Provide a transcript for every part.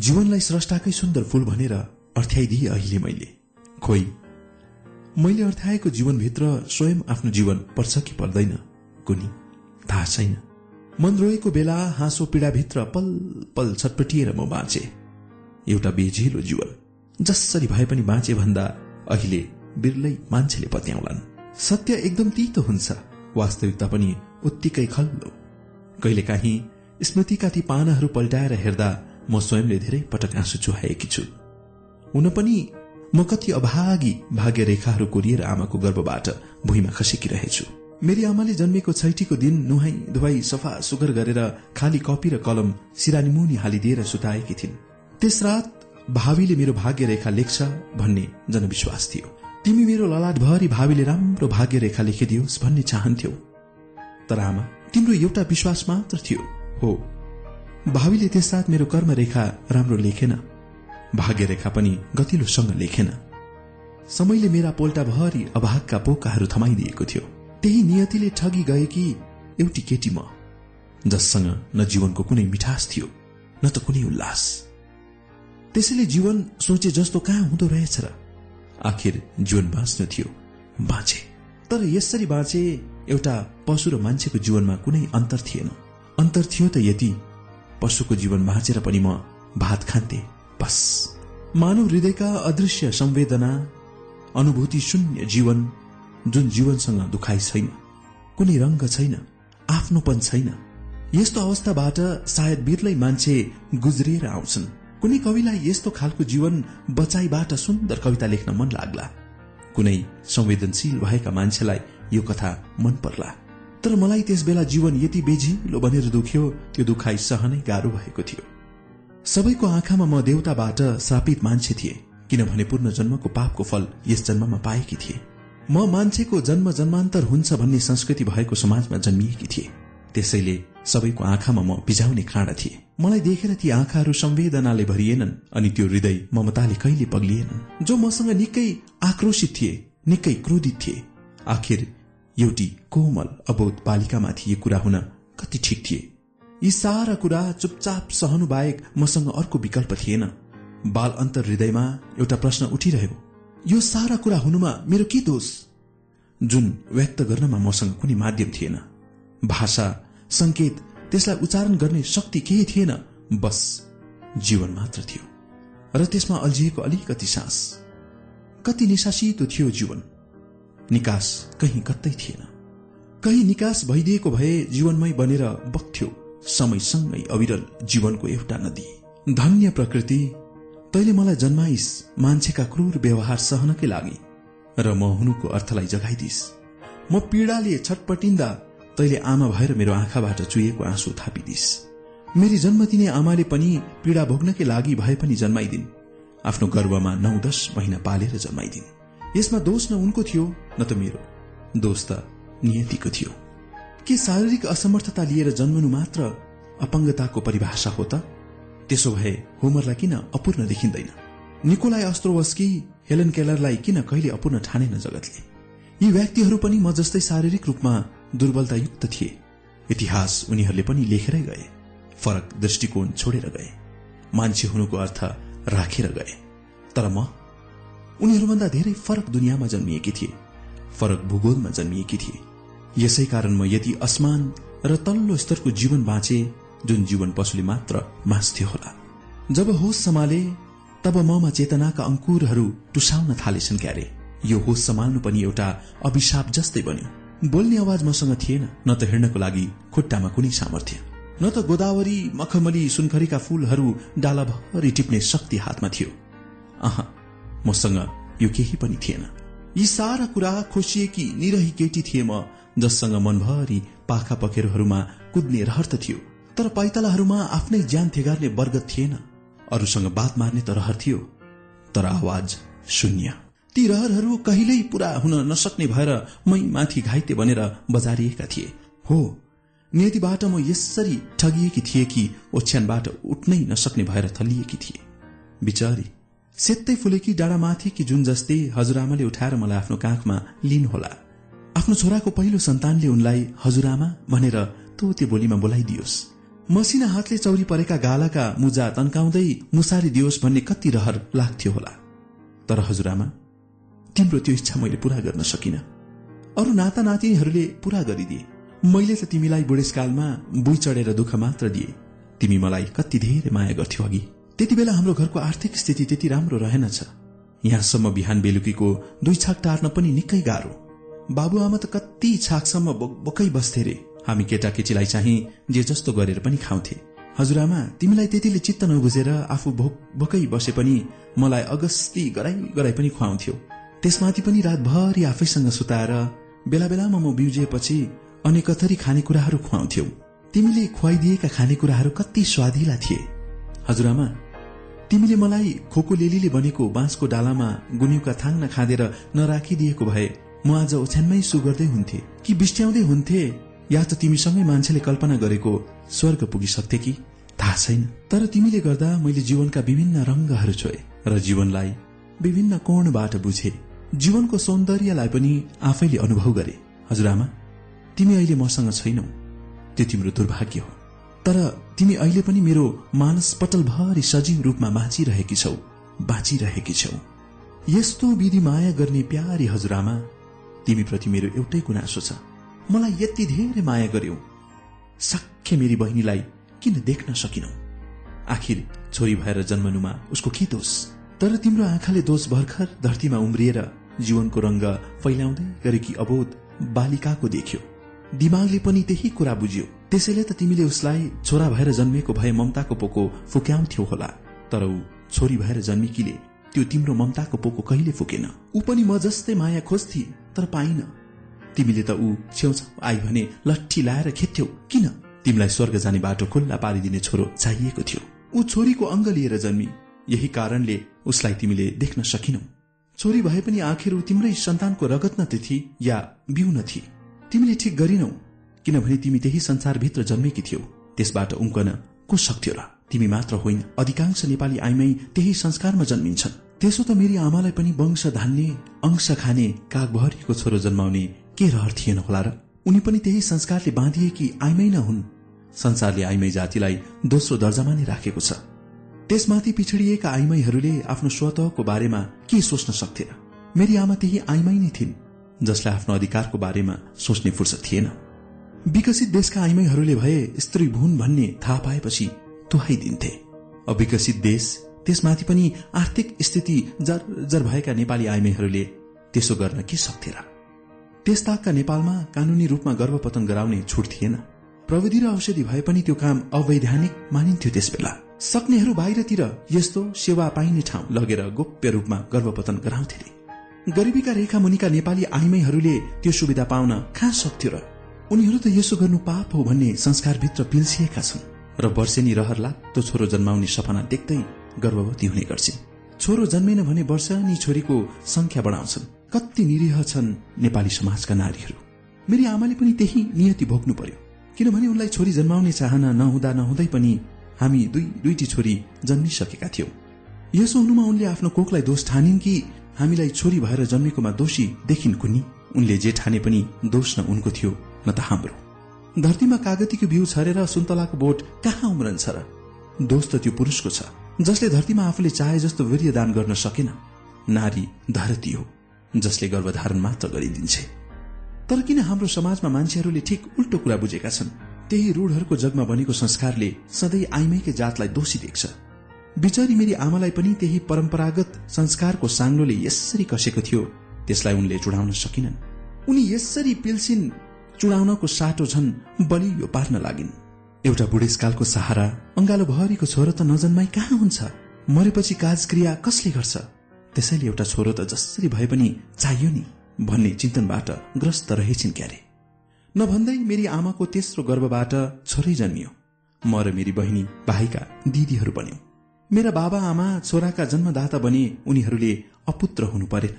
जीवनलाई स्रष्टाकै सुन्दर फूल भनेर अर्थ्याइदिए अहिले मैले। खोइ मैले अर्थाएको जीवनभित्र स्वयं आफ्नो जीवन पर्छ कि पर्दैन कुनी थाहा छैन। मन रोएको बेला हाँसो पीड़ाभित्र पल पल छटपटिएर म बाँचे। एउटा बेझिलो जीवन जसरी भए पनि बाँचे भन्दा अहिले बिरलै मान्छेले पत्याउलान्। सत्य एकदम तितो हुन्छ वास्तविकता पनि उत्तिकै खल्लो। कहिलेकाहीँ स्मृतिका ती पानाहरू पल्टाएर हेर्दा म स्वयंले धेरै पटक आँसु चुहाएकी छु। हुन पनि म कति अभागी भाग्य रेखाहरू कोरिएर आमाको गर्भबाट भुइँमा खसेकी रहेछु मेरी आमाले जन्मेको छैटीको दिन नुहाई धुवाई सफा सुगर गरेर खाली कपी र कलम सिरानी मुनि हालिदिएर सुताएकी थिइन्। त्यस रात भावीले मेरो भाग्य रेखा लेख्छ भन्ने जनविश्वास थियो। तिमी मेरो ललाटभरि भावीले राम्रो भाग्य रेखा लेखिदियोस् भन्ने चाहन्थ्यौ। तर आमा तिम्रो एउटा विश्वास मात्र थियो। हो भावीले त्यस रात मेरो कर्म रेखा राम्रो लेखेन। भाग्य रेखा पनि गतिलोसँग लेखेन। समयले मेरा पोल्टाभरि अभागका पोकाहरू थमाइदिएको थियो। त्यही नियतिले ठगी गएकी एउटी केटी म जससँग न जीवनको कुनै मिठास थियो न त कुनै उल्लास। त्यसैले जीवन सोचे जस्तो कहाँ हुँदो रहेछ र आखिर जीवन बाँच्नु थियो बाँचे। तर यसरी बाँचे एउटा पशु र मान्छेको जीवनमा कुनै अन्तर थिएन। अन्तर थियो त यति पशुको जीवन बाँचेर पनि म भात खान्थे। बस। मानव हृदयका अदृश्य संवेदना अनुभूति शून्य जीवन जुन जीवनसँग दुखाइ छैन कुनै रंग छैन आफ्नोपन छैन यस्तो अवस्थाबाट सायद बिरलै मान्छे गुज्रिएर आउँछन्। कुनै कविलाई यस्तो खालको जीवन बचाइबाट सुन्दर कविता लेख्न मन लाग्ला। कुनै संवेदनशील भएका मान्छेलाई यो कथा मन पर्ला। तर मलाई त्यस बेला जीवन यति बेझिलो बनेर दुख्यो त्यो दुखाइ सहनै गाह्रो भएको थियो। सबैको आँखामा म देवताबाट श्रापित मान्छे थिए किनभने पूर्ण जन्मको पापको फल यस जन्ममा पाएकी थिए। म मान्छेको जन्म जन्मान्तर हुन्छ भन्ने संस्कृति भएको समाजमा जन्मिएकी थिए। त्यसैले सबैको आँखामा म बिजाउने खाँडा थिए। मलाई देखेर ती आँखाहरू संवेदनाले भरिएनन् अनि त्यो हृदय ममताले कहिले पग्लिएनन्। जो मसँग निकै आक्रोशित थिए निकै क्रोधित थिए आखिर एउटी कोमल अबोध बालिकामाथि यो कुरा हुन कति ठिक थिए। यी सारा कुरा चुपचाप सहनु बाहेक मसँग अर्को विकल्प थिएन। बाल अन्तर हृदयमा एउटा प्रश्न उठिरह्यो यो सारा कुरा हुनुमा मेरो के दोष? जुन व्यक्त गर्नमा मसँग कुनै माध्यम थिएन। भाषा संकेत त्यसलाई उच्चारण गर्ने शक्ति केही थिएन बस जीवन मात्र थियो। र त्यसमा अल्झिएको अलिकति सास। कति निशासितो थियो जीवन। निकास कहीँ कतै थिएन। कहीँ निकास भइदिएको भए जीवनमै बनेर बग्थ्यो। समयसँगै अविरल जीवनको एउटा नदी। धन्य प्रकृति तैले मलाई जन्माइस मान्छेका क्रूर व्यवहार सहनकै लागि। र म हुनुको अर्थलाई जगाइदिस म पीड़ाले छटपटिन्दा तैले आमा भएर मेरो आँखाबाट चुहिएको आँसु थापिदिस मेरी जन्म दिने आमाले पनि पीड़ा भोग्नकै लागि भए पनि जन्माइदिन्। आफ्नो गर्वमा नौ दश महिना पालेर जन्माइदिन्। यसमा दोष न उनको थियो न त मेरो। दोष त नियतिको थियो। के शारीरिक असमर्थता लिएर जन्मनु मात्र अपाङ्गताको परिभाषा हो त? त्यसो भए होमरलाई किन अपूर्ण देखिँदैन? निकोलाई अस्त्रोवस्की हेलन केलरलाई किन कहिले अपूर्ण ठानेन जगतले? यी व्यक्तिहरू पनि म जस्तै शारीरिक रूपमा दुर्बलतायुक्त थिए। इतिहास उनीहरूले पनि लेखेरै गए। फरक दृष्टिकोण छोडेर गए। मान्छे हुनुको अर्थ राखेर गए। तर म उनीहरूभन्दा धेरै फरक दुनियाँमा जन्मिएकी थिए फरक भूगोलमा जन्मिएकी थिए। यसै कारण म यति असमान र तल्लो स्तरको जीवन बाँचे जुन जीवन पशुले मात्र मास्थ्यो होला। जब होस सम्हाले तब ममा चेतनाका अंकुरहरू टुसाउन थालेछन् क्यारे। यो होस सम्हाल्नु पनि एउटा अभिशाप जस्तै बन्यो। बोल्ने आवाज मसँग थिएन न त हिँड्नको लागि खुट्टामा कुनै सामर्थ्य। न त गोदावरी मखमली सुनखरीका फूलहरू डालाभरि टिप्ने शक्ति हातमा थियो। अह मसँग यो केही पनि थिएन। यी सारा कुरा खोसिएकी निरही केटी थिए म जससँग मनभरि पाखा पखेरुहरूमा कुद्ने रहर त थियो तर पैतलाहरूमा आफ्नै ज्यान थेगार्ने वर्ग थिएन। अरूसँग बात मार्ने त रहर थियो तर आवाज शून्य। ती रहरहरू कहिल्यै पूरा हुन नसक्ने भएर मै माथि घाइते बनेर बजारिएका थिए। हो नियतिबाट म यसरी ठगिएकी थिए कि ओछ्यानबाट उठ्नै नसक्ने भएर थलिएकी थिए। बिचारी सेत्तै फुलेकी डाँडामाथि कि जुन जस्तै हजुरआमाले उठाएर मलाई आफ्नो काखमा लिनुहोला। आफ्नो छोराको पहिलो सन्तानले उनलाई हजुरआमा भनेर त्यो बोलीमा बोलाइदियोस्। मसिना हातले चौरी परेका गालाका मुजा तन्काउँदै मुसारी दियोस् भन्ने कति रहर लाग्थ्यो होला। तर हजुरआमा तिम्रो त्यो इच्छा मैले पूरा गर्न सकिन। अरू नाता नातिनीहरूले पूरा गरिदिए। मैले त तिमीलाई बुढेसकालमा बुई चढेर दुःख मात्र दिए। तिमी मलाई कति धेरै माया गर्थ्यौ अघि। त्यति बेला हाम्रो घरको आर्थिक स्थिति त्यति राम्रो रहेनछ यहाँसम्म बिहान बेलुकीको दुई छाक टार्न पनि निकै गाह्रो। बाबुआमा त कति छाकसम्म बोकै बस्थे रे। हामी केटाकेटीलाई चाहिँ जे जस्तो गरेर पनि खाउँथे। हजुरआमा तिमीलाई त्यतिले चित्त नबुझेर आफू बोकै बसे पनि मलाई अगस्ती गराई गराई पनि खुवाउँथ्यो। त्यसमाथि पनि रातभरि आफैसँग सुताएर बेला बेलामा म बिउजिएपछि अनेकथरी खानेकुराहरू खुवाउँथ्यौ। तिमीले खुवाइदिएका खानेकुराहरू कति स्वादिला थिए। हजुरआमा तिमीले मलाई खोको लेलीले बनेको बाँसको डालामा गुन्युका थाङ्न खाँदेर नराखिदिएको भए म आज ओछ्यानमै सुगर्दै हुन्थे। कि बिस्ट्याउँदै हुन्थे? या त तिमीसँगै मान्छेले कल्पना गरेको स्वर्ग पुगिसक्थे कि? थाहा छैन। तर तिमीले गर्दा मैले जीवनका विभिन्न रंगहरू छोए र जीवनलाई विभिन्न कोणबाट बुझे। जीवनको सौन्दर्यलाई पनि आफैले अनुभव गरे। हजुरआमा तिमी अहिले मसँग छैनौ। त्यो तिम्रो दुर्भाग्य हो। तर तिमी अहिले पनि मेरो मानस पटलभरि सजीव रूपमा बाँचिरहेकी छौ बाँचिरहेकी छौ। यस्तो विधि माया गर्ने प्यारी हजुरआमा तिमीप्रति मेरो एउटै गुनासो छ। मलाई यति धेरै माया गर्यौ। सख्य मेरी बहिनीलाई किन देख्न सकिनौ? आखिर छोरी भएर जन्मनुमा उसको के दोष? तर तिम्रो आँखाले दोष भर्खर धरतीमा उम्रिएर जीवनको रंग फैलाउँदै गरेकी अबोध बालिकाको देख्यो। दिमागले पनि त्यही कुरा बुझ्यो। त्यसैले त तिमीले उसलाई छोरा भएर जन्मेको भए ममताको पोको फुक्याउँथ्यौ होला। तर ऊ छोरी भएर जन्मेकीले त्यो तिम्रो ममताको पोको कहिले फुकेन? ऊ पनि म जस्तै माया खोज्थे तर पाइन। तिमीले त ऊ छेउछाउ आई भने लट्ठी लाएर खेथ्यौ। किन? तिमीलाई स्वर्ग जाने बाटो खुल्ला पारिदिने छोरो चाहिएको थियो। ऊ छोरीको अङ्ग लिएर जन्मी। यही कारणले उसलाई तिमीले देख्न सकिनौ। छोरी भए पनि आखिर ऊ तिम्रै सन्तानको रगत न थिए या बिउ न थिए। तिमीले ठिक गरिनौ किनभने तिमी त्यही संसारभित्र जन्मेकी थियौ। त्यसबाट उम्कन को सक्थ्यो र तिमी मात्र होइन अधिकांश नेपाली आइमै त्यही संस्कारमा जन्मिन्छन्। त्यसो त मेरी आमालाई पनि वंश धान्ने अंश खाने कागभरिको छोरो जन्माउने के रहर थिएन होला र? उनी पनि त्यही संस्कारले बाँधिएकी आइमै न हुन्। संसारले आइमै जातिलाई दोस्रो दर्जामा नै राखेको छ। त्यसमाथि पिछडिएका आइमाईहरूले आफ्नो स्वतको बारेमा के सोच्न सक्थे मेरी आमा त्यही आइमाई नै थिइन्। जसलाई आफ्नो अधिकारको बारेमा सोच्ने फुर्सद थिएन। विकसित देशका आइमाईहरूले भए स्त्री भून भन्ने थाहा पाएपछि तुहाइदिन्थे अविकसित देश त्यसमाथि पनि आर्थिक स्थिति जर भएका नेपाली आइमाईहरूले त्यसो गर्न के सक्थे र त्यसताकका नेपालमा कानूनी रूपमा गर्भपतन गराउने छुट थिएन। प्रविधि र औषधि भए पनि त्यो काम अवैधानिक मानिन्थ्यो त्यसबेला। सक्नेहरू बाहिरतिर यस्तो सेवा पाइने ठाउँ लगेर गोप्य रूपमा गर्भपतन गराउँथे गरिबीका रेखा मुनिका नेपाली आइमाईहरूले त्यो सुविधा पाउन कहाँ सक्थ्यो र? उनीहरू त यसो गर्नु पाप हो भन्ने संस्कारभित्र पिल्सिएका छन्। र वर्षेनी रहर लाग्दो छोरो जन्माउने सपना देख्दै गर्भवती हुने गर्छिन्। छोरो जन्मेन भने वर्षनी छोरीको संख्या बढाउँछन्। कति निरीह छन् नेपाली समाजका नारीहरू। मेरी आमाले पनि त्यही नियति भोग्नु पर्यो। किनभने उनलाई छोरी जन्माउने चाहना नहुँदा नहुँदै पनि हामी दुई दुईटी छोरी जन्मिसकेका थियौं। यसो हुनुमा उनले आफ्नो कोखलाई दोष ठानिन् कि हामीलाई छोरी भएर जन्मेकोमा दोषी देखिन् कुनी उनले जे ठाने पनि दोष न उनको थियो न त हाम्रो। धरतीमा कागतीको बिउ छरेर सुन्तलाको बोट कहाँ उम्रन्छ र? दोष त त्यो पुरुषको छ जसले धरतीमा आफूले चाहे जस्तो वीर्य दान गर्न सकेन। नारी धरती हो जसले गर्भधारण मात्र गरिदिन्छ। तर किन हाम्रो समाजमा मान्छेहरूले ठिक उल्टो कुरा बुझेका छन्? त्यही रूढहरूको जगमा बनेको संस्कारले सधैँ आइमैकै जातलाई दोषी देख्छ। बिचरी मेरी आमालाई पनि त्यही परम्परागत संस्कारको साङ्लोले यसरी कसेको थियो। त्यसलाई उनले चुडाउन सकिनन्। उनी यसरी पिल्सिन चुडाउनको साटो झन बलियो पार्न लागिन्। एउटा बुढेसकालको सहारा अंगालो भरिको छोरो त नजन्माई कहाँ हुन्छ? मरेपछि काजक्रिया कसले गर्छ? त्यसैले एउटा छोरो त जसरी भए पनि चाहियो नि भन्ने चिन्तनबाट ग्रस्त रहेछन् क्यारे। नभन्दै मेरी आमाको तेस्रो गर्भबाट छोरै जन्मियो। म र मेरी बहिनी भाइका दिदीहरू बन्यौ। मेरा बाबा आमा छोराका जन्मदाता बने उनीहरूले अपुत्र हुनु परेन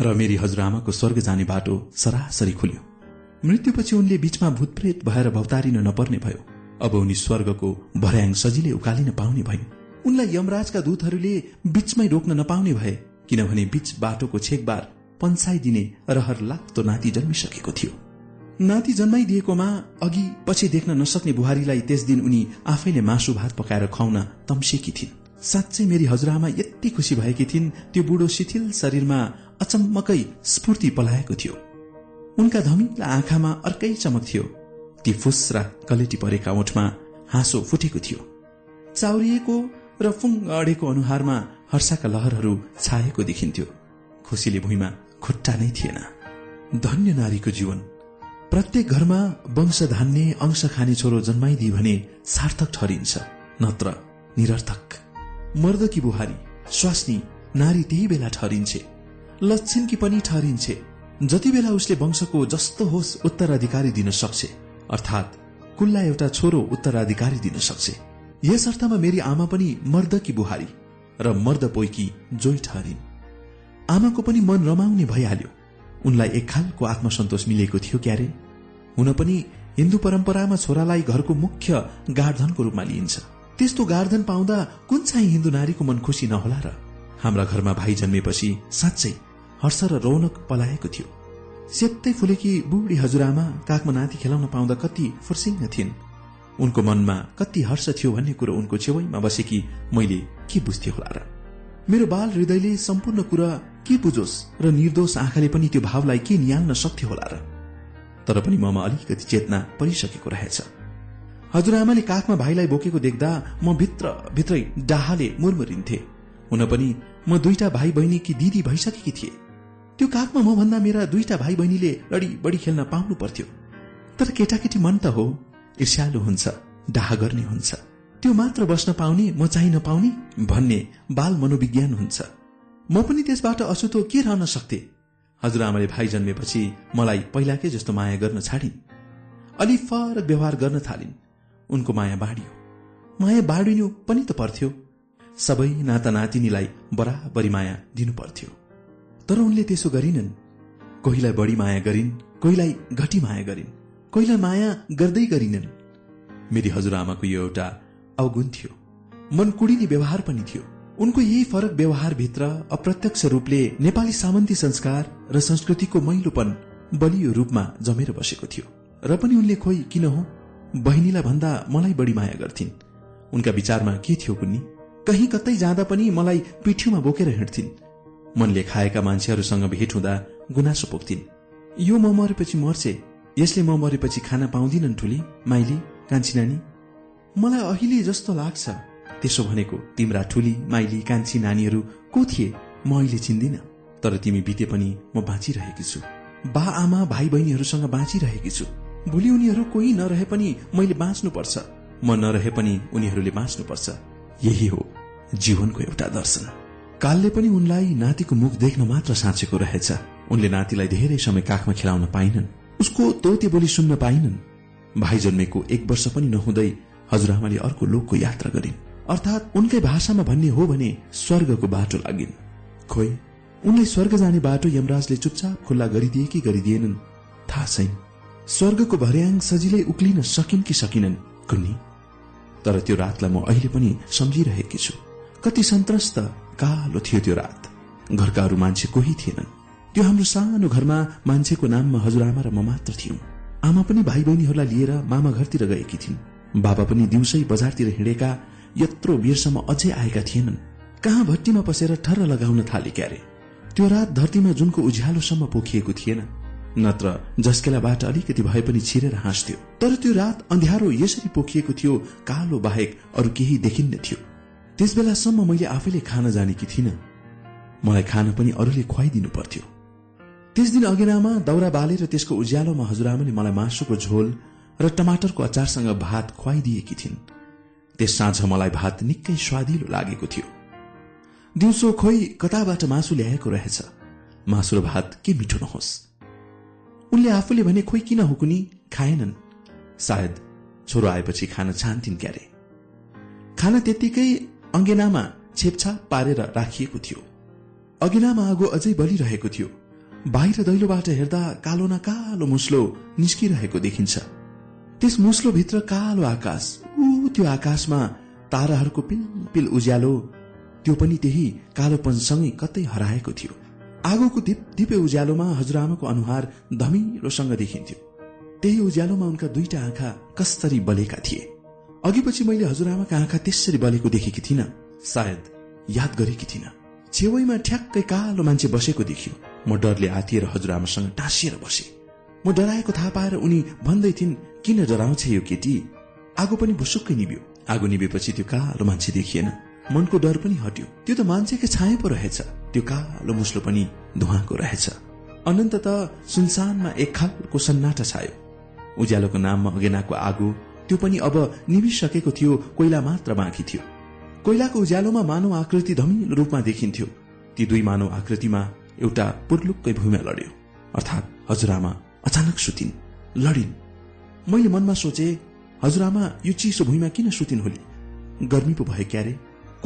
र मेरी हजुरआमाको स्वर्ग जाने बाटो सरासरी खुल्यो। मृत्युपछि उनले बीचमा भूतप्रेत भएर भौतारिन नपर्ने भयो। अब उनी स्वर्गको भर्याङ सजिलै उकालिन पाउने भयो उनलाई यमराजका दूतहरूले बीचमै रोक्न नपाउने भए किनभने बीच बाटोको छेकबार पन्साइदिने रहर लाग्दो नाति जन्मिसकेको थियो। नाति जन्माइदिएकोमा अघि पछि देख्न नसक्ने बुहारीलाई त्यस दिन उनी आफैले मासु भात पकाएर खुवाउन तम्सेकी थिइन्। साँच्चै मेरी हजुरआमा यति खुसी भएकी थिइन् त्यो बुढो शिथिल शरीरमा अचम्मकै स्फूर्ति पलाएको थियो। उनका धमिला आँखामा अर्कै चमक थियो। ती फुस्रा कलेटी परेका ओठमा हाँसो फुटेको थियो। चाउरिएको र फुङ अडेको अनुहारमा हर्षाका लहरहरू छाएको देखिन्थ्यो। खुसीले भुइँमा खुट्टा नै थिएन। धन्य नारीको जीवन। प्रत्येक घरमा वंश धान्ने अंश खाने छोरो जन्माइदिए भने सार्थक ठहरिन्छ नत्र निरर्थक। मर्दकी बुहारी स्वास्नी नारी त्यही बेला ठहरिन्छे। लक्षिनकी पनि ठहरिन्छे। जति बेला उसले वंशको जस्तो होस् उत्तराधिकारी दिन सक्छ। अर्थात् कुल्ला एउटा छोरो उत्तराधिकारी दिन सक्छ। यस अर्थमा मेरी आमा पनि मर्दकी बुहारी र मर्द पोइकी जोइ ठहरिन्। आमाको पनि मन रमाउने भइहाल्यो। उनलाई एक खालको आत्मसन्तोष मिलेको थियो क्यारे? हुन पनि हिन्दू परम्परामा छोरालाई घरको मुख्य गार्धनको रूपमा लिइन्छ। त्यस्तो गार्धन पाउँदा कुन चाहिँ हिन्दू नारीको मन खुसी नहोला र? हाम्रा घरमा भाइ जन्मेपछि साँच्चै हर्ष र रौनक पलाएको थियो। सेत्तै फुलेकी बुढी हजुरआमा काखमा नाति खेलाउन पाउँदा कति फुर्सिङ्ग थिइन्। उनको मनमा कति हर्ष थियो भन्ने कुरो उनको छेउमा बसेकी मैले के बुझ्थेँ होला र? मेरो बाल हृदयले सम्पूर्ण कुरा के बुझोस् र निर्दोष आँखाले पनि त्यो भावलाई के निहाल्न सक्थ्यो होला र? तर पनि ममा अलिकति चेतना परिसकेको रहेछ। हजुरआमाले काखमा भाइलाई बोकेको देख्दा म भित्र भित्रै डाहाले मुरमुरिन्थे। हुन पनि म दुईटा भाइ बहिनी कि दिदी भइसकेकी थिए। त्यो काखमा म भन्दा मेरा दुईटा भाइ बहिनीले लडी बढी खेल्न पाउनु पर्थ्यो। तर केटाकेटी मन त हो ईर्ष्यालु हुन्छ डाह गर्ने हुन्छ। त्यो मात्र बस्न पाउने म चाहिँ नपाउने भन्ने बाल मनोविज्ञान हुन्छ। म पनि त्यसबाट अछुतो के रहन सक्थे? हजुरआमाले भाइ जन्मेपछि मलाई पहिलाकै जस्तो माया गर्न छाडिन्। अलि फरक व्यवहार गर्न थालिन्। उनको माया बाँडियो माया बाँडिनु पनि त पर्थ्यो। सबै नाता नातिनीलाई बराबरी माया दिनु पर्थ्यो तर उनले त्यसो गरिनन्। कोहीलाई बढी माया गरिन् कोहीलाई घटी माया गरिन् कोहीलाई माया गर्दै गरिनन्। मेरी हजुरआमाको यो एउटा अवगुण थियो। मन कुडिने व्यवहार पनि थियो। उनको यही फरक व्यवहारभित्र अप्रत्यक्ष रूपले नेपाली सामन्ती संस्कार र संस्कृतिको मैलोपन बलियो रूपमा जमेर बसेको थियो। र पनि उनले खोइ किन हो? बहिनीलाई भन्दा मलाई बढी माया गर्थिन्। उनका विचारमा के थियो कुन्नी? कहीँ कतै जाँदा पनि मलाई पिठ्यूमा बोकेर हिँड्थिन्। मनले खाएका मान्छेहरूसँग भेट हुँदा गुनासो पोख्थिन्। यो म मरेपछि मर्छे। यसले म मरेपछि खाना पाउँदिनन् ठुली। माइली कान्छी नानी। मलाई अहिले जस्तो लाग्छ। त्यसो भनेको तिम्रा ठुली माइली कान्छी नानीहरू को थिए? म अहिले चिन्दिन। तर तिमी बिते पनि म बाँचिरहेकी छु। बा आमा भाइ बहिनीहरूसँग बाँचिरहेकी छु। भोलि उनीहरू कोही नरहे पनि मैले बाँच्नुपर्छ। म नरहे पनि उनीहरूले बाँच्नुपर्छ। यही हो जीवनको एउटा दर्शन। कालले पनि उनलाई नातिको मुख देख्न मात्र साँचेको रहेछ। उनले नातिलाई धेरै समय काखमा खेलाउन पाइनन्। उसको तोते बोली सुन्न पाइनन्। भाइ जन्मेको एक वर्ष पनि नहुँदै हजुरआमाले अर्को लोकको यात्रा गरिन्। अर्थात् उनकै भाषामा भन्ने हो भने स्वर्गको बाटो लागिन्। खोइ उनलाई स्वर्ग जाने बाटो यमराजले चुपचाप खुल्ला गरिदिए कि गरिदिएनन्? थाहा छैन। स्वर्गको भर्याङ सजिलै उक्लिन सकिन् कि सकिनन् कुन्नी? तर त्यो रातलाई म अहिले पनि सम्झिरहेकी छु। कति सन्त्रस्त कालो थियो त्यो रात। घरका अरू मान्छे कोही थिएनन्। त्यो हाम्रो सानो घरमा मान्छेको नाममा हजुरआमा र म मात्र थियौं। आमा पनि भाइ बहिनीहरूलाई लिएर मामा घरतिर गएकी थिइन्। बाबा पनि दिउँसै बजारतिर हिँडेका यत्रो बेरसम्म अझै आएका थिएनन्। कहाँ भट्टीमा पसेर ठर्र लगाउन थाले क्यारे? त्यो रात धरतीमा जुनको उज्यालोसम्म पोखिएको थिएन। नत्र जस्केलाबाट अलिकति भए पनि छिरेर हाँस्थ्यो। तर त्यो रात अन्ध्यारो यसरी पोखिएको थियो कालो बाहेक अरू केही देखिन्न थियो। त्यस बेलासम्म मैले आफैले खान जानेकी थिइनँ। मलाई खान पनि अरूले खुवाइदिनु पर्थ्यो। त्यस दिन अघिनामा दाउरा बालेर त्यसको उज्यालोमा हजुरआमाले मलाई मासुको झोल र टमाटरको अचारसँग भात खुवाइदिएकी थिइन्। त्यस साँझ मलाई भात निकै स्वादिलो लागेको थियो। दिउँसो खोइ कताबाट मासु ल्याएको रहेछ? मासु र भात के मिठो नहोस्? उनले आफूले भने खोइ किन हुकुनी खाएनन्। सायद छोरो आएपछि खान चाहन्थिन् क्यारे। खाना त्यत्तिकै अङ्गेनामा छेपछाप पारेर राखिएको थियो। अघिनामा आगो अझै बलिरहेको थियो। बाहिर दैलोबाट हेर्दा कालो न कालो मुस्लो निस्किरहेको देखिन्छ। त्यस मुस्लो भित्र कालो आकाश ऊ त्यो आकाशमा ताराहरूको पिल उज्यालो त्यो पनि त्यही कालोपनसँगै कतै हराएको थियो। आगोको दिप दिपे उज्यालोमा हजुरआमाको अनुहार धमिलोसँग देखिन्थ्यो। त्यही उज्यालोमा उनका दुईटा आँखा कसरी बलेका थिए। अघि पछि मैले हजुरआमाका आँखा त्यसरी बलेको देखेकी थिइनँ सायद याद गरेकी थिइनँ। छेउमा ठ्याक्कै कालो मान्छे बसेको देखियो। म डरले आतिएर हजुरआमासँग टाँसिएर बसे। म डराएको थाहा पाएर उनी भन्दै थिइन् किन डराउँछ यो केटी? आगो पनि भुसुक्कै निभ्यो। आगो निभेपछि त्यो कालो मान्छे देखिएन। मनको डर पनि हट्यो। त्यो त मान्छेकै छाया पो रहेछ। त्यो कालो मुस्लो पनि धुवाको रहेछ। अनन्त त सुनसानमा एक खालको सन्नाटा छायो। उज्यालोको नाममा अगेनाको आगो त्यो पनि अब निभिसकेको थियो कोइला मात्र बाँकी थियो। कोइलाको उज्यालोमा मानव आकृति धमिलो रूपमा देखिन्थ्यो। ती दुई मानव आकृतिमा एउटा पुर्लुक्कै भूमिमा लड्यो। अर्थात् हजुरआमा अचानक सुतिन् लडिन्। मैले मनमा सोचे हजुरआमा यो चिसो भुइँमा किन सुतिन् होली? गर्मी पो भयो क्यारे।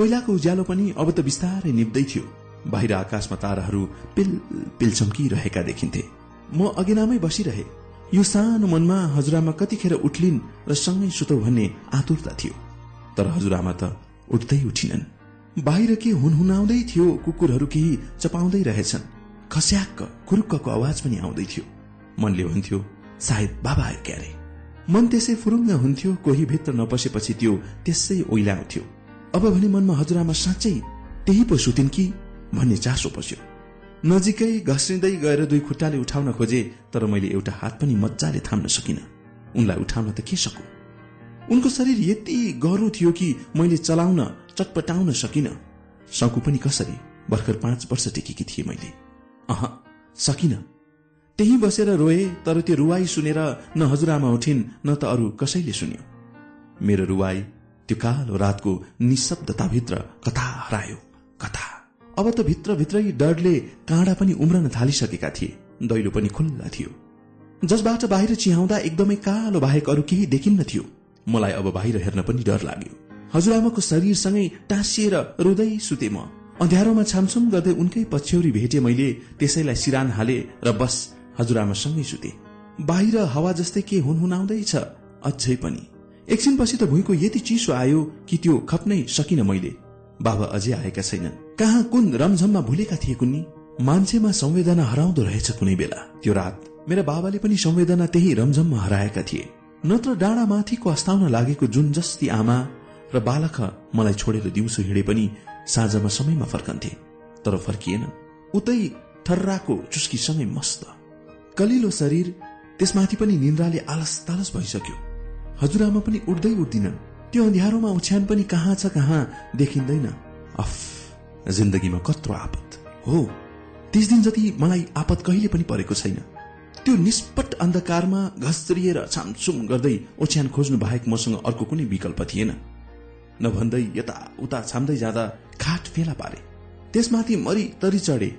कोइलाको उज्यालो पनि अब त बिस्तारै निप्दै थियो। बाहिर आकाशमा ताराहरू पिल पिल चम्किरहेका देखिन्थे। म अघिनामै बसिरहे। यो सानो मनमा हजुरआमा कतिखेर उठलिन् र सँगै सुतौ भन्ने आतुरता थियो। तर हजुरआमा त उठ्दै उठिनन्। बाहिर के हुनहुनाउँदै थियो कुकुरहरू केही चपाउँदै रहेछन्। खस्याक्क खुरुक्कको आवाज पनि आउँदै थियो। मनले भन्थ्यो सायद बाबा आयो क्यारे। मन त्यसै फुरुङ्ग हुन्थ्यो कोही भित्र नपसेपछि त्यो त्यसै ओइलाउँथ्यो। अब भने मनमा हजुरआमा साँच्चै त्यही पो सुतिन् कि भन्ने चासो पस्यो। नजिकै घस्रिँदै गएर दुई खुट्टाले उठाउन खोजे तर मैले एउटा हात पनि मजाले थाम्न सकिन। उनलाई उठाउन त के सकु? उनको शरीर यति गह्रो थियो कि मैले चलाउन चटपटाउन सकिन। सकु पनि कसरी? भर्खर पाँच वर्ष टेकेकी थिए मैले। अह सकिन। त्यही बसेर रोए तर त्यो रुवाई सुनेर न हजुरआमा उठिन् न त अरू कसैले सुन्यो। मेरो रुवाई त्यो कालो रातको निशब्दताभित्र कथा हरायो। कथा। अब त भित्रभित्रै डरले काँडा पनि उम्रन थालिसकेका थिए। दैलो पनि खुल्ला थियो। जसबाट बाहिर चिहाउँदा एकदमै कालो बाहेक अरू केही देखिन्न थियो। मलाई अब बाहिर हेर्न पनि डर लाग्यो। हजुरआमाको शरीरसँगै टाँसिएर रुँदै सुते म। अँध्यारोमा छामछुम गर्दै उनकै पछ्यौरी भेटे मैले त्यसैलाई सिरान हाले र बस हजुरआमासँगै सुते। बाहिर हावा जस्तै के हुनहुनाउँदैछ अझै पनि। एकछिनपछि त भुइँको यति चिसो आयो कि त्यो खप्नै सकिन मैले। बाबा अझै आएका छैनन्। कहाँ कुन रमझममा भुलेका थिए कुन्नी? मान्छेमा संवेदना हराउँदो रहेछ कुनै बेला। त्यो रात मेरा बाबाले पनि संवेदना त्यही रमझममा हराएका थिए। नत्र डाँडा माथिको अस्ताउन लागेको जुन जस्ती आमा र बालक मलाई छोडेर दिउँसो हिँडे पनि साँझमा समयमा फर्कन्थे तर फर्किएन। उतै ठर्राको चुस्कीसँगै मस्त। कलिलो शरीर त्यसमाथि पनि निन्द्राले आलस तालस भइसक्यो। हजुरआमा पनि उठ्दै उठ्दिनन् त्यो अँध्यारोमा ओछ्यान पनि कहाँ छ कहाँ देखिँदैन। अफ जिन्दगीमा कत्रो आपत हो तीस दिन जति मलाई आपत कहिले पनि परेको छैन। त्यो निष्पट अन्धकारमा घस्रिएर छामछुम गर्दै ओछ्यान खोज्नु बाहेक मसँग अर्को कुनै विकल्प थिएन। नभन्दै यता उता छाम्दै जाँदा खाट फेला पारे। त्यसमाथि मरी तरी चढे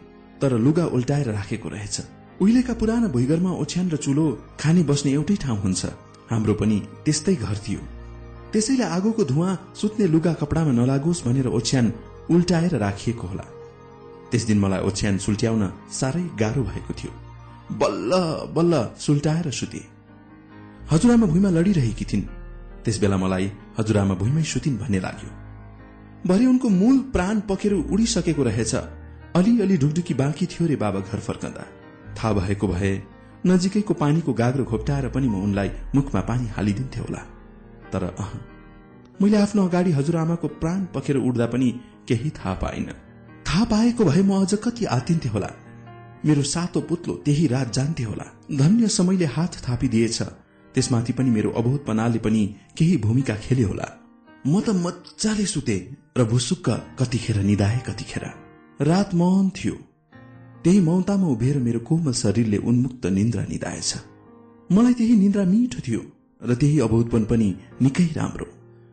तर लुगा उल्टाएर राखेको रहेछ। उहिलेका पुराना भुइँघरमा ओछ्यान र चुलो खाने बस्ने एउटै ठाउँ हुन्छ। हाम्रो पनि त्यस्तै घर थियो। त्यसैले आगोको धुवा सुत्ने लुगा कपडामा नलागोस् भनेर ओछ्यान उल्टाएर राखिएको होला। त्यस दिन मलाई ओछ्यान सुल्ट्याउन साह्रै गाह्रो भएको थियो। बल्ल बल्ल सुल्टाएर सुते। हजुरआमा भुइँमा लडिरहेकी थिइन्। त्यस बेला मलाई हजुरआमा भुइँमै सुतिन् भन्ने लाग्यो। भरे उनको मूल प्राण पखेर उडिसकेको रहेछ। अलिअलि ढुकढुकी बाँकी थियो रे बाबा घर फर्कँदा। थाहा भएको भए नजिकैको पानीको गाग्रो घोप्टाएर पनि म उनलाई मुखमा पानी हालिदिन्थे होला। तर अह मैले आफ्नो अगाडि हजुरआमाको प्राण पखेर उड्दा पनि केही थाहा पाइन थाहा पाएको भए म अझ कति आतिन्थे होला। मेरो सातो पुत्लो त्यही रात जान्थे होला। धन्य समयले हात थापिदिएछ। त्यसमाथि पनि मेरो अबोधपनाले पनि केही भूमिका खेल्यो होला। म त मजाले सुते र भुसुक्क कतिखेर निधाए कतिखेर। रात मौन थियो। त्यही मौतामा उभिएर मेरो कोमल शरीरले उन्मुक्त निन्द्रा निधाएछ। मलाई त्यही निन्द्रा मिठो थियो र त्यही अबोधपन पनि निकै राम्रो।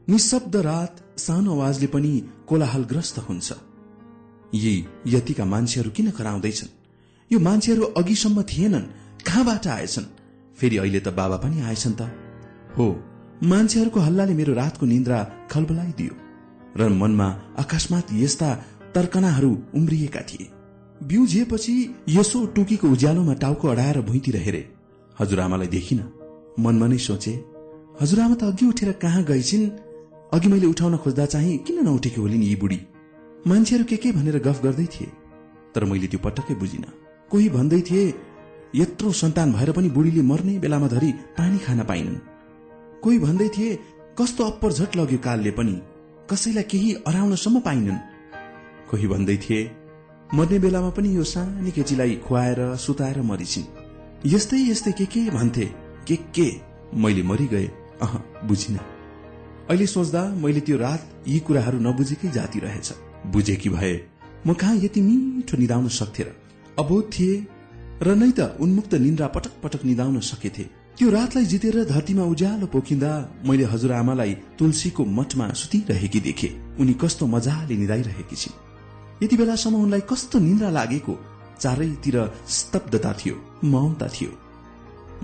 निशब्द रात सानो आवाजले पनि कोलाहलग्रस्त हुन्छ। यी यतिका मान्छेहरू किन कराउँदैछन्? यो मान्छेहरू अघिसम्म थिएनन् कहाँबाट आएछन्? फेरि अहिले त बाबा पनि आएछन् त। हो मान्छेहरूको हल्लाले मेरो रातको निन्द्रा खलबलाइदियो र मनमा अकस्मात यस्ता तर्कनाहरू उम्रिएका थिए। बिउझिएपछि यसो टुकीको उज्यालोमा टाउको अडाएर भुइँतिर हेरे। हजुरआमालाई देखिन। मनमा नै सोचे हजुरआमा त अघि उठेर कहाँ गएछिन् अघि मैले उठाउन खोज्दा चाहिँ किन नउठेकी होलिन् यी बुढी? मान्छेहरू के के भनेर गफ गर्दै थिए? तर मैले त्यो पटक्कै बुझिन। कोही भन्दै थिए यत्रो सन्तान भएर पनि बुढीले मर्ने बेलामा धरी पानी खान पाइनन्। कोही भन्दै थिए कस्तो अप्पर लग्यो कालले पनि। कसैलाई केही अराउनसम्म पाइनन् कोही भन्दै थिए मर्ने बेलामा पनि यो सानी केटीलाई खुवाएर सुताएर मरिसिन् यस्तै यस्तै के के भन्थे? के के? मैले मरिगए। अह बुझिन। अहिले सोच्दा मैले त्यो रात यी कुराहरू नबुझेकै जाति रहेछ। बुझेकी भए म कहाँ यति मिठो निधाउन सक्थे र? अबोध थिए र नै त उन्मुक्त निन्द्रा पटक पटक निधाउन सकेथे। त्यो रातलाई जितेर धरतीमा उज्यालो पोखिँदा मैले हजुरआमालाई तुलसीको मठमा सुतिरहेकी देखे। उनी कस्तो मजाले निधाइरहेकी छिन्। यति बेलासम्म उनलाई कस्तो निन्द्रा लागेको? चारैतिर स्तब्धता थियो मौनता थियो।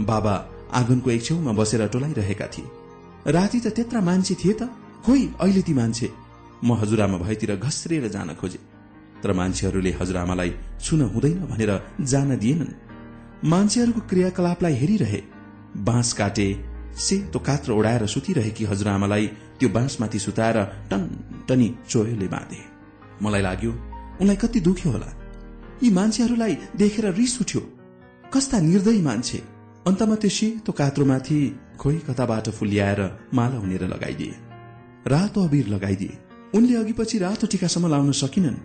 बाबा आँगनको एक छेउमा बसेर टोलाइरहेका थिए। राति त त्यत्रा मान्छे थिए त खोइ अहिले ती मान्छे? म हजुरआमा भएतिर घस्रेर जान खोजे। तर मान्छेहरूले हजुरआमालाई छुन हुँदैन भनेर जान दिएनन्। मान्छेहरूको क्रियाकलापलाई हेरिरहे बाँस काटे सेतो कात्र ओढाएर सुतिरहेकी हजुरआमालाई त्यो बाँसमाथि सुताएर टन टनी चोयोले बाँधे। मलाई लाग्यो उनलाई कति दुख्यो होला। यी मान्छेहरूलाई देखेर रिस उठ्यो। कस्ता निर्दयी मान्छे। अन्तमा त्यो सेतो कात्रोमाथि खोइ कताबाट फुल्याएर माला हुनेर लगाइदिए। रातो अबिर लगाइदिए। उनले अघि पछि रातो टिकासम्म लाउन सकिनन्।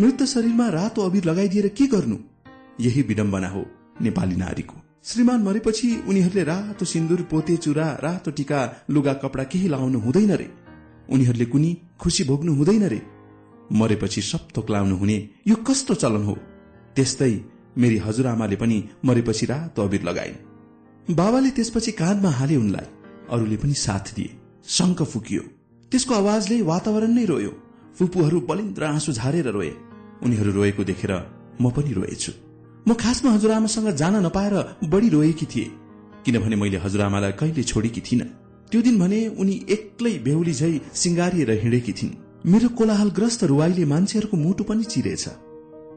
मृत शरीरमा रातो अबिर लगाइदिएर के गर्नु? यही विडम्बना हो नेपाली नारीको। श्रीमान मरेपछि उनीहरूले रातो सिन्दुर पोते चुरा रातो टिका लुगा कपडा केही लाउनु हुँदैन रे। उनीहरूले कुनी खुसी भोग्नु हुँदैन रे। मरेपछि सप्तोक लाउनु हुने यो कस्तो चलन हो? त्यस्तै मेरी हजुरआमाले पनि मरेपछि रातो अबिर लगाइन्। बाबाले त्यसपछि काँधमा हाले उनलाई। अरूले पनि साथ दिए। शङ्क फुकियो। त्यसको आवाजले वातावरण नै रोयो। फुपूहरू बलिन्द्र आँसु झारेर रोए। उनीहरू रोएको देखेर म पनि रोएछु। म खासमा हजुरआमासँग जान नपाएर बढी रोएकी थिए। किनभने मैले हजुरआमालाई कहिले छोडेकी थिइन। त्यो दिन भने उनी एक्लै बेहुली झै सिंगारिएर हिँडेकी थिइन्। मेरो कोलाहलग्रस्त रुवाईले मान्छेहरूको मुटु पनि चिरेछ।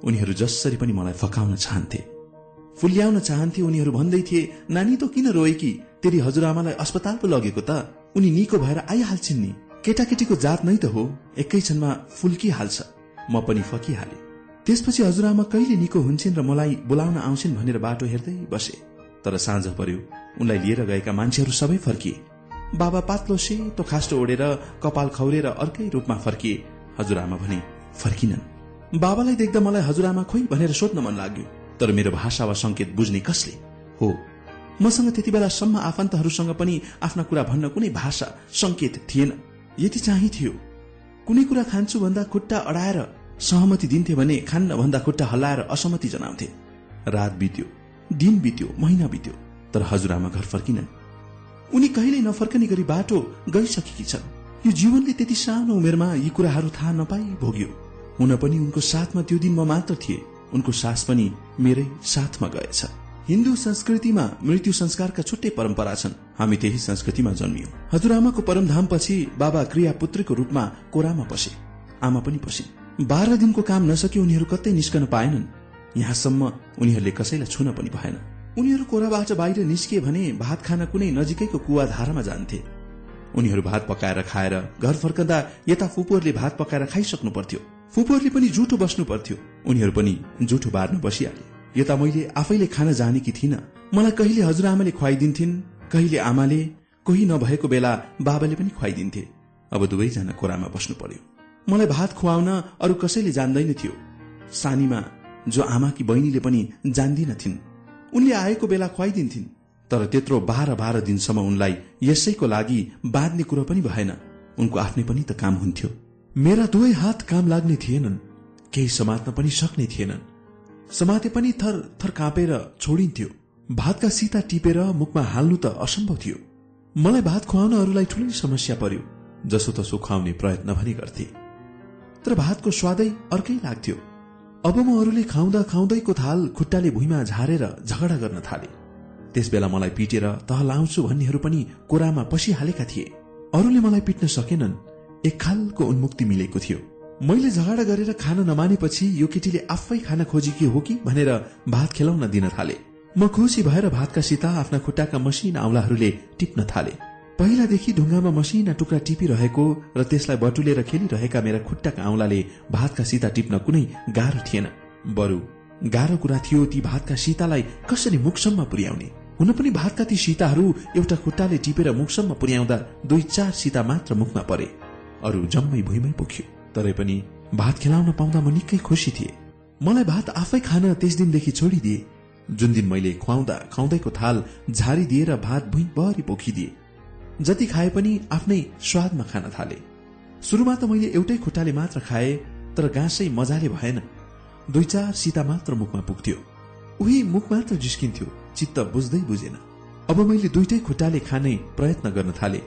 उनीहरू जसरी पनि मलाई फकाउन चाहन्थे। फुल्याउन चाहन्थे उनीहरू भन्दै थिए नानी त किन रोएकी तेरी हजुरआमालाई अस्पताल पो लगेको त। उनी निको भएर आइहाल्छिन् नि। केटाकेटीको जात नै त हो। एकैछनमा फुल्किहाल्छ। म पनि फकिहाले। त्यसपछि हजुरआमा कहिले निको हुन्छन् र मलाई बोलाउन आउँछिन् भनेर बाटो हेर्दै बसे। तर साँझ पर्यो। उनलाई लिएर गएका मान्छेहरू सबै फर्किए। बाबा पातलो सेतो खास्टो ओढेर कपाल खौरेर अर्कै रूपमा फर्किए। हजुरआमा भने फर्किनन्। बाबालाई देख्दा मलाई हजुरआमा खोइ भनेर सोध्न मन लाग्यो। तर मेरो भाषा वा संकेत बुझ्ने कसले? हो। मसँग त्यति बेलासम्म आफन्तहरूसँग पनि आफ्ना कुरा भन्न कुनै भाषा संकेत थिएन। यति चाहिँ थियो। कुनै कुरा खान्छु भन्दा खुट्टा अडाएर सहमति दिन्थे भने खान्न भन्दा खुट्टा हल्लाएर असहमति जनाउँथे। रात बित्यो दिन बित्यो महिना बित्यो तर हजुरआमा घर फर्किनन्। उनी कहिल्यै नफर्कने गरी बाटो गइसकेकी छन्। यो जीवनले त्यति सानो उमेरमा यी कुराहरू थाहा नपाई भोग्यो। हुन पनि उनको साथमा त्यो दिन म मात्र थिए। उनको सास पनि मेरै साथमा गएछ। हिन्दू संस्कृतिमा मृत्यु संस्कारका छुट्टै परम्परा छन्। हामी त्यही संस्कृतिमा जन्मियौं। हजुरआमाको परमधामपछि बाबा क्रिया पुत्रीको रूपमा कोरामा पसे। आमा पनि पसिन् बाह्र दिनको काम नसके उनीहरू कतै निस्कन पाएनन्। यहाँसम्म उनीहरूले कसैलाई छुन पनि भएन। उनीहरू कोराबाट बाहिर निस्किए भने भात खान कुनै नजिकैको कुवा धारामा जान्थे। उनीहरू भात पकाएर खाएर घर फर्कँदा यता फुपूहरूले भात पकाएर खाइसक्नु पर्थ्यो। फुपूहरूले पनि जुठो बस्नु पर्थ्यो। उनीहरू पनि जुठो बार्न बसिहाले। यता मैले आफैले खान जानेकी थिइन। मलाई कहिले हजुरआमाले खुवाइदिन्थिन् कहिले आमाले कोही नभएको बेला बाबाले पनि खुवाइदिन्थे। अब दुवैजना कोरामा बस्नु पर्यो। मलाई भात खुवाउन अरू कसैले जान्दैन थियो। सानीमा जो आमाकी बहिनीले पनि जान्दिनथिन् उनले आएको बेला खुवाइदिन्थिन्। तर त्यत्रो बाह्र बाह्र दिनसम्म उनलाई यसैको लागि बाँध्ने कुरो पनि भएन। उनको आफ्नै पनि त काम हुन्थ्यो। मेरा दुवै हात काम लाग्ने थिएनन्। केही समात्न पनि सक्ने थिएनन्। समाते पनि थर थर काँपेर छोडिन्थ्यो। भातका सीता टिपेर मुखमा हाल्नु त असम्भव थियो। मलाई भात खुवाउन अरूलाई ठुलै समस्या पर्यो जसो तसो खुवाउने प्रयत्न पनि गर्थे। तर भातको स्वादै अर्कै लाग्थ्यो। अब म अरूले खाउँदा खाउँदैको थाल खुट्टाले भुइँमा झारेर झगडा गर्न थाले। त्यस बेला मलाई पिटेर तह लाउँछु भन्नेहरू पनि कोरामा पसिहालेका थिए। अरूले मलाई पिट्न सकेनन्। एक खालको उन्मुक्ति मिलेको थियो। मैले झगडा गरेर खान नमानेपछि यो केटीले आफै खान खोजेकी हो कि भनेर भात खेलाउन दिन थाले। म खुसी भएर भातका सिता आफ्ना खुट्टाका मसिना औलाहरूले टिप्न थाले। पहिलादेखि ढुङ्गामा मसिना टुक्रा टिपिरहेको र त्यसलाई बटुलेर खेलिरहेका मेरा खुट्टाका औलाले भातका सिता टिप्न कुनै गाह्रो थिएन। बरु गाह्रो कुरा थियो ती भातका सीतालाई कसरी मुखसम्म पुर्याउने? हुन पनि भातका ती सीताहरू एउटा खुट्टाले टिपेर मुखसम्म पुर्याउँदा दुई चार सीता मात्र मुखमा परे। अरू जम्मै भुइँमै पुग्यो। तरै पनि भात खेलाउन पाउँदा म निकै खुसी थिए। मलाई भात आफै खान त्यस दिनदेखि छोडिदिए। जुन दिन मैले खुवाउँदा खुवाउँदैको थाल झारिदिएर भात भुइँभरि पोखिदिए। जति खाए पनि आफ्नै स्वादमा खान थाले। सुरुमा त मैले एउटै खुट्टाले मात्र खाए तर गाँसै मजाले भएन। दुई चार सीता मात्र मुखमा पुग्थ्यो। उही मुख मात्र जिस्किन्थ्यो चित्त बुझ्दै बुझेन। अब मैले दुइटै खुट्टाले खाने प्रयत्न गर्न थाले।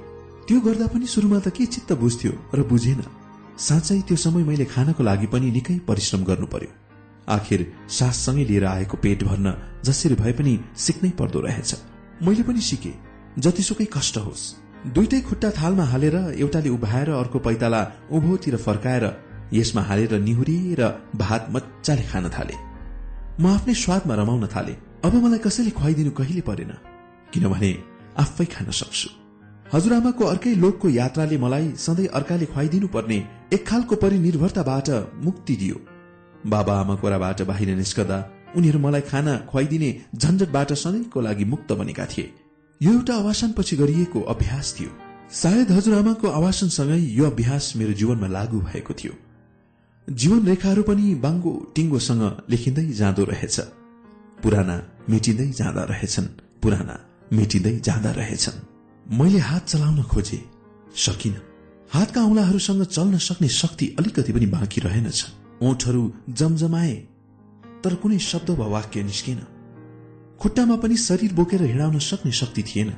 त्यो गर्दा पनि सुरुमा त के चित्त बुझ्थ्यो र बुझेन। साँच्चै त्यो समय मैले खानको लागि पनि निकै परिश्रम गर्नु पर्यो आखिर साससँगै लिएर आएको पेट भर्न जसरी भए पनि सिक्नै पर्दो रहेछ। मैले पनि सिके। जतिसुकै कष्ट होस्। दुइटै खुट्टा थालमा हालेर एउटाले उभाएर अर्को पैताला उभोतिर फर्काएर यसमा हालेर निहुरिएर भात मजाले खान थाले। म आफ्नै स्वादमा रमाउन थाले। अब मलाई कसैले खुवाइदिनु कहिले परेन। किनभने आफै खान सक्छु। हजुरआमाको अर्कै लोकको यात्राले मलाई सधैँ अर्काले खुवाइदिनु पर्ने एक खालको परिनिर्भरताबाट मुक्ति दियो। बाबा आमा कोराबाट बाहिर निस्कदा उनीहरू मलाई खाना खुवाइदिने झन्झटबाट सधैँको लागि मुक्त बनेका थिए। यो एउटा आवासनपछि गरिएको अभ्यास थियो। सायद हजुरआमाको आवासनसँगै यो अभ्यास मेरो जीवनमा लागू भएको थियो। जीवन रेखाहरू पनि बाङ्गो टिङ्गोसँग लेखिँदै जाँदो रहेछ। पुराना मेटिँदै जाँदा रहेछन्। पुराना मेटिँदै जाँदा रहेछन्। मैले हात चलाउन खोजे। सकिन। हातका औंलाहरूसँग चल्न सक्ने शक्ति अलिकति पनि बाँकी रहेनछ। ओठहरू जमजमाए तर कुनै शब्द वा वाक्य निस्केन। खुट्टामा पनि शरीर बोकेर हिँडाउन सक्ने शक्ति थिएन।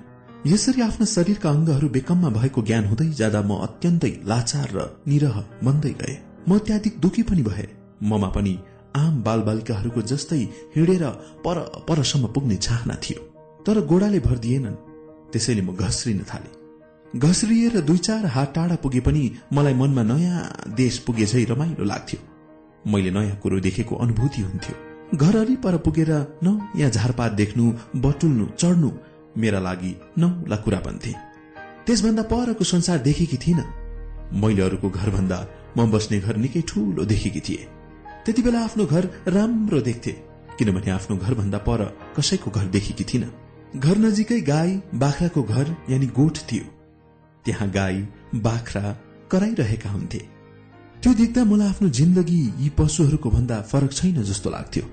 यसरी आफ्ना शरीरका अङ्गहरू बेकममा भएको ज्ञान हुँदै जाँदा म अत्यन्तै लाचार र निरह बन्दै गए। म अत्याधिक दुखी पनि भए। ममा पनि आम बालबालिकाहरूको जस्तै हिँडेर पर परसम्म पुग्ने चाहना थियो। तर गोडाले भर दिएनन् त्यसैले म घस्रिन थाले। घस्रिएर दुई चार हात टाढा पुगे पनि मलाई मनमा नयाँ देश पुगे झै रमाइलो लाग्थ्यो। मैले नयाँ कुरो देखेको अनुभूति हुन्थ्यो। घर अलि पर पुगेर न यहाँ झारपात देख्नु बटुल्नु चढ्नु मेरा लागि नौला कुरा बन्थे त्यसभन्दा परको संसार देखेकी थिइन। मैले अरूको घरभन्दा म बस्ने घर निकै ठूलो देखेकी थिए। त्यति बेला आफ्नो घर राम्रो देख्थे किनभने आफ्नो घरभन्दा पर कसैको घर देखेकी थिइन। घर नजिकै गाई बाख्राको घर यानि गोठ थियो। त्यहाँ गाई बाख्रा कराइरहेका हुन्थे। त्यो देख्दा मलाई आफ्नो जिन्दगी यी पशुहरूको भन्दा फरक छैन जस्तो लाग्थ्यो।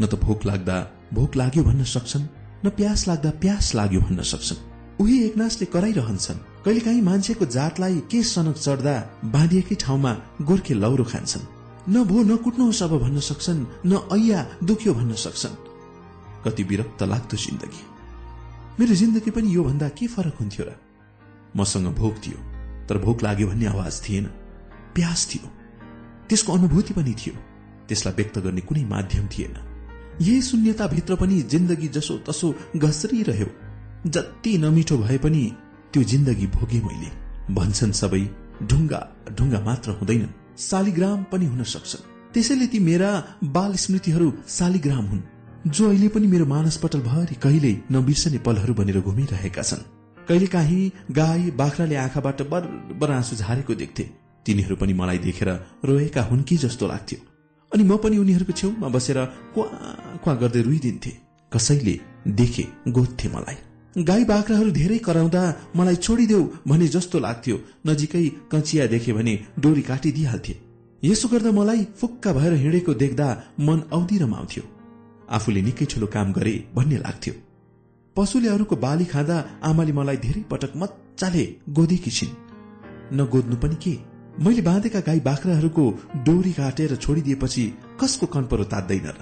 न त भोक लाग्दा भोक लाग्यो भन्न सक्छन् न प्यास लाग्दा प्यास लाग्यो भन्न सक्छन्। उही एकनासले कराइरहन्छन्। कहिलेकाहीँ मान्छेको जातलाई के सनक चढ्दा बाँधिएकै ठाउँमा गोर्खे लौरो खान्छन्। न भो न कुट्नुहोस् अब भन्न सक्छन् न ऐया दुख्यो भन्न सक्छन्। कति विरक्त लाग्दो जिन्दगी। मेरो जिन्दगी पनि यो भन्दा के फरक हुन्थ्यो र? मसँग भोक थियो तर भोक लाग्यो भन्ने आवाज थिएन। प्यास थियो। त्यसको अनुभूति पनि थियो। त्यसलाई व्यक्त गर्ने कुनै माध्यम थिएन। यही शून्यताभित्र पनि जिन्दगी जसो तसो घस्रिरह्यो। जति नमिठो भए पनि त्यो जिन्दगी भोगे मैले। भन्छन् सबै ढुङ्गा ढुङ्गा मात्र हुँदैनन्। शालिग्राम पनि हुन सक्छन्। त्यसैले ती मेरा बाल स्मृतिहरू शालिग्राम हुन्। जो अहिले पनि मेरो मानसपटल भरि कहिले नबिर्सने पलहरू बनेर घुमिरहेका छन्। कहिले काहीँ गाई बाख्राले आँखाबाट बर आँसु झारेको देख्थे। तिनीहरू पनि मलाई देखेर रोएका हुन् कि जस्तो लाग्थ्यो। अनि म पनि उनीहरूको छेउमा बसेर क्वा क्वा गर्दै रुइदिन्थे। कसैले देखे गोद्धे मलाई। गाई बाख्राहरू धेरै कराउँदा मलाई छोडिदेऊ भने जस्तो लाग्थ्यो। नजिकै कचिया देखे भने डोरी काटिदिइहाल्थे। यसो गर्दा मलाई फुक्का भएर हिँडेको देख्दा मन औधी रमाउँथ्यो। आफूले निकै ठुलो काम गरे भन्ने लाग्थ्यो। पशुले अरूको बाली खाँदा आमाले मलाई धेरै पटक मजाले गोदेकी छिन्। नगोद्नु पनि के? मैले बाँधेका गाई बाख्राहरूको डोरी काटेर छोडिदिएपछि कसको कन्परो तात्दैन र?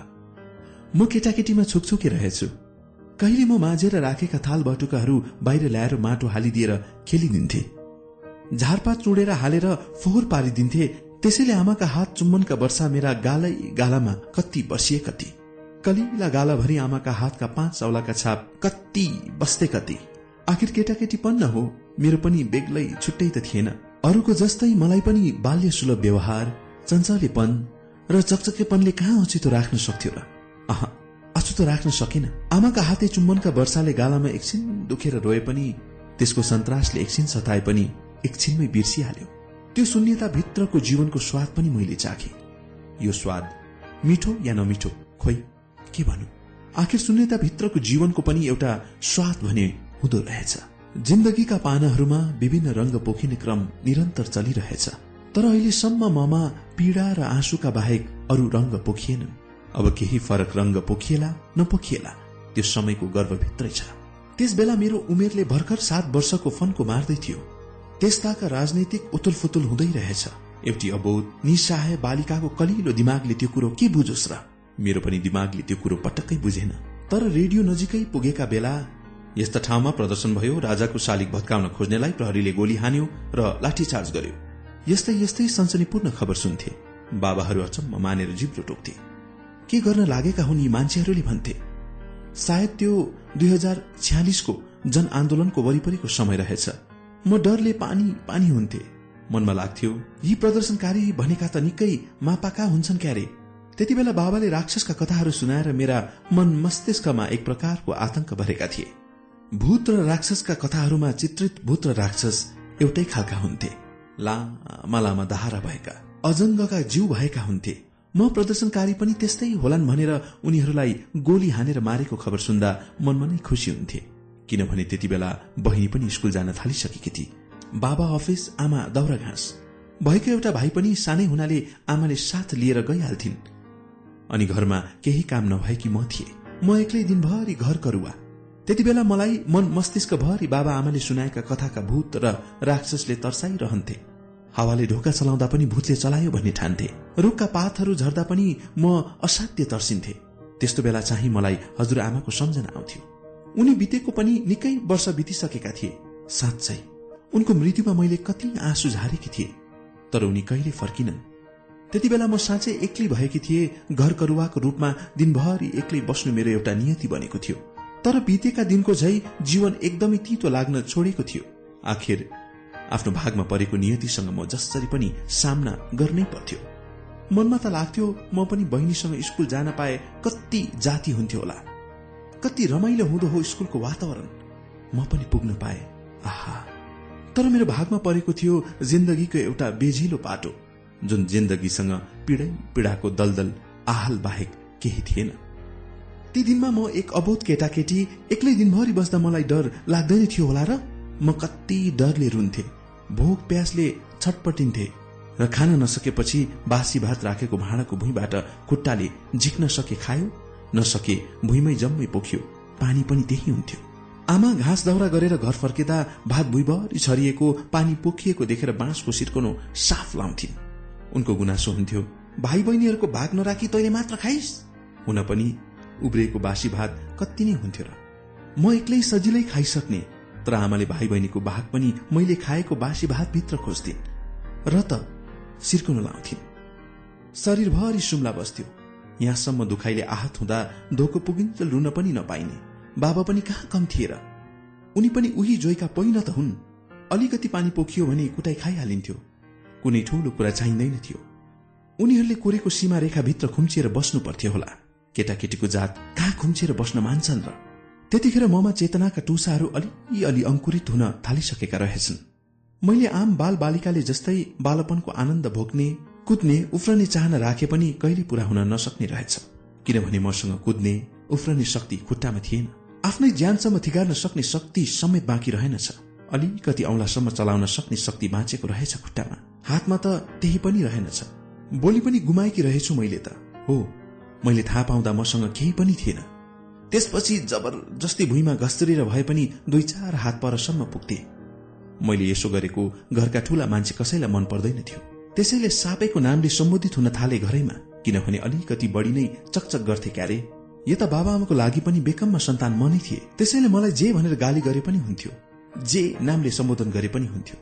म केटाकेटीमा छुकछुके रहेछु। कहिले म माझेर राखेका थाल बटुकाहरू बाहिर ल्याएर माटो हालिदिएर खेलिदिन्थे। झारपात चुडेर हालेर फोहोर पारिदिन्थे। त्यसैले आमाका हात चुम्बनका वर्षा मेरा गालै गालामा कति बसिए कति कलिला गालाभरि आमाका हातका पाँच औलाका छाप कति बस्थे कति आखिर केटाकेटी पन्न हो? मेरो पनि बेग्लै छुट्टै त थिएन। अरूको जस्तै मलाई पनि बाल्य सुलभ व्यवहार चञ्चलेपन र चकचकेपनले कहाँ अचितो राख्न सक्थ्यो र? अह अछुतो राख्न सकेन। आमाका हाते चुम्बनका वर्षाले गालामा एकछिन दुखेर रोए पनि त्यसको सन्तासले एकछिन सताए पनि एकछिनमै बिर्सिहाल्यो। त्यो शून्यता भित्रको जीवनको स्वाद पनि मैले चाखे। यो स्वाद मिठो या नमिठो खोइ के भनौँ आखिर शून्यताभित्रको जीवनको पनि एउटा स्वाद भने हुँदो रहेछ। जिन्दगीका पानाहरूमा विभिन्न रंग पोखिने क्रम निरन्तर चलिरहेछ। तर अहिलेसम्म ममा पीड़ा र आँसुका बाहेक अरू रंग पोखिएनन्। अब केही फरक रंग पोखिएला नपोखिएला त्यो समयको गर्वभित्रै छ। त्यस बेला मेरो उमेरले भर्खर सात वर्षको फनको मार्दै थियो। त्यस्ताका राजनैतिक उतुल फुतुल हुँदै रहेछ। एउटी अबोध निसहाय बालिकाको कलिलो दिमागले त्यो कुरो के बुझोस् र? मेरो पनि दिमागले त्यो कुरो पटक्कै बुझेन। तर रेडियो नजिकै पुगेका बेला यस्ता ठाउँमा प्रदर्शन भयो राजाको शालिग भत्काउन खोज्नेलाई प्रहरीले गोली हान्यो र लाठीचार्ज गर्यो। यस्तै यस्तै सनसनीपूर्ण खबर सुन्थे। बाबाहरू अचम्म मानेर जिब्रो टोक्थे। के गर्न लागेका हुन् यी मान्छेहरूले? भन्थे। सायद त्यो दुई हजार छ्यालिसको जनआन्दोलनको वरिपरिको समय रहेछ। म डरले पानी पानी हुन्थे। मनमा लाग्थ्यो यी प्रदर्शनकारी भनेका त निकै मापाका हुन्छन् क्यारे। त्यति बेला बाबाले राक्षसका कथाहरू सुनाएर मेरा मन मस्तिष्कमा एक प्रकारको आतंक भरेका थिए। भूत र राक्षसका कथाहरूमा चित्रित भूत र राक्षस एउटै खालका हुन्थे। लामा लामा दहारा भएका अजङ्गका जीव भएका हुन्थे। म प्रदर्शनकारी पनि त्यस्तै होलान् भनेर उनीहरूलाई गोली हानेर मारेको खबर सुन्दा मनमा नै खुसी हुन्थे। किनभने त्यति बेला बहिनी पनि स्कूल जान थालिसकेकी थिए। बाबा अफिस आमा दाउरा घाँस भएको एउटा भाइ पनि सानै हुनाले आमाले साथ लिएर गइहाल्थिन्। अनि घरमा केही काम नभएकी म थिए। म एक्लै दिनभरि घर करुवा। त्यति बेला मलाई मन मस्तिष्क भरि बाबा आमाले सुनाएका कथाका भूत र राक्षसले तर्साइरहन्थे। हावाले ढोका चलाउँदा पनि भूतले चलायो भन्ने ठान्थे। रुखका पातहरू झर्दा पनि म असाध्य तर्सिन्थे। त्यस्तो बेला चाहिँ मलाई हजुर आमाको सम्झना आउँथ्यो। उनी बितेको पनि निकै वर्ष बितिसकेका थिए। साँच्चै उनको मृत्युमा मैले कति आँसु झारेकी थिए। तर उनी कहिले फर्किनन्? त्यति बेला म साँच्चै एक्लै भएकी थिए। घर करुवाको रूपमा दिनभरि एक्लै बस्नु मेरो एउटा नियति बनेको थियो। तर बितेका दिनको झै जीवन एकदमै तितो लाग्न छोडेको थियो। आखिर आफ्नो भागमा परेको नियतिसँग म जसरी पनि सामना गर्नै पर्थ्यो। मनमा त लाग्थ्यो म पनि बहिनीसँग स्कूल जान पाए कति जाति हुन्थ्यो होला। कति रमाइलो हुँदो हो स्कूलको वातावरण। म पनि पुग्न पाए। आहा। तर मेरो भागमा परेको थियो जिन्दगीको एउटा बेझिलो पाटो जुन जिन्दगीसँग पीड़ै पीड़ाको दलदल आहल बाहेक केही थिएन। ती दिनमा म एक अबोध केटाकेटी एक्लै दिनभरि बस्दा मलाई डर लाग्दैन थियो होला र म कति डरले रुन्थे। भोक प्यासले छटपटिन्थे र खान नसकेपछि बासी भात राखेको भाँडाको भुइँबाट खुट्टाले झिक्न सके खायो नसके भुइँमै जम्मै पोख्यो पानी पनि त्यही हुन्थ्यो। आमा घाँस दौरा गरेर घर फर्किँदा भात भुइँभरि छरिएको पानी पोखिएको देखेर बाँसको सिर्कनो साफ लाउँथिन्। उनको गुनासो हुन्थ्यो भाइ बहिनीहरूको भाग नराखी तैले मात्र खाइस? हुन पनि उब्रिएको बासी भात कति नै हुन्थ्यो र। म एक्लै सजिलै खाइसक्ने तर आमाले भाइ बहिनीको भाग पनि मैले खाएको बासी भातभित्र खोज्थिन् र त सिर्कुन लाउँथिन्। शरीरभरि सुम्ला बस्थ्यो। यहाँसम्म दुखाइले आहत हुँदा धोको पुगिन्चल रुन पनि नपाइने। बाबा पनि कहाँ कम थिए र? उनी पनि उही जोइका पहिन त हुन्। अलिकति पानी पोखियो भने कुटाई खाइहालिन्थ्यो। कुनै ठूलो कुरा चाहिँदैन थियो। उनीहरूले कोरेको सीमा रेखाभित्र खुम्चिएर बस्नु पर्थ्यो होला। केटाकेटीको जात कहाँ खुम्चेर बस्न मान्छन् र? त्यतिखेर ममा चेतनाका टुसाहरू अलि अलि अंकुरित हुन थालिसकेका रहेछन्। मैले आम बाल बालिकाले जस्तै बालपनको आनन्द भोग्ने कुद्ने उफ्रने चाहना राखे पनि कहिले पूरा हुन नसक्ने रहेछ। किनभने मसँग कुद्ने उफ्रने शक्ति खुट्टामा थिएन। आफ्नै ज्यानसम्म थिगार्न सक्ने शक्ति समेत बाँकी रहेनछ। अलिकति औंलासम्म चलाउन सक्ने शक्ति बाँचेको रहेछ खुट्टामा। हातमा त त्यही पनि रहेनछ। बोली पनि गुमाएकी रहेछु मैले त। हो मैले थाहा पाउँदा मसँग केही पनि थिएन। त्यसपछि जबरजस्ती भुइँमा घस्तरेर भए पनि दुई चार हात परसम्म पुग्थे। मैले यसो गरेको घरका ठूला मान्छे कसैलाई मन पर्दैन थियो। त्यसैले सापेको नामले सम्बोधित हुन थाले घरैमा किनभने अलिकति बढी नै चकचक गर्थे क्यारे। यता बाबाआमाको लागि पनि बेकममा सन्तान मनै थिए। त्यसैले मलाई जे भनेर गाली गरे पनि हुन्थ्यो। जे नामले सम्बोधन गरे पनि हुन्थ्यो।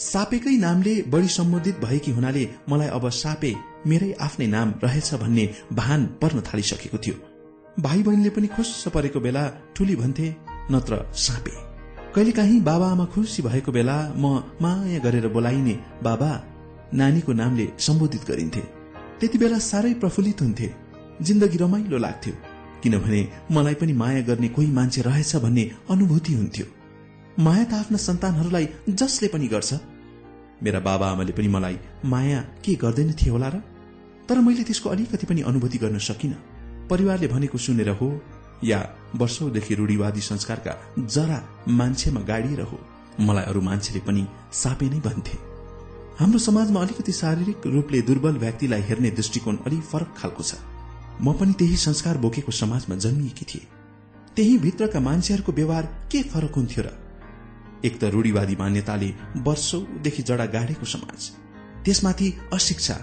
सापेकै नामले बढी सम्बोधित भएकी हुनाले मलाई अब सापे मेरै आफ्नै नाम रहेछ भन्ने भान पर्न थालिसकेको थियो। भाइ बहिनीले पनि खुस परेको बेला ठुली भन्थे नत्र सापे। कहिलेकाहीँ बाबा आमा खुसी भएको बेला म माया गरेर बोलाइने बाबा नानीको नामले सम्बोधित गरिन्थे। त्यति बेला साह्रै प्रफुल्लित हुन्थे। जिन्दगी रमाइलो लाग्थ्यो। किनभने मलाई पनि माया गर्ने कोही मान्छे रहेछ भन्ने अनुभूति हुन्थ्यो। माया त आफ्ना सन्तानहरूलाई जसले पनि गर्छ। मेरा बाबा आमाले पनि मलाई माया के गर्दैन थिए होला र? तर मैले त्यसको अलिकति पनि अनुभूति गर्न सकिन। परिवारले भनेको सुनेर हो या वर्षौंदेखि रूढीवादी संस्कारका जरा मान्छेमा गाडिएर हो मलाई अरू मान्छेले पनि सापे नै भन्थे। हाम्रो समाजमा अलिकति शारीरिक रूपले दुर्बल व्यक्तिलाई हेर्ने दृष्टिकोण अलि फरक खालको छ। म पनि त्यही संस्कार बोकेको समाजमा जन्मिएकी थिए। त्यही भित्रका मान्छेहरूको व्यवहार के फरक हुन्थ्यो र? एक त रूढीवादी मान्यताले वर्षौंदेखि जडा गाडेको समाज। त्यसमाथि अशिक्षा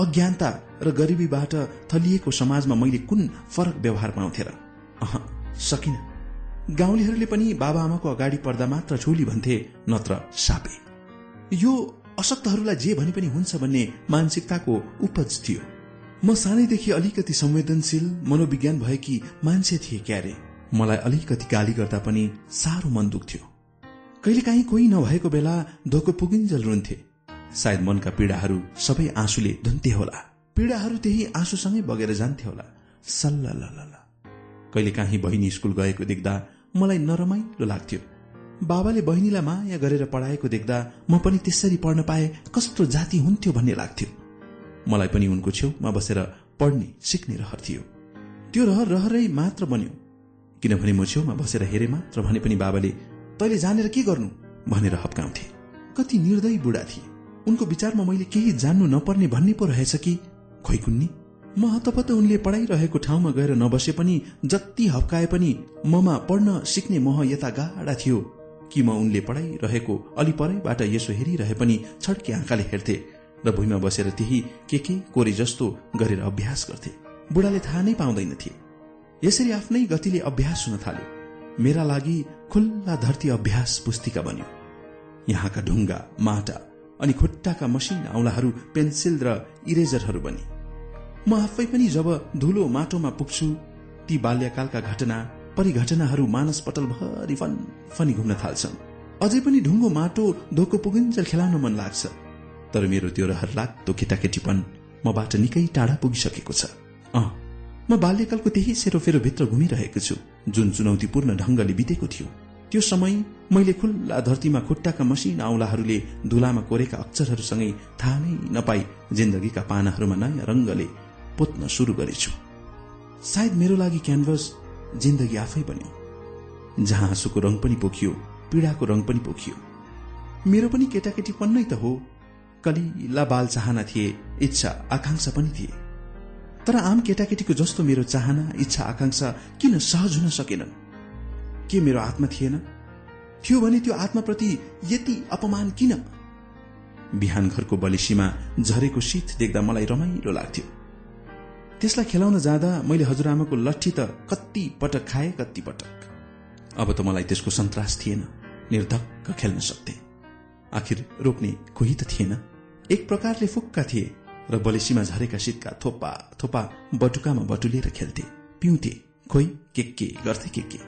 अज्ञानता र गरिबीबाट थलिएको समाजमा मैले कुन फरक व्यवहार पाउँथे र? अह सकिन। गाउँलेहरूले पनि बाबाआमाको अगाडि पर्दा मात्र ठुली भन्थे नत्र सापे। यो अशक्तहरूलाई जे भने पनि हुन्छ भन्ने मानसिकताको उपज थियो। म सानैदेखि अलिकति संवेदनशील मनोविज्ञान भएकी मान्छे थिए क्यारे। मलाई अलिकति गाली गर्दा पनि साह्रो मन दुख्थ्यो। कहिलेकाहीँ कोही नभएको बेला धोको पुगिन्जल रुन्थे। सायद मनका पीड़ाहरू सबै आँसुले धुन्थे होला। पीड़ाहरू त्यही आँसुसँगै बगेर जान्थे होला। सल्ल कहिलेकाहीँ बहिनी स्कूल गएको देख्दा मलाई नरमाइलो लाग्थ्यो। बाबाले बहिनीलाई माया गरेर पढाएको देख्दा म पनि त्यसरी पढ्न पाए कस्तो जाति हुन्थ्यो भन्ने लाग्थ्यो। मलाई पनि उनको छेउमा बसेर पढ्ने सिक्ने रहर थियो। त्यो रहर रहरै मात्र बन्यो। किनभने म छेउमा बसेर हेरे मात्र भने पनि बाबाले तैले जानेर के गर्नु? भनेर हप्काउँथे। कति निर्दयी बुढा थिए। उनको विचारमा मैले केही जान्नु नपर्ने भन्ने पो रहेछ कि? खोइ कुन्नी म हतपत उनले पढाइरहेको ठाउँमा गएर नबसे पनि जति हप्काए पनि ममा पढ्न सिक्ने मोह यता गाडा थियो। कि म उनले पढाइरहेको अलिपरैबाट यसो हेरिरहे पनि छड्के आँखाले हेर्थे र भुइँमा बसेर त्यही के के कोरे जस्तो गरेर अभ्यास गर्थे। बुढाले थाहा नै पाउँदैनथे। यसरी आफ्नै गतिले अभ्यास हुन थाल्यो मेरा लागि खुल्ला धरती अभ्यास पुस्तिका बन्यो। यहाँका ढुङ्गा माटा अनि खुट्टाका मसिन औलाहरू पेन्सिल र इरेजरहरू बने। म आफै पनि जब धुलो माटोमा पुग्छु ती बाल्यकालका घटना परिघटनाहरू मानस पटल भरि फन फनी घुम्न थाल्छन्। अझै पनि ढुङ्गो माटो धोको पुगिन्जल खेलाउन मन लाग्छ। तर मेरो त्यो रहर लाग्दो केटाकेटीपन मबाट निकै टाढा पुगिसकेको छ। अँ म बाल्यकालको त्यही सेरोफेरो भित्र घुमिरहेको छु जुन चुनौतीपूर्ण ढंगले बितेको थियो। त्यो समय मैले खुल्ला धरतीमा खुट्टाका मसिना औलाहरूले धुलामा कोरेका अक्षरहरूसँगै थाहा नै नपाई जिन्दगीका पानाहरूमा नयाँ रंगले पोत्न शुरू गरेछु। सायद मेरो लागि क्यानभस जिन्दगी आफै बन्यो। जहाँ हाँसोको रंग पनि पोखियो पीड़ाको रंग पनि पोखियो। मेरो पनि केटाकेटी पन्नै त हो। कलिला बाल चाहना थिए इच्छा आकांक्षा पनि थिए। तर आम केटाकेटीको जस्तो मेरो चाहना इच्छा आकांक्षा किन सहज हुन सकेनन्? के मेरो आत्मा थिएन? थियो भने त्यो आत्माप्रति यति अपमान किन? बिहान घरको बलिसीमा झरेको शीत देख्दा मलाई रमाइलो लाग्थ्यो। त्यसलाई खेलाउन जाँदा मैले हजुरआमाको लट्ठी त कति पटक खाए कति पटक। अब त मलाई त्यसको सन्तास थिएन निर्धक्क खेल्न सक्थे। आखिर रोक्ने कोही त थिएन। एक प्रकारले फुक्का थिए र बलेसीमा झरेका शीतका थोपा थोपा बटुकामा बटुलेर खेल्थे पिउँथे खोइ के के गर्थे के के?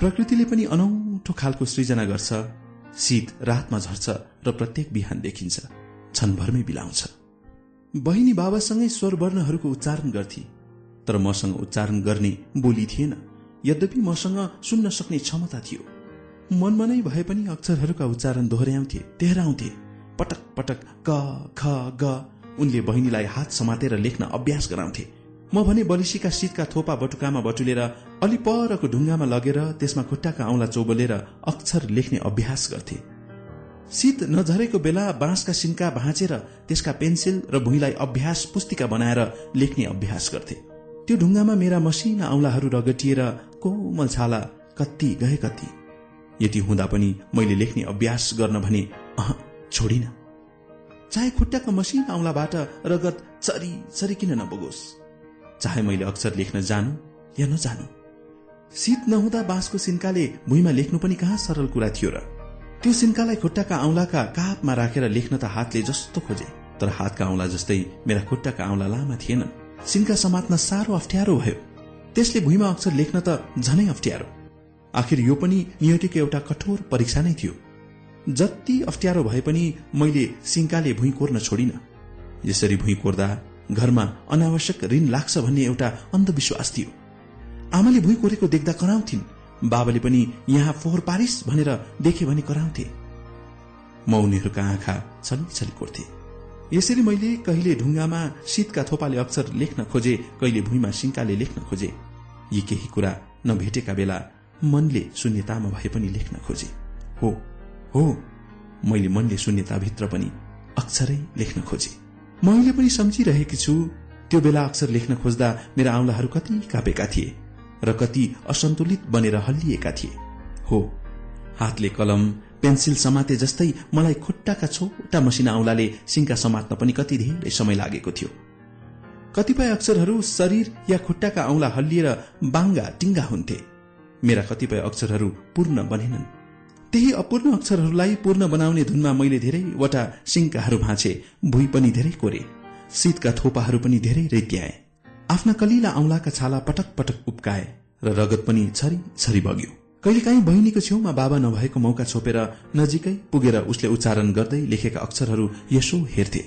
प्रकृतिले पनि अनौठो खालको सृजना गर्छ शीत रातमा झर्छ र प्रत्येक बिहान देखिन्छ क्षणभरमै बिलाउँछ। बहिनी बाबासँगै स्वर वर्णहरूको उच्चारण गर्थे तर मसँग उच्चारण गर्ने बोली थिएन। यद्यपि मसँग सुन्न सक्ने क्षमता थियो। मनमा नै भए पनि अक्षरहरूका उच्चारण दोहोऱ्याउँथे तेहराउँथे। पटक पटक क ख ग उनले बहिनीलाई हात समातेर लेख्न अभ्यास गराउँथे। म भने बलिसीका शीतका थोपा बटुकामा बटुलेर अलि परको ढुङ्गामा लगेर त्यसमा खुट्टाका औंला चौबलेर अक्षर लेख्ने अभ्यास गर्थे। शीत नझरेको बेला बाँसका सिन्का भाँचेर त्यसका पेन्सिल र भुइँलाई अभ्यास पुस्तिका बनाएर लेख्ने अभ्यास गर्थे। त्यो ढुङ्गामा मेरा मसिना औंलाहरू रगटिएर कोमल छाला कति गए कति यति हुँदा पनि मैले लेख्ने अभ्यास गर्न भने अह छोडिन। चाहे खुट्टाका मसिना औंलाबाट रगत चरी चरी किन नबगोस् चाहे मैले अक्षर लेख्न जानु या नजानु। शीत नहुँदा बाँसको सिन्काले भुइँमा लेख्नु पनि कहाँ सरल कुरा थियो र? त्यो सिन्कालाई खुट्टाका औंलाका कापमा राखेर लेख्न त हातले जस्तो खोजे तर हातका औंला जस्तै मेरा खुट्टाका औंला लामा थिएनन्। सिन्का समात्न साह्रो अप्ठ्यारो भयो। त्यसले भुइँमा अक्षर लेख्न त झनै अप्ठ्यारो। आखिर यो पनि नियतिको एउटा कठोर परीक्षा नै थियो। जति अप्ठ्यारो भए पनि मैले सिन्काले भुइँ कोर्न छोडिन। यसरी भुइँ कोर्दा घरमा अनावश्यक ऋण लाग्छ भन्ने एउटा अन्धविश्वास थियो। आमाले भुइँ कोरेको देख्दा कराउँथिन्। बाबाले पनि यहाँ फोहोर पारिस भनेर देखे भने कराउँथे। म उनीहरूका आँखा छली छली कोर्थे। यसरी मैले कहिले ढुङ्गामा शीतका थोपाले अक्षर लेख्न खोजे कहिले भुइँमा सिङ्काले लेख्न खोजे। यी केही कुरा नभेटेका बेला मनले शून्यतामा भए पनि लेख्न खोजे। हो हो मैले मनले शून्यताभित्र पनि अक्षरै लेख्न खोजे। म अहिले पनि सम्झिरहेकी छु। त्यो बेला अक्षर लेख्न खोज्दा मेरा आउँलाहरू कति कापेका थिए र कति असन्तुलित बनेर हल्लिएका थिए। हो हातले कलम पेन्सिल समाते जस्तै मलाई खुट्टाका छोटा मसिना औंलाले सिंका समात्न पनि कति धेरै समय लागेको थियो। कतिपय अक्षरहरू शरीर या खुट्टाका औंला हल्लिएर बाङ्गा टिङ्गा हुन्थे। मेरा कतिपय अक्षरहरू पूर्ण बनेनन्। त्यही अपूर्ण अक्षरहरूलाई पूर्ण बनाउने धुनमा मैले धेरैवटा सिंकाहरू भाँचे भुइँ पनि धेरै कोरे शीतका थोपाहरू पनि धेरै रेत्याए आफ्ना कलिला औंलाका छाला पटक पटक उप्काए र रगत पनि छरी छरी बग्यो। कहिलेकाहीँ बहिनीको छेउमा बाबा नभएको मौका छोपेर नजिकै पुगेर उसले उच्चारण गर्दै लेखेका अक्षरहरू यसो हेर्थे।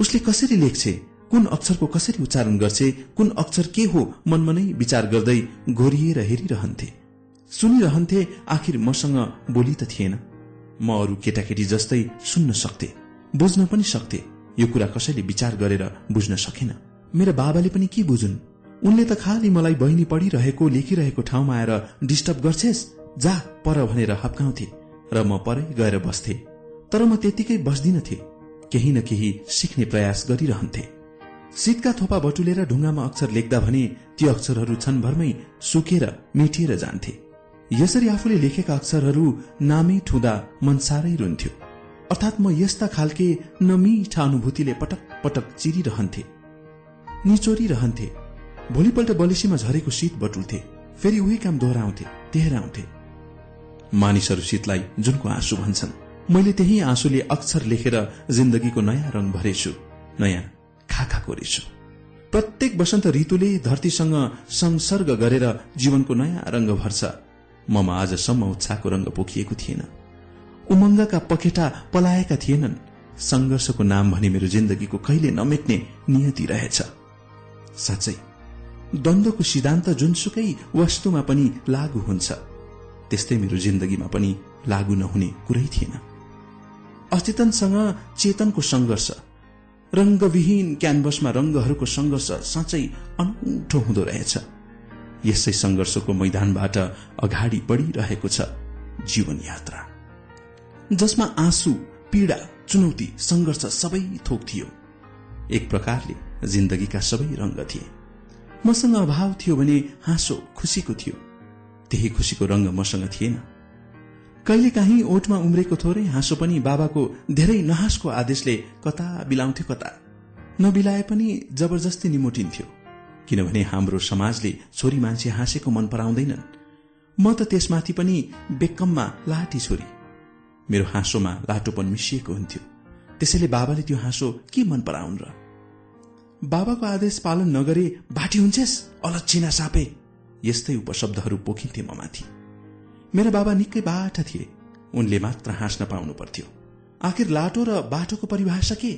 उसले कसरी लेख्छे? कुन अक्षरको कसरी उच्चारण गर्छे? कुन अक्षर के हो? मनमा नै विचार गर्दै घोरिएर हेरिरहन्थे। सुनिरहन्थे आखिर मसँग बोली त थिएन। म अरू केटाकेटी जस्तै सुन्न सक्थे बुझ्न पनि सक्थे। यो कुरा कसैले विचार गरेर बुझ्न सकेन। मेरा बाबाले पनि के बुझुन्? उनले त खालि मलाई बहिनी पढिरहेको लेखिरहेको ठाउँमा आएर डिस्टर्ब गर्छेस? जा पर भनेर हप्काउँथे र म परै गएर बस्थे। तर म त्यतिकै बस्दिनथे। केही न केही सिक्ने प्रयास गरिरहन्थे। शीतका थोपा बटुलेर ढुङ्गामा अक्षर लेख्दा भने ती अक्षरहरू क्षणभरमै सुकेर मिटिएर जान्थे। यसरी आफूले लेखेका अक्षरहरू नामै ठुँदा मन साह्रै रुन्थ्यो। अर्थात् म यस्ता खालके नमिठा अनुभूतिले पटक पटक चिरिरहन्थे। निचोरिरहन्थे भोलिपल्ट बलिसीमा झरेको शीत बटुल्थे। फेरि उही काम दोहोऱ्याउँथे तेह्राउँथे। मानिसहरू शीतलाई जुनको आँसु भन्छन्। मैले त्यही आँसुले अक्षर लेखेर जिन्दगीको नयाँ रंग भरेछु नयाँ खाखा कोरेछु। प्रत्येक वसन्त ऋतुले धरतीसँग संसर्ग गरेर जीवनको नयाँ रंग भर्छ। ममा आजसम्म उत्साहको रंग पोखिएको थिएन। उमङ्गका पखेटा पलाएका थिएनन्। संघर्षको नाम भने मेरो जिन्दगीको कहिले नमेट्ने नियति रहेछ। साँच्चै द्वन्द्वको सिद्धान्त जुनसुकै वस्तुमा पनि लागू हुन्छ त्यस्तै मेरो जिन्दगीमा पनि लागू नहुने कुरै थिएन। अचेतनसँग चेतनको संघर्ष रंगविहीन क्यानभसमा रंगहरूको संघर्ष साँच्चै अनौठो हुँदो रहेछ। यसै संघर्षको मैदानबाट अगाडि बढ़िरहेको छ जीवन यात्रा। जसमा आँसु पीड़ा चुनौती संघर्ष सबै थोक थियो। एक प्रकारले जिन्दगीका सबै रंग थिए। मसँग अभाव थियो भने हाँसो खुसीको थियो। त्यही खुसीको रंग मसँग थिएन। कहिले काहीँ ओठमा उम्रेको थोरै हाँसो पनि बाबाको धेरै नहाँसको आदेशले कता बिलाउँथ्यो कता। नबिलाए पनि जबरजस्ती निमोटिन्थ्यो। किनभने हाम्रो समाजले छोरी मान्छे हाँसेको मन पराउँदैनन्। म त त्यसमाथि पनि बेकममा लाटी छोरी। मेरो हाँसोमा लाटोपन मिसिएको हुन्थ्यो। त्यसैले बाबाले त्यो हाँसो के मन पराउन् र? बाबाको आदेश पालन नगरे बाटी हुन्छेस? अलक्षिना सापे। यस्तै उपशब्दहरू पोखिन्थे म माथि मेरा बाबा निकै बाठा थिए। उनले मात्र हाँस्न पाउनु पर्थ्यो। आखिर लाटो र बाटोको परिभाषा के?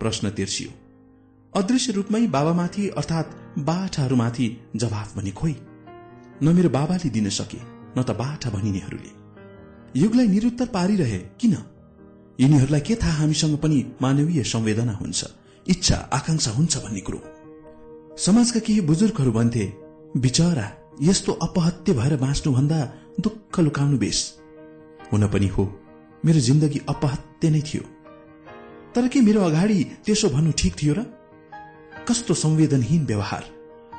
प्रश्न तिर्सियो। अदृश्य रूपमै बाबामाथि अर्थात् बाठाहरूमाथि जवाफ भने खोइ न मेरो बाबाले दिन सके न त बाठा भनिनेहरूले। युगलाई निरुत्तर पारिरहे किन? यिनीहरूलाई के थाहा हामीसँग पनि मानवीय संवेदना हुन्छ इच्छा आकांक्षा हुन्छ भन्ने कुरो। समाजका केही बुजुर्गहरू भन्थे बिचरा यस्तो अपहत्य भएर बाँच्नुभन्दा दुःख लुकाउनु बेस। हुन पनि हो मेरो जिन्दगी अपहत्य नै थियो। तर के मेरो अगाडि त्यसो भन्नु ठिक थियो र? कस्तो संवेदनहीन व्यवहार।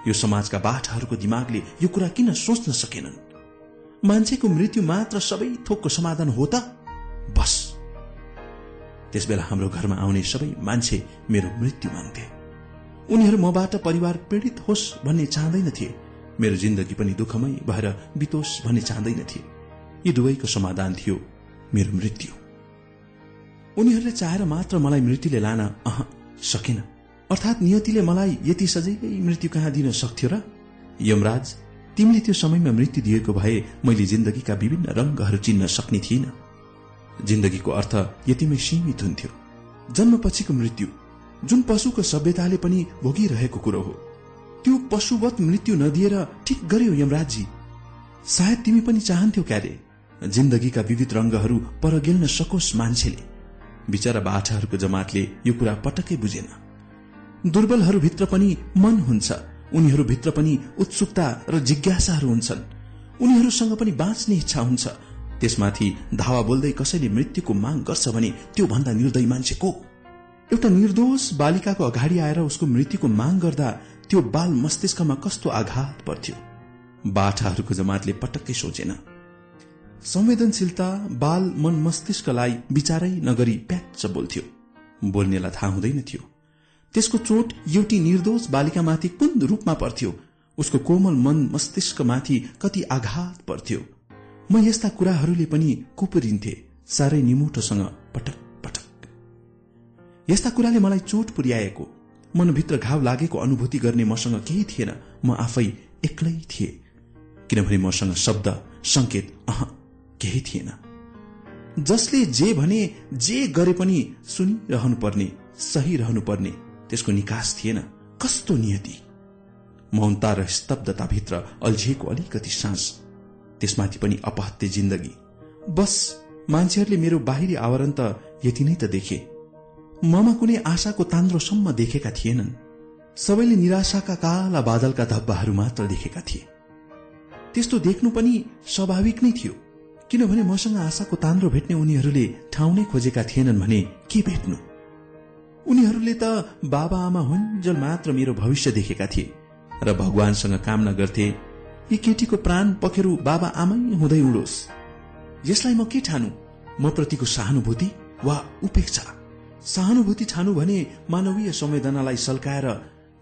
यो समाजका बाठाहरूको दिमागले यो कुरा किन सोच्न सकेनन्? मान्छेको मृत्यु मात्र सबै थोकको समाधान हो त? बस। त्यसबेला हाम्रो घरमा आउने सबै मान्छे मेरो मृत्यु मान्थे। उनीहरू मबाट परिवार पीड़ित होस् भन्ने चाहँदैनथे मेरो जिन्दगी पनि दुःखमय भएर बितोस् भन्ने चाहँदैनथे यी दुवैको समाधान थियो मेरो मृत्यु। उनीहरूले चाहेर मात्र मलाई मृत्युले लान अह सकेन। अर्थात् नियतिले मलाई यति सजिलै मृत्यु कहाँ दिन सक्थ्यो र? यमराज तिमीले त्यो समयमा मृत्यु दिएको भए मैले जिन्दगीका विभिन्न रंगहरू चिन्न सक्ने थिइनँ। जिन्दगीको अर्थ यतिमै सीमित हुन्थ्यो। जन्मपछिको मृत्यु जुन पशुको सभ्यताले पनि भोगिरहेको कुरो हो। त्यो पशुवत मृत्यु नदिएर ठिक गर्यो यमराजी सायद तिमी पनि चाहन्थ्यौ क्यारे जिन्दगीका विविध रंगहरू पर गेल्न सकोस् मान्छेले। बिचरा बाठाहरूको जमातले यो कुरा पटक्कै बुझेन। दुर्बलहरूभित्र पनि मन हुन्छ। उनीहरूभित्र पनि उत्सुकता र जिज्ञासाहरू हुन्छन्। उनीहरूसँग पनि बाँच्ने इच्छा हुन्छ। त्यसमाथि धावा बोल्दै कसैले मृत्युको माग गर्छ भने त्यो भन्दा निर्दय मान्छे को एउटा निर्दोष बालिकाको अगाडि आएर उसको मृत्युको माग गर्दा त्यो बाल मस्तिष्कमा कस्तो आघात पर्थ्यो। बाठाहरूको जमातले पटक्कै सोचेन। संवेदनशीलता बाल मन मस्तिष्कलाई विचारै नगरी प्याच बोल्थ्यो। बोल्नेलाई थाहा हुँदैन थियो। त्यसको चोट एउटी निर्दोष बालिकामाथि कुन रूपमा पर्थ्यो? उसको कोमल मन मस्तिष्कमाथि कति आघात पर्थ्यो? म यस्ता कुराहरूले पनि कुपरिन्थे साह्रै निमुठोसँग पटक पटक। यस्ता कुराले मलाई चोट पुर्याएको। मनभित्र घाउ लागेको अनुभूति गर्ने मसँग केही थिएन। म आफै एक्लै थिए। किनभने मसँग शब्द संकेत अह केही थिएन। जसले जे भने जे गरे पनि सुनिरहनु पर्ने सही रहनुपर्ने त्यसको निकास थिएन। कस्तो नियति? मौनता र स्तब्धताभित्र अल्झिएको अलिकति सास त्यसमाथि पनि अपहत्य जिन्दगी। बस मान्छेहरूले मेरो बाहिरी आवरण त यति नै त देखे। ममा कुनै आशाको तान्द्रोसम्म देखेका थिएनन्। सबैले निराशाका काला बादलका धब्बाहरू मात्र देखेका थिए। त्यस्तो देख्नु पनि स्वाभाविक नै थियो किनभने मसँग आशाको तान्द्रो भेट्ने उनीहरूले ठाउँ नै खोजेका थिएनन् भने के भेट्नु? उनीहरूले त बाबा आमा हुन्जल मात्र मेरो भविष्य देखेका थिए र भगवानसँग कामना गर्थे यी केटीको प्राण पखेरु बाबा आमै हुँदै उडोस्। यसलाई म के ठानु? म प्रतिको सहानुभूति वा उपेक्षा? सहानुभूति ठानु भने मानवीय संवेदनालाई सल्काएर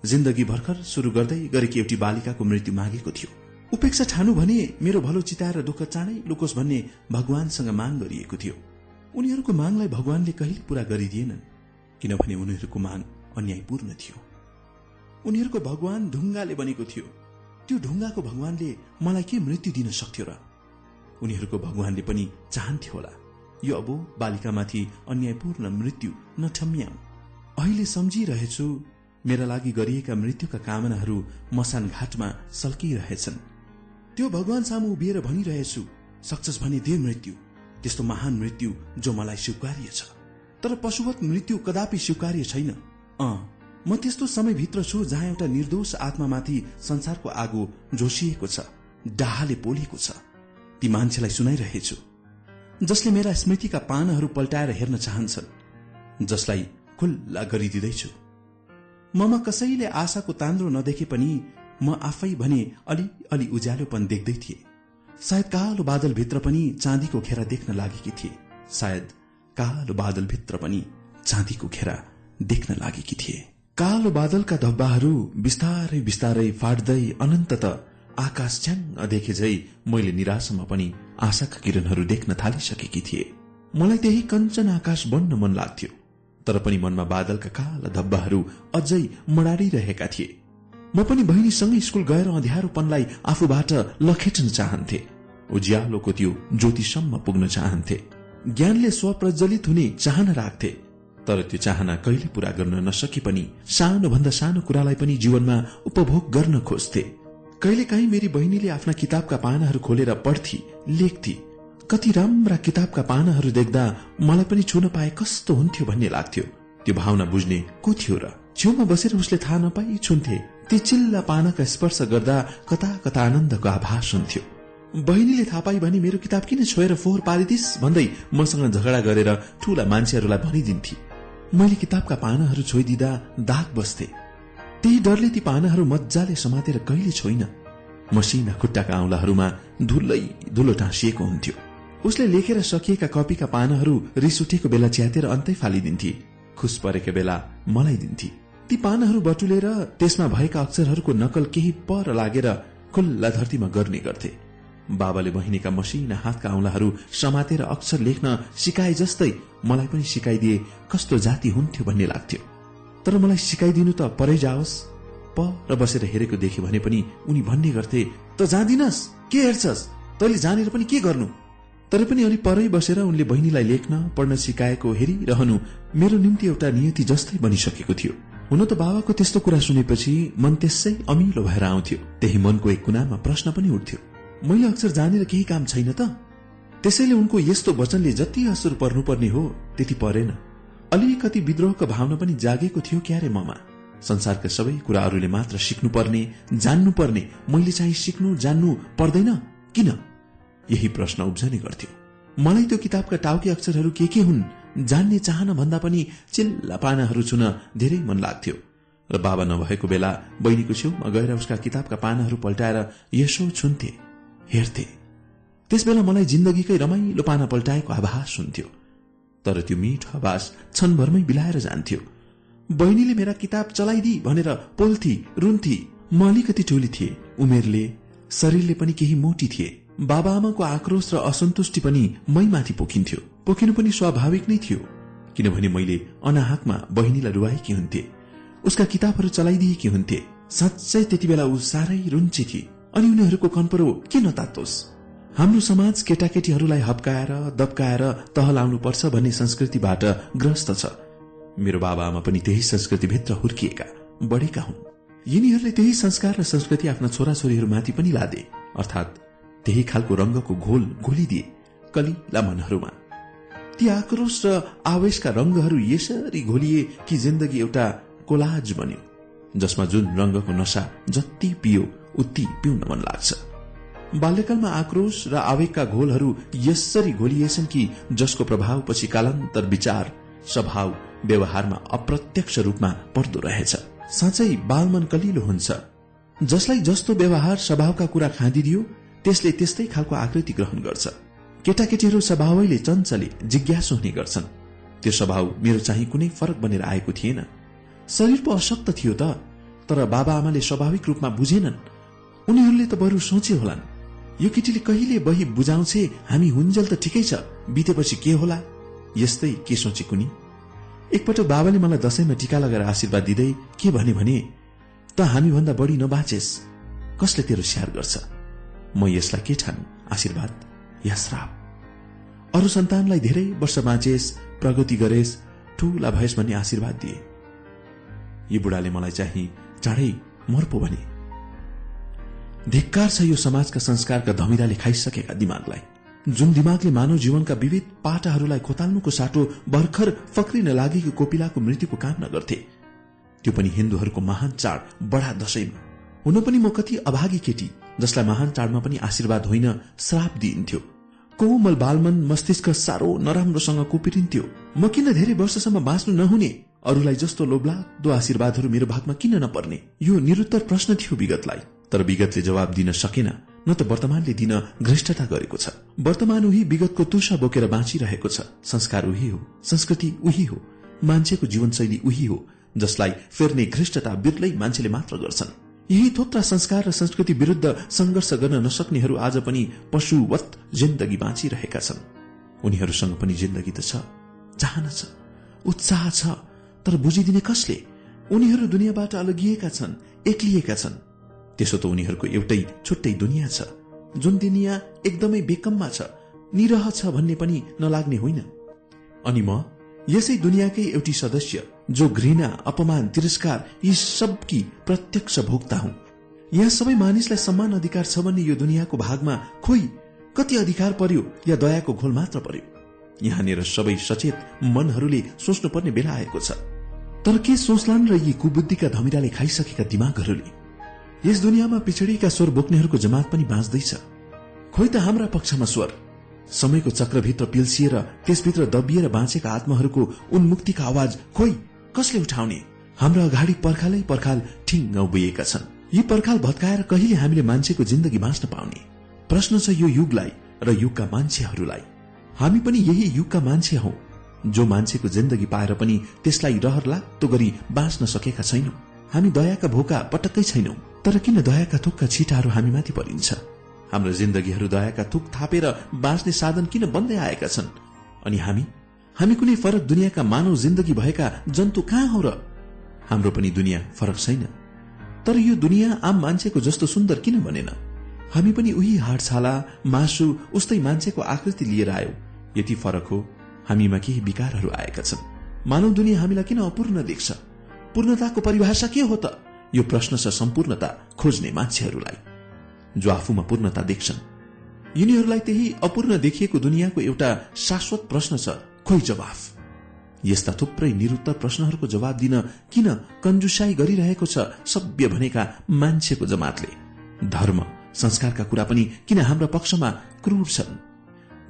जिन्दगी भर्खर शुरू गर्दै गरेकी एउटी बालिकाको मृत्यु मागेको थियो। उपेक्षा ठानु भने मेरो भलो चिताएर दुःख चाँडै लुकोस् भन्ने भगवानसँग माग गरिएको थियो। उनीहरूको मागलाई भगवानले कहिले पूरा गरिदिएनन्। किनभने उनीहरूको माग अन्यायपूर्ण थियो। उनीहरूको भगवान ढुङ्गाले बनेको थियो। त्यो ढुङ्गाको भगवानले मलाई के मृत्यु दिन सक्थ्यो र? उनीहरूको भगवानले पनि चाहन्थ्यो होला। यो अब बालिकामाथि अन्यायपूर्ण मृत्यु नठम्याउ। अहिले सम्झिरहेछु मेरा लागि गरिएका मृत्युका कामनाहरू मसान घाटमा सल्किरहेछन्। त्यो भगवान सामु उभिएर भनिरहेछु सक्छस् भने दे मृत्यु। त्यस्तो महान मृत्यु जो मलाई स्वीकार्य छ। तर पशुवत मृत्यु कदापि स्वीकार्य छैन। अ म त्यस्तो समयभित्र छु जहाँ एउटा निर्दोष आत्मामाथि संसारको आगो जोसिएको छ डाहाले पोलेको छ। ती मान्छेलाई सुनाइरहेछु जसले मेरा स्मृतिका पानहरू पल्टाएर हेर्न चाहन्छन् जसलाई खुल्ला गरिदिँदैछु। ममा कसैले आशाको तान्द्रो नदेखे पनि म आफै भने अलि अलि उज्यालोपन देख्दै थिए। सायद कालो बादलभित्र पनि चाँदीको खेरा देख्न लागेकी थिए सायद कालो बादलभित्र पनि चाँदीको खेरा देख्न लागेकी थिए। कालो बादलका धब्बाहरू बिस्तारै बिस्तारै फाट्दै अनन्तत आकाश च्याङ्ग देखे झै मैले निराशामा पनि आशाका किरणहरू देख्न थालिसकेकी थिए। मलाई त्यही कञ्चन आकाश बन्न मन लाग्थ्यो तर पनि मनमा बादलका काला धब्बाहरू अझै मडारिरहेका थिए। म पनि बहिनीसँगै स्कूल गएर अँध्यारोपनलाई आफूबाट लखेट्न चाहन्थे उज्यालोको त्यो ज्योतिसम्म पुग्न चाहन्थे। ज्ञानले स्वप्रज्वलित हुने चाहना राख्थे। तर त्यो चाहना कहिले पूरा गर्न नसके पनि सानो भन्दा सानो कुरालाई पनि जीवनमा उपभोग गर्न खोज्थे। कहिलेकाहीँ मेरी बहिनीले आफ्ना किताबका पानाहरू खोलेर पढ्थी लेख्थी। कति राम्रा किताबका पानाहरू देख्दा मलाई पनि छुन पाए कस्तो हुन्थ्यो भन्ने लाग्थ्यो। त्यो भावना बुझ्ने को थियो र? छेउमा बसेर उसले थाहा नपाई छुन्थे। ती चिल्ला पानाका स्पर्श गर्दा कता कता आनन्दको आभास हुन्थ्यो। बहिनीले थाहा पाई भने मेरो किताब किन छोएर फोहोर पारिदिस्? भन्दै मसँग झगडा गरेर ठूला मान्छेहरूलाई भनिदिन्थे। मैले किताबका पानाहरू छोइदिँदा दाग बस्थे। त्यही डरले ती पानाहरू मजाले समातेर कहिले छोइन। मसिना खुट्टाका औंलाहरूमा धुलै धुलो टाँसिएको हुन्थ्यो। उसले लेखेर सकिएका कपीका पानाहरू रिस उठेको बेला च्यातेर अन्तै फालिदिन्थे। खुस परेका बेला मलाई दिन्थे ती पानाहरू बटुलेर त्यसमा भएका अक्षरहरूको नकल केही पर लागेर खुल्ला धरतीमा गर्ने गर्थे। बाबाले बहिनीका मसिना हातका औंलाहरू समातेर अक्षर लेख्न सिकाए जस्तै मलाई पनि सिकाइदिए कस्तो जाति हुन्थ्यो भन्ने लाग्थ्यो। तर मलाई सिकाइदिनु त परै जाओस्। पर बसेर हेरेको देख्यो भने पनि उनी भन्ने गर्थे त जाँदिनस् के हेर्छस्? तैले जानेर पनि के गर्नु? तर पनि अलि परै बसेर उनले बहिनीलाई लेख्न पढ्न सिकाएको हेरिरहनु मेरो निम्ति एउटा नियति जस्तै बनिसकेको थियो। हुन त बाबाको त्यस्तो कुरा सुनेपछि मन त्यसै अमिलो भएर आउँथ्यो। त्यही मनको एक कुनामा प्रश्न पनि उठ्थ्यो। मैले अक्सर जानेर केही काम छैन त। त्यसैले उनको यस्तो वचनले जति असर पर्नुपर्ने हो त्यति परेन। अलिकति विद्रोहको भावना पनि जागेको थियो क्यारे ममा। संसारका सबै कुराहरूले मात्र सिक्नुपर्ने जान्नुपर्ने मैले चाहिँ सिक्नु जान्नु पर्दैन। किन? यही प्रश्न उब्जने गर्थ्यो। मलाई त्यो किताबका टाउके अक्षरहरू के के हुन् जान्ने चाहना भन्दा पनि चिल्ला पानाहरू छुन धेरै मन लाग्थ्यो। र बाबा नभएको बेला बहिनीको छेउमा गएर उसका किताबका पानाहरू पल्टाएर यसो छुन्थे। हेर्थे। त्यसबेला मलाई जिन्दगीकै रमाइलो पाना पल्टाएको आभास हुन्थ्यो तर त्यो मिठो आभास क्षणभरमै बिलाएर जान्थ्यो। बहिनीले मेरा किताब चलाइदी भनेर पोल्थी रुन्थी म अलिकति टोली थिए। उमेरले शरीरले पनि केही मोटी थिए। बाबा आमाको आक्रोश र असन्तुष्टि पनि मै माथि पोखिन्थ्यो। पोखिनु पनि स्वाभाविक नै थियो। किनभने मैले अनाहकमा बहिनीलाई रुवाएकी हुन्थे। उसका किताबहरू चलाइदिएकी हुन्थे। साँच्चै त्यति बेला ऊ साह्रै रुन्ची थिए। अनि उनीहरूको कन्परो के नतातोस् हाम्रो समाज केटाकेटीहरूलाई हप्काएर दप्काएर तह लाउनु पर्छ भन्ने संस्कृतिबाट ग्रस्त छ। मेरो बाबा आमा पनि त्यही संस्कृतिभित्र हुर्किएका बढेका हुन्। यिनीहरूले त्यही संस्कार र संस्कृति आफ्ना छोराछोरीहरूमाथि पनि लादे। अर्थात् त्यही खालको रंगको घोल घोलिदिए कलिला मनहरूमा ती आक्रोश र आवेशका रंगहरू यसरी घोलिए कि जिन्दगी एउटा कोलाज बन्यो जसमा जुन रंगको नशा जति पियो उति पिउन मन लाग्छ। बाल्यकालमा आक्रोश र आवेगका घोलहरू यसरी घोलिएछन् कि जसको प्रभावपछि कालान्तर विचार स्वभाव व्यवहारमा अप्रत्यक्ष रूपमा पर्दो रहेछ। साँच्चै बालमन कलिलो हुन्छ। जसलाई जस्तो व्यवहार स्वभावका कुरा खाँदिदियो त्यसले त्यस्तै खालको आकृति ग्रहण गर्छ। केटाकेटीहरू स्वभावैले चञ्चले जिज्ञासु हुने गर्छन्। त्यो स्वभाव मेरो चाहिँ कुनै फरक बनेर आएको थिएन। शरीर पो अशक्त थियो त तर बाबा आमाले स्वाभाविक रूपमा बुझेनन् उनीहरूले त बरु सोचे होलान्। यो केटीले कहिले बही बुझाउँछे हामी हुन्जेल त ठिकै छ। बितेपछि के होला? यस्तै के सोचे कुनी? एकपल्ट बाबाले मलाई दशैंमा टीका लगाएर आशीर्वाद दिँदै के भने भने त हामीभन्दा बढी नबाचेस। कसले तेरो स्याहार गर्छ? म यसलाई के ठानु? आशीर्वाद? या श्राप अरू सन्तानलाई धेरै वर्ष बाँचेस प्रगति गरेस ठूला भएस भन्ने आशीर्वाद दिए। यी बुढाले मलाई चाहिँ चाँडै मर्पो भने। धिक्कार छ यो समाजका संस्कारका धमिराले खाइसकेका दिमागलाई। जुन दिमागले मानव जीवनका विविध पाटाहरूलाई खोताल्नुको साटो भर्खर फक्रिन लागेको कोपिलाको मृत्युको कामना गर्थे त्यो पनि हिन्दूहरूको महान चाड बडा दशैंमा। हुन पनि म कति अभागी केटी जसलाई महान चाडमा पनि आशीर्वाद होइन श्राप दिइन्थ्यो। कोमल बालमन मस्तिष्क साह्रो नराम्रोसँग कुपिरिन्थ्यो म किन धेरै वर्षसम्म बाँच्नु नहुने? अरूलाई जस्तो लोभलाग्दो आशीर्वादहरू मेरो भागमा किन नपर्ने? यो निरुत्तर प्रश्न थियो विगतलाई। तर विगतले जवाब दिन सकेन न त वर्तमानले दिन घृष्टता गरेको छ। वर्तमान उही विगतको तुषा बोकेर बाँचिरहेको छ। संस्कार उही हो संस्कृति उही हो मान्छेको जीवनशैली उही हो जसलाई फेर्ने घृष्टता बिर्लै मान्छेले मात्र गर्छन्। यही थोत्रा संस्कार र संस्कृति विरूद्ध संघर्ष गर्न नसक्नेहरू आज पनि पशुवत जिन्दगी बाँचिरहेका छन्। उनीहरूसँग पनि जिन्दगी त छ चाहना छ उत्साह छ तर बुझिदिने कसले? उनीहरू दुनियाँबाट अलगिएका छन् एक्लिएका छन्। त्यसो त उनीहरूको एउटै छुट्टै दुनियाँ छ जुन दुनियाँ एकदमै बेकममा छ निरह छ भन्ने पनि नलाग्ने होइन। अनि म यसै दुनियाँकै एउटी सदस्य जो घृणा अपमान तिरस्कार यी सबकी प्रत्यक्ष भोक्ता हुँ। यहाँ सबै मानिसलाई सम्मान अधिकार छ भन्ने यो दुनियाँको भागमा खोइ कति अधिकार पर्यो या दयाको घोल मात्र पर्यो? यहाँनिर सबै सचेत मनहरूले सोच्नुपर्ने बेला आएको छ। तर के सोच्लान् र यी कुबुद्धिका धमिराले खाइसकेका दिमागहरूले? यस दुनियाँमा पिछडिका स्वर बोक्नेहरूको जमात पनि बाँच्दैछ। खोइ त हाम्रा पक्षमा स्वर। समयको चक्रभित्र पिल्सिएर त्यसभित्र दबिएर बाँचेका आत्माहरूको उन्मुक्तिका आवाज खोइ कसले उठाउने? हाम्रो अगाडि पर्खालै पर्खाल ठिङ्ग उभिएका छन्। यी पर्खाल भत्काएर कहिले हामीले मान्छेको जिन्दगी बाँच्न पाउने? प्रश्न छ यो युगलाई र युगका मान्छेहरूलाई। हामी पनि यही युगका मान्छे हौ। जो मान्छेको जिन्दगी पाएर पनि त्यसलाई रहर लाग्दो गरी बाँच्न सकेका छैनौं। हामी दयाका भोका पटक्कै छैनौं। तर किन दयाका थुक्का छिटाहरू हामीमाथि परिन्छ? हाम्रो जिन्दगीहरू दयाका थुक थापेर बाँच्ने साधन किन बन्दै आएका छन्? अनि हामी? हामी कुनै फरक दुनियाँका मानव जिन्दगी भएका जन्तु कहाँ हौ र हाम्रो पनि दुनियाँ फरक छैन। तर यो दुनियाँ आम मान्छेको जस्तो सुन्दर किन बनेन? हामी पनि उही हाडछाला मासु उस्तै मान्छेको आकृति लिएर आयो। यति फरक हो हामीमा केही विकारहरू आएका छन्। मानव दुनियाँ हामीलाई किन अपूर्ण देख्छ? पूर्णताको परिभाषा के हो त? यो प्रश्न छ सम्पूर्णता खोज्ने मान्छेहरूलाई। जो आफूमा पूर्णता देख्छन्। यिनीहरूलाई त्यही अपूर्ण देखिएको दुनियाँको एउटा शाश्वत प्रश्न छ खोइ जवाफ? यस्ता थुप्रै निरुत्तर प्रश्नहरूको जवाब दिन किन कन्जुसाई गरिरहेको छ सभ्य भनेका मान्छेको जमातले? धर्म संस्कारका कुरा पनि किन हाम्रा पक्षमा क्रूर छन्?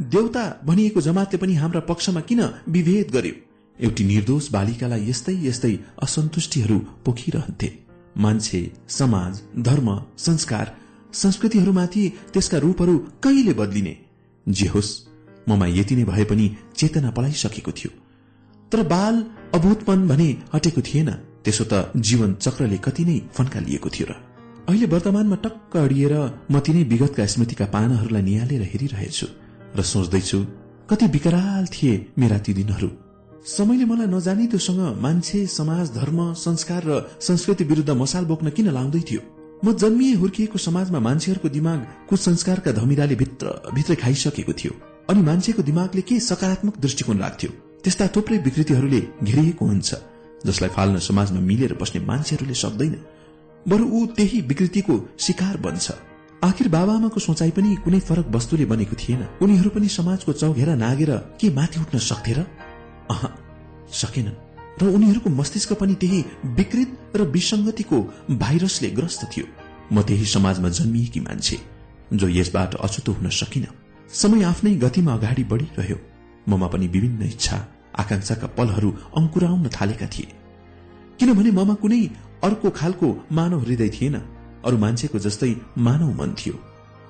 देउता भनिएको जमातले पनि हाम्रा पक्षमा किन विभेद गर्यो? एउटी निर्दोष बालिकालाई यस्तै यस्तै असन्तुष्टिहरू पोखिरहन्थे। मान्छे समाज धर्म संस्कार संस्कृतिहरूमाथि त्यसका रूपहरू कहिले बदलिने? जे होस् ममा यति नै भए पनि चेतना पलाइसकेको थियो। तर बाल अभूतपन भने हटेको थिएन। त्यसो त जीवन चक्रले कति नै फन्का लिएको थियो र। अहिले वर्तमानमा टक्क अडिएर म तिनै विगतका स्मृतिका पानाहरूलाई निहालेर हेरिरहेछु र सोच्दैछु कति विकराल थिए मेरा ती दिनहरू। समयले मलाई नजानी त्योसँग मान्छे समाज धर्म संस्कार र संस्कृति विरूद्ध मसाल बोक्न किन लाउँदै थियो? म जन्मिए हुर्किएको समाजमा मान्छेहरूको दिमाग कुसंस्कारका धमिराले भित्र भित्रै खाइसकेको थियो। अनि मान्छेको दिमागले के सकारात्मक दृष्टिकोण राख्थ्यो? त्यस्ता थुप्रै विकृतिहरूले घेरिएको हुन्छ जसलाई फाल्न समाजमा मिलेर बस्ने मान्छेहरूले सक्दैन। बरु ऊ त्यही विकृतिको शिकार बन्छ। आखिर बाबाआमाको सोचाइ पनि कुनै फरक वस्तुले बनेको थिएन। उनीहरू पनि समाजको चौघेरा नागेर के माथि उठ्न सक्थे र? अह सकेनन्। र उनीहरूको मस्तिष्क पनि त्यही विकृत र विसंगतिको भाइरसले ग्रस्त थियो। म त्यही समाजमा जन्मिएकी मान्छे जो यसबाट अछुतो हुन सकिन। समय आफ्नै गतिमा अगाडि बढ़िरह्यो। ममा पनि विभिन्न इच्छा आकांक्षाका पलहरू अंकुराउन थालेका थिए। किनभने ममा कुनै अर्को खालको मानव हृदय थिएन। अरू मान्छेको जस्तै मानव मन थियो।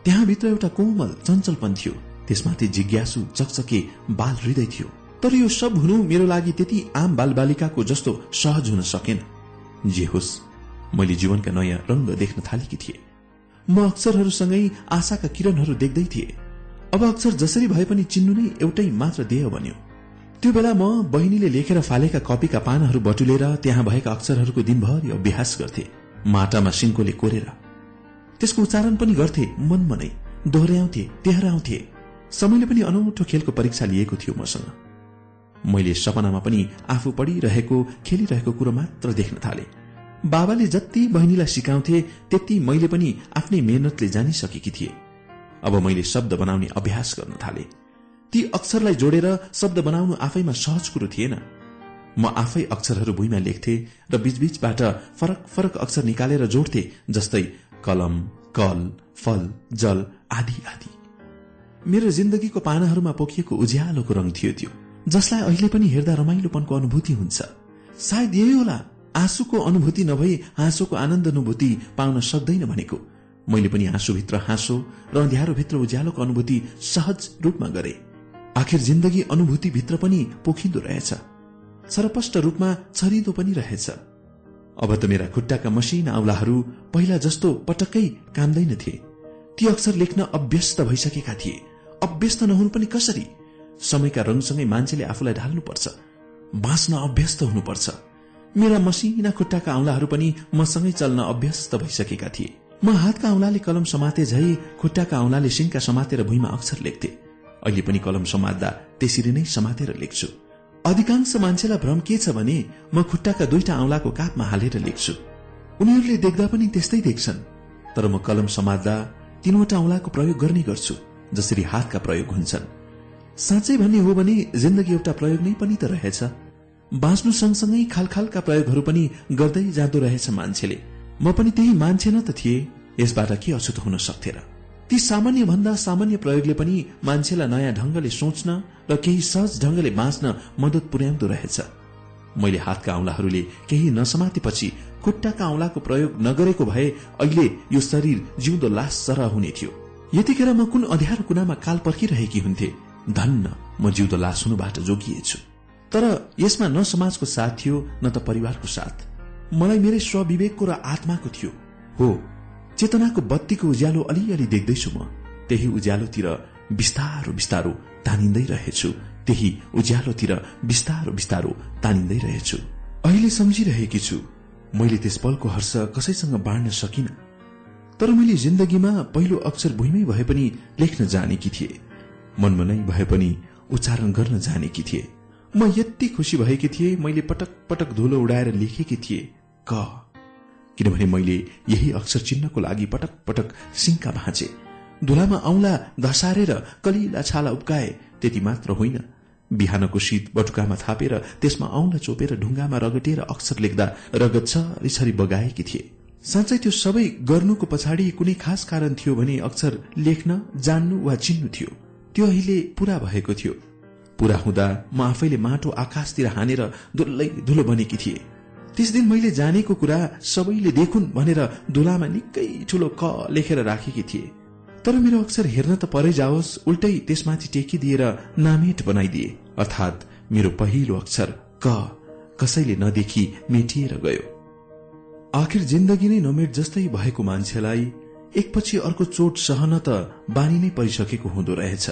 त्यहाँभित्र एउटा कोमल चञ्चलपन थियो। त्यसमाथि जिज्ञासु चकचके बाल हृदय थियो। तर यो सब हुनु मेरो लागि त्यति आम बाल बालिकाको जस्तो सहज हुन सकेन। जे होस् मैले जीवनका नयाँ रंग देख्न थालेकी थिए। म अक्षरहरूसँगै आशाका किरणहरू देख्दै थिए। अब अक्षर जसरी भए पनि चिन्नु नै एउटै मात्र देह बन्यो। त्यो बेला म बहिनीले लेखेर फालेका कपीका पानहरू बटुलेर त्यहाँ भएका अक्षरहरूको दिनभरि अभ्यास गर्थे। माटामा सिङ्कोले कोरेर। त्यसको उच्चारण पनि गर्थे मनमा नै दोहोऱ्याउँथे तेहराउँथे। समयले पनि अनौठो खेलको परीक्षा लिएको थियो मसँग। मैले सपनामा पनि आफू पढिरहेको खेलिरहेको कुरो मात्र देख्न थाले। बाबाले जति बहिनीलाई सिकाउँथे त्यति मैले पनि आफ्नै मेहनतले जानिसकेकी थिए। अब मैले शब्द बनाउने अभ्यास गर्न थाले। ती अक्षरलाई जोडेर शब्द बनाउनु आफैमा सहज कुरो थिएन। म आफै अक्षरहरू भुइँमा लेख्थे र बीचबीचबाट फरक फरक अक्षर निकालेर जोड्थे जस्तै कलम कल फल जल आदि आदि। मेरो जिन्दगीको पानाहरूमा पोखिएको उज्यालोको रंग थियो त्यो। जसलाई अहिले पनि हेर्दा रमाइलोपनको अनुभूति हुन्छ। सायद यही होला आँसुको अनुभूति नभई हाँसोको आनन्द अनुभूति पाउन सक्दैन भनेको। मैले पनि हाँसोभित्र हाँसो र अँध्यारोभित्र उज्यालोको अनुभूति सहज रूपमा गरे। आखिर जिन्दगी अनुभूति भित्र पनि पोखिँदो रहेछ। सरपष्ट रूपमा छरिदो पनि रहेछ। अब त मेरा खुट्टाका मसिना औलाहरू पहिला जस्तो पटक्कै कामदैन थिए ती अक्षर लेख्न अभ्यस्त भइसकेका थिए। अभ्यस्त नहुनु पनि कसरी? समयका रङसँगै मान्छेले आफूलाई ढाल्नुपर्छ। बाँच्न अभ्यस्त हुनुपर्छ। मेरा मसिना खुट्टाका औंलाहरू पनि मसँगै चल्न अभ्यस्त भइसकेका थिए। म हातका औंलाले कलम समाते झै खुट्टाका औंलाले सिंहका समातेर भुइँमा अक्षर लेख्थे। अहिले पनि कलम समात्दा त्यसरी नै समातेर लेख्छु। अधिकांश मान्छेलाई भ्रम के छ भने म खुट्टाका दुईटा औंलाको कापमा हालेर लेख्छु। उनीहरूले देख्दा पनि त्यस्तै देख्छन्। तर म कलम समात्दा तीनवटा औंलाको प्रयोग गर्ने गर्छु जसरी हातका प्रयोग हुन्छन्। साँच्चै भन्ने हो भने जिन्दगी एउटा प्रयोग नै पनि त रहेछ। बाँच्नु सँगसँगै खालखालका प्रयोगहरू पनि गर्दै जाँदो रहेछ मान्छेले। म पनि त्यही मान्छे न त थिए। यसबाट के अछुत हुन सक्थे र ती सामान्य भन्दा सामान्य प्रयोगले पनि मान्छेलाई नयाँ ढंगले सोच्न र केही सहज ढंगले बाँच्न मदत पुर्याउँदो रहेछ। मैले हातका औंलाहरूले केही नसमातेपछि खुट्टाका औंलाको प्रयोग नगरेको भए अहिले यो शरीर जिउँदो लास सरह हुने थियो। यतिखेर म कुन अध्यारो कुनामा काल पर्खिरहेकी हुन्थे। धन्न म जिउँदो लास हुनुबाट जोगिएछु। तर यसमा न समाजको साथ थियो न त परिवारको साथ। मलाई मेरै स्वविवेकको र आत्माको थियो। हो चेतनाको बत्तीको उज्यालो अलिअलि देख्दैछु म। त्यही उज्यालोतिर बिस्तारो बिस्तारो तानिँदै रहेछु। त्यही उज्यालोतिर बिस्तारो बिस्तारो तानिँदै रहेछु। अहिले सम्झिरहेकी छु मैले त्यस पलको हर्ष कसैसँग बाँड्न सकिन। तर मैले जिन्दगीमा पहिलो अक्षर भुइँमै भए पनि लेख्न जानेकी थिए। मनमनै भए पनि उच्चारण गर्न जानेकी थिए। म यति खुसी भएकी थिए मैले पटक पटक धुलो उडाएर लेखेकी थिए क किनभने मैले यही अक्षर चिन्हको लागि पटक पटक सिंका भाँचे धुलामा औंला धसारेर कलिला छाला उब्काए त्यति मात्र होइन। बिहानको शीत बटुकामा थापेर त्यसमा औंला चोपेर ढुङ्गामा रगटेर अक्षर लेख्दा रगत छरिछरी बगाएकी थिए। साँच्चै त्यो सबै गर्नुको पछाडि कुनै खास कारण थियो भने अक्षर लेख्न जान्नु वा चिन्नु थियो। त्यो अहिले पूरा भएको थियो। पूरा हुँदा म आफैले माटो आकाशतिर हानेर दुल्लै धुलो बनेकी थिए। त्यस दिन मैले जानेको कुरा सबैले देखुन् भनेर धुलामा निकै ठूलो क लेखेर राखेकी थिए। तर मेरो अक्षर हेर्न त परै जाओस् उल्टै त्यसमाथि टेकिदिएर नामेट बनाइदिए। अर्थात मेरो पहिलो अक्षर क कसैले नदेखि मेटिएर गयो। आखिर जिन्दगी नै नमेट जस्तै भएको मान्छेलाई एकपछि अर्को चोट सहन त बानी नै परिसकेको हुँदो रहेछ।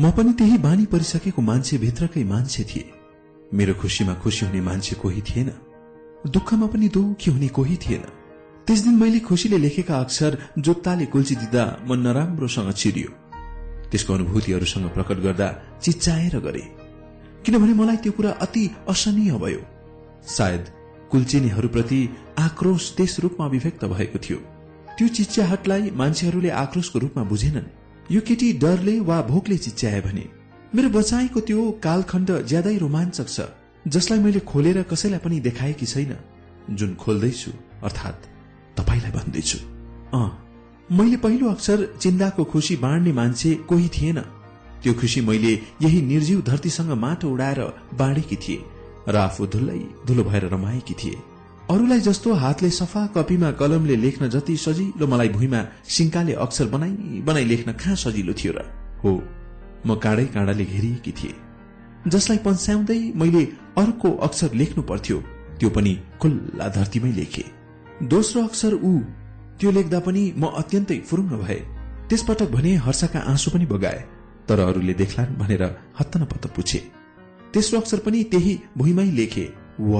म पनि त्यही बानी परिसकेको मान्छे भित्रकै मान्छे थिए। मेरो खुशीमा खुशी हुने मान्छे कोही थिएन। दुःखमा पनि दुखी हुने कोही थिएन। त्यस दिन मैले खुशीले लेखेका अक्षर जोत्ताले दिँदा मन नराम्रोसँग चिरियो। त्यसको अनुभूतिहरूसँग प्रकट गर्दा चिच्चाएर गरे। किनभने मलाई त्यो कुरा अति असनीय भयो। सायद कुल्चिनीहरूप्रति आक्रोश त्यस रूपमा अभिव्यक्त भएको थियो। त्यो चिच्याहटलाई मान्छेहरूले आक्रोशको रूपमा बुझेनन्। यो केटी डरले वा भोकले चिच्याए भने मेरो बचाईको त्यो कालखण्ड ज्यादै रोमाञ्चक छ जसलाई मैले खोलेर कसैलाई पनि देखाएकी छैन। जुन खोल्दैछु अर्थात तपाईँलाई भन्दैछु। अ मैले पहिलो अक्षर चिन्दाको खुशी बाँड्ने मान्छे कोही थिएन। त्यो खुशी मैले यही निर्जीव धरतीसँग माटो उडाएर बाँडेकी थिए र आफू धुलै धुलो भएर रमाएकी थिए। अरूलाई जस्तो हातले सफा कपीमा कलमले लेख्न जति सजिलो मलाई भुइँमा सिङ्काले अक्षर बनाई बनाई लेख्न कहाँ सजिलो थियो र? हो म काँडै काँडाले घेरिएकी थिए। जसलाई पन्स्याउँदै मैले अर्को अक्षर लेख्नु पर्थ्यो त्यो पनि खुल्ला धरतीमै लेखे। दोस्रो अक्षर ऊ त्यो लेख्दा पनि म अत्यन्तै फुरुङ्ग भए। त्यसपटक भने हर्षका आँसु पनि बगाए तर अरूले देख्लान् भनेर हत्तनपत्त पुछे। तेस्रो अक्षर पनि त्यही भुइँमै लेखे। व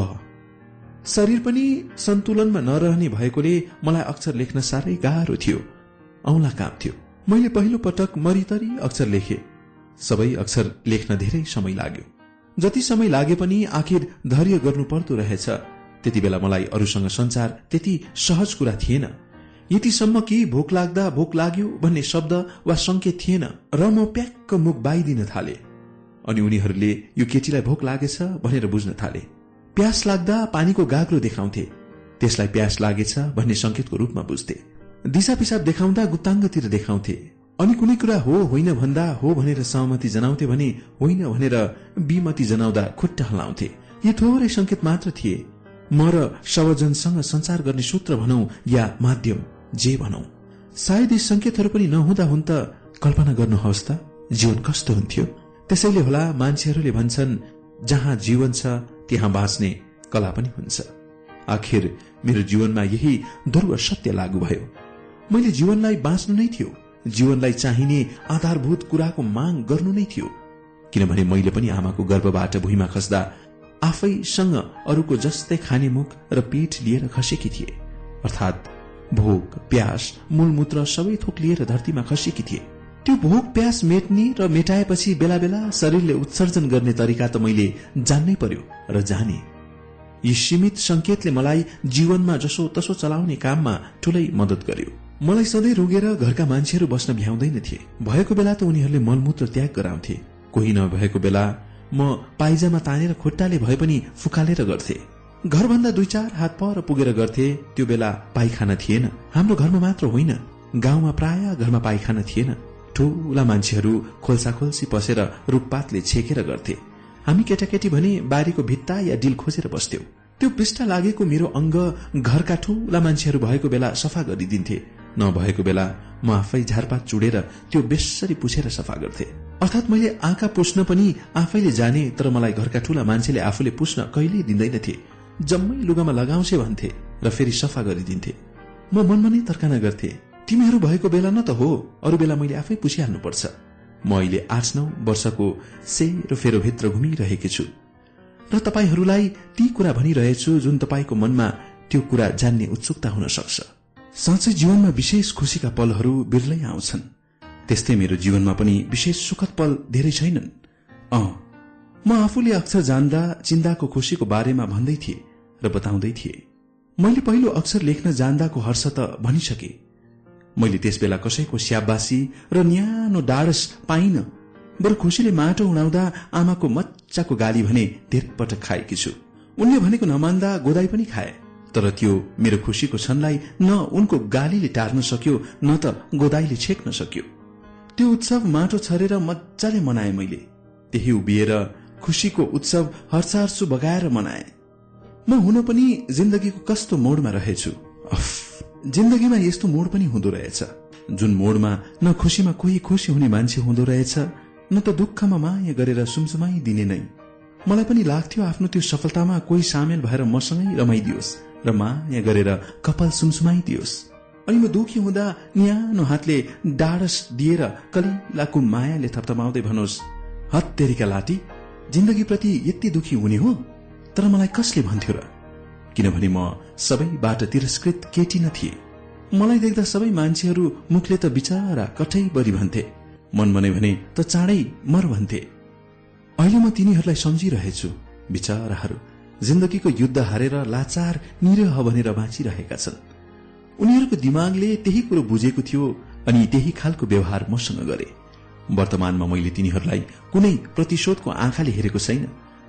शरीर पनि सन्तुलनमा नरहने भएकोले मलाई अक्षर लेख्न साह्रै गाह्रो थियो। औंला काम थियो। मैले पहिलो पटक मरितरी अक्षर लेखे। सबै अक्षर लेख्न धेरै समय लाग्यो। जति समय लागे पनि आखिर धैर्य गर्नु पर्दो रहेछ। त्यति बेला मलाई अरूसँग संचार त्यति सहज कुरा थिएन। यतिसम्म कि भोक लाग्दा भोक लाग्यो भन्ने शब्द वा संकेत थिएन र म प्याक्क मुख बाइदिन थाले। अनि उनीहरूले यो केटीलाई भोक लागेछ? भनेर बुझ्न थाले। प्यास लाग्दा पानीको गाग्रो देखाउँथे। त्यसलाई प्यास लागेछ भन्ने संकेतको रूपमा बुझ्थे। दिशा पिसाब देखाउँदा गुत्ताङ्गतिर देखाउँथे। अनि कुनै कुरा हो होइन भन्दा हो भनेर सहमति जनाउँथे भने होइन भनेर विमति जनाउँदा खुट्टा हलाउँथे। यी थोरै संकेत मात्र थिए। म र सवजनसँग संचार गर्ने सूत्र भनौं या माध्यम जे भनौं। सायद यी संकेतहरू पनि नहुँदा हुन् त कल्पना गर्नुहोस् त। जीवन कस्तो हुन्थ्यो? त्यसैले होला मान्छेहरूले भन्छन् जहाँ जीवन छ त्यहाँ बाँच्ने कला पनि हुन्छ। आखिर मेरो जीवनमा यही ध्रुव सत्य लागू भयो। मैले जीवनलाई बाँच्नु नै थियो। जीवनलाई चाहिने आधारभूत कुराको माग गर्नु नै थियो। किनभने मैले पनि आमाको गर्भबाट भुइँमा खस्दा आफैसँग अरूको जस्तै खाने मुख र पेट लिएर खसेकी थिए। अर्थात भोक प्यास मूलमूत्र सबै थोक लिएर धरतीमा खसेकी थिए। त्यो भोक प्यास मेट्ने र मेटाएपछि बेला बेला शरीरले उत्सर्जन गर्ने तरिका त मैले जान्नै पर्यो र जाने। यी सीमित संकेतले मलाई जीवनमा जसो तसो चलाउने काममा ठूलै मदत गर्यो। मलाई सधैँ रोगेर घरका मान्छेहरू बस्न भ्याउँदैनथे भएको बेला त उनीहरूले मलमूत्र त्याग गराउँथे। कोही नभएको बेला म पाइजामा तानेर खुट्टाले भए पनि फुकालेर गर्थे। घरभन्दा दुई चार हात पर पुगेर गर्थे त्यो बेला पाइखाना थिएन। हाम्रो घरमा मात्र होइन। गाउँमा प्राय घरमा पाइखाना थिएन। ठूला मान्छेहरू खोल्सा खोल्सी पसेर रुखपातले छेकेर गर्थे। हामी केटाकेटी भने बारीको भित्ता या डिल खोजेर बस्थ्यौं। त्यो पृष्ठ लागेको मेरो अंग घरका ठूला मान्छेहरू भएको बेला सफा गरिदिन्थे। नभएको बेला म आफै झारपात चुडेर त्यो बेसरी पुछेर सफा गर्थे। अर्थात मैले आँखा पुस्न पनि आफैले जाने तर मलाई घरका ठूला मान्छेले आफूले पुस्न कहिल्यै दिँदैनथे। जम्मै लुगामा लगाउँछे भन्थे र फेरि सफा गरिदिन्थे। म मनमा नै तर्काना गर्थे। तिमीहरू भएको बेला न त हो। अरू बेला मैले आफै पुछिहाल्नुपर्छ। म अहिले आठ नौ वर्षको सेरो फेरो भित्र घुमिरहेकी छु। र तपाईँहरूलाई ती कुरा भनिरहेछु जुन तपाईँको मनमा त्यो कुरा जान्ने उत्सुकता हुन सक्छ। साँच्चै जीवनमा विशेष खुशीका पलहरू बिर्लै आउँछन्। त्यस्तै मेरो जीवनमा पनि विशेष सुखद पल धेरै छैनन्। अ म आफूले अक्षर जान्दा चिन्दाको खुशीको बारेमा भन्दै थिए र बताउँदै थिए। मैले पहिलो अक्षर लेख्न जान्दाको हर्ष त भनिसके। मैले त्यसबेला कसैको स्याबासी र न्यानो डाडस पाइन। बरु खुसीले माटो उडाउँदा आमाको मच्चाको गाली भने धेरै पटक खाएकी छु। उनले भनेको नमान्दा गोदाई पनि खाए। तर त्यो मेरो खुशीको क्षणलाई न उनको गालीले टार्न सक्यो न त गोदाईले छेक्न सक्यो। त्यो उत्सव माटो छरेर मजाले मनाए मैले। त्यही उभिएर खुशीको उत्सव हर्षाहर्षु बगाएर मनाए। म हुन पनि जिन्दगीको कस्तो मोडमा रहेछु। जिन्दगीमा यस्तो मोड पनि हुँदो रहेछ। जुन मोडमा न खुशीमा कोही खुशी हुने मान्छे हुँदो रहेछ न त दुःखमा माया गरेर सुमसुमाई दिने नै। मलाई पनि लाग्थ्यो आफ्नो त्यो सफलतामा कोही सामेल भएर मसँगै रमाइदियोस् र माया गरेर कपाल सुमसुमाइदियोस्। अनि म दुखी हुँदा न्यानो हातले डाडस दिएर कलिलाको मायाले थपथमाउँदै भनोस् हत्तेरीका लाटी जिन्दगीप्रति यति दुखी हुने हो? तर मलाई कसले भन्थ्यो र? किनभने म सबैबाट तिरस्कृत केटी न मलाई देख्दा सबै मान्छेहरू मुखले त बिचारा कठै बरी भन्थे। मनमने भने त चाँडै मर भन्थे। अहिले म तिनीहरूलाई सम्झिरहेछु बिचाराहरू। जिन्दगीको युद्ध हारेर लाचार निरह भनेर बाँचिरहेका छन्। उनीहरूको दिमागले त्यही कुरो बुझेको थियो अनि त्यही खालको व्यवहार मसँग गरे। वर्तमानमा मैले तिनीहरूलाई कुनै प्रतिशोधको आँखाले हेरेको छैन।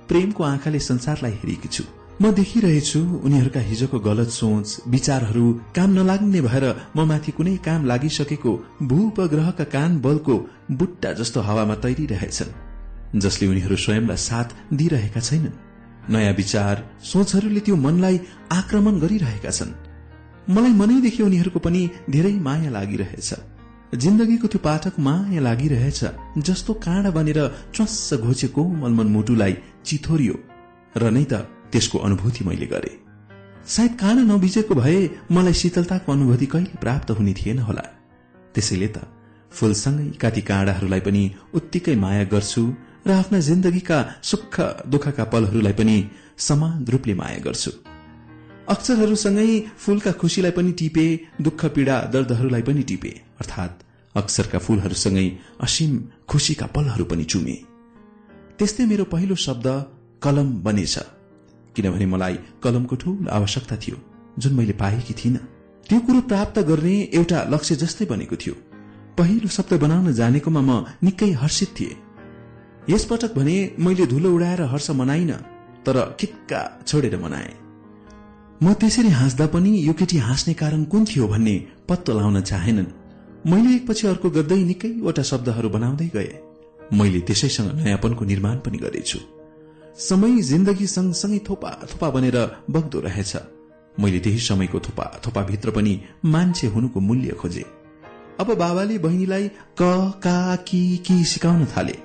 प्रेमको आँखाले संसारलाई हेरेकी छु। म देखिरहेछु उनीहरूका हिजोको गलत सोच विचारहरू काम नलाग्ने भएर म माथि कुनै काम लागिसकेको भूपग्रहका कान बलको बुट्टा जस्तो हावामा तैरिरहेछन् जसले उनीहरू स्वयंलाई साथ दिइरहेका छैनन्। नयाँ विचार सोचहरूले त्यो मनलाई आक्रमण गरिरहेका छन्। मलाई मनैदेखि उनीहरूको पनि धेरै माया लागिरहेछ। जिन्दगीको त्यो पाठक माया लागिरहेछ जस्तो काँडा बनेर च्वास घोचेको मलमन मुटुलाई चिथोरियो। र नै त त्यसको अनुभूति मैले गरे। सायद काँडा नबिजेको भए मलाई शीतलताको अनुभूति कहिले प्राप्त हुने थिएन होला। त्यसैले त फूलसँगै काती काँडाहरूलाई पनि उत्तिकै माया गर्छु र आफ्ना जिन्दगीका सुख दुःखका पलहरूलाई पनि समान रूपले माया गर्छु। अक्षरहरूसँगै फूलका खुशीलाई पनि टिपे दुःख पीड़ा दर्दहरूलाई पनि टिपे अर्थात अक्षरका फूलहरूसँगै असीम खुशीका पलहरू पनि चुमे। त्यस्तै मेरो पहिलो शब्द कलम बनेछ। किनभने मलाई कलमको ठूल आवश्यकता थियो जुन मैले पाएकी थिइनँ। त्यो कुरो प्राप्त गर्ने एउटा लक्ष्य जस्तै बनेको थियो। पहिलो शब्द बनाउन जानेकोमा म निकै हर्षित थिए। यसपटक भने मैले धुलो उडाएर हर्ष मनाइन तर किक्का छोडेर मनाए। म त्यसरी हाँस्दा पनि यो केटी हाँस्ने कारण कुन थियो भन्ने पत्तो लाउन चाहेनन्। मैले एकपछि अर्को गर्दै निकैवटा शब्दहरू बनाउँदै गए। मैले त्यसैसँग नयाँपनको निर्माण पनि गरेछु। समय जिन्दगी सँगसँगै थोपा थोपा बनेर बग्दो रहेछ। मैले त्यही समयको थोपा थोपा भित्र पनि मान्छे हुनुको मूल्य खोजे। अब बाबाले बहिनीलाई क का कि कि सिकाउन थाले।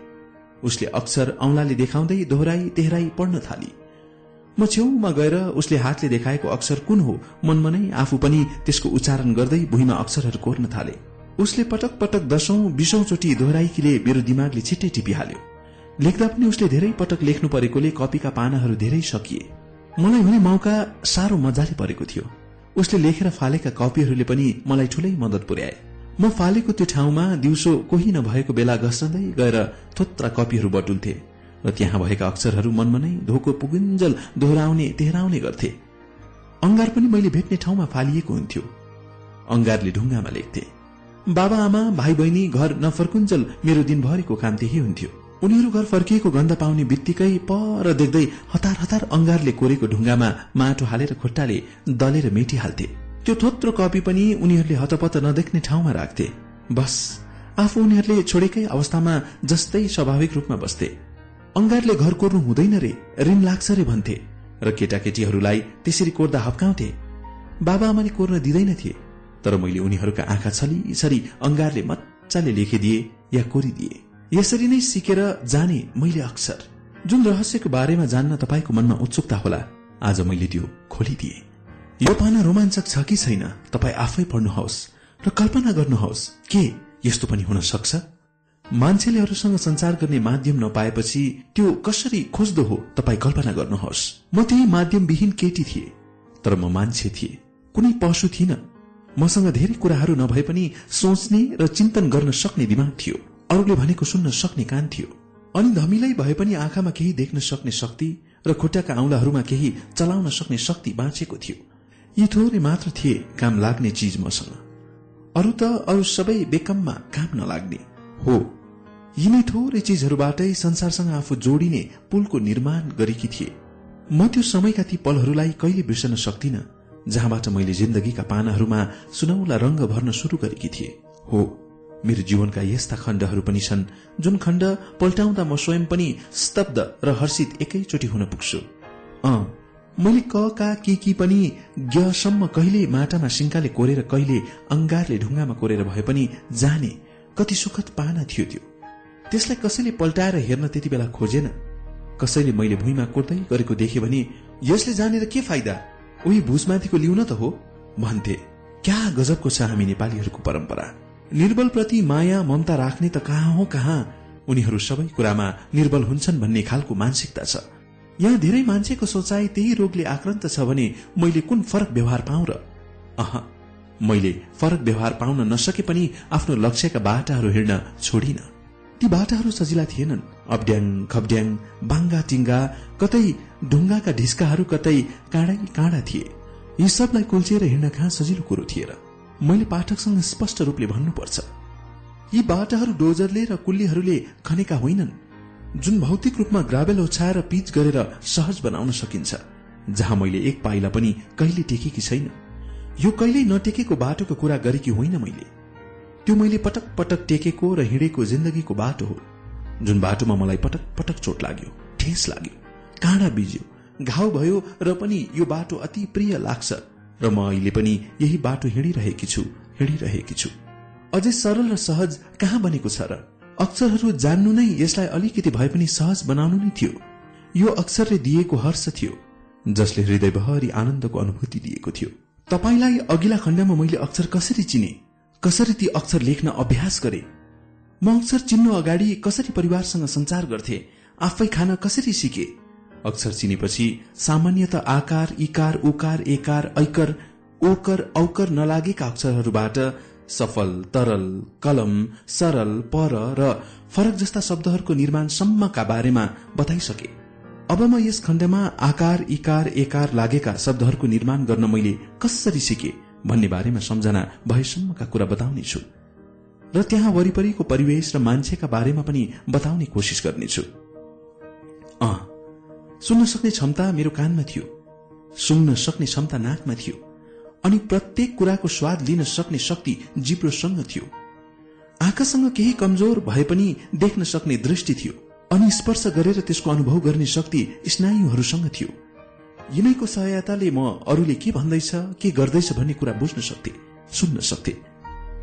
उसले अक्षर औंलाले देखाउँदै दोहोराई तेहराई पढ्न थाली। म छेउमा गएर उसले हातले देखाएको अक्षर कुन हो मनमनै आफू पनि त्यसको उच्चारण गर्दै भुइँमा अक्षरहरू कोर्न थाले। उसले पटक पटक दशौं बिसौं चोटि दोहोऱ्याइकीले मेरो दिमागले छिट्टै टिपिहाल्यो। लेख्दा पनि उसले धेरै पटक लेख्नु परेकोले कपीका पानाहरू धेरै सकिए। मलाई हुने मौका साह्रो मजाले परेको थियो। उसले लेखेर फालेका कपीहरूले पनि मलाई ठूलै मदत पुर्याए। म फालेको त्यो ठाउँमा दिउँसो कोही नभएको बेला घस्रँदै गएर थोत्रा कपीहरू बटुल्थे र त्यहाँ भएका अक्षरहरू मनमा नै धोको पुगुन्जल दोहोऱ्याउने तेहराउने गर्थे। अंगार पनि मैले भेट्ने ठाउँमा फालिएको हुन्थ्यो। अंगारले ढुङ्गामा लेख्थे। बाबा आमा भाइ बहिनी घर नफर्कुन्जल मेरो दिनभरिको काम त्यही हुन्थ्यो। उनीहरू घर फर्किएको गन्ध पाउने बित्तिकै पर देख्दै हतार हतार अंगारले कोरेको ढुङ्गामा माटो हालेर खुट्टाले दलेर मेटिहाल्थे। त्यो थोत्रो कपी पनि उनीहरूले हतपत नदेख्ने ठाउँमा राख्थे। बस आफू उनीहरूले छोडेकै अवस्थामा जस्तै स्वाभाविक रूपमा बस्थे। अंगारले घर कोर्नु हुँदैन रे ऋण लाग्छ रे भन्थे। र केटाकेटीहरूलाई त्यसरी कोर्दा हप्काउँथे। बाबा आमाले कोर्न दिँदैनथे तर मैले उनीहरूका आँखा छली छली अंगारले मजाले लेखिदिए या कोरिदिए। यसरी नै सिकेर जाने मैले अक्सर। जुन रहस्यको बारेमा जान्न तपाईँको मनमा उत्सुकता होला आज मैले त्यो खोलिदिए। यो पाना रोमाञ्चक छ कि छैन तपाईँ आफै पढ्नुहोस् र कल्पना गर्नुहोस् के यस्तो पनि हुन सक्छ? मान्छेले अरूसँग संचार गर्ने माध्यम नपाएपछि त्यो कसरी खोज्दो हो तपाईँ कल्पना गर्नुहोस्। म त्यही माध्यमविहीन केटी थिए तर म मान्छे थिए कुनै पशु थिइन। मसँग धेरै कुराहरू नभए पनि सोच्ने र चिन्तन गर्न सक्ने दिमाग थियो। अरूले भनेको सुन्न सक्ने कान थियो। अनि धमिलै भए पनि आँखामा केही देख्न सक्ने शक्ति र खुट्टाका औंलाहरूमा केही चलाउन सक्ने शक्ति बाँचेको थियो। यी थोरै मात्र थिए काम लाग्ने चिज मसँग। अरू त अरू सबै बेकममा काम नलाग्ने। हो यिनै थोरै चिजहरूबाटै संसारसँग आफू जोडिने पुलको निर्माण गरेकी थिए। म त्यो समयका ती पलहरूलाई कहिले बिर्सन सक्दिन जहाँबाट मैले जिन्दगीका पानाहरूमा सुनौला रंग भर्न शुरू गरेकी थिए। हो मेरो जीवनका यस्ता खण्डहरू पनि छन् जुन खण्ड पल्टाउँदा म स्वयं पनि स्तब्ध र हर्षित एकैचोटि हुन पुग्छु। अँ मैले क का के की पनि ज्ञसम्म कहिले माटामा सिंकाले कोरेर कहिले अंगारले ढुङ्गामा कोरेर भए पनि जाने कति सुखद पाना थियो त्यो। त्यसलाई कसैले पल्टाएर हेर्न त्यति बेला खोजेन। कसैले मैले भुइँमा कोर्दै गरेको देखे भने यसले जानेर के फाइदा? उही भुसमाथिको लिउन त हो भन्थे। क्या गजबको छ हामी नेपालीहरूको परम्परा? निर्बलप्रति माया ममता राख्ने त कहाँ हो कहाँ? उनीहरू सबै कुरामा निर्बल हुन्छन् भन्ने खालको मानसिकता छ। यहाँ धेरै मान्छेको सोचाइ त्यही रोगले आक्रान्त छ भने मैले कुन फरक व्यवहार पाउ र? अह मैले फरक व्यवहार पाउन नसके पनि आफ्नो लक्ष्यका बाटाहरू हिँड्न छोडिन। ती बाटाहरू सजिला थिएनन्। अब्ड्याङ खब्ड्याङ बाङ्गा टिङ्गा कतै ढुङ्गाका ढिस्काहरू कतै काँडै काँडा थिए। यी सबलाई कुल्चिएर हिँड्न कहाँ सजिलो कुरो थिएर मैले पाठकसँग स्पष्ट रूपले भन्नुपर्छ। यी बाटाहरू डोजरले र कुल्लीहरूले खनेका होइनन् जुन भौतिक रूपमा ग्राभेल ओछाएर पिच गरेर सहज बनाउन सकिन्छ जहाँ मैले एक पाइला पनि कहिले टेकेकी छैन। यो कहिल्यै नटेकेको बाटोको कुरा गरेकी होइन मैले। त्यो मैले पटक पटक टेकेको र हिँडेको जिन्दगीको बाटो हो जुन बाटोमा मलाई पटक पटक चोट लाग्यो ठेस लाग्यो काँडा बिज्यो घाउ भयो र पनि यो बाटो अति प्रिय लाग्छ। र म अहिले पनि यही बाटो हिँडिरहेकी छु हिँडिरहेकी छु। अझै सरल र सहज कहाँ बनेको छ र? अक्षरहरू जान्नु नै यसलाई अलिकति भए पनि सहज बनाउनु नै थियो। यो अक्षरले दिएको हर्ष थियो जसले हृदयभरि आनन्दको अनुभूति दिएको थियो। तपाईँलाई अघिल्ला खण्डमा मैले अक्षर कसरी चिने? कसरी ती अक्षर लेख्न अभ्यास गरे? म अक्षर चिन्नु अगाडि कसरी परिवारसँग संचार गर्थे? आफै खान कसरी सिके? अक्षर चिनेपछि सामान्यत आकार इकार उकार एकार ऐकर ओकर औकर नलागेका अक्षरहरूबाट सफल तरल कलम सरल पर र फरक जस्ता शब्दहरूको निर्माणसम्मका बारेमा बताइसके। अब म यस खण्डमा आकार इकार एकार लागेका शब्दहरूको निर्माण गर्न मैले कसरी सिके भन्ने बारेमा सम्झना भएसम्मका कुरा बताउनेछु र त्यहाँ वरिपरिको परिवेश र मान्छेका बारेमा पनि बताउने कोसिस गर्नेछु। अँ सुन्न सक्ने क्षमता मेरो कानमा थियो। सुन्न सक्ने क्षमता नाकमा थियो। अनि प्रत्येक कुराको स्वाद लिन सक्ने शक्ति जिब्रोसँग थियो। आँखासँग केही कमजोर भए पनि देख्न सक्ने दृष्टि थियो। अनि स्पर्श गरेर त्यसको अनुभव गर्ने शक्ति स्नायुहरूसँग थियो। यिनैको सहायताले म अरूले के भन्दैछ के गर्दैछ भन्ने कुरा बुझ्न सक्थे सुन्न सक्थे।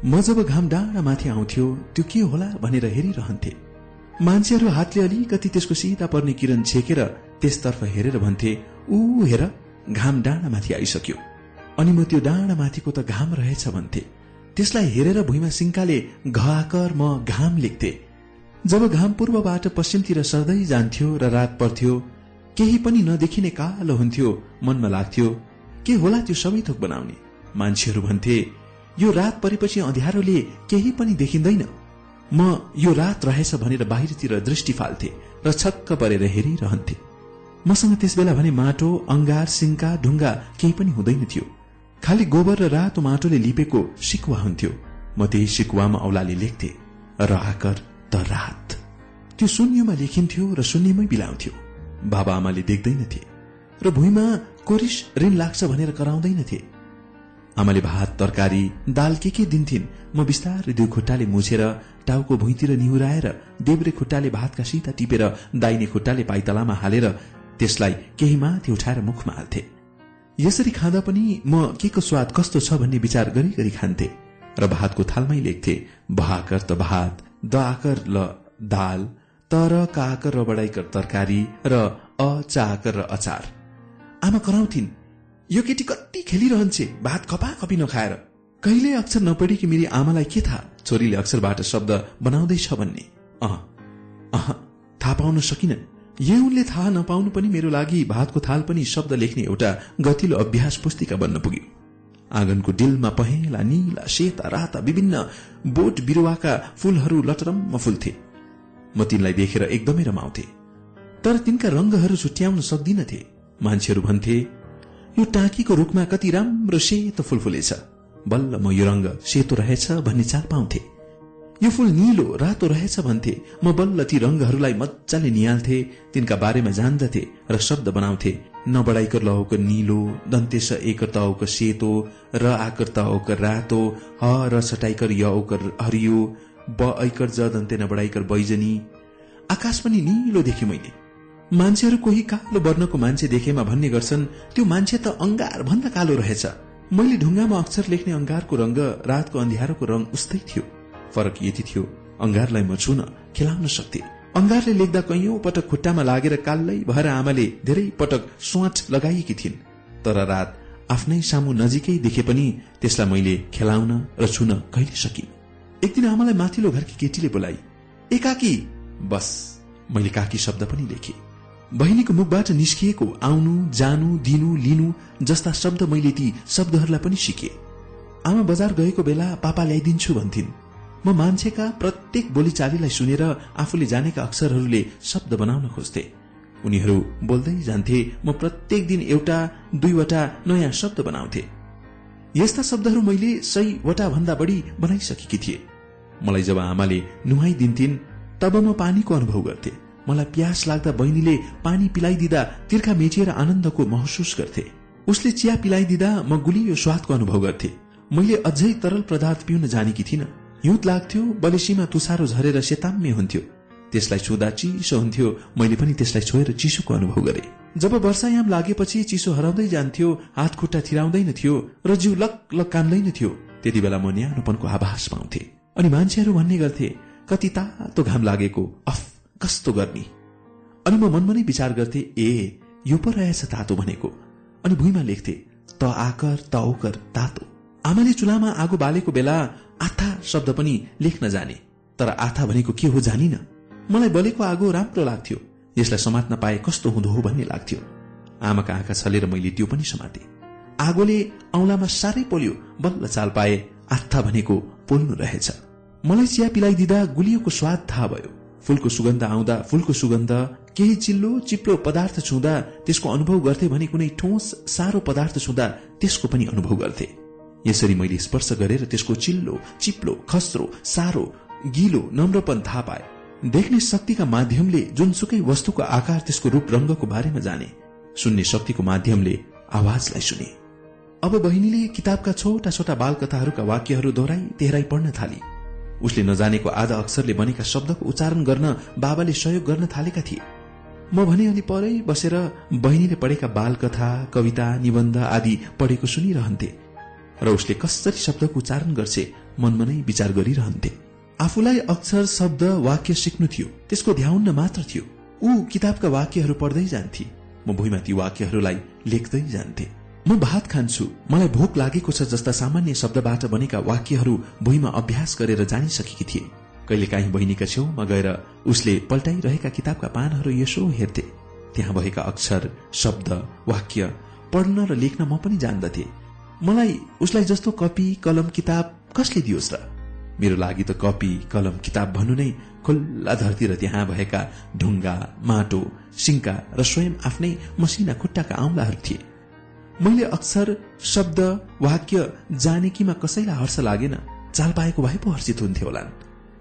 म जब घाम डाँडा माथि आउँथ्यो त्यो के होला भनेर हेरिरहन्थे। मान्छेहरू हातले अलिकति त्यसको सिधा पर्ने किरण छेकेर त्यसतर्फ हेरेर भन्थे ऊ हेर घाम डाँडा माथि आइसक्यो। अनि म त्यो डाँडा माथिको त घाम रहेछ भन्थे। त्यसलाई हेरेर भुइँमा सिंकाले घाकर म घाम लेख्थे। जब घाम पूर्वबाट पश्चिमतिर सर्दै जान्थ्यो र रात पर्थ्यो केही पनि नदेखिने कालो हुन्थ्यो मनमा लाग्थ्यो के होला त्यो सबै थोक बनाउने? मान्छेहरू भन्थे यो रात परेपछि अँध्यारोले केही पनि देखिँदैन। म यो रात रहेछ भनेर बाहिरतिर दृष्टि फाल्थे र छक्क परेर हेरिरहन्थे। मसँग त्यस बेला भने माटो अंगार सिङ्का ढुङ्गा केही पनि हुँदैन थियो। खालि गोबर र रातो माटोले लिपेको सिकुवा हुन्थ्यो। म त्यही सिकुवामा औलाले लेख्थे राकर त रात। त्यो शून्यमा लेखिन्थ्यो र शून्यमै बिलाउँथ्यो। बाबा आमाले देख्दैनथे र भुइँमा कोरिस ऋण लाग्छ भनेर कराउँदैनथे। आमाले भात तरकारी दाल के के दिन्थिन् म बिस्तारै दुई खुट्टाले मुछेर टाउको भुइँतिर निहुराएर देब्रे खुट्टाले भातका सिता टिपेर दाइने खुट्टाले पाइतलामा हालेर त्यसलाई केही माथि उठाएर मुखमा हाल्थे। यसरी खाँदा पनि म के को स्वाद कस्तो छ भन्ने विचार गरी गरी खान्थे र भातको थालमै लेख्थे भाकर त भात द आकर ल दाल तर काकर र बडाइकर तरकारी र अ चाकर र अचार। आमा कराउँथिन् यो केटी कति खेलिरहन्छे भात खपा खपी नखाएर। कहिले अक्षर नपढेकी मेरी आमालाई के थाहा? छोरीले अक्षरबाट शब्द बनाउँदैछ भन्ने। अह अह थाहा पाउन सकिनन्। यो उनले थाहा नपाउनु पनि मेरो लागि भातको थाल पनि शब्द लेख्ने एउटा गतिलो अभ्यास पुस्तिका बन्न पुग्यो। आँगनको डिलमा पहेँला निला सेता राता विभिन्न बोट बिरुवाका फूलहरू लटरम्म फुल्थे। म तिनलाई देखेर एकदमै रमाउँथे। तर तिनका रंगहरू छुट्याउन सक्दिनथे। मान्छेहरू भन्थे यो टाँकीको रूखमा कति राम्रो सेतो फुलफुलेछ। बल्ल म यो रंग सेतो रहेछ भन्ने चाल पाउँथे। यो फूल निलो रातो रहेछ भन्थे। म बल्ल ती रंगहरूलाई मजाले निहाल्थे तिनका बारेमा जान्दथे र शब्द बनाउँथे। नबडाइकर लौक निलो दन्तेश एकर तौक सेतो र आकर रातो ह र सटाइकर यौकर हरियो ब ऐकर ज दन्ते नबडाइकर बैजनी। आकाश पनि निलो देखेँ मैले। मान्छेहरू कोही कालो वर्णको मान्छे देखेमा भन्ने गर्छन् त्यो मान्छे त अंगार भन्दा कालो रहेछ। मैले ढुङ्गामा अक्षर लेख्ने अंगारको रंग रातको अन्ध्यारोको रंग उस्तै थियो। फरक यति थियो। अंगारलाई म छुन खेलाउन सक्थे। अंगारले लेख्दा कैयौं पटक खुट्टामा लागेर कालै भएर आमाले धेरै पटक सोच लगाएकी थिइन्। तर रात आफ्नै सामु नजिकै देखे पनि त्यसलाई मैले खेलाउन र छुन कहिले सकिन। एक दिन आमालाई माथिल्लो घरकी केटीले बोलाई ए काकी बस मैले काकी शब्द पनि लेखे। बहिनीको मुखबाट निस्किएको आउनु जानु दिनु लिनु जस्ता शब्द मैले ती शब्दहरूलाई पनि सिके। आमा बजार गएको बेला पापा ल्याइदिन्छु भन्थिन्। म मान्छेका प्रत्येक बोलीचालीलाई सुनेर आफूले जानेका अक्षरहरूले शब्द बनाउन खोज्थे। उनीहरू बोल्दै जान्थे म प्रत्येक दिन एउटा दुईवटा नयाँ शब्द बनाउँथे। यस्ता शब्दहरू मैले सयवटा भन्दा बढी बनाइसकेकी थिए। मलाई जब आमाले नुहाइदिन्थिन् तब म पानीको अनुभव गर्थे। मलाई प्यास लाग्दा बहिनीले पानी पिलाइदिँदा तिर्खा मेचिएर आनन्दको महसुस गर्थे। उसले चिया पिलाइदिँदा म गुलियो स्वादको अनुभव गर्थे। मैले अझै तरल पदार्थ पिउन जानेकी थिइनँ। हिउँद लाग्थ्यो बलेसीमा तुसारो झरेर सेताम्य हुन्थ्यो। त्यसलाई छुँदा चिसो हुन्थ्यो। मैले पनि त्यसलाई छोएर चिसोको अनुभव गरे। जब वर्षायाम लागेपछि चिसो हराउँदै जान्थ्यो हात खुट्टा थिराउँदैन थियो र जिउ लक लक कान्दैन थियो। त्यति बेला म न्यानोपनको आभास पाउँथे। अनि मान्छेहरू भन्ने गर्थे कति तातो घाम लागेको अफ कस्तो गर्मी। अनि म मनमा नै विचार गर्थे ए यो पो रहेछ तातो भनेको। अनि भुइँमा लेख्थे त आकर त औकर तातो। आमाले चुलामा आगो बालेको बेला आथा शब्द पनि लेख्न जाने। तर आथा भनेको के हो जानिन। मलाई बलेको आगो राम्रो लाग्थ्यो। यसलाई समात्न पाए कस्तो हुँदो हो भन्ने लाग्थ्यो। आमाका आँखा छलेर मैले त्यो पनि समाते। आगोले औलामा साह्रै पोल्यो। बल्ल चाल पाए आत्था भनेको पोल्नु रहेछ। मलाई चिया पिलाइदिँदा गुलियोको स्वाद थाहा भयो। फूलको सुगन्ध आउँदा फूलको सुगन्ध केही चिल्लो चिप्लो पदार्थ छुँदा त्यसको अनुभव गर्थे भने कुनै ठोस सारो पदार्थ छुँदा त्यसको पनि अनुभव गर्थे। यसरी मैले स्पर्श गरेर त्यसको चिल्लो चिप्लो खस्रो सारो गिलो नम्रपन थाहा पाए। देख्ने शक्तिका माध्यमले जुनसुकै वस्तुको आकार त्यसको रूप रंगको बारेमा जाने। सुन्ने शक्तिको माध्यमले आवाजलाई सुने। अब बहिनीले किताबका छोटा छोटा बाल कथाहरूका वाक्यहरू दोहोऱ्याई तेह्राई पढ्न थाली। उसले नजानेको आधा अक्षरले बनेका शब्दको उच्चारण गर्न बाबाले सहयोग गर्न थालेका थिए। म भने अलि परै बसेर बहिनीले पढेका बाल कथा कविता निबन्ध आदि पढेको सुनिरहन्थे। र उसले कसरी शब्दको उच्चारण गर्छे मनमा नै विचार गरिरहन्थे। आफूलाई अक्षर शब्द वाक्य सिक्नु थियो। त्यसको ध्याउन्न मात्र थियो। ऊ किताबका वाक्यहरू पढ्दै जान्थे। म भुइँमा ती वाक्यहरूलाई लेख्दै जान्थे। म भात खान्छु। मलाई भोक लागेको छ जस्ता सामान्य शब्दबाट बनेका वाक्यहरू भुइँमा अभ्यास गरेर जानिसकेकी थिए। कहिले काहीँ बहिनीका छेउमा गएर उसले पल्टाइरहेका किताबका पानहरू यसो हेर्थे। त्यहाँ भएका अक्षर शब्द वाक्य पढ्न र लेख्न म पनि जान्दथे। मलाई उसलाई जस्तो कपी कलम किताब कसले दियोस् र? मेरो लागि त कपी कलम किताब भन्नु नै खुल्ला धरती र त्यहाँ भएका ढुङ्गा माटो सिङ्का र स्वयं आफ्नै मसिना खुट्टाका आउँलाहरू थिए। मैले अक्षर शब्द वाक्य जानेकीमा कसैलाई हर्ष लागेन। चाल पाएको भए पो हर्षित हुन्थ्यो होला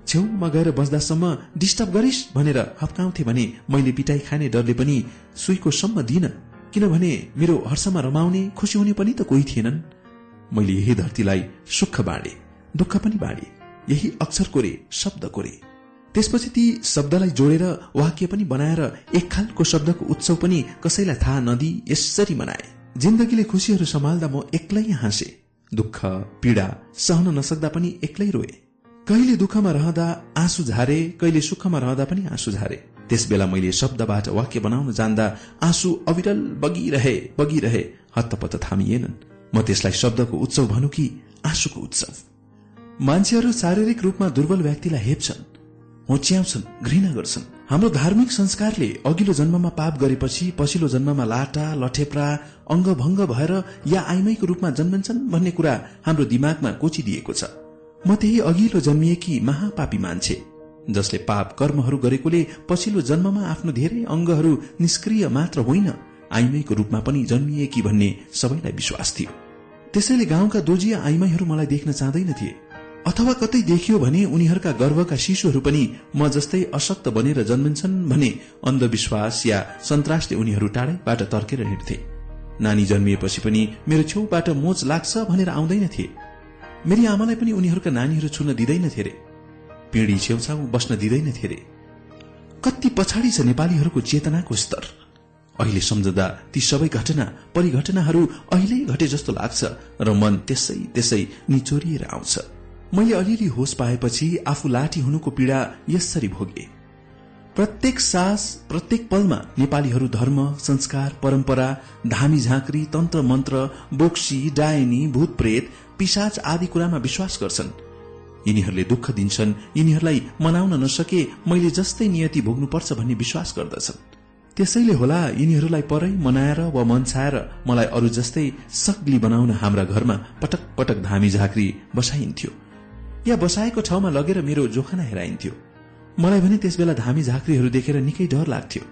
छेउमा गएर बस्दासम्म डिस्टर्ब गरिस् भनेर हप्काउँथे भने मैले पिटाई खाने डरले पनि सुईको सम्म दिन किनभने मेरो हर्षमा रमाउने खुसी हुने पनि त कोही थिएनन्। मैले यही धरतीलाई सुख बाँडे दुःख पनि बाँडे यही अक्षर कोरे शब्द कोरे। त्यसपछि ती शब्दलाई जोडेर वाक्य पनि बनाएर एक खालको शब्दको उत्सव पनि कसैलाई थाहा नदी यसरी मनाए। जिन्दगीले खुसीहरू सम्हाल्दा म एक्लै हाँसे दुःख पीड़ा सहन नसक्दा पनि एक्लै रोए। कहिले दुःखमा रहँदा आँसु झारे कहिले सुखमा रहँदा पनि आँसु झारे। त्यस बेला मैले शब्दबाट वाक्य बनाउन जान्दा आँसु अविरल बगिरहे बगिरहे हत्तपत्त थामिएनन्। म त्यसलाई शब्दको उत्सव भनौँ कि आँसुको उत्सव। मान्छेहरू शारीरिक रूपमा दुर्बल व्यक्तिलाई हेप्छन् होच्याउँछन् घृणा गर्छन्। हाम्रो धार्मिक संस्कारले अघिल्लो जन्ममा पाप गरेपछि पछिल्लो जन्ममा लाटा लठेप्रा अङ्गभङ्ग भएर या आइमैको रूपमा जन्मन्छन् भन्ने कुरा हाम्रो दिमागमा कोचिदिएको छ। म त्यही अघिल्लो जन्मिएकी महापापी मान्छे जसले पाप कर्महरू गरेकोले पछिल्लो जन्ममा आफ्नो धेरै अङ्गहरू निष्क्रिय मात्र होइन आइमैको रूपमा पनि जन्मिएकी भन्ने सबैलाई विश्वास थियो। त्यसैले गाउँका दोजिया आइमाईहरू मलाई देख्न चाहँदैन थिए अथवा कतै देखियो भने उनीहरूका गर्भका शिशुहरू पनि म जस्तै अशक्त बनेर जन्मिन्छन् भने अन्धविश्वास या सन्तासले उनीहरू टाढैबाट तर्केर हिँड्थे। नानी जन्मिएपछि पनि मेरो छेउबाट मोच लाग्छ भनेर आउँदैनथे। मेरी आमालाई पनि उनीहरूका नानीहरू छुन दिँदैनथे रे। पिँढी छेउछाउ बस्न दिँदैनथे रे। कति पछाडि छ नेपालीहरूको चेतनाको स्तर। अहिले सम्झदा ती सबै घटना परिघटनाहरू अहिले घटे जस्तो लाग्छ र मन त्यसै त्यसै निचोरिएर आउँछ। मैले अलिअलि होस पाएपछि आफू लाठी हुनुको पीड़ा यसरी भोगे। प्रत्येक सास प्रत्येक पलमा नेपालीहरू धर्म संस्कार परम्परा धामी झाँक्री तन्त्र मन्त्र बोक्सी डायनी भूत प्रेत पिसाच आदि कुरामा विश्वास गर्छन्। यिनीहरूले दुःख दिन्छन् यिनीहरूलाई मनाउन नसके मैले जस्तै नियति भोग्नुपर्छ भन्ने विश्वास गर्दछन्। त्यसैले होला यिनीहरूलाई परै मनाएर वा मनछाएर मलाई अरू जस्तै सक्ली बनाउन हाम्रा घरमा पटक पटक धामी झाँक्री बसाइन्थ्यो। या बसाएको ठाउँमा लगेर मेरो जोखाना हेराइन्थ्यो। मलाई भने त्यसबेला धामी झाँक्रीहरू देखेर निकै डर लाग्थ्यो।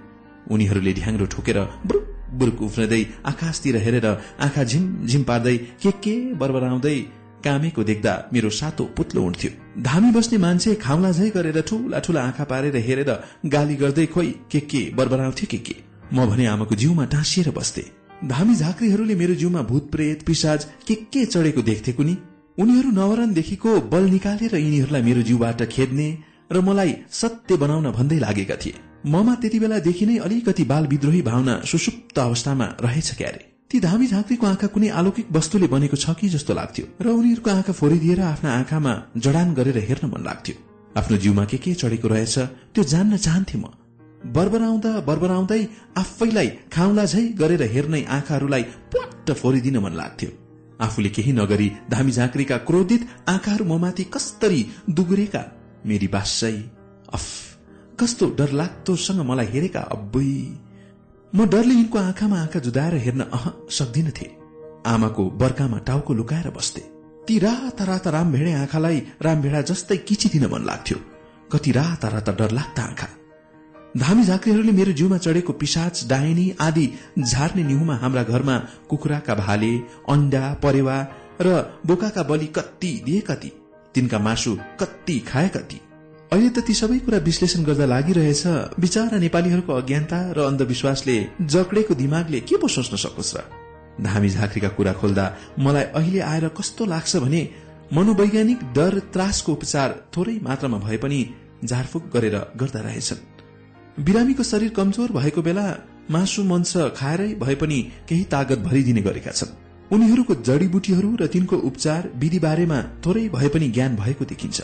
उनीहरूले ढ्याङ्ग्रो ठोकेर बुरुक बुरुक उफ्रदै आकाशतिर हेरेर आँखा झिम पार्दै के के बरबराउँदै कामेको देख्दा मेरो सातो पुत्लो उठ्थ्यो। धामी बस्ने मान्छे खाउला झै गरेर ठूला ठूला आँखा पारेर हेरेर गाली गर्दै खोइ के के बरबराउँथ्यो के के? म भने आमाको जिउमा टाँसिएर बस्थे। धामी झाँक्रीहरूले मेरो जिउमा भूत प्रेत पिसाज के के चढेको देख्थे कुनी? उनीहरू नवरणदेखिको बल निकालेर यिनीहरूलाई मेरो जिउबाट खेद्ने र मलाई सत्य बनाउन भन्दै लागेका थिए। ममा त्यति बेलादेखि नै अलिकति बाल विद्रोही भावना सुसुप्त अवस्थामा रहेछ क्यारे। ती धामी झाँक्रीको आँखा कुनै अलौकिक वस्तुले बनेको छ कि जस्तो लाग्थ्यो र उनीहरूको आँखा फोरिदिएर आफ्ना आँखामा जडान गरेर हेर्न मन लाग्थ्यो। आफ्नो जिउमा के के चढेको रहेछ त्यो जान्न चाहन्थे म। बरबराउँदा बरबराउँदै आफैलाई खाउला झै गरेर हेर्ने आँखाहरूलाई पट्ट फोरिदिन मन लाग्थ्यो। आफूले केही नगरी धामी झाँक्रीका क्रोधित आँखाहरू ममाथि कस्तरी दुगुरेका मेरी बासै अफ कस्तो डरलाग्दोसँग मलाई हेरेका अब्बै म डरले यिनको आँखामा आँखा जुदाएर हेर्न अह सक्दिनथे आमाको बर्कामा टाउको लुकाएर बस्थे। ती राता राता रामभेडे आँखालाई रामभेडा जस्तै किचिदिन मन लाग्थ्यो। कति राता राता डर लाग्दा आँखा। धामी झाँक्रीहरूले मेरो जिउमा चढेको पिसाच डाइनी आदि झार्ने निहुमा हाम्रा घरमा कुखुराका भाले अण्डा परेवा र बोकाका बलि कति दिए कति तिनका मासु कति खाए कति अहिले त ती सबै कुरा विश्लेषण गर्दा लागिरहेछ। विचारा नेपालीहरूको अज्ञानता र अन्धविश्वासले जकडेको दिमागले के पो सोच्न सकोस् र? धामी झाँक्रीका कुरा खोल्दा मलाई अहिले आएर कस्तो लाग्छ भने मनोवैज्ञानिक डर त्रासको उपचार थोरै मात्रामा भए पनि झारफुक गरेर गर्दा रहेछन्। बिरामीको शरीर कमजोर भएको बेला मासु मंश खाएरै भए पनि केही तागत भरिदिने गरेका छन्। उनीहरूको जडीबुटीहरू र तिनको उपचार विधि बारेमा थोरै भए पनि ज्ञान भएको देखिन्छ।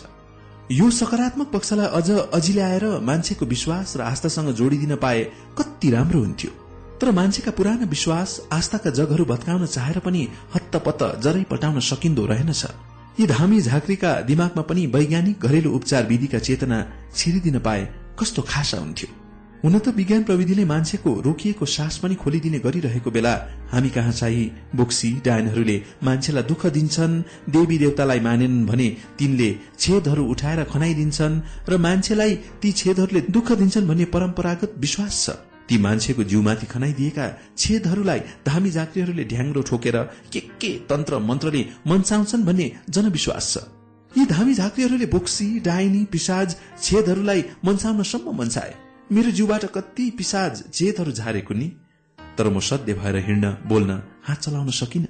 यो सकारात्मक पक्षलाई अझ अझिल्याएर मान्छेको विश्वास र आस्थासँग जोडिदिन पाए कति राम्रो हुन्थ्यो। तर मान्छेका पुराना विश्वास आस्थाका जगहरू भत्काउन चाहेर पनि हत्तपत्त जरै पटाउन सकिन्दो रहेनछ। यी धामी झाँक्रीका दिमागमा पनि वैज्ञानिक घरेलु उपचार विधिका चेतना छिरिदिन पाए कस्तो खासा हुन्थ्यो। हुन त विज्ञान प्रविधिले मान्छेको रोकिएको सास पनि खोलिदिने गरिरहेको बेला हामी कहाँ चाहिँ बोक्सी डायनहरूले मान्छेलाई दुःख दिन्छन् देवी देवतालाई मानेनन् भने तिनले छेदहरू उठाएर खनाइदिन्छन् र मान्छेलाई ती छेदहरूले दुःख दिन्छन् भन्ने परम्परागत विश्वास छ। ती मान्छेको जिउमाथि खनाइदिएका छेदहरूलाई धामी जात्रीहरूले ढ्याङ्ग्रो ठोकेर के के तन्त्र मन्त्रले मनसाउँछन् भन्ने जनविश्वास छ। यी धामी झाँक्रीहरूले बोक्सी डाइनी पिसाज छेदहरूलाई मनसाउनसम्म मनसाए। मेरो जिउबाट कति पिसाज जेतहरू झारेको नि तर म सध्य भएर हिँड्न बोल्न हात चलाउन सकिन।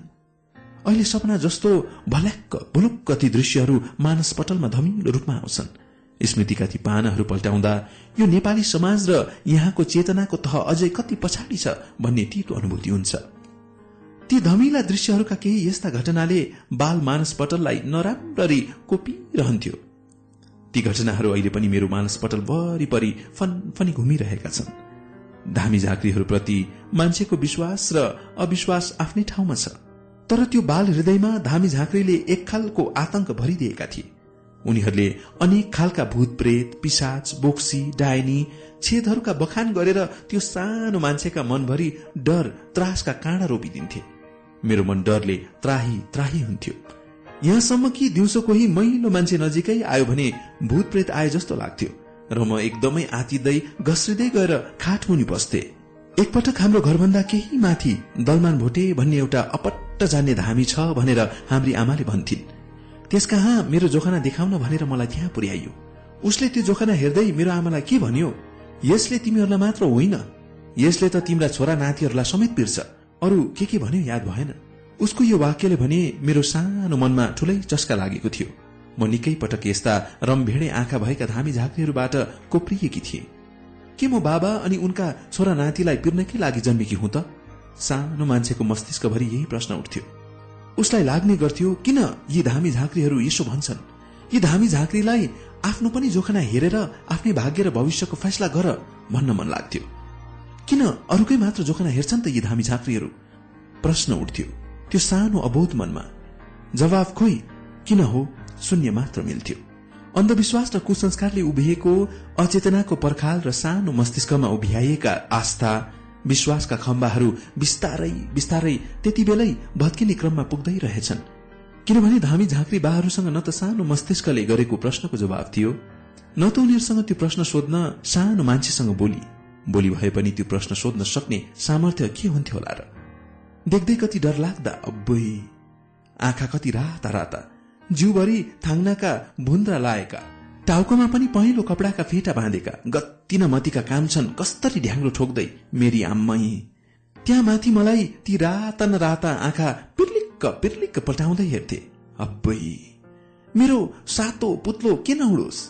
अहिले सपना जस्तो भल्याक्क भुलुक्क ती दृश्यहरू मानस पटलमा धमिलो रूपमा आउँछन्। स्मृतिका ती पानाहरू पल्टाउँदा यो नेपाली समाज र यहाँको चेतनाको तह अझै कति पछाडि छ भन्ने तीतो अनुभूति हुन्छ। ती धमिला दृश्यहरूका केही यस्ता घटनाले बाल मानस पटललाई नराम्ररी कोपिरहन्थ्यो। ती घटनाहरू अहिले पनि मेरो मानसपटल वरिपरि फनफनी घुमिरहेका छन्। धामी झाँक्रीहरूप्रति मान्छेको विश्वास र अविश्वास आफ्नै ठाउँमा छ। तर त्यो बाल हृदयमा धामी झाँक्रीले एक खालको आतंक भरिदिएका थिए। उनीहरूले अनेक खालका भूत प्रेत पिसाच बोक्सी डायनी छेदहरूका बखान गरेर त्यो सानो मान्छेका मनभरि डर त्रासका काँडा रोपिदिन्थे। मेरो मन डरले त्राही त्राही हुन्थ्यो। यहाँसम्म कि दिउँसो कोही मैलो मान्छे नजिकै आयो भने भूत प्रेत आए जस्तो लाग्थ्यो र म एकदमै आतिदै घस्रिँदै गएर खाट मुनि बस्थे। एकपटक हाम्रो घरभन्दा केही माथि दलमान भोटे भन्ने एउटा अपट्ट जान्ने धामी छ भनेर हाम्री आमाले भन्थिन्। त्यस कहाँ मेरो जोखाना देखाउन भनेर मलाई त्यहाँ पुर्याइयो। उसले त्यो जोखाना हेर्दै मेरो आमालाई के भन्यो? यसले तिमीहरूलाई मात्र होइन। यसले त तिम्रा छोरा नातिहरूलाई समेत पिर्छ। अरू के के भन्यो याद भएन। उसको यो वाक्यले भने मेरो सानो मनमा ठूलै चस्का लागेको थियो। म निकै पटक यस्ता रमभेडे आँखा भएका धामी झाँक्रीहरूबाट कोप्रिएकी थिए। के म बाबा अनि उनका छोरा नातिलाई पिर्नकै लागि जन्मेकी हुँ त? सानो मान्छेको मस्तिष्कभरि यही प्रश्न उठ्थ्यो। उसलाई लाग्ने गर्थ्यो किन यी धामी झाँक्रीहरू यसो भन्छन्? यी धामी झाँक्रीलाई आफ्नो पनि जोखना हेरेर आफ्नै भाग्य र भविष्यको फैसला गर भन्न मन लाग्थ्यो। किन अरूकै मात्र जोखना हेर्छन् त यी धामी झाँक्रीहरू? प्रश्न उठ्थ्यो। त्यो सानो अबोध मनमा जवाब खोइ किन हो शून्य मात्र मिल्थ्यो। अन्धविश्वास र कुसंस्कारले उभिएको अचेतनाको पर्खाल र सानो मस्तिष्कमा उभ्याइएका आस्था विश्वासका खम्बाहरू बिस्तारै बिस्तारै त्यति बेलै भत्किने क्रममा पुग्दै रहेछन्। किनभने धामी झाँक्री बाहरूसँग न त सानो मस्तिष्कले गरेको प्रश्नको जवाब थियो न त उनीहरूसँग त्यो प्रश्न सोध्न सानो मान्छेसँग बोली। बोली भए पनि त्यो प्रश्न सोध्न सक्ने सामर्थ्य के हुन्थ्यो होला र? देख्दै कति डर लाग्दा अब्बै आँखा कति राता राता जिउभरि थाङ्नाका भुन्द्रा लाएका टाउकोमा पनि पहिलो कपडाका फेटा बाँधेका गत्तिन मतीका काम छन् कस्तरी ढ्याङ्ग्रो ठोक्दै मेरी आम्मै। त्यहाँ माथि मलाई ती राता न राता आँखा पिर्लिक्क पिर्लिक्क पटाउँदै हेर्थे अब्बै मेरो सातो पुत्लो के नहुडोस्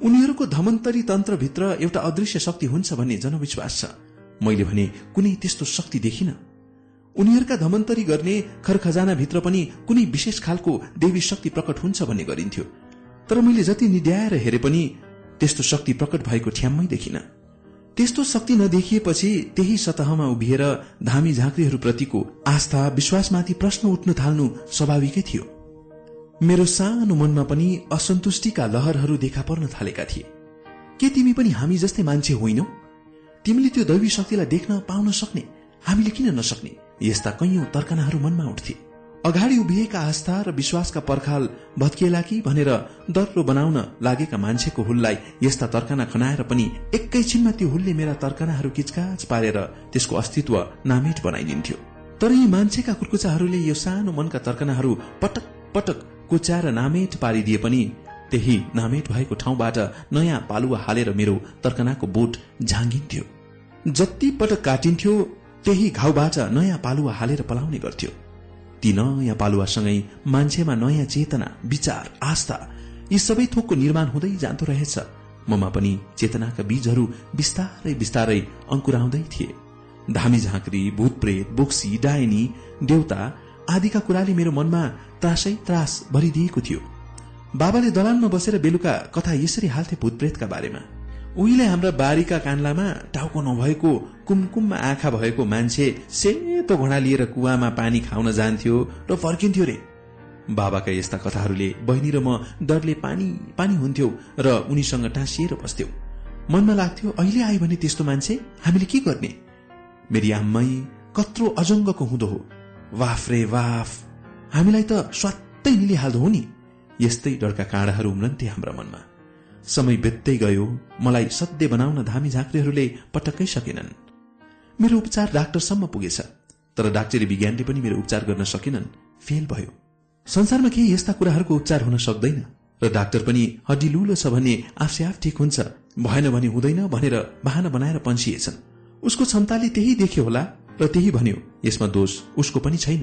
उनीहरूको धमन्तरी तन्त्रभित्र एउटा अदृश्य शक्ति हुन्छ भन्ने जनविश्वास छ। मैले भने कुनै त्यस्तो शक्ति देखिन। उनीहरूका धमन्तरी गर्ने खरखजानाभित्र पनि कुनै विशेष खालको देवी शक्ति प्रकट हुन्छ भन्ने गरिन्थ्यो। तर मैले जति निध्याएर हेरे पनि त्यस्तो शक्ति प्रकट भएको ठ्याम्मै देखिन। त्यस्तो शक्ति नदेखिएपछि त्यही सतहमा उभिएर धामी झाँक्रीहरूप्रतिको आस्था विश्वासमाथि प्रश्न उठ्न थाल्नु स्वाभाविकै थियो। मेरो सानो मनमा पनि असन्तुष्टिका लहरहरू देखा पर्न थालेका थिए। के तिमी पनि हामी जस्तै मान्छे होइनौ? तिमीले त्यो दैवी शक्तिलाई देख्न पाउन सक्ने? हामीले किन नसक्ने? यस्ता कैयौं तर्कनाहरू मनमा उठ्थे। अगाडि उभिएका आस्था र विश्वासका पर्खाल भत्किएला कि भनेर दर्लो बनाउन लागेका मान्छेको हुललाई यस्ता तर्कना खनाएर पनि एकैछिनमा त्यो हुलले मेरा तर्कनाहरू किचकाच पारेर त्यसको अस्तित्व नामेट बनाइदिन्थ्यो। तर यी मान्छेका कुर्कुचाहरूले यो सानो मनका तर्कनाहरू पटक पटक कुच्याएर नामेट पारिदिए पनि त्यही नामेट भएको ठाउँबाट नयाँ पालुवा हालेर मेरो तर्कनाको बोट झाँगिन्थ्यो। जति पटक काटिन्थ्यो त्यही घाउबाट नयाँ पालुवा हालेर पलाउने गर्थ्यो। ती नयाँ पालुवासँगै मान्छेमा नयाँ चेतना विचार आस्था यी सबै थोकको निर्माण हुँदै जाँदो रहेछ। ममा पनि चेतनाका बीजहरू बिस्तारै बिस्तारै अंकुराउँदै थिए। धामी झाँक्री भूतप्रेत बोक्सी डायनी देउता आदिका कुराले मेरो मनमा त्रासै त्रास भरिदिएको थियो। बाबाले दलानमा बसेर बेलुका कथा यसरी हाल्थे भूतप्रेतका बारेमा। उहिले हाम्रा बारीका कान्लामा टाउको नभएको कुमकुममा आँखा भएको मान्छे सेतो घोडा लिएर कुवामा पानी खाउन जान्थ्यो र फर्किन्थ्यो रे। बाबाका यस्ता कथाहरूले बहिनी र म डरले पानी पानी हुन्थ्यो र उनीसँग टाँसिएर बस्थ्यौ। मनमा लाग्थ्यो अहिले आयो भने त्यस्तो मान्छे? हामीले के गर्ने? मेरी आम्मै कत्रो अजङ्गको हुँदो हो। वाफ रे वाफ। हामीलाई त स्वात्तै मिलिहाल्दो हो नि। यस्तै डरका काँडाहरू उम्रन्थे हाम्रा मनमा। समय बित्दै गयो। मलाई सत्य बनाउन धामी झाँक्रीहरूले पटक्कै सकेनन्। मेरो उपचार डाक्टरसम्म पुगेछ। तर डाक्टरी विज्ञानले पनि मेरो उपचार गर्न सकेनन्। फेल भयो। संसारमा केही यस्ता कुराहरूको उपचार हुन सक्दैन। र डाक्टर पनि हड्डी लुलो छ भने आफसे आफ ठिक हुन्छ भएन भने हुँदैन भनेर बहाना बनाएर पन्छिएछन्। उसको क्षमताले त्यही देख्यो होला र त्यही भन्यो यसमा दोष उसको पनि छैन।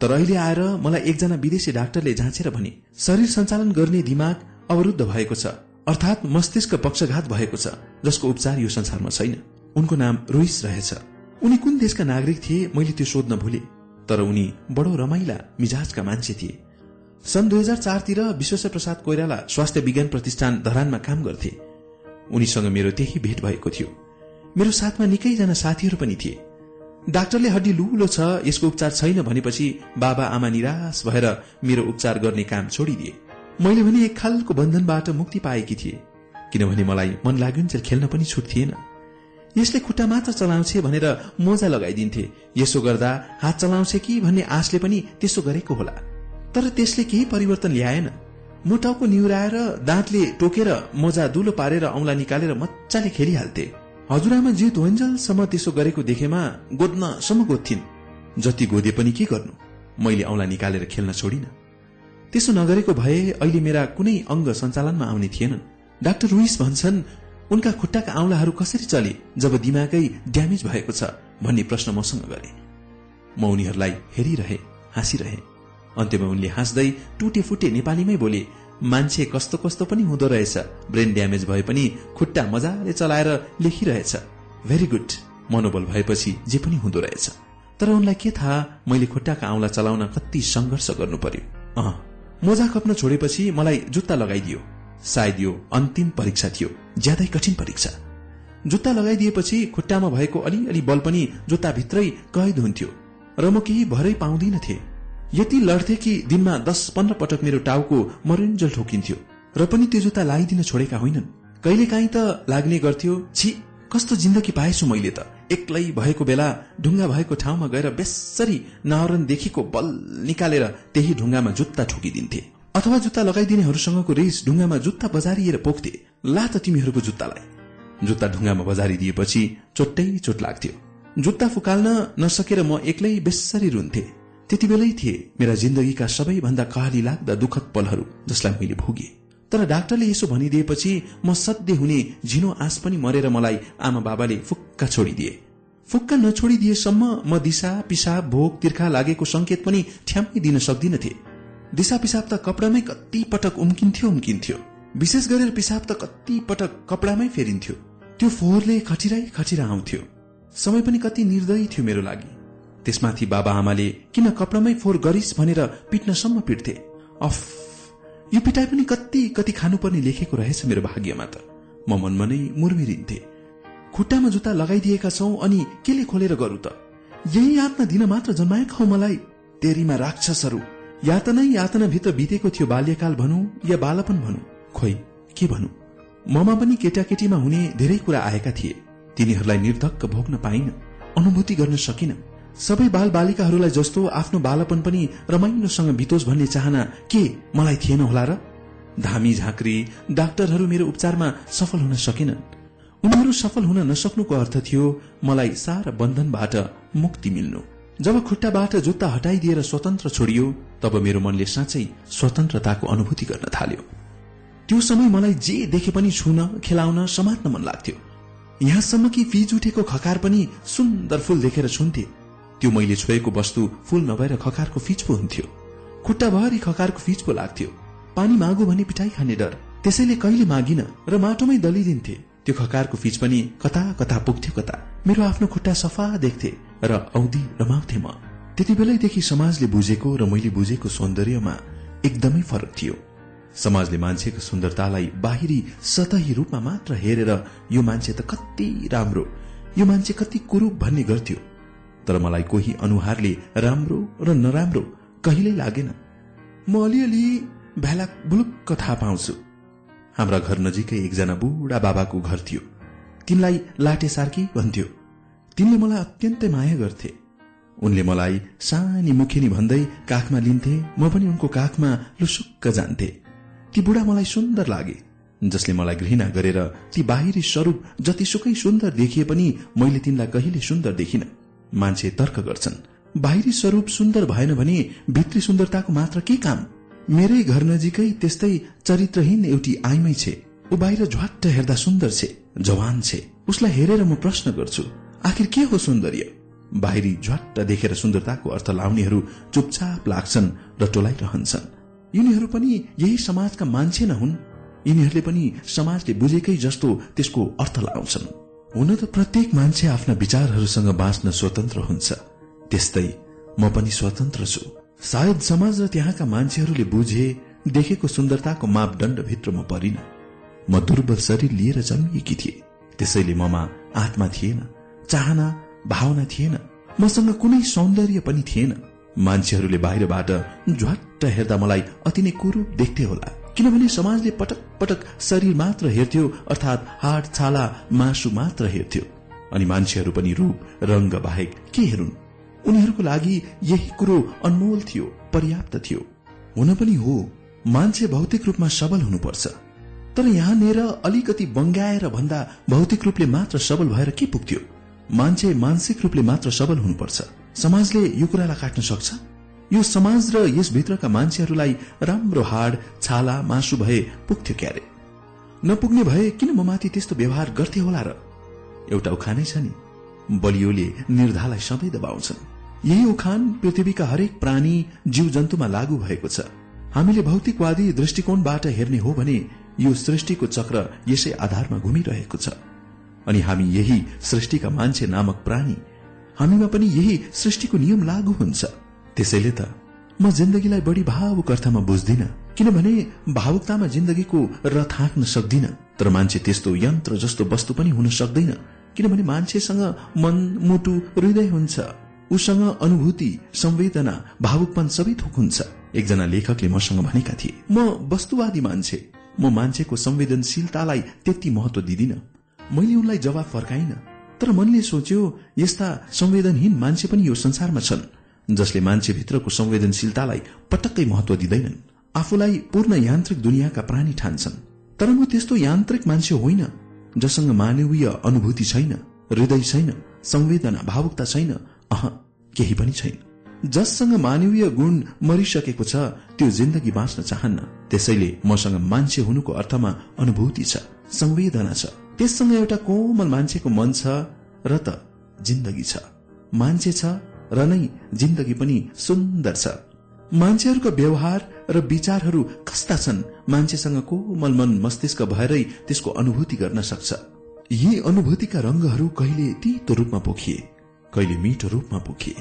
तर अहिले आएर मलाई एकजना विदेशी डाक्टरले जाँचेर भने शरीर सञ्चालन गर्ने दिमाग अवरुद्ध भएको छ अर्थात मस्तिष्क पक्षघात भएको छ जसको उपचार यो संसारमा छैन। उनको नाम रोइस रहेछ। उनी कुन देशका नागरिक थिए मैले त्यो सोध्न भुले। तर उनी बडो रमाइला मिजाजका मान्छे थिए। सन् दुई हजार चारतिर विश्वेश्वर प्रसाद कोइराला स्वास्थ्य विज्ञान प्रतिष्ठान धरानमा काम गर्थे। उनीसँग मेरो त्यही भेट भएको थियो। मेरो साथमा निकैजना साथीहरू पनि थिए। डाक्टरले हड्डी लुलो छ यसको उपचार छैन भनेपछि बाबा आमा निराश भएर मेरो उपचार गर्ने काम छोडिदिए। मैले भने एक खालको बन्धनबाट मुक्ति पाएकी थिए। किनभने मलाई मन लाग्यो खेल्न पनि छुट थिएन। यसले खुट्टा मात्र चलाउँछ भनेर मोजा लगाइदिन्थे। यसो गर्दा हात चलाउँछ कि भन्ने आशले पनि त्यसो गरेको होला। तर त्यसले केही परिवर्तन ल्याएन। मुटाउको निहुराएर दाँतले टोकेर मोजा दुलो पारेर औंला निकालेर मजाले खेलिहाल्थे। हजुरआमा जे ध्वन्जलसम्म त्यसो गरेको देखेमा गोद्नसम्म गोद्थिन् जति गोदे पनि के गर्नु? मैले औंला निकालेर खेल्न छोडिन। त्यसो नगरेको भए अहिले मेरा कुनै अंग सञ्चालनमा आउने थिएनन्। डाक्टर रुइस भन्छन् उनका खुट्टाका औंलाहरू कसरी चले जब दिमागै ड्यामेज भएको छ भन्ने प्रश्न मसँग गरे। म उनीहरूलाई हेरिरहे हाँसिरहे। अन्त्यमा उनले हाँस्दै टुटे फुटे नेपालीमै बोले मान्छे कस्तो कस्तो पनि हुँदो रहेछ। ब्रेन ड्यामेज भए पनि खुट्टा मजाले चलाएर लेखिरहेछ। Very good. मनोबल भएपछि जे पनि हुँदो रहेछ। तर उनलाई के थाहा मैले खुट्टाका औंला चलाउन कति संघर्ष गर्नु पर्यो। अह मोजा कप्न छोडेपछि मलाई जुत्ता लगाइदियो। सायद यो अन्तिम परीक्षा थियो ज्यादै कठिन परीक्षा। जुत्ता लगाइदिएपछि खुट्टामा भएको अलिअलि बल पनि जुत्ताभित्रै कैद हुन्थ्यो र म केही भरै पाउँदिनथे यति लड्थे कि दिनमा दस पन्ध्र पटक मेरो टाउको मरिन्जल ठोकिन्थ्यो र पनि त्यो जुत्ता लगाइदिन छोडेका होइनन्। कहिले काहीँ त लाग्ने गर्थ्यो छि कस्तो जिन्दगी पाएछु मैले त। एक्लै भएको बेला ढुङ्गा भएको ठाउँमा गएर बेसरी नावरणदेखिको बल निकालेर त्यही ढुङ्गामा जुत्ता ठोकिदिन्थे। अथवा जुत्ता लगाइदिनेहरूसँगको रेस ढुङ्गामा जुत्ता बजारिएर पोख्थे। ला त तिमीहरूको जुत्तालाई। जुत्ता ढुङ्गामा बजारिदिएपछि चोट्टै चोट लाग्थ्यो। जुत्ता फुकाल्न नसकेर म एक्लै बेसरी रुन्थे। त्यति बेलै थिए मेरा जिन्दगीका सबैभन्दा कहली लाग्दा दुखद पलहरू जसलाई मैले भोगे। तर डाक्टरले यसो भनिदिएपछि म सध्य हुने झिनो आँस पनि मरेर मलाई आमा बाबाले फुक्का छोडिदिए। फुक्का नछोडिदिएसम्म म दिशा पिसाब भोग तिर्खा लागेको संकेत पनि ठ्याम्मै दिन सक्दिनथे। दिशा पिसाब त कपडामै कति पटक उम्किन्थ्यो उम्किन्थ्यो। विशेष गरेर पिसाब त कति पटक कपडामै फेरिन्थ्यो। त्यो फोहोरले खटिराई खटिरा आउँथ्यो। समय पनि कति निर्दयी थियो मेरो लागि। त्यसमाथि बाबा आमाले किन कपडामै फोहोर गरिस् भनेर पिट्नसम्म पिट्थे। अफ! यो पिटाइ पनि कति कति खानुपर्ने लेखेको रहेछ मेरो भाग्यमा त। म मनमा नै मुरमिरिन्थे। खुट्टामा जुत्ता लगाइदिएका छौ अनि केले खोलेर गरू त? यही यातना दिन मात्र जन्माएका हौ मलाई? तेरीमा राक्षसहरू! यातनै यातनाभित्र बितेको थियो बाल्यकाल भनौँ या बालपन भनौँ। खोइ के भनौँ? ममा पनि केटाकेटीमा हुने धेरै कुरा आएका थिए। तिनीहरूलाई निर्धक्क भोग्न पाइन अनुभूति गर्न सकिन। सबै बाल बालिकाहरूलाई जस्तो आफ्नो बालपन पनि रमाइलोसँग बितोस् भन्ने चाहना के मलाई थिएन होला र? धामी झाँक्री डाक्टरहरू मेरो उपचारमा सफल हुन सकेनन्। उनीहरू सफल हुन नसक्नुको अर्थ थियो मलाई सारा बन्धनबाट मुक्ति मिल्नु। जब खुट्टाबाट जुत्ता हटाइदिएर स्वतन्त्र छोडियो तब मेरो मनले साँच्चै स्वतन्त्रताको अनुभूति गर्न थाल्यो। त्यो समय मलाई जे देखे पनि छुन खेलाउन समात्न मन लाग्थ्यो। यहाँसम्म कि फिज उठेको खकार पनि सुन्दर फूल देखेर छुन्थे। त्यो मैले छोएको वस्तु फूल नभएर खकारको फिज पो हुन्थ्यो। खुट्टाभरि खकारको फिज पो लाग्थ्यो। पानी मागु भने पिठाई खाने डर। त्यसैले कहिले मागिन र माटोमै दलिदिन्थे। त्यो खकारको फिज पनि कता कता पुग्थ्यो कता। मेरो आफ्नो खुट्टा सफा देख्थे। र औधी रमाउँथे म त्यति बेलैदेखि समाजले बुझेको र मैले बुझेको सौन्दर्यमा एकदमै फरक थियो। समाजले मान्छेको सुन्दरतालाई बाहिरी सतही रूपमा मात्र हेरेर यो मान्छे त कति राम्रो यो मान्छे कति कुरूप भन्ने गर्थ्यो। तर मलाई कोही अनुहारले राम्रो र नराम्रो कहिल्यै लागेन। म अलिअलि भ्याला बुलुक्क थाहा पाउँछु। हाम्रा घर नजिकै एकजना बुढा बाबाको घर थियो। तिनलाई लाटे सार्की भन्थ्यो। तिनले मलाई अत्यन्तै माया गर्थे। उनले मलाई सानी मुखेनी भन्दै काखमा लिन्थे म पनि उनको काखमा लुसुक्क जान्थे। ती बुढा मलाई सुन्दर लागे जसले मलाई घृणा गरेर ती बाहिरी स्वरूप जतिसुकै सुन्दर देखिए पनि मैले तिनलाई कहिले सुन्दर देखिन। मान्छे तर्क गर्छन् बाहिरी स्वरूप सुन्दर भएन भने भित्री सुन्दरताको मात्र के काम? मेरै घर नजिकै त्यस्तै चरित्रहीन एउटी आइमै छे ऊ बाहिर झ्वाट्ट हेर्दा सुन्दर छे जवान छे उसलाई हेरेर म प्रश्न गर्छु आखिर के हो सौन्दर्य? बाहिरी झ्वाट्ट देखेर सुन्दरताको अर्थ लाउनेहरू चुपचाप लाग्छन् र टोलाइरहन्छन्। यिनीहरू पनि यही समाजका मान्छे न हुन्। यिनीहरूले पनि समाजले बुझेकै जस्तो त्यसको अर्थ लाउँछन्। हुन त प्रत्येक मान्छे आफ्ना विचारहरूसँग बाँच्न स्वतन्त्र हुन्छ। त्यस्तै म पनि स्वतन्त्र छु। सायद समाज र त्यहाँका मान्छेहरूले बुझे देखेको सुन्दरताको मापदण्डभित्र म परिन। म दुर्बल शरीर लिएर जन्मिएकी थिए। त्यसैले ममा आत्मा थिएन। चाहना भावना थिएन। मसँग कुनै सौन्दर्य पनि थिएन। मान्छेहरूले बाहिरबाट झ्वाट्ट हेर्दा मलाई अति नै कुरूप देख्थे होला। किनभने समाजले पटक पटक शरीर मात्र हेर्थ्यो अर्थात हाट छाला मासु मात्र हेर्थ्यो। अनि मान्छेहरू पनि रूप रंग बाहेक के हेरुन्? उनीहरूको लागि यही कुरो अनमोल थियो पर्याप्त थियो। हुन पनि हो मान्छे भौतिक रूपमा सबल हुनुपर्छ। तर यहाँनिर अलिकति बङ्गाएर भन्दा भौतिक रूपले मात्र सबल भएर के पुग्थ्यो? मान्छे मानसिक रूपले मात्र सबल हुनुपर्छ। समाजले यो कुरालाई काट्न सक्छ? यो समाज र यसभित्रका मान्छेहरूलाई राम्रो हाड छाला मासु भए पुग्थ्यो क्यारे? नपुग्ने भए किन म माथि त्यस्तो व्यवहार गर्थे होला र? एउटा उखानै छ नि। बलियोले निर्धालाई सधैँ दबाउँछन्। यही उखान पृथ्वीका हरेक प्राणी जीव जन्तुमा लागू भएको छ। हामीले भौतिकवादी दृष्टिकोणबाट हेर्ने हो भने यो सृष्टिको चक्र यसै आधारमा घुमिरहेको छ। अनि हामी यही सृष्टिका मान्छे नामक प्राणी। हामीमा पनि यही सृष्टिको नियम लागू हुन्छ। त्यसैले त म जिन्दगीलाई बढी भावुक अर्थमा बुझ्दिन किनभने भावुकतामा जिन्दगीको रथ हाँक्न सक्दिन। तर मान्छे त्यस्तो यन्त्र जस्तो वस्तु पनि हुन सक्दैन किनभने मान्छेसँग मन मुटु हृदय हुन्छ। उसँग अनुभूति संवेदना भावुकपन सबै थोक हुन्छ। एकजना लेखकले मसँग भनेका थिए म वस्तुवादी मान्छे। म मान्छेको संवेदनशीलतालाई त्यति महत्व दिदिन। मैले उनलाई जवाब फर्काइन तर मनले सोच्यो यस्ता संवेदनहीन मान्छे पनि यो संसारमा छन् जसले मान्छेभित्रको संवेदनशीलतालाई पटक्कै महत्व दिँदैनन्। आफूलाई पूर्ण यान्त्रिक दुनियाँका प्राणी ठान्छन्। तर म त्यस्तो यान्त्रिक मान्छे होइन जससँग मानवीय अनुभूति छैन हृदय छैन संवेदना भावुकता छैन अह केही पनि छैन। जससँग मानवीय गुण मरिसकेको छ त्यो जिन्दगी बाँच्न चाहन्न त्यसैले मसँग मान्छे हुनुको अर्थमा अनुभूति छ संवेदना छ। त्यससँग एउटा कोमल मान्छेको मन छ र त जिन्दगी छ। मान्छे छ र नै जिन्दगी पनि सुन्दर छ। मान्छेहरूको व्यवहार र विचारहरू कस्ता छन्? मान्छेसँग कोमल मन मस्तिष्क भएरै त्यसको अनुभूति गर्न सक्छ। यी अनुभूतिका रंगहरू कहिले तितो रूपमा पोखिए कहिले मिठो रूपमा पोखिए।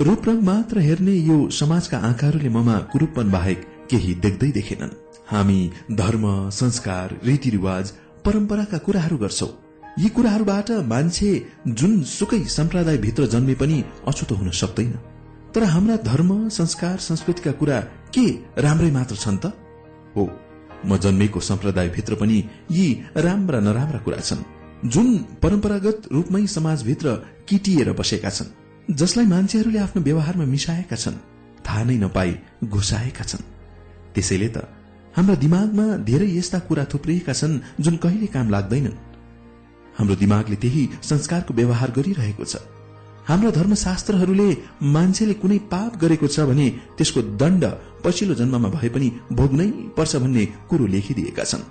रूप रंग मात्र हेर्ने यो समाजका आँखाहरूले ममा कुरूपन बाहेक केही देख्दै देखेनन्। हामी धर्म संस्कार रीतिरिवाज परम्पराका कुराहरू गर्छौं। यी कुराहरूबाट मान्छे जुन सुकै सम्प्रदायभित्र जन्मे पनि अछुतो हुन सक्दैन। तर हाम्रा धर्म संस्कार संस्कृतिका कुरा के राम्रै मात्र छन् त? हो म जन्मेको सम्प्रदायभित्र पनि यी राम्रा नराम्रा कुरा छन् जुन परम्परागत रूपमै समाजभित्र किटिएर बसेका छन् जसलाई मान्छेहरूले आफ्नो व्यवहारमा मिसाएका छन् थाहा नै नपाई घुसाएका छन्। त्यसैले त हाम्रा दिमागमा धेरै यस्ता कुरा थुप्रिएका छन् जुन कहिले काम लाग्दैनन्। हाम्रो दिमागले त्यही संस्कारको व्यवहार गरिरहेको छ। हाम्रा धर्मशास्त्रहरूले मान्छेले कुनै पाप गरेको छ भने त्यसको दण्ड पछिल्लो जन्ममा भए पनि भोग्नै पर्छ भन्ने कुरो लेखिदिएका छन्।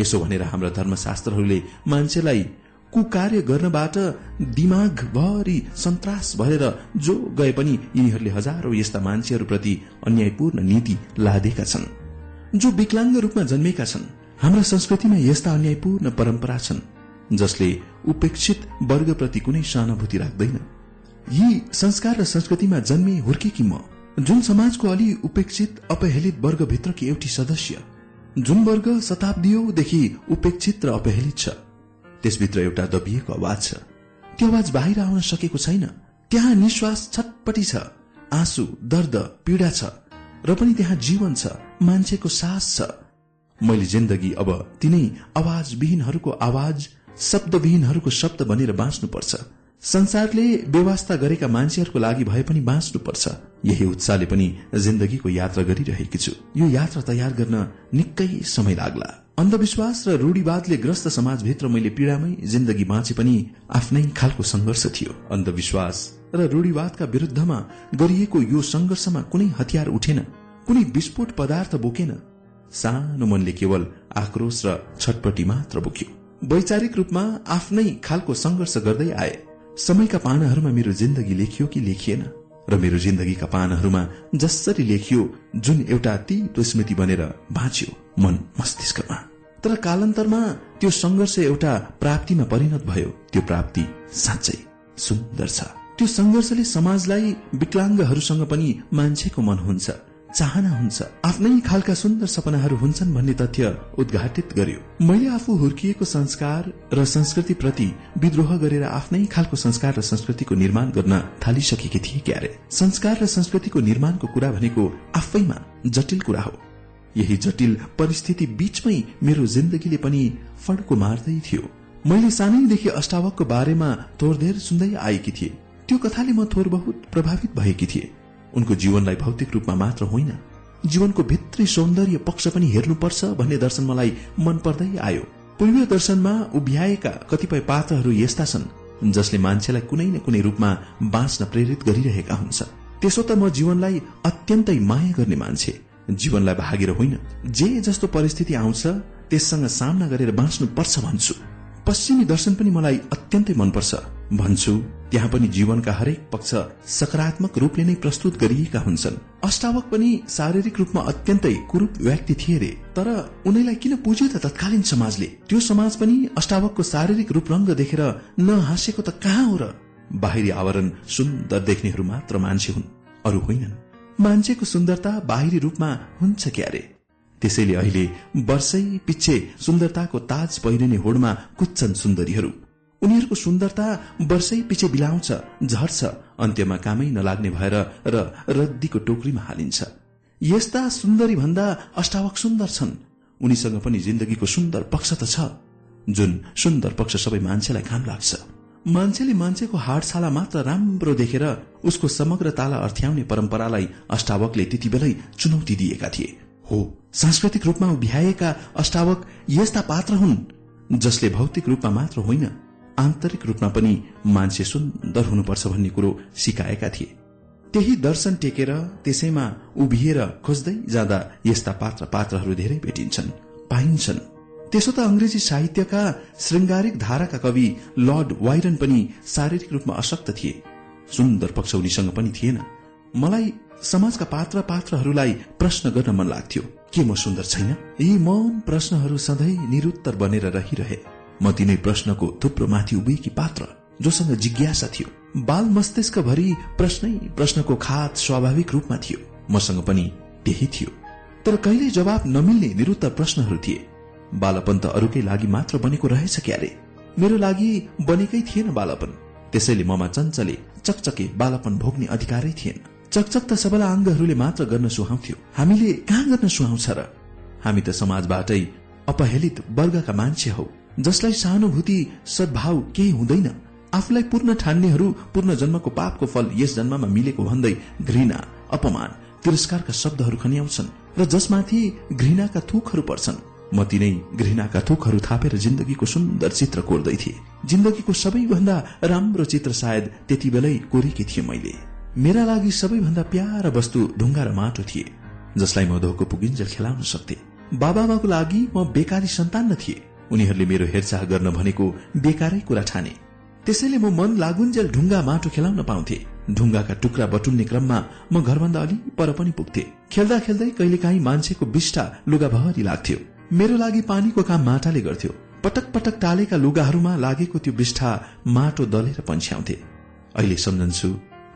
यसो भनेर हाम्रा धर्मशास्त्रहरूले मान्छेलाई कुकार्य गर्नबाट दिमागभरि सन्तास भएर जो गए पनि यिनीहरूले हजारौं यस्ता मान्छेहरूप्रति अन्यायपूर्ण नीति लादेका छन्। जो विकलाङ्ग रूपमा जन्मेका छन् हाम्रा संस्कृतिमा यस्ता अन्यायपूर्ण परम्परा छन् जसले उपेक्षित वर्गप्रति कुनै सहानुभूति राख्दैन। यी संस्कार र संस्कृतिमा जन्मे हुर्केकी म जुन समाजको अलि उपेक्षित अपहेलित वर्गभित्रकी एउटी सदस्य जुन वर्ग शताब्दीदेखि उपेक्षित र अपहेलित छ त्यसभित्र एउटा दबिएको आवाज छ। त्यो आवाज बाहिर आउन सकेको छैन त्यहाँ निश्वास छटपटी छ आँसु दर्द पीड़ा छ। र पनि त्यहाँ जीवन छ मान्छेको सास छ। मैले जिन्दगी अब तिनै आवाजविहीनहरूको आवाज शब्दविहीनहरूको शब्द बनेर बाँच्नुपर्छ। संसारले व्यवस्था गरेका मान्छेहरूको लागि भए पनि बाँच्नुपर्छ। यही उत्साहले पनि जिन्दगीको यात्रा गरिरहेकी छु। यो यात्रा तयार गर्न निकै समय लाग्ला। अन्धविश्वास र रूढीवादले ग्रस्त समाजभित्र मैले पीड़ामै जिन्दगी बाँचे पनि आफ्नै खालको संघर्ष थियो। अन्धविश्वास र रूढीवादका विरूद्धमा गरिएको यो संघर्षमा कुनै हतियार उठेन कुनै विस्फोट पदार्थ बोकेन। सानो मनले केवल आक्रोश र छटपटी मात्र बोक्यो। वैचारिक रूपमा आफ्नै खालको संघर्ष गर्दै आए। समयका पानाहरूमा मेरो जिन्दगी लेखियो कि लेखिएन र मेरो जिन्दगीका पानाहरूमा जसरी लेखियो जुन एउटा तीतो स्मृति बनेर बाँच्यो मन मस्तिष्कमा। तर कालान्तरमा त्यो संघर्ष एउटा प्राप्तिमा परिणत भयो। त्यो प्राप्ति साँच्चै सुन्दर छ। त्यो संघर्षले समाजलाई विकलाङ्गहरूसँग पनि मान्छेको मन हुन्छ चाहना हुन्छ। आफ्नै खालका सुन्दर सपनाहरू हुन्छन् भन्ने तथ्य उद्घाटित गर्यो। मैले आफू हुर्किएको संस्कार र संस्कृति प्रति विद्रोह गरेर आफ्नै खालको संस्कार र संस्कृतिको निर्माण गर्न थालिसकेकी थिए क्यारे। संस्कार र संस्कृतिको निर्माणको कुरा भनेको आफैमा जटिल कुरा हो। यही जटिल परिस्थिति बीचमै मेरो जिन्दगीले पनि फड्को मार्दै थियो। मैले सानैदेखि अष्टावकको बारेमा थोरधेर सुन्दै आएकी थिए। त्यो कथाले म थोर बहुत प्रभावित भएकी थिए। उनको जीवनलाई भौतिक रूपमा मात्र होइन जीवनको भित्री सौन्दर्य पक्ष पनि हेर्नुपर्छ भन्ने दर्शन मलाई मन पर्दै आयो। पूर्वीय दर्शनमा उभ्याएका कतिपय पात्रहरू यस्ता छन् जसले मान्छेलाई कुनै न कुनै रूपमा बाँच्न प्रेरित गरिरहेका हुन्छ त्यसो त म जीवनलाई अत्यन्तै माया गर्ने मान्छे जीवनलाई भागेर होइन जे जस्तो परिस्थिति आउँछ त्यससँग सामना गरेर बाँच्नु पर्छ भन्छु। पश्चिमी दर्शन पनि मलाई अत्यन्तै मनपर्छ। भन्छु त्यहाँ पनि जीवनका हरेक पक्ष सकारात्मक रूपले नै प्रस्तुत गरिएका हुन्छन्। अष्टावक पनि शारीरिक रूपमा अत्यन्तै कुरूप व्यक्ति थिए रे। तर उनीलाई किन पुज्यो त तत्कालीन समाजले? त्यो समाज पनि अष्टावकको शारीरिक रूप रंग देखेर नहाँसेको त कहाँ हो र? बाहिरी आवरण सुन्दर देख्नेहरू मात्र मान्छे हुन् अरू होइनन्। मान्छेको सुन्दरता बाहिरी रूपमा हुन्छ क्यारे त्यसैले अहिले वर्षै पिच्छे सुन्दरताको ताज पहिरिने होडमा कुच्छन् सुन्दरीहरू। उनीहरूको सुन्दरता वर्षै पछि बिलाउँछ झर्छ अन्त्यमा कामै नलाग्ने भएर र रद्दीको टोकरीमा हालिन्छ। यस्ता सुन्दरी भन्दा अष्टावक सुन्दर छन्। उनीसँग पनि जिन्दगीको सुन्दर पक्ष त छ जुन सुन्दर पक्ष सबै मान्छेलाई काम लाग्छ। मान्छेले मान्छेको हाडछाला मात्र राम्रो देखेर उसको समग्रतालाई अर्थ्याउने परम्परालाई अष्टावकले त्यति बेलै चुनौती दिएका थिए। हो सांस्कृतिक रूपमा उभ्याएका अष्टावक यस्ता पात्र हुन् जसले भौतिक रूपमा मात्र होइन आन्तरिक रूपमा पनि मान्छे सुन्दर हुनुपर्छ भन्ने कुरो सिकाएका थिए। त्यही दर्शन टेकेर त्यसैमा उभिएर खोज्दै जाँदा यस्ता पात्र पात्रहरू धेरै भेटिन्छन् पाइन्छन्। त्यसो त अंग्रेजी साहित्यका श्रृंगारिक धाराका कवि लर्ड वाइरन पनि शारीरिक रूपमा अशक्त थिए। सुन्दर पक्ष उनीसँग पनि थिएन। मलाई समाजका पात्र पात्रहरूलाई प्रश्न गर्न मन लाग्थ्यो। के म सुन्दर छैन? यी मौन प्रश्नहरू सधैँ निरुत्तर बनेर रहिरहे। म तिनै प्रश्नको थुप्रो माथि उभिएकी पात्र जोसँग जिज्ञासा थियो। बाल मस्तिष्क भरि प्रश्नै प्रश्नको खात स्वाभाविक रूपमा थियो। मसँग पनि त्यही थियो। तर कहिले जवाब नमिल्ने निरुत्तर प्रश्नहरू थिए। बालपन त अरूकै लागि मात्र बनेको रहेछ क्यारे। मेरो लागि बनेकै थिएन बालपन। त्यसैले ममा चञ्चले चकचके बालपन भोग्ने अधिकारै थिएन। चकचक त सबला अङ्गहरूले मात्र गर्न सुहाउँथ्यो। हामीले कहाँ गर्न सुहाउँछ र? हामी त समाजबाटै अपहेलित वर्गका मान्छे हौ। जसलाई सहानुभूति सद्भाव केही हुँदैन। आफूलाई पूर्ण ठान्नेहरू पूर्ण जन्मको पापको फल यस जन्ममा मिलेको भन्दै घृणा अपमान तिरस्कारका शब्दहरू खनियाउँछन् र जसमाथि घृणाका थुकहरू पर्छन्। म तिनै घृणाका थोकहरू थापेर जिन्दगीको सुन्दर चित्र कोर्दै थिए। जिन्दगीको सबैभन्दा राम्रो चित्र सायद त्यति बेलै कोरेकी थिए मैले। मेरा लागि सबैभन्दा प्यारा वस्तु ढुङ्गा र माटो थिए जसलाई म धोको पुगिन्जेल खेलाउन सक्थे। बाबामाको लागि म बेकारी सन्तान थिए। उनीहरूले मेरो हेरचाह गर्न भनेको बेकारै कुरा ठाने। त्यसैले म मन लागुन्जेल ढुङ्गा माटो खेलाउन पाउँथे। ढुङ्गाका टुक्रा बटुल्ने क्रममा म घरभन्दा अलि पर पनि पुग्थे। खेल्दा खेल्दै कहिलेकाहीँ मान्छेको बिष्टा लुगाभरि लाग्थ्यो। मेरो लागि पानीको काम माटाले गर्थ्यो। पटक पटक टालेका लुगाहरूमा लागेको त्यो बिष्ठा माटो दलेर पन्छ्याउँथे। अहिले सम्झन्छु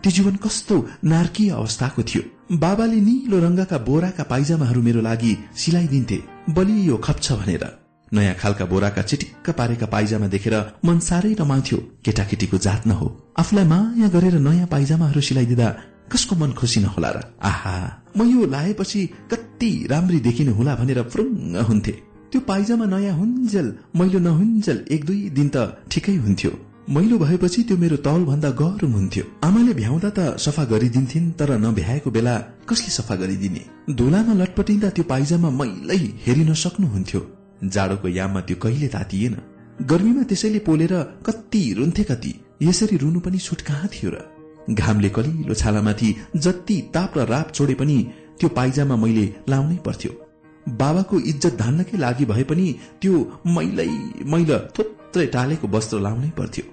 त्यो जीवन कस्तो नारकीय अवस्थाको थियो। बाबाले निलो रंगका बोराका पाइजामाहरू मेरो लागि सिलाइदिन्थे। बलियो खप्छ भनेर। नयाँ खालका बोराका चिटिक्क पारेका पाइजामा देखेर मन साह्रै रमाउँथ्यो केटाकेटीको जात न हो। आफूलाई माया गरेर नयाँ पाइजामाहरू सिलाइदिँदा कसको मन खुसी नहोला र? आहा म यो लाएपछि कति राम्री देखिनु होला भनेर फुरुङ्ग हुन्थे। त्यो पाइजामा नयाँ हुन्जेल मैलो नहुन्जेल एक दुई दिन त ठिकै हुन्थ्यो। मैलो भएपछि त्यो मेरो तौल भन्दा गरम हुन्थ्यो। आमाले भ्याउँदा त सफा गरिदिन्थिन् तर नभ्याएको बेला कसले सफा गरिदिने? धुलामा लटपटिँदा त्यो पाइजामा मैलै हेरिन सक्नुहुन्थ्यो। जाडोको याममा त्यो कहिले तातिएन। गर्मीमा त्यसैले पोलेर कति रुन्थे कति यसरी रुनु पनि छुट कहाँ थियो र? घामले कलिलो छालामाथि जति ताप र राप छोडे पनि त्यो पाइजामा मैले लाउनै पर्थ्यो। बाबाको इज्जत धान्नकै लागि भए पनि त्यो मैलै मैल थोत्रै टालेको वस्त्र लाउनै पर्थ्यो।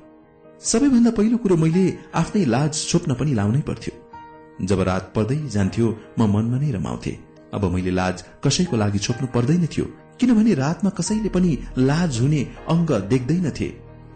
सबैभन्दा पहिलो कुरो मैले आफ्नै लाज छोप्न पनि लाउनै पर्थ्यो। जब रात पर्दै जान्थ्यो म मनमा नै रमाउँथे। अब मैले लाज कसैको लागि छोप्नु पर्दैन थियो। किनभने रातमा कसैले पनि लाज हुने अङ्ग देख्दैनथे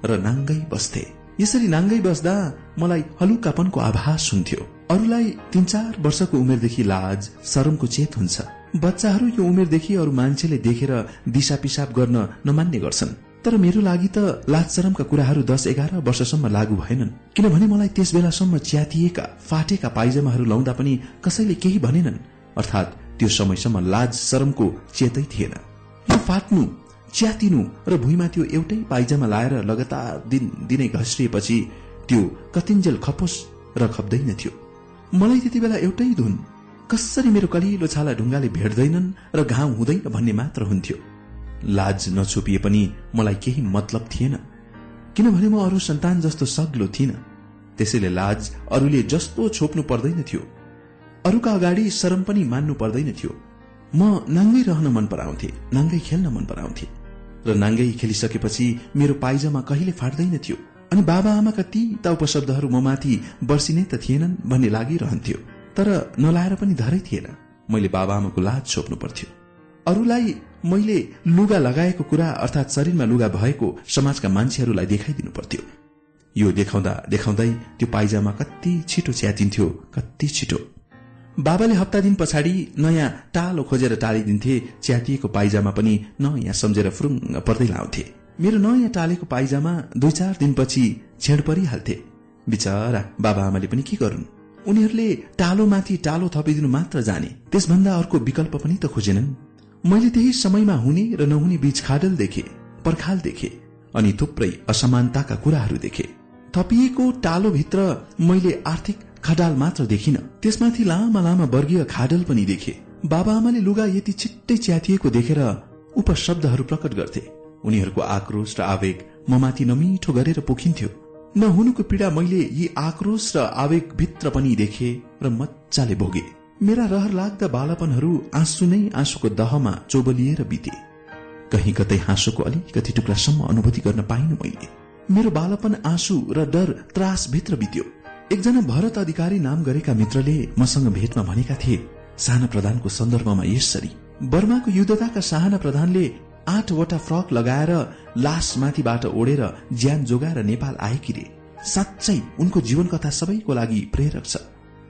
र नाङ्गै बस्थे। यसरी नाङ्गै बस्दा मलाई हलुकापनको आभास हुन्थ्यो। अरूलाई तीन चार वर्षको उमेरदेखि लाज शरमको चेत हुन्छ। बच्चाहरू यो उमेरदेखि अरू मान्छेले देखेर दिशा पिसाब गर्न नमान्ने गर्छन्। तर मेरो लागि त लाज शरमका कुराहरू दस एघार वर्षसम्म लागू भएनन्। किनभने मलाई त्यस बेलासम्म च्यातिएका फाटेका पाइजामाहरू लाउँदा पनि कसैले केही भनेनन्। अर्थात् त्यो समयसम्म लाज शरमको चेतै थिएन। फाट्नु च्यातिनु र भुइँमा त्यो एउटै पाइजामा लाएर लगातार दिन दिनै घस्रिएपछि त्यो कतिन्जेल खपोस र खप्दैन थियो। मलाई त्यति बेला एउटै धुन कसरी मेरो कलिलो छाला ढुङ्गाले भेट्दैनन् र घाउ हुँदैन भन्ने मात्र हुन्थ्यो। लाज नछोपिए पनि मलाई केही मतलब थिएन किनभने म अरू सन्तान जस्तो सग्लो थिइन। त्यसैले लाज अरूले जस्तो छोप्नु पर्दैन थियो। अरूका अगाडि शरम पनि मान्नु पर्दैन थियो। म नाङ्गै रहन मन पराउँथे नाङ्गै खेल्न मन पराउँथे। र नाङ्गै खेलिसकेपछि मेरो पाइजामा कहिले फाट्दैन थियो अनि बाबा आमाका ती त उपशब्दहरू म माथि वर्षिने त थिएनन् भन्ने लागिरहन्थ्यो। तर नलाएर पनि धरै थिएन। मैले बाबा आमाको लाज छोप्नु पर्थ्यो। अरूलाई मैले लुगा लगाएको कुरा अर्थात शरीरमा लुगा भएको समाजका मान्छेहरूलाई देखाइदिनु पर्थ्यो। यो देखाउँदा देखाउँदै त्यो पाइजामा कति छिटो च्यातिन्थ्यो कति छिटो। बाबाले हप्ता दिन पछाडि नयाँ टालो खोजेर टालिदिन्थे च्यातिएको पाइजामा पनि नयाँ सम्झेर फुरुङ्ग पर्दै लाउँथे। मेरो नयाँ टालेको पाइजामा दुई चार दिनपछि छेड परिहाल्थे। बिचरा बाबा आमाले पनि के गरून्? उनीहरूले टालोमाथि टालो थपिदिनु मात्र जाने। त्यसभन्दा अर्को विकल्प पनि त खोजेनन्। मैले त्यही समयमा हुने र नहुने बीच खाडल देखे पर्खाल देखे अनि थुप्रै असमानताका कुराहरू देखे। थपिएको टालोभित्र मैले आर्थिक खडाल मात्र देखिन। त्यसमाथि लामा लामा वर्गीय खाडल पनि देखे। बाबा आमाले लुगा यति छिट्टै च्यातिएको देखेर उपशब्दहरू प्रकट गर्थे। उनीहरूको आक्रोश र आवेग ममाथि नमिठो गरेर पोखिन्थ्यो। नहुनुको पीड़ा मैले यी आक्रोश र आवेग भित्र पनि देखे र मजाले भोगे। मेरा रहर लाग्दा बालापनहरू आँसु नै आँसुको दहमा चोबलिएर बिते। कहीँ कतै हाँसोको अलिकति टुक्रासम्म अनुभूति गर्न पाइन मैले। मेरो बालापन आँसु र डर त्रास भित्र बित्यो। एकजना भरत अधिकारी नाम गरेका मित्रले मसँग भेटमा भनेका थिए साना प्रधानको सन्दर्भमा यसरी। बर्माको युद्धताका साहना प्रधानले आठवटा फ्रक लगाएर लास माथिबाट ओढेर ज्यान जोगाएर नेपाल आएकी रे? साँच्चै उनको जीवन कथा सबैको लागि प्रेरक छ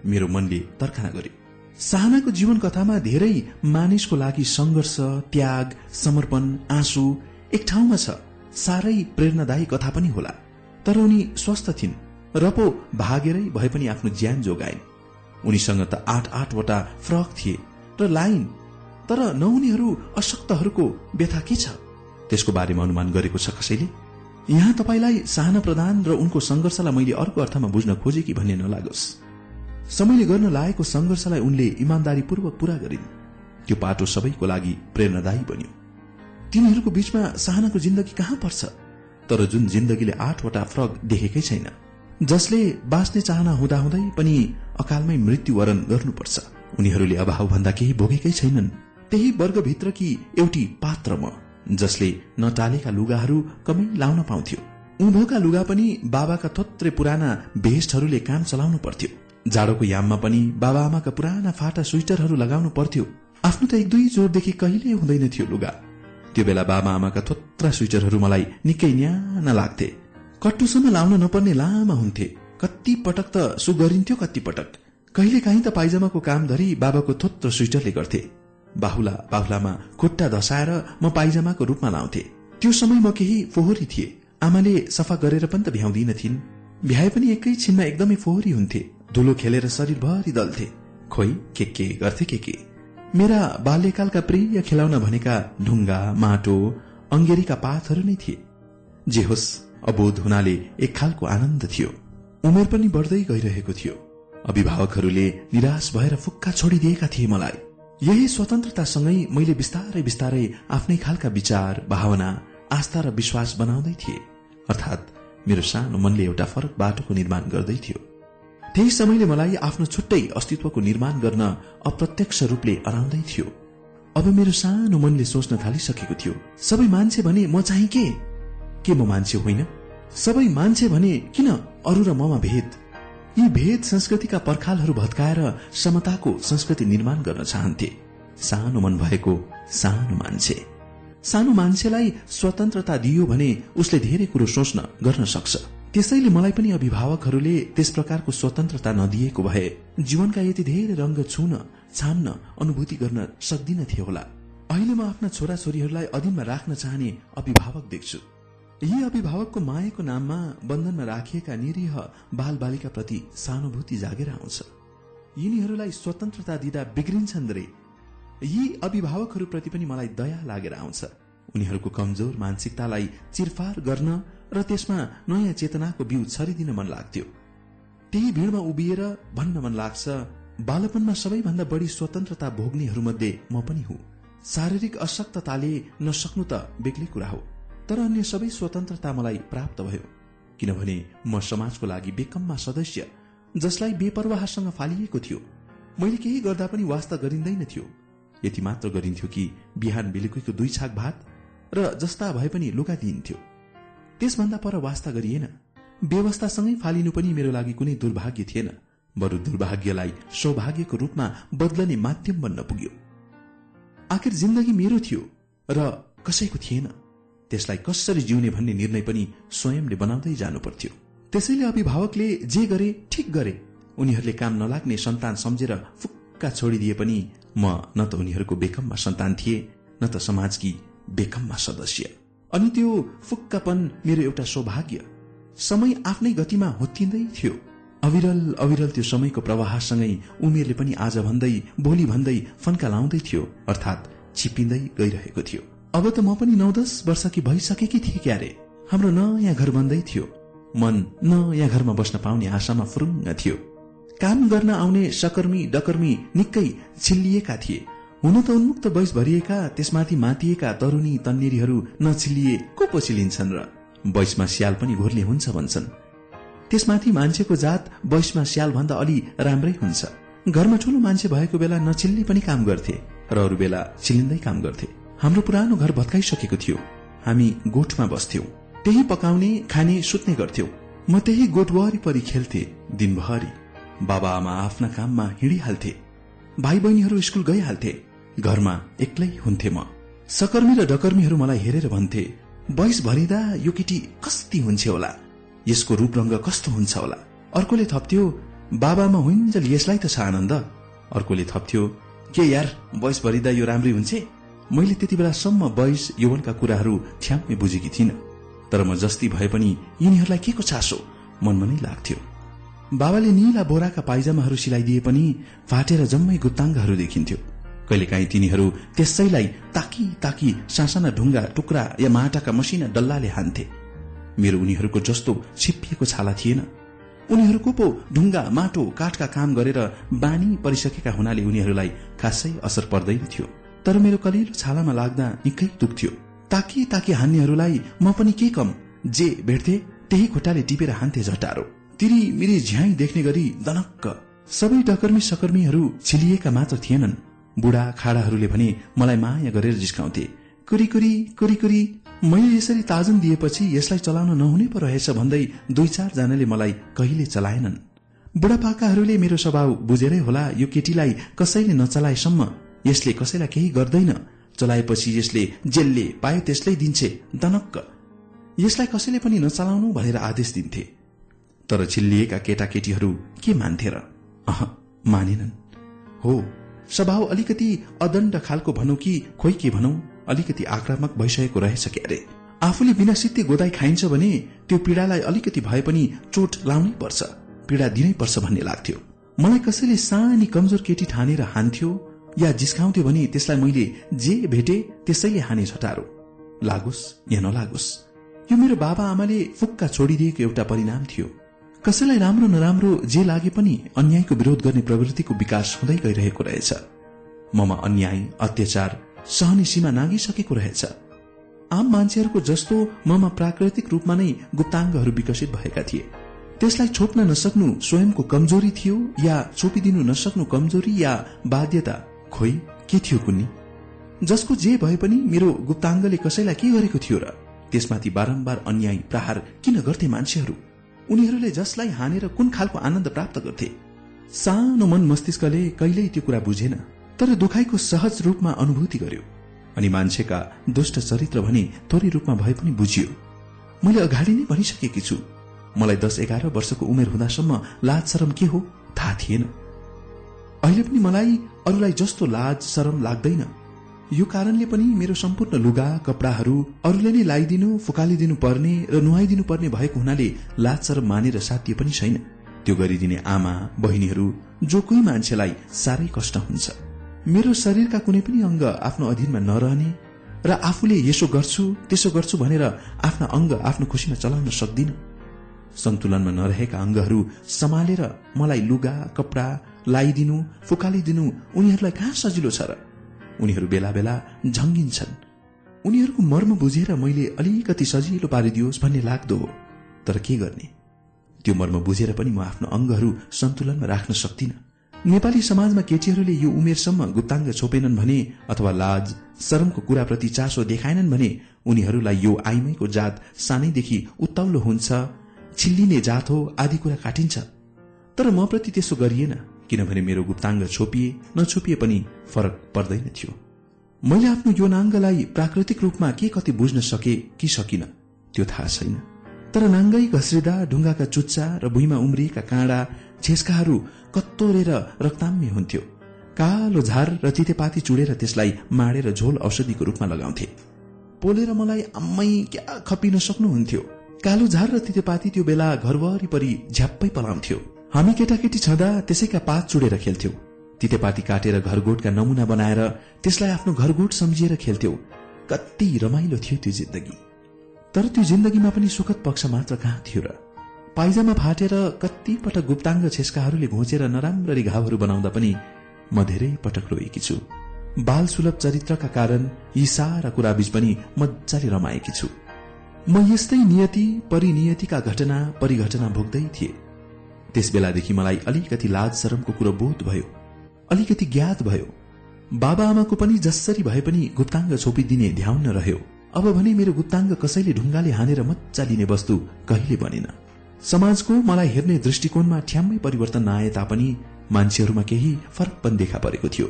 मेरो मनले तर्खना गर्यो साहनाको जीवन कथामा धेरै मानिसको लागि संघर्ष त्याग समर्पण आँसु एक ठाउँमा छ साह्रै प्रेरणादायी कथा पनि होला। तर उनी स्वस्थ थिइन्। र पो भागेरै भए पनि आफ्नो ज्यान जोगाइन्। उनीसँग त आठ आठवटा फ्रक थिए र लाइन। तर नहुनेहरू अशक्तहरूको व्यथा के छ? त्यसको बारेमा अनुमान गरेको छ कसैले? यहाँ तपाईँलाई साहना प्रधान र उनको संघर्षलाई मैले अर्को अर्थमा बुझ्न खोजे कि भन्ने नलागोस्। समयले गर्न लागेको संघर्षलाई उनले इमान्दारीपूर्वक पूरा गरिन्। त्यो पाटो सबैको लागि प्रेरणादायी बन्यो। तिनीहरूको बीचमा साहनाको जिन्दगी कहाँ पर्छ? तर जुन जिन्दगीले आठवटा फ्रक देखेकै छैन जसले बाँच्ने चाहना हुँदाहुँदै पनि अकालमै मृत्युवरण गर्नुपर्छ। उनीहरूले अभाव भन्दा केही भोगेकै छैनन्। त्यही वर्गभित्रकी एउटी पात्र म जसले नटालेका लुगाहरू कमै लाउन पाउँथ्यो। उँभोका लुगा पनि बाबाका थोत्रे पुराना भेस्टहरूले काम चलाउनु पर्थ्यो। जाडोको याममा पनि बाबा आमाका पुराना फाटा स्वेटरहरू लगाउनु पर्थ्यो। आफ्नो त एक दुई जोरदेखि कहिले हुँदैन थियो लुगा। त्यो बेला बाबा आमाका थोत्रा स्वेटरहरू मलाई निकै न्याना लाग्थे। कट्टुसम्म लाउन नपर्ने लामा हुन्थे। कति पटक त सुगरिन्थ्यो कति पटक। कहिले काहीँ त पाइजामाको काम धरी बाबाको थोत्रो स्वेटरले गर्थे। बाहुला बाहुलामा खुट्टा धसाएर म पाइजामाको रूपमा लाउँथे। त्यो समय म केही फोहोरी थिए। आमाले सफा गरेर पनि त भ्याउँदिनथिन् भ्याए पनि एकै छिनमा एकदमै फोहोरी हुन्थे। धुलो खेलेर शरीरभरि दल्थे। खोइ के के गर्थे के के? मेरा बाल्यकालका प्रिय खेलाउन भनेका ढुङ्गा माटो अंगेरीका पातहरू नै थिए। जे होस् अबोध हुनाले एक खालको आनन्द थियो। उमेर पनि बढ्दै गइरहेको थियो। अभिभावकहरूले निराश भएर फुक्का छोडिदिएका थिए मलाई। यही स्वतन्त्रतासँगै मैले बिस्तारै बिस्तारै आफ्नै खालका विचार भावना आस्था र विश्वास बनाउँदै थिए। अर्थात मेरो सानो मनले एउटा फरक बाटोको निर्माण गर्दै थियो। त्यही समयले मलाई आफ्नो छुट्टै अस्तित्वको निर्माण गर्न अप्रत्यक्ष रूपले अराउँदै थियो। अब मेरो सानो मनले सोच्न थालिसकेको थियो। सबै मान्छे भने म चाहिँ के? के म मान्छे होइन? सबै मान्छे भने किन अरू र ममा भेद? यी भेद संस्कृतिका पर्खालहरू भत्काएर समताको संस्कृति निर्माण गर्न चाहन्थे। सानो मन भएको सानो मान्छे। सानो मान्छेलाई स्वतन्त्रता दियो भने उसले धेरै कुरो सोच्न गर्न सक्छ। त्यसैले मलाई पनि अभिभावकहरूले त्यस प्रकारको स्वतन्त्रता नदिएको भए जीवनका यति धेरै रंग छुन छाम्न अनुभूति गर्न सक्दिनथे होला। अहिले म आफ्ना छोराछोरीहरूलाई अधीनमा राख्न चाहने अभिभावक देख्छु। यी अभिभावकको मायाको नाममा बन्धनमा राखिएका निरीह बाल बालिका प्रति सहानुभूति जागेर आउँछ। यिनीहरूलाई स्वतन्त्रता दिँदा बिग्रिन्छन् रे। यी अभिभावकहरूप्रति पनि मलाई दया लागेर आउँछ। उनीहरूको कमजोर मानसिकतालाई चिरफार गर्न र त्यसमा नयाँ चेतनाको बिउ छरिदिन मन लाग्थ्यो। त्यही भीड़मा उभिएर भन्न मन लाग्छ बालपनमा सबैभन्दा बढी स्वतन्त्रता भोग्नेहरूमध्ये म पनि हुँ। शारीरिक अशक्तताले नसक्नु त बेग्लै कुरा हो। तर अन्य सबै स्वतन्त्रता मलाई प्राप्त भयो। किनभने म समाजको लागि बेकममा सदस्य जसलाई बेपरवाहसँग फालिएको थियो मैले केही गर्दा पनि वास्ता गरिँदैन थियो। यति मात्र गरिन्थ्यो कि बिहान बेलुकीको दुई छाक भात र जस्ता भए पनि लुगा दिइन्थ्यो। त्यसभन्दा पर वास्ता गरिएन। व्यवस्थासँगै फालिनु पनि मेरो लागि कुनै दुर्भाग्य थिएन बरु दुर्भाग्यलाई सौभाग्यको रूपमा बदलने माध्यम बन्न पुग्यो। आखिर जिन्दगी मेरो थियो र कसैको थिएन। त्यसलाई कसरी जिउने भन्ने निर्णय पनि स्वयंले बनाउँदै जानु पर्थ्यो त्यसैले अभिभावकले जे गरे ठिक गरे। उनीहरूले काम नलाग्ने सन्तान सम्झेर फुक्का छोडिदिए पनि म न त उनीहरूको बेकममा सन्तान थिए न त समाजकी बेकममा सदस्य। अनि त्यो फुक्कापन मेरो एउटा सौभाग्य। समय आफ्नै गतिमा होत्तिँदै थियो। अविरल अविरल त्यो समयको प्रवाहसँगै उमेरले पनि आज भन्दै भोलि भन्दै फन्का लाउँदै थियो अर्थात छिपिँदै गइरहेको थियो। अब त म पनि नौ दस वर्षकी भइसकेकी थिएँ क्यारे। हाम्रो नयाँ घर बन्दै थियो। मन नयाँ घरमा बस्न पाउने आशामा फुरुङ्ग थियो। काम गर्न आउने सकर्मी डकर्मी निकै छिल्लिएका थिए। हुन त उन्मुक्त वयस भरिएका त्यसमाथि मातिएका तरुणी तन्नेरीहरू नछिल्लिए को पछि लिन्छन् र? वयसमा स्याल पनि घोर्ले हुन्छ भन्छन्। त्यसमाथि मान्छेको जात वयसमा स्याल भन्दा अलि राम्रै हुन्छ। घरमा ठूलो मान्छे भएको बेला नछिल्ली पनि काम गर्थे र अरू बेला छिलिँदै काम गर्थे। हाम्रो पुरानो घर भत्काइसकेको थियो। हामी गोठमा बस्थ्यौं। त्यही पकाउने खाने सुत्ने गर्थ्यौं। म त्यही गोठ वरिपरि खेल्थे दिनभरि। बाबा आमा आफ्ना काममा हिँडिहाल्थे। भाइ बहिनीहरू स्कूल गइहाल्थे। घरमा एक्लै हुन्थे म। सकर्मी र डकर्मीहरू मलाई हेरेर भन्थे बयस भरिँदा यो केटी कस्ती हुन्छ होला। यसको रूप रंग कस्तो हुन्छ होला? अर्कोले थप्थ्यो बाबामा हुन्जल यसलाई त छ आनन्द। अर्कोले थप्थ्यो के यार बयस भरिँदा यो राम्रै हुन्छ? मैले त्यति बेलासम्म वयस यौवनका कुराहरू ठ्याम्मै बुझेकी थिइन। तर म जस्ती भए पनि यिनीहरूलाई के को चासो? मनमा नै लाग्थ्यो। बाबाले निला बोराका पाइजामाहरू सिलाइदिए पनि फाटेर जम्मै गुत्ताङ्गहरू देखिन्थ्यो। कहिलेकाहीँ तिनीहरू त्यसैलाई ताकी ताकी सासाना ढुङ्गा टुक्रा या माटाका मसिना डल्लाले हान्थे। मेरो उनीहरूको जस्तो छिप्पिएको छाला थिएन। उनीहरूको पो ढुङ्गा माटो काठका काम गरेर बानी परिसकेका हुनाले उनीहरूलाई खासै असर पर्दैन थियो। तर मेरो कलिलो छालामा लाग्दा निकै दुख्थ्यो ताकि ताकि हान्नेहरूलाई म पनि के कम जे भेट्थे त्यही खुट्टाले टिपेर हान्थे झटारो। तिरी मिरी झ्याई देख्ने गरी दनक्क सबै डकर्मी सकर्मीहरू छिलिएका मात्र थिएनन्। बुढा खाडाहरूले भने मलाई माया गरेर जिस्काउँथे। कुरी कुरी कुरी कुरी मैले यसरी ताजन दिएपछि यसलाई चलाउन नहुने पो रहेछ भन्दै दुई चारजनाले मलाई कहिले चलाएनन्। बुढापाकाहरूले मेरो स्वभाव बुझेरै होला यो केटीलाई कसैले नचलाएसम्म यसले कसैलाई केही गर्दैन। चलाएपछि यसले जेलले पायो त्यसलै दिन्छे दनक्क। यसलाई कसैले पनि नचलाउनु भनेर आदेश दिन्थे। तर छिल्लिएका केटाकेटीहरू के मान्थे र? अह मानेनन्। हो स्वभाव अलिकति अदण्ड खालको भनौँ कि खोइ के भनौं अलिकति आक्रामक भइसकेको रहेछ क्यारे आफूले बिना सित्ते गोदाई खाइन्छ भने त्यो पीड़ालाई अलिकति भए पनि चोट लाउनै पर्छ पीड़ा दिनै पर्छ भन्ने लाग्थ्यो। मलाई कसैले सानी कमजोर केटी ठानेर हान्थ्यो या जिस्काउँथ्यो भने त्यसलाई मैले जे भेटे त्यसैले हाने छटारो लागोस् या नलागोस्। यो मेरो बाबा आमाले फुक्का छोडिदिएको एउटा परिणाम थियो। कसैलाई राम्रो नराम्रो जे लागे पनि अन्यायको विरोध गर्ने प्रवृत्तिको विकास हुँदै गइरहेको रहेछ। ममा अन्याय अत्याचार सहने सीमा नागिसकेको रहेछ। आम मान्छेहरूको जस्तो ममा प्राकृतिक रूपमा नै गुप्ताङ्गहरू विकसित भएका थिए। त्यसलाई छोप्न नसक्नु स्वयंको कमजोरी थियो या छोपिदिनु नसक्नु कमजोरी या बाध्यता खोइ के थियो कुन्नी? जसको जे भए पनि मेरो गुप्ताङ्गले कसैलाई के गरेको थियो र? त्यसमाथि बारम्बार अन्याय प्रहार किन गर्थे मान्छेहरू? उनीहरूले जसलाई हानेर कुन खालको आनन्द प्राप्त गर्थे? सानो मन मस्तिष्कले कहिल्यै त्यो कुरा बुझेन तर दुखाइको सहज रूपमा अनुभूति गर्यो अनि मान्छेका दुष्ट चरित्र भने थोरै रूपमा भए पनि बुझियो। मैले अगाडि नै भनिसकेकी छु मलाई दस एघार वर्षको उमेर हुँदासम्म लाज शरम के हो? थाहा थिएन। अहिले पनि मलाई अरूलाई जस्तो लाज शरम लाग्दैन। यो कारणले पनि मेरो सम्पूर्ण लुगा कपडाहरू अरूले नै लगाइदिनु फुकालिदिनु पर्ने र नुहाइदिनु पर्ने भएको हुनाले लाज शरम मानेर साध्य पनि छैन। त्यो गरिदिने आमा बहिनीहरू जो कोही मान्छेलाई साह्रै कष्ट हुन्छ। मेरो शरीरका कुनै पनि अङ्ग आफ्नो अधीनमा नरहने र आफूले यसो गर्छु त्यसो गर्छु भनेर आफ्ना अङ्ग आफ्नो खुसीमा चलाउन सक्दिन। सन्तुलनमा नरहेका अङ्गहरू सम्हालेर मलाई लुगा कपडा लाइदिनु फुकालिदिनु उनीहरूलाई कहाँ सजिलो छ र? उनीहरू बेला बेला झङ्गिन्छन्। उनीहरूको मर्म बुझेर मैले अलिकति सजिलो पारिदियोस् भन्ने लाग्दो हो। तर के गर्ने? त्यो मर्म बुझेर पनि म आफ्नो अङ्गहरू सन्तुलनमा राख्न सक्दिन। नेपाली समाजमा केटीहरूले यो उमेरसम्म गुप्ताङ्ग छोपेनन् भने अथवा लाज शरमको कुराप्रति चासो देखाएनन् भने उनीहरूलाई यो आइमैको जात सानैदेखि उत्ताउलो हुन्छ छिल्लिने जात हो आदि कुरा काटिन्छ। तर म प्रति त्यसो गरिएन किनभने मेरो गुप्ताङ्ग छोपिए नछोपिए पनि फरक पर्दैन थियो। मैले आफ्नो यौनाङ्गलाई प्राकृतिक रूपमा के कति बुझ्न सके कि सकिन त्यो थाहा छैन। तर नाङ्गै घस्रिँदा ढुङ्गाका चुच्चा र भुइँमा उम्रिएका काँडा छेस्काहरू कत्तोरेर रक्ताम्य हुन्थ्यो। कालो झार र तितेपाती चुडेर त्यसलाई माडेर झोल औषधिको रूपमा लगाउँथे। पोलेर मलाई आम्मै क्या खपिन सक्नुहुन्थ्यो। कालो झार र तितेपाती त्यो बेला घर वरिपरि झ्याप्पै पलाउँथ्यो। हामी केटाकेटी छँदा त्यसैका पात चुडेर खेल्थ्यौ। तितेपाती काटेर घरगोटका नमुना बनाएर त्यसलाई आफ्नो घरगोट सम्झिएर खेल्थ्यौ। कति रमाइलो थियो त्यो जिन्दगी। तर त्यो जिन्दगीमा पनि सुखद पक्ष मात्र कहाँ थियो र? पाइजामा फाटेर कति पटक गुप्ताङ्ग छेस्काहरूले घोचेर नराम्ररी घाउहरू बनाउँदा पनि म धेरै पटक रोएकी छु। बाल सुलभ चरित्रका कारण यी सारा कुराबीच पनि मजाले रमाएकी छु। म यस्तै नियति परिनियतिका घटना परिघटना भोग्दै थिए। त्यस बेलादेखि मलाई अलिकति लाज शरमको कुरो बोध भयो अलिकति ज्ञात भयो। बाबा आमाको पनि जसरी भए पनि गुप्ताङ्ग छोपिदिने ध्याउन रह्यो। अब भने मेरो गुप्ताङ्ग कसैले ढुङ्गाले हानेर मच्चा लिने वस्तु कहिले बनेन। समाजको मलाई हेर्ने दृष्टिकोणमा ठ्याम्मै परिवर्तन नआए तापनि मान्छेहरूमा केही फरक पनि देखा परेको थियो।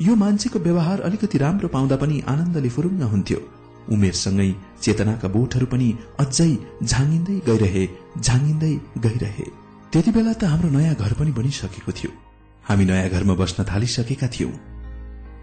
यो मान्छेको व्यवहार अलिकति राम्रो पाउँदा पनि आनन्दले फुरुङ्ग हुन्थ्यो। उमेरसँगै चेतनाका बोटहरू पनि अझै झाङ्गिँदै गइरहे झाङ्गिँदै गइरहे। त्यति बेला त हाम्रो नयाँ घर पनि बनिसकेको थियो। हामी नयाँ घरमा बस्न थालिसकेका थियौं।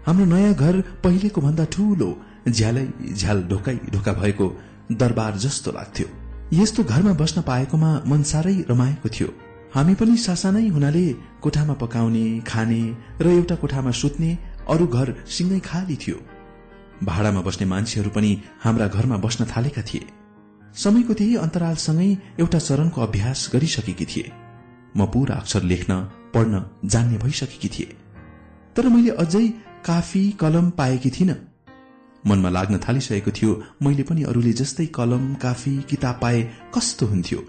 हाम्रो नयाँ घर पहिलेको भन्दा ठूलो झ्यालै झ्याल ढोकै ढोका भएको दरबार जस्तो लाग्थ्यो। यस्तो घरमा बस्न पाएकोमा मन साह्रै रमाएको थियो। हामी पनि सासानै हुनाले कोठामा पकाउने खाने र एउटा कोठामा सुत्ने अरू घर सिंगै खाली थियो। भाडामा बस्ने मान्छेहरू पनि हाम्रा घरमा बस्न थालेका थिए। समयको त्यही अन्तरालसँगै एउटा चरणको अभ्यास गरिसकेकी थिए। म पूरा अक्षर लेख्न पढ्न जान्ने भइसकेकी थिए। तर मैले अझै काफी कलम पाएकी थिइनँ। मनमा लाग्न थालिसकेको थियो मैले पनि अरूले जस्तै कलम काफी किताब पाए कस्तो हुन्थ्यो।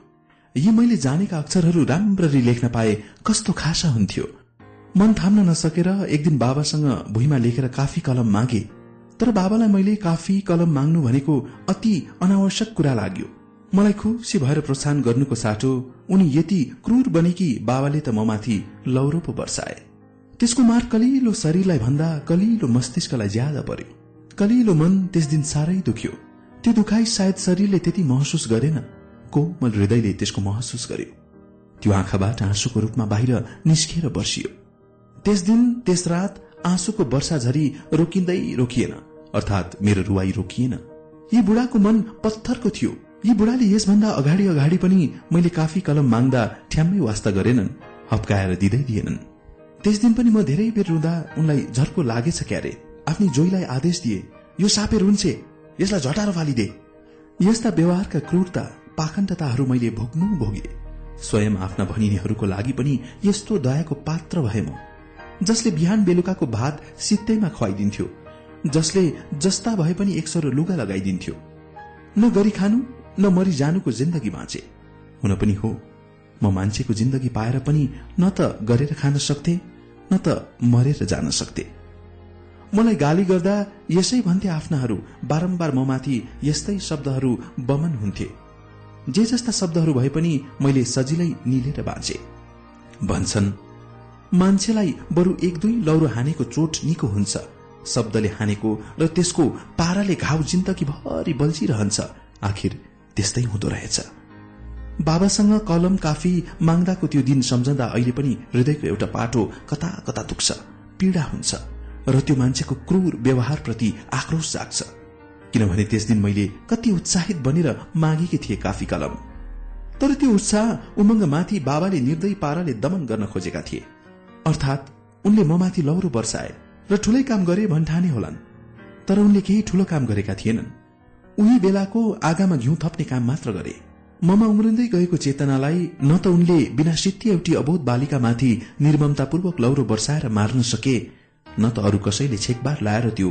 यी मैले जानेका अक्षरहरू राम्ररी लेख्न पाए कस्तो खासा हुन्थ्यो। मन थाम्न नसकेर एक दिन बाबासँग भुइँमा लेखेर काफी कलम मागे। तर बाबालाई मैले काफी कलम माग्नु भनेको अति अनावश्यक कुरा लाग्यो। मलाई खुसी भएर प्रोत्साहन गर्नुको साटो उनी यति क्रूर बने कि बाबाले त ममाथि लौरो पो वर्षाए त्यसको मार कलिलो शरीरलाई भन्दा कलिलो मस्तिष्कलाई ज्यादा पर्यो। कलिलो मन त्यस दिन साह्रै दुख्यो। त्यो दुखाइ सायद शरीरले त्यति महसुस गरेन। कोमल हृदयले त्यसको महसुस गर्यो। त्यो आँखाबाट आँसुको रूपमा बाहिर निस्किएर बर्सियो। त्यस दिन त्यस रात आँसुको वर्षा झरी रोकिँदै रोकिएन। अर्थात मेरो रुवाई रोकिएन। यी बुढाको मन पत्थरको थियो। यी बुढाले यसभन्दा अगाडि अगाडि पनि मैले काफी कलम माग्दा ठ्याम्मै वास्ता गरेनन् हप्काएर दिँदै दिएनन्। त्यस दिन पनि म धेरै बेर रुँदा उनलाई झर्को लागेछ क्यारे। आफ्नी जोईलाई आदेश दिए यो सापे रुन्छे यसलाई झटारो फालिदे। यस्ता व्यवहारका क्रूरता पाखण्डताहरू मैले भोग्नु भोगे। स्वयं आफ्ना भनिनेहरूको लागि पनि यस्तो दयाको पात्र भए म जसले बिहान बेलुकाको भात सित्तैमा खुवाइदिन्थ्यो। जसले जस्ता भए पनि एक सरो लुगा लगाइदिन्थ्यो। न गरी खानु न मरि जानुको जिन्दगी बाँचे। हुन पनि हो। म मान्छेको जिन्दगी पाएर पनि न त गरेर खान सक्थे न त मरेर जान सक्थे। मलाई गाली गर्दा यसै भन्थे आफ्नाहरू बारम्बार ममाथि यस्तै शब्दहरू बमन हुन्थे। जे जस्ता शब्दहरू भए पनि मैले सजिलै निलेर बाँचे। भन्छन् मान्छेलाई बरु एक दुई लौरो हानेको चोट निको हुन्छ। शब्दले हानेको र त्यसको पाराले घाउ जिन्दगीभरि बल्झिरहन्छ। आखिर त्यस्तै हुँदो रहेछ। बाबासँग कलम काफी माग्दाको त्यो दिन सम्झँदा अहिले पनि हृदयको एउटा पाटो कता कता दुख्छ पीड़ा हुन्छ र त्यो मान्छेको क्रूर व्यवहारप्रति आक्रोश जाग्छ। किनभने त्यस दिन मैले कति उत्साहित बनेर मागेकी थिए काफी कलम। तर त्यो उत्साह उमङ्गमाथि बाबाले निर्दय पाराले दमन गर्न खोजेका थिए। अर्थात उनले ममाथि लौरो वर्षाए र ठूलै काम गरे भन्ठाने होलान्। तर उनले केही ठूलो काम गरेका थिएनन्। उही बेलाको आगामा घिउ थप्ने काम मात्र गरे। ममा उम्रिँदै गएको चेतनालाई न त उनले बिना सित्ती एउटी अबोध बालिकामाथि निर्ममतापूर्वक लौरो वर्षाएर मार्न सके न त अरू कसैले छेकबार लाएर त्यो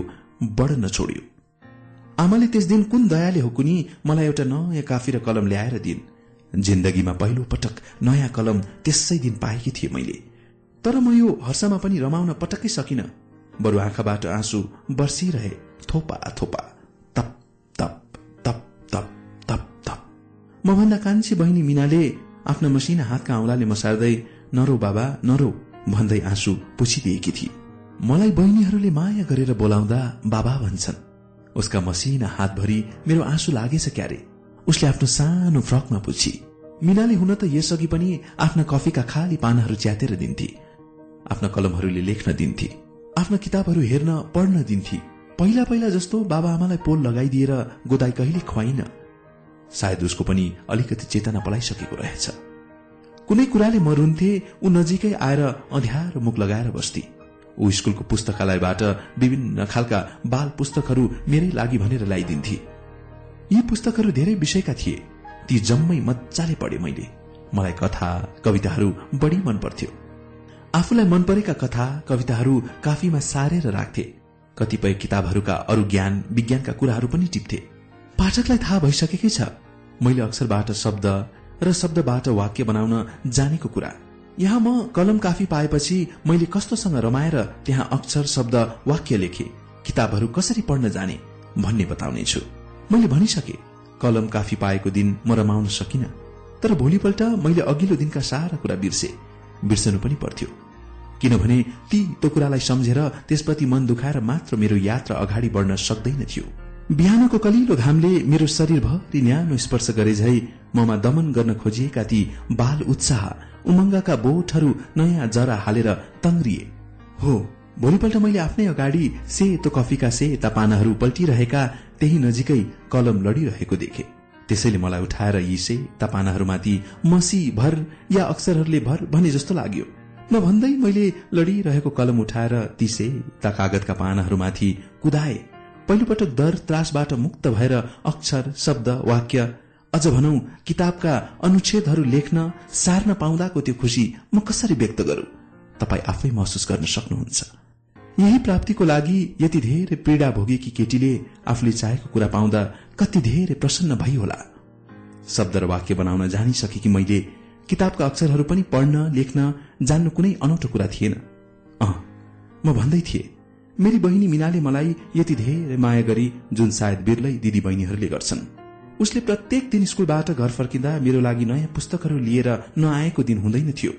बढ्न छोड्यो। आमाले त्यस दिन कुन दयाले हो कुनी मलाई एउटा नयाँ काफी र कलम ल्याएर दिन् जिन्दगीमा पहिलो पटक नयाँ कलम त्यसै दिन पाएकी थिए मैले। तर म यो हर्षमा पनि रमाउन पटक्कै सकिन। बरु आँखाबाट आँसु बर्सिरहे। थोपा थोपा। तप तप तप तप तप तप। मभन्दा कान्छी बहिनी मिनाले आफ्ना मसिना हातका औंलाले मसार्दै नरो बाबा नरो भन्दै आँसु पुछिदिएकी थिए। मलाई बहिनीहरूले माया गरेर बोलाउँदा बाबा भन्छन् उसका मसिना हातभरि मेरो आँसु लागेछ क्यारे? उसले आफ्नो सानो फ्रकमा पुछी। मिनाले हुन त यसअघि पनि आफ्ना कफीका खाली पानाहरू च्यातेर दिन्थे। आफ्ना कलमहरूले लेख्न दिन्थे। आफ्ना किताबहरू हेर्न पढ्न दिन्थे। पहिला पहिला जस्तो बाबा आमालाई पोल लगाइदिएर गोदाई कहिले खुवाइन। सायद उसको पनि अलिकति चेतना पलाइसकेको रहेछ। कुनै कुराले म रुन्थे ऊ नजिकै आएर अध्यारो मुख लगाएर बस्थे। ऊ स्कूलको पुस्तकालयबाट विभिन्न खालका बाल पुस्तकहरू मेरै लागि भनेर ल्याइदिन्थे। यी पुस्तकहरू धेरै विषयका थिए। ती जम्मै मजाले पढे मैले। मलाई कथा कविताहरू बढी मन पर्थ्यो आफूलाई मन परेका कथा कविताहरू काफीमा सारेर राख्थे। कतिपय किताबहरूका अरू ज्ञान विज्ञानका कुराहरू पनि टिप्थे। पाठकलाई थाहा भइसकेकै छ मैले अक्षरबाट शब्द र शब्दबाट वाक्य बनाउन जानेको कुरा। यहाँ म कलम काफी पाएपछि मैले कस्तोसँग रमाएर त्यहाँ अक्षर शब्द वाक्य लेखे। किताबहरू कसरी पढ्न जाने भन्ने बताउनेछु। मैले भनिसके कलम काफी पाएको दिन म रमाउन सकिन। तर भोलिपल्ट मैले अघिल्लो दिनका सारा कुरा बिर्से। बिर्सनु पनि पर्थ्यो। किनभने ती त्यो कुरालाई सम्झेर त्यसप्रति मन दुखाएर मात्र मेरो यात्रा अगाडि बढ्न सक्दैन थियो। बिहानको कलिलो घामले मेरो शरीरभरि न्यानो स्पर्श गरे झै ममा दमन गर्न खोजिएका ती बाल उत्साह उमङ्गका बोटहरू नयाँ जरा हालेर तङ्ग्रिए। हो भोलिपल्ट मैले आफ्नै अगाडि सेतो कफीका सेता पानाहरू पल्टिरहेका त्यही नजिकै कलम लडिरहेको देखे। त्यसैले मलाई उठाएर यी सेता पानाहरूमाथि मसी भर या अक्षरहरूले भर भने जस्तो लाग्यो। नभन्दै मैले लडिरहेको कलम उठाएर ती सेता कागजका पानाहरूमाथि कुदाए। पहिलोपटक दर त्रासबाट मुक्त भएर अक्षर शब्द वाक्य अझ भनौ किताबका अनुच्छेदहरू लेख्न सार्न पाउँदाको त्यो खुशी म कसरी व्यक्त गरू? तपाईँ आफै महसुस गर्न सक्नुहुन्छ। यही प्राप्तिको लागि यति धेरै पीड़ा भोगेकी केटीले आफूले चाहेको कुरा पाउँदा कति धेरै प्रसन्न भई होला। शब्द र वाक्य बनाउन जानिसकेकी मैले किताबका अक्षरहरू पनि पढ्न लेख्न जान्नु कुनै अनौठो कुरा थिएन। अह म भन्दै थिए मेरी बहिनी मिनाले मलाई यति धेरै माया गरी जुन सायद बिर्लै दिदी बहिनीहरूले गर्छन् उसले प्रत्येक दिन स्कूलबाट घर फर्किँदा मेरो लागि नयाँ पुस्तकहरू लिएर नआएको दिन हुँदैन थियो।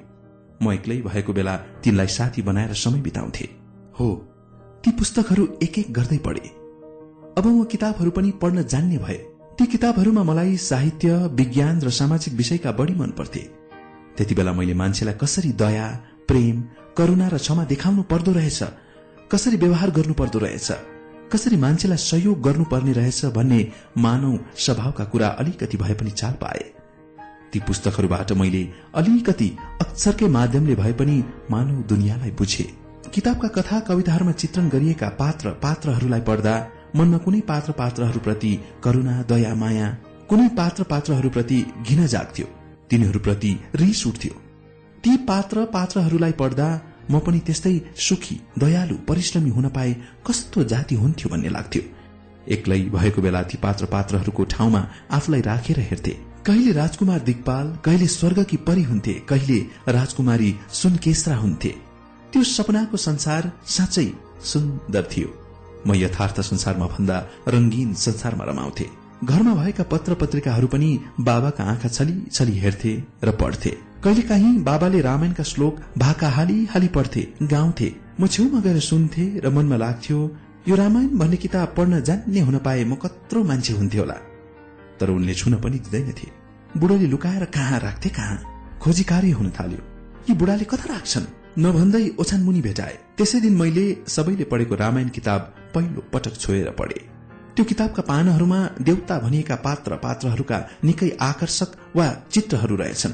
म एक्लै भएको बेला तिनलाई साथी बनाएर समय बिताउँथे। हो ती पुस्तकहरू एक एक गर्दै पढे। अब म किताबहरू पनि पढ्न जान्ने भए ती किताबहरूमा मलाई साहित्य विज्ञान र सामाजिक विषयका बढ़ी मन पर्थे। त्यति बेला मैले मान्छेलाई कसरी दया प्रेम करूणा र क्षमा देखाउनु पर्दो रहेछ? कसरी व्यवहार गर्नु पर्दो रहेछ? कसरी मान्छेलाई सहयोग गर्नुपर्ने रहेछ भन्ने मानव स्वभावका कुरा अलिकति भए पनि चाल पाए। ती पुस्तकहरूबाट मैले अलिकति अक्षरकै माध्यमले भए पनि मानव दुनियाँलाई बुझे। किताबका कथा कविताहरूमा चित्रण गरिएका पात्र पात्रहरूलाई पढ्दा मनमा कुनै पात्र पात्रहरूप्रति करूणा दया माया कुनै पात्र पात्रहरूप्रति घिन जाग्थ्यो। तिनीहरूप्रति रिस उठ्थ्यो। ती पात्र पात्रहरूलाई पढ्दा म पनि त्यस्तै सुखी दयालु परिश्रमी हुन पाए कस्तो जाति हुन्थ्यो भन्ने लाग्थ्यो। एक्लै भएको बेला ती पात्र पात्रहरूको ठाउँमा आफूलाई राखेर हेर्थे। कहिले राजकुमार दिगपाल कहिले स्वर्गकी परी हुन्थे कहिले राजकुमारी सुनकेसरा हुन्थे। त्यो सपनाको संसार साँच्चै सुन्दर थियो। म यथार्थ संसारमा भन्दा रंगीन संसारमा रमाउँथे। घरमा भएका पत्र पत्रिकाहरू पनि बाबाका आँखा छली छली हेर्थे र पढ्थे। कहिलेकाहीँ बाबाले रामायणका श्लोक भाका हाली हाली पढ्थे गाउँथे। म छेउमा गएर सुन्थे र मनमा लाग्थ्यो यो रामायण भन्ने किताब पढ्न जान्ने हुन पाए म कत्रो मान्छे हुन्थे होला। तर उनले छुन पनि दिँदैनथे। बुढोले लुकाएर कहाँ राख्थे कहाँ खोजी कार्य हुन थाल्यो। यी बुढाले कता राख्छन्? नभन्दै ओछान मुनि भेटाए। त्यसै दिन मैले सबैले पढेको रामायण किताब पहिलो पटक छोएर पढे। त्यो किताबका पानाहरूमा देउता भनिएका पात्र पात्रहरूका निकै आकर्षक वा चित्रहरू रहेछन्।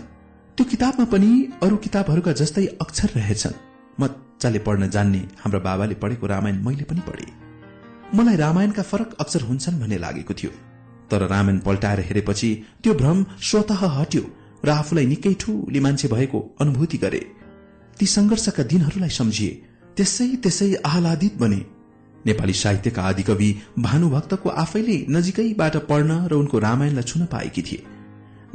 त्यो किताबमा पनि अरू किताबहरूका जस्तै अक्षर रहेछन्। मजाले पढ्न जान्ने हाम्रा बाबाले पढेको रामायण मैले पनि पढे। मलाई रामायणका फरक अक्षर हुन्छन् भन्ने लागेको थियो। तर रामायण पल्टाएर हेरेपछि त्यो भ्रम स्वत हट्यो र आफूलाई निकै ठूली मान्छे भएको अनुभूति गरे। ती संघर्षका दिनहरूलाई सम्झिए त्यसै त्यसै आह्लादित बने। नेपाली साहित्यका आदिकवि भानुभक्तको आफैले नजिकैबाट पढ्न र उनको रामायणलाई छुन पाएकी थिए।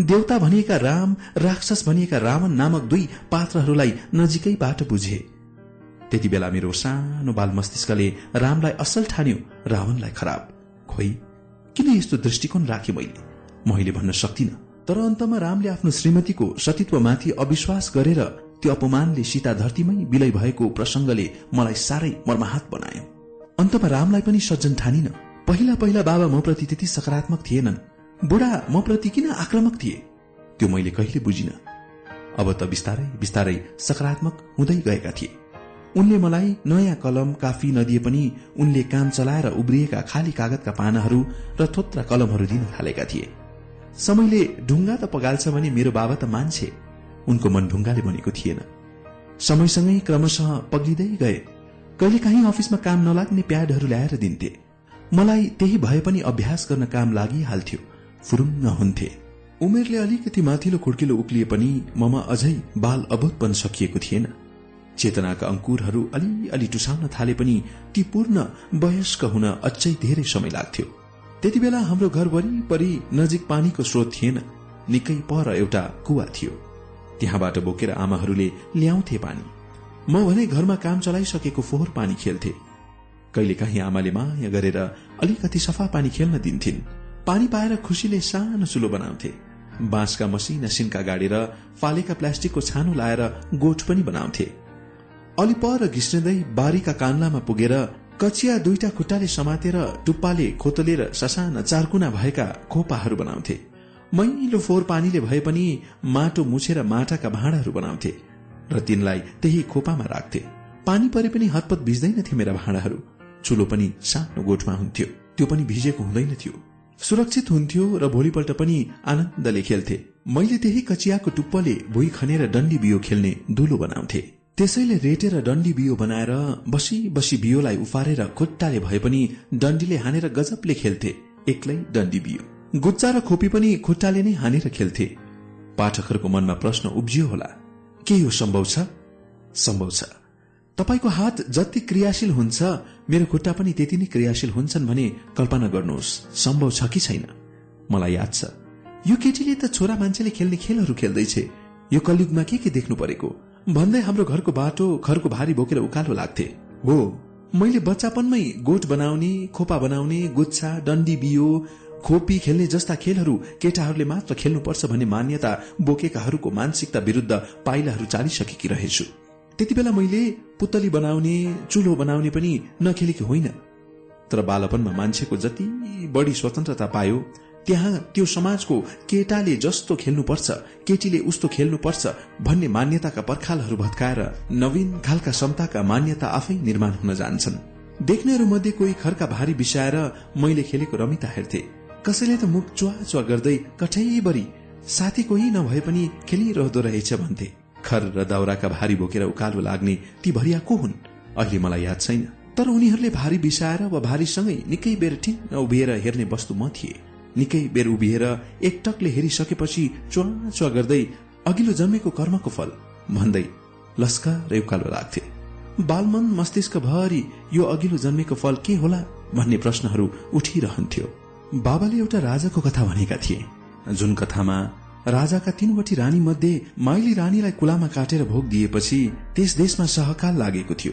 देवता भनिएका राम राक्षस भनिएका रावण नामक दुई पात्रहरूलाई नजिकैबाट बुझे। त्यति बेला मेरो सानो बाल मस्तिष्कले रामलाई असल ठान्यो रावणलाई खराब। खोइ किन यस्तो दृष्टिकोण राखे मैले? मैले भन्न सक्दिन। तर अन्तमा रामले आफ्नो श्रीमतीको सतीत्वमाथि अविश्वास गरेर त्यो अपमानले सीता धरतीमै विलय भएको प्रसंगले मलाई साह्रै मर्माहात बनायो। अन्तमा रामलाई पनि सज्जन ठानिन। पहिला पहिला बाबा म प्रति त्यति सकारात्मक थिएनन्। बुढा म प्रति किन आक्रमक थिए? त्यो मैले कहिले बुझिन। अब त बिस्तारै बिस्तारै सकारात्मक हुँदै गएका थिए। उनले मलाई नयाँ कलम काफी नदिए पनि उनले काम चलाएर उब्रिएका खाली कागजका पानाहरू र थोत्रा कलमहरू दिन थालेका थिए। समयले ढुङ्गा त पगाल्छ भने मेरो बाबा त मान्छे। उनको मन ढुङ्गाले बनेको थिएन। समयसँगै क्रमशः पग्लिँदै गए। कहिलेकाहीँ अफिसमा काम नलाग्ने प्याडहरू ल्याएर दिन्थे। मलाई त्यही भए पनि अभ्यास गर्न काम लागिहाल्थ्यो। फुरुङ्ग हुन्थे। उमेरले अलिकति माथिल्लो खुड्किलो उक्लिए पनि ममा अझै बाल अबोध बन्न सकिएको थिएन। चेतनाका अंकुरहरू अलि टुसाउन थाले पनि ती पूर्ण वयस्क हुन अझै धेरै समय लाग्थ्यो। त्यति बेला हाम्रो घर वरिपरि नजिक पानीको स्रोत थिएन। निकै पर एउटा कुवा थियो। त्यहाँबाट बोकेर आमाहरूले ल्याउँथे पानी। म भने घरमा काम चलाइसकेको फोहोर पानी खेल्थे। कहिलेकाहीँ आमाले माया गरेर अलिकति सफा पानी खेल्न दिन्थिन्। पानी पाएर खुसीले सानो चुलो बनाउँथे। बाँसका मसिना सिन्का गाडेर फालेका प्लास्टिकको छानो लाएर गोठ पनि बनाउँथे। अलि पर घिस्रिँदै बारीका कान्लामा पुगेर कचिया दुईटा खुट्टाले समातेर टुप्पाले खोतलेर ससाना चारकुना भएका खोपाहरू बनाउँथे। मैलो फोहोर पानीले भए पनि माटो मुछेर माटाका भाँडाहरू बनाउँथे र तिनलाई त्यही खोपामा राख्थे। पानी परे पनि हतपत भिज्दैनथे मेरा भाँडाहरू। चुलो पनि सानो गोठमा हुन्थ्यो। त्यो पनि भिजेको हुँदैन थियो। सुरक्षित हुन्थ्यो र भोलिपल्ट पनि आनन्दले खेल्थे। मैले त्यही कचियाको टुप्पले भुइँ खनेर डन्डी बियो खेल्ने दुलो बनाउँथे। त्यसैले रेटेर डन्डी बियो बनाएर बसी बसी बियोलाई उफारेर खुट्टाले भए पनि डन्डीले हानेर गजबले खेल्थे। एक्लै डन्डी बियो। गुच्चा र खोपी पनि खुट्टाले नै हानेर खेल्थे। पाठकहरूको मनमा प्रश्न उब्जियो होला के यो सम्भव छ? सम्भव छ। तपाईँको हात जति क्रियाशील हुन्छ मेरो खुट्टा पनि त्यति नै क्रियाशील हुन्छन् भने कल्पना गर्नुहोस् सम्भव छ कि छैन? मलाई याद छ। यो केटीले त छोरा मान्छेले खेल्ने खेलहरू खेल्दैछ। यो कलयुगमा के के देख्नु परेको? भन्दै हाम्रो घरको बाटो घरको भारी बोकेर उकालो लाग्थे। हो मैले बच्चापनमै गोठ बनाउने खोपा बनाउने गुच्छा डन्डी बियो खोपी खेल्ने जस्ता खेलहरू केटाहरूले मात्र खेल्नुपर्छ भन्ने मान्यता बोकेकाहरूको मानसिकता विरूद्ध पाइलाहरू चालिसकेकी रहेछु। त्यति बेला मैले पुतली बनाउने चुलो बनाउने पनि नखेलेकी होइन। तर बालपनमा मान्छेको जति बढी स्वतन्त्रता पायो त्यहाँ त्यो समाजको केटाले जस्तो खेल्नुपर्छ केटीले उस्तो खेल्नुपर्छ भन्ने मान्यताका पर्खालहरू भत्काएर नवीन खालका समताका मान्यता आफै निर्माण हुन जान्छन्। देख्नेहरू मध्ये कोही खरका भारी बिसाएर मैले खेलेको रमिता हेर्थे। कसैले त मुख चुवा चुवा गर्दै कठैबरी साथी कोही नभए पनि खेलिरहँदो रहेछ भन्थे। खर र दाउराका भारी बोकेर उकालो लाग्ने ती भरिया को हुन्? अहिले मलाई याद छैन। तर उनीहरूले भारी बिसाएर वा भारीसँगै निकै बेर ठिन्न उभिएर हेर्ने वस्तु म थिए। निकै बेर उभिएर एकटकले हेरिसकेपछि च्वा च्वा गर्दै अघिल्लो जन्मेको कर्मको फल भन्दै लस्का र उकालो लाग्थे। बालमन मस्तिष्क भरि यो अघिल्लो जन्मेको फल के होला भन्ने प्रश्नहरू उठिरहन्थ्यो। बाबाले एउटा राजाको कथा भनेका थिए। जुन कथामा राजाका तीनवटी रानी मध्ये माइली रानीलाई कुलामा काटेर भोग दिएपछि त्यस देशमा सहकाल लागेको थियो।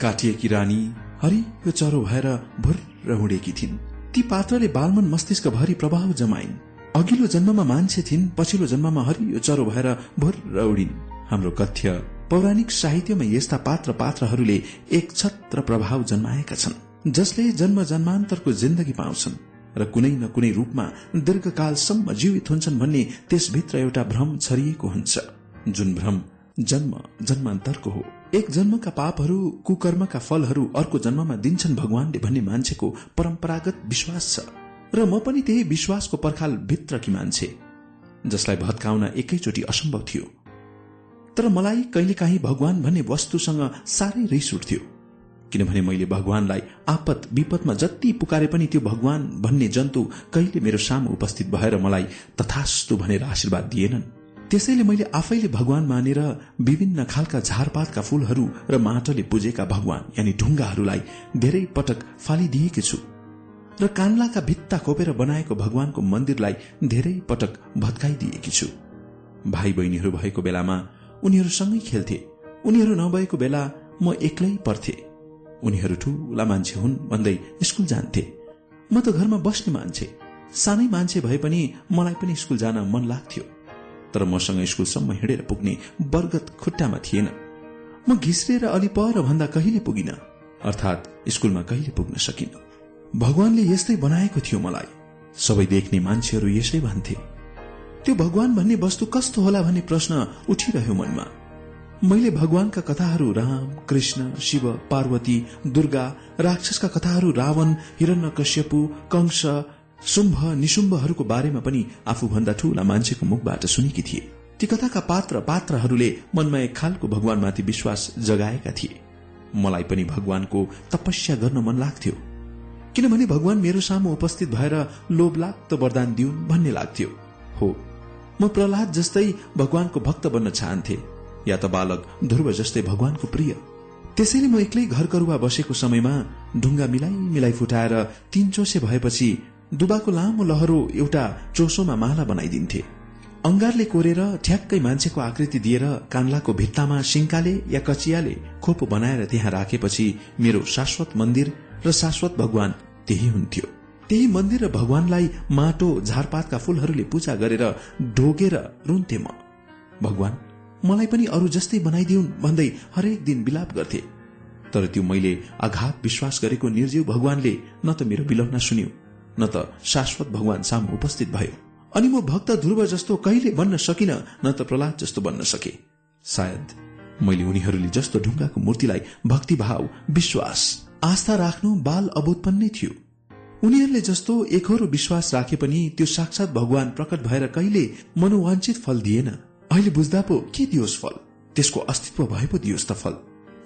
काटिएकी रानी हरियो चरो भएर भुर्र उडेकी थिइन्। ती पात्रले बालमन मस्तिष्क भरि प्रभाव जमाइन्। अघिल्लो जन्ममा मान्छे थिइन् पछिल्लो जन्ममा हरियो चरो भएर भुर्र उडिन् हाम्रो कथ्य पौराणिक साहित्यमा यस्ता पात्र पात्रहरूले एक छत्र प्रभाव जन्माएका छन् जसले जन्म जन्मान्तरको जिन्दगी पाउँछन्। र कुनै न कुनै रूपमा दीर्घकालसम्म जीवित हुन्छन् भन्ने त्यसभित्र एउटा भ्रम छरिएको हुन्छ जुन भ्रम जन्म जन्मान्तरको हो। एक जन्मका पापहरू कुकर्मका फलहरू अर्को जन्ममा दिन्छन् भगवानले भन्ने मान्छेको परम्परागत विश्वास छ। र म पनि त्यही विश्वासको पर्खाल भित्रकी मान्छे जसलाई भत्काउन एकैचोटि असम्भव थियो। तर मलाई कहिलेकाहीँ भगवान भन्ने वस्तुसँग साह्रै रिस उठ्थ्यो। किनभने मैले भगवानलाई आपत विपदमा जति पुकारे पनि त्यो भगवान भन्ने जन्तु कहिले मेरो सामु उपस्थित भएर मलाई तथास्तु भनेर आशीर्वाद दिएनन्। त्यसैले मैले आफैले भगवान मानेर विभिन्न खालका झारपातका फूलहरू र माटोले पुजेका भगवान यानि ढुङ्गाहरूलाई धेरै पटक फालिदिएकी छु। र कान्लाका भित्ता खोपेर बनाएको भगवानको मन्दिरलाई धेरै पटक भत्काइदिएकी छु। भाइ बहिनीहरू भएको बेलामा उनीहरूसँगै खेल्थे। उनीहरू नभएको बेला म एक्लै पर्थे। उनीहरू ठूला मान्छे हुन् भन्दै स्कूल जान्थे। म त घरमा बस्ने मान्छे। सानै मान्छे भए पनि मलाई पनि स्कूल जान मन लाग्थ्यो। तर मसँग स्कूलसम्म हिँडेर पुग्ने बर्गत खुट्टामा थिएन। म घिस्रिएर अलि पर भन्दा कहिले पुगिन? अर्थात स्कूलमा कहिले पुग्न सकिन? भगवानले यस्तै बनाएको थियो मलाई। सबै देख्ने मान्छेहरू यसै भन्थे। त्यो भगवान भन्ने वस्तु कस्तो होला भन्ने प्रश्न उठिरह्यो मनमा। मैले भगवानका कथाहरू राम कृष्ण शिव पार्वती दुर्गा राक्षसका कथाहरू रावण हिरण्य कश्यपु कंश शुम्भ निशुम्भहरूको बारेमा पनि आफूभन्दा ठूला मान्छेको मुखबाट सुनेकी थिए। ती कथाका पात्र पात्रहरूले मनमा एक खालको भगवानमाथि विश्वास जगाएका थिए। मलाई पनि भगवानको तपस्या गर्न मन लाग्थ्यो। किनभने भगवान मेरो सामु उपस्थित भएर लोभलाग्दो वरदान दिउन् भन्ने लाग्थ्यो। हो म प्रहलाद जस्तै भगवानको भक्त बन्न चाहन्थे। या त बालक ध्रुव जस्तै भगवानको प्रिय। त्यसैले म एक्लै घर करुवा बसेको समयमा ढुङ्गा मिलाइ मिलाइ फुटाएर तीन चोसे भएपछि दुबाको लामो लहरो एउटा चोसोमा माला बनाइदिन्थे। अंगारले कोरेर ठ्याक्कै मान्छेको आकृति दिएर कान्लाको भित्तामा सिंकाले या कचियाले खोपो बनाएर त्यहाँ राखेपछि मेरो शाश्वत मन्दिर र शाश्वत भगवान त्यही हुन्थ्यो। त्यही मन्दिर र भगवानलाई माटो झारपातका फूलहरूले पूजा गरेर ढोगेर रुन्थे म। भगवान मलाई पनि अरू जस्तै बनाइदिउन् भन्दै हरेक दिन विलाप गर्थे। तर त्यो मैले आघात विश्वास गरेको निर्जीव भगवानले न त मेरो बिलौना सुन्यो न त शाश्वत भगवान सामु उपस्थित भयो। अनि म भक्त ध्रुव जस्तो कहिले बन्न सकिन न त प्रहलाद जस्तो बन्न सके। सायद मैले उनीहरूले जस्तो ढुङ्गाको मूर्तिलाई भक्तिभाव विश्वास आस्था राख्नु बाल अबोधपन नै थियो। उनीहरूले जस्तो एकहोरो विश्वास राखे पनि त्यो साक्षात भगवान प्रकट भएर कहिले मनोवाञ्छित फल दिएन। अहिले बुझ्दा पो के दियोस् फल? त्यसको अस्तित्व भए पो दियोस् त फल।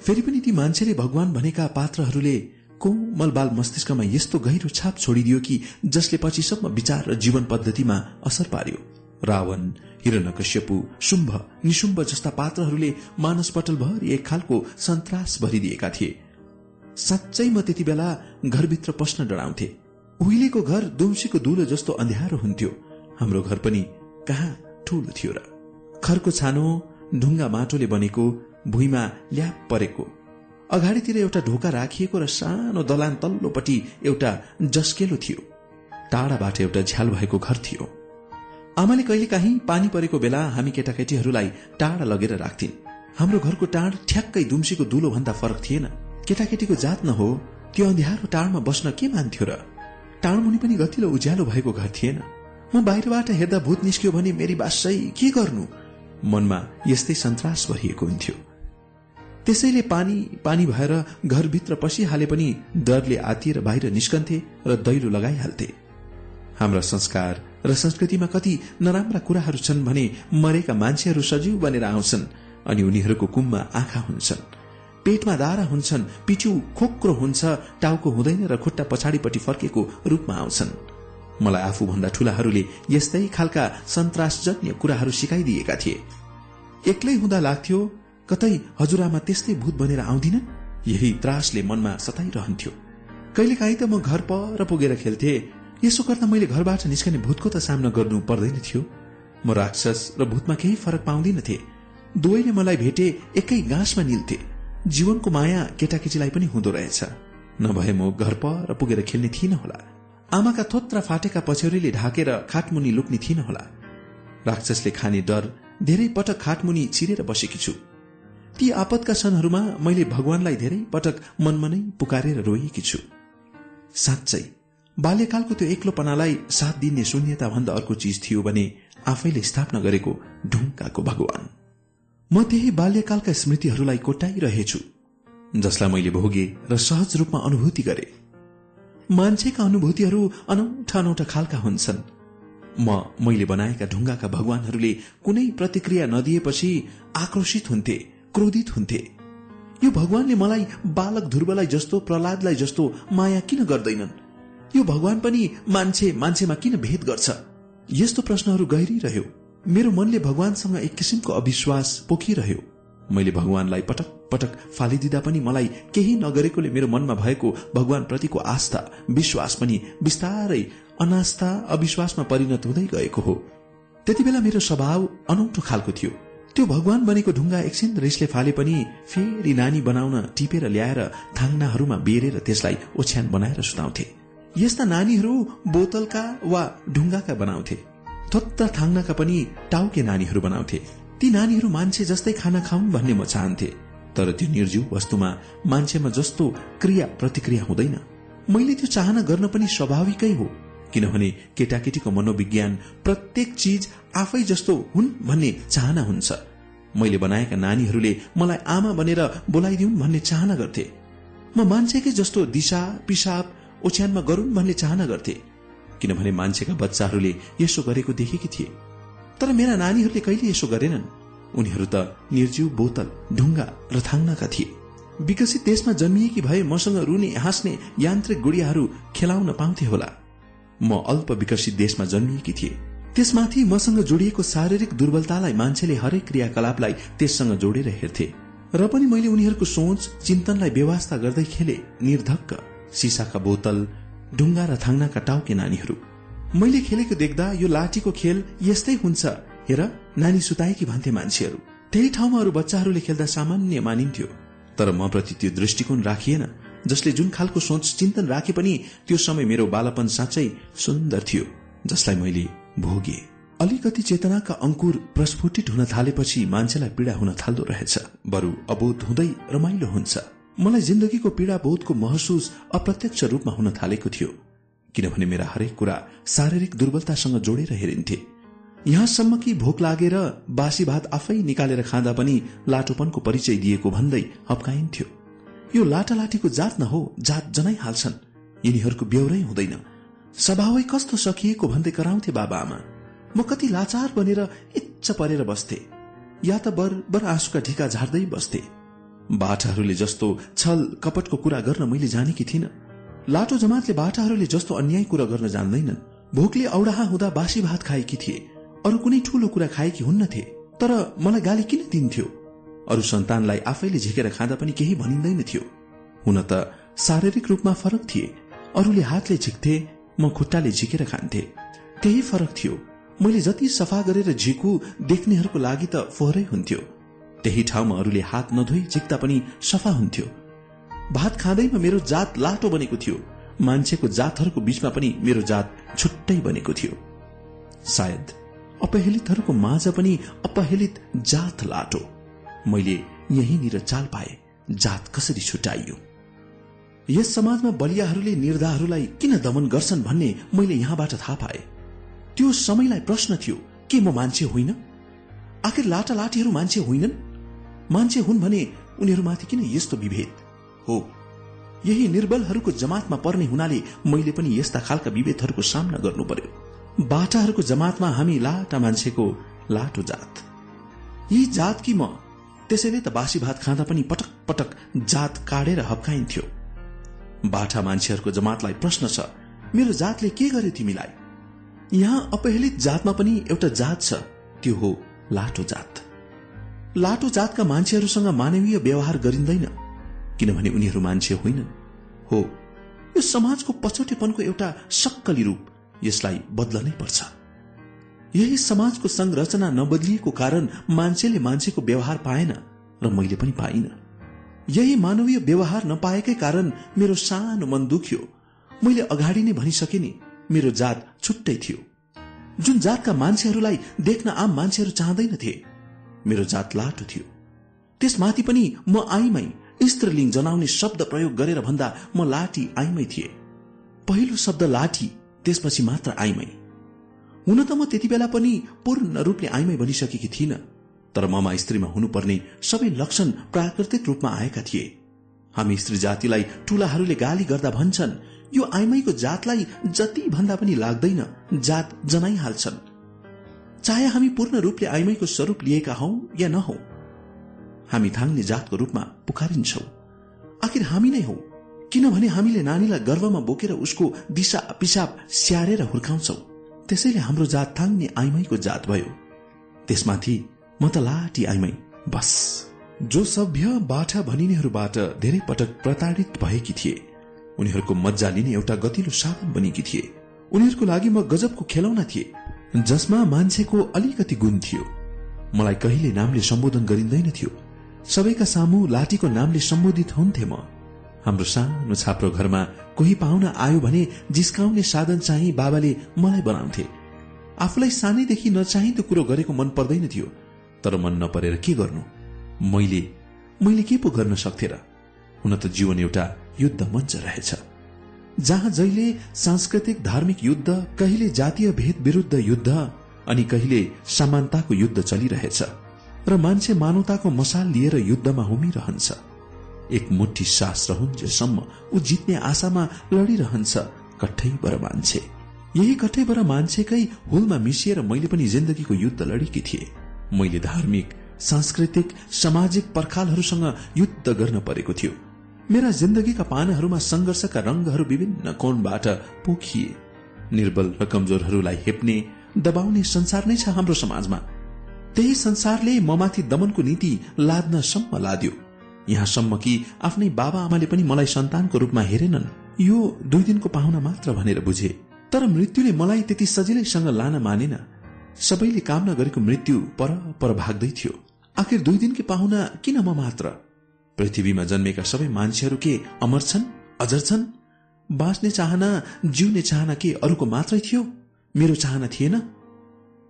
फेरि पनि ती मान्छेले भगवान भनेका पात्रहरूले कोमल बाल मस्तिष्कमा यस्तो गहिरो छाप छोडिदियो कि जसले पछिसम्म विचार र जीवन पद्धतिमा असर पार्यो? रावण हिरणकश्यपु शुम्भ निशुम्भ जस्ता पात्रहरूले मानस पटलभरि एक खालको सन्तास भरिदिएका थिए। साँच्चै म त्यति बेला घरभित्र पस्न डराउँथे। उहिलेको घर दुम्सीको दुलो जस्तो अन्ध्यारो हुन्थ्यो। हाम्रो घर पनि कहाँ ठूलो थियो र खरको छानो ढुङ्गा माटोले बनेको भुइँमा ल्याप परेको। अगाडितिर एउटा ढोका राखिएको र सानो दलान तल्लोपट्टि एउटा जस्केलो थियो। टाढाबाट एउटा झ्याल भएको घर थियो। आमाले कहिले काहीँ पानी परेको बेला हामी केटाकेटीहरूलाई टाढा लगेर राख्थिन्। हाम्रो घरको टाढ ठ्याक्कै दुम्सीको दुलो भन्दा फरक थिएन। केटाकेटीको जात न हो त्यो अन्ध्यारो टाढमा बस्न के मान्थ्यो र? टाढमुनि पनि गतिलो उज्यालो भएको घर थिएन। म बाहिरबाट हेर्दा भूत निस्क्यो भने मेरी बासै के गर्नु? मनमा यस्तै सन्तास भरिएको हुन्थ्यो। त्यसैले पानी पानी भएर घरभित्र पसिहाले पनि डरले आतिएर बाहिर निस्कन्थे र दैलो लगाइहाल्थे। हाम्रा संस्कार र संस्कृतिमा कति नराम्रा कुराहरू छन् भने मरेका मान्छेहरू सजीव बनेर आउँछन् अनि उनीहरूको कुममा आँखा हुन्छन्। पेटमा दारा हुन्छन् पिठ्यू खोक्रो हुन्छ टाउको हुँदैन र खुट्टा पछाडिपट्टि फर्केको रूपमा आउँछन्। मलाई आफूभन्दा ठूलाहरूले यस्तै खालका सन्तासजन्य कुराहरू सिकाइदिएका थिए। एक्लै हुँदा लाग्थ्यो कतै हजुरआमा त्यस्तै भूत बनेर आउँदिन यही त्रासले मनमा सताइरहन्थ्यो। कहिलेकाहीँ त म घर पर पुगेर खेल्थे। यसो गर्दा मैले घरबाट निस्कने भूतको त सामना गर्नु पर्दैन थियो। म राक्षस र भूतमा केही फरक पाउँदिनथे। दुवैले मलाई भेटे एकै गाँसमा निल्थे। जीवनको माया केटाकेटीलाई पनि हुँदो रहेछ। नभए म घर पर पुगेर खेल्ने थिइन होला। आमाका थोत्रा फाटेका पछ्यौरीले ढाकेर खाटमुनि लुक्ने थिइन होला। राक्षसले खाने डर धेरै पटक खाटमुनि छिरेर बसेकी छु। ती आपतका क्षणहरूमा मैले भगवानलाई धेरै पटक मनमनै पुकारेर रोएकी छु। साँच्चै बाल्यकालको त्यो एक्लोपनालाई साथ दिने शून्यता भन्दा अर्को चिज थियो भने आफैले स्थापना गरेको ढुङ्गाको भगवान। म त्यही बाल्यकालका स्मृतिहरूलाई कोटाइरहेछु जसलाई मैले भोगे र सहज रूपमा अनुभूति गरे। मान्छेका अनुभूतिहरू अनौठा अनौठा खालका हुन्छन्। म मैले बनाएका ढुङ्गाका भगवानहरूले कुनै प्रतिक्रिया नदिएपछि आक्रोशित हुन्थे क्रोधित हुन्थे। यो भगवानले मलाई बालक ध्रुवलाई जस्तो प्रहलादलाई जस्तो माया किन गर्दैनन्? यो भगवान पनि मान्छे मान्छेमा किन भेद गर्छ? यस्तो प्रश्नहरू गहिरिरह्यो। मेरो मनले भगवानसँग एक किसिमको अविश्वास पोखिरह्यो। मैले भगवानलाई पटक पटक फालिदिँदा पनि मलाई केही नगरेकोले मेरो मनमा भएको भगवान प्रतिको आस्था विश्वास पनि बिस्तारै अनास्था अविश्वासमा परिणत हुँदै गएको हो। त्यति बेला मेरो स्वभाव अनौठो खालको थियो। त्यो भगवान बनेको ढुङ्गा एकछिन रिसले फाले पनि फेरि नानी बनाउन टिपेर ल्याएर थाङ्नाहरूमा बेरेर त्यसलाई ओछ्यान बनाएर सुताउँथे। यस्ता नानीहरू बोतलका वा ढुङ्गाका बनाउँथे। थोत्ता थाङ्नाका पनि टाउके नानीहरू बनाउँथे। ती नानीहरू मान्छे जस्तै खाना खाउन् भन्ने म चाहन्थे तर त्यो निर्जीव वस्तुमा मान्छेमा जस्तो क्रिया प्रतिक्रिया हुँदैन। मैले त्यो चाहना गर्न पनि स्वाभाविकै हो किनभने केटाकेटीको मनोविज्ञान प्रत्येक चिज आफै जस्तो हुन् भन्ने चाहना हुन्छ। मैले बनाएका नानीहरूले मलाई आमा बनेर बोलाइदिउन् भन्ने चाहना गर्थे। म मान्छेकै जस्तो दिशा पिसाब ओछ्यानमा गरून् भन्ने चाहना गर्थे किनभने मान्छेका बच्चाहरूले यसो गरेको देखेकी थिए। तर मेरा नानीहरूले कहिले यसो गरेनन्? उनीहरू त निर्जीव बोतल ढुङ्गा र थाङ्नाका थिए। विकसित देशमा जन्मिएकी भए मसँग रुने हाँस्ने यान्त्रिक गुडियाहरू खेलाउन पाउँथे होला। म अल्प विकसित देशमा जन्मिएकी थिए। त्यसमाथि मसँग जोडिएको शारीरिक दुर्बलतालाई मान्छेले हरेक क्रियाकलापलाई त्यससँग जोडेर हेर्थे। र पनि मैले उनीहरूको सोच चिन्तनलाई व्यवस्था गर्दै खेले निर्धक्क। सिसाका बोतल ढुङ्गा र थाङ्नाका टाउके नानीहरू। मैले खेलेको देख्दा यो लाठीको खेल यस्तै हुन्छ। हेर नानी सुताएकी भन्थे मान्छेहरू। त्यही ठाउँमा अरू बच्चाहरूले खेल्दा सामान्य मानिन्थ्यो। तर म प्रति त्यो दृष्टिकोण राखिएन जसले जुन खालको सोच चिन्तन राखे पनि त्यो समय मेरो बालापन साँच्चै सुन्दर थियो जसलाई मैले भोगे। अलिकति चेतनाका अंकुर प्रस्फुटित हुन थालेपछि मान्छेलाई पीड़ा हुन थाल्दो रहेछ। बरु अबोध हुँदै रमाइलो हुन्छ। मलाई जिन्दगीको पीड़ा बोधको महसुस अप्रत्यक्ष रूपमा हुन थालेको थियो। किनभने मेरा हरेक कुरा शारीरिक दुर्बलतासँग जोडेर हेरिन्थे। यहाँसम्म कि भोक लागेर बासी भात आफै निकालेर खाँदा पनि लाटोपनको परिचय दिएको भन्दै हप्काइन्थ्यो। यो लाटालाटीको जात न हो जात हाल्छन्। यिनीहरूको बेहोरै हुँदैन। स्वभावै कस्तो सकिएको भन्दै कराउँथे बाबा आमा। म कति लाचार बनेर इच्छ परेर बस्थे। या त बर बर आँसुका ढिका झार्दै बस्थे। बाठाहरूले जस्तो छल कपटको कुरा गर्न मैले जानेकी थिइन। लाटो जमातले बाटाहरूले जस्तो अन्याय कुरा गर्न जान्दैनन्। भोकले औडाहा हुँदा बासी भात खाएकी थिए। अरू कुनै ठूलो कुरा खाएकी हुन्न थे तर मलाई गाली किन दिन्थ्यो? अरू सन्तानलाई आफैले झिकेर खाँदा पनि केही भनिँदैन थियो। हुन त शारीरिक रूपमा फरक थिए। अरूले हातले झिक्थे म खुट्टाले झिकेर खान्थे। त्यही फरक थियो। मैले जति सफा गरेर झिकु देख्नेहरूको लागि त फोहोरै हुन्थ्यो। त्यही ठाउँमा अरूले हात नधोई झिक्दा पनि सफा हुन्थ्यो। भात खाँदैमा मेरो जात लाटो बनेको थियो। मान्छेको जातहरूको बीचमा पनि मेरो जात छुट्टै बनेको थियो। सायद अपहेलितहरूको माझ पनि अपहेलित जात लाटो। मैले यहीँनिर चाल पाए जात कसरी छुट्याइयो। यस समाजमा बलियाहरूले निर्धाहरूलाई किन दमन गर्छन् भन्ने मैले यहाँबाट थाहा पाए। त्यो समयलाई प्रश्न थियो के म मान्छे होइन? आखिर लाटा लाटीहरू मान्छे होइनन्? मान्छे हुन् भने उनीहरूमाथि किन यस्तो विभेद? हो। यही निर्बलहरूको जमातमा पर्ने हुनाले मैले पनि यस्ता खालका विभेदहरूको सामना गर्नु पर्यो। बाटाहरूको जमातमा हामी लाटा मान्छेको लाटो जात। यी जात कि म? त्यसैले त बासी भात खाँदा पनि पटक पटक जात काटेर हप्काइन्थ्यो। बाठा मान्छेहरूको जमातलाई प्रश्न छ मेरो जातले के गर्यो तिमीलाई? यहाँ अपहेलित जातमा पनि एउटा जात छ त्यो हो लाटो जात। लाटो जातका मान्छेहरूसँग मानवीय व्यवहार गरिँदैन। किनभने उनीहरू मान्छे होइनन्। हो यो समाजको पछौटेपनको एउटा सक्कली रूप यसलाई बदलनै पर्छ। यही समाजको संरचना नबदलिएको कारण मान्छेले मान्छेको व्यवहार पाएन र मैले पनि पाइन। यही मानवीय व्यवहार नपाएकै कारण मेरो सानो मन दुख्यो। मैले अगाडि नै भनिसके नि मेरो जात छुट्टै थियो। जुन जातका मान्छेहरूलाई देख्न आम मान्छेहरू चाहँदैनथे मेरो जात लाटो थियो। त्यसमाथि पनि म आइमै स्त्रीलिङ जनाउने शब्द प्रयोग गरेर भन्दा म लाठी आइमै थिए। पहिलो शब्द लाठी त्यसपछि मात्र आइमै। हुन त म त्यति बेला पनि पूर्ण रूपले आइमै बनिसकेकी थिइन तर ममा स्त्रीमा हुनुपर्ने सबै लक्षण प्राकृतिक रूपमा आएका थिए। हामी स्त्री जातिलाई ठूलाहरूले गाली गर्दा भन्छन् यो आइमैको जातलाई जति भन्दा पनि लाग्दैन जात जनाइहाल्छन्। चाहे हामी पूर्ण रूपले आइमैको स्वरूप लिएका हौ या नहौ हामी थाङ्ने जातको रूपमा पुकारिन्छौ। आखिर हामी नै हौ। किनभने हामीले नानीलाई गर्वमा बोकेर उसको दिशा पिसाब स्याहारेर हुर्काउँछौ। त्यसैले हाम्रो जात थाङ्ने आइमैको जात भयो। त्यसमाथि म त लाटी आइमै बस। जो सभ्य बाठा भनिनेहरूबाट धेरै पटक प्रताड़ित भएकी थिए उनीहरूको मजा लिने एउटा गतिलो साधन बनेकी थिए। उनीहरूको लागि म गजबको खेलौना थिए जसमा मान्छेको अलिकति गुण थियो। मलाई कहिले नामले सम्बोधन गरिँदैन थियो। सबैका सामु लाठीको नामले सम्बोधित हुन्थे म। हाम्रो सानो छाप्रो घरमा कोही पाहुना आयो भने जिस्काउने साधन चाहिँ बाबाले मलाई बनाउँथे। आफूलाई सानैदेखि नचाहिँदो कुरो गरेको मन पर्दैन थियो तर मन नपरेर के गर्नु? मैले मैले के पो गर्न सक्थे र? हुन त जीवन एउटा युद्ध मञ्च रहेछ। जहाँ जहिले सांस्कृतिक धार्मिक युद्ध कहिले जातीय भेद विरूद्ध युद्ध अनि कहिले समानताको युद्ध चलिरहेछ। र मान्छे मानवताको मसाल लिएर युद्धमा हुमिरहन्छ। एक मुठी सास रहन्जेसम्म ऊ जित्ने आशामा लडिरहन्छ कठैबर मान्छे। यही कठैबर मान्छेकै हुलमा मिसिएर मैले पनि जिन्दगीको युद्ध लडेकी थिए। मैले धार्मिक सांस्कृतिक सामाजिक पर्खालहरूसँग युद्ध गर्न परेको थियो। मेरा जिन्दगीका पानाहरूमा संघर्षका रंगहरू विभिन्न कोणबाट पोखिए। निर्बल र कमजोरहरूलाई हेप्ने दबाउने संसार नै छ हाम्रो समाजमा। त्यही संसारले ममाथि दमनको नीति लाद्नसम्म लाद्यो। यहाँसम्म कि आफ्नै बाबा आमाले पनि मलाई सन्तानको रूपमा हेरेनन्। यो दुई दिनको पाहुना मात्र भनेर बुझे। तर मृत्युले मलाई त्यति सजिलैसँग लान मानेन। सबैले कामना गरेको मृत्यु पर पर भाग्दै थियो। आखिर दुई दिनकी पाहुना किन म मात्र? पृथ्वीमा जन्मेका सबै मान्छेहरू के अमर छन्? अजर छन्? बाँच्ने चाहना जिउने चाहना के अरूको मात्रै थियो? मेरो चाहना थिएन?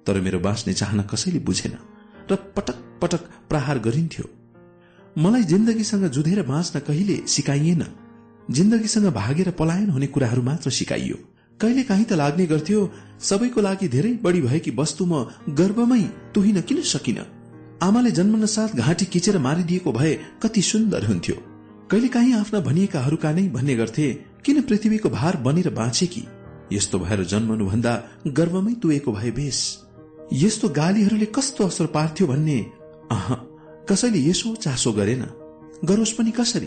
तर मेरो बाँच्ने चाहना कसैले बुझेन र पटक पटक प्रहार गरिन्थ्यो। मलाई जिन्दगीसँग जुधेर बाँच्न कहिले सिकाइएन। जिन्दगीसँग भागेर पलायन हुने कुराहरू मात्र सिकाइयो। कहिले काहीँ त लाग्ने गर्थ्यो सबैको लागि धेरै बढी भएकी वस्तु म गर्वमै तुहिन किन सकिन? आमाले जन्मन साथ घाँटी किचेर मारिदिएको भए कति सुन्दर हुन्थ्यो। कहिले काहीँ आफ्ना भनिएकाहरूका नै भन्ने गर्थे किन पृथ्वीको भार बनेर बाँचे कि यस्तो भएर जन्मनुभन्दा गर्वमै तुएको भए बेस। यस्तो गालीहरूले कस्तो असर पार्थ्यो भन्ने? अह कसैले यसो चासो गरेन। गरोस् पनि कसरी?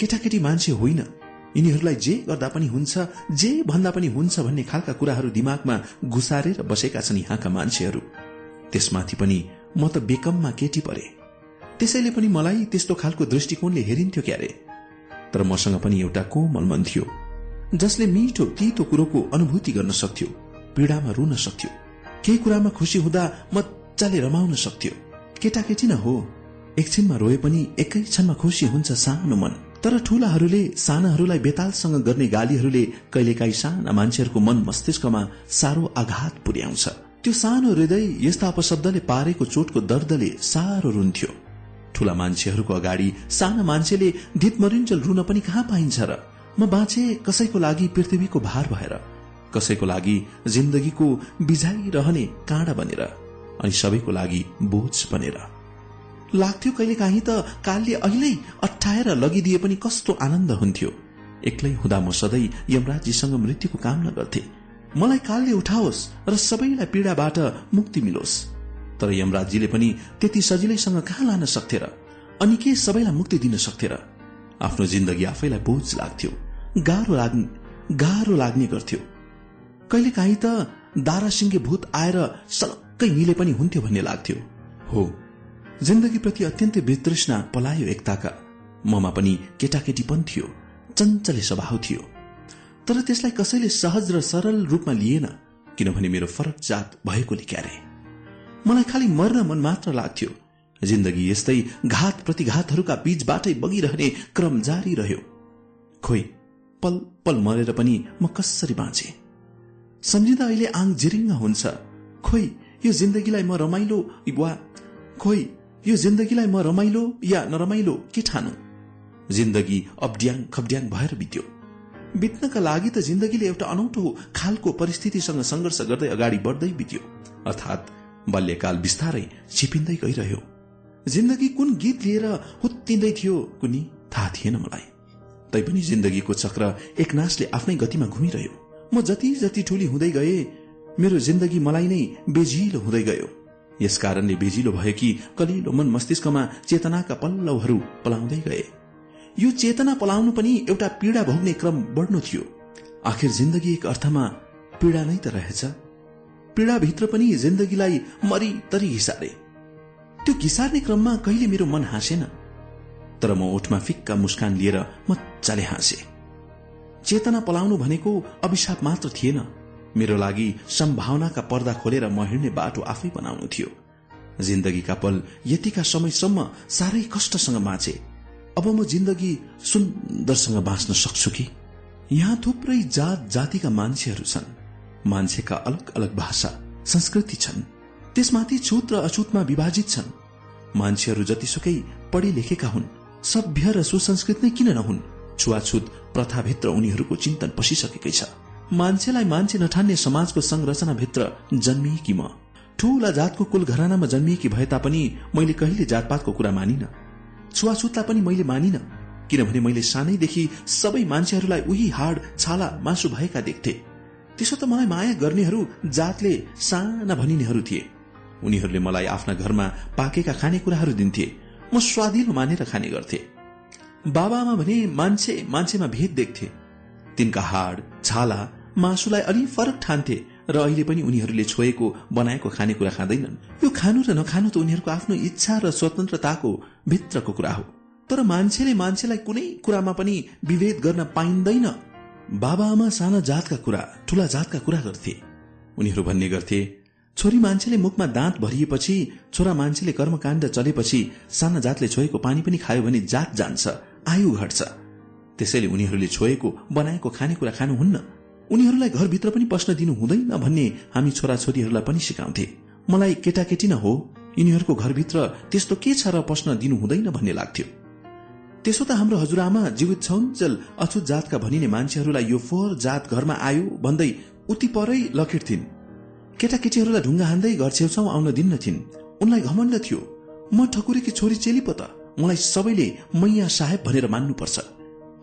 केटाकेटी मान्छे होइन। यिनीहरूलाई जे गर्दा पनि हुन्छ जे भन्दा पनि हुन्छ भन्ने खालका कुराहरू दिमागमा घुसारेर बसेका छन् यहाँका मान्छेहरू। त्यसमाथि पनि म त बेकममा केटी परे। त्यसैले पनि मलाई त्यस्तो खालको दृष्टिकोणले हेरिन्थ्यो क्यारे। तर मसँग पनि एउटा कोमल मन थियो जसले मिठो तितो कुरोको अनुभूति गर्न सक्थ्यो पीड़ामा रुन सक्थ्यो। केही कुरामा खुसी हुँदा मजाले रमाउन सक्थ्यो। केटाकेटी न हो? एकछिनमा रोए पनि एकै क्षणमा खुसी हुन्छ सानो मन। तर ठूलाहरूले सानाहरूलाई बेतालसँग गर्ने गालीहरूले कहिलेकाहीँ साना मान्छेहरूको मन मस्तिष्कमा साह्रो आघात पुर्याउँछ। त्यो सानो हृदय यस्ता अपशब्दले पारेको चोटको दर्दले साह्रो रुन्थ्यो। ठूला मान्छेहरूको अगाडि साना मान्छेले धितमरिन्जल रुन पनि कहाँ पाइन्छ र? म बाँचे कसैको लागि पृथ्वीको भार भएर। कसैको लागि जिन्दगीको बिझाइरहने काँडा बनेर अनि सबैको लागि बोझ बनेर। लाग्थ्यो कहिले काहीँ त कालले अहिले अठाएर लगिदिए पनि कस्तो आनन्द हुन्थ्यो। एक्लै हुँदा म सधैँ यमराजीसँग मृत्युको कामना गर्थे। मलाई कालले उठाओस् र सबैलाई पीड़ाबाट मुक्ति मिलोस्। तर यमराजीले पनि त्यति सजिलैसँग कहाँ लान सक्थे र? अनि के सबैलाई मुक्ति दिन सक्थे र? आफ्नो जिन्दगी आफैलाई बोझ लाग्थ्यो। गाह्रो लाग्ने गाह्रो लाग्ने गर्थ्यो। कहिले काहीँ त दारासिंगे भूत आएर सलक्कै मिले पनि हुन्थ्यो भन्ने लाग्थ्यो। हो जिन्दगीप्रति अत्यन्तै वितृष्णा पलायो एकताका। ममा पनि केटाकेटीपन थियो चञ्चले स्वभाव थियो। तर त्यसलाई कसैले सहज र सरल रूपमा लिएन किनभने मेरो फरक जात भएकोले क्यारे। मलाई खालि मर्न मन मात्र लाग्थ्यो। जिन्दगी यस्तै घात प्रतिघातहरूका बीचबाटै बगिरहने क्रम जारी रह्यो। खोइ पल पल मरेर पनि म कसरी बाँचे? सम्झिँदा अहिले आङ जिरिङ्ग हुन्छ। खोइ यो जिन्दगीलाई म रमाइलो वा खोइ यो जिन्दगीलाई म रमाइलो या नरमाइलो के ठानु? जिन्दगी अब्ड्याङ खब्ड्याङ भएर बित्यो। बित्नका लागि त जिन्दगीले एउटा अनौठो खालको परिस्थितिसँग संघर्ष गर्दै अगाडि बढ्दै बित्यो। अर्थात् बाल्यकाल बिस्तारै छिपिँदै गइरह्यो। जिन्दगी कुन गीत लिएर हुत्तिँदै थियो कुनी थाहा थिएन मलाई। तैपनि जिन्दगीको चक्र एक नासले आफ्नै गतिमा घुमिरह्यो। म जति जति ठुली हुँदै गए मेरो जिन्दगी मलाई नै बेजिलो हुँदै गयो। यस कारणले बेजिलो भयो कि कलिलो मन मस्तिष्कमा चेतनाका पल्लवहरू पलाउँदै गए। यो चेतना पलाउनु पनि एउटा पीड़ा भोग्ने क्रम बढ्नु थियो। आखिर जिन्दगी एक अर्थमा पीड़ा नै त रहेछ। पीड़ाभित्र पनि जिन्दगीलाई मरी तरी हिसारे। त्यो घिसार्ने क्रममा कहिले मेरो मन हाँसेन। तर म ओठमा फिक्का मुस्कान लिएर मजाले हाँसे। चेतना पलाउनु भनेको अभिशाप मात्र थिएन। मेरो लागि सम्भावनाका पर्दा खोलेर म हिँड्ने बाटो आफै बनाउनु थियो। जिन्दगीका पल यतिका समयसम्म साह्रै कष्टसँग बाँचे अब म जिन्दगी सुन्दरसँग बाँच्न सक्छु कि? यहाँ थुप्रै जात जातिका मान्छेहरू छन्। मान्छेका अलग अलग भाषा संस्कृति छन्। त्यसमाथि छुत र अछुतमा विभाजित छन्। मान्छेहरू जतिसुकै पढे लेखेका हुन्। सभ्य र सुसंस्कृत नै किन नहुन्? छुवाछुत प्रथाभित्र उनीहरूको चिन्तन पसिसकेकै छ। मान्छेलाई मान्छे नठान्ने समाजको संरचनाभित्र जन्मिएकी म। ठूला जातको कुल घरानामा जन्मिएकी भए तापनि मैले कहिले जातपातको कुरा मानिन। छुवाछुतलाई पनि मैले मानिन किनभने मैले सानैदेखि सबै मान्छेहरूलाई उही हाड छाला मासु भएका देख्थे। त्यसो त मलाई माया गर्नेहरू जातले साना भनिनेहरू थिए। उनीहरूले मलाई आफ्ना घरमा पाकेका खानेकुराहरू दिन्थे। म स्वादिलो मानेर खाने गर्थे। बाबामा भने मान्छे मान्छेमा भेद देख्थे। तिनका हाड छाला मासुलाई अलि फरक ठान्थे र अहिले पनि उनीहरूले छोएको बनाएको खानेकुरा खाँदैनन्। यो खानु र नखानु त उनीहरूको आफ्नो इच्छा र स्वतन्त्रताको भित्रको कुरा हो। तर मान्छेले मान्छेलाई कुनै कुरामा पनि विभेद गर्न पाइँदैन। बाबा आमा साना जातका कुरा ठूला जातका कुरा गर्थे। उनीहरू भन्ने गर्थे छोरी मान्छेले मुखमा दाँत भरिएपछि छोरा मान्छेले कर्मकाण्ड चलेपछि साना जातले छोएको पानी पनि खायो भने जात जान्छ। आयु घट्छ। त्यसैले उनीहरूले छोएको बनाएको खानेकुरा खानुहुन्न। उनीहरूलाई घरभित्र पनि पस्न दिनु हुँदैन भन्ने हामी छोराछोरीहरूलाई पनि सिकाउँथे। मलाई केटाकेटी न हो यिनीहरूको घरभित्र त्यस्तो के छ र पस्न दिनु हुँदैन भन्ने लाग्थ्यो। त्यसो त हाम्रो हजुरआमा जीवित छौन्जेल अछुत जातका भनिने मान्छेहरूलाई यो फोहोर जात घरमा आयो भन्दै उति परै लखेट्थिन्। केटाकेटीहरूलाई ढुङ्गा हान्दै घर छेउछाउ आउन दिन्नथिन्। उनलाई घमण्ड थियो। म ठकुरीकी छोरी चेली पो त। मलाई सबैले मैया साहेब भनेर मान्नुपर्छ।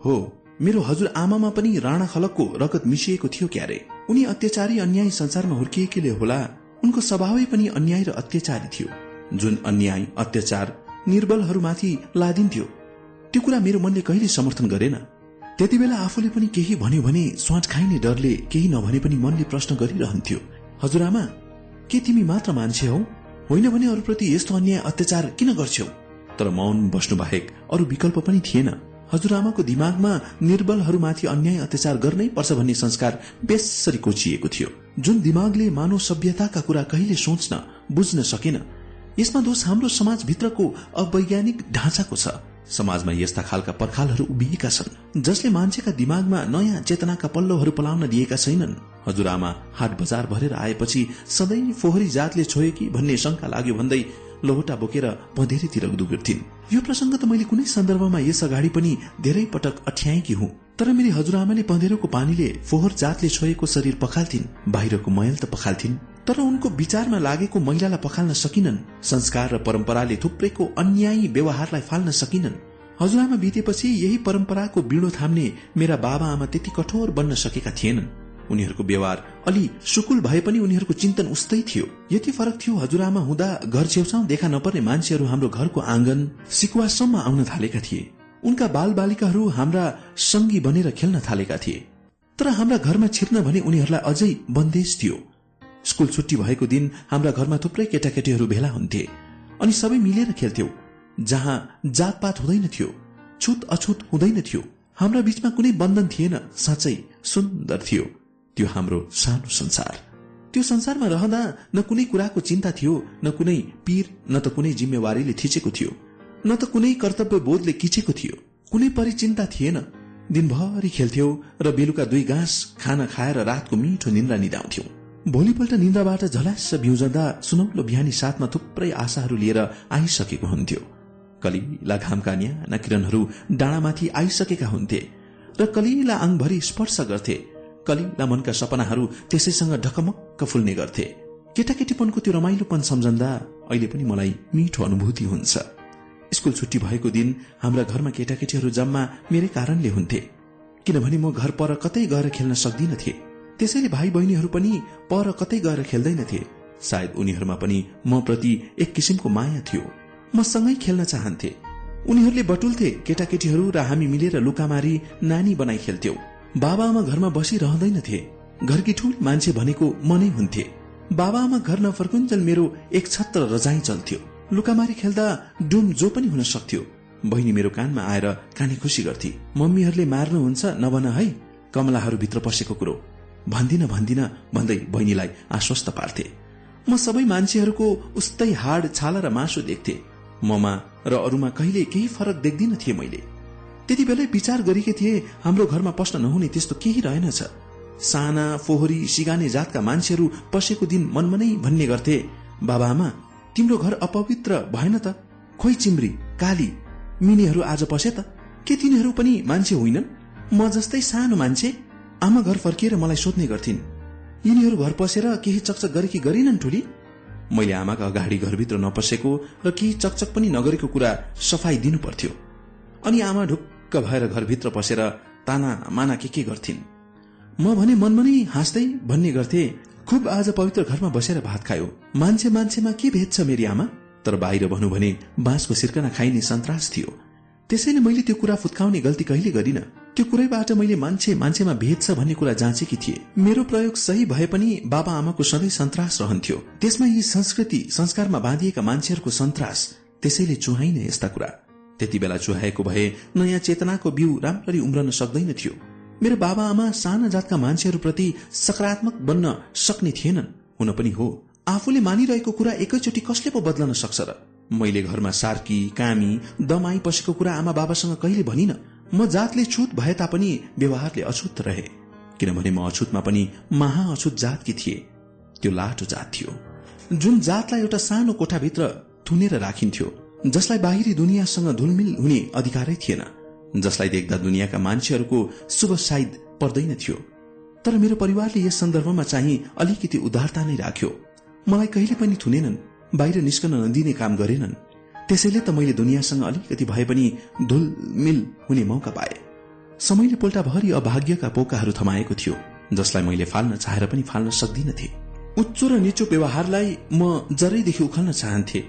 हो मेरो हजुर आमामा पनि राणा खलकको रगत मिसिएको थियो क्यारे। उनी अत्याचारी अन्याय संसारमा हुर्किएकीले होला। उनको स्वभावै पनि अन्याय र अत्याचारी थियो। जुन अन्याय अत्याचार निर्बलहरूमाथि लादिन्थ्यो त्यो कुरा मेरो मनले कहिले समर्थन गरेन। त्यति बेला आफूले पनि केही भन्यो भने स्वाट खाइने डरले केही नभने पनि मनले प्रश्न गरिरहन्थ्यो। हजुरआमा के तिमी मात्र मान्छे हौ? होइन भने अरूप्रति यस्तो अन्याय अत्याचार किन गर्छौ? तर मौन बस्नु बाहेक अरू विकल्प पनि थिएन। हजुरआमाको दिमागमा निर्बलहरूमाथि अन्याय अत्याचार गर्नै पर्छ भन्ने संस्कार बेसरी कोचिएको थियो। जुन दिमागले मानव सभ्यताका कुरा कहिले सोच्न बुझ्न सकेन यसमा दोष हाम्रो समाजभित्रको अवैज्ञानिक ढाँचाको छ। समाजमा यस्ता खालका पर्खालहरू उभिएका छन् जसले मान्छेका दिमागमा नयाँ चेतनाका पल्लोहरू पलाउन दिएका छैनन्। हजुरआमा हाट बजार भरेर आएपछि सधैँ फोहरी जातले छोए कि भन्ने शंका लाग्यो भन्दै लोहोटा बोकेर पँधेरीतिर दुबिर्थिन् यो प्रसंग त मैले कुनै सन्दर्भमा यस अगाडि पनि धेरै पटक अठ्याएकी हुँ। तर मेरी हजुरआमाले पँधेरोको पानीले फोहोर जातले छोएको शरीर पखाल्थिन्। बाहिरको मैल त पखाल्थिन्। तर उनको विचारमा लागेको महिलालाई पखाल्न सकिनन्। संस्कार र परम्पराले थुप्रैको अन्यायी व्यवहारलाई फाल्न सकिनन्। हजुरआमा बितेपछि यही परम्पराको बिडो थाम्ने मेरा बाबा आमा त्यति कठोर बन्न सकेका थिएनन्। उनीहरूको व्यवहार। अलि सुकुल भए पनि उनीहरूको चिन्तन उस्तै थियो। यति फरक थियो हजुरआमा हुँदा घर छेउछाउ देखा नपर्ने मान्छेहरू हाम्रो घरको आँगन सिकुवासम्म आउन थालेका थिए। उनका बाल बालिकाहरू हाम्रा सङ्गी बनेर खेल्न थालेका थिए। तर हाम्रा घरमा छिर्न भने उनीहरूलाई अझै बन्देश थियो। स्कूल छुट्टी भएको दिन हाम्रा घरमा थुप्रै केटाकेटीहरू भेला हुन्थे अनि सबै मिलेर खेल्थ्यौ जहाँ जातपात हुँदैन थियो छुत अछुत हुँदैन थियो। हाम्रा बीचमा कुनै बन्धन थिएन साँच्चै सुन्दर थियो। त्यो हाम्रो सानो संसार। त्यो संसारमा रहँदा न कुनै कुराको चिन्ता थियो न कुनै पीर न त कुनै जिम्मेवारीले थिचेको थियो न त कुनै कर्तव्य बोधले किचेको थियो कुनै परिचिन्ता थिएन। दिनभरि खेल्थ्यौ र बेलुका दुई घाँस खाना खाएर रातको मिठो निन्द्रा निदाउँथ्यौं। भोलिपल्ट निन्द्राबाट झलास बिउजँदा सुनौलो बिहानी साथमा थुप्रै आशाहरू लिएर आइसकेको हुन्थ्यो। कलिला घामका न्याना किरणहरू डाँडामाथि आइसकेका हुन्थे र कलिला आङभरि स्पर्श गर्थे। कलिला मनका सपनाहरू त्यसैसँग ढकमक्क फुल्ने गर्थे। केटाकेटीपनको त्यो रमाइलोपन सम्झन्दा अहिले पनि मलाई मिठो अनुभूति हुन्छ। स्कूल छुट्टी भएको दिन हाम्रा घरमा केटाकेटीहरू जम्मा मेरै कारणले हुन्थे। किनभने म घर पर कतै गएर खेल्न सक्दिनथे। त्यसैले भाइ बहिनीहरू पनि पर कतै गएर खेल्दैनथे। सायद उनीहरूमा पनि म प्रति एक किसिमको माया थियो। म सँगै खेल्न चाहन्थे। उनीहरूले बटुल्थे केटाकेटीहरू र हामी मिलेर लुकामारी नानी बनाई खेल्थ्यौ बाबाआमा घरमा बसिरहँदैनथे घरकी ठूल मान्छे भनेको मनै हुन्थे। बाबाआमा घर नफर्कुन्जेल मेरो एक छत्र रजाई चल्थ्यो लुकामारी खेल्दा डुम जो पनि हुन सक्थ्यो। बहिनी मेरो कानमा आएर काने खुसी गर्थे। मम्मीहरूले मार्नुहुन्छ नभन है कमलाहरू भित्र पसेको कुरो। भन्दिन भन्दिन भन्दै बहिनीलाई आश्वस्त पार्थे। म सबै मान्छेहरूको उस्तै हाड छाला र मासु देख्थे। ममा र अरूमा कहिले केही फरक देख्दिन थिए मैले। त्यति बेलै विचार गरेकै थिए हाम्रो घरमा पस्न नहुने त्यस्तो केही रहेनछ साना फोहोरी सिगाने जातका मान्छेहरू पसेको दिन मनमनै भन्ने गर्थे बाबाआमा तिम्रो घर अपवित्र भएन त? खोइ चिम्री काली मिनीहरू आज पसे त? के तिनीहरू पनि मान्छे होइनन्? म जस्तै सानो मान्छे आमा घर फर्किएर मलाई सोध्ने गर्थिन्। यिनीहरू घर पसेर केही चकचक गरे कि गरिनन् ठुली? मैले आमाका अगाडि घरभित्र नपसेको र केही चकचक पनि नगरेको कुरा सफाई दिनु पर्थ्यो। अनि आमा ढुक्क भएर घरभित्र पसेर ताना माना के के गर्थिन्। म भने मनमा हाँस्दै भन्ने गर्थे खुब आज पवित्र घरमा बसेर भात खायो। मान्छे मान्छेमा के भेद छ मेरी आमा? तर बाहिर भनौँ भने बाँसको सिर्कना खाइने सन्तास थियो। त्यसैले मैले त्यो कुरा फुत्काउने गल्ती कहिले गरिन। त्यो कुरैबाट मैले मान्छे मान्छेमा भेद छ भन्ने कुरा जाँचेकी थिए। मेरो प्रयोग सही भए पनि बाबा आमाको सधैँ सन्तास रहन्थ्यो। त्यसमा यी संस्कृति संस्कारमा बाँधिएका मान्छेहरूको सन्तास त्यसैले चुहाइने यस्ता कुरा। त्यति बेला चुहाएको भए नयाँ चेतनाको बिउ राम्ररी उम्रन सक्दैन थियो। मेरो बाबा आमा साना जातका मान्छेहरूप्रति सकारात्मक बन्न सक्ने थिएनन्। हुन पनि हो। आफूले मानिरहेको कुरा एकैचोटि कसले पो बदलन सक्छ र? मैले घरमा सार्की कामी दमाई पसेको कुरा आमा बाबासँग कहिले भनिन। म जातले छुत भए तापनि व्यवहारले अछुत रहे। किनभने म अछुतमा पनि महा अछुत जातकी थिए। त्यो लाटो जात थियो। जुन जातलाई एउटा सानो कोठाभित्र थुनेर राखिन्थ्यो जसलाई बाहिरी दुनियाँसँग धुलमिल हुने अधिकारै थिएन जसलाई देख्दा दुनियाँका मान्छेहरूको शुभ साइद पर्दैन थियो। तर मेरो परिवारले यस सन्दर्भमा चाहिँ अलिकति उदारता नै राख्यो। मलाई कहिले पनि थुनेनन् बाहिर निस्कन नदिने काम गरेनन्। त्यसैले त मैले दुनियाँसँग अलिकति भए पनि धुलमिल हुने मौका पाए। समयले पोल्टाभरि अभाग्यका पोकाहरू थमाएको थियो जसलाई मैले फाल्न चाहेर पनि फाल्न सक्दिनथे उच्चो र निचो व्यवहारलाई म जरैदेखि उखल्न चाहन्थे।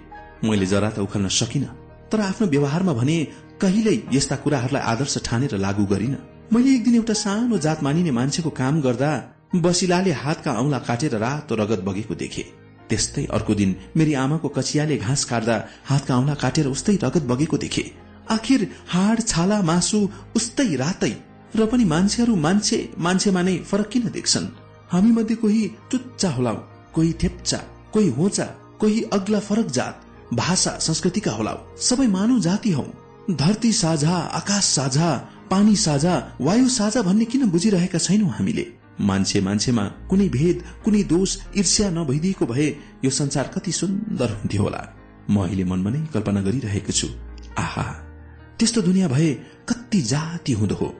मैले जरा त उखल्न सकिन तर आफ्नो व्यवहारमा भने कहिल्यै यस्ता कुराहरूलाई आदर्श ठानेर लागू गरिन। मैले एक दिन एउटा सानो जात मानिने मान्छेको काम गर्दा बसिलाले हातका औंला काटेर रातो रगत बगेको देखे। त्यस्तै अर्को दिन मेरी आमाको कचियाले घाँस काट्दा हातका औंला काटेर उस्तै रगत बगेको देखे। आखिर हाड छाला मासु उस्तै रातै र पनि मान्छेहरू मान्छे मान्छेमा नै फरक किन देख्छन्? हामी मध्ये कोही चुच्चा होलाउ कोही थेप्चा कोही होचा कोही अग्ला फरक जात। भाषा संस्कृतिका होलाउ। सबै मानव जाति हौ। धरती साझा आकाश साझा पानी साझा वायु साझा भन्ने किन बुझिरहेका छैनौ हामीले? मान्छे मान्छेमा कुनै भेद कुनै दोष ईर्ष्या नभइदिएको भए यो संसार कति सुन्दर हुन्थ्यो होला। म अहिले मनमा नै कल्पना गरिरहेको छु। आहा! त्यस्तो दुनियाँ भए कति जाति हुँदो हो।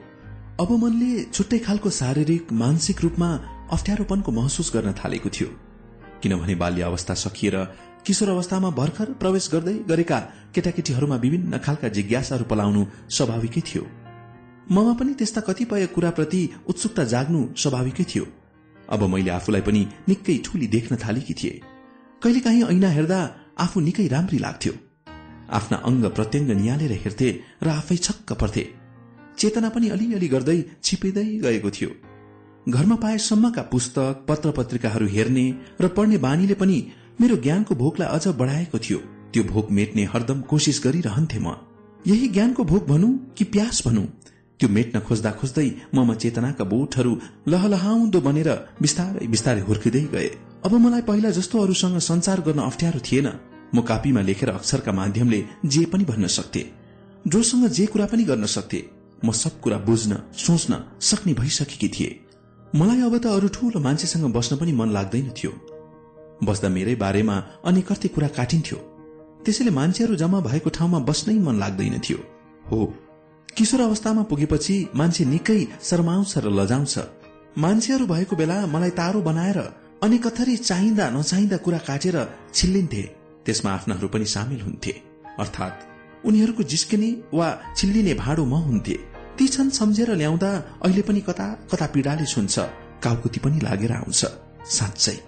अब मनले छुट्टै खालको शारीरिक मानसिक रूपमा अप्ठ्यारोपनको महसुस गर्न थालेको थियो। किनभने बाल्य अवस्था सकिएर किशोर अवस्थामा भर्खर प्रवेश गर्दै गरेका केटाकेटीहरूमा विभिन्न खालका जिज्ञासाहरू पलाउनु स्वाभाविकै थियो। ममा पनि त्यस्ता कतिपय कुराप्रति उत्सुकता जाग्नु स्वाभाविकै थियो। अब मैले आफूलाई पनि निकै ठूली देख्न थालेकी थिए। कहिलेकाहीँ ऐना हेर्दा आफू निकै राम्री लाग्थ्यो। आफ्ना अंग प्रत्यङ्ग निहालेर हेर्थे र आफै छक्क पर्थे। चेतना पनि अलिअलि गर्दै छिपिँदै गएको थियो। घरमा पाएसम्मका पुस्तक पत्र पत्रिकाहरू हेर्ने र पढ्ने बानीले पनि मेरो ज्ञानको भोकलाई अझ बढाएको थियो। त्यो भोक मेट्ने हरदम कोसिस गरिरहन्थे म। यही ज्ञानको भोक भनौं कि प्यास भनौं? त्यो मेट्न खोज्दा खोज्दै ममा चेतनाका बोटहरू लहलहाउँदो बनेर बिस्तारै बिस्तारै हुर्किँदै गए। अब मलाई पहिला जस्तो अरूसँग संचार गर्न अप्ठ्यारो थिएन। म कापीमा लेखेर अक्षरका माध्यमले जे पनि भन्न सक्थे। जोसँग जे कुरा पनि गर्न सक्थे। म सब कुरा बुझ्न सोच्न सक्ने भइसकेकी थिए। मलाई अब त अरू ठूलो मान्छेसँग बस्न पनि मन लाग्दैन थियो। बस्दा मेरै बारेमा अनेकर्थी कुरा काटिन्थ्यो। त्यसैले मान्छेहरू जम्मा भएको ठाउँमा बस्नै मन लाग्दैन थियो। हो किशोर अवस्थामा पुगेपछि मान्छे निकै शर्माउँछ र लजाउँछ। मान्छेहरू भएको बेला मलाई तारो बनाएर अनि कथरी चाहिँदा नचाहिँदा कुरा काटेर छिल्लिन्थे। त्यसमा आफ्नाहरू पनि सामेल हुन्थे। अर्थात् उनीहरूको जिस्किने वा छिल्लिने भाँडो म हुन्थे। ती छन् सम्झेर ल्याउँदा अहिले पनि कता कता पीड़ाले छुन्छ काउकुती पनि लागेर आउँछ। साँच्चै।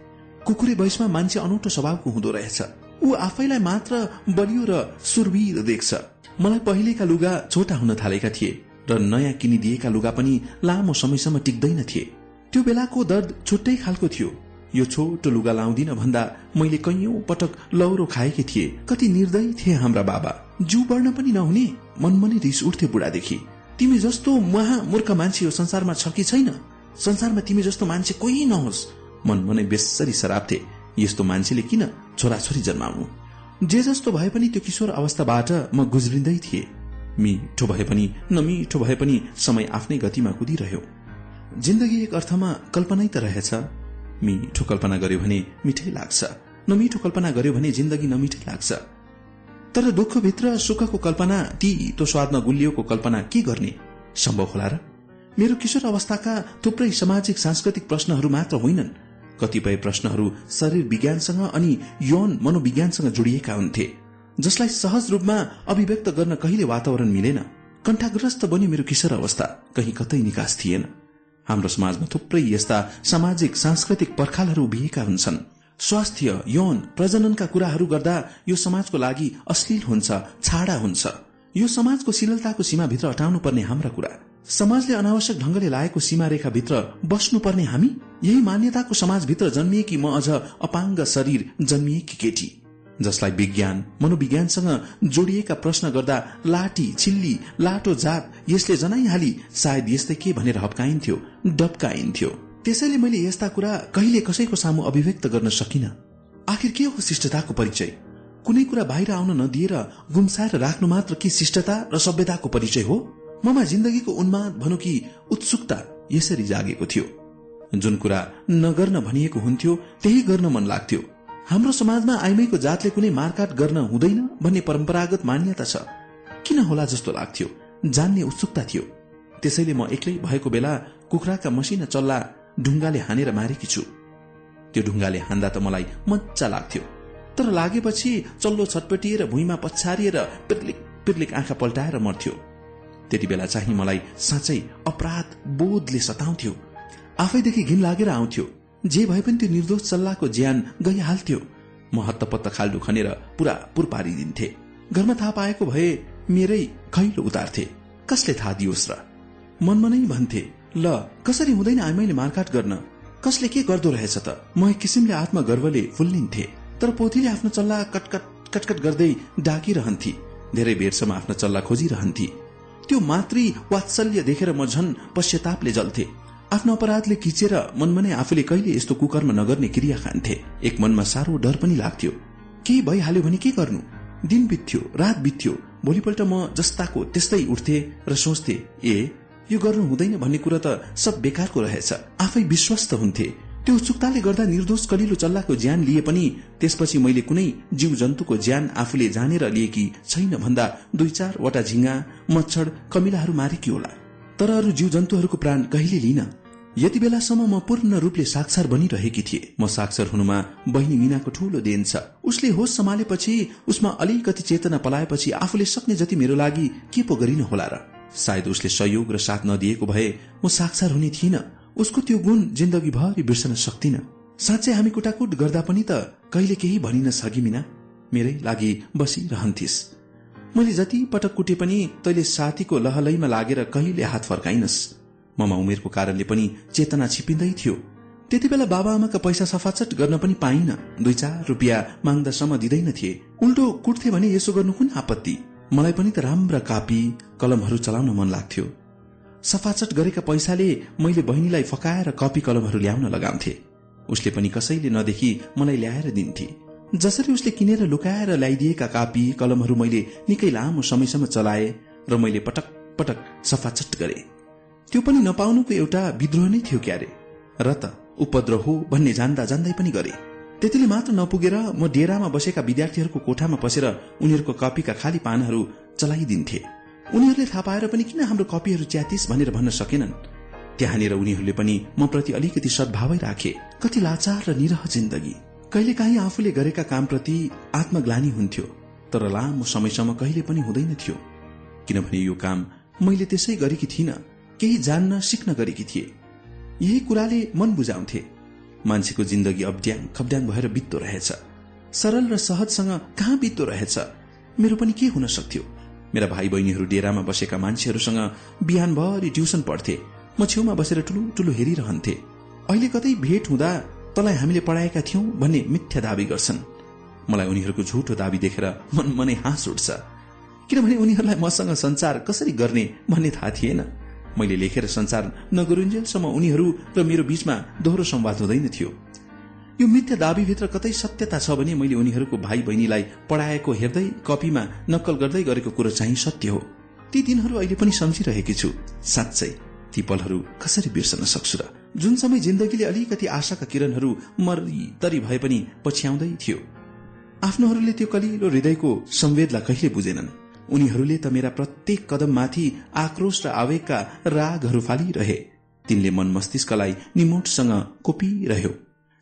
कुकुरे वयसमा मान्छे अनौठो स्वभावको हुँदो रहेछ। ऊ आफैलाई मात्र बलियो र सुरवीर देख्छ। मलाई पहिलेका लुगा छोटा हुन थालेका थिए र नयाँ किनिदिएका लुगा पनि लामो समयसम्म टिक्दैन थिए। त्यो बेलाको दर्द छुट्टै खालको थियो। यो छोटो लुगा लाउँदिन भन्दा मैले कैयौं पटक लौरो खाएकी थिए। कति निर्दय थिए हाम्रा बाबा। जू बढ्न पनि नहुने मनमनी रिस उठ्थ्यो बुढादेखि। तिमी जस्तो महा मूर्ख मान्छे यो संसारमा छ कि छैन? संसारमा तिमी जस्तो मान्छे कोही नहोस्। मनमनै बेसरी सराप्थे यस्तो मान्छेले किन छोराछोरी जन्माउनु? जे जस्तो भए पनि त्यो किशोर अवस्थाबाट म गुज्रिँदै थिए। मिठो भए पनि नमिठो भए पनि समय आफ्नै गतिमा कुदिरह्यो। जिन्दगी एक अर्थमा कल्पनै त रहेछ। मिठो कल्पना गर्यो भने मिठै लाग्छ। नमिठो कल्पना गर्यो भने जिन्दगी नमिठै लाग्छ। तर दुःखभित्र सुखको कल्पना ती तो स्वादमा गुलियोको कल्पना के गर्ने? सम्भव होला र? मेरो किशोर अवस्थाका थुप्रै सामाजिक सांस्कृतिक प्रश्नहरू मात्र होइनन्। कतिपय प्रश्नहरू शरीर विज्ञानसँग अनि यौन मनोविज्ञानसँग जोडिएका हुन्थे जसलाई सहज रूपमा अभिव्यक्त गर्न कहिले वातावरण मिलेन। कण्ठाग्रस्त बन्यो मेरो किशोर अवस्था कहीँ कतै निकास थिएन। हाम्रो समाजमा थुप्रै यस्ता सामाजिक सांस्कृतिक पर्खालहरू उभिएका हुन्छन्। स्वास्थ्य यौन प्रजननका कुराहरू गर्दा यो समाजको लागि अश्लील हुन्छ छाडा हुन्छ। यो समाजको शीलताको सीमाभित्र हटाउनु पर्ने हाम्रा कुरा। समाजले अनावश्यक ढंगले लागेको सीमा रेखाभित्र बस्नुपर्ने हामी? यही मान्यताको समाजभित्र जन्मिएकी म अझ अपाङ्ग शरीर जन्मिएकी केटी? जसलाई विज्ञान मनोविज्ञानसँग जोडिएका प्रश्न गर्दा लाठी छिल्ली लाटो जात यसले जनाइहाली सायद यस्तै के भनेर हप्काइन्थ्यो डप्काइन्थ्यो। त्यसैले मैले यस्ता कुरा कहिले कसैको सामु अभिव्यक्त गर्न सकिन। आखिर के हो शिष्टताको परिचय? कुनै कुरा बाहिर आउन नदिएर गुम्साएर राख्नु मात्र के शिष्टता र सभ्यताको परिचय हो? ममा जिन्दगीको उन्माद भनौँ कि उत्सुकता यसरी जागेको थियो। जुन कुरा नगर्न भनिएको हुन्थ्यो त्यही गर्न मन लाग्थ्यो। हाम्रो समाजमा आइमैको जातले कुनै मारकाट गर्न हुँदैन भन्ने परम्परागत मान्यता छ। किन होला जस्तो लाग्थ्यो? जान्ने उत्सुकता थियो। त्यसैले म एक्लै भएको बेला कुखुराका मसिना चल्ला ढुङ्गाले हानेर मारेकी छु। त्यो ढुङ्गाले हान्दा त मलाई मजा लाग्थ्यो। तर लागेपछि चल्लो छटपटिएर भुइँमा पछारिएर पिर्लिक पिर्लिक आँखा पल्टाएर मर्थ्यो। त्यति बेला चाहिँ मलाई साँच्चै अपराध बोधले सताउँथ्यो। आफैदेखि घिन लागेर आउँथ्यो। जे भए पनि त्यो निर्दोष चल्लाको ज्यान गइहाल्थ्यो। म हत्तपत्त खाल्डो खनेर पुरा पुर पारिदिन्थे। घरमा थाहा पाएको भए मेरै खैलो उतार्थे। कसले थाहा दियोस् र? मनमा नै भन्थे ल कसरी हुँदैन आमैले मारकाट गर्न? कसले के गर्दो रहेछ त? म एक किसिमले आत्मगर्वले फुल्लिन्थे। तर पोथीले आफ्नो चल्ला कटकट कटकट गर्दै डाकिरहन्थे। धेरै बेरसम्म आफ्नो चल्ला खोजिरहन्थे। त्यो मातृ वात्सल्य देखेर म झन पश्चातापले जल्थे। आफ्नो अपराधले खिचेर मनमा नै आफूले कहिले यस्तो कुकर्म नगर्ने क्रिया खान्थे। एक मनमा साह्रो डर पनि लाग्थ्यो। केही भइहाल्यो भने के गर्नु? दिन बित्थ्यो रात बित्थ्यो। भोलिपल्ट म जस्ताको त्यस्तै उठ्थे र सोच्थे ए यो गर्नु हुँदैन भन्ने कुरा त सब बेकारको रहेछ। आफै विश्वस्त हुन्थे। त्यो उत्सुकताले गर्दा निर्दोष कलिलो चल्लाको ज्यान लिए पनि त्यसपछि मैले कुनै जीव जन्तुको ज्यान आफूले जानेर लिएकी छैन भन्दा दुई चारवटा झिङ्गा मच्छर कमिलाहरू मारेकी होला। तर अरू जीव जन्तुहरूको प्राण कहिले लिन यति बेलासम्म म पूर्ण रूपले साक्षर बनिरहेकी थिए। म साक्षर हुनुमा बहिनी मिनाको ठूलो देन छ। उसले होस सम्हालेपछि उसमा अलिकति चेतना पलाएपछि आफूले सक्ने जति मेरो लागि के पो गरिन होला र। सायद उसले सहयोग र साथ नदिएको भए म साक्षर हुने थिइन। उसको त्यो गुण जिन्दगी भरि बिर्सन सक्दिन साँच्चै हामी कुटाकुट गर्दा पनि त कहिले केही भनिन सकिमिन मेरै लागि बसिरहन्थिस्। मैले जति पटक कुटे पनि तैले साथीको लहलैमा लागेर कहिले हात फर्काइनस्। ममा उमेरको कारणले पनि चेतना छिपिँदै थियो। त्यति बेला बाबा आमाका पैसा सफाचट गर्न पनि पाइन। दुई चार रुपियाँ माग्दासम्म दिँदैन थिए। उल्टो कुट्थे भने यसो गर्नु कुन आपत्ति? मलाई पनि त राम्रा कापी कलमहरू चलाउन मन लाग्थ्यो। सफाचट गरेका पैसाले मैले बहिनीलाई फकाएर कपी कलमहरू ल्याउन लगाउँथे। उसले पनि कसैले नदेखि मलाई ल्याएर दिन्थे। जसरी उसले किनेर लुकाएर ल्याइदिएका कापी कलमहरू मैले निकै लामो समयसम्म चलाए र मैले पटक पटक सफाचट गरे। त्यो पनि नपाउनुको एउटा विद्रोह नै थियो क्यारे। र त उपद्रव हो भन्ने जान्दा जान्दै पनि गरे। त्यतिले मात्र नपुगेर म डेरामा बसेका विद्यार्थीहरूको कोठामा पसेर उनीहरूको कपीका खाली पानहरू चलाइदिन्थे। उनीहरूले थाहा पाएर पनि किन हाम्रो कपीहरू च्यातिस भनेर भन्न सकेनन्? त्यहाँनिर उनीहरूले पनि म प्रति अलिकति सद्भावै राखे। कति लाचार र निरह जिन्दगी। कहिलेकाहीँ आफूले गरेका कामप्रति आत्मग्लानी हुन्थ्यो तर लामो समयसम्म कहिले पनि हुँदैन थियो। किनभने यो काम मैले त्यसै गरेकी थिइनँ केही जान्न सिक्न गरेकी थिए। यही कुराले मन बुझाउँथे। मान्छेको जिन्दगी अब्ड्याङ खब्ड्याङ भएर बित्दो रहेछ। सरल र सहजसँग कहाँ बित्दो रहेछ? मेरो पनि के हुन सक्थ्यो? मेरा भाइ बहिनीहरू डेरामा बसेका मान्छेहरूसँग बिहानभरि ट्युसन पढ्थे। म छेउमा बसेर ठुलो ठुलो हेरिरहन्थे। अहिले कतै भेट हुँदा तँलाई हामीले पढाएका थियौं भन्ने मिथ्या दावी गर्छन्। मलाई उनीहरूको झुटो दावी देखेर मन मनै हाँस उठ्छ। किनभने उनीहरूलाई मसँग संचार कसरी गर्ने भन्ने थाहा थिएन। मैले लेखेर संचार नगरुन्जेलसम्म उनीहरू र मेरो बीचमा दोहोरो संवाद हुँदैन थियो। यो मिथ्या दावीभित्र कतै सत्यता छ भने मैले उनीहरूको भाइ बहिनीलाई पढ़ाएको हेर्दै कपीमा नक्कल गर्दै गरेको कुरो चाहिँ सत्य हो। ती दिनहरू अहिले पनि सम्झिरहेकी छु। साँच्चै ती पलहरू कसरी बिर्सन सक्छु र जुन समय जिन्दगीले अलिकति आशाका किरणहरू मरी तरी भए पनि पछ्याउँदै थियो। आफ्नोहरूले त्यो कलिलो हृदयको संवेदलाई कहिले बुझेनन्। उनीहरूले त मेरा प्रत्येक कदममाथि आक्रोश र आवेगका रागहरू फालिरहे। तिनले मन मस्तिष्कलाई निमोटसँग कोपिरह्यो।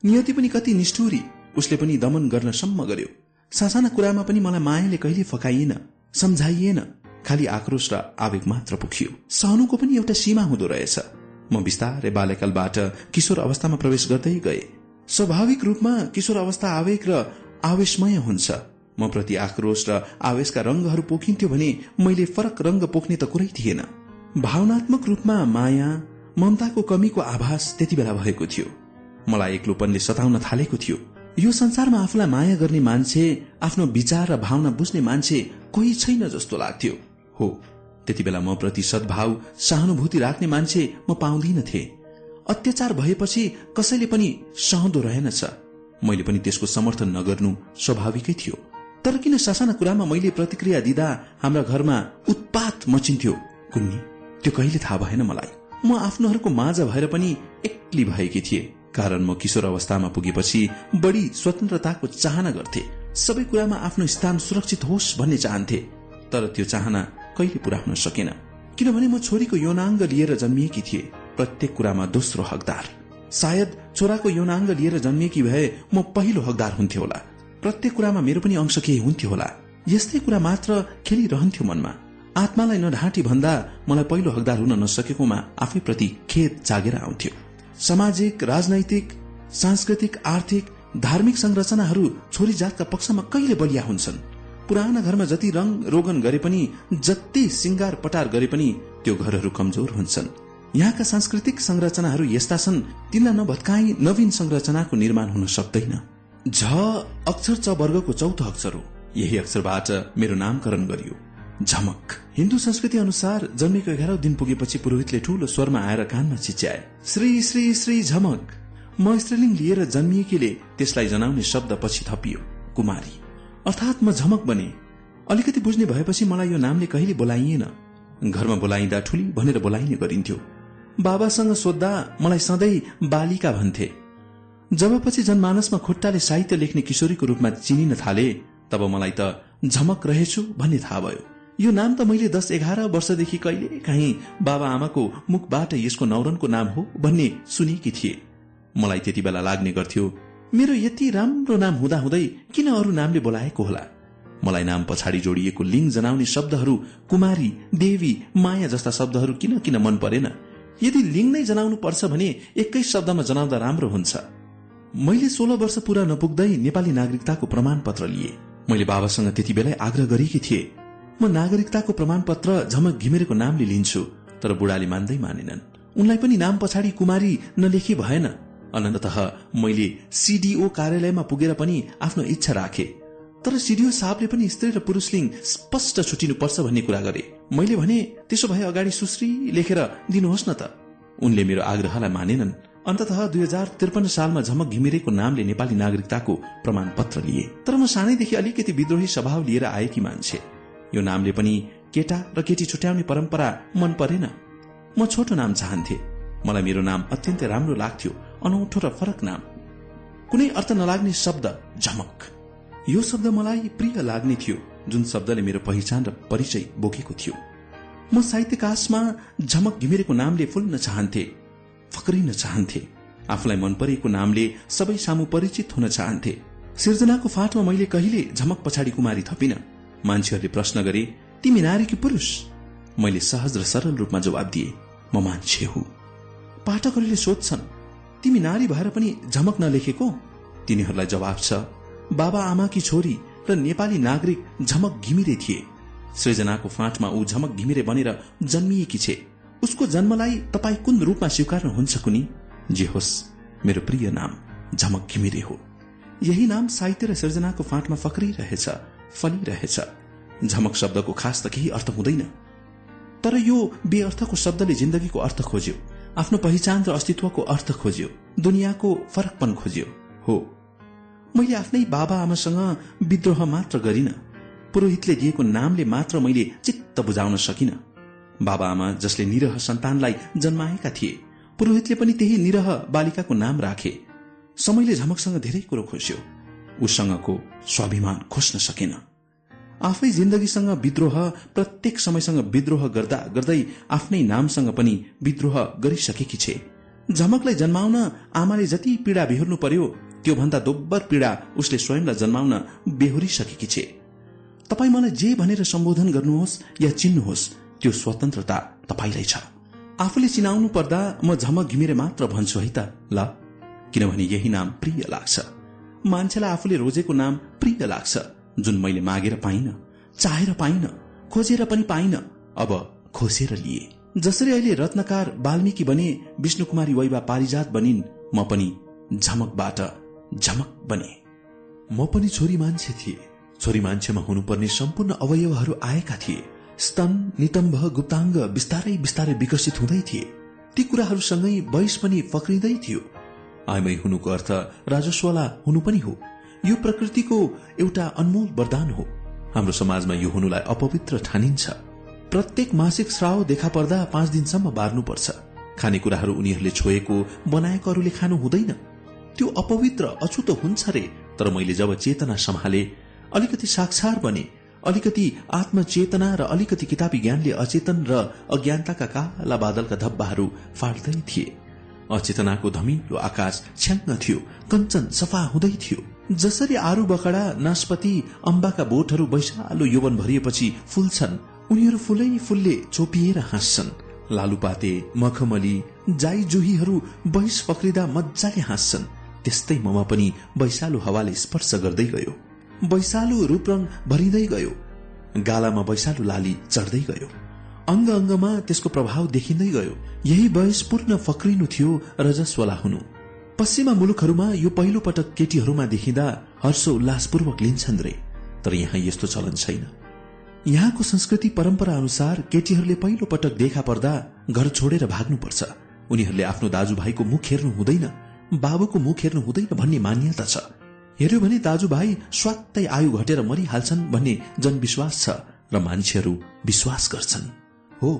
नियति पनि कति निष्ठुरी उसले पनि दमन गर्न सम्म गर्यो। सासाना कुरामा पनि मलाई मायाले कहिले फकाइएन सम्झाइएन खालि आक्रोश र आवेग मात्र पुग्यो। सहनुको पनि एउटा सीमा हुँदो रहेछ। म बिस्तारै बाल्यकालबाट किशोर अवस्थामा प्रवेश गर्दै गए। स्वाभाविक रूपमा किशोर अवस्था आवेग र आवेशमय हुन्छ। म प्रति आक्रोश र आवेशका रंगहरू पोखिन्थ्यो भने मैले फरक रंग पोख्ने त कुरै थिएन। भावनात्मक रूपमा माया ममताको कमीको आभास त्यति बेला भएको थियो। मलाई एक्लोपनले सताउन थालेको थियो। यो संसारमा आफूलाई माया गर्ने मान्छे आफ्नो विचार र भावना बुझ्ने मान्छे कोही छैन जस्तो लाग्थ्यो। हो त्यति बेला म प्रति सद्भाव सहानुभूति राख्ने मान्छे म पाउँदिनथे अत्याचार भएपछि कसैले पनि सहँदो रहेनछ। मैले पनि त्यसको समर्थन नगर्नु स्वाभाविकै थियो। तर किन ससाना कुरामा मैले प्रतिक्रिया दिँदा हाम्रा घरमा उत्पात मचिन्थ्यो? कुन्नी त्यो कहिले थाहा भएन मलाई। म आफ्नोहरूको माझ भएर पनि एक्ली भएकी थिए। कारण म किशोर अवस्थामा पुगेपछि बढ़ी स्वतन्त्रताको चाहना गर्थे। सबै कुरामा आफ्नो स्थान सुरक्षित होस् भन्ने चाहन्थे। तर त्यो चाहना कहिले पूरा हुन सकेन। किनभने म छोरीको यौनाङ्ग लिएर जन्मिएकी थिए। प्रत्येक कुरामा दोस्रो हकदार। सायद छोराको यौनाङ्ग लिएर जन्मिएकी भए म पहिलो हकदार हुन्थ्यो होला। प्रत्येक कुरामा मेरो पनि अंश केही हुन्थ्यो होला। यस्तै कुरा मात्र खेलिरहन्थ्यो मनमा। आत्मालाई नढाँटी भन्दा मलाई पहिलो हकदार हुन नसकेकोमा आफै प्रति खेत जागेर आउँथ्यो। सामाजिक राजनैतिक सांस्कृतिक आर्थिक धार्मिक संरचनाहरू छोरी जातका पक्षमा कहिले बलिया हुन्छन्? पुराना घरमा जति रंग रोगन गरे पनि जति सिंगार पटार गरे पनि त्यो घरहरू कमजोर हुन्छन्। यहाँका सांस्कृतिक संरचनाहरू यस्ता छन् तिनलाई नभत्काई नवीन संरचनाको निर्माण हुन सक्दैन। झ अक्षर च वर्गको चौथो अक्षर हो। यही अक्षरबाट मेरो नामकरण गरियो। झमक। हिन्दू संस्कृति अनुसार जन्मेको एघारौं दिन पुगेपछि पुरोहितले ठूलो स्वरमा आएर कानमा चिच्याए। श्री श्री श्री झमक। म स्त्रीलिङ लिएर जन्मिएकीले त्यसलाई जनाउने शब्द पछि थपियो कुमारी। अर्थात म झमक बने। अलिकति बुझ्ने भएपछि मलाई यो नामले कहिले बोलाइएन। घरमा बोलाइँदा ठुली भनेर बोलाइने गरिन्थ्यो। बाबासँग सोद्धा मलाई सधैँ बालिका भन्थे। जब पछि जनमानसमा खुट्टाले साहित्य लेख्ने किशोरीको रूपमा चिनिन थाले तब मलाई त झमक रहेछु भन्ने थाहा भयो। यो नाम त मैले दस एघार वर्षदेखि कहिले काहीँ बाबा आमाको मुखबाट यसको नौरनको नाम हो भन्ने सुनेकी थिए। मलाई त्यति बेला लाग्ने गर्थ्यो मेरो यति राम्रो नाम हुँदा हुँदै किन अरू नामले बोलाएको होला? मलाई नाम पछाडि जोडिएको लिङ जनाउने शब्दहरू कुमारी देवी माया जस्ता शब्दहरू किन किन मन परेन? यदि लिङ नै जनाउनु पर्छ भने एकै शब्दमा जनाउँदा राम्रो हुन्छ। मैले सोह्र वर्ष पूरा नपुग्दै नेपाली नागरिकताको प्रमाण पत्र लिए। मैले बाबासँग त्यति बेलै आग्रह गरेकी थिए। म नागरिकताको प्रमाण पत्र झमक घिमिरेको नामले लिन्छु तर बुढाले मान्दै मानेनन्। उनलाई पनि नाम पछाडि कुमारी नलेखी भएन। अनन्त मैले सीडीओ कार्यालयमा पुगेर पनि आफ्नो इच्छा राखे। तर सिडिओ साहबले पनि स्त्री र पुरुष लिङ स्पष्ट छुटिनु पर्छ भन्ने कुरा गरे। मैले भने त्यसो भए अगाडि सुश्री लेखेर दिनुहोस् न त। उनले मेरो आग्रहलाई मानेनन्। अन्तत दुई हजार त्रिपन्न सालमा झमक घिमिरेको नामले नेपाली नागरिकताको प्रमाण पत्र लिए। तर म सानैदेखि अलिकति विद्रोही स्वभाव लिएर आएकी मान्छे। यो नामले पनि केटा र केटी छुट्याउने परम्परा मन परेन। म छोटो नाम चाहन्थे। मलाई मेरो नाम अत्यन्तै राम्रो लाग्थ्यो अनौठो र फरक नाम। कुनै अर्थ नलाग्ने शब्द झमक। यो शब्द मलाई प्रिय लाग्ने थियो जुन शब्दले मेरो पहिचान र परिचय बोकेको थियो। म साहित्यकाशमा झमक घिमिरेको नामले फुल्न चाहन्थे फक्रिन चाहन्थे। आफूलाई मन परेको नामले सबै सामु परिचित हुन चाहन्थे। सिर्जनाको फाटमा मैले कहिले झमक पछाडि कुमारी थपिन। मान्छेहरूले प्रश्न गरे तिमी नारी कि पुरुष? मैले सहज र सरल रूपमा जवाब दिए म मान्छे हुँ। पाठकहरूले सोध्छन् तिमी नारी भएर पनि झमक नलेखेको? तिनीहरूलाई जवाब छ बाबा आमाकी छोरी र नेपाली नागरिक झमक घिमिरे थिए। सृजनाको फाँटमा ऊ झमक घिमिरे बनेर जन्मिएकी छे? उसको जन्मलाई तपाईँ कुन रूपमा स्वीकार्नुहुन्छ कुनी? जे होस् मेरो प्रिय नाम झमक घिमिरे हो। यही नाम साहित्य र सृजनाको फाँटमा फक्रिरहेछ। फलिरहेछ। झमक शब्दको खास त केही अर्थ हुँदैन। तर यो बेअर्थको शब्दले जिन्दगीको अर्थ खोज्यो। आफ्नो पहिचान र अस्तित्वको अर्थ खोज्यो। दुनियाँको फरकपन खोज्यो। हो। मैले आफ्नै बाबा आमासँग विद्रोह मात्र गरिन। पुरोहितले दिएको नामले मात्र मैले चित्त बुझाउन सकिन। बाबा आमा जसले निरह सन्तानलाई जन्माएका थिए पुरोहितले पनि त्यही निरह बालिकाको नाम राखे। समयले झमकसँग धेरै कुरो खोज्यो। उसँगको स्वाभिमान खोज्न सकेन। आफै जिन्दगीसँग विद्रोह प्रत्येक समयसँग विद्रोह गर्दा गर्दै आफ्नै नामसँग पनि विद्रोह गरिसकेकी छे। झमकलाई जन्माउन आमाले जति पीड़ा बेहोर्नु पर्यो त्योभन्दा दोब्बर पीड़ा उसले स्वयंलाई जन्माउन बेहोरिसकेकी छे। तपाईँ मलाई जे भनेर सम्बोधन गर्नुहोस् या चिन्नुहोस् त्यो स्वतन्त्रता तपाईँलाई छ। आफूले चिनाउनु पर्दा म झमक घिमिरे मात्र भन्छु है त ल। किनभने यही नाम प्रिय लाग्छ। मान्छेलाई आफूले रोजेको नाम प्रिय लाग्छ जुन मैले मागेर पाइन चाहेर पाइन खोजेर पनि पाइन अब खोसेर लिए। जसरी अहिले रत्नकार वाल्मिकी बने विष्णु कुमारी वैवा पारिजात बनिन् म पनि झमकबाट झमक बने। म पनि छोरी मान्छे थिए। छोरी मान्छेमा हुनुपर्ने सम्पूर्ण अवयवहरू आएका थिए। स्तन नितम्भ गुप्ताङ्ग बिस्तारै बिस्तारै विकसित हुँदै थिए। ती कुराहरूसँगै वयस पनि फक्रिँदै थियो। आयमै हुनुको अर्थ राजस्वला हुनु पनि हो। यो प्रकृतिको एउटा अनमोल वरदान हो। हाम्रो समाजमा यो हुनुलाई अपवित्र ठानिन्छ। प्रत्येक मासिक श्राव देखा पर्दा पाँच दिनसम्म बार्नुपर्छ। खानेकुराहरू उनीहरूले छोएको बनाएकोहरूले खानु हुँदैन। त्यो अपवित्र अछुतो हुन्छ रे तर मैले जब चेतना सम्हाले अलिकति साक्षार बने अलिकति आत्मचेतना र अलिकति किताबी ज्ञानले अचेतन र अज्ञानताका काला बादलका धब्बाहरू फाट्दै थिए। अचेतनाको धमिलो आकाश छ्याङ्ग थियो कञ्चन सफा हुँदै थियो। जसरी आरू बखडा नास्पति अम्बाका बोटहरू वैशालो यौवन भरिएपछि फुल्छन् उनीहरू फुलै फुलले चोपिएर हाँस्छन्। लालुपाते मखमली जाई जुहीहरू बहिस पक्रिँदा मजाले हाँस्छन्। त्यस्तै ममा पनि वैशालु हावाले स्पर्श गर्दै गयो। वैशालु रूपरङ भरिँदै गयो। गालामा वैशालु लाली चढ्दै गयो। अङ्ग अङ्गमा त्यसको प्रभाव देखिँदै गयो। यही वयस पूर्ण फक्रिनु थियो रजस्वला हुनु। पश्चिमा मुलुकहरूमा यो पहिलो पटक केटीहरूमा देखिँदा हर्ष उल्लासपूर्वक लिन्छन् रे। तर यहाँ यस्तो चलन छैन। यहाँको संस्कृति परम्परा अनुसार केटीहरूले पहिलो पटक देखा पर्दा घर छोडेर भाग्नुपर्छ। उनीहरूले आफ्नो दाजुभाइको मुख हेर्नु हुँदैन बाबुको मुख हेर्नु हुँदैन भन्ने मान्यता छ। हेर्यो भने दाजुभाइ स्वात्तै आयु घटेर मरिहाल्छन् भन्ने जनविश्वास छ र मान्छेहरू विश्वास गर्छन्। हो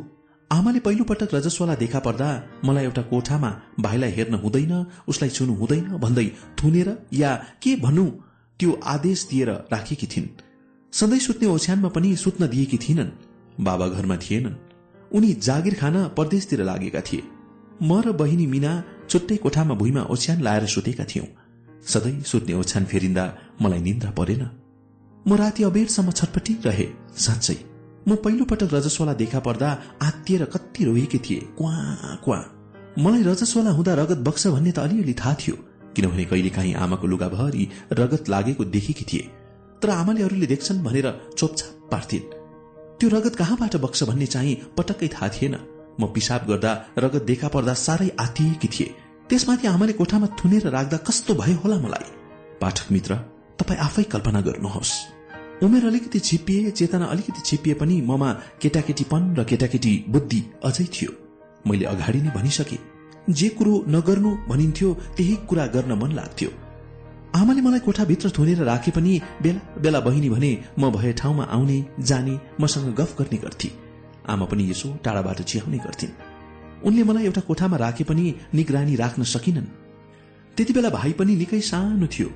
आमाले पहिलो पटक रजस्वला देखा पर्दा मलाई एउटा कोठामा भाइलाई हेर्न हुँदैन उसलाई छुनु हुँदैन भन्दै थुनेर या के भन्नु? त्यो आदेश दिएर राखेकी थिइन्। सधैँ सुत्ने ओछ्यानमा पनि सुत्न दिएकी थिइनन्। बाबा घरमा थिएनन्। उनी जागिर खान परदेशतिर लागेका थिए। म र बहिनी मिना छुट्टै कोठामा भुइँमा ओछ्यान लाएर सुतेका थियौं। सधैँ सुत्ने ओछ्यान फेरिँदा मलाई निन्द्रा परेन। म राति अबेरसम्म छटपटी रहे साँच्चै। म पहिलो पटक रजस्वला देखा पर्दा आत्तिएर कति रोएकी थिए। क्वा क्वा। मलाई रजस्वला हुँदा रगत बक्स भन्ने त अलिअलि थाहा थियो किनभने कहिले काहीँ आमाको लुगाभरि रगत लागेको देखेकी थिए। तर आमाले अरूले देख्छन् भनेर चोपछाप पार्थिन्। त्यो रगत कहाँबाट बक्स भन्ने चाहिँ पटक्कै थाहा थिएन। म पिसाब गर्दा रगत देखा पर्दा साह्रै आत्तिएकी थिए। त्यसमाथि आमाले कोठामा थुनेर राख्दा कस्तो भयो होला मलाई? पाठक मित्र तपाईँ आफै कल्पना गर्नुहोस्। उमेर अलिकति छिपिए चेतना अलिकति छिपिए पनि ममा केटाकेटीपन र केटाकेटी बुद्धि अझै थियो। मैले अगाडि नै भनिसके। जे कुरो नगर्नु भनिन्थ्यो त्यही कुरा गर्न मन लाग्थ्यो। आमाले मलाई कोठाभित्र थुनेर राखे पनि बेला बेला बहिनी भने म भए ठाउँमा आउने जाने मसँग गफ गर्ने गर्थे। आमा पनि यसो टाढाबाट चिहाउने गर्थिन्। उनले मलाई एउटा कोठामा राखे पनि निगरानी राख्न सकिनन्। त्यति बेला भाइ पनि निकै सानो थियो।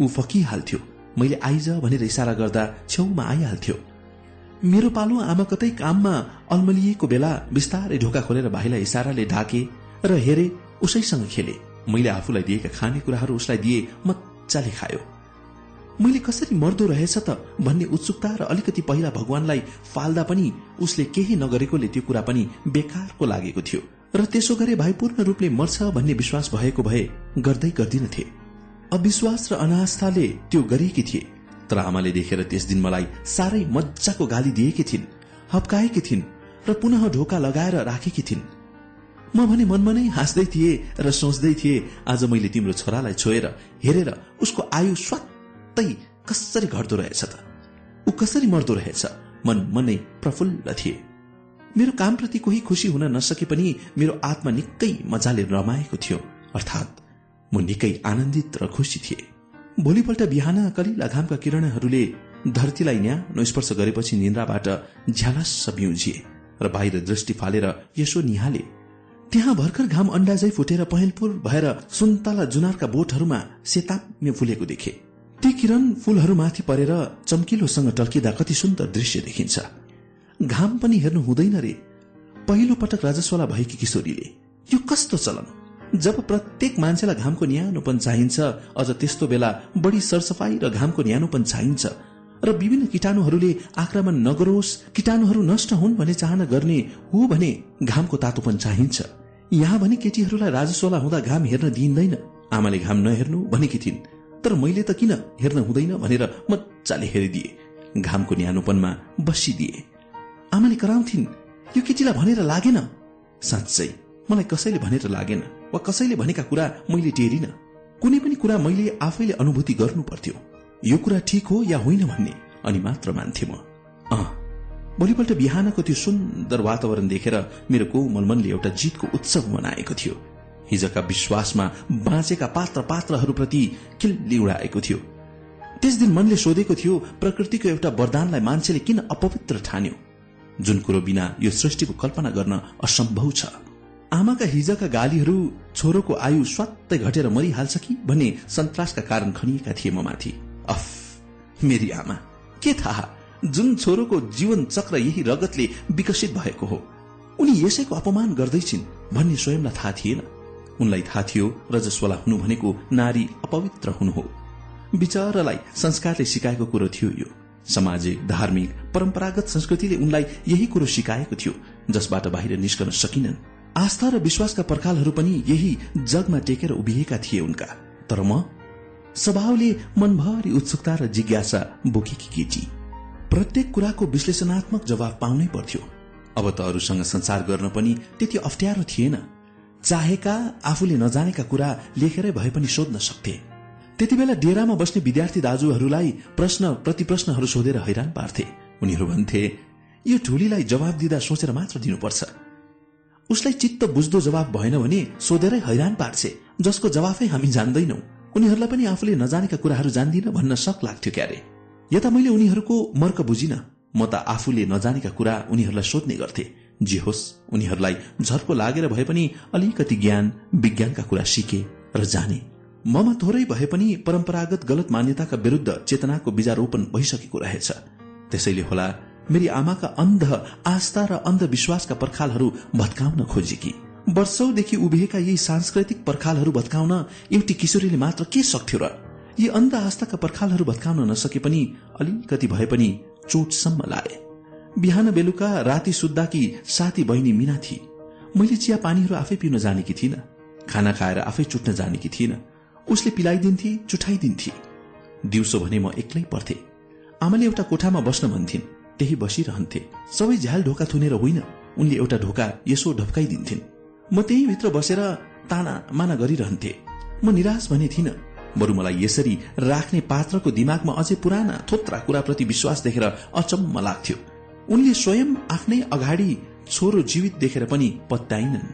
ऊ फकिहाल्थ्यो। मैले आइज भनेर इसारा गर्दा छेउमा आइहाल्थ्यो। मेरो पालो आमा कतै काममा अल्मलिएको बेला बिस्तारै ढोका खोलेर भाइलाई इसाराले ढाके र हेरे उसैसँग खेले। मैले आफूलाई दिएका खानेकुराहरू उसलाई दिए मजाले खायो। मैले कसरी मर्दो रहेछ त भन्ने उत्सुकता र अलिकति पहिला भगवानलाई फाल्दा पनि उसले केही नगरेकोले त्यो कुरा पनि बेकारको लागेको थियो। र त्यसो गरे भाइ पूर्ण रूपले मर्छ भन्ने विश्वास भएको भए गर्दै गर्दिनथे अविश्वास र अनास्थाले त्यो गरेकी थिए। तर आमाले देखेर त्यस दिन मलाई साह्रै मजाको गाली दिएकी थिइन् हप्काएकी थिइन् र पुनः ढोका लगाएर राखेकी थिइन्। म भने मनमा नै हाँस्दै थिए र सोच्दै थिए आज मैले तिम्रो छोरालाई छोएर हेरेर उसको आयु स्वात्तै कसरी घट्दो रहेछ त? ऊ कसरी मर्दो रहेछ? मन मनै प्रफुल्ल थिए। मेरो कामप्रति कोही खुसी हुन नसके पनि मेरो आत्मा निकै मजाले रमाएको थियो। अर्थात् म निकै आनन्दित र खुसी थिए। भोलिपल्ट बिहान कलिला घामका किरणहरूले धरतीलाई न्यानो स्पर्श गरेपछि निन्द्राबाट झ्यालस बिउजिए र बाहिर दृष्टि फालेर यसो निहाले। त्यहाँ भर्खर घाम अन्डाजै फुटेर पहेलपुर भएर सुन्तला जुनारका बोटहरूमा सेताम्य फुलेको देखे। ती किरण फूलहरूमाथि परेर चम्किलोसँग टर्किँदा कति सुन्दर दृश्य देखिन्छ। घाम पनि हेर्नु हुँदैन रे। पहिलो पटक राजस्वला भएकी किशोरीले यो कस्तो चलन? जब प्रत्येक मान्छेलाई घामको न्यानोपन चाहिन्छ अझ त्यस्तो बेला बढी सरसफाई र घामको न्यानोपन चाहिन्छ। र विभिन्न किटाणुहरूले आक्रमण नगरोस् किटाणुहरू नष्ट हुन् भन्ने चाहना गर्ने हो भने घामको तातोपन चाहिन्छ। यहाँ भने केटीहरूलाई राजस्वला हुँदा घाम हेर्न दिइँदैन। आमाले घाम नहेर्नु भनेकी थिइन्। तर मैले त किन हेर्न हुँदैन भनेर मजाले हेरिदिए। घामको न्यानोपनमा बसिदिए। आमाले कराउँथिन् यो केटीलाई भनेर लागेन? साँच्चै मलाई कसैले भनेर लागेन। वा कसैले भनेका कुरा मैले टेरिन। कुनै पनि कुरा मैले आफैले अनुभूति गर्नु पर्थ्यो। यो कुरा ठिक हो या होइन भन्ने अनि मात्र मान्थे म। भोलिपल्ट बिहानको त्यो सुन्दर वातावरण देखेर मेरो कोमल मनले एउटा जितको उत्सव मनाएको थियो। हिजका विश्वासमा बाँचेका पात्र पात्रहरूप्रति किल्ली उडाएको थियो। त्यस दिन मनले सोधेको थियो प्रकृतिको एउटा वरदानलाई मान्छेले किन अपवित्र ठान्यो? जुन कुरो बिना यो सृष्टिको कल्पना गर्न असम्भव छ। आमाका हिजका गालीहरू छोरोको आयु स्वात्तै घटेर मरिहाल्छ कि भन्ने सन्तासका कारण खनिएका थिए म माथि। अफ मेरी आमा के थाहा? जुन छोरोको जीवन चक्र यही रगतले विकसित भएको हो उनी यसैको अपमान गर्दैछिन् भन्ने स्वयंलाई थाहा थिएन। उनलाई थाहा थियो रजस्वला हुनु भनेको नारी अपवित्र हुनु हो। विचारलाई संस्कारले सिकाएको कुरो थियो यो। सामाजिक धार्मिक परम्परागत संस्कृतिले उनलाई यही कुरो सिकाएको थियो जसबाट बाहिर निस्कन सकिनन्। आस्था र विश्वासका पर्खालहरू पनि यही जगमा टेकेर उभिएका थिए उनका। तर म स्वभावले मनभरि उत्सुकता र जिज्ञासा बोकेकी केटी। प्रत्येक कुराको विश्लेषणात्मक जवाब पाउनै पर्थ्यो। अब त अरूसँग संसार गर्न पनि त्यति अप्ठ्यारो थिएन। चाहेका आफूले नजानेका कुरा लेखेरै भए पनि सोध्न सक्थे। त्यति बेला डेरामा बस्ने विद्यार्थी दाजुहरूलाई प्रश्न प्रतिप्रश्नहरू सोधेर हैरान पार्थे। उनीहरू भन्थे यो ढुलीलाई जवाब दिँदा सोचेर मात्र दिनुपर्छ। उसलाई चित्त बुझ्दो जवाब भएन भने सोधेरै हैरान पार्छ जसको जवाफै हामी जान्दैनौ। उनीहरूलाई पनि आफूले नजानेका कुराहरू जान्दिन भन्न सक लाग्थ्यो क्यारे। यता मैले उनीहरूको मर्क बुझिन म त आफूले नजानेका कुरा उनीहरूलाई सोध्ने गर्थे। जे होस् उनीहरूलाई झर्को लागेर भए पनि अलिकति ज्ञान विज्ञानका कुरा सिके र जाने। ममा थोरै भए पनि परम्परागत गलत मान्यताका विरूद्ध चेतनाको बीजारोपण भइसकेको रहेछ। त्यसैले होला मेरी आमाका अन्ध आस्था र अन्धविश्वासका पर्खालहरू भत्काउन खोजेकी वर्षौदेखि उभिएका यी सांस्कृतिक पर्खालहरू भत्काउन एउटी किशोरीले मात्र के सक्थ्यो र? यी अन्ध आस्थाका पर्खालहरू भत्काउन नसके पनि अलिकति भए पनि चोटसम्म लाए। बिहान बेलुका राति सुत्दाकी साथी बहिनी मिना थिए मैले चिया पानीहरू आफै पिउन जानेकी थिइन? खाना खाएर आफै चुट्न जानेकी थिइन? उसले पिलाइदिन्थे चुठाइदिन्थे। दिउँसो भने म एक्लै पर्थे आमाले एउटा कोठामा बस्न भन्थिन्। त्यही बसिरहन्थे। सबै झ्याल ढोका थुनेर होइन उनले एउटा ढोका यसो ढप्काइदिन्थिन्। म त्यही भित्र बसेर ताना माना गरिरहन्थे। म निराश भने थिइन बरु मलाई यसरी राख्ने पात्रको दिमागमा अझै पुराना थोत्रा कुराप्रति विश्वास देखेर अचम्म लाग्थ्यो। उनले स्वयं आफ्नै अगाडि छोरो जीवित देखेर पनि पत्याइनन्।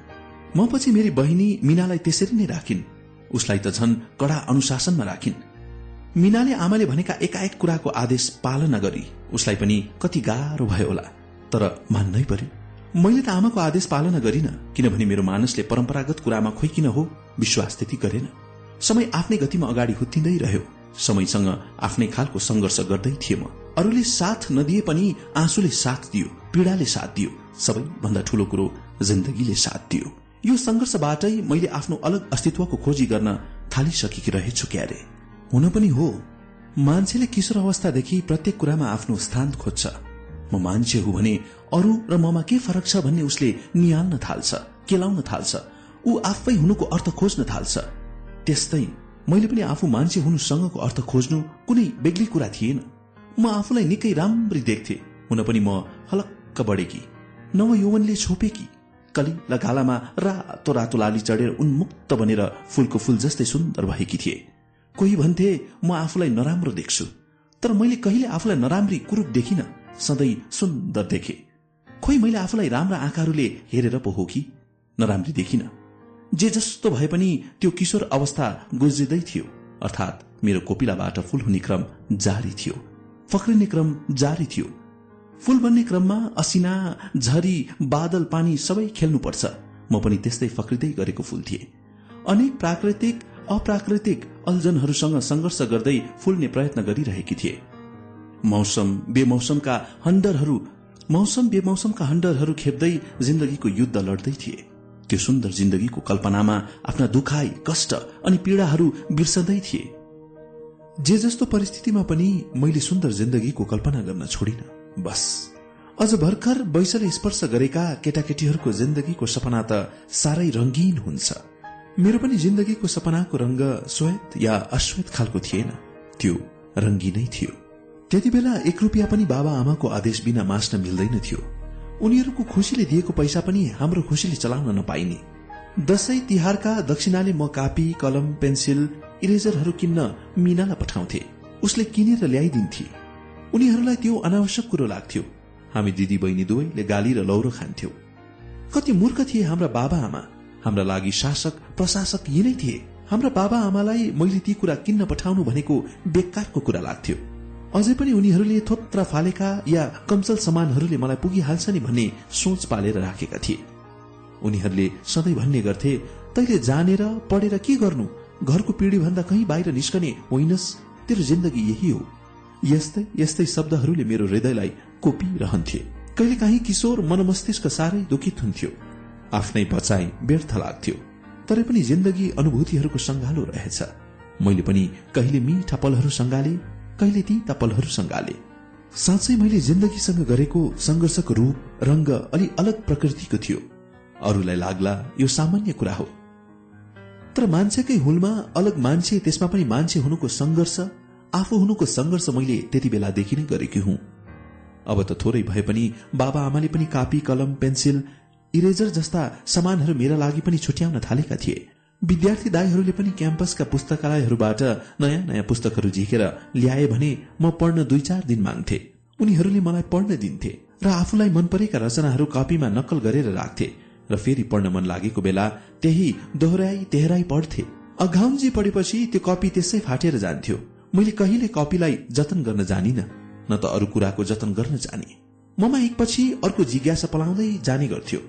म पछि मेरी बहिनी मिनालाई त्यसरी नै राखिन्। उसलाई त झन कडा अनुशासनमा राखिन्। मिनाले आमाले भनेका एकाएक कुराको आदेश पालना गरी उसलाई पनि कति गाह्रो भयो होला। तर मान्नै पर्यो। मैले त आमाको आदेश पालना गरिन किनभने मेरो मानसले परम्परागत कुरामा खोइ किन हो विश्वास त्यति गरेन। समय आफ्नै गतिमा अगाडि हुत्तिँदै रह्यो। समयसँग आफ्नै खालको संघर्ष गर्दै थिए म। अरूले साथ नदिए पनि आँसुले साथ दियो पीड़ाले साथ दियो सबैभन्दा ठूलो कुरो जिन्दगीले साथ दियो। यो संघर्षबाटै मैले आफ्नो अलग अस्तित्वको खोजी गर्न थालिसकेकी रहेछु क्यारे। हुन पनि हो। मान्छेले किशोर अवस्थादेखि प्रत्येक कुरामा आफ्नो स्थान खोज्छ। म मान्छे हुँ भने अरू र ममा के फरक छ भन्ने उसले निहाल्न थाल्छ केलाउन थाल्छ। ऊ आफै हुनुको अर्थ खोज्न थाल्छ। त्यस्तै मैले पनि आफू मान्छे हुनुसँगको अर्थ खोज्नु कुनै बेग्ली कुरा थिएन। म आफूलाई निकै राम्री देख्थे। हुन पनि म हलक्क बढेकी। नव यौवनले छोपेकी। कली र गालामा रातो रातो लाली चढेर उन्मुक्त बनेर फूलको फूल जस्तै सुन्दर भएकी थिए। कोही भन्थे म आफूलाई नराम्रो देख्छु। तर मैले कहिले आफूलाई नराम्री कुरूप देखिन सधैँ सुन्दर देखे। खोइ मैले आफूलाई राम्रा आँखाहरूले हेरेर पो हो कि? नराम्री देखिन। जे जस्तो भए पनि त्यो किशोर अवस्था गुज्रिँदै थियो अर्थात् मेरो कोपिलाबाट फूल हुने क्रम जारी थियो। फक्रिने क्रम जारी थियो। फूल बन्ने क्रममा असिना झरी बादल पानी सबै खेल्नुपर्छ। म पनि त्यस्तै फक्रिँदै गरेको फूल थिए। अनेक प्राकृतिक अप्राकृतिक अल्झनहरूसँग संघर्ष गर्दै फुल्ने प्रयत्न गरिरहेकी थिए। मौसम बेमौसमका हण्डरहरू मौसम बेमौसमका हण्डरहरू खेप्दै जिन्दगीको युद्ध लड्दै थिए। त्यो सुन्दर जिन्दगीको कल्पनामा आफ्ना दुखाई कष्ट अनि पीड़ाहरू बिर्सदै थिए। जे जस्तो परिस्थितिमा पनि मैले सुन्दर जिन्दगीको कल्पना गर्न छोडिन। बस। अझ भर्खर वैशले स्पर्श गरेका केटाकेटीहरूको जिन्दगीको सपना त साह्रै रंगीन हुन्छ। मेरो पनि जिन्दगीको सपनाको रंग श्वेत या अश्वेत खालको थिएन। त्यो रंगीनै थियो। त्यति बेला एक रुपियाँ पनि बाबा आमाको आदेश बिना मास्न मिल्दैन थियो। उनीहरूको खुसीले दिएको पैसा पनि हाम्रो खुसीले चलाउन नपाइने। दशैं तिहारका दक्षिणाले म कापी कलम पेन्सिल इरेजरहरू किन्न मिनालाई पठाउँथे। उसले किनेर ल्याइदिन्थे। उनीहरूलाई त्यो अनावश्यक कुरो लाग्थ्यो। हामी दिदी बहिनी दुवैले गाली र लौरो खान्थ्यौ। कति मूर्ख थिए हाम्रा बाबा आमा। हाम्रा लागि शासक प्रशासक यिनै थिए। हाम्रा बाबा आमालाई मैले ती कुरा किन्न पठाउनु भनेको बेकारको कुरा लाग्थ्यो। अझै पनि उनीहरूले थोत्रा फालेका या कमचल सामानहरूले मलाई पुगिहाल्छ नि भन्ने सोच पालेर राखेका थिए। उनीहरूले सधैँ भन्ने गर्थे तैले जानेर पढेर के गर्नु? घरको पिँढी भन्दा कहीँ बाहिर निस्कने होइनस् तेरो जिन्दगी यही हो। यस्तै यस्तै शब्दहरूले मेरो हृदयलाई कोपिरहन्थे। कहिले काहीँ किशोर मनमस्तिष्क साह्रै दुखित हुन्थ्यो। आफ्नै बचाई व्यर्थ लाग्थ्यो। तरै पनि जिन्दगी अनुभूतिहरूको संगालो रहेछ। मैले पनि कहिले मिठा पलहरू संगाले कहिले ती पलहरू संगाले साँच्चै मैले जिन्दगीसँग गरेको संघर्षको रूप रंग अलि अलग प्रकृतिको थियो। अरूलाई लाग्ला यो सामान्य कुरा हो। तर मान्छेकै हुलमा अलग मान्छे त्यसमा पनि मान्छे हुनुको संघर्ष आफू हुनुको संघर्ष मैले त्यति बेलादेखि नै गरेकी हुँ। अब त थोरै भए पनि बाबा आमाले पनि कापी कलम पेन्सिल इरेजर जस्ता सामानहरू मेरा लागि पनि छुट्याउन थालेका थिए। विद्यार्थी दाईहरूले पनि क्याम्पसका पुस्तकालयहरूबाट नयाँ नयाँ पुस्तकहरू झिकेर ल्याए भने म पढ्न दुई चार दिन माग्थे। उनीहरूले मलाई पढ्न दिन्थे र आफूलाई मन परेका रचनाहरू कपीमा नक्कल गरेर राख्थे र फेरि पढ्न मन लागेको बेला त्यही दोहोऱ्याई तेहराई पढ्थे। अघाउजी पढेपछि त्यो कपी त्यसै फाटेर जान्थ्यो। मैले कहिले कपीलाई जतन गर्न जानिन न त अरू कुराको जतन गर्न जाने। ममा एकपछि अर्को जिज्ञासा पलाउँदै जाने गर्थ्यो।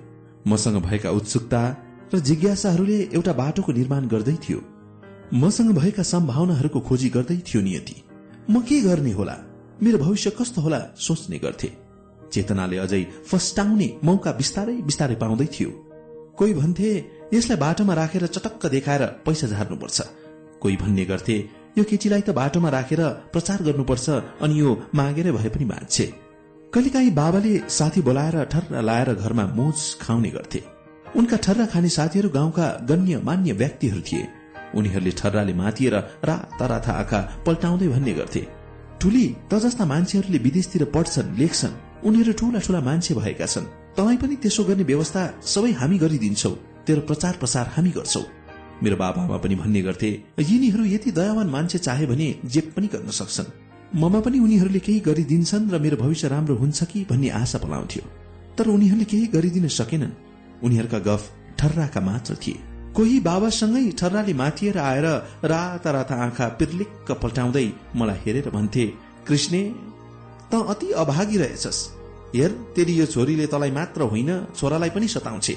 मसँग भएका उत्सुकता र जिज्ञासाहरूले एउटा बाटोको निर्माण गर्दै थियो। मसँग भएका सम्भावनाहरूको खोजी गर्दै थियो नियति। म के गर्ने होला? मेरो भविष्य कस्तो होला सोच्ने गर्थे। चेतनाले अझै फस्टाउने मौका बिस्तारै बिस्तारै पाउँदै थियो। कोही भन्थे यसलाई बाटोमा राखेर चटक्क देखाएर पैसा झार्नुपर्छ। कोही भन्ने गर्थे यो केटीलाई त बाटोमा राखेर प्रचार गर्नुपर्छ अनि यो मागेर भए पनि बाँच्छे कहिलेकाहीँ बाबाले साथी बोलाएर ठर्रा लाएर घरमा मोज खाउने गर्थे। उनका ठर्रा खाने साथीहरू गाउँका गण्य मान्य व्यक्तिहरू थिए। उनीहरूले ठर्राले मातिएर राता राता आँखा पल्टाउँदै भन्ने गर्थे। ठुली त जस्ता मान्छेहरूले विदेशतिर पढ्छन् लेख्छन्। उनीहरू ठूला ठूला मान्छे भएका छन्। तपाईँ पनि त्यसो गर्ने व्यवस्था सबै हामी गरिदिन्छौ। तेरो प्रचार प्रसार हामी गर्छौ। मेरो बाबामा पनि भन्ने गर्थे यिनीहरू यति दयावान मान्छे चाहे भने जे पनि गर्न सक्छन्। ममा पनि उनीहरूले केही गरिदिन्छन् र मेरो भविष्य राम्रो हुन्छ कि भन्ने आशा पलाउँथ्यो। तर उनीहरूले केही गरिदिन सकेनन्। उनीहरूका गफ ठर्राका मात्र थिए। कोही बाबासँगै ठर्राले माथिएर आएर राता राता आँखा पिर्लिक्क पल्टाउँदै मलाई हेरेर भन्थे कृष्ण त अति अभागी रहेछस्। हेर तेरि यो छोरीले तलाई मात्र होइन छोरालाई पनि सताउँछे।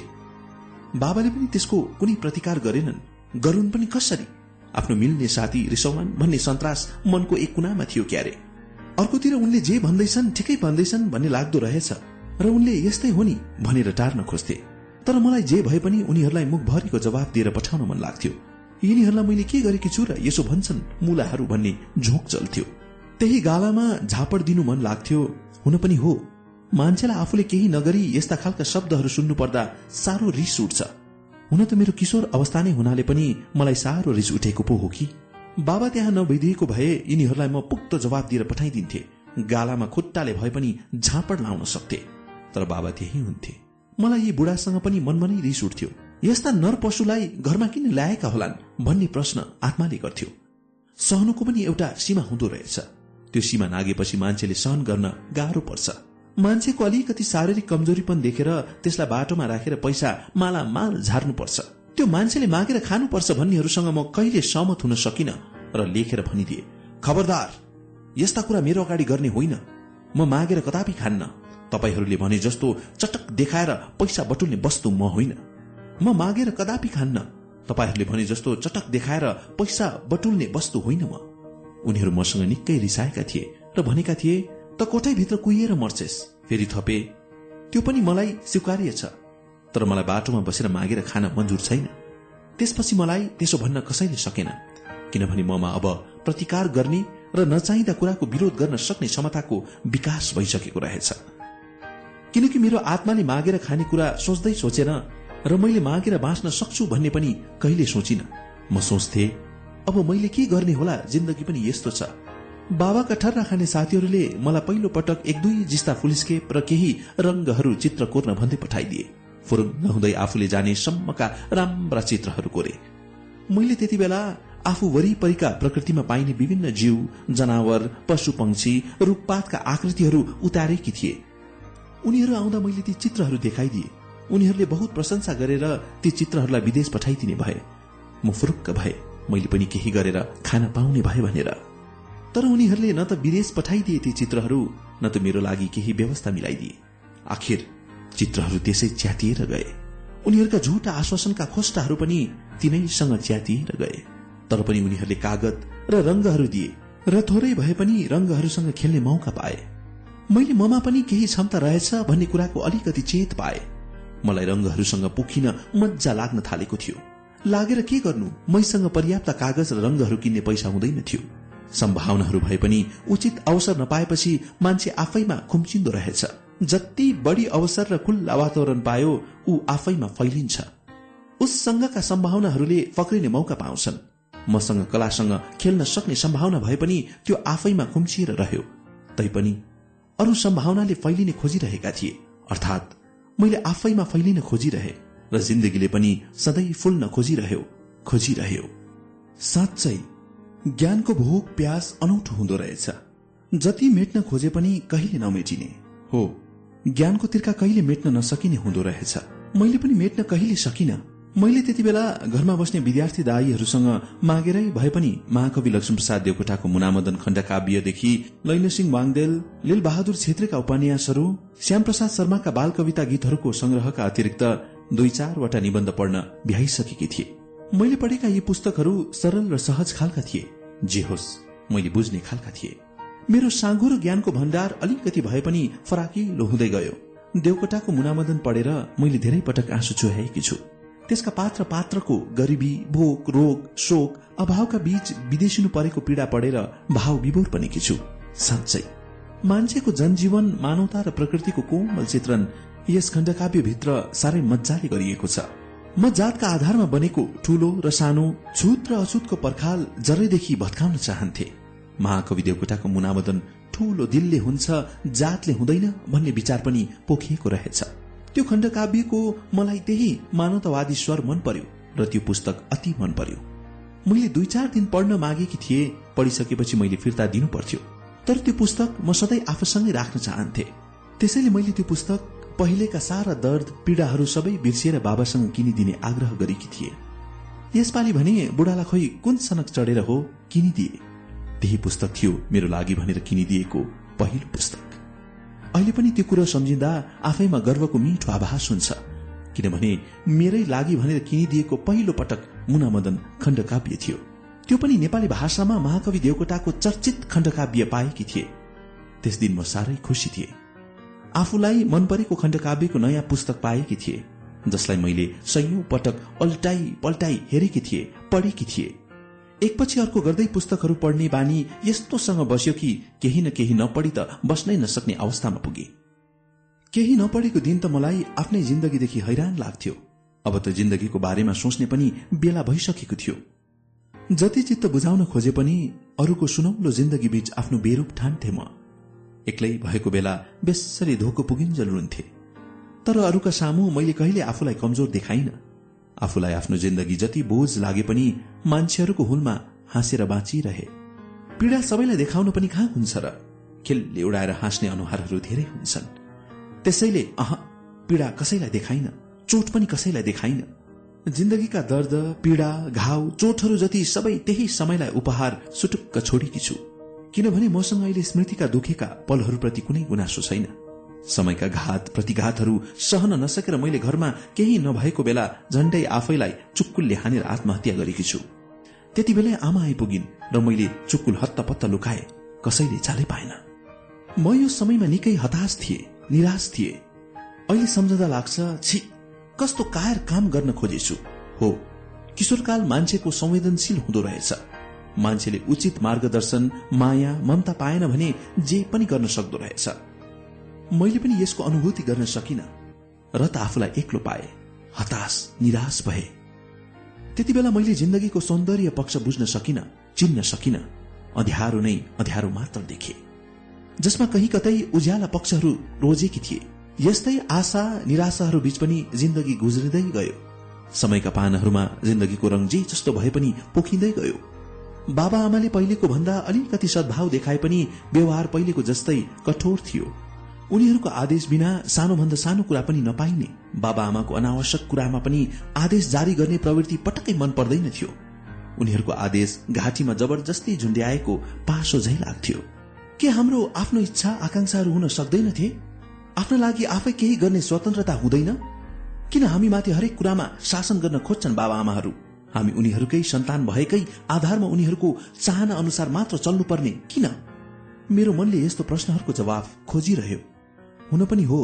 बाबाले पनि त्यसको कुनै प्रतिकार गरेनन्। गरून् पनि कसरी? आफ्नो मिल्ने साथी रिसौमान भन्ने सन्तास मनको एक कुनामा थियो क्यारे। अर्कोतिर उनले जे भन्दैछन् ठिकै भन्दैछन् भन्ने लाग्दो रहेछ र उनले यस्तै हो नि भनेर टार्न खोज्थे। तर मलाई जे भए पनि उनीहरूलाई मुखभरिको जवाब दिएर पठाउन मन लाग्थ्यो। यिनीहरूलाई मैले के गरेकी छु र यसो भन्छन् मुलाहरू भन्ने झोक चल्थ्यो। त्यही गालामा झापड दिनु मन लाग्थ्यो। हुन पनि हो। मान्छेलाई आफूले केही नगरी यस्ता खालका शब्दहरू सुन्नु पर्दा साह्रो रिस उठ्छ। हुन त मेरो किशोर अवस्था नै हुनाले पनि मलाई साह्रो रिस उठेको पो हो कि? बाबा त्यहाँ नभइदिएको भए यिनीहरूलाई म पुक्त जवाब दिएर पठाइदिन्थे। गालामा खुट्टाले भए पनि झापड लाउन सक्थे। तर बाबा त्यही हुन्थे। मलाई यी बुढासँग पनि मनमनै रिस उठ्थ्यो। यस्ता नर पशुलाई घरमा किन ल्याएका होलान् भन्ने प्रश्न आत्माले गर्थ्यो। सहनुको पनि एउटा सीमा हुँदो रहेछ। त्यो सीमा नागेपछि मान्छेले सहन गर्न गाह्रो पर्छ। मान्छेको अलिकति शारीरिक कमजोरी पनि देखेर त्यसलाई बाटोमा राखेर पैसा माला माल झार्नुपर्छ। त्यो मान्छेले मागेर खानुपर्छ भन्नेहरूसँग म कहिले सहमत हुन सकिन र लेखेर भनिदिए खबरदार यस्ता कुरा मेरो अगाडि गर्ने होइन। म मागेर कदापि खान्न। तपाईँहरूले भने जस्तो चटक देखाएर पैसा बटुल्ने वस्तु म होइन। म मागेर कदापि खान्न। तपाईँहरूले भने जस्तो चटक देखाएर पैसा बटुल्ने वस्तु होइन म। उनीहरू मसँग निकै रिसाएका थिए र भनेका थिए त कोठैभित्र कुहिएर मर्छेस। फेरि थपे त्यो पनि मलाई स्वीकार्य छ तर मलाई बाटोमा बसेर मागेर खान मन्जुर छैन। त्यसपछि मलाई त्यसो भन्न कसैले सकेन किनभने ममा अब प्रतिकार गर्ने र नचाहिँदा कुराको विरोध गर्न सक्ने क्षमताको विकास भइसकेको रहेछ। किनकि मेरो आत्माले मागेर खाने कुरा सोच्दै सोचेन र मैले मागेर बाँच्न सक्छु भन्ने पनि कहिले सोचिन। म सोच्थे अब मैले के गर्ने होला जिन्दगी पनि यस्तो छ। बाबाका ठर्रा खाने साथीहरूले मलाई पहिलो पटक एक दुई जिस्ता फुलिस्केप र केही रंगहरू चित्र कोर्न भन्दै पठाइदिए। फुरुङ्ग हुँदै आफूले जाने सम्मका राम्रा चित्रहरू कोरे। मैले त्यति बेला आफू वरिपरिका प्रकृतिमा पाइने विभिन्न जीव जनावर पशु पंक्षी रूखपातका आकृतिहरू उतारेकी थिए। उनीहरू आउँदा मैले ती चित्रहरू देखाइदिए। उनीहरूले बहुत प्रशंसा गरेर ती चित्रहरूलाई विदेश पठाइदिने भए। म फुरुक्क भए। मैले पनि केही गरेर खान पाउने भए भनेर। तर उनीहरूले न त विदेश पठाइदिए ती चित्रहरू न त मेरो लागि केही व्यवस्था मिलाइदिए। आखिर चित्रहरू त्यसै च्यातिएर गए। उनीहरूका झुटा आश्वासनका खोस्टाहरू पनि तिनैसँग च्यातिएर गए। तर पनि उनीहरूले कागज र रंगहरू दिए र थोरै भए पनि रंगहरूसँग खेल्ने मौका पाए। मैले ममा पनि केही क्षमता रहेछ भन्ने कुराको अलिकति चेत पाए। मलाई रंगहरूसँग पुखिन मजा लाग्न थालेको थियो। लागेर के गर्नु? मैसँग पर्याप्त कागज र रंगहरू किन्ने पैसा हुँदैन थियो। सम्भावनाहरू भए पनि उचित अवसर नपाएपछि मान्छे आफैमा खुम्चिन्दो रहेछ। जति बढी अवसर र खुल्ला वातावरण पायो ऊ आफैमा फैलिन्छ। उससँगका सम्भावनाहरूले फक्रिने मौका पाउँछन्। मसँग कलासँग खेल्न सक्ने सम्भावना भए पनि त्यो आफैमा खुम्चिएर रह्यो। तैपनि अरू सम्भावनाले फैलिने खोजिरहेका थिए। अर्थात् मैले आफैमा फैलिन खोजिरहे र जिन्दगीले पनि सधैँ फुल्न खोजिरह्यो खोजिरह्यो। साँच्चै ज्ञानको भोग प्यास अनौठो हुँदो रहेछ। जति मेट्न खोजे पनि कहिले नमेटिने। हो ज्ञानको तिर्का कहिले मेट्न नसकिने हुँदो रहेछ। मैले पनि मेट्न कहिले सकिन। मैले त्यति बेला घरमा बस्ने विद्यार्थी दाईहरूसँग मागेरै भए पनि महाकवि लक्ष्मप्रसाद देवकोटाको मुनामदन खण्ड काव्यदेखि लैनसिंह वाङदेल लील बहादुर छेत्रीका उपन्यासहरू श्यामप्रसाद शर्माका बाल कविता गीतहरूको संग्रहका अतिरिक्त दुई चारवटा निबन्ध पढ्न भ्याइसकेकी थिए। मैले पढेका यी पुस्तकहरू सरल र सहज खालका थिए। जे होस् मैले बुझ्ने खालका थिए। मेरो साँगुरो ज्ञानको भण्डार अलिकति भए पनि फराकिलो हुँदै गयो। देवकोटाको मुनामदन पढेर मैले धेरै पटक आँसु चुहाएकी छु। त्यसका पात्र पात्रको गरिबी भोक रोग शोक अभावका बीच विदेशिनु परेको पीड़ा पढेर भाव विभोर बनेकी छु। साँच्चै मान्छेको जनजीवन मानवता र प्रकृतिको कोमल चित्रण यस खण्डकाव्यभित्र साह्रै मजाले गरिएको छ। म जातका आधारमा बनेको ठूलो र सानो छुत र अछुतको पर्खाल जरैदेखि भत्काउन चाहन्थे। महाकवि देवकोटाको मुनामदन ठूलो दिलले हुन्छ जातले हुँदैन भन्ने विचार पनि पोखिएको रहेछ। त्यो खण्डकाव्यको मलाई त्यही मानवतावादी स्वर मन पर्यो र त्यो पुस्तक अति मन पर्यो। मैले दुई चार दिन पढ्न मागेकी थिए पढिसकेपछि मैले फिर्ता दिनु पर्थ्यो तर त्यो पुस्तक म सधैँ आफूसँगै राख्न चाहन्थे। त्यसैले मैले त्यो पुस्तक पहिलेका सारा दर्द पीड़ाहरू सबै बिर्सिएर बाबासँग किनिदिने आग्रह गरेकी थिए। यसपालि भने बुढालाई खोइ कुन सनक चढेर हो? किनिदिए। त्यही पुस्तक थियो मेरो लागि भनेर किनिदिएको पहिलो पुस्तक। अहिले पनि त्यो कुरो सम्झिँदा आफैमा गर्वको मिठो आभास हुन्छ। किनभने मेरै लागि भनेर किनिदिएको पहिलो पटक मुनामदन खण्डकाव्य थियो। त्यो पनि नेपाली भाषामा महाकवि देवकोटाको चर्चित खण्डकाव्य पाएकी थिए। त्यस दिन म साह्रै खुसी थिए। आफूलाई मन परेको खण्डकाव्यको नयाँ पुस्तक पाएकी थिए जसलाई मैले सयौं पटक अल्टाई पल्टाई हेरेकी थिए पढेकी थिए। एकपछि अर्को गर्दै पुस्तकहरू पढ्ने बानी यस्तोसँग बस्यो कि केही न केही नपढी त बस्नै नसक्ने अवस्थामा पुगे। केही नपढेको दिन त मलाई आफ्नै जिन्दगीदेखि हैरान लाग्थ्यो। अब त जिन्दगीको बारेमा सोच्ने पनि बेला भइसकेको थियो। जति चित्त बुझाउन खोजे पनि अरूको सुनौलो जिन्दगी बीच आफ्नो बेरूप ठान्थे म। एक्लै भएको बेला बेसरी धोको पुगिन्जल रुन्थे। तर अरूका सामु मैले कहिले आफूलाई कमजोर देखाइन। आफूलाई आफ्नो जिन्दगी जति बोझ लागे पनि मान्छेहरूको हुलमा हाँसेर बाँचिरहे। पीड़ा सबैलाई देखाउन पनि कहाँ हुन्छ र? खेलले उडाएर हाँस्ने अनुहारहरू धेरै हुन्छन्। त्यसैले अह पीड़ा कसैलाई देखाइन चोट पनि कसैलाई देखाइन। जिन्दगीका दर्द पीड़ा घाउ चोटहरू जति सबै त्यही समयलाई उपहार सुटुक्क छोडेकी छु किनभने मसँग अहिले स्मृतिका दुखेका पलहरूप्रति कुनै गुनासो छैन। समयका घात प्रतिघातहरू सहन नसकेर मैले घरमा केही नभएको बेला झण्डै आफैलाई चुक्कुलले हानेर आत्महत्या गरेकी छु। त्यति बेलै आमा आइपुगिन् र मैले चुक्कुल हत्तपत्त लुकाए कसैले चालै पाएन। म यो समयमा निकै हताश थिए निराश थिए। अहिले सम्झदा लाग्छ छि कस्तो कायर काम गर्न खोजेछु। हो किशोरकाल मान्छेको संवेदनशील हुँदो रहेछ। मान्छेले उचित मार्गदर्शन माया ममता पाएन भने जे पनि गर्न सक्दो रहेछ। मैले पनि यसको अनुभूति गर्न सकिन र त आफूलाई एक्लो पाए हताश निराश भए। त्यति बेला मैले जिन्दगीको सौन्दर्य पक्ष बुझ्न सकिन चिन्न सकिन अध्यारो नै अध्यारो मात्र देखे। जसमा कहीँ कतै उज्याला पक्षहरू रोजेकी थिए। यस्तै आशा निराशाहरू बीच पनि जिन्दगी गुज्रिँदै गयो। समयका पानहरूमा जिन्दगीको रंग जे जस्तो भए पनि पोखिँदै गयो। बाबा आमाले पहिलेको भन्दा अलिकति सद्भाव देखाए पनि व्यवहार पहिलेको जस्तै कठोर थियो। उनीहरूको आदेश बिना सानोभन्दा सानो कुरा पनि नपाइने। बाबा आमाको अनावश्यक कुरामा पनि आदेश जारी गर्ने प्रवृत्ति पटक्कै मन पर्दैन थियो। उनीहरूको आदेश घाँटीमा जबरजस्ती झुन्ड्याएको पासो झै लाग्थ्यो। के हाम्रो आफ्नो इच्छा आकांक्षाहरू हुन सक्दैनथे आफ्नो लागि आफै केही गर्ने स्वतन्त्रता हुँदैन? किन हामी माथि हरेक कुरामा शासन गर्न खोज्छन् बाबा आमाहरू हामी उनीहरूकै सन्तान भएकै आधारमा उनीहरूको चाहना अनुसार मात्र चल्नुपर्ने किन? मेरो मनले यस्तो प्रश्नहरूको जवाब खोजिरह्यो। हुन पनि हो।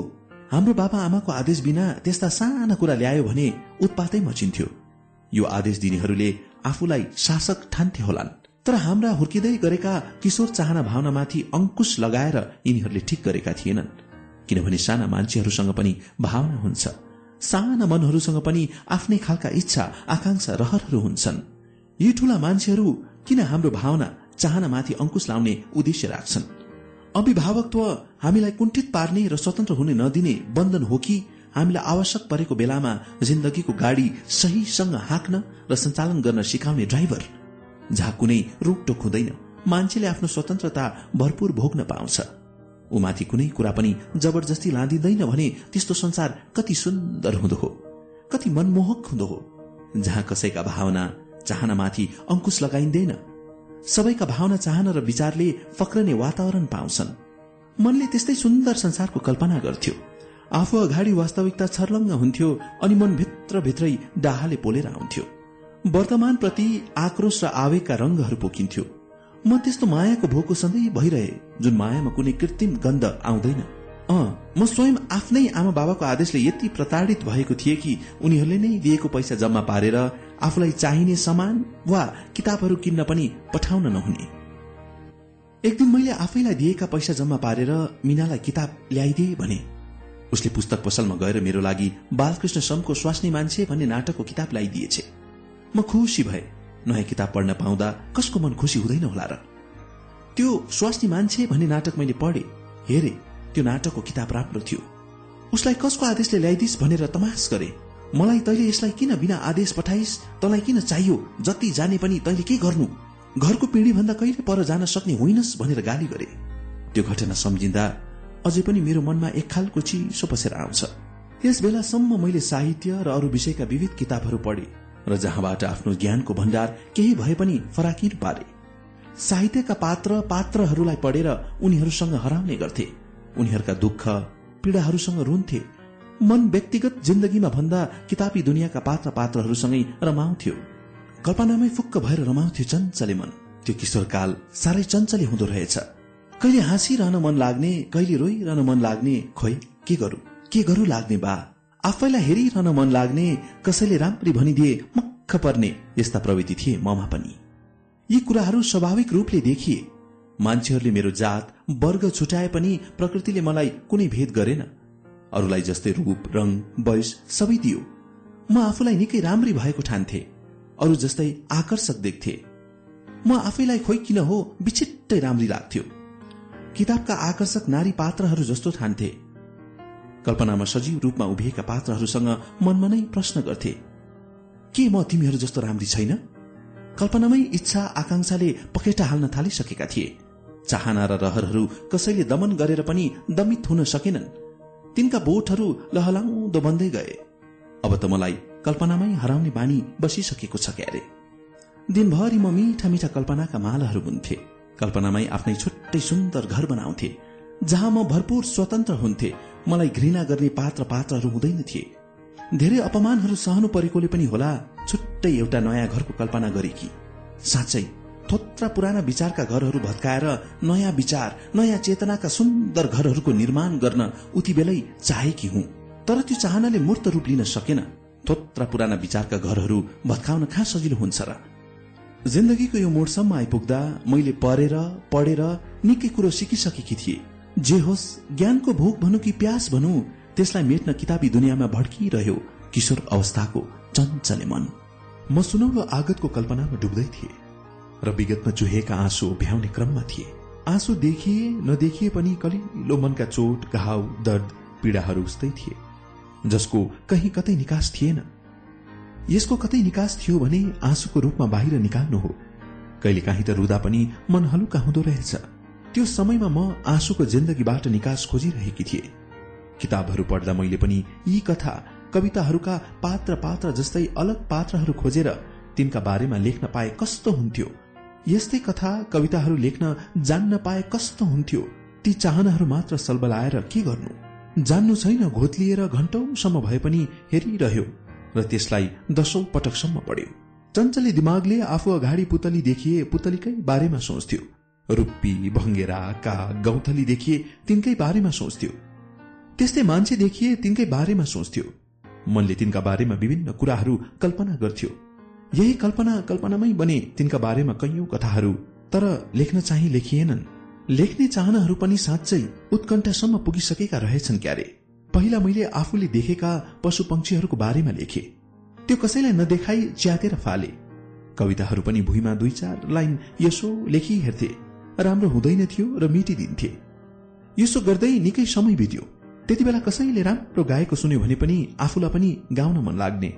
हाम्रो बाबा आमाको आदेश बिना त्यस्ता साना कुरा ल्यायो भने उत्पातै मचिन्थ्यो। यो आदेश दिनेहरूले आफूलाई शासक ठान्थे होलान्। तर हाम्रा हुर्किँदै गरेका किशोर चाहना भावनामाथि अंकुश लगाएर यिनीहरूले ठिक गरेका थिएनन्। किनभने साना मान्छेहरूसँग पनि भावना हुन्छ। साना मनहरूसँग पनि आफ्नै खालका इच्छा आकांक्षा रहरहरू हुन्छन्। यी ठूला मान्छेहरू किन हाम्रो भावना चाहनामाथि अंकुश लाउने उद्देश्य राख्छन्? अभिभावकत्व हामीलाई कुण्ठित पार्ने र स्वतन्त्र हुने नदिने बन्धन हो कि हामीलाई आवश्यक परेको बेलामा जिन्दगीको गाडी सहीसँग हाँक्न र सञ्चालन गर्न सिकाउने ड्राइभर? जहाँ कुनै रोकटोक हुँदैन। मान्छेले आफ्नो स्वतन्त्रता भरपूर भोग्न पाउँछ। ऊमाथि कुनै कुरा पनि जबरजस्ती लाँदिँदैन भने त्यस्तो संसार कति सुन्दर हुँदो हो कति मनमोहक हुँदो हो। जहाँ कसैका भावना चाहनामाथि अंकुश लगाइँदैन सबैका भावना चाहना र विचारले फक्रने वातावरण पाउँछन्। मनले त्यस्तै सुन्दर संसारको कल्पना गर्थ्यो। आफू अगाडि वास्तविकता छर्लङ्ग हुन्थ्यो अनि मन भित्रभित्रै डाहाले पोलेर आउँथ्यो। वर्तमानप्रति आक्रोश र आवेगका रंगहरू पोखिन्थ्यो। म त्यस्तो मायाको भोको सधैँ भइरहे जुन मायामा कुनै कृत्रिम गन्ध आउँदैन। अ म स्वयं आफ्नै आमा बाबाको आदेशले यति प्रताडित भएको थिए कि उनीहरूले नै दिएको पैसा जम्मा पारेर आफूलाई चाहिने सामान वा किताबहरू किन्न पनि पठाउन नहुने। एक दिन मैले आफैलाई दिएका पैसा जम्मा पारेर मिनालाई किताब ल्याइदिए भने उसले पुस्तक पसलमा गएर मेरो लागि बालकृष्ण समको स्वास्नी मान्छे भन्ने नाटकको किताब ल्याइदिएछ। म खुसी भए। नयाँ किताब पढ्न पाउँदा कसको मन खुसी हुँदैन होला र? त्यो स्वास्नी मान्छे भन्ने नाटक मैले पढे हेरे त्यो नाटकको किताब राम्रो थियो। उसलाई कसको आदेशले ल्याइदिस् भनेर तमास गरे। मलाई तैले यसलाई किन बिना आदेश पठाइस तँलाई किन चाहियो जति जाने पनि तैले के गर्नु? घरको पिँढी भन्दा कहिले पर जान सक्ने होइनस् भनेर गाली गरे। त्यो घटना सम्झिँदा अझै पनि मेरो मनमा एक खालको चिसो पसेर आउँछ। त्यस बेलासम्म मैले साहित्य र अरू विषयका विविध किताबहरू पढे। र जहाँबाट आफ्नो ज्ञानको भण्डार केही भए पनि फराकिलो पारे। साहित्यका पात्र पात्रहरूलाई पढेर उनीहरूसँग हराउने गर्थे। उनीहरूका दुःख पीड़ाहरूसँग रुन्थे। मन व्यक्तिगत जिन्दगीमा भन्दा किताबी दुनियाँका पात्र पात्रहरूसँगै रमाउँथ्यो। कल्पनामै फुक्क भएर रमाउँथ्यो चञ्चले मन। त्यो किशोरकाल साह्रै चञ्चले हुँदो रहेछ। कहिले हाँसिरहन मन लाग्ने कहिले रोइरहन मन लाग्ने खोइ के गरू? के गरू लाग्ने बा? आफैलाई हेरिरहन मन लाग्ने कसैले राम्ररी भनिदिए मक्ख पर्ने यस्ता प्रवृत्ति थिए ममा पनि। यी कुराहरू स्वाभाविक रूपले देखिए। मान्छेहरूले मेरो जात वर्ग छुट्याए पनि प्रकृतिले मलाई कुनै भेद गरेन। अरूलाई जस्तै रूप रङ वयस सबै दियो। म आफूलाई निकै राम्री भएको ठान्थे। अरू जस्तै आकर्षक देख्थे। म आफैलाई खोइ किन हो विचिट्टै राम्री लाग्थ्यो। किताबका आकर्षक नारी पात्रहरू जस्तो ठान्थे। कल्पनामा सजीव रूपमा उभिएका पात्रहरूसँग मनमा नै प्रश्न गर्थे के म तिमीहरू जस्तो राम्री छैन? कल्पनामै इच्छा आकांक्षाले पखेटा हाल्न थालिसकेका थिए। चाहना र रहरहरू कसैले दमन गरेर पनि दमित हुन सकेनन्। तिनका बोटहरू लहलाउँदो बन्दै गए। अब त मलाई कल्पनामै हराउने बानी बसिसकेको छ क्यारे। दिनभरि म मिठा मिठा कल्पनाका मालाहरू बुन्थे। कल्पनामै आफ्नै छुट्टै सुन्दर घर बनाउँथे जहाँ म भरपूर स्वतन्त्र हुन्थे। मलाई घृणा गर्ने पात्र पात्रहरू हुँदैन थिए। धेरै अपमानहरू सहनु परेकोले पनि होला छुट्टै एउटा नयाँ घरको कल्पना गरेकी। साँच्चै थोत्रा पुराना विचारका घरहरू भत्काएर नयाँ विचार नयाँ चेतनाका सुन्दर घरहरूको निर्माण गर्न उति बेलै चाहेकी हुँ। तर त्यो चाहनाले मूर्त रूप लिन सकेन। थोत्रा पुराना विचारका घरहरू भत्काउन कहाँ सजिलो हुन्छ र? जिन्दगीको यो मोडसम्म आइपुग्दा मैले पढेर पढेर निकै कुरो सिकिसकेकी थिए। जे होस् ज्ञानको भोक भनौँ कि प्यास भनौँ त्यसलाई मेट्न किताबी दुनियाँमा भड्किरह्यो किशोर अवस्थाको चञ्चले मन। म सुनौलो आगतको कल्पनामा डुब्दै थिए र विगतमा चुहेका आँसु भ्याउने क्रममा थिए। आँसु देखिए नदेखिए पनि कलिलो मनका चोट घाउ दर्द पीड़ाहरू उस्तै थिए जसको कहीँ कतै निकास थिएन। यसको कतै निकास थियो भने आँसुको रूपमा बाहिर निकाल्नु हो। कहिले काहीँ त रुदा पनि मन हलुका हुँदो रहेछ। त्यो समयमा म आँसुको जिन्दगीबाट निकास खोजिरहेकी थिए। किताबहरू पढ्दा मैले पनि यी कथा कविताहरूका पात्र पात्र जस्तै अलग पात्रहरू खोजेर तिनका बारेमा लेख्न पाए कस्तो हुन्थ्यो? यस्तै कथा कविताहरू लेख्न जान्न पाए कस्तो हुन्थ्यो? ती चाहनाहरू मात्र सलबलाएर के गर्नु? जान्नु छैन घोत्लिएर घण्टौसम्म भए पनि हेरिरह्यो र त्यसलाई दशौं पटकसम्म पढ्यो। चञ्चली दिमागले आफू अगाडि पुतली देखिए पुतलीकै बारेमा सोच्थ्यो। रुप्पी भङ्गेरा काग गौथली देखिए तिनकै बारेमा सोच्थ्यो। त्यस्तै मान्छे देखिए तिनकै बारेमा सोच्थ्यो। मनले तिनका बारेमा विभिन्न कुराहरू कल्पना गर्थ्यो। यही कल्पना कल्पनामै बने तिनका बारेमा कैयौं कथाहरू तर लेख्न चाहिँ लेखिएनन्। लेख्ने चाहनाहरू पनि साँच्चै उत्कण्ठसम्म पुगिसकेका रहेछन् क्यारे। पहिला मैले आफूले देखेका पशु पंक्षीहरूको बारेमा लेखे। त्यो कसैलाई नदेखाई च्यातेर फाले। कविताहरू पनि भुइँमा दुई चार लाइन यसो लेखी हेर्थे। राम्रो हुँदैन थियो र मिटिदिन्थे। यसो गर्दै निकै समय बित्यो। त्यति बेला कसैले राम्रो गाएको सुन्यो भने पनि आफूलाई पनि गाउन मन लाग्ने।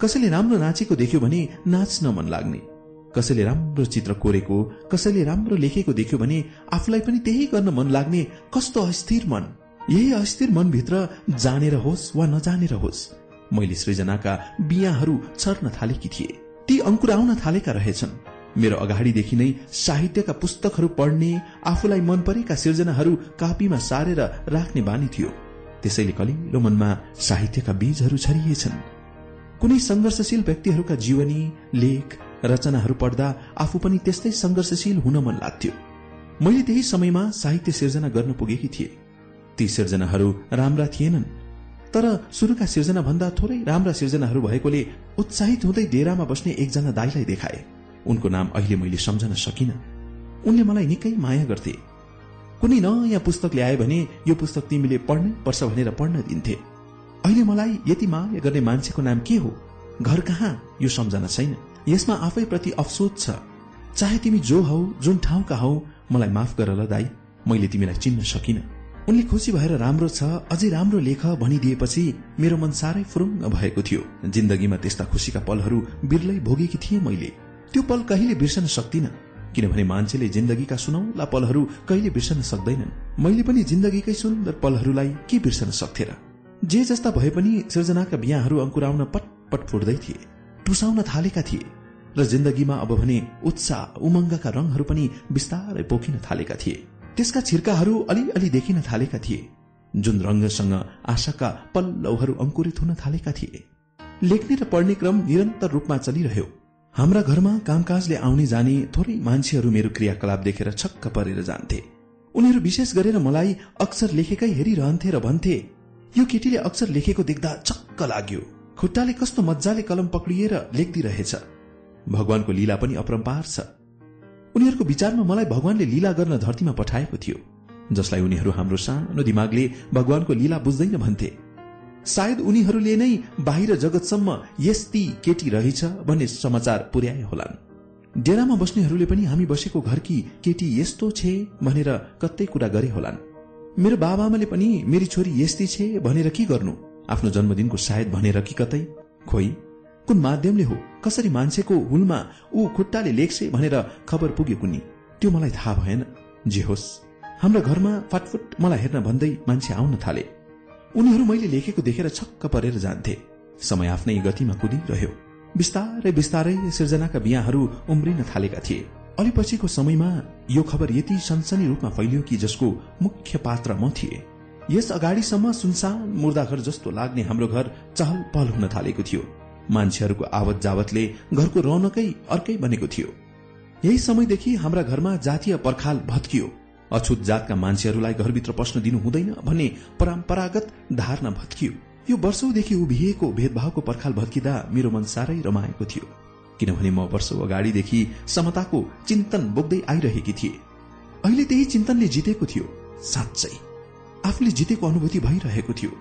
कसैले राम्रो नाचेको देख्यो भने नाच्न मन लाग्ने। कसैले राम्रो चित्र कोरेको कसैले राम्रो लेखेको देख्यो भने आफूलाई पनि त्यही गर्न मन लाग्ने कस्तो अस्थिर मन। यही अस्थिर मनभित्र जानेर होस् वा नजानेर होस् मैले सृजनाका बिहाहरू छर्न थालेकी थिए। ती अंकुराउन थालेका रहेछन्। मेरो अगाडिदेखि नै साहित्यका पुस्तकहरू पढ्ने आफूलाई मन परेका सिर्जनाहरू कापीमा सारेर राख्ने बानी थियो। त्यसैले कलिलो मनमा साहित्यका बीजहरू छरिएछन्। कुनै संघर्षशील व्यक्तिहरूका जीवनी लेख रचनाहरू पढ्दा आफू पनि त्यस्तै संघर्षशील हुन मन लाग्थ्यो। मैले त्यही समयमा साहित्य सिर्जना गर्न पुगेकी थिए। ती सिर्जनाहरू राम्रा थिएनन् तर सुरुका सिर्जना भन्दा थोरै राम्रा सिर्जनाहरू भएकोले उत्साहित हुँदै डेरामा बस्ने एकजना दाईलाई देखाए। उनको नाम अहिले मैले सम्झन सकिन। उनले मलाई निकै माया गर्थे। कुनै नयाँ पुस्तक ल्याए भने यो पुस्तक तिमीले पढ्नै पर्छ भनेर पढ्न दिन्थे। अहिले मलाई यति माया गर्ने मान्छेको नाम के हो? घर कहाँ? यो सम्झना छैन। यसमा आफै प्रति अफसोस छ। चाहे तिमी जो हौ जुन ठाउँका हौ मलाई माफ गर ल दाई। मैले तिमीलाई चिन्न सकिन। उनले खुसी भएर राम्रो छ अझै राम्रो लेख भनिदिएपछि मेरो मन साह्रै फुरुङ्ग भएको थियो। जिन्दगीमा त्यस्ता खुसीका पलहरू बिर्लै भोगेकी थिए मैले। त्यो पल कहिले बिर्सन सक्दिन किनभने मान्छेले जिन्दगीका सुनौला पलहरू कहिले बिर्सन सक्दैनन्। मैले पनि जिन्दगीकै सुन्दर पलहरूलाई के बिर्सन सक्थे र जे जस्ता भए पनि सृजनाका बिहाहरू अंकुराउन पटपट फुट्दै थिए टुसाउन थालेका थिए र जिन्दगीमा अब भने उत्साह उमङ्गका रंगहरू पनि बिस्तारै पोखिन थालेका थिए। त्यसका छिर्काहरू अलिअलि देखिन थालेका थिए। जुन रंगसँग आशाका पल्लवहरू अंकुरित हुन थालेका थिए। लेख्ने र पढ्ने क्रम निरन्तर रूपमा चलिरह्यो। हाम्रा घरमा कामकाजले आउने जाने थोरै मान्छेहरू मेरो क्रियाकलाप देखेर छक्क परेर जान्थे। उनीहरू विशेष गरेर मलाई अक्षर लेखेकै हेरिरहन्थे र भन्थे यो केटीले अक्षर लेखेको देख्दा छक्क लाग्यो। खुट्टाले कस्तो मजाले कलम पक्रिएर लेख्दी रहेछ भगवानको लीला पनि अपरम्पार छ उनीहरूको विचारमा मलाई भगवानले लीला गर्न धरतीमा पठाएको थियो जसलाई उनीहरू हाम्रो सानो दिमागले भगवानको लीला बुझ्दैन भन्थे। सायद उनीहरूले नै बाहिर जगतसम्म यस्ती केटी रहेछ भन्ने समाचार पुर्याए होलान्। डेरामा बस्नेहरूले पनि हामी बसेको घरकी केटी यस्तो छे भनेर कतै कुरा गरे होलान्। मेरो बाबाआमाले पनि मेरी छोरी यस्ती छे भनेर के गर्नु? आफ्नो जन्मदिनको सायद भनेर कि कतै? खोइ कुन माध्यमले हो? कसरी मान्छेको हुलमा ऊ खुट्टाले लेख्छे भनेर खबर पुग्यो कुनी त्यो मलाई थाहा भएन। जे होस् हाम्रा घरमा फाटफुट मलाई हेर्न भन्दै मान्छे आउन थाले। उनीहरू मैले लेखेको देखेर छक्क परेर जान्थे। समय आफ्नै गतिमा कुदिरह्यो। बिस्तारै बिस्तारै सिर्जनाका बिहाहरू उम्रिन थालेका थिए। अलि पछिको समयमा यो खबर यति सनसनी रूपमा फैलियो कि जसको मुख्य पात्र म थिए। यस अगाडिसम्म सुनसान मुर्दाघर जस्तो लाग्ने हाम्रो घर चहल पहल हुन थालेको थियो। मान्छेहरूको आवत जावतले घरको रौनकै अर्कै बनेको थियो। यही समयदेखि हाम्रा घरमा जातीय पर्खाल भत्कियो। अछुत जातका मान्छेहरूलाई घरभित्र पस्न दिनु हुँदैन भन्ने परम्परागत धारणा भत्कियो। यो वर्षौंदेखि उभिएको भेदभावको पर्खाल भत्किँदा मेरो मन साह्रै रमाएको थियो। किनभने म वर्षौं अगाडिदेखि समताको चिन्तन बोक्दै आइरहेकी थिए। अहिले त्यही चिन्तनले जितेको थियो साँच्चै। आफूले जितेको अनुभूति भइरहेको थियो।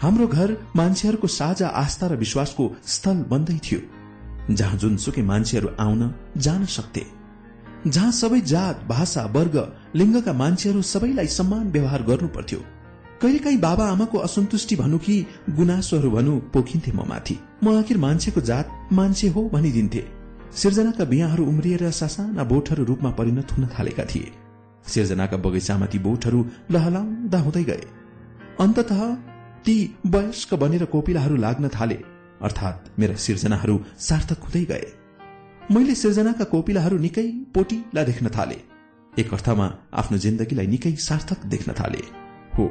हाम्रो घर मान्छेहरूको साझा आस्था र विश्वासको स्थल बन्दै थियो जहाँ जुनसुकै मान्छेहरू आउन जान सक्थे। जहाँ सबै जात भाषा वर्ग लिङ्गका मान्छेहरू सबैलाई सम्मान व्यवहार गर्नु पर्थ्यो। कहिलेकाहीँ बाबा आमाको असन्तुष्टि भनौँ कि गुनासोहरू भनौँ पोखिन्थे म माथि। म आखिर मान्छेको जात मान्छे हो भनिदिन्थे। सिर्जनाका बिहाहरू उम्रिएर सासाना बोटहरू रूपमा परिणत हुन थालेका थिए। सिर्जनाका बगैँचामा ती बोटहरू लहलाउँदा हुँदै गए। अन्तत ती वयस्क बनेर कोपिलाहरू लाग्न थाले। अर्थात् मेरा सिर्जनाहरू सार्थक हुँदै गए। मैले सिर्जनाका कोपिलाहरू निकै पोटिला देख्न थाले। एक अर्थमा आफ्नो जिन्दगीलाई निकै सार्थक देख्न थाले। हो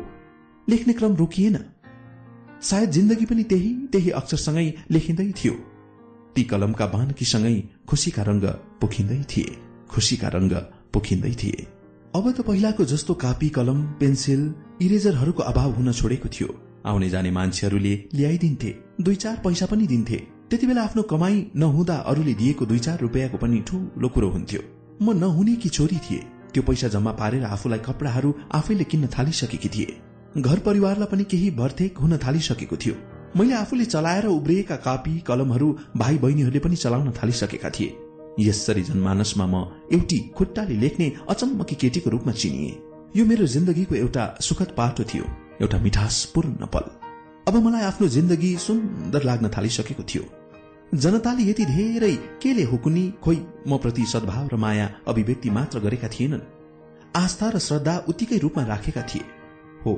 लेख्ने क्रम रोकिएन। सायद जिन्दगी पनि त्यही त्यही अक्षरसँगै लेखिँदै थियो। ती कलमका बानकीसँगै खुसीका रंग पोखिँदै थिए खुसीका रंग पोखिँदै थिए। अब त पहिलाको जस्तो कापी कलम पेन्सिल इरेजरहरूको अभाव हुन छोडेको थियो। आउने जाने मान्छेहरूले ल्याइदिन्थे दुई चार पैसा पनि दिन्थे। त्यति बेला आफ्नो कमाई नहुँदा अरूले दिएको दुई चार रुपियाँको पनि ठूलो कुरो हुन्थ्यो। म नहुने कि छोरी थिए त्यो पैसा जम्मा पारेर आफूलाई कपडाहरू आफैले किन्न थालिसकेकी थिए। घर परिवारलाई पनि केही भर्थेक हुन थालिसकेको थियो। मैले आफूले चलाएर उब्रिएका कापी कलमहरू भाइ बहिनीहरूले पनि चलाउन थालिसकेका थिए। यसरी जनमानसमा म एउटी खुट्टाले लेख्ने अचम्मकी केटीको रूपमा चिनिए। यो मेरो जिन्दगीको एउटा सुखद पाटो थियो एउटा मिठासपूर्ण पल। अब मलाई आफ्नो जिन्दगी सुन्दर लाग्न थालिसकेको थियो। जनताले यति धेरै केले हुकुनी खोइ म प्रति सद्भाव र माया अभिव्यक्ति मात्र गरेका थिएनन्। आस्था र श्रद्धा उत्तिकै रूपमा राखेका थिए। हो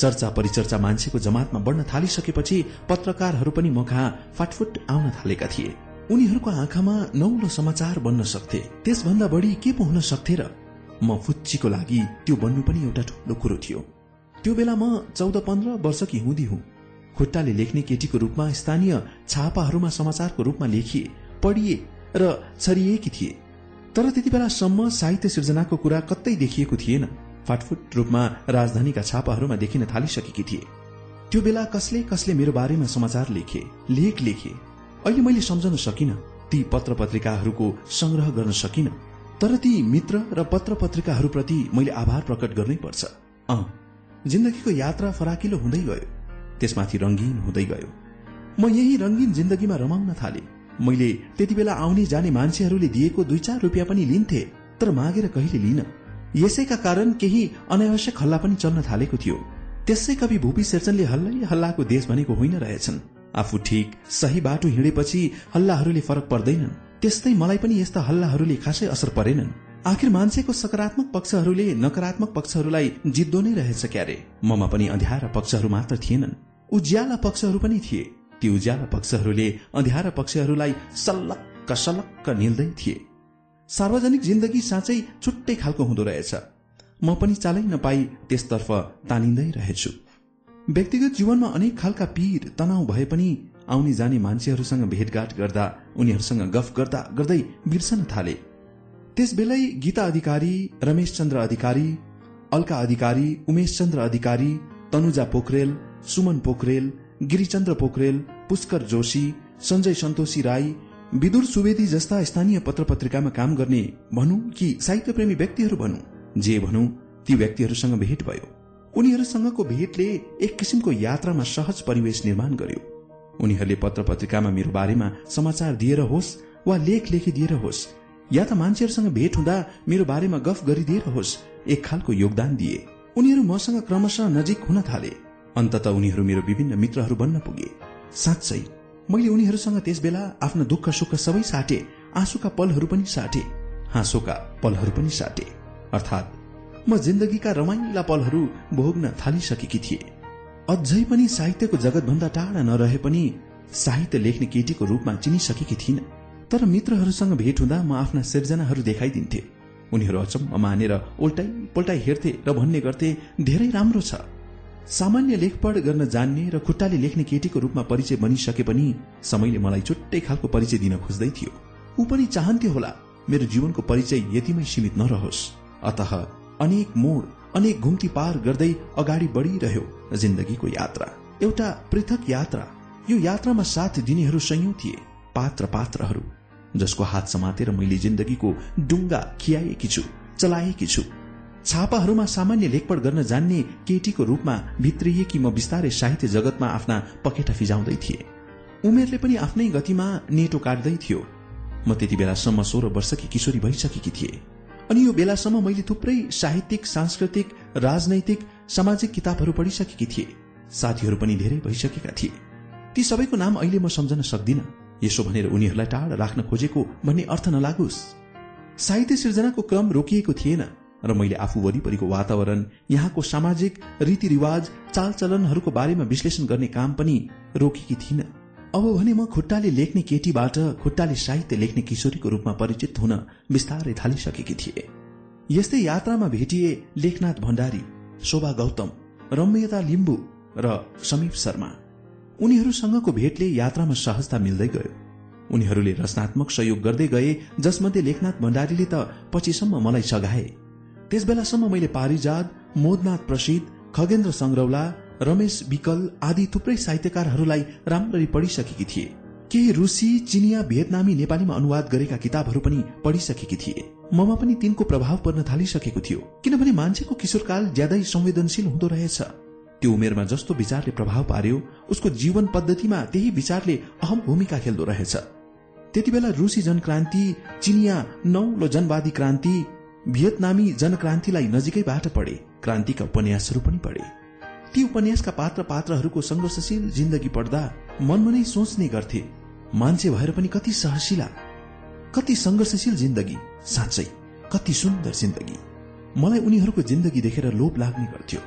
चर्चा परिचर्चा मान्छेको जमातमा बढ्न थालिसकेपछि पत्रकारहरू पनि म कहाँ फाटफुट आउन थालेका थिए। उनीहरूको आँखामा नौलो समाचार बन्न सक्थे। त्यसभन्दा बढी के पो हुन सक्थे र म फुच्चीको लागि त्यो बन्नु पनि एउटा ठुलो कुरो थियो। त्यो बेला म चौध पन्ध्र वर्षकी हुँदी हुँ। खुट्टाले लेख्ने केटीको रूपमा स्थानीय छापाहरूमा समाचारको रूपमा लेखिए पढिए र छरिएकी थिए। तर त्यति बेलासम्म साहित्य सिर्जनाको कुरा कतै देखिएको थिएन। फाटफुट रूपमा राजधानीका छापाहरूमा देखिन थालिसकेकी थिए। त्यो बेला कसले कसले मेरो बारेमा समाचार लेखे लेख लेखे? अहिले मैले सम्झन सकिन। ती पत्र पत्रिकाहरूको संग्रह गर्न सकिन। तर ती मित्र र पत्र पत्रिकाहरूप्रति मैले आभार प्रकट गर्नै पर्छ। अ जिन्दगीको यात्रा फराकिलो हुँदै गयो। त्यसमाथि रंगीन हुँदै गयो। म यही रंगीन जिन्दगीमा रमाउन थाले। मैले त्यति बेला आउने जाने मान्छेहरूले दिएको दुई चार रुपियाँ पनि लिन्थे तर मागेर कहिले लिन? यसैका कारण केही अनावश्यक हल्ला पनि चल्न थालेको थियो। त्यसै कवि भूपी शेरचनले हल्लै हल्लाको देश भनेको होइन रहेछन्। आफू ठिक सही बाटो हिँडेपछि हल्लाहरूले फरक पर्दैनन्। त्यस्तै मलाई पनि यस्ता हल्लाहरूले खासै असर परेनन्। आखिर मान्छेको सकारात्मक पक्षहरूले नकारात्मक पक्षहरूलाई जित्दो नै रहेछ क्यारे? ममा पनि अँध्यारा पक्षहरू मात्र थिएनन्। उज्याला पक्षहरू पनि थिए। ती उज्याला पक्षहरूले अँध्यारा पक्षहरूलाई सल्लक्क सलक्क निल्दै थिए। सार्वजनिक जिन्दगी साँच्चै छुट्टै खालको हुँदो रहेछ। म पनि चालै नपाई त्यसतर्फ तानिँदै रहेछु। व्यक्तिगत जीवनमा अनेक खालका पीर तनाव भए पनि आउने जाने मान्छेहरूसँग भेटघाट गर्दा उनीहरूसँग गफ गर्दा गर्दै बिर्सन थाले। त्यसबेलै गीता अधिकारी रमेश चन्द्र अधिकारी अल्का अधिकारी उमेश चन्द्र अधिकारी तनुजा पोखरेल सुमन पोखरेल गिरिचन्द्र पोखरेल पुष्कर जोशी सञ्जय सन्तोषी राई विदुर सुवेदी जस्ता स्थानीय पत्र पत्रिकामा काम गर्ने भनौँ कि साहित्यप्रेमी व्यक्तिहरू भनौँ। जे भनौँ ती व्यक्तिहरूसँग भेट भयो। उनीहरूसँगको भेटले एक किसिमको यात्रामा सहज परिवेश निर्माण गर्यो। उनीहरूले पत्र पत्रिकामा मेरो बारेमा समाचार दिएर होस् वा लेख लेखिदिएर होस् या त मान्छेहरूसँग भेट हुँदा मेरो बारेमा गफ गरिदिएर होस् एक खालको योगदान दिए। उनीहरू मसँग क्रमशः नजिक हुन थाले। अन्तत उनीहरू मेरो विभिन्न मित्रहरू बन्न पुगे। साँच्चै मैले उनीहरूसँग त्यस बेला आफ्ना दुःख सुख सबै साटे आँसुका पलहरू पनि साटे हाँसोका पलहरू पनि साटे। अर्थात् म जिन्दगीका रमाइला पलहरू भोग्न थालिसकेकी थिए। अझै पनि साहित्यको जगतभन्दा टाढा नरहे पनि साहित्य लेख्ने केटीको रूपमा चिनिसकेकी थिइन। तर मित्रहरूसँग भेट हुँदा म आफ्ना सिर्जनाहरू देखाइदिन्थे। उनीहरू अचम्म मानेर उल्टाइ पल्टाइ हेर्थे र भन्ने गर्थे धेरै राम्रो छ। सामान्य लेखपढ गर्न जान्ने र खुट्टाले लेख्ने केटीको रूपमा परिचय बनिसके पनि समयले मलाई छुट्टै खालको परिचय दिन खोज्दै थियो। ऊ पनि चाहन्थ्यो होला मेरो जीवनको परिचय यतिमै सीमित नरहोस्। अत अनेक मोड अनेक घुम्ती पार गर्दै अगाडि बढ़िरह्यो जिन्दगीको यात्रा। एउटा पृथक यात्रा। यो यात्रामा साथ दिनेहरू संयौं थिए। पात्र पात्रहरू जसको हात समातेर मैले जिन्दगीको डुङ्गा खियाएकी छु चलाएकी छु। छापाहरूमा सामान्य लेखपढ गर्न जान्ने केटीको रूपमा भित्रिएकी म बिस्तारै साहित्य जगतमा आफ्ना पखेटा फिजाउँदै थिए। उमेरले पनि आफ्नै गतिमा नेटो काट्दै थियो। म त्यति बेलासम्म सोह्र वर्षकी किशोरी भइसकेकी थिए। अनि यो बेलासम्म मैले थुप्रै साहित्यिक सांस्कृतिक राजनैतिक सामाजिक किताबहरू पढिसकेकी थिए। साथीहरू पनि धेरै भइसकेका थिए। ती सबैको नाम अहिले म सम्झन सक्दिन। यसो भनेर उनीहरूलाई टाढा राख्न खोजेको भन्ने अर्थ नलागोस्। साहित्य सिर्जनाको क्रम रोकिएको थिएन र मैले आफू वरिपरिको वातावरण यहाँको सामाजिक रीतिरिवाज चालचलनहरूको बारेमा विश्लेषण गर्ने काम पनि रोकेकी थिइन। अब भने म खुट्टाले लेख्ने केटीबाट खुट्टाले साहित्य लेख्ने किशोरीको रूपमा परिचित हुन बिस्तारै थालिसकेकी थिए। यस्तै यात्रामा भेटिए लेखनाथ भण्डारी शोभा गौतम रम्यता लिम्बू र समीप शर्मा। उनीहरूसँगको भेटले यात्रामा सहजता मिल्दै गयो। उनीहरूले रचनात्मक सहयोग गर्दै गए जसमध्ये लेखनाथ भण्डारीले त पछिसम्म मलाई सघाए। त्यस बेलासम्म मैले पारिजात मोदनाथ प्रसिद्ध खगेन्द्र संग्रौला रमेश विकल आदि थुप्रै साहित्यकारहरूलाई राम्ररी पढिसकेकी थिए। केही रुसी चिनिया भियतनामी नेपालीमा अनुवाद गरेका किताबहरू पनि पढिसकेकी थिए। ममा पनि तिनको प्रभाव पर्न थालिसकेको थियो। किनभने मान्छेको किशोरकाल ज्यादै संवेदनशील हुँदो रहेछ। त्यो उमेरमा जस्तो विचारले प्रभाव पार्यो उसको जीवन पद्धतिमा त्यही विचारले अहम भूमिका खेल्दो रहेछ। त्यति बेला रूसी जनक्रान्ति चिनिया नौलो जनवादी क्रान्ति भियतनामी जनक्रान्तिलाई नजिकैबाट पढे। क्रान्तिका उपन्यासहरू पनि पढे। ती उपन्यासका पात्र पात्रहरूको संघर्षशील जिन्दगी पढ्दा मनमा नै सोच्ने गर्थे मान्छे भएर पनि कति सहशिला कति संघर्षशील जिन्दगी साँच्चै कति सुन्दर जिन्दगी। मलाई उनीहरूको जिन्दगी देखेर लोभ लाग्ने गर्थ्यो।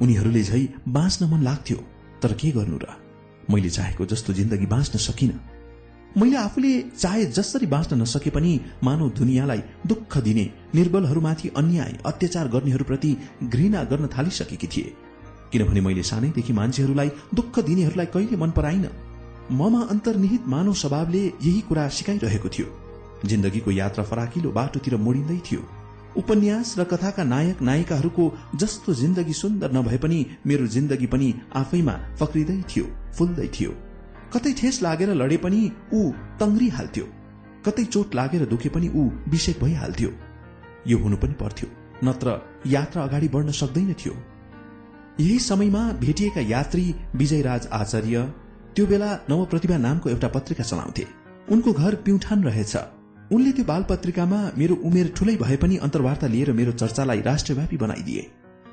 उनीहरूले झै बाँच्न मन लाग्थ्यो। तर के गर्नु र? मैले चाहेको जस्तो जिन्दगी बाँच्न सकिन। मैले आफूले चाहे जसरी बाँच्न नसके पनि मानव दुनियाँलाई दुःख दिने निर्बलहरूमाथि अन्याय अत्याचार गर्नेहरूप्रति घृणा गर्न थालिसकेकी थिए। किनभने मैले सानैदेखि मान्छेहरूलाई दुःख दिनेहरूलाई कहिले मन पराइन। ममा अन्तर्निहित मानव स्वभावले यही कुरा सिकाइरहेको थियो। जिन्दगीको यात्रा फराकिलो बाटोतिर मोडिँदै थियो। उपन्यास र कथाका नायक नायिकाहरूको जस्तो जिन्दगी सुन्दर नभए पनि मेरो जिन्दगी पनि आफैमा फक्रिँदै थियो फुल्दै थियो। कतै ठेस लागेर लडे पनि ऊ तङ्ग्रिहाल्थ्यो। कतै चोट लागेर दुखे पनि ऊ विषेक भइहाल्थ्यो। यो हुनु पनि पर्थ्यो नत्र यात्रा अगाडि बढ्न सक्दैन थियो। यही समयमा भेटिएका यात्री विजयराज आचार्य त्यो बेला नवप्रतिभा नामको एउटा पत्रिका चलाउँथे। उनको घर प्युठान रहेछ। उनले त्यो बाल पत्रिकामा मेरो उमेर ठूलै भए पनि अन्तर्वार्ता लिएर मेरो चर्चालाई राष्ट्रव्यापी बनाइदिए।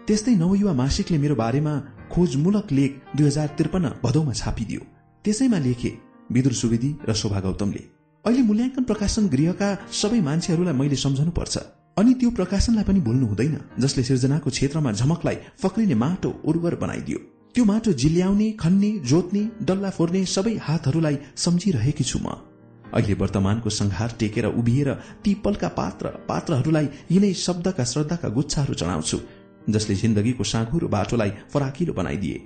त्यस्तै नवयुवा मासिकले मेरो बारेमा खोजमूलक लेख दुई हजार त्रिपन्न भदौमा छापिदियो। त्यसैमा लेखे विदुर सुवेदी र शोभा गौतमले अहिले मूल्याङ्कन प्रकाशन गृहका सबै मान्छेहरूलाई मैले सम्झनु पर्छ अनि त्यो प्रकाशनलाई पनि भुल्नु हुँदैन जसले सिर्जनाको क्षेत्रमा झमकलाई फक्रिने माटो उर्वर बनाइदियो। त्यो माटो जिल्याउने खन्ने जोत्ने डल्ला फोर्ने सबै हातहरूलाई सम्झिरहेकी छु म। अहिले वर्तमानको संहार टेकेर उभिएर ती पलका पात्र पात्रहरूलाई यिनै शब्दका श्रद्धाका गुच्छाहरू चढाउँछु जसले जिन्दगीको साँघुरो बाटोलाई फराकिलो बनाइदिए।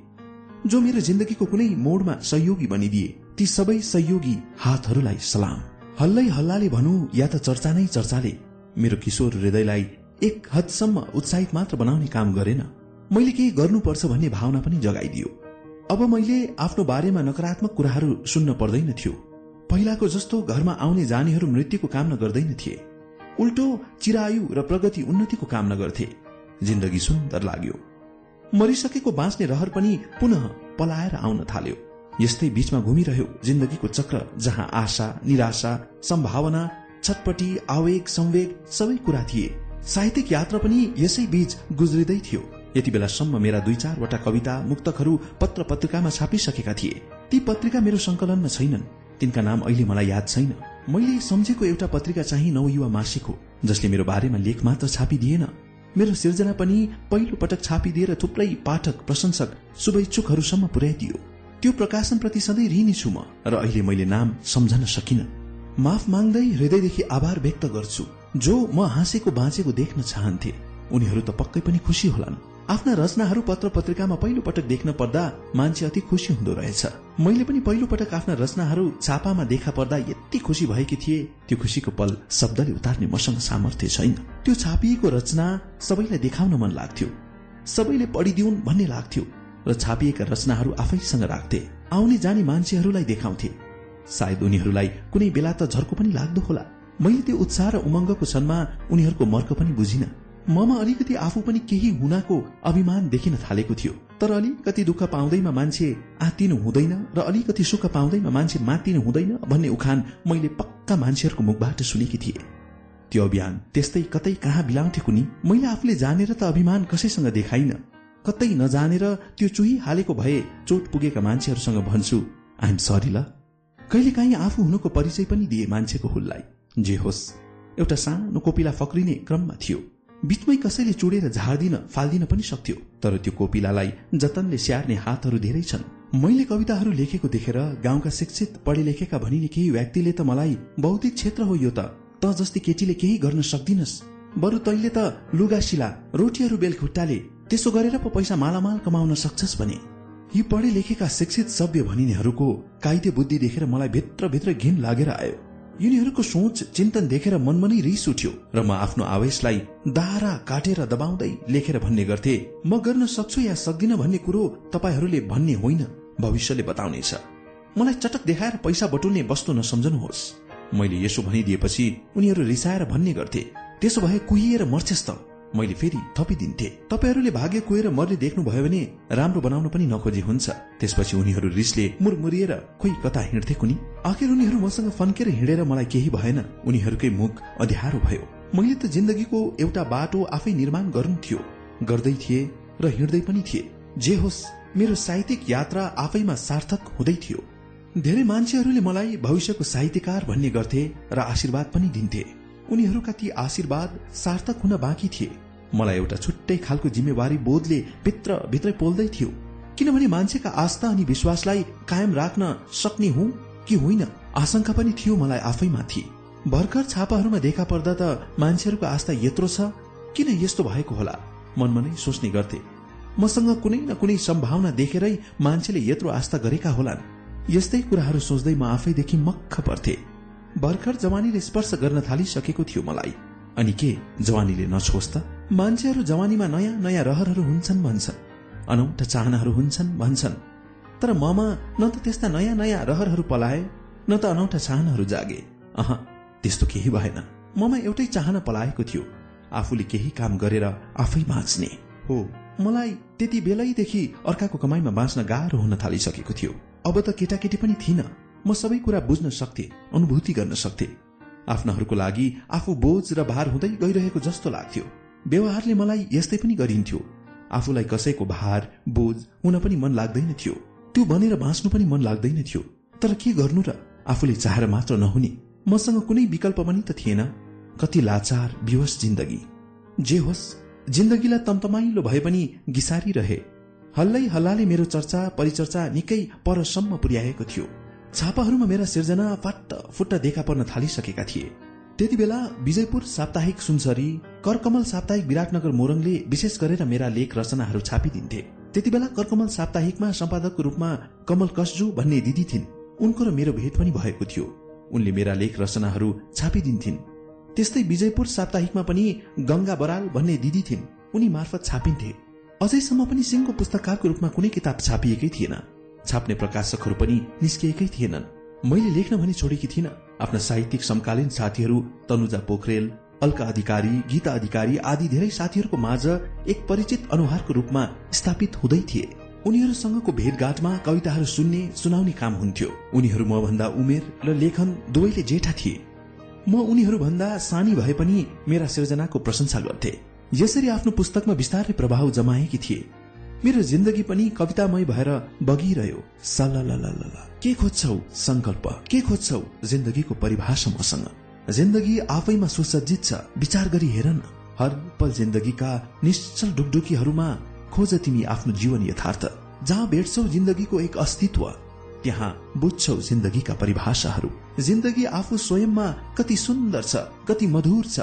जो मेरो जिन्दगीको कुनै मोडमा सहयोगी बनिदिए ती सबै सहयोगी हातहरूलाई सलाम। हल्लै हल्लाले भनौँ या त चर्चा नै चर्चाले मेरो किशोर हृदयलाई एक हदसम्म उत्साहित मात्र बनाउने काम गरेन। मैले केही गर्नुपर्छ भन्ने भावना पनि जगाइदियो। अब मैले आफ्नो बारेमा नकारात्मक कुराहरू सुन्न पर्दैन थियो। पहिलाको जस्तो घरमा आउने जानेहरू मृत्युको कामना गर्दैन थिए। उल्टो चिरायु र प्रगति उन्नतिको कामना गर्थे। जिन्दगी सुन्दर लाग्यो। मरिसकेको बाँच्ने रहर पनि पुनः पलाएर आउन थाल्यो। यस्तै बीचमा घुमिरह्यो जिन्दगीको चक्र जहाँ आशा निराशा सम्भावना छटपटी आवेग संवेग सबै कुरा थिए। साहित्यिक यात्रा पनि यसै बीच गुज्रिँदै थियो। यति बेलासम्म मेरा दुई चारवटा कविता मुक्तकहरू पत्र पत्रिकामा छापिसकेका थिए। ती पत्रिका मेरो संकलनमा छैनन्। तिनका नाम अहिले मलाई याद छैन। मैले सम्झेको एउटा पत्रिका चाहिँ नवयुवा मासिक हो जसले मेरो बारेमा लेख मात्र छापिदिएन। मेरो सिर्जना पनि पहिलो पटक छापिदिएर थुप्रै पाठक प्रशंसक शुभेच्छुकहरूसम्म पुर्याइदियो। त्यो प्रकाशनप्रति सधैँ ऋणी छु म र अहिले मैले नाम सम्झन सकिन। माफ माग्दै हृदयदेखि आभार व्यक्त गर्छु। जो म हाँसेको बाँचेको देख्न चाहन्थे उनीहरू त पक्कै पनि खुसी होलान्। आफ्ना रचनाहरू पत्र पत्रिकामा पहिलो पटक देख्न पर्दा मान्छे अति खुसी हुँदो रहेछ। मैले पनि पहिलो पटक आफ्ना रचनाहरू छापामा देखा पर्दा यति खुसी भएकी थिए। त्यो खुसीको पल शब्दले उतार्ने मसँग सामर्थ्य छैन। त्यो छापिएको रचना सबैलाई देखाउन मन लाग्थ्यो। सबैले पढिदिउन् भन्ने लाग्थ्यो र छापिएका रचनाहरू आफैसँग राख्थे। आउने जाने मान्छेहरूलाई देखाउँथे। सायद उनीहरूलाई कुनै बेला त झर्को पनि लाग्दो होला। मैले त्यो उत्साह र उमङ्गको क्षणमा उनीहरूको मर्क पनि बुझिन। ममा अलिकति आफू पनि केही हुनाको अभिमान देखिन थालेको थियो। तर अलिकति दुःख पाउँदैमा मान्छे आतिनु हुँदैन र अलिकति सुख पाउँदैमा मान्छे मातिनु हुँदैन भन्ने उखान मैले पक्का मान्छेहरूको मुखबाट सुनेकी थिए। त्यो अभियान त्यस्तै कतै कहाँ बिलाउँथे कुनी? मैले आफूले जानेर त अभिमान कसैसँग देखाइन। कतै नजानेर त्यो चुही हालेको भए चोट पुगेका मान्छेहरूसँग भन्छु आइएम सरी ल। कहिलेकाहीँ आफू हुनुको परिचय पनि दिए मान्छेको हुललाई। जे होस् एउटा सानो कोपिला फक्रिने क्रममा थियो। बीचमै कसैले चुडेर झार्दिन फाल्दिन पनि सक्थ्यो तर त्यो कोपिलालाई जतनले स्याहार्ने हातहरू धेरै छन्। मैले कविताहरू लेखेको देखेर गाउँका शिक्षित पढे लेखेका भनिने केही व्यक्तिले त मलाई बौद्धिक क्षेत्र हो यो त त जस्ती केटीले केही गर्न सक्दिनस्। बरु तैले त लुगा शिला रोटीहरू बेल खुट्टाले त्यसो गरेर पो पैसा मालामाल कमाउन सक्छस् भने। यी पढे लेखेका शिक्षित सभ्य भनिनेहरूको काइदे बुद्धि देखेर मलाई भित्रभित्र घिन लागेर आयो। यिनीहरूको सोच चिन्तन देखेर मनमा नै रिस उठ्यो र म आफ्नो आवेशलाई दारा काटेर दबाउँदै लेखेर भन्ने गर्थे म गर्न सक्छु या सक्दिन भन्ने कुरो तपाईँहरूले भन्ने होइन भविष्यले बताउनेछ। मलाई चटक देखाएर पैसा बटुल्ने वस्तु नसम्झनुहोस्। मैले यसो भनिदिएपछि उनीहरू रिसाएर भन्ने गर्थे। त्यसो भए कुहिएर मर्छेस् त। मैले फेरि थपिदिन्थे। तपाईँहरूले भाग्य कुहेर मर्ने देख्नुभयो भने राम्रो बनाउन पनि नखोजी हुन्छ। त्यसपछि उनीहरू रिसले मुरमुरिएर खोइ कता हिँड्थे कुनी? आखिर उनीहरू मसँग फन्केर हिँडेर मलाई केही भएन। उनीहरूकै मुख अध्यारो भयो। मैले त जिन्दगीको एउटा बाटो आफै निर्माण गर्नु थियो गर्दै थिए र हिँड्दै पनि थिए। जे होस् मेरो साहित्यिक यात्रा आफैमा सार्थक हुँदै थियो। धेरै मान्छेहरूले मलाई भविष्यको साहित्यकार भन्ने गर्थे र आशीर्वाद पनि दिन्थे। उनीहरूका ती आशीर्वाद सार्थक हुन बाँकी थिए। मलाई एउटा छुट्टै खालको जिम्मेवारी बोधले भित्र भित्रै पोल्दै थियो। किनभने मान्छेका आस्था अनि विश्वासलाई कायम राख्न सक्ने हुँ कि होइन आशंका पनि थियो मलाई आफैमाथि भर्खर छापाहरूमा देखा पर्दा त मान्छेहरूको आस्था यत्रो छ किन यस्तो भएको होला? मनमा नै सोच्ने गर्थे। मसँग कुनै न कुनै सम्भावना देखेरै मान्छेले यत्रो आस्था गरेका होलान्। यस्तै कुराहरू सोच्दै म आफैदेखि मक्ख पर्थे। भर्खर जवानीले स्पर्श गर्न थालिसकेको थियो मलाई। अनि के जवानीले नछोस् त? मान्छेहरू जवानीमा नयाँ नयाँ रहरहरू हुन्छन् भन्छन् अनौठा चाहनाहरू हुन्छन् भन्छन्। तर ममा न त त्यस्ता नयाँ नयाँ रहरहरू पलाए न त अनौठा चाहनाहरू जागे। अह त्यस्तो केही भएन। ममा एउटै चाहना पलाएको थियो आफूले केही काम गरेर आफै बाँच्ने। हो मलाई त्यति बेलैदेखि अर्काको कमाईमा बाँच्न गाह्रो हुन थालिसकेको थियो। अब त केटाकेटी पनि थिइन। म सबै कुरा बुझ्न सक्थे अनुभूति गर्न सक्थे। आफ्नाहरूको लागि आफू बोझ र भार हुँदै गइरहेको जस्तो लाग्थ्यो। व्यवहारले मलाई यस्तै पनि गरिन्थ्यो। आफूलाई कसैको भार बोझ हुन पनि मन लाग्दैन थियो। त्यो बनेर बाँच्नु पनि मन लाग्दैन थियो। तर के गर्नु र? आफूले चाहेर मात्र नहुने। मसँग कुनै विकल्प पनि त थिएन। कति लाचार विवश जिन्दगी। जे होस् जिन्दगीलाई तन्तमाइलो भए पनि गिसारी रहे हल्लै हल्लाले मेरो चर्चा परिचर्चा निकै परसम्म पुर्याएको थियो। छापाहरूमा मेरा सिर्जना फाट्ट फुट्ट देखा पर्न थालिसकेका थिए। त्यति बेला विजयपुर साप्ताहिक सुनसरी करकमल साप्ताहिक विराटनगर मोरङले विशेष गरेर मेरा लेख रचनाहरू छापिदिन्थे। त्यति बेला करकमल साप्ताहिकमा सम्पादकको रूपमा कमल कसजु भन्ने दिदी थिइन्। उनको र मेरो भेट पनि भएको थियो। उनले मेरा लेख रचनाहरू छापिदिन्थिन्। त्यस्तै विजयपुर साप्ताहिकमा पनि गंगा बराल भन्ने दिदी थिइन्। उनी मार्फत छापिन्थे। अझैसम्म पनि सिंहको पुस्तकारको रूपमा कुनै किताब छापिएकै थिएन। छाप्ने प्रकाशकहरू पनि निस्किएकै थिएनन्। मैले लेख्न भने छोडेकी थिइनँ। आफ्ना साहित्यिक समकालीन साथीहरू तनुजा पोखरेल अल्का अधिकारी गीता अधिकारी आदि धेरै साथीहरूको माझ एक परिचित अनुहारको रूपमा स्थापित हुँदै थिए। उनीहरूसँगको भेटघाटमा कविताहरू सुन्ने सुनाउने काम हुन्थ्यो। उनीहरू म भन्दा उमेर र लेखन दुवैले जेठा थिए। म उनीहरू भन्दा सानी भए पनि मेरा सिर्जनाको प्रशंसा गर्थे। यसरी आफ्नो पुस्तकमा बिस्तारै प्रभाव जमाएकी थिए। मेरो जिन्दगी पनि कवितामय भएर बगिरह्यो। के खोज्छौ संकल्प? के खोज्छौ जिन्दगीको परिभाषा मसँग? जिन्दगी आफैमा सुसज्जित छ विचार गरी हेर न। हर पल जिन्दगीका निश्चल डुकडुकीहरूमा खोज तिमी आफ्नो जीवन यथार्थ। जहाँ भेट्छौ जिन्दगीको एक अस्तित्व त्यहाँ बुझ्छौ जिन्दगीका परिभाषाहरू। जिन्दगी आफू स्वयंमा कति सुन्दर छ कति मधुर छ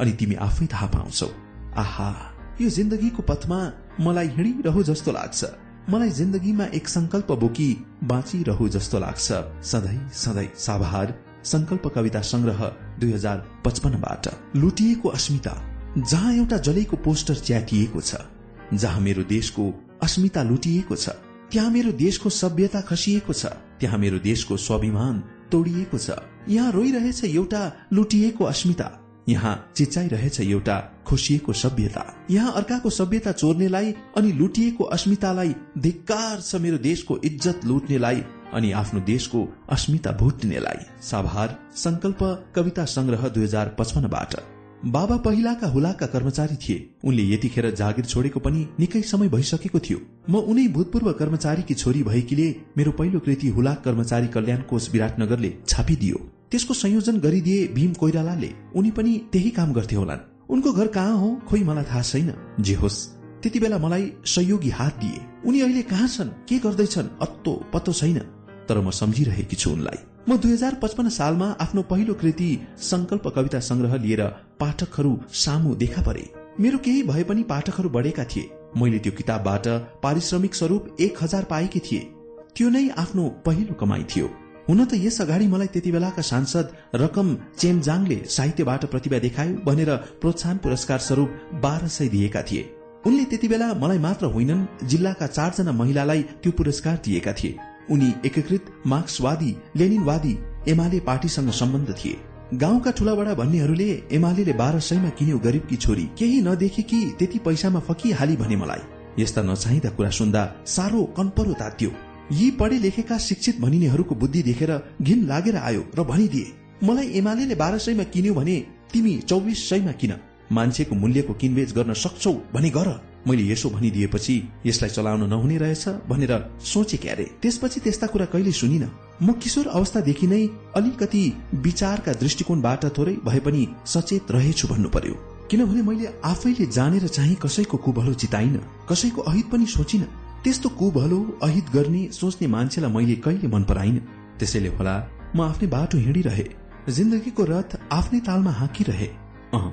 अनि तिमी आफै थाहा पाउँछौ। आहा! यो जिन्दगीको पथमा मलाई हिँडिरहु जस्तो लाग्छ। मलाई जिन्दगीमा एक संकल्प बोकी बाँचिरहु जस्तो लाग्छ। सधैँ सधैँ साभार संकल्प कविता संग्रह दुई हजार पचपन्नबाट लुटिएको अस्मिता जहाँ एउटा जलेको पोस्टर च्यातिएको छ जहाँ मेरो देशको अस्मिता लुटिएको छ त्यहाँ मेरो देशको सभ्यता खसिएको छ त्यहाँ मेरो देशको स्वाभिमान तोडिएको छ। यहाँ रोइरहेछ एउटा लुटिएको अस्मिता। यहाँ चिच्चाइरहेछ एउटा खोसिएको सभ्यता। यहाँ अर्काको सभ्यता चोर्नेलाई अनि लुटिएको अस्मितालाई धिक्कार छ मेरो देशको इज्जत लुट्नेलाई अनि आफ्नो देशको अस्मिता भुट्नेलाई। साभार संकल्प कविता संग्रह दुई हजार पचपन्नबाट। बाबा पहिलाका हुलाका कर्मचारी थिए। उनले यतिखेर जागिर छोडेको पनि निकै समय भइसकेको थियो। म उनै भूतपूर्व कर्मचारीकी छोरी भएकीले मेरो पहिलो कृति हुलाक कर्मचारी कल्याण कोष विराटनगरले छापिदियो। त्यसको संयोजन गरिदिए भीम कोइरालाले उनी पनि त्यही काम गर्थे होलान्। उनको घर कहाँ हो खोइ मलाई थाहा छैन जे होस्। त्यति बेला मलाई सहयोगी हात दिए। उनी अहिले कहाँ छन्? के गर्दैछन्? अत्तो पत्तो छैन। तर म सम्झिरहेकी छु उनलाई। म दुई हजार पचपन्न सालमा आफ्नो पहिलो कृति संकल्प कविता संग्रह लिएर पाठकहरू सामु देखा परे। मेरो केही भए पनि पाठकहरू बढेका थिए। मैले त्यो किताबबाट पारिश्रमिक स्वरूप एक हजार पाएकी थिए। त्यो नै आफ्नो पहिलो कमाई थियो। हुन त यस अगाडि मलाई त्यति बेलाका सांसद रकम चेमजाङले साहित्यबाट प्रतिभा देखायो भनेर प्रोत्साहन पुरस्कार स्वरूप बाह्र सय दिएका थिए। उनले त्यति बेला मलाई मात्र होइनन् जिल्लाका चारजना महिलालाई त्यो पुरस्कार दिएका थिए। उनी एकीकृत मार्क्सवादी लेनिनवादी एमाले पार्टीसँग सम्बन्ध थिए। गाउँका ठूला भन्नेहरूले एमाले बाह्र सयमा किन्यो गरिबकी छोरी केही नदेखे कि त्यति पैसामा फकिहाली भने मलाई। यस्ता नचाहिँदा कुरा सुन्दा साह्रो कन्परो तात्यो। यी पढे लेखेका शिक्षित भनिनेहरूको बुद्धि देखेर घिन लागेर आयो र भनिदिए मलाई एमाले बाह्र सयमा किन्यो भने तिमी चौबिस सयमा किन? मान्छेको मूल्यको किनबेच गर्न सक्छौ भने गर। मैले यसो भनिदिएपछि यसलाई चलाउन नहुने रहेछ भनेर सोचे क्यारे त्यसपछि त्यस्ता कुरा कहिले सुनिन। म किशोर अवस्थादेखि नै अलिकति विचारका दृष्टिकोणबाट थोरै भए पनि सचेत रहेछु भन्नु पर्यो किनभने मैले आफैले जानेर चाहिँ कसैको कुभलो चिताइन कसैको अहित पनि सोचिन। त्यस्तो कुभलो अहित गर्ने सोच्ने मान्छेलाई मैले कहिले मन पराइन। त्यसैले होला म आफ्नै बाटो हिँडिरहे जिन्दगीको रथ आफ्नै तालमा हाँकिरहे। अह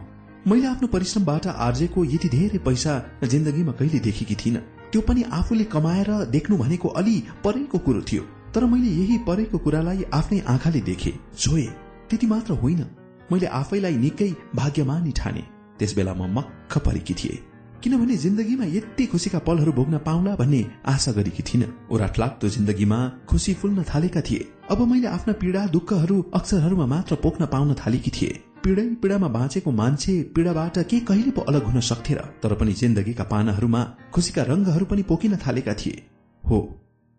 मैले आफ्नो परिश्रमबाट आर्जेको यति धेरै पैसा जिन्दगीमा कहिले देखेकी थिइनँ। त्यो पनि आफूले कमाएर देख्नु भनेको अलि परेको कुरो थियो। तर मैले यही परेको कुरालाई आफ्नै आँखाले देखे। छोए त्यति मात्र होइन। मैले आफैलाई निकै भाग्यमानी ठाने। त्यस बेला म मक्ख परेकी थिए। किनभने जिन्दगीमा यति खुसीका पलहरू भोग्न पाउला भन्ने आशा गरेकी थिइन। ओराट लाग्दो जिन्दगीमा खुसी फुल्न थालेका थिए। अब मैले आफ्ना पीड़ा दुःखहरू अक्षरहरूमा मात्र पोख्न पाउन थालेकी थिए। पीड़ै पीड़ामा बाँचेको मान्छे पीड़ाबाट के कहिले पो अलग हुन सक्थे र तर पनि जिन्दगीका पानाहरूमा खुसीका रंगहरू पनि पोकिन थालेका थिए। हो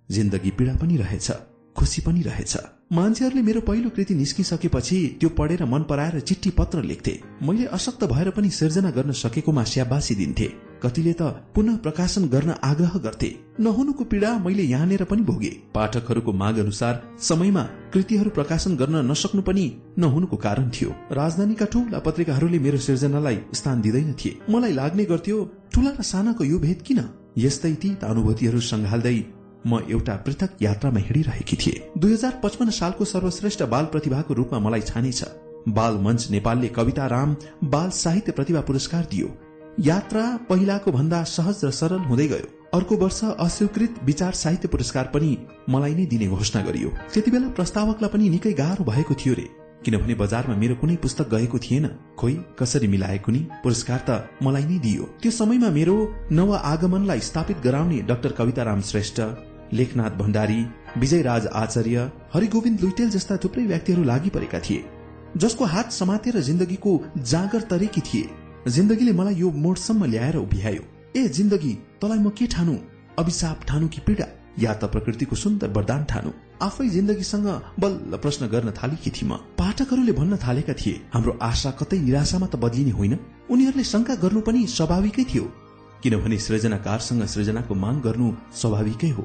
जिन्दगी पीड़ा पनि रहेछ खुसी पनि रहेछ। मान्छेहरूले मेरो पहिलो कृति निस्किसकेपछि त्यो पढेर मन पराएर चिठी पत्र लेख्थे। मैले अशक्त भएर पनि सिर्जना गर्न सकेकोमा स्याबासी दिन्थे। कतिले त पुनः प्रकाशन गर्न आग्रह गर्थे। नहुनुको पीड़ा मैले यहाँनिर पनि भोगे। पाठकहरूको माग अनुसार समयमा कृतिहरू प्रकाशन गर्न नसक्नु पनि नहुनुको कारण थियो। राजधानीका ठूला पत्रिकाहरूले मेरो सिर्जनालाई स्थान दिँदैन थिए। मलाई लाग्ने गर्थ्यो ठूला र सानाको यो भेद किन? यस्तै ती अनुभूतिहरू संघाल्दै म एउटा पृथक यात्रामा हिँडिरहेकी थिए। दुई हजार पचपन्न सालको सर्वश्रेष्ठ बाल प्रतिभाको रूपमा मलाई छानेछ। बाल मञ्च नेपालले कविता राम बाल साहित्य प्रतिभा पुरस्कार दियो। यात्रा पहिलाको भन्दा सहज र सरल हुँदै गयो। अर्को वर्ष अस्वीकृत विचार साहित्य पुरस्कार पनि मलाई नै दिने घोषणा गरियो। त्यति बेला प्रस्तावकलाई पनि निकै गाह्रो भएको थियो रे। किनभने बजारमा मेरो कुनै पुस्तक गएको थिएन। खोइ कसरी मिलाएको नि पुरस्कार त मलाई नै दियो। त्यो समयमा मेरो नव आगमनलाई स्थापित गराउने डाक्टर कविताराम श्रेष्ठ लेखनाथ भण्डारी विजयराज आचार्य हरिगोविन्द लुइटेल जस्ता थुप्रै व्यक्तिहरू लागि परेका थिए जसको हात समातेर जिन्दगीको जागर तरेकी थिए। जिन्दगीले मलाई यो मोडसम्म ल्याएर उभ्यायो ए जिन्दगी तलाई म के ठानु? अभिशाप ठानु कि पीड़ा? या त प्रकृतिको सुन्दर वरदान ठानु? आफै जिन्दगीसँग बल्ल प्रश्न गर्न थालेकी थिए म पाठकहरूले भन्न थालेका थिए हाम्रो आशा कतै निराशामा त बदलिने होइन। उनीहरूले शंका गर्नु पनि स्वाभाविकै थियो। किनभने सृजनाकारसँग सृजनाको माग गर्नु स्वाभाविकै हो।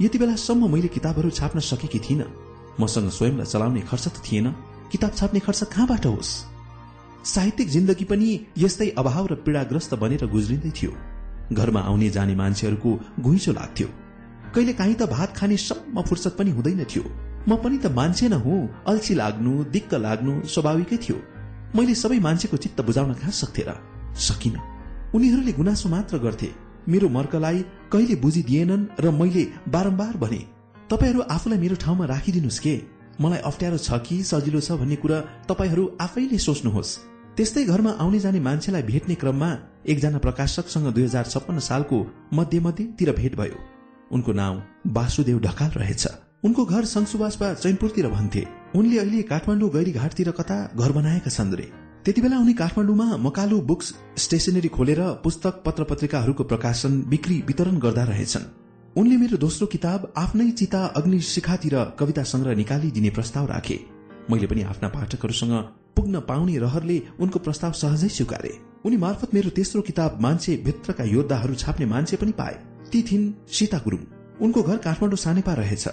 यति बेलासम्म मैले किताबहरू छाप्न सकेकी थिइनँ। मसँग स्वयंलाई चलाउने खर्च त थिएन। किताब छाप्ने खर्च कहाँबाट होस्? साहित्यिक जिन्दगी पनि यस्तै अभाव र पीड़ाग्रस्त बनेर गुज्रिँदै थियो। घरमा आउने जाने मान्छेहरूको घुइँचो लाग्थ्यो। कहिले काहीँ त भात खाने सम्म फुर्सद पनि हुँदैन थियो। म पनि त मान्छे न हो अल्छी लाग्नु दिक्क लाग्नु स्वाभाविकै थियो। मैले सबै मान्छेको चित्त बुझाउन कहाँ सक्थे र? सकिन। उनीहरूले गुनासो मात्र गर्थे। मेरो मर्कलाई कहिले बुझिदिएनन् र मैले बारम्बार भने तपाईँहरू आफूलाई मेरो ठाउँमा राखिदिनुहोस् के? मलाई अप्ठ्यारो छ कि सजिलो छ भन्ने कुरा तपाईँहरू आफैले सोच्नुहोस्। त्यस्तै घरमा आउने जाने मान्छेलाई भेट्ने क्रममा एकजना प्रकाशकसँग दुई हजार छप्पन्न सालको मध्य मध्यतिर भेट भयो। उनको नाम वासुदेव ढकाल रहेछ। उनको घर संसुवासमा चैनपुरतिर भन्थे। उनले अहिले काठमाडौँ गैरीघाटतिर कता घर बनाएका छन् रे? त्यति बेला उनी काठमाडौँमा मकालु बुक्स स्टेशनरी खोलेर पुस्तक पत्र पत्रिकाहरूको प्रकाशन बिक्री वितरण गर्दा रहेछन्। उनले मेरो दोस्रो किताब आफ्नै चिता अग्नि शिखातिर कविता संग्रह निकालिदिने प्रस्ताव राखे। मैले पनि आफ्ना पाठकहरूसँग पुग्न पाउने रहरले उनको प्रस्ताव सहजै स्वीकारे। उनी मार्फत मेरो तेस्रो किताब मान्छे भित्रका योद्धाहरू छाप्ने मान्छे पनि पाए। ती थिइन् सीता गुरुङ। उनको घर काठमाडौँ सानेपा रहेछ।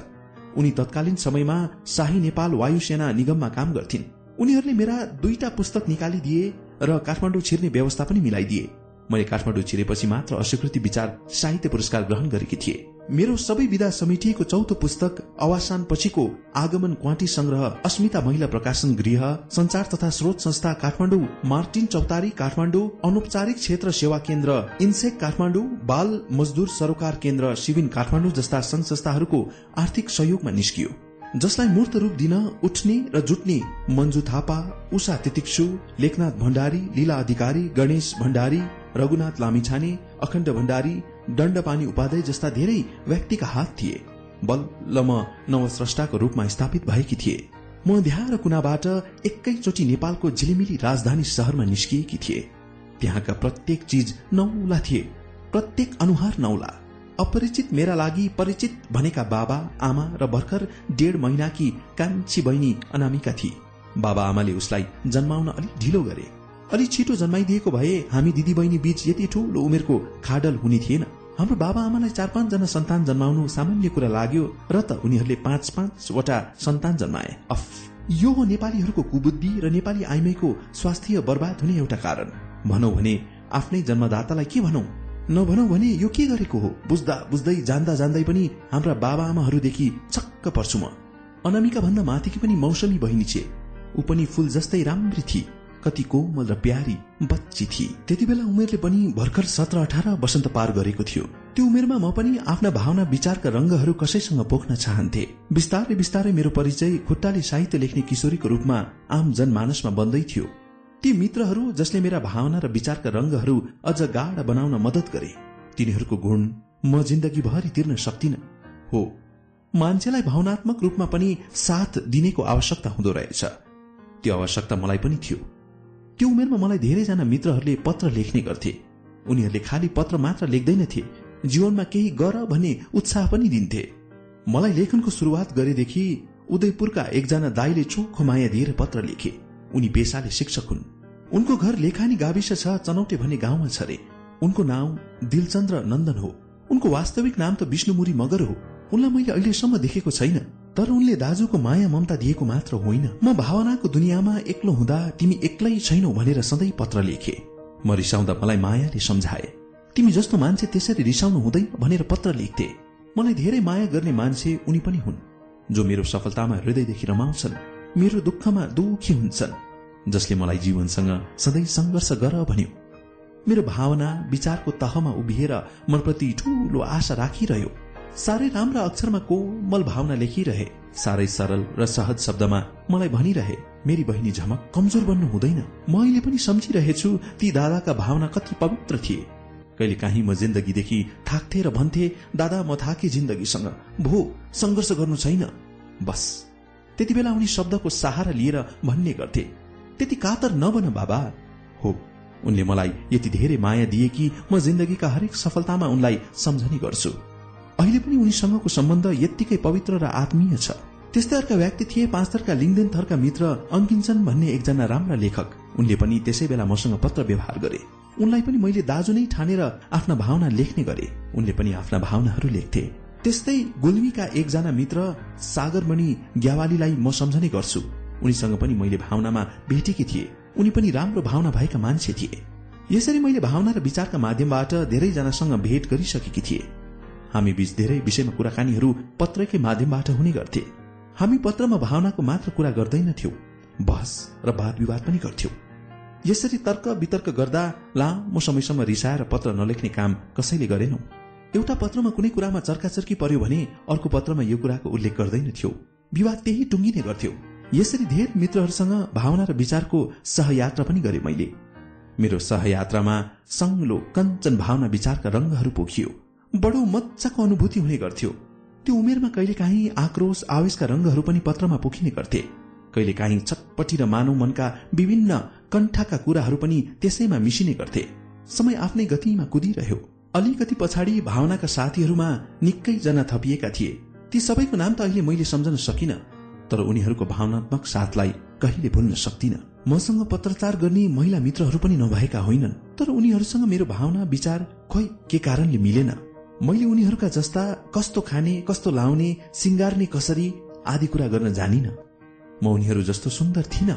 उनी तत्कालीन समयमा शाही नेपाल वायुसेना निगममा काम गर्थिन्। उनीहरूले मेरा दुईटा पुस्तक निकालिदिए र काठमाडौँ छिर्ने व्यवस्था पनि मिलाइदिए। मैले काठमाडौँ छिरेपछि मात्र अस्वीकृति विचार साहित्य पुरस्कार ग्रहण गरेकी थिए। मेरो सबै विधा समितिको चौथो पुस्तक अवासान पछिको आगमन क्वाटी संग्रह अस्मिता महिला प्रकाशन गृह संचार तथा स्रोत संस्था काठमाडौँ मार्टिन चौतारी काठमाडौँ अनौपचारिक क्षेत्र सेवा केन्द्र इन्सेक काठमाडौँ बाल मजदुर सरोकार केन्द्र सिविन काठमाडौँ जस्ता संघ संस्थाहरूको आर्थिक सहयोगमा निस्कियो। जसलाई मूर्त रूप दिन उठ्ने र जुट्ने मन्जु थापा उषा तितिक्सु लेखनाथ भण्डारी लीला अधिकारी गणेश भण्डारी रघुनाथ लामिछाने अखण्ड भण्डारी दण्डपानी उपाध्याय जस्ता धेरै व्यक्तिका हात थिए। बल्ल म नवस्रष्टाको रूपमा स्थापित भएकी थिए। म ध्यान र कुनाबाट एकैचोटि नेपालको झिलिमिली राजधानी शहरमा निस्किएकी थिए। त्यहाँका प्रत्येक चिज नौला थिए। प्रत्येक अनुहार नौला। अपरिचित मेरा लागि परिचित भनेका बाबा आमा र भर्खर डेढ महिनाकी कान्छी बहिनी अनामिका थिए। बाबा आमाले उसलाई जन्माउन अलिक ढिलो गरे। अलि छिटो जन्माइदिएको भए हामी दिदी बहिनी बीच यति ठूलो उमेरको खाडल हुने थिएन। हाम्रो बाबा आमालाई चार पाँचजना सन्तान जन्माउनु सामान्य कुरा लाग्यो र त उनीहरूले पाँच पाँचवटा सन्तान जन्माए। अफ। यो हो नेपालीहरूको कुबुद्धि र नेपाली आइमाईको स्वास्थ्य बर्बाद हुने एउटा कारण। भनौ भने आफ्नै जन्मदातालाई के भनौ? नभनौ भने यो के गरेको हो? बुझ्दा बुझ्दै जान्दा जान्दै पनि हाम्रा बाबा आमाहरूदेखि छक्क पर्छु म। अनामिका भन्दा माथिकी पनि मौसमी बहिनी छे। ऊ पनि फूल जस्तै राम्री थिए कति कोमल र प्यारी बच्ची थिए त्यति बेला उमेरले पनि भर्खर सत्र अठार वसन्त पार गरेको थियो। त्यो उमेरमा म पनि आफ्ना भावना विचारका रंगहरू कसैसँग पोख्न चाहन्थे। बिस्तारै बिस्तारै मेरो परिचय खुट्टाले साहित्य लेख्ने किशोरीको रूपमा आम जनमानसमा बन्दै थियो। ती मित्रहरू जसले मेरा भावना र विचारका रंगहरू अझ गाढ बनाउन मदत गरे। तिनीहरूको गुण म जिन्दगीभरि तिर्न सक्दिन हो मान्छेलाई भावनात्मक रूपमा पनि साथ दिनेको आवश्यकता हुँदो रहेछ। त्यो आवश्यकता मलाई पनि थियो। त्यो उमेरमा मलाई धेरैजना मित्रहरूले पत्र लेख्ने गर्थे। उनीहरूले खालि पत्र मात्र लेख्दैनथे जीवनमा केही गर भन्ने उत्साह पनि दिन्थे। मलाई लेखनको शुरूआत गरेदेखि उदयपुरका एकजना दाईले चोखो माया दिएर पत्र लेखे। उनी पेसाले शिक्षक हुन्। उनको घर लेखानी गाविस छ चनौटे भन्ने गाउँमा छ रे। उनको नाम दिलचन्द्र नन्दन हो। उनको वास्तविक नाम त विष्णुमुरी मगर हो। उनलाई मैले अहिलेसम्म देखेको छैन। तर उनले दाजुको माया ममता दिएको मात्र होइन। म भावनाको दुनियाँमा एक्लो हुँदा तिमी एक्लै छैनौ भनेर सधैँ पत्र लेखे। म रिसाउँदा मलाई मायाले सम्झाए। तिमी जस्तो मान्छे त्यसरी रिसाउनु हुँदैन भनेर पत्र लेख्थे। मलाई धेरै माया गर्ने मान्छे उनी पनि हुन्। जो मेरो सफलतामा हृदयदेखि रमाउँछन्। मेरो दुःखमा दुखी हुन्छन् जसले मलाई जीवनसँग सधैँ संघर्ष गर भन्यो। मेरो भावना विचारको तहमा उभिएर मनप्रति ठूलो आशा राखिरह्यो। साह्रै राम्रा अक्षरमा कोमल भावना लेखिरहे। साह्रै सरल र सहज शब्दमा मलाई भनिरहे मेरी बहिनी झमक कमजोर बन्नु हुँदैन। म अहिले पनि सम्झिरहेछु ती दादाका भावना कति पवित्र थिए। कहिले काहीँ म जिन्दगीदेखि थाक्थे र भन्थे दादा म थाके जिन्दगीसँग। भो संघर्ष गर्नु छैन। बस त्यति बेला उनी शब्दको सहारा लिएर भन्ने गर्थे त्यति कातर नबन बाबा। हो उनले मलाई यति धेरै माया दिए कि म जिन्दगीका हरेक सफलतामा उनलाई सम्झने गर्छु। अहिले पनि उनीसँगको सम्बन्ध यत्तिकै पवित्र र आत्मीय छ। त्यस्तै अर्का व्यक्ति थिए पाँच थरका लिङ्गदेन थरका मित्र अङ्किन्छन् भन्ने एकजना राम्रा लेखक। उनले पनि त्यसै बेला मसँग पत्र व्यवहार गरे। उनलाई पनि मैले दाजु नै ठानेर आफ्ना भावना लेख्ने गरे। उनले पनि आफ्ना भावनाहरू लेख्थे। त्यस्तै गुल्मीका एकजना मित्र सागरमणि ग्यावालीलाई म सम्झने गर्छु। उनीसँग पनि मैले भावनामा भेटेकी थिए। उनी पनि राम्रो भावना भएका मान्छे थिए। यसरी मैले भावना र विचारका माध्यमबाट धेरैजनासँग भेट गरिसकेकी थिए। हामी बीच धेरै विषयमा कुराकानीहरू पत्रकै माध्यमबाट हुने गर्थे। हामी पत्रमा भावनाको मात्र कुरा गर्दैनथ्यौ बहस र वाद विवाद पनि गर्थ्यौ। यसरी तर्क वितर्क गर्दा लामो समयसम्म रिसाएर पत्र नलेख्ने काम कसैले गरेनौ। एउटा पत्रमा कुनै कुरामा चर्काचर्की पर्यो भने अर्को पत्रमा यो कुराको उल्लेख गर्दैनथ्यौ विवाद त्यही टुङ्गिने गर्थ्यौ। यसरी धेरै मित्रहरूसँग भावना र विचारको सहयात्रा पनि गरे मैले। मेरो सहयात्रामा सङ्लो कञ्चन भावना विचारका रंगहरू पोखियो। बडो मजाको अनुभूति हुने गर्थ्यो। त्यो उमेरमा कहिलेकाहीँ आक्रोश आवेशका रंगहरू पनि पत्रमा पोखिने गर्थे। कहिलेकाहीँ छटपटी र मानव मनका विभिन्न कण्ठाका कुराहरू पनि त्यसैमा मिसिने गर्थे। समय आफ्नै गतिमा कुदिरह्यो। अलिकति पछाडि भावनाका साथीहरूमा निकै थपिएका थिए। ती सबैको नाम त अहिले मैले सम्झन सकिन तर उनीहरूको भावनात्मक साथलाई कहिले भुल्न सक्दिन। मसँग पत्रचार गर्ने महिला मित्रहरू पनि नभएका होइनन् तर उनीहरूसँग मेरो भावना विचार खोइ के कारणले मिलेन? मैले उनीहरूका जस्ता कस्तो खाने कस्तो लाउने सिंगार्ने कसरी आदि कुरा गर्न जानिन। म उनीहरू जस्तो सुन्दर थिइन।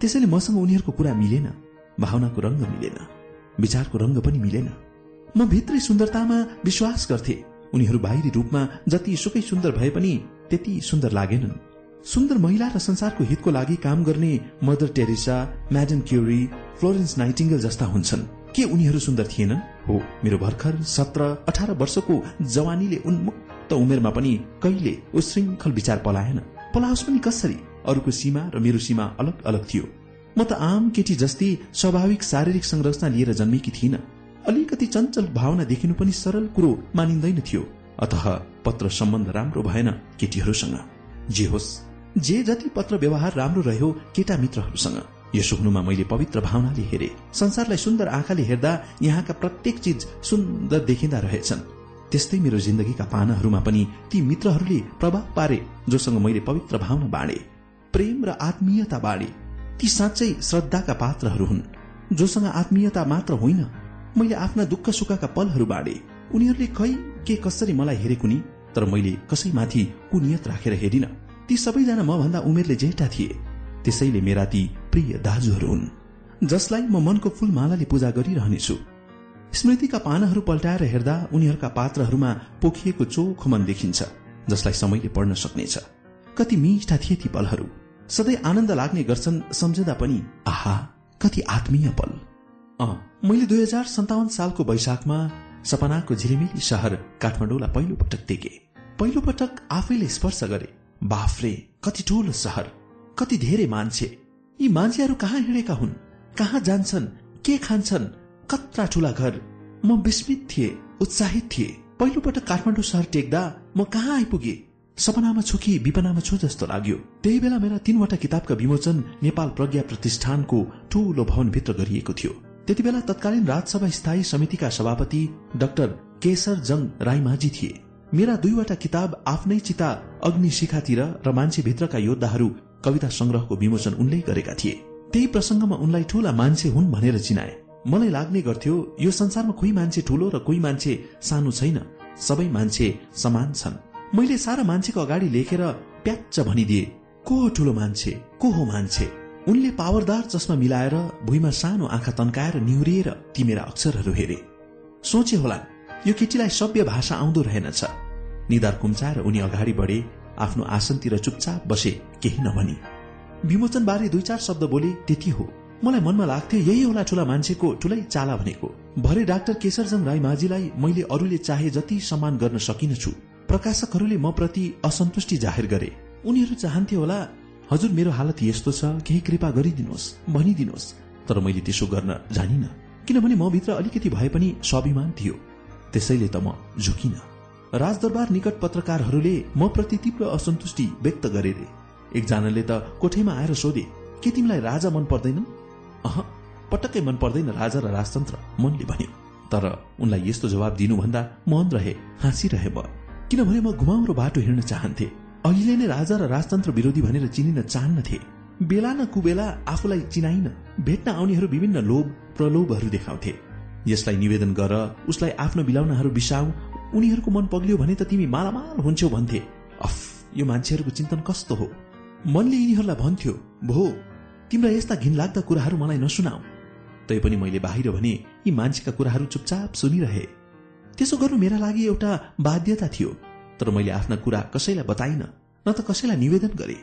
त्यसैले मसँग उनीहरूको कुरा मिलेन। भावनाको रंग मिलेन। विचारको रंग पनि मिलेन। म भित्री सुन्दरतामा विश्वास गर्थे। उनीहरू बाहिरी रूपमा जति सुकै सुन्दर भए पनि त्यति सुन्दर लागेनन्। सुन्दर महिला र संसारको हितको लागि काम गर्ने Mother Teresa Madam Curie Florence Nightingale जस्ता हुन्छन्। के उनीहरू सुन्दर थिएनन्? हो मेरो भर्खर सत्र अठार वर्षको जवानीले उन्मुक्त उमेरमा पनि कहिले उश्रृङ्खल विचार पलाएन। पलाओस् पनि कसरी? अरूको सीमा र मेरो सीमा अलग अलग थियो। म त आम केटी जस्तै स्वाभाविक शारीरिक संरचना लिएर जन्मेकी थिइन। अलिकति चञ्चल भावना देखिनु पनि सरल कुरो मानिँदैन थियो। अत पत्र सम्बन्ध राम्रो भएन केटीहरूसँग। जे होस् जे जति पत्र व्यवहार राम्रो रह्यो केटा मित्रहरूसँग। यसो हुनुमा मैले पवित्र भावनाले हेरे। संसारलाई सुन्दर आँखाले हेर्दा यहाँका प्रत्येक चिज सुन्दर देखिँदा रहेछन्। त्यस्तै मेरो जिन्दगीका पानाहरूमा पनि ती मित्रहरूले प्रभाव पारे जोसँग मैले पवित्र भावना बाँडे। प्रेम र आत्मीयता बाँडे। ती साँच्चै श्रद्धाका पात्रहरू हुन् जोसँग आत्मीयता मात्र होइन। मैले आफ्ना दुःख सुखका पलहरू बाँडे उनीहरूले खै के कसरी मलाई हेरेको नि तर मैले कसैमाथि कुनियत राखेर हेरिन। ती सबैजना म भन्दा उमेरले जेठा थिए। त्यसैले मेरा ती प्रिय दाजुहरू हुन् जसलाई म मनको फूल मालाले पूजा गरिरहनेछु। स्मृतिका पानाहरू पल्टाएर हेर्दा उनीहरूका पात्रहरूमा पोखिएको चोखो मन देखिन्छ जसलाई समयले पढ्न सक्नेछ। कति मिठा थिए ती पलहरू। सधैँ आनन्द लाग्ने गर्छन् सम्झदा पनि आहा कति आत्मीय पल! मैले दुई हजार सन्ताउन्न सालको वैशाखमा सपनाको झिलिमिली शहर काठमाडौँलाई पहिलो पटक देखे। पहिलो पटक आफैले स्पर्श गरे। बाफ्रे कति ठूलो शहर कति धेरै मान्छे। यी मान्छेहरू कहाँ हिँडेका हुन्? कहाँ जान्छन्? के खान्छन्? कत्रा ठूला घर। म विस्मित थिए उत्साहित थिए। पहिलो पटक काठमाडौँ शहर टेक्दा म कहाँ आइपुगे? सपनामा छु कि विपनामा छु जस्तो लाग्यो। त्यही बेला मेरा तीनवटा किताबका विमोचन नेपाल प्रज्ञा प्रतिष्ठानको ठूलो भवनभित्र गरिएको थियो। त्यति बेला तत्कालीन राजसभा स्थायी समितिका सभापति डाक्टर केशर जङ राईमाझी थिए। मेरा दुईवटा किताब आफ्नै चिता अग्नि शिखातिर र मान्छे भित्रका योद्धाहरू कविता संग्रहको विमोचन उनले गरेका थिए। त्यही प्रसंगमा उनलाई ठूला मान्छे हुन् भनेर चिनाए। मलाई लाग्ने गर्थ्यो यो संसारमा कोही मान्छे ठूलो र कोही मान्छे सानो छैन। सबै मान्छे समान छन्। मैले सारा मान्छेको अगाडि लेखेर प्याच्च भनिदिए को ठूलो मान्छे? को हो मान्छे? उनले पावरदार चस्मा मिलाएर भुइँमा सानो आँखा तन्काएर निहुरिएर ती मेरा अक्षरहरू हेरे। सोचे होला यो केटीलाई सभ्य भाषा आउँदो रहेनछ। निधार कुम्चाएर उनी अगाडि बढे आफ्नो आसनतिर चुपचाप बसे केही नभनी। विमोचन बारे दुई चार शब्द बोले त्यति हो। मलाई मनमा लाग्थ्यो यही होला ठुला मान्छेको ठुलै चाला भनेको। भरे डाक्टर केशरजङ राई माझीलाई मैले अरूले चाहे जति सम्मान गर्न सकिनछु। प्रकाशकहरूले म प्रति असन्तुष्टि जाहेर गरे। उनीहरू चाहन्थे होला हजुर मेरो हालत यस्तो छ केही कृपा गरिदिनुहोस् भनिदिनुहोस्। तर मैले त्यसो गर्न जानिन किनभने म भित्र अलिकति भए पनि स्वाभिमान थियो। त्यसैले त म झुकिन। राजदरबार निकट पत्रकारहरूले म प्रति तीव्र असन्तुष्टि व्यक्त गरे रे। एकजनाले त कोठैमा आएर सोधे के तिमीलाई राजा मन पर्दैन अह पटक्कै मन पर्दैन राजा र राजतन्त्र मनले भन्यो। तर उनलाई यस्तो जवाब दिनुभन्दा मन रहे हाँसिरहे म किनभने म घुमाउरो बाटो हिँड्न चाहन्थे। अहिले नै राजा र राजतन्त्र विरोधी भनेर चिनिन चाहन्नथे बेला न कुबेला आफूलाई चिनाइन। भेट्न आउनेहरू विभिन्न लोभ प्रलोभहरू देखाउँथे। यसलाई निवेदन गर उसलाई आफ्नो बिलाउनाहरू बिसाउ। उनीहरूको मन पग्लियो भने त तिमी मालामाल हुन्छौ भन्थे। अफ यो मान्छेहरूको चिन्तन कस्तो हो? मनले यिनीहरूलाई भन्थ्यो भो तिम्रा यस्ता घिनलाग्दा कुराहरू मलाई नसुनाऊ तैपनि मैले बाहिर भने यी मान्छेका कुराहरू चुपचाप सुनिरहे। त्यसो गर्नु मेरा लागि एउटा बाध्यता थियो। तर मैले आफ्ना कुरा कसैलाई बताइन न त कसैलाई निवेदन गरे।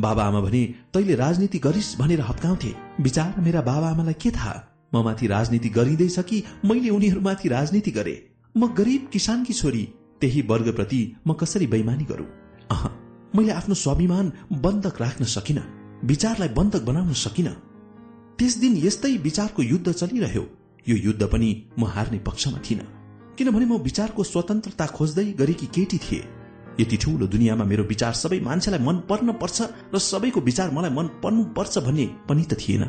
बाबा आमा भने तैले राजनीति गरिस् भनेर हप्काउँथे विचार मेरा बाबा आमालाई के थाहा? म माथि राजनीति गरिँदैछ कि मैले उनीहरूमाथि राजनीति गरे। म गरिब किसानकी छोरी त्यही वर्गप्रति म कसरी बैमानी गरू? अह मैले आफ्नो स्वाभिमान बन्धक राख्न सकिन विचारलाई बन्धक बनाउन सकिन। त्यस दिन यस्तै विचारको युद्ध चलिरह्यो। यो युद्ध पनि म हार्ने पक्षमा थिइन। किनभने म विचारको स्वतन्त्रता खोज्दै गरेकी केटी थिए। यति ठूलो दुनियाँमा मेरो विचार सबै मान्छेलाई मन पर्न पर्छ र सबैको विचार मलाई मन पर्नु पर्छ भन्ने पनि त थिएन।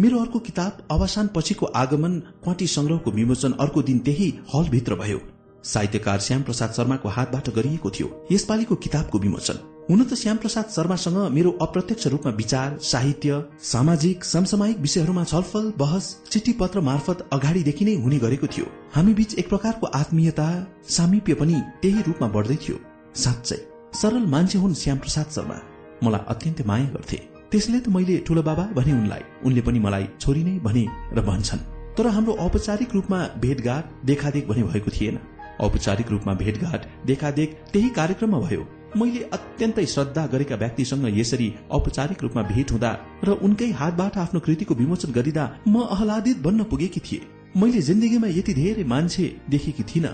मेरो अर्को किताब अवसान पछिको आगमन क्वाटी संग्रहको विमोचन अर्को दिन त्यही हलभित्र भयो। साहित्यकार श्याम प्रसाद शर्माको हातबाट गरिएको थियो। यसपालिको किताबको विमोचन। हुन त श्याम प्रसाद शर्मासँग मेरो अप्रत्यक्ष रूपमा विचार साहित्य सामाजिक समसामयिक विषयहरूमा छलफल बहस चिठी पत्र मार्फत अगाडिदेखि नै हुने गरेको थियो। हामी बीच एक प्रकारको आत्मीयता सामिप्य पनि त्यही रूपमा बढ्दै थियो। साँच्चै सरल मान्छे हुन् श्याम प्रसाद शर्मा। मलाई अत्यन्तै माया गर्थे। त्यसले त मैले ठुलो बाबा भने उनलाई। उनले पनि मलाई छोरी नै भने र भन्छन्। तर हाम्रो औपचारिक रूपमा भेटघाट देखादेख भने भएको थिएन। औपचारिक रूपमा भेटघाट देखादेख त्यही कार्यक्रममा भयो। मैले अत्यन्तै श्रद्धा गरेका व्यक्तिसँग यसरी औपचारिक रूपमा भेट हुँदा र उनकै हातबाट आफ्नो कृतिको विमोचन गरिँदा म आह्लादित बन्न पुगेकी थिए। मैले जिन्दगीमा यति धेरै मान्छे देखेकी थिइन।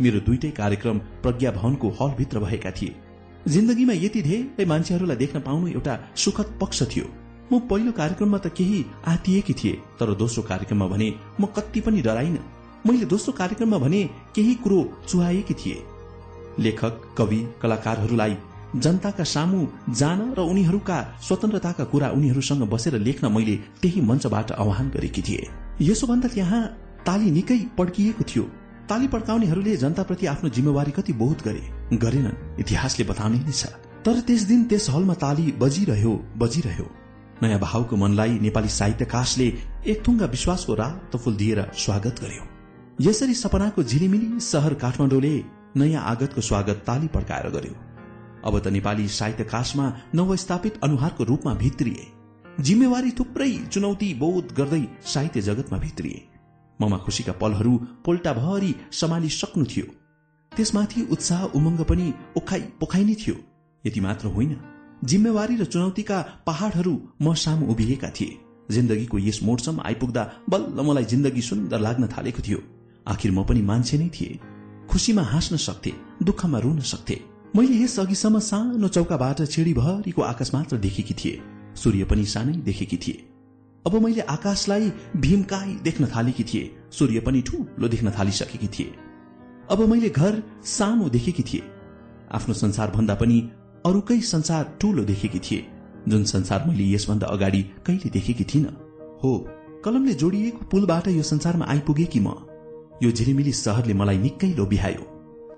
मेरो दुइटै कार्यक्रम प्रज्ञा भवनको हलभित्र भएका थिए। जिन्दगीमा यति धेरै मान्छेहरूलाई देख्न पाउनु एउटा सुखद पक्ष थियो। म पहिलो कार्यक्रममा त केही आतिएकी थिए तर दोस्रो कार्यक्रममा भने म कति पनि डराइन। मैले दोस्रो कार्यक्रममा भने केही कुरो चुहाएकी थिए। लेखक कवि कलाकारहरूलाई जनताका सामु जान र उनीहरूका स्वतन्त्रताका कुरा उनीहरूसँग बसेर लेख्न मैले त्यही मञ्चबाट आह्वान गरेकी थिए। यसोभन्दा त्यहाँ ताली निकै पड्किएको थियो। ताली पड्काउनेहरूले जनताप्रति आफ्नो जिम्मेवारी कति बहुत गरे गरेनन् इतिहासले बताउने नै छ। तर त्यस दिन त्यस हलमा ताली बजिरह्यो बजिरह्यो। नयाँ भावको मनलाई नेपाली साहित्यकाशले एक थुङ्गा विश्वासको रात फूल दिएर स्वागत गर्यो। यसरी सपनाको झिलिमिली सहर काठमाडौँले नयाँ आगतको स्वागत ताली पड्काएर गर्यो। अब त नेपाली साहित्यकाशमा नवस्थापित अनुहारको रूपमा भित्रिए। जिम्मेवारी थुप्रै चुनौती बोध गर्दै साहित्य जगतमा भित्रिए। ममा खुशीका पलहरू पोल्टाभरि सम्हालिसक्नु थियो। त्यसमाथि उत्साह उमङ्ग पनि ओखाइ पोखाइ नै थियो। यति मात्र होइन जिम्मेवारी र चुनौतीका पहाड़हरू म सामु उभिएका थिए। जिन्दगीको यस मोडसम्म आइपुग्दा बल्ल मलाई जिन्दगी सुन्दर लाग्न थालेको थियो। आखिर म पनि मान्छे नै थिए। खुसीमा हाँस्न सक्थे दुःखमा रुन सक्थे। मैले यस अघिसम्म सानो चौकाबाट छिडीभरिको आकाश मात्र देखेकी थिए। सूर्य पनि सानै देखेकी थिए। अब मैले आकाशलाई भीमकाई देख्न थालेकी थिए। सूर्य पनि ठूलो देख्न थालिसकेकी थिए। अब मैले घर सानो देखेकी थिए। आफ्नो संसार भन्दा पनि अरूकै संसार ठूलो देखेकी थिए। जुन संसार मैले यसभन्दा अगाडि कहिले देखेकी थिइन। हो कलमले जोडिएको पुलबाट यो संसारमा आइपुगेकी म। यो झिलिमिली सहरले मलाई निकै लोभ्यायो।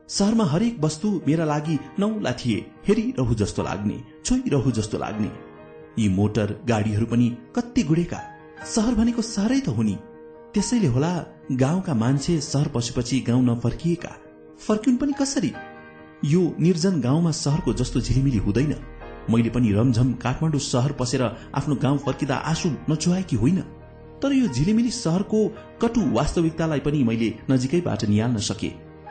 सहरमा हरेक वस्तु मेरा लागि नौला थिए। हेरिरहु जस्तो लाग्ने छोइरहु जस्तो लाग्ने। यी मोटर गाडीहरू पनि कति गुडेका। सहर भनेको सहरै त हुने। त्यसैले होला गाउँका मान्छे सहर पसेपछि गाउँ नफर्किएका। फर्किन् पनि कसरी? यो निर्जन गाउँमा सहरको जस्तो झिलिमिली हुँदैन। मैले पनि रमझम काठमाडौँ सहर पसेर आफ्नो गाउँ फर्किँदा आँसु नचुहाएकी होइन। तर यो झिलिमिली सहरको कटु वास्तविकतालाई पनि मैले नजिकैबाट निहाल्न सके।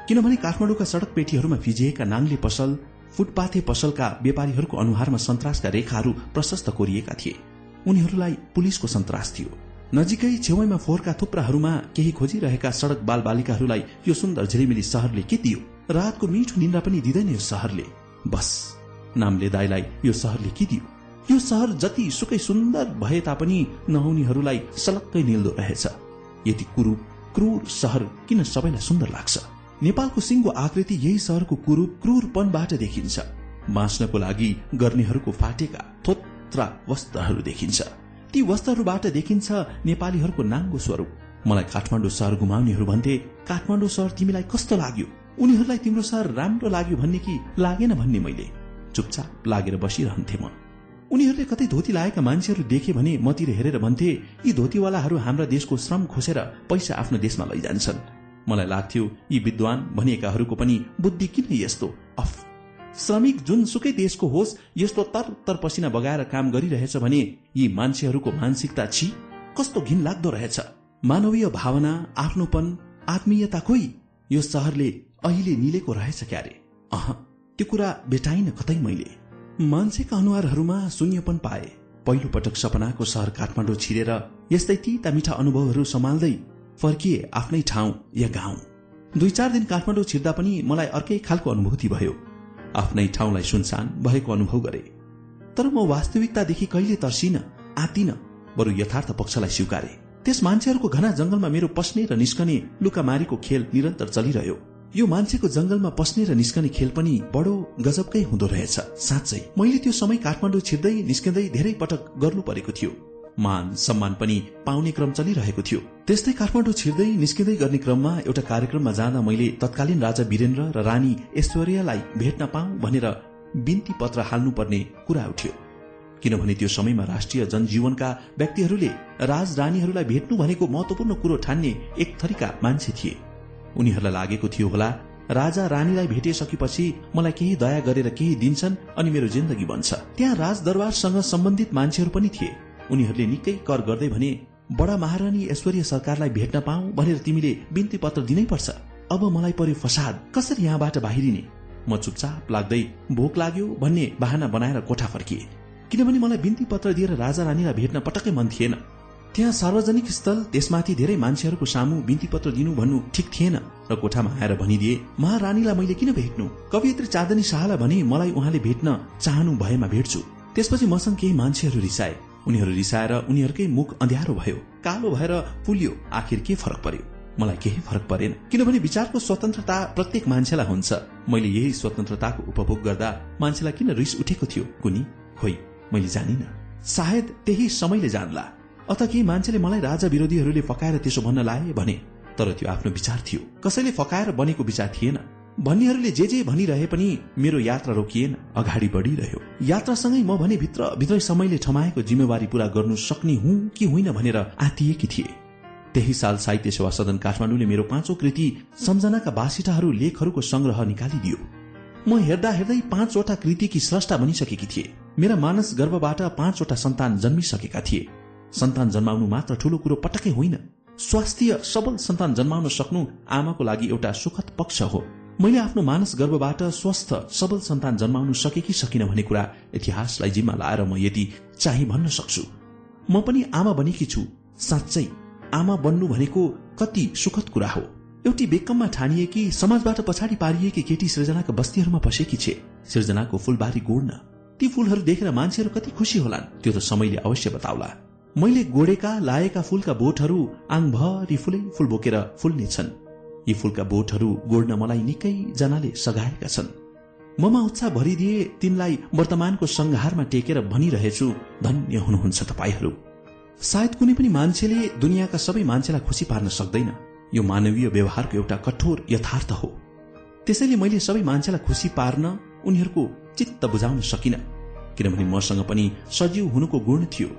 किनभने काठमाडौँका सड़क पेटीहरूमा फिजिएका नाङ्ले पसल फुटपाथे पसलका व्यापारीहरूको अनुहारमा सन्तासका रेखाहरू प्रशस्त कोरिएका थिए। उनीहरूलाई पुलिसको सन्तास थियो। नजिकै छेउमा फोहोरका थुप्राहरूमा केही खोजिरहेका सड़क बाल बालिकाहरूलाई यो सुन्दर झिलिमिली सहरले के दियो? रातको मिठो निन्द्रा पनि दिँदैन यो सहरले। बस नामले दाईलाई यो सहरले के दियो? यो सहर जति सुकै सुन्दर भए तापनि नहुनेहरूलाई सलक्कै निल्दो रहेछ। यति कुरूप क्रूर सहर किन सबैलाई सुन्दर लाग्छ? नेपालको सिंहको आकृति यही सहरको कुरूप क्रूरपनबाट देखिन्छ। बाँच्नको लागि गर्नेहरूको फाटेका थोत्रा वस्त्रहरू देखिन्छ। ती वस्त्रहरूबाट देखिन्छ नेपालीहरूको नाङ्गो स्वरूप। मलाई काठमाडौँ सहर घुमाउनेहरू भन्थे काठमाडौँ सहर तिमीलाई कस्तो लाग्यो? उनीहरूलाई तिम्रो सहर राम्रो लाग्यो भन्ने कि लागेन भन्ने मैले? चुपचाप लागेर बसिरहन्थे म। उनीहरूले कतै धोती लागेका मान्छेहरू देखे भने मतिर हेरेर भन्थे यी धोतीवालाहरू हाम्रा देशको श्रम खोसेर पैसा आफ्नो देशमा लैजान्छन्। मलाई लाग्थ्यो यी विद्वान भनिएकाहरूको पनि बुद्धि किन यस्तो? अफ। श्रमिक जुन सुकै देशको होस् यस्तो तर तर पसिना बगाएर काम गरिरहेछ भने यी मान्छेहरूको मानसिकता छि। कस्तो घिन लाग्दो रहेछ। मानवीय भावना आफ्नोपन आत्मीयता खोइ? यो सहरले अहिले निलेको रहेछ क्यारे। अह त्यो कुरा भेटाइन कतै मैले। मान्छेका अनुहारहरूमा शून्यपन पाए। पहिलो पटक सपनाको सहर काठमाडौँ छिरेर यस्तै तिता मिठा अनुभवहरू सम्हाल्दै फर्किए आफ्नै ठाउँ या गाउँ। दुई चार दिन काठमाडौँ छिर्दा पनि मलाई अर्कै खालको अनुभूति भयो। आफ्नै ठाउँलाई सुनसान भएको अनुभव गरे। तर म वास्तविकतादेखि कहिले तर्सिन आतिन बरु यथार्थ पक्षलाई स्वीकारे। त्यस मान्छेहरूको घना जंगलमा मेरो पस्ने र निस्कने लुकामारीको खेल निरन्तर चलिरह्यो। यो मान्छेको जंगलमा पस्ने र निस्कने खेल पनि बडो गजबकै हुँदो रहेछ। साँच्चै मैले त्यो समय काठमाडौँ छिर्दै निस्किँदै धेरै पटक गर्नु परेको थियो। मान सम्मान पनि पाउने क्रम चलिरहेको थियो। त्यस्तै काठमाडौँ छिर्दै निस्किँदै गर्ने क्रममा एउटा कार्यक्रममा जाँदा मैले तत्कालीन राजा वीरेन्द्र र रानी ऐश्वर्यलाई भेट्न पाऊ भनेर बिन्ती पत्र हाल्नुपर्ने कुरा उठ्यो। किनभने त्यो समयमा राष्ट्रिय जनजीवनका व्यक्तिहरूले राज रानीहरूलाई भेट्नु भनेको महत्वपूर्ण कुरो ठान्ने एक थरीका मान्छे थिए। उनीहरूलाई लागेको थियो होला राजा रानीलाई भेटिसकेपछि मलाई केही दया गरेर केही दिन्छन् अनि मेरो जिन्दगी बन्छ। त्यहाँ राजदरबारसँग सम्बन्धित मान्छेहरू पनि थिए। उनीहरूले निकै कर गर्दै भने बडा महारानी ऐश्वर्य सरकारलाई भेट्न पाऊ भनेर तिमीले बिन्ती पत्र दिनै पर्छ। अब मलाई पर्यो फसाद। कसरी यहाँबाट बाहिरिने? म चुपचाप लाग्दै भोक लाग्यो भन्ने बाहना बनाएर कोठा फर्किए। किनभने मलाई बिन्ती पत्र दिएर राजा रानीलाई भेट्न पटक्कै मन थिएन। त्यहाँ सार्वजनिक स्थल त्यसमाथि धेरै मान्छेहरूको सामु बिन्ती पत्र दिनु भन्नु ठिक थिएन र कोठामा आएर भनिदिए महारानीलाई मैले किन भेट्नु? कवियत्री चाँदनी शाहलाई भने मलाई उहाँले भेट्न चाहनु भएमा भेट्छु। त्यसपछि मसँग केही मान्छेहरू रिसाए। उनीहरू रिसाएर उनीहरूकै मुख अँध्यारो भयो। कालो भएर पुलियो आखिर के फरक पर्यो? मलाई केही फरक परेन। किनभने विचारको स्वतन्त्रता प्रत्येक मान्छेलाई हुन्छ। मैले यही स्वतन्त्रताको उपभोग गर्दा मान्छेलाई किन रिस उठेको थियो? कुनी? खोइ मैले जानिन। सायद त्यही समयले जानला। अथ केही मान्छेले मलाई राजा विरोधीहरूले फकाएर त्यसो भन्न लाए भने तर त्यो आफ्नो विचार थियो। कसैले फकाएर बनेको विचार थिएन। भन्नेहरूले जे जे भनिरहे पनि मेरो यात्रा रोकिएन अगाडि बढिरह्यो। यात्रासँगै म भने भित्र भित्रै समयले ठमाएको जिम्मेवारी पूरा गर्नु सक्ने हुँ कि होइन भनेर आतिएकी थिए। त्यही साल साहित्य सेवा सदन काठमाडौँले मेरो पाँचौं कृति सम्झनाका बासिटाहरू लेखहरूको संग्रह निकालिदियो। म हेर्दा हेर्दै पाँचवटा कृतिकी स्रष्टा बनिसकेकी थिए। मेरा मानस गर्भबाट पाँचवटा सन्तान जन्मिसकेका थिए। सन्तान जन्माउनु मात्र ठूलो कुरो पटक्कै होइन। स्वास्थ्य सबल सन्तान जन्माउन सक्नु आमाको लागि एउटा सुखद पक्ष हो। मैले आफ्नो मानस गर्भबाट स्वस्थ सबल सन्तान जन्माउन सके कि सकिन भन्ने कुरा इतिहासलाई जिम्मा लाएर म यति चाहिँ भन्न सक्छु। म पनि आमा बनेकी छु। साँच्चै आमा बन्नु भनेको कति सुखद कुरा हो। एउटी बेकममा ठानिएकी समाजबाट पछाडि पारिएकी केटी सृजनाका बस्तीहरूमा पसेकी छे। सृजनाको फूलबारी गोड्न। ती फूलहरू देखेर मान्छेहरू कति खुसी होलान्। त्यो त समयले अवश्य बताउला। मैले गोडेका लाएका फूलका बोटहरू आङभरि फुलै फूल बोकेर फुल्नेछन्। यी फूलका बोटहरू गोड्न मलाई निकै जनाले सघाएका छन्। ममा उत्साह भरिदिए तिनलाई वर्तमानको संहारमा टेकेर भनिरहेछु धन्य हुनुहुन्छ तपाईँहरू। सायद कुनै पनि मान्छेले दुनियाँका सबै मान्छेलाई खुसी पार्न सक्दैन। यो मानवीय व्यवहारको एउटा कठोर यथार्थ हो। त्यसैले मैले सबै मान्छेलाई खुसी पार्न उनीहरूको चित्त बुझाउन सकिन। किनभने मसँग पनि सजीव हुनुको गुण थियो।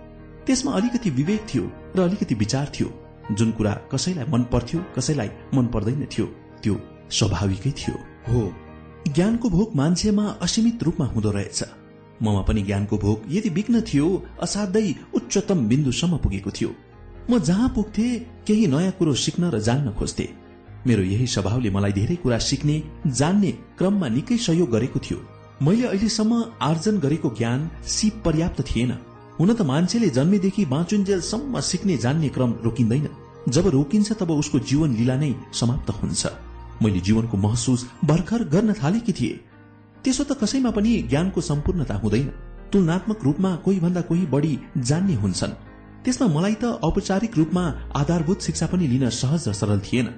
त्यसमा अलिकति विवेक थियो र अलिकति विचार थियो। जुन कुरा कसैलाई मन पर्थ्यो कसैलाई मन पर्दैन थियो त्यो स्वाभाविकै थियो। हो। ज्ञानको भोग मान्छेमा असीमित रूपमा हुँदो रहेछ। ममा पनि ज्ञानको भोग यदि बिग्न थियो असाध्यै उच्चतम बिन्दुसम्म पुगेको थियो। म जहाँ पुग्थे केही नयाँ कुरो सिक्न र जान्न खोज्थे। मेरो यही स्वभावले मलाई धेरै कुरा सिक्ने जान्ने क्रममा निकै सहयोग गरेको थियो। मैले अहिलेसम्म आर्जन गरेको ज्ञान सिप पर्याप्त थिएन। हुन त मान्छेले जन्मेदेखि बाँचुन्जेलसम्म सिक्ने जान्ने क्रम रोकिँदैन। जब रोकिन्छ तब उसको जीवन लीला नै समाप्त हुन्छ। मैले जीवनको महसुस भर्खर गर्न थालेकी थिए। त्यसो त कसैमा पनि ज्ञानको सम्पूर्णता हुँदैन। तुलनात्मक रूपमा कोही भन्दा कोही बढी जान्ने हुन्छन्। त्यसमा मलाई त औपचारिक रूपमा आधारभूत शिक्षा पनि लिन सहज र सरल थिएन।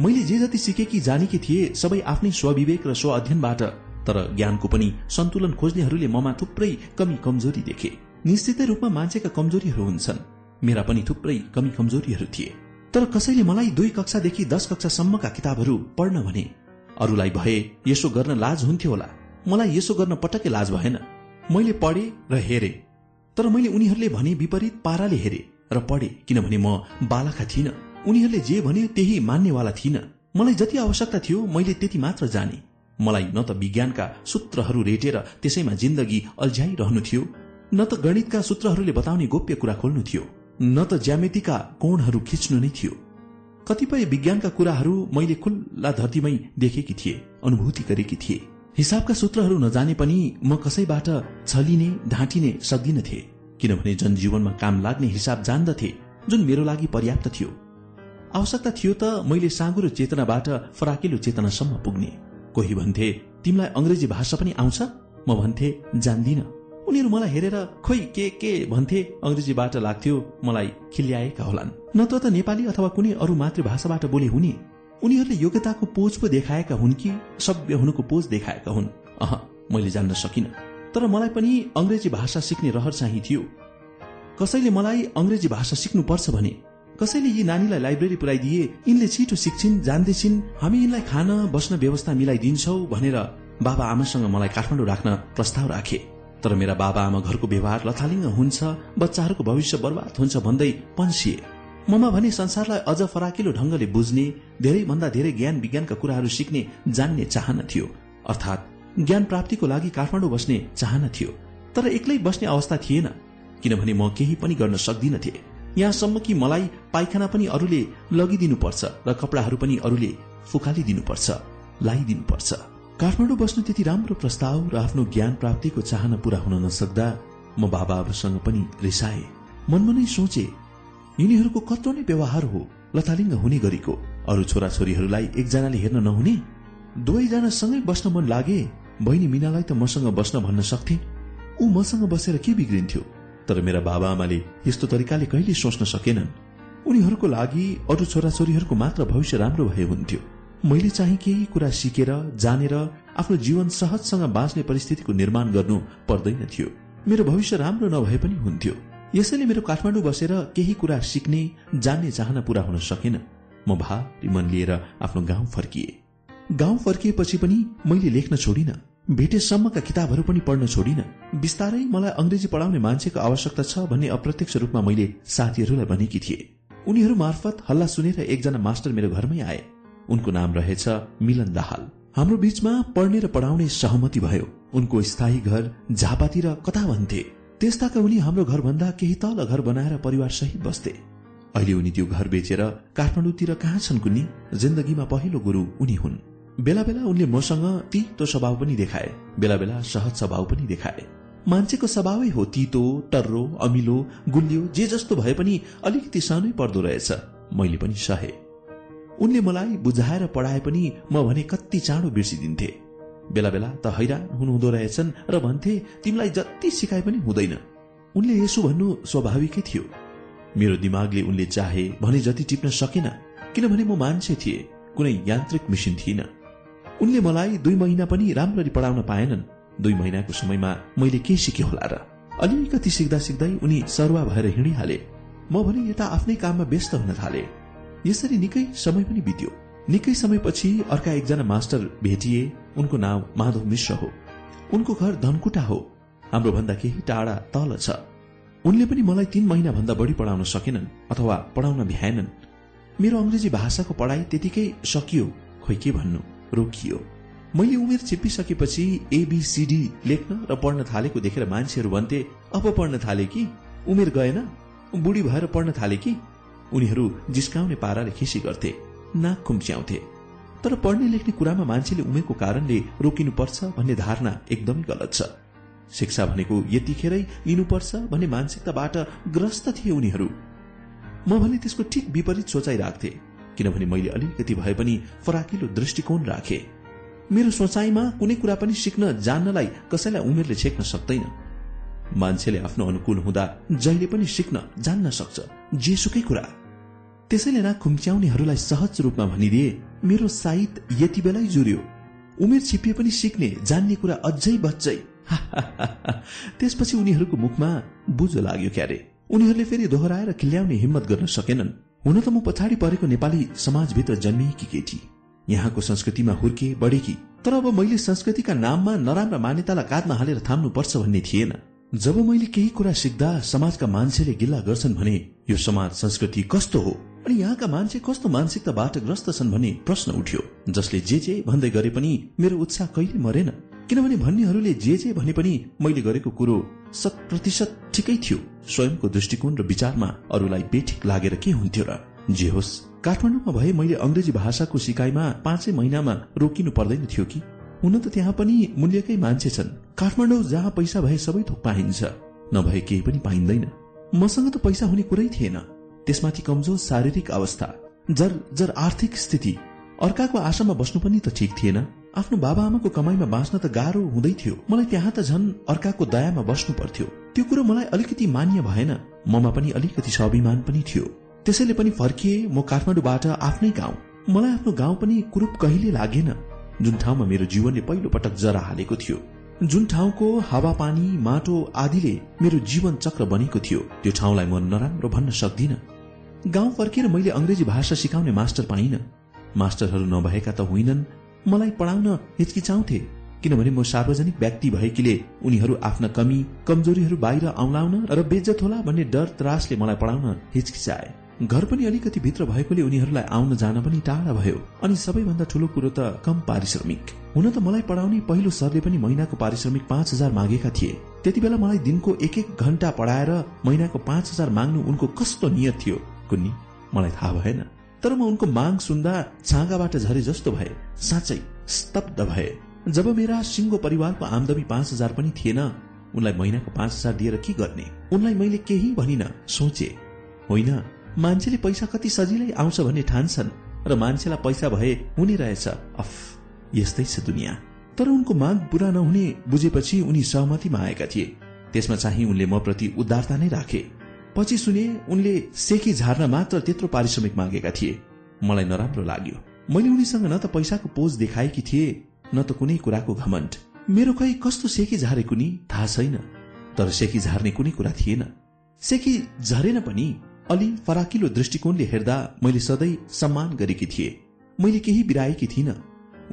मैले जे जति सिकेकी जानेकी थिए सबै आफ्नै स्वविवेक र स्व अध्ययनबाट। तर ज्ञानको पनि सन्तुलन खोज्नेहरूले ममा थुप्रै कमी कमजोरी देखे। निश्चितै रूपमा मान्छेका कमजोरीहरू हुन्छन्। मेरा पनि थुप्रै कमी कमजोरीहरू थिए। तर कसैले मलाई दुई कक्षादेखि दस कक्षासम्मका किताबहरू पढ्न भने अरूलाई भए यसो गर्न लाज हुन्थ्यो होला। मलाई यसो गर्न पटक्कै लाज भएन। मैले पढे र हेरे। तर मैले उनीहरूले भने विपरीत पाराले हेरे र पढे किनभने म बालका थिइन। उनीहरूले जे भने त्यही मान्नेवाला थिइन। मलाई जति आवश्यकता थियो मैले त्यति मात्र जाने। मलाई न त विज्ञानका सूत्रहरू रेटेर त्यसैमा जिन्दगी अल्झ्याइरहनु थियो। न त गणितका सूत्रहरूले बताउने गोप्य कुरा खोल्नु थियो न त ज्यामितिका कोणहरू खिच्नु नै थियो। कतिपय विज्ञानका कुराहरू मैले खुल्ला धरतीमै देखेकी थिए अनुभूति गरेकी थिए। हिसाबका सूत्रहरू नजाने पनि म कसैबाट छलिने ढाँटिने सक्दिनथे किनभने जनजीवनमा काम लाग्ने हिसाब जान्दथे जुन मेरो लागि पर्याप्त थियो। आवश्यकता थियो त मैले साँगुरो चेतनाबाट फराकिलो चेतनासम्म पुग्ने। कोही भन्थे तिमीलाई अंग्रेजी भाषा पनि आउँछ? म भन्थे जान्दिन। उनीहरू मलाई हेरेर खोइ के के भन्थे अंग्रेजीबाट लाग्थ्यो मलाई खिल्याएका होलान्। नत्र त नेपाली अथवा कुनै अरू मातृभाषाबाट बोले हुने। उनीहरूले योग्यताको पोज पो देखाएका हुन् कि सभ्य हुनुको पोज देखाएका हुन्। अह मैले जान्न सकिन। तर मलाई पनि अंग्रेजी भाषा सिक्ने रहर चाहिँ थियो। कसैले मलाई अंग्रेजी भाषा सिक्नुपर्छ भने कसैले यी नानीलाई लाइब्रेरी पुऱ्याइदिए यिनले छिटो सिक्छिन् जान्दैछिन् हामी यिनलाई खान बस्न व्यवस्था मिलाइदिन्छौ भनेर बाबा आमासँग मलाई काठमाडौँ राख्न प्रस्ताव राखे। तर मेरा बाबा आमा घरको व्यवहार लथालिङ्ग हुन्छ बच्चाहरूको भविष्य बर्बाद हुन्छ भन्दै पन्सिए ममा भने संसारलाई अझ फराकिलो ढंगले बुझ्ने धेरै भन्दा धेरै ज्ञान विज्ञानका कुराहरू सिक्ने जान्ने चाहना थियो। अर्थात् ज्ञान प्राप्तिको लागि काठमाडौँ बस्ने चाहना थियो। तर एक्लै बस्ने अवस्था थिएन किनभने म केही पनि गर्न सक्दिनथे। यहाँसम्म कि मलाई पाइखाना पनि अरूले लगिदिनुपर्छ र कपडाहरू पनि अरूले फुकालिदिनुपर्छ लाइदिनुपर्छ। काठमाडौँ बस्नु त्यति राम्रो प्रस्ताव र आफ्नो ज्ञान प्राप्तिको चाहना पूरा हुन नसक्दा म बाबासँग पनि रिसाए। मनमा नै सोचे यिनीहरूको कत्रो नै व्यवहार हो लथालिङ्ग हुने गरेको। अरू छोराछोरीहरूलाई एकजनाले हेर्न नहुने? दुवैजना सँगै बस्न मन लागे। बहिनी मिनालाई त मसँग बस्न भन्न सक्थे। ऊ मसँग बसेर के बिग्रिन्थ्यो? तर मेरा बाबा आमाले यस्तो तरिकाले कहिले सोच्न सकेनन्। उनीहरूको लागि अरू छोराछोरीहरूको मात्र भविष्य राम्रो भए हुन्थ्यो। मैले चाहिँ केही कुरा सिकेर जानेर आफ्नो जीवन सहजसँग बाँच्ने परिस्थितिको निर्माण गर्नु पर्दैन थियो। मेरो भविष्य राम्रो नभए पनि हुन्थ्यो। यसैले मेरो काठमाडौँ बसेर केही कुरा सिक्ने जान्ने चाहना पूरा हुन सकेन। म भारी मन लिएर आफ्नो गाउँ फर्किए। गाउँ फर्किएपछि पनि मैले लेख्न छोडिन। भेटेसम्मका किताबहरू पनि पढ्न छोडिन। बिस्तारै मलाई अंग्रेजी पढाउने मान्छेको आवश्यकता छ भन्ने अप्रत्यक्ष रूपमा मैले साथीहरूलाई भनेकी थिए। उनीहरू मार्फत हल्ला सुनेर एकजना मास्टर मेरो घरमै आए। उनको नाम रहेछ मिलन दाहाल। हाम्रो बीचमा पढ्ने र पढाउने सहमति भयो। उनको स्थायी घर झापातिर कता भन्थे त्यस्ताका उनी हाम्रो घरभन्दा केही तल घर बनाएर परिवार सहित बस्थे। अहिले उनी त्यो घर बेचेर काठमाडौँतिर कहाँ छन् कुनी जिन्दगीमा पहिलो गुरु उनी हुन्। बेला बेला उनले मसँग तितो स्वभाव पनि देखाए। बेला बेला सहज स्वभाव पनि देखाए। मान्छेको स्वभावै हो तितो टर्रो अमिलो गुलियो जे जस्तो भए पनि अलिकति सानै पर्दो रहेछ। मैले पनि सहे। उनले मलाई बुझाएर पढाए पनि म भने कति चाँडो बिर्सिदिन्थे। बेला बेला त हैरान हुनुहुँदो रहेछन् र भन्थे तिमीलाई जति सिकाए पनि हुँदैन। उनले यसो भन्नु स्वाभाविकै थियो। मेरो दिमागले उनले चाहे भने जति टिप्न सकेन किनभने म मान्छे थिए कुनै यान्त्रिक मिसिन थिइन। उनले मलाई दुई महिना पनि राम्ररी पढाउन पाएनन्। दुई महिनाको समयमा मैले के सिके होला र? अलिकति सिक्दा सिक्दै उनी सरुवा भएर हिँडिहाले। म भने यता आफ्नै काममा व्यस्त हुन थाले। यसरी निकै समय पनि बित्यो। निकै समयपछि अर्का एकजना मास्टर भेटिए। उनको नाम माधव मिश्र हो। उनको घर धनकुटा हो। हाम्रो भन्दा केही टाढा तल छ। उनले पनि मलाई तीन महिना भन्दा बढी पढाउन सकेनन् अथवा पढाउन भ्याएनन्। मेरो अंग्रेजी भाषाको पढाइ त्यतिकै सकियो खोइ के भन्नु रोकियो। मैले उमेर छिप्पिसकेपछि एबीसीडी लेख्न र पढ्न थालेको देखेर मान्छेहरू भन्थे अब पढ्न थाले कि? उमेर गएन? बुढी भएर पढ्न थाले कि? उनीहरू जिस्काउने पाराले खिसी गर्थे नाक खुम्च्याउँथे। तर पढ्ने लेख्ने कुरामा मान्छेले उमेरको कारणले रोकिनुपर्छ भन्ने धारणा एकदमै गलत छ। शिक्षा भनेको यतिखेरै लिनुपर्छ भन्ने मानसिकताबाट ग्रस्त थिए उनीहरू। म भने त्यसको ठिक विपरीत सोचाइ राख्थे किनभने मैले अलिकति भए पनि फराकिलो दृष्टिकोण राखे। मेरो सोचाइमा कुनै कुरा पनि सिक्न जान्नलाई कसैलाई उमेरले छेक्न सक्दैन। मान्छेले आफ्नो अनुकूल हुँदा जहिले पनि सिक्न जान्न सक्छ। जेसुकै कुरा त्यसैले ना खुम्च्याउनेहरूलाई सहज रूपमा भनिदिए मेरो साइत यति बेलै जुर्यो। उमेर छिपिए पनि सिक्ने जान्ने कुरा अझै बच्चै। त्यसपछि उनीहरूको मुखमा बुझो लाग्यो क्यारे। उनीहरूले फेरि दोहोऱ्याएर खिल्याउने हिम्मत गर्न सकेनन्। हुन त म पछाडि परेको नेपाली समाजभित्र जन्मिएकी केटी। यहाँको संस्कृतिमा हुर्के बढेकी तर अब मैले संस्कृतिका नाममा नराम्रा मान्यतालाई काँधमा हालेर थाम्नुपर्छ भन्ने थिएन। जब मैले केही कुरा सिक्दा समाजका मान्छेले गिल्ला गर्छन् भने यो समाज संस्कृति कस्तो हो? अनि यहाँका मान्छे कस्तो मानसिकताबाट ग्रस्त छन् भन्ने प्रश्न उठ्यो जसले जे जे भन्दै गरे पनि मेरो उत्साह कहिले मरेन। किनभने भन्नेहरूले जे जे भने पनि मैले गरेको कुरो शत प्रतिशत ठिकै थियो। स्वयंको दृष्टिकोण र विचारमा अरूलाई बेठिक लागेर के हुन्थ्यो र? जे होस् काठमाडौँमा भए मैले अंग्रेजी भाषाको सिकाइमा पाँचै महिनामा रोकिनु पर्दैन थियो कि? हुन त त्यहाँ पनि मूल्यकै मान्छे छन्। काठमाडौँ जहाँ पैसा भए सबै थोक पाइन्छ। नभए केही पनि पाइँदैन। मसँग त पैसा हुने कुरै थिएन। त्यसमाथि कमजोर शारीरिक अवस्था जर जर आर्थिक स्थिति अर्काको आशामा बस्नु पनि त ठिक थिएन। आफ्नो बाबा आमाको कमाईमा बाँच्न त गाह्रो हुँदै थियो। मलाई त्यहाँ त झन् अर्काको दयामा बस्नु पर्थ्यो। त्यो कुरो मलाई अलिकति मान्य भएन। ममा पनि अलिकति स्वाभिमान पनि थियो। त्यसैले पनि फर्किए म काठमाडौँबाट आफ्नै गाउँ। मलाई आफ्नो गाउँ पनि कुरूप कहिले लागेन। जुन ठाउँमा मेरो जीवनले पहिलो पटक जरा हालेको थियो। जुन ठाउँको हावापानी माटो आदिले मेरो जीवन चक्र बनेको थियो त्यो ठाउँलाई म नराम्रो भन्न सक्दिन। गाउँ फर्किएर मैले अंग्रेजी भाषा सिकाउने मास्टर पाइन। मास्टरहरू नभएका त होइनन्। मलाई पढाउन हिचकिचाउँथे किनभने म सार्वजनिक व्यक्ति भएकीले उनीहरू आफ्ना कमी कमजोरीहरू बाहिर आउलाउन र बेज्जत होला भन्ने डर त्रासले मलाई पढाउन हिचकिचाए। घर पनि अलिकति भित्र भएकोले उनीहरूलाई आउन जान पनि टाढा भयो। अनि सबैभन्दा ठूलो कुरो त कम पारिश्रमिक। हुन त मलाई पढाउने पहिलो सरले पनि महिनाको पारिश्रमिक पाँच हजार मागेका थिए। त्यति बेला मलाई दिनको एक एक घण्टा पढाएर महिनाको पाँच हजार माग्नु उनको कस्तो नियत थियो कुन्नी? मलाई थाहा भएन। तर म उनको माग सुन्दा छाँगाबाट झरे जस्तो भए साँच्चै स्तब्ध भए। जब मेरा सिंगो परिवारको आमदमी पाँच हजार पनि थिएन उनलाई महिनाको पाँच हजार दिएर के गर्ने? उनलाई मैले केही भनिन सोचे। होइन मान्छेले पैसा कति सजिलै आउँछ भन्ने ठान्छन् र मान्छेलाई पैसा भए हुने रहेछ। अफ यस्तै छ दुनियाँ। तर उनको माग पूरा नहुने बुझेपछि उनी सहमतिमा आएका थिए। त्यसमा चाहिँ उनले म प्रति उदारता नै राखे। पछि सुने उनले सेकी झार्न मात्र त्यत्रो पारिश्रमिक मागेका थिए। मलाई नराम्रो लाग्यो। मैले उनीसँग न त पैसाको पोज देखाएकी थिए न त कुनै कुराको घमण्ड। मेरो खै कस्तो सेकी झारेको नि थाहा छैन। तर सेकी झार्ने कुनै कुरा थिएन। सेकी झरेन पनि। अलि फराकिलो दृष्टिकोणले हेर्दा मैले सधैँ सम्मान गरेकी थिए। मैले केही बिराएकी थिइनँ।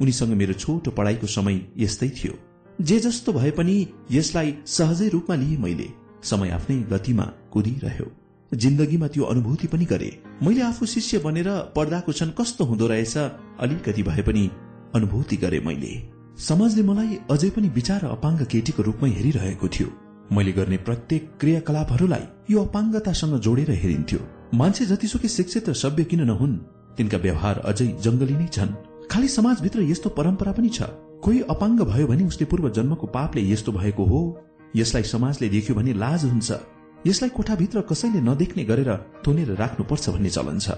उनीसँग मेरो छोटो पढाइको समय यस्तै थियो। जे जस्तो भए पनि यसलाई सहजै रूपमा लिए मैले। समय आफ्नै गतिमा कुदिरह्यो। जिन्दगीमा त्यो अनुभूति पनि गरे। मैले आफू शिष्य बनेर पढ्दाको क्षण कस्तो हुँदो रहेछ अलिकति भए पनि अनुभूति गरे मैले। समाजले मलाई अझै पनि विचार अपाङ्ग केटीको रूपमै हेरिरहेको थियो। मैले गर्ने प्रत्येक क्रियाकलापहरूलाई यो अपाङ्गतासँग जोडेर हेरिन्थ्यो। मान्छे जतिसुकै शिक्षित र सभ्य किन नहुन् तिनका व्यवहार अझै जंगली नै छन्। खालि समाजभित्र यस्तो परम्परा पनि छ। कोही अपाङ्ग भयो भने उसले पूर्व जन्मको पापले यस्तो भएको हो? यसलाई समाजले देख्यो भने लाज हुन्छ। यसलाई कोठाभित्र कसैले नदेख्ने गरेर थोनेर राख्नुपर्छ भन्ने चलन छ।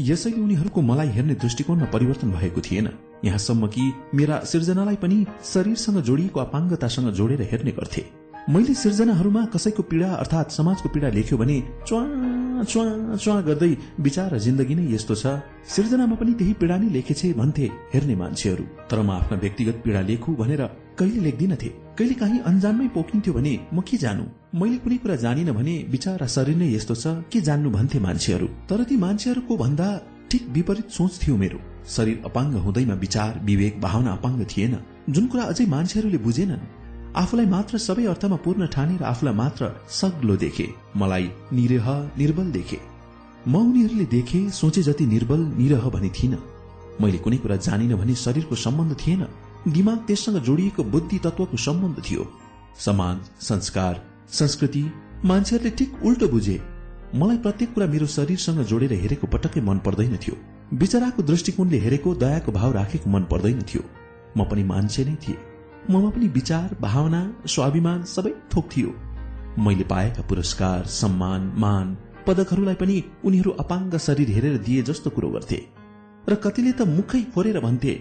यसैले उनीहरूको मलाई हेर्ने दृष्टिकोणमा परिवर्तन भएको थिएन। यहाँसम्म कि मेरा सिर्जनालाई पनि शरीरसँग जोडिएको अपाङ्गतासँग जोडेर हेर्ने गर्थे। मैले सिर्जनाहरूमा कसैको पीड़ा अर्थात समाजको पीड़ा लेख्यो भने च्वा च्वा च्वा गर्दै विचार जिन्दगी नै यस्तो छ। सिर्जनामा पनि त्यही पीड़ा नै लेखेछे भन्थे हेर्ने मान्छेहरू। तर म आफ्ना व्यक्तिगत पीड़ा लेखु भनेर कहिले लेख्दिनथे। कहिले काहीँ अन्जानमै पोखिन्थ्यो भने म के जानु? मैले कुनै कुरा जानिन भने विचार शरीर नै यस्तो छ के जान्नु भन्थे मान्छेहरू। तर ती मान्छेहरूको भन्दा ठिक विपरीत सोच थियो मेरो। शरीर अपाङ्ग हुँदैमा विचार विवेक भावना अपाङ्ग थिएन। जुन कुरा अझै मान्छेहरूले बुझेनन् आफूलाई मात्र सबै अर्थमा पूर्ण ठाने र आफूलाई मात्र सग्लो देखे। मलाई निरह निर्बल देखे। म उनीहरूले देखे सोचे जति निर्बल निरह भने थिइन। मैले कुनै कुरा जानिन भने शरीरको सम्बन्ध थिएन। दिमाग त्यससँग जोडिएको बुद्धि तत्वको सम्बन्ध थियो। समाज संस्कार संस्कृति मान्छेहरूले ठिक उल्टो बुझे। मलाई प्रत्येक कुरा मेरो शरीरसँग जोडेर हेरेको पटक्कै मन पर्दैन थियो। विचराको दृष्टिकोणले हेरेको दयाको भाव राखेको मन पर्दैन थियो। म पनि मान्छे नै थिएँ। ममा पनि विचार भावना स्वाभिमान सबै थोक थियो। मैले पाएका पुरस्कार सम्मान मान पदकहरूलाई पनि उनीहरू अपाङ्ग शरीर हेरेर दिए जस्तो कुरो गर्थे। र कतिले त मुखै फोरेर भन्थे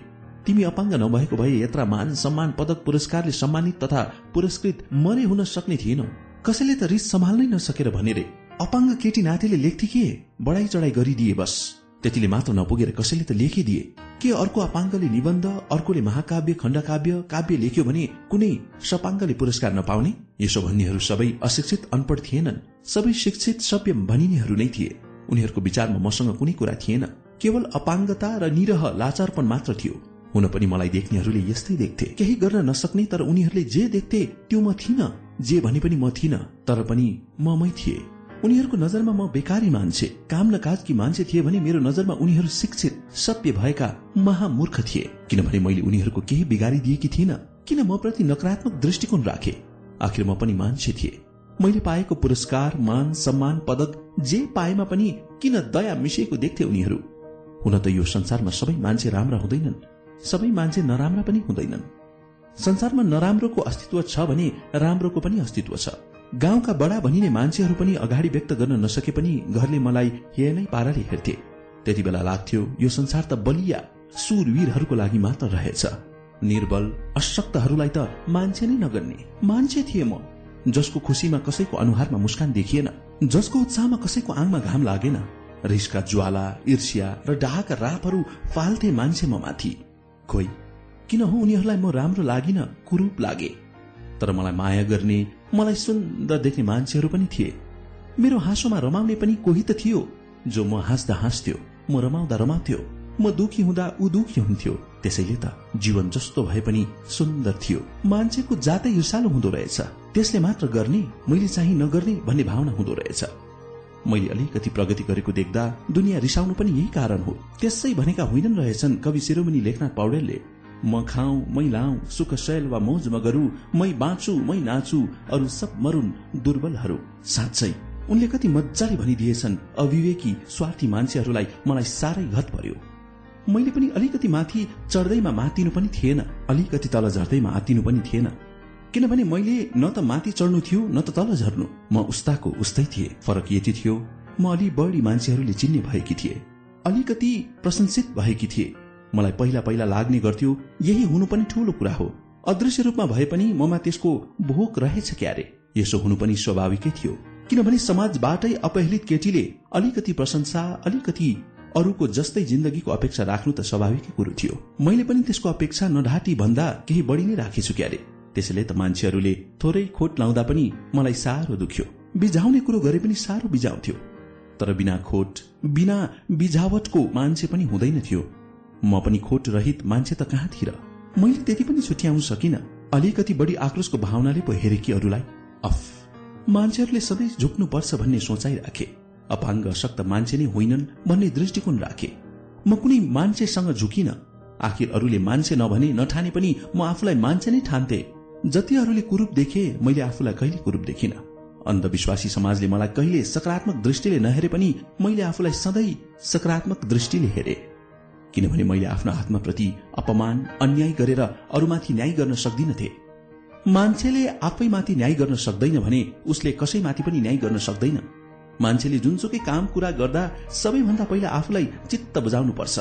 तिमी अपाङ्ग नभएको भए यत्र मान सम्मान पदक पुरस्कारले सम्मानित तथा पुरस्कृत मरे हुन सक्ने थिएनौ। कसैले त रिस सम्हाल्नै नसकेर भने रे अपाङ्ग केटी नातिले लेख्थे के? बढाई चढाई गरिदिए बस। त्यतिले मात्र नपुगेर कसैले त लेखिदिए। के अर्को अपाङ्गले निबन्ध अर्कोले महाकाव्य खण्डकाव्य काव्य लेख्यो भने कुनै सपाङ्गले पुरस्कार नपाउने? यसो भन्नेहरू सबै अशिक्षित अनपढ थिएनन्। सबै शिक्षित सभ्य भनिनेहरू नै थिए। उनीहरूको विचारमा मसँग कुनै कुरा थिएन। केवल अपाङ्गता र निरह लाचारपन मात्र थियो। हुन पनि मलाई देख्नेहरूले यस्तै देख्थे। केही गर्न नसक्ने तर उनीहरूले जे देख्थे त्यो म थिइनँ। जे भने पनि म थिइनँ। तर पनि ममै थिए। उनीहरूको नजरमा म बेकारी मान्छे काम न काजकी मान्छे थिए भने मेरो नजरमा उनीहरू शिक्षित सभ्य भएका महामूर्ख थिए। किनभने मैले उनीहरूको केही बिगारी दिएकी थिइनँ किन म प्रति नकारात्मक दृष्टिकोण राखे? आखिर म पनि मान्छे थिए। मैले पाएको पुरस्कार मान सम्मान पदक जे पाएमा पनि किन दया मिसिएको देख्थे उनीहरू? हुन त यो संसारमा सबै मान्छे राम्रा हुँदैनन्। सबै मान्छे नराम्रा पनि हुँदैनन्। संसारमा नराम्रोको अस्तित्व छ भने राम्रोको पनि अस्तित्व छ। गाउँका बडा भनिने मान्छेहरू पनि अगाडि व्यक्त गर्न नसके पनि घरले मलाई हेर्नै पाराले हेर्थे। त्यति बेला लाग्थ्यो यो संसार त बलिया सुरवीरहरूको लागि मात्र रहेछ। निर्बल अशक्तहरूलाई त मान्छे नै नगर्ने मान्छे थिए म जसको खुसीमा कसैको अनुहारमा मुस्कान देखिएन जसको उत्साहमा कसैको आङमा घाम लागेन। रिसका ज्वाला ईर्ष्या र डाहाका रापहरू फाल्थे मान्छे म माथि। खोइ किन हो उनीहरूलाई म राम्रो लागिन कुरूप लागे? तर मलाई माया गर्ने मलाई सुन्दर देख्ने मान्छेहरू पनि थिए। मेरो हाँसोमा रमाउने पनि कोही त थियो जो म हाँस्दा हाँस्थ्यो म रमाउँदा रमाउँथ्यो म दुखी हुँदा ऊ दुखी हुन्थ्यो। त्यसैले त जीवन जस्तो भए पनि सुन्दर थियो। मान्छेको जातै ईर्षालु हुँदो रहेछ। त्यसले मात्र गर्ने मैले चाहिँ नगर्ने भन्ने भावना हुँदो रहेछ। मैले अलिकति प्रगति गरेको देख्दा दुनियाँ रिसाउनु पनि यही कारण हो। त्यसै भनेका होइनन् रहेछन् कवि शिरोमणि लेखनाथ पौडेलले। म खाऊ मै लाऊ सुख शैल वा मौजमा गरू मै बाँचु मै नाचु अरू सब मरुन् दुर्बलहरू। साँच्चै उनले कति मजाले भनिदिएछन्। अविवेकी स्वार्थी मान्छेहरूलाई मलाई साह्रै घत पर्यो। मैले पनि अलिकति माथि चढ्दैमा मातिनु पनि थिएन। अलिकति तल झर्दैमा आतिनु पनि थिएन। किनभने मैले न त माथि चढ्नु थियो न त तल झर्नु। म उस्ताको उस्तै थिए। फरक यति थियो। म अलि बढी मान्छेहरूले चिन्ने भएकी थिए। अलिकति प्रशंसित भएकी थिए। मलाई पहिला पहिला लाग्ने गर्थ्यो यही हुनु पनि ठूलो कुरा हो। अदृश्य रूपमा भए पनि ममा त्यसको भोक रहेछ क्यारे। यसो हुनु पनि स्वाभाविकै थियो किनभने समाजबाटै अपहेलित केटीले अलिकति प्रशंसा अलिकति अरूको जस्तै जिन्दगीको अपेक्षा राख्नु त स्वाभाविकै कुरो थियो। मैले पनि त्यसको अपेक्षा नढाटी भन्दा केही बढी नै राखेछु क्यारे। त्यसैले त मान्छेहरूले थोरै खोट लाउँदा पनि मलाई साह्रो दुख्यो। बिझाउने कुरो गरे पनि साह्रो बिझाउँथ्यो। तर बिना खोट बिना बिझावटको मान्छे पनि हुँदैन थियो। म पनि खोट रहित मान्छे त कहाँतिर? मैले त्यति पनि छुट्याउन सकिन। अलिकति बढी आक्रोशको भावनाले पो हेरे कि अरूलाई? अफ! मान्छेहरूले सधैँ झुक्नुपर्छ भन्ने सोचाइ राखे अपाङ्ग अशक्त मान्छे नै होइनन् भन्ने दृष्टिकोण राखे। म कुनै मान्छेसँग झुकिन। आखिर अरूले मान्छे नभने नठाने पनि म आफूलाई मान्छे नै ठान्थे। जति अरूले कुरूप देखे मैले आफूलाई कहिले कुरूप देखिन। अन्धविश्वासी समाजले मलाई कहिले सकारात्मक दृष्टिले नहेरे पनि मैले आफूलाई सधैँ सकारात्मक दृष्टिले हेरे। किनभने मैले आफ्नो आत्माप्रति अपमान अन्याय गरेर अरूमाथि न्याय गर्न सक्दिनथे। मान्छेले आफैमाथि न्याय गर्न सक्दैन भने उसले कसैमाथि पनि न्याय गर्न सक्दैन। मान्छेले जुनसुकै काम कुरा गर्दा सबैभन्दा पहिला आफूलाई चित्त बुझाउनु पर्छ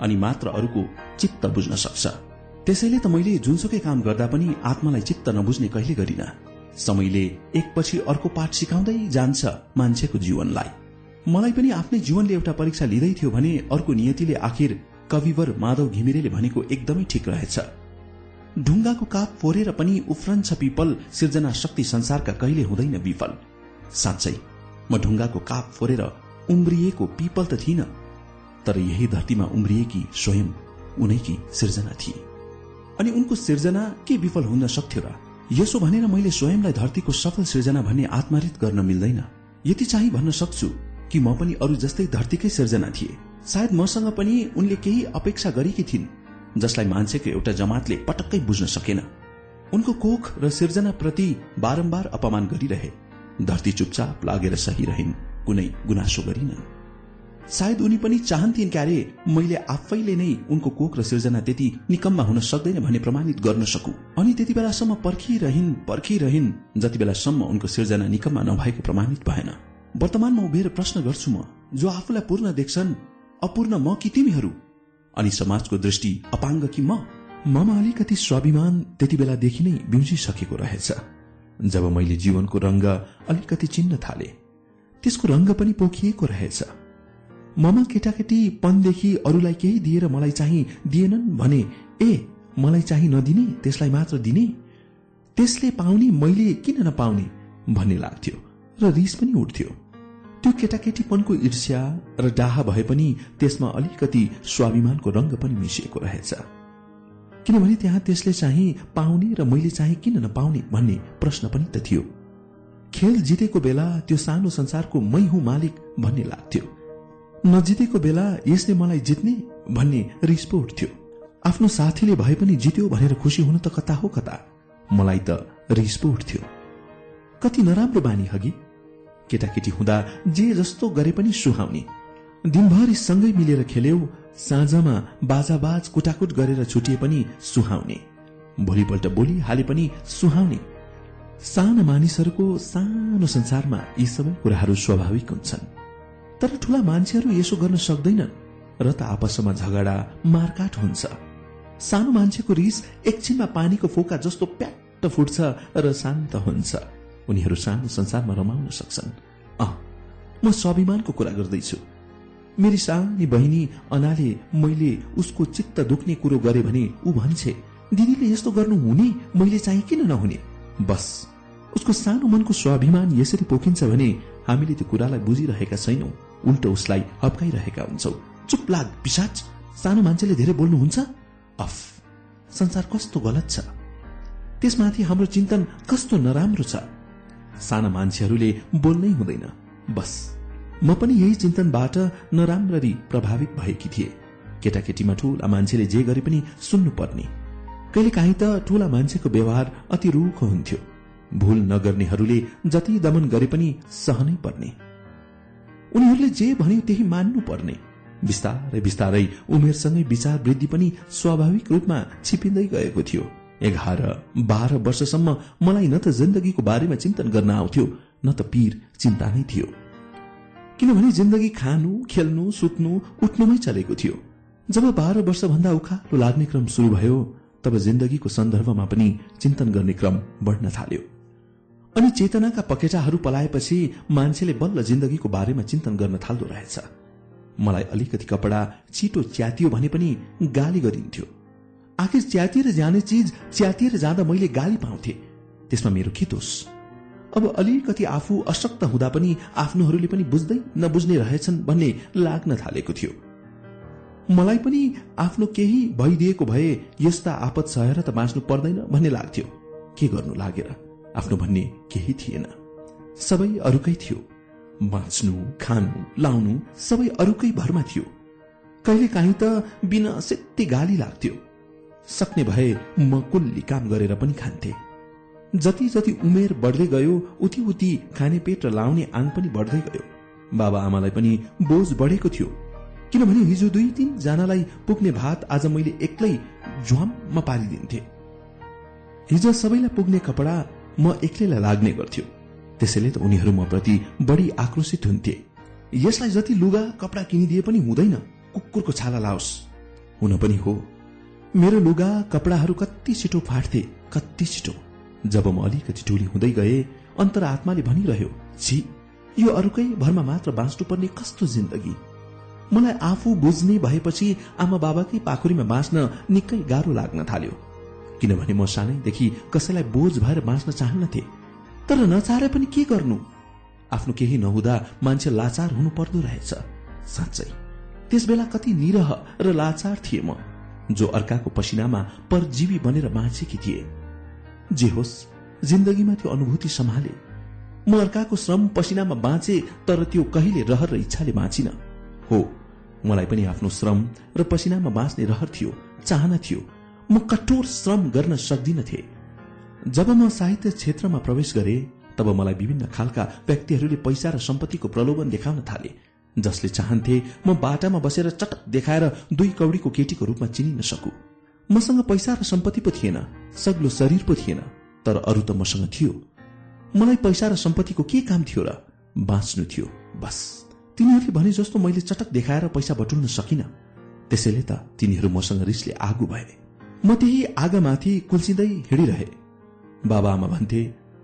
अनि मात्र अरूको चित्त बुझ्न सक्छ। त्यसैले त मैले जुनसुकै काम गर्दा पनि आत्मालाई चित्त नबुझ्ने कहिले गरिन। समयले एकपछि अर्को पाठ सिकाउँदै जान्छ मान्छेको जीवनलाई। मलाई पनि आफ्नै जीवनले एउटा परीक्षा लिँदै थियो भने अर्को नियतिले आखिर कविवर माधव घिमिरेले भनेको एकदमै ठिक रहेछ। ढुङ्गाको काप फोरेर पनि उफ्रन्छ पिपल सिर्जना शक्ति संसारका कहिले हुँदैन विफल। साँच्चै म ढुङ्गाको काप फोरेर उम्रिएको पिपल त थिइन तर यही धरतीमा उम्रिएकी स्वयं उनैकी सिर्जना थिए। अनि उनको सिर्जना के विफल हुन सक्थ्यो र? यसो भनेर मैले स्वयंलाई धरतीको सफल सिर्जना भन्ने आत्मरित गर्न मिल्दैन। यति चाहिँ भन्न सक्छु। कि म पनि अरू जस्तै धरतीकै सिर्जना थिए। सायद मसँग पनि उनले केही अपेक्षा गरेकी थिइन् जसलाई मान्छेको एउटा जमातले पटक्कै बुझ्न सकेन। उनको कोख र सिर्जना प्रति बारम्बार अपमान गरिरहे। धरती चुपचाप लागेर सही रहिन् कुनै गुनासो गरिनन्। सायद उनी पनि चाहन्थिन् क्यारे मैले आफैले नै उनको कोक र सिर्जना त्यति निकम्मा हुन सक्दैन भन्ने प्रमाणित गर्न सकु। अनि त्यति बेलासम्म पर्खिरहन् पर्खिरहन् जति बेलासम्म उनको सिर्जना निकम्मा नभएको प्रमाणित भएन। वर्तमानमा उभिएर प्रश्न गर्छु म जो आफूलाई पूर्ण देख्छन् अपूर्ण म कि तिमीहरू? अनि समाजको दृष्टि अपाङ्ग कि म? ममा अलिकति स्वाभिमान त्यति बेलादेखि नै बिउजिसकेको रहेछ जब मैले जीवनको रंग अलिकति चिन्न थाले। त्यसको रंग पनि पोखिएको रहेछ। ममा केटाकेटी पनदेखि अरूलाई केही दिएर मलाई चाहिँ दिएनन् भने ए मलाई चाहिँ नदिने त्यसलाई मात्र दिने? त्यसले पाउने मैले किन नपाउने? भन्ने लाग्थ्यो र रिस पनि उठ्थ्यो। त्यो केटाकेटीपनको ईर्ष्या र डाहा भए पनि त्यसमा अलिकति स्वाभिमानको रंग पनि मिसिएको रहेछ। किनभने त्यहाँ त्यसले चाहिँ पाउने र मैले चाहिँ किन नपाउने भन्ने प्रश्न पनि त थियो। खेल जितेको बेला त्यो सानो संसारको मै हुँ मालिक भन्ने लाग्थ्यो। नजितेको बेला यसले मलाई जित्ने भन्ने रिस उठ्थ्यो आफ्नो साथीले भए पनि जित्यो भनेर खुसी हुनु त कता हो कता? मलाई त रिस उठ्थ्यो कति नराम्रो बानी हगी। केटाकेटी हुँदा जे जस्तो गरे पनि सुहाउने। दिनभरि सँगै मिलेर खेल्यौ साँझमा बाजाबाज कुटाकुट गरेर छुटिए पनि सुहाउने। भोलिपल्ट बोली हाले पनि सुहाउने। साना मानिसहरूको सानो संसारमा यी सबै कुराहरू स्वाभाविक हुन्छन्। तर ठूला मान्छेहरू यसो गर्न सक्दैनन् र त आपसमा झगडा मारकाट हुन्छ। सानो मान्छेको रिस एकछिनमा पानीको फोका जस्तो प्याट्ट फुट्छ र शान्त हुन्छ। उनीहरू सानो संसारमा रमाउन सक्छन्। अह म स्वाभिमानको कुरा गर्दैछु। मेरी सानी बहिनी अनाले मैले उसको चित्त दुख्ने कुरो गरे भने ऊ भन्छे दिदीले यस्तो गर्नु हुने मैले चाहिँ किन नहुने? बस। उसको सानो मनको स्वाभिमान यसरी पोखिन्छ भने हामीले त्यो कुरालाई बुझिरहेका छैनौं। उल्टो उसलाई हप्काइरहेका हुन्छौ। चुप लाग पिसाच। सानो मान्छेले धेरै बोल्नुहुन्छ? अफ संसार कस्तो गलत छ। त्यसमाथि हाम्रो चिन्तन कस्तो नराम्रो छ? साना मान्छेहरूले बोल्नै हुँदैन। बस। म पनि यही चिन्तनबाट नराम्ररी प्रभावित भएकी थिए। केटाकेटीमा ठूला मान्छेले जे गरे पनि सुन्नु पर्ने कहिले काहीँ त ठूला मान्छेको व्यवहार अति रूख हुन्थ्यो। भूल नगर्नेहरूले जति दमन गरे पनि सहनै पर्ने। उनीहरूले जे भन्यो त्यही मान्नु पर्ने बिस्तारै बिस्तारै उमेरसँगै विचार वृद्धि पनि स्वाभाविक रूपमा छिपिँदै गएको थियो। एघार बाह्र वर्षसम्म मलाई न त जिन्दगीको बारेमा चिन्तन गर्न आउँथ्यो न त पीर चिन्ता नै थियो। किनभने जिन्दगी खानु खेल्नु सुत्नु उठ्नुमै चलेको थियो। जब बाह्र वर्षभन्दा उखालो लाग्ने क्रम शुरू भयो तब जिन्दगीको सन्दर्भमा पनि चिन्तन गर्ने क्रम बढ्न थाल्यो। अनि चेतनाका पकेटाहरू पलाएपछि मान्छेले बल्ल जिन्दगीको बारेमा चिन्तन गर्न थाल्दो रहेछ। मलाई अलिकति कपडा छिटो च्यातियो भने पनि गाली गरिन्थ्यो। आखिर च्यातिएर जाने चिज च्यातिएर जाँदा मैले गाली पाउँथे। त्यसमा मेरो के दोष अब अलिकति आफू अशक्त हुँदा पनि आफ्नोहरूले पनि बुझ्दै नबुझ्ने रहेछन् भन्ने लाग्न थालेको थियो। मलाई पनि आफ्नो केही भइदिएको भए यस्ता आपत सहेर त बाँच्नु पर्दैन भन्ने लाग्थ्यो। के गर्नु लागेर? आफ्नो भन्ने केही थिएन। सबै अरूकै थियो। बाँच्नु खानु लाउनु सबै अरूकै भरमा थियो। कहिले काहीँ त बिना सेत्ती गाली लाग्थ्यो। सक्ने भए म कुल्ली काम गरेर पनि खान्थे। जति जति उमेर बढ्दै गयो उति उति खाने पेट र लाउने आङ पनि बढ्दै गयो। बाबा आमालाई पनि बोझ बढेको थियो। किनभने हिजो दुई तिन जनालाई पुग्ने भात आज मैले एक्लै झ्वाममा पालिदिन्थे हिजो सबैलाई पुग्ने कपडा म एक्लैलाई लाग्ने गर्थ्यो। त्यसैले त उनीहरू म प्रति बढी आक्रोशित हुन्थे। यसलाई जति लुगा कपडा किनिदिए पनि हुँदैन। कुकुरको छाला लाओस्। हुन पनि हो। मेरो लुगा कपडाहरू कति छिटो फाट्थे कति छिटो। जब म अलिकति टोली हुँदै गए अन्तर आत्माले भनिरह्यो छि यो अरूकै भरमा मात्र बाँच्नु पर्ने कस्तो जिन्दगी? मलाई आफू बुझ्ने भएपछि आमा बाबाकै पाखुरीमा बाँच्न निकै गाह्रो लाग्न थाल्यो। किनभने म सानैदेखि कसैलाई बोझ भएर बाँच्न चाहन्नथे। तर नचाहे पनि के गर्नु? आफ्नो केही नहुँदा मान्छे लाचार हुनु पर्दो रहेछ। साँच्चै त्यस बेला कति निरह र लाचार थिए म। जो अर्काको पसिनामा परजीवी बनेर बाँचेकी थिए। जे होस् जिन्दगीमा त्यो अनुभूति सम्हाले। म अर्काको श्रम पसिनामा बाँचे तर त्यो कहिले रहर र इच्छाले बाँचिन। हो मलाई पनि आफ्नो श्रम र पसिनामा बाँच्ने रहर थियो चाहना थियो। म कठोर श्रम गर्न सक्दिनथे जब म साहित्य क्षेत्रमा प्रवेश गरे तब मलाई विभिन्न खालका व्यक्तिहरूले पैसा र सम्पत्तिको प्रलोभन देखाउन थाले। जसले चाहन्थे म बाटामा बसेर चटक देखाएर दुई कौडीको केटीको रूपमा चिनिन सकु। मसँग पैसा र सम्पत्ति पो थिएन सग्लो शरीर पो थिएन तर अरू त मसँग थियो। मलाई पैसा र सम्पत्तिको के काम थियो र? बाँच्नु थियो बस। तिनीहरूले भने जस्तो मैले चटक देखाएर पैसा बटुल्न सकिन। त्यसैले त तिनीहरू मसँग रिसले आगो भए। म त्यही आगामाथि कुल्चिँदै हिँडिरहे। बाबा भन्थे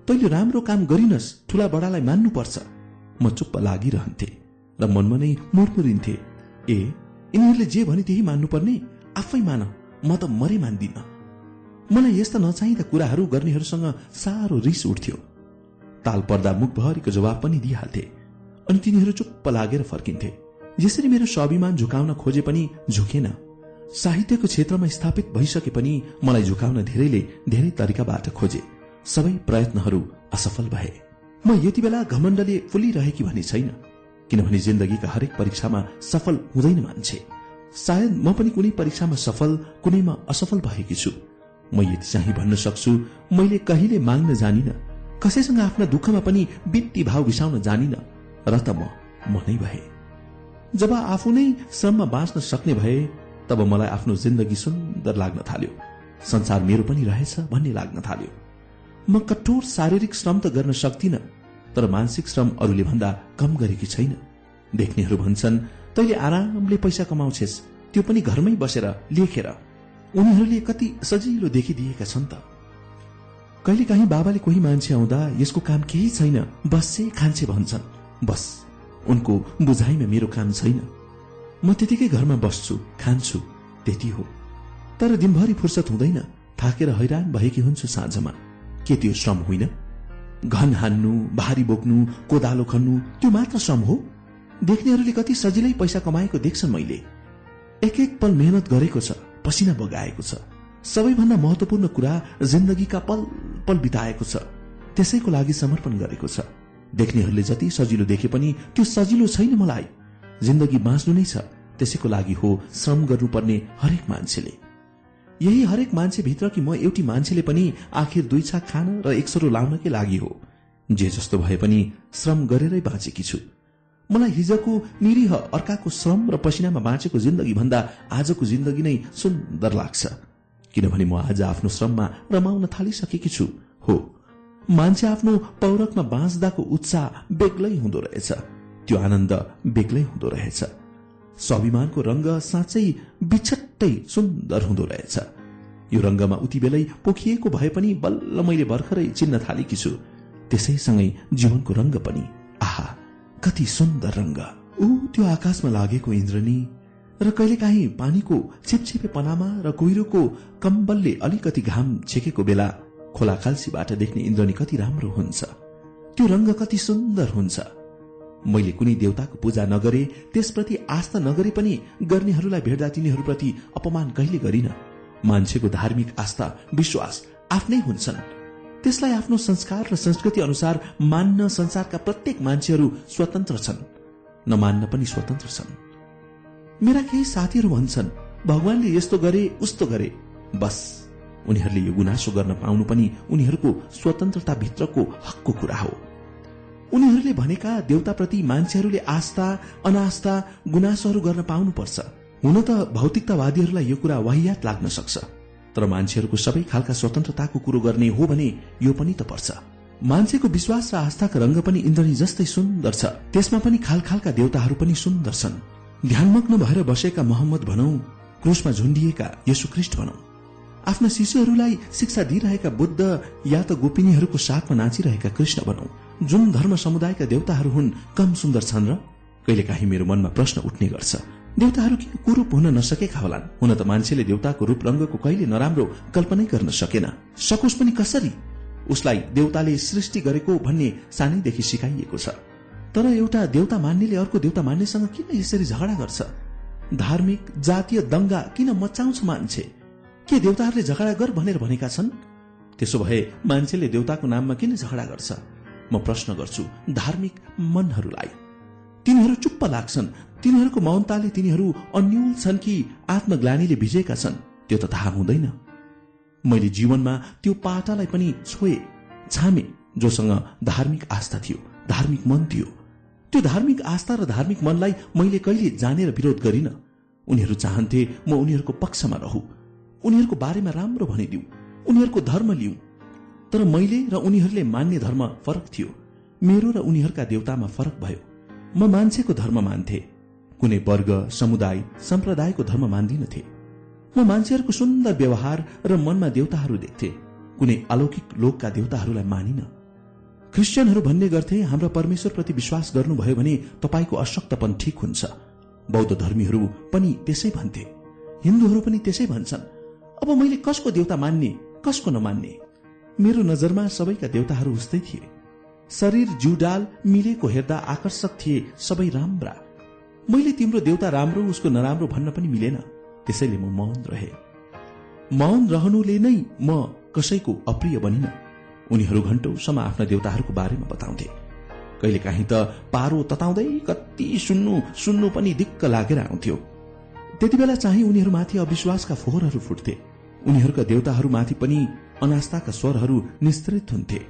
तैले राम्रो काम गरिनस् ठुला बडालाई मान्नुपर्छ। म चुप्प लागिरहन्थे। र मनमा नै मुरमुरिन्थे। ए यिनीहरूले जे भने त्यही मान्नुपर्ने। आफै मान म त मरे मान्दिन। मलाई यस्ता नचाहिँदा कुराहरू गर्नेहरूसँग साह्रो रिस उठ्थ्यो। ताल पर्दा मुखभरिको जवाब पनि दिइहाल्थे अनि तिनीहरू चुप्प लागेर फर्किन्थे। यसरी मेरो स्वाभिमान झुकाउन खोजे पनि झुकेन। साहित्यको क्षेत्रमा स्थापित भइसके पनि मलाई झुकाउन धेरैले धेरै तरिकाबाट खोजे। सबै प्रयत्नहरू असफल भए। म यति बेला घमण्डले फुलिरहेकी भन्ने छैन। किनभने जिन्दगीका हरेक परीक्षामा सफल हुँदैन मान्छे। सायद म पनि कुनै परीक्षामा सफल कुनैमा असफल भएकी छु। म यति चाहिँ भन्न सक्छु मैले कहिले माग्न जानिन। कसैसँग आफ्ना दुःखमा पनि बित्ती भाव बिसाउन जानिन र त म म नै भए। जब आफू नै श्रममा बाँच्न सक्ने भए तब मलाई आफ्नो जिन्दगी सुन्दर लाग्न थाल्यो। संसार मेरो पनि रहेछ भन्ने लाग्न थाल्यो। म कठोर शारीरिक श्रम त गर्न सक्दिन तर मानसिक श्रम अरूले भन्दा कम गरेकी छैन। देख्नेहरू भन्छन् तैले आरामले पैसा कमाउँछेस त्यो पनि घरमै बसेर लेखेर। उनीहरूले कति सजिलो देखिदिएका छन् त। कहिले काहीँ बाबाले कोही मान्छे आउँदा यसको काम केही छैन बस्छे खान्छे भन्छन्। बस उनको बुझाइमा मेरो काम छैन। म त्यतिकै घरमा बस्छु खान्छु त्यति हो। तर दिनभरि फुर्सद हुँदैन थाकेर हैरान भएकी हुन्छु साँझमा। के त्यो श्रम होइन? घन हान्नु भारी बोक्नु कोदालो खन्नु त्यो मात्र श्रम हो। देख्नेहरूले कति सजिलै पैसा कमाएको देख्छन् मैले। एक एक पल मेहनत गरेको छ पसिना बगाएको छ। सबैभन्दा महत्वपूर्ण कुरा जिन्दगीका पल पल बिताएको छ। त्यसैको लागि समर्पण गरेको छ। देख्नेहरूले जति सजिलो देखे पनि त्यो सजिलो छैन मलाई। जिन्दगी बाँच्नु नै छ। त्यसैको लागि हो श्रम गर्नुपर्ने हरेक मान्छेले। यही हरेक मान्छे भित्र कि म एउटी मान्छेले पनि आखिर दुई छाक खान र एक सरो लाउनकै लागि हो। जे जस्तो भए पनि श्रम गरेरै बाँचेकी छु। मलाई हिजोको निरीह अर्काको श्रम र पसिनामा बाँचेको जिन्दगी भन्दा आजको जिन्दगी नै सुन्दर लाग्छ। किनभने म आज आफ्नो श्रममा रमाउन थालिसकेकी छु। हो मान्छे आफ्नो पौरखमा बाँच्दाको उत्साह बेग्लै हुँदो रहेछ। त्यो आनन्द बेग्लै हुँदो रहेछ। स्वाभिमानको रंग साँच्चै बिछट्टै सुन्दर हुँदो रहेछ। यो रंगमा उति बेलै पोखिएको भए पनि बल्ल मैले भर्खरै चिन्न थालेकी छु। त्यसैसँगै जीवनको रंग पनि। आहा कति सुन्दर रंग। ऊ त्यो आकाशमा लागेको इन्द्रनी र कहिलेकाहीँ पानीको पनामा र कुहिरोको कम्बलले अलिकति घाम छेकेको बेला खोला खाल्सीबाट देख्ने इन्द्रनी कति राम्रो हुन्छ। त्यो रंग कति सुन्दर हुन्छ। मैले कुनै देवताको पूजा नगरे त्यसप्रति आस्था नगरे पनि गर्नेहरूलाई भेट्दा तिनीहरूप्रति अपमान कहिले गरिन। मान्छेको धार्मिक आस्था विश्वास आफ्नै हुन्छन्। त्यसलाई आफ्नो संस्कार र संस्कृति अनुसार मान्न संसारका प्रत्येक मान्छेहरू स्वतन्त्र छन् नमान्न पनि स्वतन्त्र छन्। मेरा केही साथीहरू भन्छन् भगवानले यस्तो गरे उस्तो गरे। बस उनीहरूले यो गुनासो गर्न पाउनु पनि उनीहरूको स्वतन्त्रता भित्रको हकको कुरा हो। उनीहरूले भनेका देवताप्रति मान्छेहरूले आस्था अनास्था गुनासोहरू गर्न पाउनुपर्छ। हुन त भौतिकतावादीहरूलाई यो कुरा वाहियात लाग्न सक्छ। तर मान्छेहरूको सबै खालका स्वतन्त्रताको कुरो गर्ने हो भने यो पनि त पर्छ। मान्छेको विश्वास र आस्थाका रंग पनि इन्द्रनी जस्तै सुन्दर छ। त्यसमा पनि खाल खालका देवताहरू पनि सुन्दर छन्। ध्यानमग्न भएर बसेका मोहम्मद भनौ क्रुसमा झुन्डिएका यशुख्रिष्ट भनौ। आफ्ना शिशुहरूलाई शिक्षा दिइरहेका बुद्ध या त गोपिनीहरूको साथमा नाचिरहेका कृष्ण भनौ। जुन धर्म समुदायका देवताहरू हुन् कम सुन्दर छन् र कहिलेकाहीँ मेरो मनमा प्रश्न उठ्ने गर्छ। देवताहरू किन कुरूप हुन नसकेका होलान्। हुन त मान्छेले देवताको रूप रंगको कहिले नराम्रो कल्पनै गर्न सकेन। सकोस् पनि कसरी? उसलाई देवताले सृष्टि गरेको भन्ने सानैदेखि सिकाइएको छ। तर एउटा देवता मान्नेले अर्को देवता मान्नेसँग किन यसरी झगडा गर्छ? धार्मिक जातीय दंगा किन मचाउँछ मान्छे? के देवताहरूले झगडा गर भनेर भनेका छन्? त्यसो भए मान्छेले देवताको नाममा किन झगडा गर्छ? म प्रश्न गर्छु धार्मिक मनहरूलाई। तिनीहरू चुप्प लाग्छन्। तिनीहरूको मौनताले तिनीहरू अन्यल छन् कि आत्मग्लानीले भिजेका छन्? त्यो त थाहा हुँदैन। मैले जीवनमा त्यो पाटालाई पनि छोए छामे जोसँग धार्मिक आस्था थियो धार्मिक मन थियो। त्यो धार्मिक आस्था र धार्मिक मनलाई मैले कहिले जानेर विरोध गरिन। उनीहरू चाहन्थे म उनीहरूको पक्षमा रहु। उनीहरूको बारेमा राम्रो भनिदिउ उनीहरूको धर्म लिऊ तर मैले र उनीहरूले मान्ने धर्म फरक थियो। मेरो र उनीहरूका देवतामा फरक भयो। म मान्छेको धर्म मान्थे। कुनै वर्ग समुदाय सम्प्रदायको धर्म मान्दिनथे। म मान्छेहरूको सुन्दर व्यवहार र मनमा देवताहरू देख्थे। कुनै अलौकिक लोकका देवताहरूलाई मानिन। क्रिस्चियनहरू भन्ने गर्थे हाम्रा परमेश्वरप्रति विश्वास गर्नुभयो भने तपाईँको अशक्तपन ठिक हुन्छ। बौद्ध धर्मीहरू पनि त्यसै भन्थे। हिन्दूहरू पनि त्यसै भन्छन्। अब मैले कसको देवता मान्ने कसको नमान्ने? मेरो नजरमा सबैका देवताहरू उस्तै थिए। शरीर जिउडाल मिलेको हेर्दा आकर्षक थिए सबै राम्रा। मैले तिम्रो देउता राम्रो उसको नराम्रो भन्न पनि मिलेन। त्यसैले म मौन रहे। मौन रहनुले नै म कसैको अप्रिय बनिन। उनीहरू घण्टौसम्म आफ्ना देउताहरूको बारेमा बताउँथे। कहिलेकाहीँ त पारो तताउँदै कति सुन्नु सुन्नु पनि दिक्क लागेर आउँथ्यो। त्यति बेला चाहिँ उनीहरूमाथि अविश्वासका फोहोरहरू फुट्थे। उनीहरूका देउताहरूमाथि पनि अनास्थाका स्वरहरू निस्तृत हुन्थे।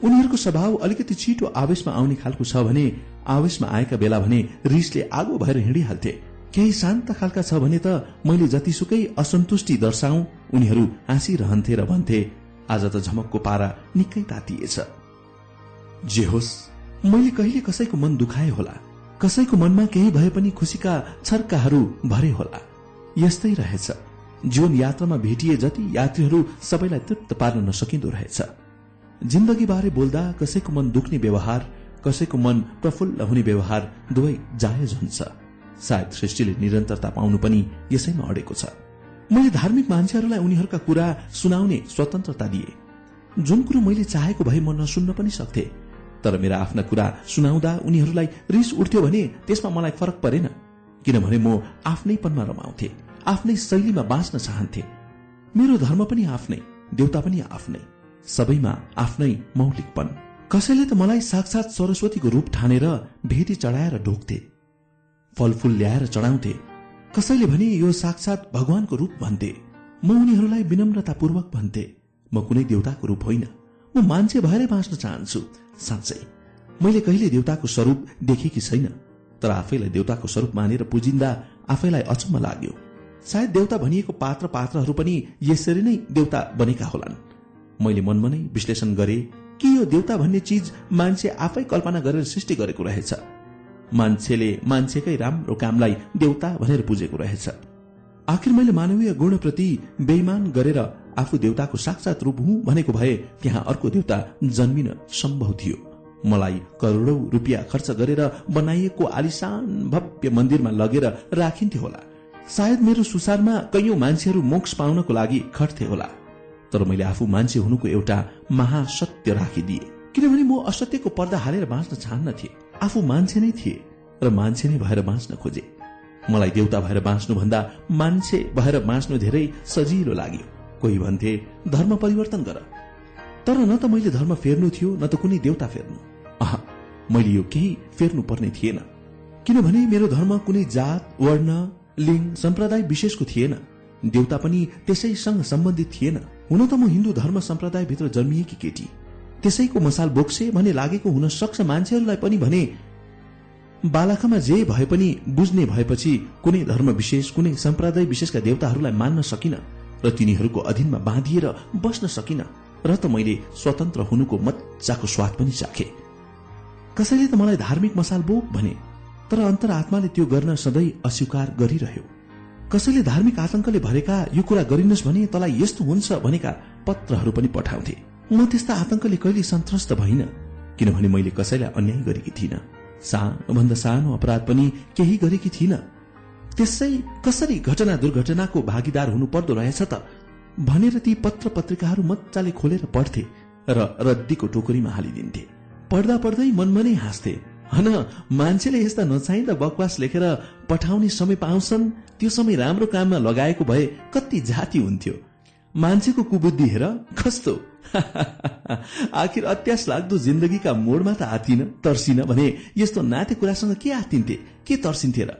उनीहरूको स्वभाव अलिकति छिटो आवेशमा आउने खालको छ भने आवेशमा आएका बेला भने रिसले आगो भएर हिँडिहाल्थे। केही शान्त खालका छ भने त मैले जतिसुकै असन्तुष्टि दर्शाउ उनीहरू हाँसिरहन्थे र भन्थे आज त झमकको पारा निकै तातिएछ। जे होस् मैले कहिले कसैको मन दुखाए होला। कसैको मनमा केही भए पनि खुसीका छर्काहरू भरे होला। यस्तै रहेछ। जीवन यात्रामा भेटिए जति यात्रीहरू सबैलाई तृप्त पार्न नसकिँदो रहेछ। जिन्दगी बारे बोल्दा कसैको मन दुख्ने व्यवहार कसैको मन प्रफुल्ल हुने व्यवहार दुवै जायज हुन्छ। सायद सृष्टिले निरन्तरता पाउनु पनि यसैमा अडेको छ। मैले धार्मिक मान्छेहरूलाई उनीहरूका कुरा सुनाउने स्वतन्त्रता दिए। जुन कुरो मैले चाहेको भए म नसुन्न पनि सक्थे। तर मेरा आफ्ना कुरा सुनाउँदा उनीहरूलाई रिस उठ्थ्यो भने त्यसमा मलाई फरक परेन। किनभने म आफ्नैपनमा रमाउँथे। आफ्नै शैलीमा बाँच्न चाहन्थे। मेरो धर्म पनि आफ्नै देउता पनि आफ्नै सबैमा आफ्नै मौलिकपन कसैले त मलाई साक्षात सरस्वतीको रूप ठानेर भेटी चढाएर ढोक्थे फलफूल ल्याएर चढाउँथे। कसैले भने यो साक्षात भगवानको रूप भन्थे। म उनीहरूलाई विनम्रतापूर्वक भन्थे म कुनै देउताको रूप होइन। म मान्छे भएरै बाँच्न चाहन्छु साँच्चै। मैले कहिले देउताको स्वरूप देखेकी छैन तर आफैलाई देउताको स्वरूप मानेर पुजिन्दा आफैलाई अचम्म लाग्यो। सायद देउता भनिएको पात्र पात्रहरू पनि यसरी नै देउता बनेका होलान्। मैले मनमनै विश्लेषण गरे कि यो देउता भन्ने चिज मान्छे आफै कल्पना गरेर सृष्टि गरेको रहेछ। मान्छेले मान्छेकै राम्रो कामलाई देउता भनेर पुजेको रहेछ। आखिर मैले मानवीय गुणप्रति बेइमान गरेर आफू देउताको साक्षात रूप हुँ भनेको भए त्यहाँ अर्को देउता जन्मिन सम्भव थियो। मलाई करोडौं रुपियाँ खर्च गरेर बनाइएको आलिसान भव्य मन्दिरमा लगेर राखिन्थ्यो होला। सायद मेरो सुसारमा कैयौं मान्छेहरू मोक्ष पाउनको लागि खट्थे होला तर मैले आफू मान्छे हुनुको एउटा महासत्य राखिदिए। किनभने म असत्यको पर्दा हालेर बाँच्न चाहन्न थिए आफू मान्छे नै थिए र मान्छे नै भएर बाँच्न खोजे। मलाई देउता भएर बाँच्नु भन्दा मान्छे भएर बाँच्नु धेरै सजिलो लाग्यो। कोही भन्थे धर्म परिवर्तन गर। तर न त मैले धर्म फेर्नु थियो न त कुनै देउता फेर्नु। अह मैले यो केही फेर्नु पर्ने थिएन। किनभने मेरो धर्म कुनै जात वर्ण लिङ्ग सम्प्रदाय विशेषको थिएन। देउता पनि त्यसैसँग सम्बन्धित थिएन। हुन त म हिन्दू धर्म सम्प्रदायभित्र जन्मिएकी केटी। त्यसैको मसाल बोक्से भने लागेको हुन सक्छ मान्छेहरूलाई पनि भने बालखमा जे भए पनि बुझ्ने भएपछि कुनै धर्म विशेष कुनै सम्प्रदाय विशेषका देवताहरूलाई मान्न सकिन र तिनीहरूको अधीनमा बाँधिएर बस्न सकिन र त मैले स्वतन्त्र हुनुको मजाको स्वाद पनि चाखे। कसैले त मलाई धार्मिक मसाल बोक भने तर अन्तर आत्माले त्यो गर्न सधैँ अस्वीकार गरिरह्यो। कसैले धार्मिक आतंकले भरेका यो कुरा गरिनुहोस् भने तलाई यस्तो हुन्छ भनेका पत्रहरू पनि पठाउँथे। म त्यस्ता आतंकले कहिले सन्त्रस्त भइन किनभने मैले कसैलाई अन्याय गरेकी थिइनँ। सानोभन्दा सानो अपराध पनि केही गरेकी थिइनँ। त्यसै कसरी घटना दुर्घटनाको भागीदार हुनु पर्दो रहेछ त? भनेर ती पत्र पत्रिकाहरू मजाले खोलेर पढ्थे र रद्दीको टोकरीमा हालिदिन्थे। पढ्दा पढ्दै मनमा नै हाँस्थे। हन मान्छेले यस्ता नचाहिँदा बकवास लेखेर पठाउने समय पाउँछन्? त्यो समय राम्रो काममा लगाएको भए कति जाति हुन्थ्यो। मान्छेको कुबुद्धि हेर कस्तो? आखिर अत्यास लाग्दो जिन्दगीका मोडमा त आतिन तर्सिन भने यस्तो नाते कुरासँग के आतिन्थे के तर्सिन्थे र?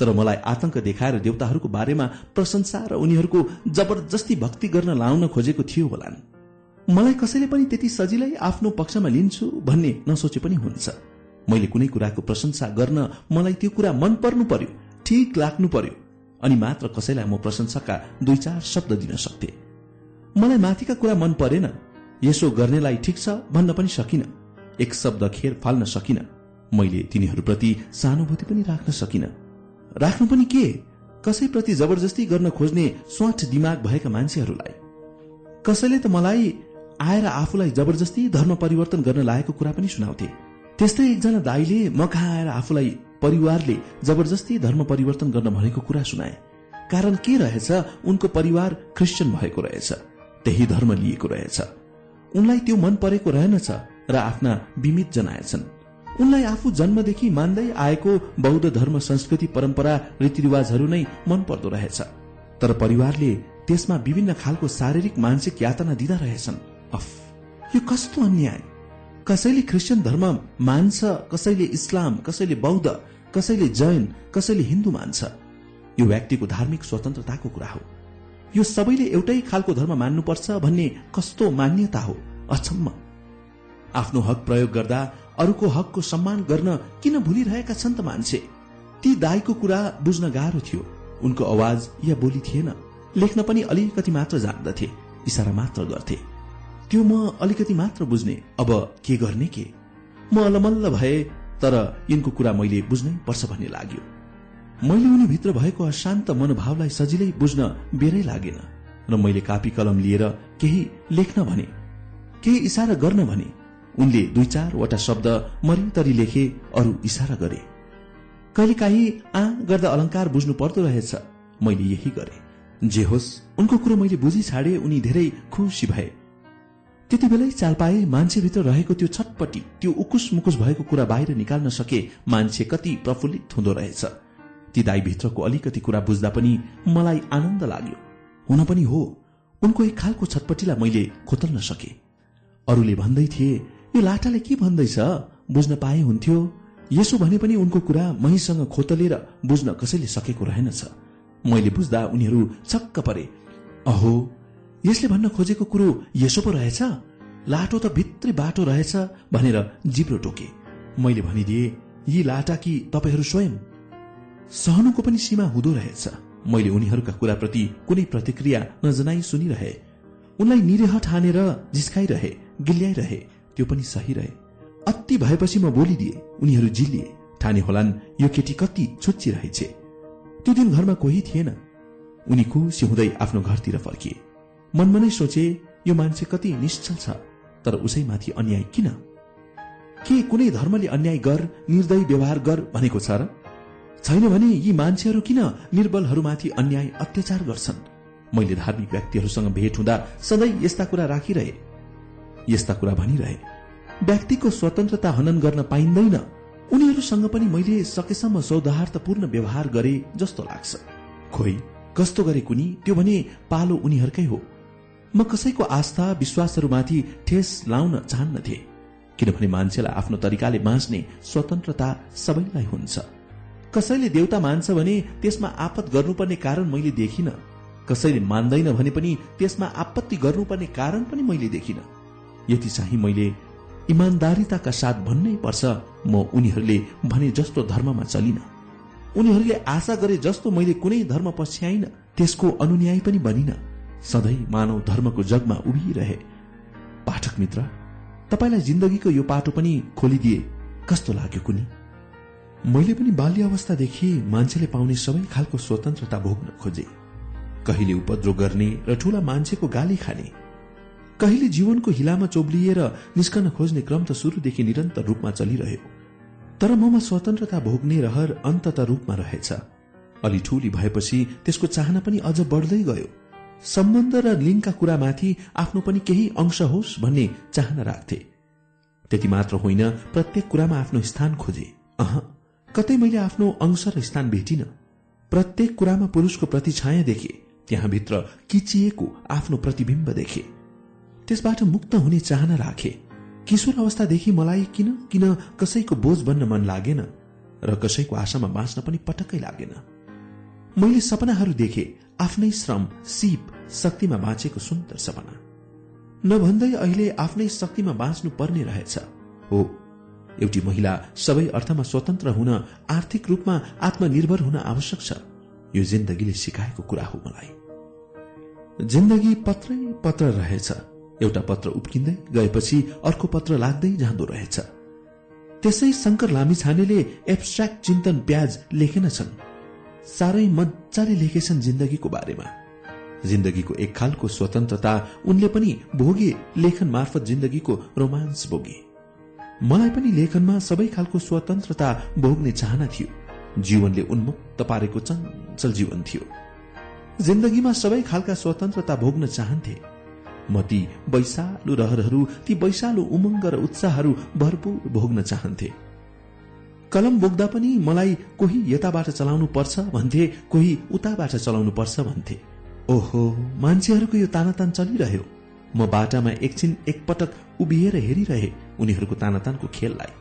तर मलाई आतंक देखाएर देवताहरूको बारेमा प्रशंसा र उनीहरूको जबरजस्ती भक्ति गर्न लाउन खोजेको थियो होलान्। मलाई कसैले पनि त्यति सजिलै आफ्नो पक्षमा लिन्छु भन्ने नसोचे पनि हुन्छ। मैले कुनै कुराको प्रशंसा गर्न मलाई त्यो कुरा मन पर्नु पर्यो ठिक लाग्नु पर्यो अनि मात्र कसैलाई म प्रशंसाका दुई चार शब्द दिन सक्थे। मलाई माथिका कुरा मन परेन यसो गर्नेलाई ठिक छ भन्न पनि सकिन एक शब्द खेर फाल्न सकिन मैले तिनीहरूप्रति सहानुभूति पनि राख्न सकिन। राख्नु पनि के? कसैप्रति जबरजस्ती गर्न खोज्ने स्वाट दिमाग भएका मान्छेहरूलाई। कसैले त मलाई आएर आफूलाई जबरजस्ती धर्म परिवर्तन गर्न लागेको कुरा पनि सुनाउँथे। त्यस्तै एकजना दाईले म कहाँ आएर आफूलाई परिवारले जबरजस्ती धर्म परिवर्तन गर्न भनेको कुरा सुनाए। कारण के रहेछ? उनको परिवार क्रिस्चियन भएको रहेछ। त्यही धर्म लिएको रहेछ। उनलाई त्यो मन परेको रहेनछ र आफ्ना बिमित जनाएछन्। उनलाई आफू जन्मदेखि मान्दै आएको बौद्ध धर्म संस्कृति परम्परा रीतिरिवाजहरू नै मन पर्दो रहेछ। तर परिवारले त्यसमा विभिन्न खालको शारीरिक मानसिक यातना दिँदा रहेछन्। अफ! यो कस्तो अन्याय? कसैले क्रिस्चियन धर्म मान्छ कसैले इस्लाम कसैले बौद्ध कसैले जैन कसैले हिन्दू मान्छ? यो व्यक्तिको धार्मिक स्वतन्त्रताको कुरा हो। यो सबैले एउटै खालको धर्म मान्नुपर्छ भन्ने कस्तो मान्यता हो? अचम्म। आफ्नो हक प्रयोग गर्दा अरूको हकको सम्मान गर्न किन भुलिरहेका छन् त मान्छे? ती दाईको कुरा बुझ्न गाह्रो थियो। उनको आवाज या बोली थिएन। लेख्न पनि अलिकति मात्र जान्दथे इसारा मात्र गर्थे। त्यो म अलिकति मात्र बुझ्ने। अब के गर्ने के? म अलमल्ल भए तर यिनको कुरा मैले बुझ्नै पर्छ भन्ने लाग्यो। मैले उनीभित्र भएको अशान्त मनोभावलाई सजिलै बुझ्न बेरै लागेन र मैले कापी कलम लिएर केही लेख्न भने केही इसारा गर्न भने उनले दुई चारवटा शब्द मरितरी लेखे अरू इसारा गरे। कहिलेकाहीँ आ गर्दा अलंकार बुझ्नु पर्दो रहेछ। मैले यही गरे। जे होस् उनको कुरो मैले बुझी छाडे उनी धेरै खुसी भए। त्यति बेलै चाल पाए मान्छेभित्र रहेको त्यो छटपटी त्यो उकुस मुकुस भएको कुरा बाहिर निकाल्न सके मान्छे कति प्रफुल्लित हुँदो रहेछ। ती दाईभित्रको अलिकति कुरा बुझ्दा पनि मलाई आनन्द लाग्यो। हुन पनि हो उनको एक खालको छटपटीलाई मैले खोतल्न सके। अरूले भन्दै थिए यो लाटाले के भन्दैछ? बुझ्न पाए हुन्थ्यो। यसो भने पनि उनको कुरा महीसँग खोतलेर बुझ्न कसैले सकेको रहेनछ। मैले बुझ्दा उनीहरू छक्क परे अहो यसले भन्न खोजेको कुरो यसो पो रहेछ? लाटो त भित्री बाटो रहेछ भनेर जिब्रो टोके। मैले भनिदिए यी लाटा कि तपाईँहरू स्वयं? सहनुको पनि सीमा हुँदो रहेछ। मैले उनीहरूका कुराप्रति कुनै प्रतिक्रिया नजनाई सुनिरहे। उनलाई निरेह ठानेर जिस्काइरहे गिल्याइरहे त्यो पनि सही रहे। अति भएपछि म बोलिदिए उनीहरू जिल्लिए ठाने होलान् यो केटी कति छुच्ची रहेछ। त्यो दिन घरमा कोही थिएन। उनी खुसी हुँदै आफ्नो घरतिर फर्किए। मनमा नै सोचे यो मान्छे कति निश्चल छ तर उसैमाथि अन्याय किन? के कुनै धर्मले अन्याय गर निर्दय व्यवहार गर भनेको छ र? छैन भने यी मान्छेहरू किन निर्बलहरूमाथि अन्याय अत्याचार गर्छन्? मैले धार्मिक व्यक्तिहरूसँग भेट हुँदा सधैँ यस्ता कुरा राखिरहे। यस्ता कुरा भनिरहे। व्यक्तिको स्वतन्त्रता हनन गर्न पाइँदैन। उनीहरूसँग पनि मैले सकेसम्म सौदार्थपूर्ण व्यवहार गरे जस्तो लाग्छ। खोइ कस्तो गरे कुनी? त्यो भने पालो उनीहरूकै हो। म कसैको आस्था विश्वासहरूमाथि ठेस लाउन चाहन्नथे किनभने मान्छेलाई आफ्नो तरिकाले बाँच्ने स्वतन्त्रता सबैलाई हुन्छ। कसैले देउता मान्छ भने त्यसमा आपत गर्नुपर्ने कारण मैले देखिन। कसैले मान्दैन भने पनि त्यसमा आपत्ति गर्नुपर्ने कारण पनि मैले देखिन। यति चाहिँ मैले इमान्दारिताका साथ भन्नै पर्छ म उनीहरूले भने जस्तो धर्ममा चलिन। उनीहरूले आशा गरे जस्तो मैले कुनै धर्म पछ्याइन त्यसको अनुन्यायी पनि बनिन। सधैँ मानव धर्मको जगमा उभिरहे। पाठक मित्र तपाईँलाई जिन्दगीको यो पाटो पनि खोलिदिए कस्तो लाग्यो कुनी? मैले पनि बाल्य अवस्थादेखि मान्छेले पाउने सबै खालको स्वतन्त्रता भोग्न खोजे। कहिले उपद्रो गर्ने र ठूला मान्छेको गाली खाने। कहिले जीवनको हिलामा चोब्लिएर निस्कन खोज्ने क्रम त शुरूदेखि निरन्तर रूपमा चलिरह्यो। तर ममा स्वतन्त्रता भोग्ने रहर अन्तत रूपमा रहेछ। अलि ठूली भएपछि त्यसको चाहना पनि अझ बढ्दै गयो। सम्बन्ध र लिङ्गका कुरामाथि आफ्नो पनि केही अंश होस् भन्ने चाहना राख्थे। त्यति मात्र होइन प्रत्येक कुरामा आफ्नो स्थान खोजे। अह कतै मैले आफ्नो अंश र स्थान भेटिन। प्रत्येक कुरामा पुरुषको प्रतिछाया देखे। त्यहाँभित्र किचिएको आफ्नो प्रतिबिम्ब देखे। त्यसबाट मुक्त हुने चाहना राखे। किशोर अवस्थादेखि मलाई किन किन कसैको बोझ बन्न मन लागेन र कसैको आशामा बाँच्न पनि पटक्कै लागेन। मैले सपनाहरू देखे आफ्नै श्रम सिप शक्तिमा बाँचेको सुन्दर सपना। नभन्दै अहिले आफ्नै शक्तिमा बाँच्नु पर्ने रहेछ। हो एउटी महिला सबै अर्थमा स्वतन्त्र हुन आर्थिक रूपमा आत्मनिर्भर हुन आवश्यक छ। यो जिन्दगीले सिकाएको कुरा हो मलाई। जिन्दगी पत्रै पत्र रहेछ। एउटा पत्र उप्किँदै गएपछि अर्को पत्र लाग्दै जाँदो रहेछ। त्यसै शंकर लामिछानेले एब्स्ट्राक्ट चिन्तन प्याज लेखेनछन् साह्रै मजाले लेखेछन् जिन्दगीको बारेमा। जिन्दगीको एक खालको स्वतन्त्रता उनले पनि भोगे लेखन मार्फत जिन्दगीको रोमान्स भोगे। मलाई पनि लेखनमा सबै खालको स्वतन्त्रता भोग्ने चाहना थियो। जीवनले उन्मुक्त पारेको चञ्चल जीवन थियो। जिन्दगीमा सबै खालका स्वतन्त्रता भोग्न चाहन्थे। म ती वैशालु रहरहरू ती वैशालु उमङ्ग र उत्साहहरू भरपूर भोग्न चाहन्थे। कलम बोक्दा पनि मलाई कोही यताबाट चलाउनु पर्छ भन्थे कोही उताबाट चलाउनु पर्छ भन्थे। ओहो मान्छेहरूको यो तानातान चलिरह्यो। म बाटामा एकछिन एकपटक उभिएर हेरिरहे उनीहरूको तानातानको खेललाई।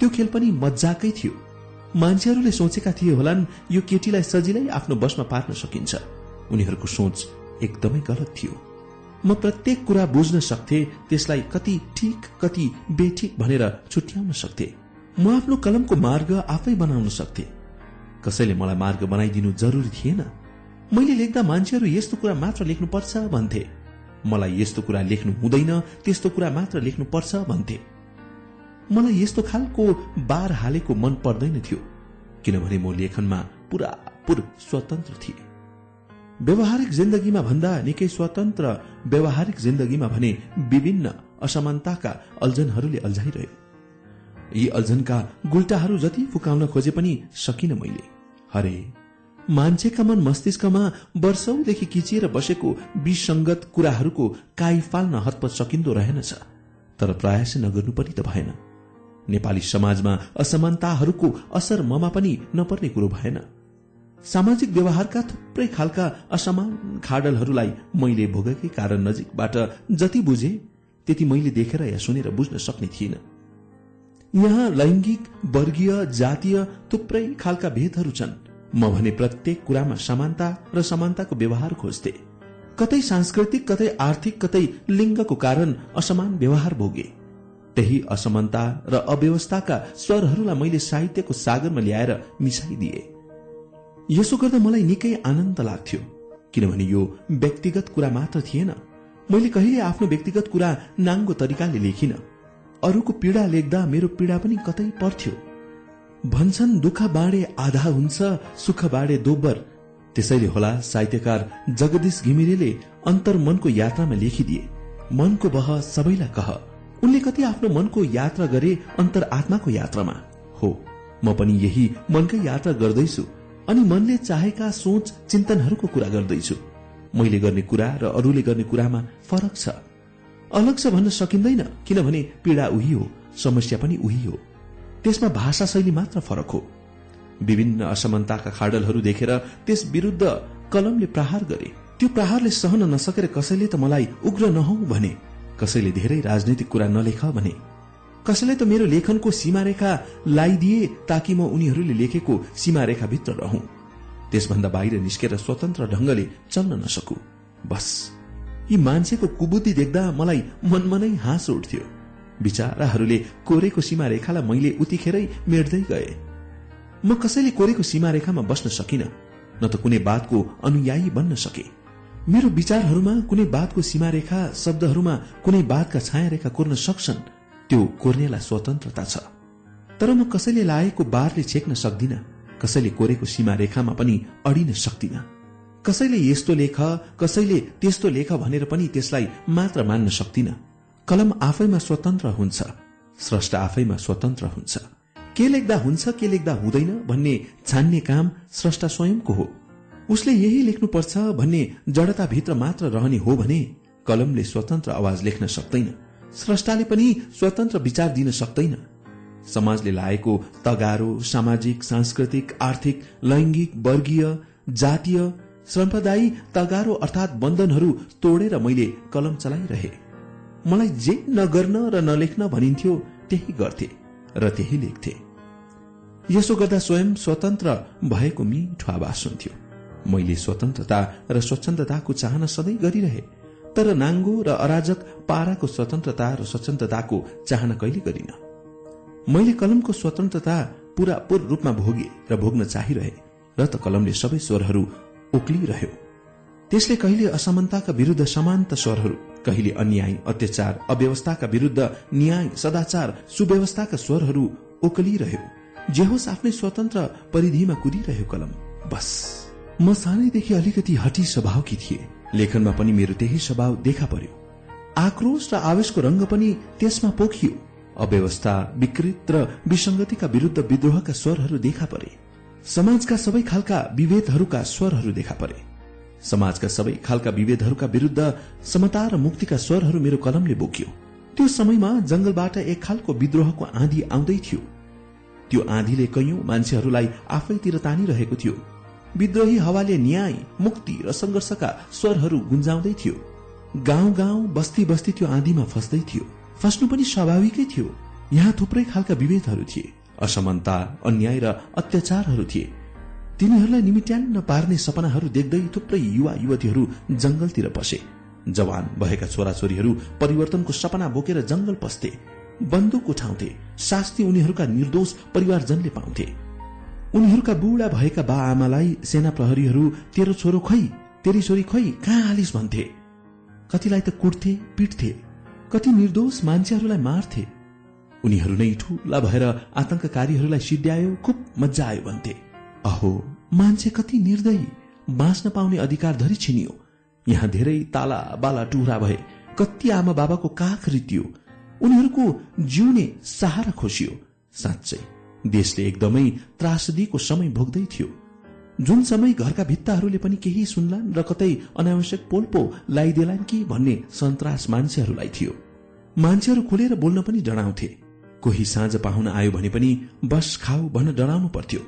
त्यो खेल पनि मजाकै थियो। मान्छेहरूले सोचेका थिए होलान् यो केटीलाई सजिलै आफ्नो बसमा पार्न सकिन्छ। उनीहरूको सोच एकदमै गलत थियो। म प्रत्येक कुरा बुझ्न सक्थे त्यसलाई कति ठिक कति बेठिक भनेर छुट्याउन सक्थे। म आफ्नो कलमको मार्ग आफै बनाउन सक्थे। कसैले मलाई मार्ग बनाइदिनु जरुरी थिएन। मैले लेख्दा मान्छेहरू यस्तो कुरा मात्र लेख्नुपर्छ भन्थे। मलाई यस्तो कुरा लेख्नु हुँदैन त्यस्तो कुरा मात्र लेख्नुपर्छ भन्थे। मलाई यस्तो खालको बार हालेको मन पर्दैन थियो किनभने म लेखनमा पुरापुर स्वतन्त्र थिए। व्यवहारिक जिन्दगीमा भन्दा निकै स्वतन्त्र व्यवहारिक जिन्दगीमा भने विभिन्न असमानताका अल्झनहरूले अल्झाइरह्यो। यी अल्झनका गुल्टाहरू जति फुकाउन खोजे पनि सकिन मैले। हरे मान्छेका मन मस्तिष्कमा वर्षौदेखि किचिएर बसेको विसंगत कुराहरूको काई फाल्न हतपत सकिन्दो रहेनछ तर प्रयास नगर्नु पनि त भएन। नेपाली समाजमा असमानताहरूको असर ममा पनि नपर्ने कुरो भएन। सामाजिक व्यवहारका थुप्रै खालका असमान खाडलहरूलाई मैले भोगेकै कारण नजिकबाट जति बुझे त्यति मैले देखेर या सुनेर बुझ्न सक्ने थिइन। यहाँ लैंगिक वर्गीय जातीय थुप्रै खालका भेदहरू छन्। म भने प्रत्येक कुरामा समानता र समानताको व्यवहार खोज्थे। कतै सांस्कृतिक कतै आर्थिक कतै लिङ्गको कारण असमान व्यवहार भोगे। त्यही असमानता र अव्यवस्थाका स्वरहरूलाई मैले साहित्यको सागरमा ल्याएर मिसाइदिए। यसो गर्दा मलाई निकै आनन्द लाग्थ्यो किनभने यो व्यक्तिगत कुरा मात्र थिएन। मैले कहिले आफ्नो व्यक्तिगत कुरा नाङ्गो तरिकाले लेखिन। अरूको पीड़ा लेख्दा मेरो पीड़ा पनि कतै पर्थ्यो। भन्छन् दुःख बाँडे आधा हुन्छ सुख बाँडे दोब्बर। त्यसैले होला साहित्यकार जगदीश घिमिरेले अन्तर मनको यात्रामा लेखिदिए। मनको बह सबैलाई कह। उनले कति आफ्नो मनको यात्रा गरे अन्तर आत्माको यात्रामा। हो म पनि यही मनकै यात्रा गर्दैछु अनि मनले चाहेका सोच चिन्तनहरूको कुरा गर्दैछु। मैले गर्ने कुरा र अरूले गर्ने कुरामा फरक छ। अलग छ भन्न सकिँदैन किनभने पीड़ा उही हो समस्या पनि उही हो। त्यसमा भाषा शैली मात्र फरक हो। विभिन्न असमानताका खाडलहरू देखेर त्यस विरूद्ध कलमले प्रहार गरे। त्यो प्रहारले सहन नसकेर कसैले त मलाई उग्र नहौ भने कसैले धेरै राजनैतिक कुरा नलेख भने। कसैले त मेरो लेखनको सीमारेखा लाइदिए ताकि म उनीहरूले लेखेको सीमारेखाभित्र रहँ। त्यसभन्दा बाहिर निस्केर स्वतन्त्र ढंगले चल्न नसकु। बस। यी मान्छेको कुबुद्धि देख्दा मलाई मनमा नै हाँस उठ्थ्यो। विचाराहरूले कोरेको सीमारेखालाई मैले उतिखेरै मेट्दै गए। म कसैले कोरेको सीमारेखामा बस्न सकिन न त कुनै बातको अनुयायी बन्न सके। मेरो विचारहरूमा कुनै बातको सीमारेखा शब्दहरूमा कुनै बातका छाया रेखा कोर्न सक्छन् त्यो कोर्नेलाई स्वतन्त्रता छ। तर म कसैले लागेको बारले छेक्न सक्दिन कसैले कोरेको सीमा रेखामा पनि अडिन सक्दिन। कसैले यस्तो लेख कसैले त्यस्तो लेख भनेर पनि त्यसलाई मात्र मान्न सक्दिन। कलम आफैमा स्वतन्त्र हुन्छ स्रष्टा आफैमा स्वतन्त्र हुन्छ। के लेख्दा हुन्छ के लेख्दा हुँदैन भन्ने छान्ने काम स्रष्टा स्वयंको हो। उसले यही लेख्नुपर्छ भन्ने जडताभित्र मात्र रहने हो भने कलमले स्वतन्त्र आवाज लेख्न सक्दैन। स्रष्टाले पनि स्वतन्त्र विचार दिन सक्दैन। समाजले लागेको तगारो सामाजिक सांस्कृतिक आर्थिक लैंगिक वर्गीय जातीय सम्प्रदायी तगारो अर्थात बन्धनहरू तोडेर मैले कलम चलाइरहे। मलाई जे नगर्न र नलेख्न भनिन्थ्यो त्यही गर्थे र त्यही लेख्थे। यसो गर्दा स्वयं स्वतन्त्र भएको मिठो आवाज हुन्थ्यो मैले स्वतन्त्रता र स्वच्छन्दताको चाहना सधैँ गरिरहे तर नाङ्गो र अराजक पाराको स्वतन्त्रता र स्वच्छन्दताको चाहना कहिले गरिन। मैले कलमको स्वतन्त्रता पूरापूर रूपमा भोगे र भोग्न चाहिरहे र त कलमले सबै स्वरहरू उक्लिरह्यो। त्यसले कहिले असमानताका विरूद्ध समानता स्वरहरू कहिले अन्याय अत्याचार अव्यवस्थाका विरूद्ध न्याय सदाचार सुव्यवस्थाका स्वरहरू ओकलिरह्यो जे होस् आफ्नै स्वतन्त्र परिधिमा कुदिरह्यो कलम। बस। म सानैदेखि अलिकति हटी स्वभावकी थिए। लेखनमा पनि मेरो त्यही स्वभाव देखा पर्यो। आक्रोश र आवेशको रंग पनि त्यसमा पोखियो। अव्यवस्था विकृत र विसंगतिका विरूद्ध विद्रोहका स्वरहरू देखा परे। समाजका सबै खालका विभेदहरूका स्वरहरू देखा परे। समाजका सबै खालका विभेदहरूका विरूद्ध समता र मुक्तिका स्वरहरू मेरो कलमले बोक्यो। त्यो समयमा जंगलबाट एक खालको विद्रोहको आँधी आउँदै थियो। त्यो आँधीले कैयौं मान्छेहरूलाई आफैतिर तानिरहेको थियो। विद्रोही हावाले न्याय मुक्ति र संघर्षका स्वरहरू गुन्जाउँदै थियो। गाउँ गाउँ बस्ती बस्ती त्यो आँधीमा फस्दै थियो। फस्नु पनि स्वाभाविकै थियो। यहाँ थुप्रै खालका विभेदहरू थिए। असमानता अन्याय र अत्याचारहरू थिए। तिनीहरूलाई निमिट्यान्न पार्ने सपनाहरू देख्दै थुप्रै युवा युवतीहरू जंगलतिर पसे जवान भएका छोराछोरीहरू परिवर्तनको सपना बोकेर जंगल पस्थे। बन्दुक उठाउँथे। शास्ति उनीहरूका निर्दोष परिवारजनले पाउँथे। उनीहरूका बुढा भएका बा आमालाई सेना प्रहरीहरू तेरो छोरो खै तेरी छोरी खै कहाँ हालिस भन्थे? कतिलाई त कुट्थे पिट्थे। कति निर्दोष मान्छेहरूलाई मार्थे। उनीहरू नै ठूला भएर आतंककारीहरूलाई सिद्ध्यायो खुब मजा आयो भन्थे। अहो मान्छे कति निर्दयी बाँच्न पाउने अधिकार धरी छिनियो। यहाँ धेरै ताला बाला टुरा भए कति आमा बाबाको काख रितियो। उनीहरूको जिउने सहारा खोसियो। साँच्चै देशले एकदमै त्रासदीको समय भोग्दै थियो। जुन समय घरका भित्ताहरूले पनि केही सुन्लान् र कतै अनावश्यक पोल्पो लगाइदेलान् कि भन्ने सन्तास मान्छेहरूलाई थियो। मान्छेहरू खुलेर बोल्न पनि डराउँथे। कोही साँझ पाहुन आयो भने पनि बस खाऊ भन्न डराउनु पर्थ्यो।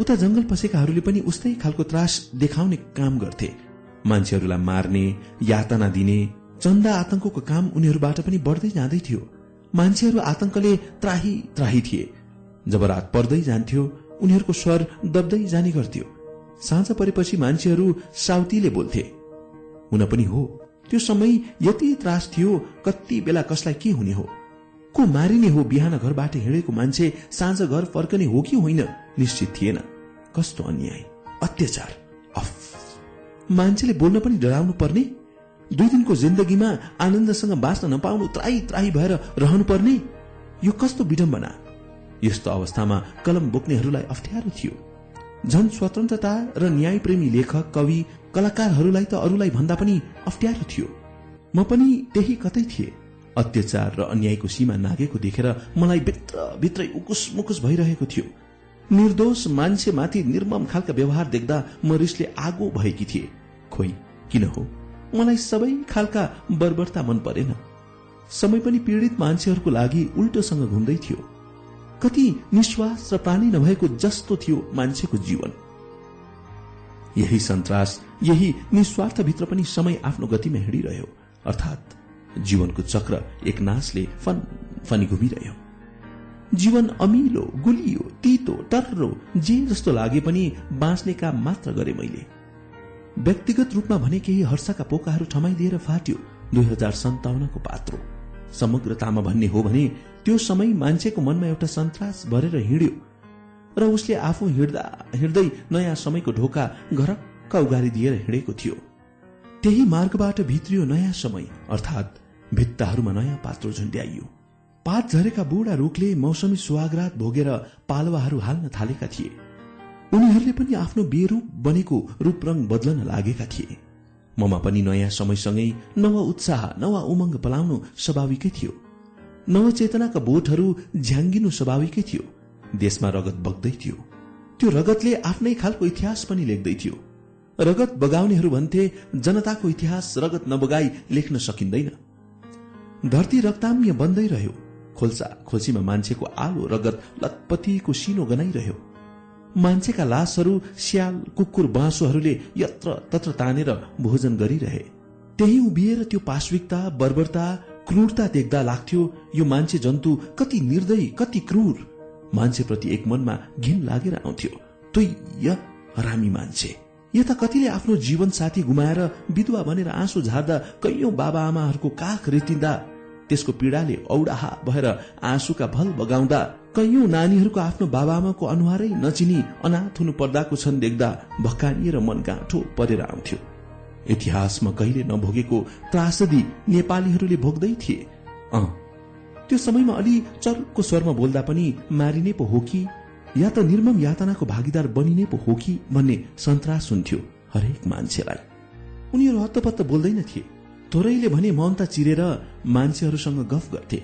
उता जंगल पसेकाहरूले पनि उस्तै खालको त्रास देखाउने काम गर्थे। मान्छेहरूलाई मार्ने यातना दिने चन्दा आतंकको काम उनीहरूबाट पनि बढ्दै जाँदै थियो। मान्छेहरू आतंकले त्राही त्राही थिए। जब रात पर्दै जान्थ्यो उनीहरूको स्वर दब्दै जाने गर्थ्यो। साँझ परेपछि मान्छेहरू साउतीले बोल्थे हुन पनि हो। त्यो समय यति त्रास थियो कति बेला कसलाई के हुने हो? को मारिने हो बिहान घरबाट हिँडेको मान्छे साँझ घर फर्कने हो कि होइन निश्चित थिएन। कस्तो अन्याय अत्याचार अफ। मान्छेले बोल्न पनि डराउनु पर्ने दुई दिनको जिन्दगीमा आनन्दसँग बाँच्न नपाउनु त्राई त्राई भएर रहनु पर्ने यो कस्तो विडम्बना। यस्तो अवस्थामा कलम बोक्नेहरूलाई अप्ठ्यारो थियो। झन स्वतन्त्रता र न्यायप्रेमी लेखक कवि कलाकारहरूलाई त अरूलाई भन्दा पनि अप्ठ्यारो थियो। म पनि त्यही कतै थिए। अत्याचार र अन्यायको सीमा नागेको देखेर मलाई भित्र भित्रै उकुस मुकुस भइरहेको थियो। निर्दोष मान्छेमाथि निर्मम खालका व्यवहार देख्दा म रिसले आगो भएकी थिए। खोइ किन हो? मलाई सबै खालका बर्बरता मन परेन। समय पनि पीड़ित मान्छेहरूको लागि उल्टोसँग घुम्दै थियो। कति निश्वास र प्राणी नभएको जस्तो थियो मान्छेको जीवन। यही सन्तास यही निस्वार्थभित्र पनि समय आफ्नो गतिमा हिँडिरह्यो। अर्थात् जीवनको चक्र एक नाशले फन फनी घुमिरह्यो। जीवन अमिलो गुलियो तितो टर्रो जे जस्तो लागे पनि बाँच्ने काम मात्र गरे मैले। व्यक्तिगत रूपमा भने केही हर्षका पोकाहरू ठमाइदिएर फाट्यो दुई हजार सन्ताउन्नको पात्रो। समग्रतामा भन्ने हो भने त्यो समय मान्छेको मनमा एउटा सन्तास भरेर हिँड्यो र उसले आफू हिँड्दा हिँड्दै नयाँ समयको ढोका घरक्क उगारिदिएर हिँडेको थियो। त्यही मार्गबाट भित्रियो नयाँ समय अर्थात् भित्ताहरूमा नयाँ पात्रो झुन्ड्याइयो। पात झरेका बुढा रुखले मौसमी सुहागरात भोगेर पालुवाहरू हाल्न थालेका थिए। उनीहरूले पनि आफ्नो बेरूप बनेको रूपरङ बदलन लागेका थिए। ममा पनि नयाँ समयसँगै नव उत्साह नवा उमङ्ग पलाउनु स्वाभाविकै थियो। नवचेतनाका बोटहरू झ्याङ्गिनु स्वाभाविकै थियो। देशमा रगत बग्दै थियो। त्यो रगतले आफ्नै खालको इतिहास पनि लेख्दै थियो। रगत बगाउनेहरू भन्थे जनताको इतिहास रगत नबगाई लेख्न सकिँदैन। धरती रक्ताम्य बन्दै रह्यो। खोल्सा खोल्सीमा मान्छेको आलो रगत लतपतिको सिनो गनाइरह्यो। मान्छेका लासहरू स्याल कुकुर बाँसोहरूले यत्र तत्र तानेर भोजन गरिरहे। त्यही उभिएर त्यो पाश्विकता बर्बरता क्रूरता देख्दा लाग्थ्यो यो मान्छे जन्तु कति निर्दयी कति क्रूर। मान्छेप्रति एक मनमा घिन लागेर आउँथ्यो तुय हरामी मान्छे। यता कतिले आफ्नो जीवन साथी गुमाएर विधवा बनेर आँसु झार्दा कैयौं बाबा आमाहरूको काख रेतिँदा त्यसको पीड़ाले औडाहा भएर आँसुका भल बगाउँदा कैयौं नानीहरूको आफ्नो बाबाआमाको अनुहारै नचिनी अनाथ हुनु पर्दाको छन् देख्दा भक्कानिएर मन गाँठो परेर आउँथ्यो। इतिहासमा कहिले नभोगेको त्रासदी नेपालीहरूले भोग्दै थिए। अ त्यो समयमा अलि चर्को स्वरमा बोल्दा पनि मारिने पो हो कि? या त निर्मम यातनाको भागीदार बनिने पो हो कि भन्ने सन्तास हुन्थ्यो हरेक मान्छेलाई। उनीहरू हत्तपत्त बोल्दैन थिए। थोरैले भने मौनता चिरेर मान्छेहरूसँग गफ गर्थे।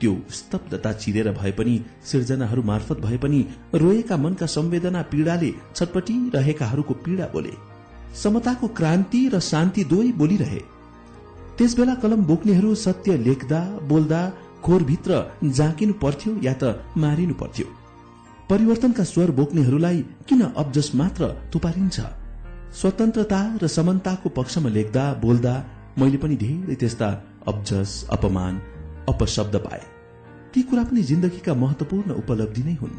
त्यो स्तब्धता चिरेर भए पनि सिर्जनाहरू मार्फत भए पनि रोएका मनका संवेदना पीड़ाले छटपटी रहेकाहरूको पीड़ा बोले। समताको क्रान्ति र शान्ति दुवै बोलिरहे। त्यसबेला कलम बोक्नेहरू सत्य लेख्दा बोल्दा खोरभित्र जाँकिनु पर्थ्यो या त मारिनु पर्थ्यो। परिवर्तनका स्वर बोक्नेहरूलाई किन अब्जस मात्र थुपारिन्छ? स्वतन्त्रता र समानताको पक्षमा लेख्दा बोल्दा मैले पनि धेरै त्यस्ता अब्जस अपमान अपशब्द पाए। ती कुरा पनि जिन्दगीका महत्वपूर्ण उपलब्धि नै हुन्।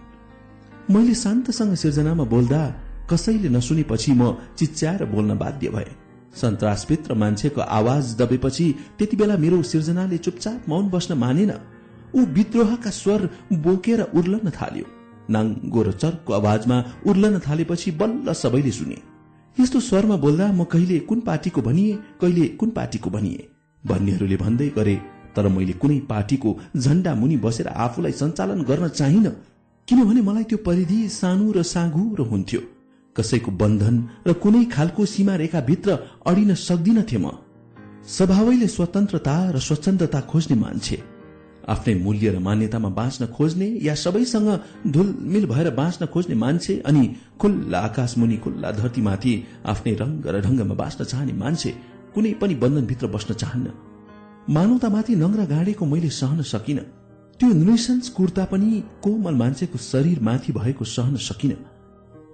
मैले शान्तसँग सिर्जनामा बोल्दा कसैले नसुनेपछि म चिच्याएर बोल्न बाध्य भए। सन्तासपित र मान्छेको आवाज दबेपछि त्यति बेला मेरो सिर्जनाले चुपचाप मौन बस्न मानेन। ऊ विद्रोहका स्वर बोकेर उर्लन थाल्यो। नाङ्गो र चर्को आवाजमा उर्लन थालेपछि बल्ल सबैले सुने। यस्तो स्वरमा बोल्दा म कहिले कुन पार्टीको भनिए कहिले कुन पार्टीको भनिए? भन्नेहरूले भन्दै गरे तर मैले कुनै पार्टीको झण्डा मुनि बसेर आफूलाई सञ्चालन गर्न चाहिन। किनभने मलाई त्यो परिधि सानो र साँगुरो हुन्थ्यो। कसैको बन्धन र कुनै खालको सीमा रेखाभित्र अडिन सक्दिनथे म। स्वभावैले स्वतन्त्रता र स्वच्छन्दता खोज्ने मान्छे। आफ्नै मूल्य र मान्यतामा बाँच्न खोज्ने या सबैसँग धुलमिल भएर बाँच्न खोज्ने मान्छे अनि खुल्ला आकाश मुनि खुल्ला धरतीमाथि आफ्नै रंग र ढंगमा बाँच्न चाहने मान्छे कुनै पनि बन्धनभित्र बस्न चाहन्न। मानवतामाथि नङ्ग्रा गाडेको मैले सहन सकिन। त्यो नृशंस कुर्ता पनि कोमल मान्छेको शरीरमाथि भएको सहन सकिन।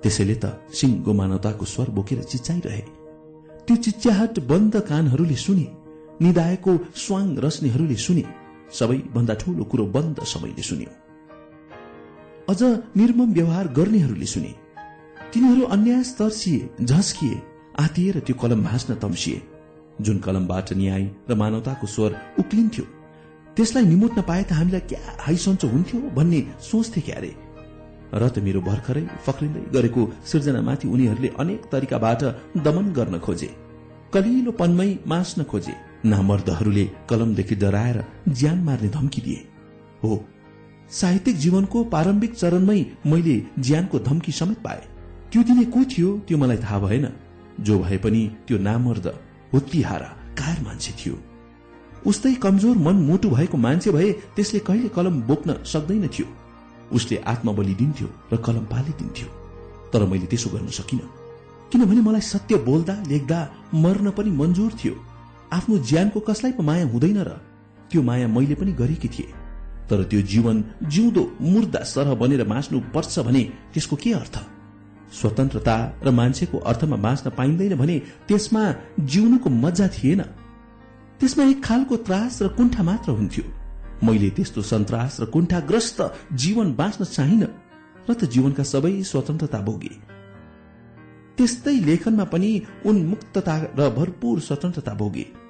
त्यसैले त सिङ्गो मानवताको स्वर बोकेर चिच्चाइरहे त्यो चिच्याहट बन्द कानहरूले सुने निदायको स्वाङ रस्नेहरूले सुने। सबैभन्दा ठूलो कुरो बन्द सबैले सुन्यो। अझ निर्मम व्यवहार गर्नेहरूले सुने। तिनीहरू अन्याय तर्सिए झस्किए आतिएर त्यो कलम भाँच्न तम्सिए। जुन कलमबाट न्याय र मानवताको स्वर उक्लिन्थ्यो त्यसलाई निमुट्न पाए त हामीलाई क्या हाइसन्चो हुन्थ्यो भन्ने सोच्थे क्यारे? र त मेरो भर्खरै फक्रिँदै गरेको सृजनामाथि उनीहरूले अनेक तरिकाबाट दमन गर्न खोजे। कलिलो पनमै मास्न खोजे। नामर्दहरूले कलमदेखि डराएर ज्यान मार्ने धम्की दिए। हो साहित्यिक जीवनको प्रारम्भिक चरणमै मैले ज्यानको धम्की समेत पाए। त्यो दिने को थियो त्यो मलाई थाहा भएन। जो भए पनि त्यो नामर्द हुत्तिहारा कायर मान्छे थियो। उस्तै कमजोर मन मोटु भएको मान्छे भए त्यसले कहिले कलम बोक्न सक्दैन थियो। उसले आत्मबलि दिन्थ्यो र कलम पालिदिन्थ्यो। तर मैले त्यसो गर्न सकिन। किनभने मलाई सत्य बोल्दा लेख्दा मर्न पनि मन्जुर थियो। आफ्नो ज्यानको कसलाई पो माया हुँदैन र? त्यो माया मैले पनि गरेकी थिए। तर त्यो जीवन जिउँदो मुर्दा सरह बनेर बाँच्नु पर्छ भने त्यसको के अर्थ? स्वतन्त्रता र मान्छेको अर्थमा बाँच्न पाइँदैन भने त्यसमा जिउनुको मजा थिएन। त्यसमा एक खालको त्रास र कुण्ठा मात्र हुन्थ्यो। मैले त्यस्तो सन्तास र कुण्ठाग्रस्त जीवन बाँच्न चाहिन र त जीवनका सबै स्वतन्त्रता भोगे। त्यस्तै लेखनमा पनि उन्मुक्तता र भरपूर स्वतन्त्रता भोगे।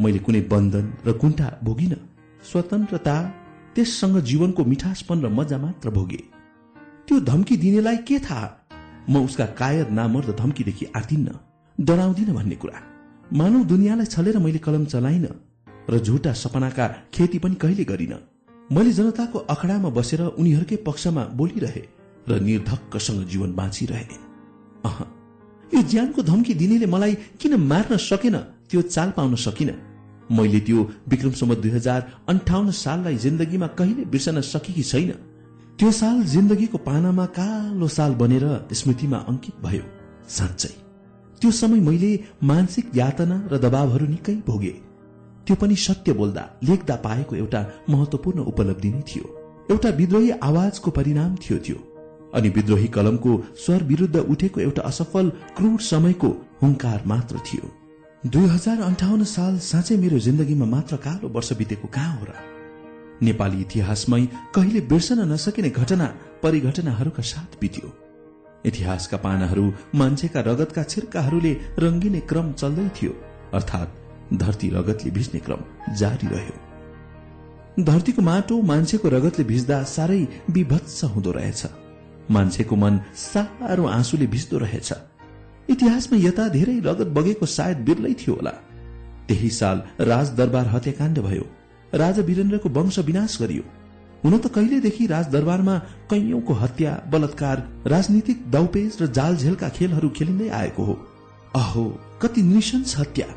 मैले कुनै बन्धन र कुण्ठा भोगिन। स्वतन्त्रता त्यससँग जीवनको मिठासपन र मजा मात्र भोगे। त्यो धम्की दिनेलाई के थाहा? म उसका कायर नामर्द धम्कीदेखि आतिन्न डराउँदिन भन्ने कुरा। मानव दुनियाँलाई छलेर मैले कलम चलाइन र झुटा सपनाका खेती पनि कहिले गरिन। मैले जनताको अखडामा बसेर उनीहरूकै पक्षमा बोलिरहे र निर्धक्कसँग जीवन बाँचिरहे। अह यो ज्यानको धम्की दिनेले मलाई किन मार्न सकेन त्यो चाल पाउन सकिन? मैले त्यो विक्रमसम्म दुई हजार अन्ठाउन्न साललाई जिन्दगीमा कहिले बिर्सन सकेकी छैन। त्यो साल जिन्दगीको पानामा कालो साल बनेर स्मृतिमा अंकित भयो साँच्चै त्यो समय मैले मानसिक यातना र दबावहरू निकै भोगे। त्यो पनि सत्य बोल्दा लेख्दा पाएको एउटा महत्वपूर्ण उपलब्धि नै थियो। एउटा विद्रोही आवाजको परिणाम थियो त्यो। अनि विद्रोही कलमको स्वर विरुद्ध उठेको एउटा असफल क्रूर समयको हुंकार मात्र थियो। दुई हजार अन्ठाउन्न साल साँच्चै मेरो जिन्दगीमा मात्र कालो वर्ष बितेको कहाँ हो र? नेपाली इतिहासमै कहिले बिर्सन नसकिने घटना परिघटनाहरूका साथ बित्यो। इतिहासका पानाहरू मान्छेका रगतका छिर्काहरूले रंगिने क्रम चल्दै थियो अर्थात् धरती रगतले भिज्ने क्रम जारी रह्यो। धरतीको माटो मान्छेको रगतले भिज्दा साह्रै विभत्स हुँदो रहेछ। मान्छेको मन साह्रो आँसुले भिज्दो रहेछ। इतिहासमा यता धेरै रगत बगेको सायद बिर्लै थियो होला। त्यही साल राजदरबार हत्याकाण्ड भयो। राजा वीरेन्द्रको वंश विनाश गरियो। हुन त कहिलेदेखि राजदरबारमा कैयौंको हत्या बलात्कार राजनीतिक दौपेज र जालझेलका खेलहरू खेलिँदै आएको हो। अहो कति निशंस हत्या।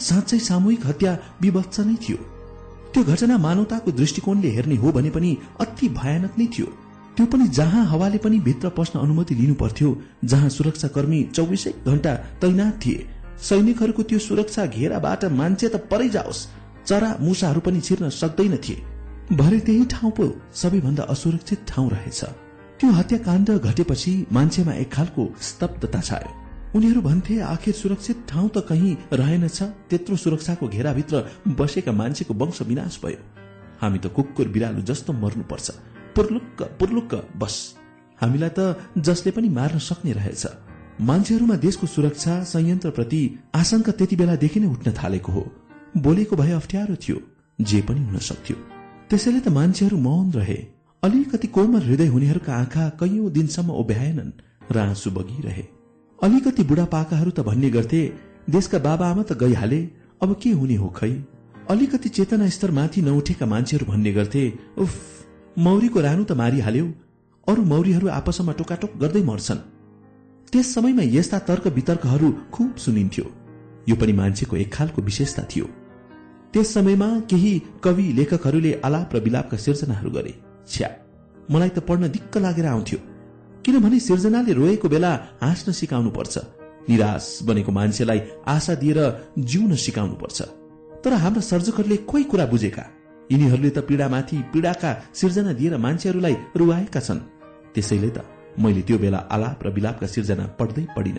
साँच्चै सामूहिक हत्या विभत्स नै थियो। त्यो घटना मानवताको दृष्टिकोणले हेर्ने हो भने पनि अति भयानक नै थियो। त्यो पनि जहाँ हावाले पनि भित्र पस्न अनुमति लिनु पर्थ्यो जहाँ सुरक्षाकर्मी चौबिसै घण्टा तैनात थिए। सैनिकहरूको त्यो सुरक्षा घेराबाट मान्छे त परै जाओस् चरा मुसाहरू पनि छिर्न सक्दैन थिए। भरे त्यही ठाउँ पो सबैभन्दा असुरक्षित ठाउँ रहेछ। त्यो हत्याकाण्ड घटेपछि मान्छेमा एक खालको स्तब्धता छायो। उनीहरू भन्थे आखिर सुरक्षित ठाउँ त कहीँ रहेनछ त्यत्रो सुरक्षाको घेराभित्र बसेका मान्छेको वंश विनाश भयो। हामी त कुकुर बिरालो जस्तो मर्नुपर्छ। पुर्लुक्क पुर्लुक्क बस। हामीलाई त जसले पनि मार्न सक्ने रहेछ। मान्छेहरूमा देशको सुरक्षा संयन्त्रप्रति आशंका त्यति बेलादेखि नै उठ्न थालेको हो। बोलेको भए अप्ठ्यारो थियो जे पनि हुन सक्थ्यो। त्यसैले त मान्छेहरू मौन रहे। अलिकति कोमल हृदय हुनेहरूका आँखा कैयौं दिनसम्म ओभ्याएनन् र आँसु बगिरहे। अलिकति बुढापाकाहरू त भन्ने गर्थे देशका बाबाआमा त गइहाले अब के हुने हो खै? अलिकति चेतना स्तर माथि नउठेका मान्छेहरू भन्ने गर्थे उफ मौरीको रानु त मारिहाल्यो अरू मौरीहरू आपसमा टोकाटोक गर्दै मर्छन्। त्यस समयमा यस्ता तर्क वितर्कहरू खुब सुनिन्थ्यो। यो पनि मान्छेको एक खालको विशेषता थियो। त्यस समयमा केही कवि लेखकहरूले आलाप र विलापका सिर्जनाहरू गरे। छ्या मलाई त पढ्न दिक्क लागेर आउँथ्यो। किनभने सिर्जनाले रोएको बेला हाँस्न सिकाउनु पर्छ निराश बनेको मान्छेलाई आशा दिएर जिउन सिकाउनु पर्छ तर हाम्रा सर्जकहरूले कोही कुरा बुझेका? यिनीहरूले त पीडामाथि पीडाका सिर्जना दिएर मान्छेहरूलाई रुवाएका छन्। त्यसैले त मैले त्यो बेला आलाप र विलापका सिर्जना पढ्दै पढिन।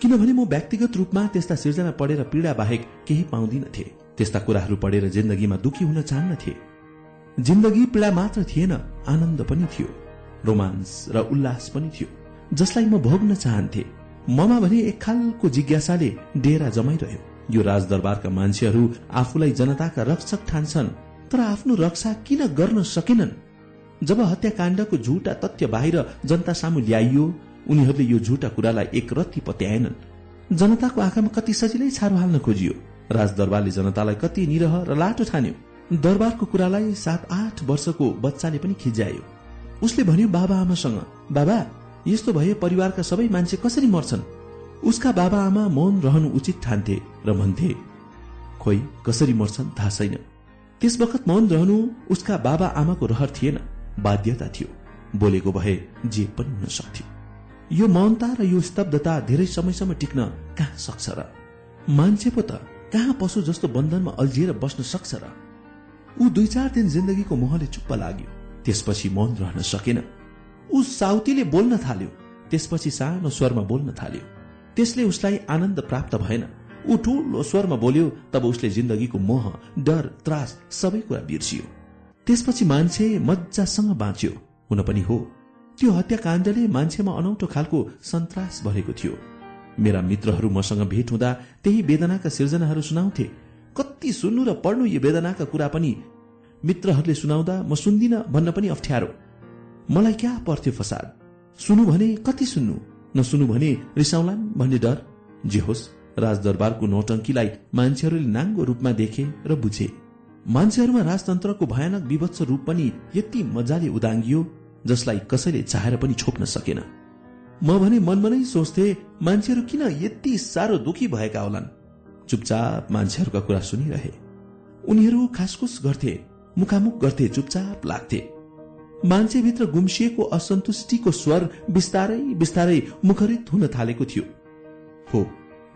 किनभने म व्यक्तिगत रूपमा त्यस्ता सिर्जना पढेर पीडा बाहेक केही पाउँदिनथे। त्यस्ता कुराहरू पढेर जिन्दगीमा दुखी हुन चाहन्नथे। जिन्दगी पीडा मात्र थिएन आनन्द पनि थियो। रोमान्स र उल्लास पनि थियो जसलाई म भोग्न चाहन्थे। ममा भने एक खालको जिज्ञासाले डेरा जमाइरह्यो। यो राजदरबारका मान्छेहरू आफूलाई जनताका रक्षक ठान्छन्। तर आफ्नो रक्षा किन गर्न सकेनन्? जब हत्याकाण्डको झुटा तथ्य बाहिर जनता सामु ल्याइयो उनीहरूले यो झुटा कुरालाई एक रत्ती पत्याएनन्। जनताको आँखामा कति सजिलै छारो हाल्न खोजियो। राजदरबारले जनतालाई कति निरह र लाटो ठान्यो। दरबारको कुरालाई सात आठ वर्षको बच्चाले पनि खिज्यायो। उसले भन्यो बाबा आमासँग बाबा यस्तो भए परिवारका सबै मान्छे कसरी मर्छन्? उसका बाबा आमा मौन रहनु उचित ठान्थे र भन्थे खोइ कसरी मर्छन् थाहा छैन। त्यस बखत मौन रहनु उसका बाबा आमाको रहर थिएन। बाध्यता थियो। बोलेको भए जे पनि हुन सक्थ्यो। यो मौनता र यो स्तब्धता धेरै समयसम्म टिक्न कहाँ सक्छ र? मान्छे पो त कहाँ पशु जस्तो बन्धनमा अल्झिएर बस्न सक्छ र? ऊ दुई चार दिन जिन्दगीको मोहले चुप्प लाग्यो। त्यसपछि मौन रहन सकेन। ऊ साउतीले बोल्न थाल्यो। त्यसपछि सानो स्वरमा बोल्न थाल्यो। त्यसले उसलाई आनन्द प्राप्त भएन। ऊ ठूलो स्वरमा बोल्यो तब उसले जिन्दगीको मोह डर त्रास सबै कुरा बिर्सियो। त्यसपछि मान्छे मजासँग बाँच्यो। हुन पनि हो। त्यो हत्याकाण्डले मान्छेमा अनौठो खालको सन्तास भरेको थियो। मेरा मित्रहरू मसँग भेट हुँदा त्यही वेदनाका सिर्जनाहरू सुनाउँथे। कति सुन्नु र पढ्नु यो वेदनाका कुरा पनि मित्रहरूले सुनाउँदा म सुन्दिन भन्न पनि अप्ठ्यारो। मलाई क्या पर्थ्यो फसाद? सुनु भने कति सुन्नु? नसुनु भने रिसाउलान् भन्ने डर? जे होस्। राजदरबारको नौटङ्कीलाई मान्छेहरूले नाङ्गो रूपमा देखे र बुझे। मान्छेहरूमा राजतन्त्रको भयानक विभत्स रूप पनि यति मजाले उदाङ्गियो जसलाई कसैले चाहेर पनि छोप्न सकेन। म भने मनमा नै सोच्थे मान्छेहरू किन यति साह्रो दुखी भएका होलान्? चुपचाप मान्छेहरूका कुरा सुनिरहे। उनीहरू खासखुस गर्थे मुखामुख गर्थे चुपचाप लाग्थे। मान्छेभित्र गुम्सिएको असन्तुष्टिको स्वर बिस्तारै बिस्तारै मुखरित हुन थालेको थियो। हो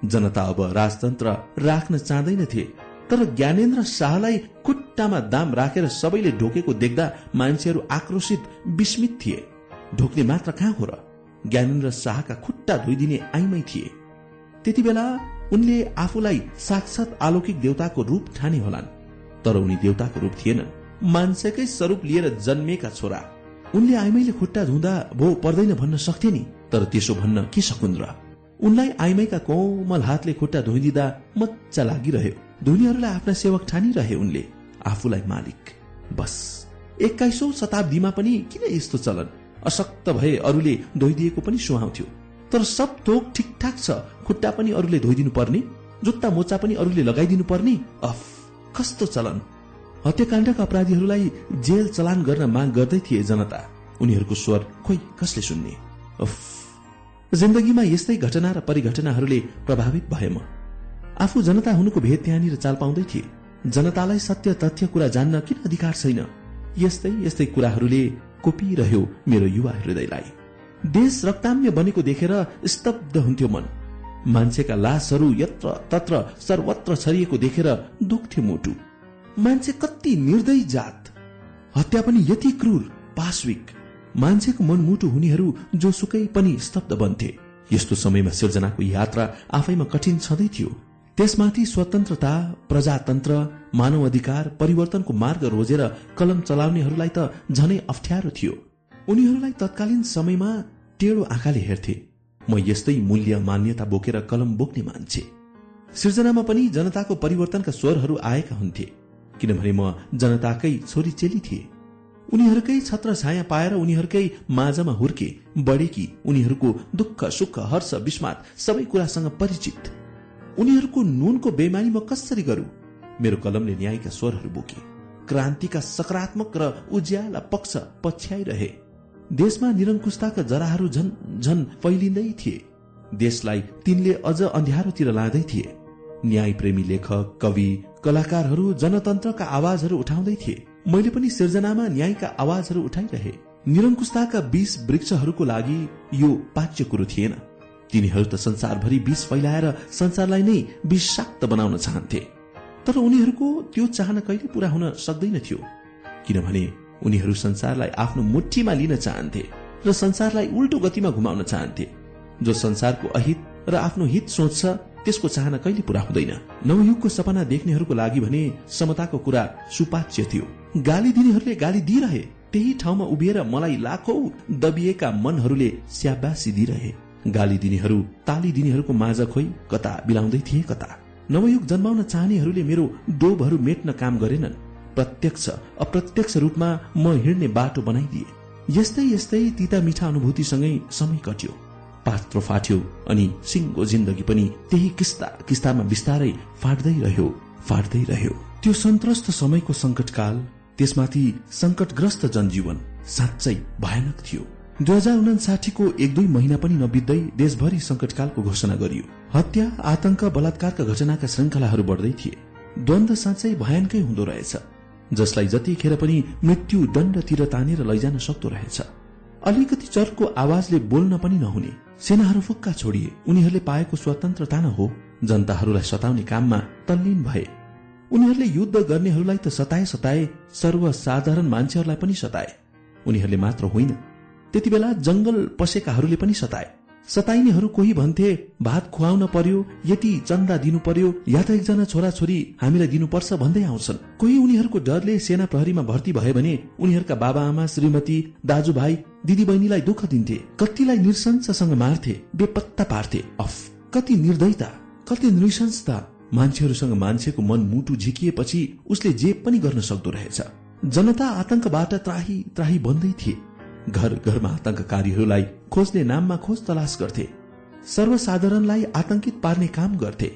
जनता अब राजतन्त्र राख्न चाहँदैनथे तर ज्ञानेन्द्र शाहलाई खुट्टामा दाम राखेर सबैले ढोकेको देख्दा मान्छेहरू आक्रोशित विस्मित थिए। ढोक्ने मात्र कहाँ हो र? ज्ञानेन्द्र शाहका खुट्टा धोइदिने आइमै थिए। त्यति बेला उनले आफूलाई साक्षात अलौकिक देवताको रूप ठाने होलान् तर उनी देवताको रूप थिएनन्। मान्छेकै स्वरूप लिएर जन्मेका छोरा। उनले आइमैले खुट्टा धुँदा भो पर्दैन भन्न सक्थे नि तर त्यसो भन्न के सकुन्द्र उनलाई आइमाईका कोमल हातले खुट्टा धोइदिँदा मजा लागिरह्यो। धुनीहरूलाई आफ्ना सेवक ठानिरहे उनले। आफूलाई मालिक। बस। एक्काइसौँ शताब्दीमा पनि किन यस्तो चलन? अशक्त भए अरूले धोइदिएको पनि सुहाउँथ्यो। तर सब थोक ठिकठाक छ। खुट्टा पनि अरूले धोइदिनु पर्ने जुत्ता मोचा पनि अरूले लगाइदिनु पर्ने अफ! कस्तो चलन। हत्याकाण्डका अपराधीहरूलाई जेल चलान गर्न माग गर्दै थिए जनता। उनीहरूको स्वर खोइ कसले सुन्ने? अफ! जिन्दगीमा यस्तै घटना र परिघटनाहरूले प्रभावित भए म। आफू जनता हुनुको भेद त्यहाँनिर चाल पाउँदै थिए। जनतालाई सत्य तथ्य कुरा जान्न किन अधिकार छैन? यस्तै यस्तै कुराहरूले कोपिरह्यो मेरो युवा हृदयलाई। देश रक्ताम्य बनेको देखेर स्तब्ध हुन्थ्यो मन। मान्छेका लासहरू यत्र तत्र सर्वत्र छरिएको देखेर दुख्थ्यो मुटु। मान्छे कति निर्दय जात। हत्या पनि यति क्रूर पाश्विक। मान्छेको मनमुटु हुनेहरू जोसुकै पनि स्तब्ध बन्थे। यस्तो समयमा सिर्जनाको यात्रा आफैमा कठिन छँदै थियो। त्यसमाथि स्वतन्त्रता प्रजातन्त्र मानव अधिकार परिवर्तनको मार्ग रोजेर कलम चलाउनेहरूलाई त झनै अप्ठ्यारो थियो। उनीहरूलाई तत्कालीन समयमा टेढो आँखाले हेर्थे। म यस्तै मूल्य मान्यता बोकेर कलम बोक्ने मान्छे। सिर्जनामा पनि जनताको परिवर्तनका स्वरहरू आएका हुन्थे। किनभने म जनताकै छोरी चेली थिए। उनीहरूकै छत्र छाया पाएर उनीहरूकै माझमा हुर्के बढेकी उनीहरूको दुःख सुख हर्ष विस्मात सबै कुरासँग परिचित। उनीहरूको नुनको बेमानी म कसरी गरू? मेरो कलमले न्यायका स्वरहरू बोके। क्रान्तिका सकारात्मक र उज्याला पक्ष पछ्याइरहे। देशमा निरङ्कुशताका जराहरू झन झन फैलिँदै थिए। देशलाई तिनले अझ अन्ध्यारोतिर लाँदै थिए। न्याय प्रेमी लेखक कवि कलाकारहरू जनतन्त्रका आवाजहरू उठाउँदै थिए। मैले पनि सिर्जनामा न्यायका आवाजहरू उठाइरहे। निरङ्कुशताका बीस वृक्षहरूको लागि यो पाच्य कुरो थिएन। तिनीहरू त संसारभरि विष फैलाएर संसारलाई नै विषाक्त बनाउन चाहन्थे। तर उनीहरूको त्यो चाहना कहिले पूरा हुन सक्दैन थियो। किनभने उनीहरू संसारलाई आफ्नो मुठीमा लिन चाहन्थे र संसारलाई उल्टो गतिमा घुमाउन चाहन्थे। जो संसारको अहित र आफ्नो हित सोच्छ त्यसको चाहना कहिले पूरा हुँदैन। नवयुगको सपना देख्नेहरूको लागि भने समताको कुरा सुपाच्य थियो। गाली दिनेहरूले गाली दिइरहे त्यही ठाउँमा उभिएर मलाई लाखौं दबिएका मनहरूले स्याबासी दिइरहे। गाली दिनेहरू ताली दिनेहरूको माझ खोइ कता बिलाउँदै थिए कता। नवयुग जन्माउन चाहनेहरूले मेरो डोबहरू मेट्न काम गरेनन्। प्रत्यक्ष अप्रत्यक्ष रूपमा म हिँड्ने बाटो बनाइदिए। यस्तै यस्तै तिता मिठा अनुभूतिसँगै समय कट्यो। पात्रो फाट्यो अनि सिङ्गो जिन्दगी पनि त्यही किस्ता किस्तामा बिस्तारै फाट्दै रह्यो फाट्दै रह्यो। त्यो सन्त्रस्त समयको संकटकाल त्यसमाथि संकटग्रस्त जनजीवन साँच्चै भयानक थियो। दुई हजार उनासाठीको एक दुई महिना पनि नबित्दै देशभरि संकटकालको घोषणा गरियो। हत्या आतंक बलात्कारका घटनाका श्रृङ्खलाहरू बढ्दै थिए। द्वन्द साँच्चै भयानकै हुँदो रहेछ जसलाई जतिखेर पनि मृत्यु दण्डतिर तानेर लैजान सक्दो रहेछ। अलिकति चर्को आवाजले बोल्न पनि नहुने। सेनाहरू फुक्का छोडिए। उनीहरूले पाएको स्वतन्त्रता न हो। जनताहरूलाई सताउने काममा तल्लीन भए। उनीहरूले युद्ध गर्नेहरूलाई त सताए सताए सर्वसाधारण मान्छेहरूलाई पनि सताए। उनीहरूले मात्र होइन। त्यति बेला जंगल पसेकाहरूले पनि सताए। सताइनेहरू कोही भन्थे भात खुवाउन पर्यो यति चन्दा दिनु पर्यो या त एकजना छोरा छोरी हामीलाई दिनुपर्छ भन्दै आउँछन्। कोही उनीहरूको डरले सेना प्रहरीमा भर्ती भयो भने उनीहरूका बाबा आमा श्रीमती दाजुभाइ दिदी बहिनीलाई दुःख दिन्थे। कतिलाई नृशंससँग मार्थे बेपत्ता पार्थे। अफ कति निर्दयता कति नृशंसता। मान्छेहरूसँग मान्छेको मन मुटु झिकिएपछि उसले जे पनि गर्न सक्दो रहेछ। जनता आतंकबाट त्राही त्राही बन्दै थिए। घर घरमा आतंककारीहरूलाई खोज्ने नाममा खोज तलास गर्थे। सर्वसाधारणलाई आतंकित पार्ने काम गर्थे।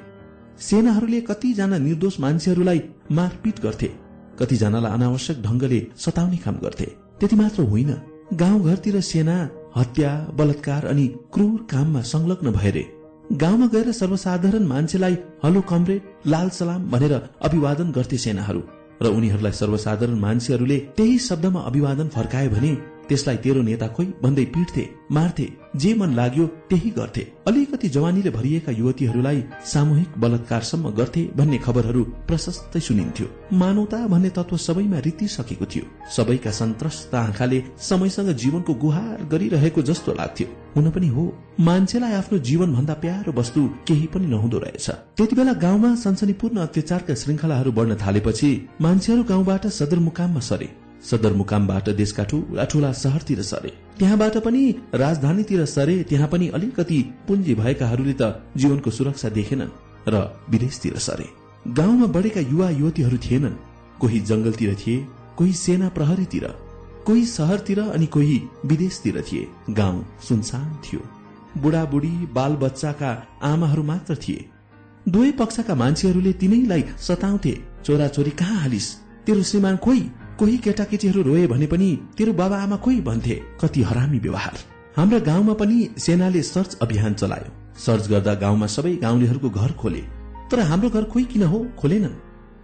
सेनाहरूले कतिजना निर्दोष मान्छेहरूलाई मारपिट गर्थे। कतिजनालाई अनावश्यक ढंगले सताउने काम गर्थे। त्यति मात्र होइन गाउँघरतिर सेना हत्या बलात्कार अनि क्रूर काममा संलग्न भएरे। गाउँमा गएर सर्वसाधारण मान्छेलाई हलो कमरेड लाल सलाम भनेर अभिवादन गर्थे सेनाहरू र उनीहरूलाई सर्वसाधारण मान्छेहरूले त्यही शब्दमा अभिवादन फर्काए भने त्यसलाई तेरो नेता खोइ भन्दै पिट्थे मार्थे जे मन लाग्यो त्यही गर्थे। अलिकति जवानीले भरिएका युवतीहरूलाई सामूहिक बलात्कारसम्म गर्थे भन्ने खबरहरू प्रशस्तै सुनिन्थ्यो। मानवता भन्ने तत्व सबैमा रितिसकेको थियो। सबैका सन्त्रस्त आँखाले समयसँग जीवनको गुहार गरिरहेको जस्तो लाग्थ्यो। हुन पनि हो मान्छेलाई आफ्नो जीवन भन्दा प्यारो वस्तु केही पनि नहुँदो रहेछ। त्यति बेला गाउँमा सनसनीपूर्ण अत्याचारका श्रृङ्खलाहरू बढ्न थालेपछि मान्छेहरू गाउँबाट सदरमुकाममा सरे। सदरमुकामबाट देशका ठूला ठूला शहरतिर सरे। त्यहाँबाट पनि राजधानीतिर सरे त्यहाँ पनि अलिकति पुँजी भएकाहरूले त जीवनको सुरक्षा देखेनन् र विदेशतिर सरे। गाउँमा बढेका युवा युवतीहरू थिएनन्। कोही जंगलतिर थिए कोही सेना प्रहरीतिर कोही सहरतिर अनि कोही विदेशतिर थिए। गाउँ सुनसान थियो। बुढाबुढी बाल बच्चाका आमाहरू मात्र थिए। दुवै पक्षका मान्छेहरूले तिनैलाई सताउँथे। छोराछोरी कहाँ हालिस? तेरो श्रीमान कोही? कोही केटाकेटीहरू रोए भने पनि तेरो बाबा आमा कोही भन्थे कति हरामी व्यवहार। हाम्रा गाउँमा पनि सेनाले सर्च अभियान चलायो। सर्च गर्दा गाउँमा सबै गाउँलेहरूको घर खोले। तर हाम्रो घर कोही किन हो? खोलेनन्।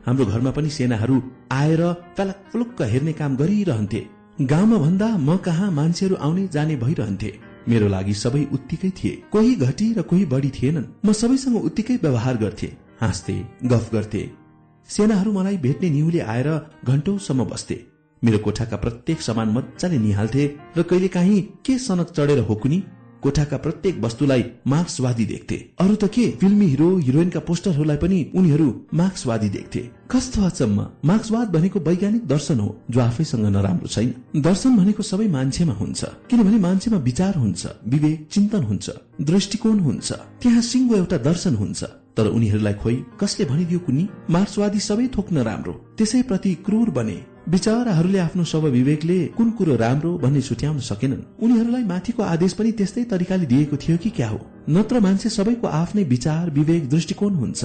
हाम्रो घरमा पनि सेनाहरू आएर फलक फलुक्क हेर्ने काम गरिरहन्थे। गाउँमा भन्दा म कहाँ मान्छेहरू आउने जाने भइरहन्थे। मेरो लागि सबै उत्तिकै थिए। कोही घटी र कोही बढी थिएनन्। म सबैसँग उत्तिकै व्यवहार गर्थे। हाँस्थे गफ गर्थे। सेनाहरू मलाई भेट्ने निहुले आएर घण्टौसम्म बस्थे। मेरो कोठाका प्रत्येक सामान मजाले निहाल्थे र कहिले काहीँ के सनक चढेर हो कुनी कोठाका प्रत्येक वस्तुलाई मार्क्सवादी देख्थे। अरू त के फिल्मी हिरो हिरोइनका पोस्टरहरूलाई पनि उनीहरू मार्क्सवादी देख्थे। कस्तो अचम्म! मार्क्सवाद भनेको वैज्ञानिक दर्शन हो जो आफैसँग नराम्रो छैन। दर्शन भनेको सबै मान्छेमा हुन्छ किनभने मान्छेमा विचार हुन्छ विवेक चिन्तन हुन्छ दृष्टिकोण हुन्छ। त्यहाँ सिंह एउटा दर्शन हुन्छ। तर उनीहरूलाई खोइ कसले भनिदियो कुनी मार्क्सवादी सबै थोक्न राम्रो। त्यसै प्रति क्रूर बने। विचाराहरूले आफ्नो सब विवेकले कुन कुरो राम्रो भन्ने छुट्याउन सकेनन्। उनीहरूलाई माथिको आदेश पनि त्यस्तै तरिकाले दिएको थियो कि क्या हो? नत्र मान्छे सबैको आफ्नै विचार विवेक दृष्टिकोण हुन्छ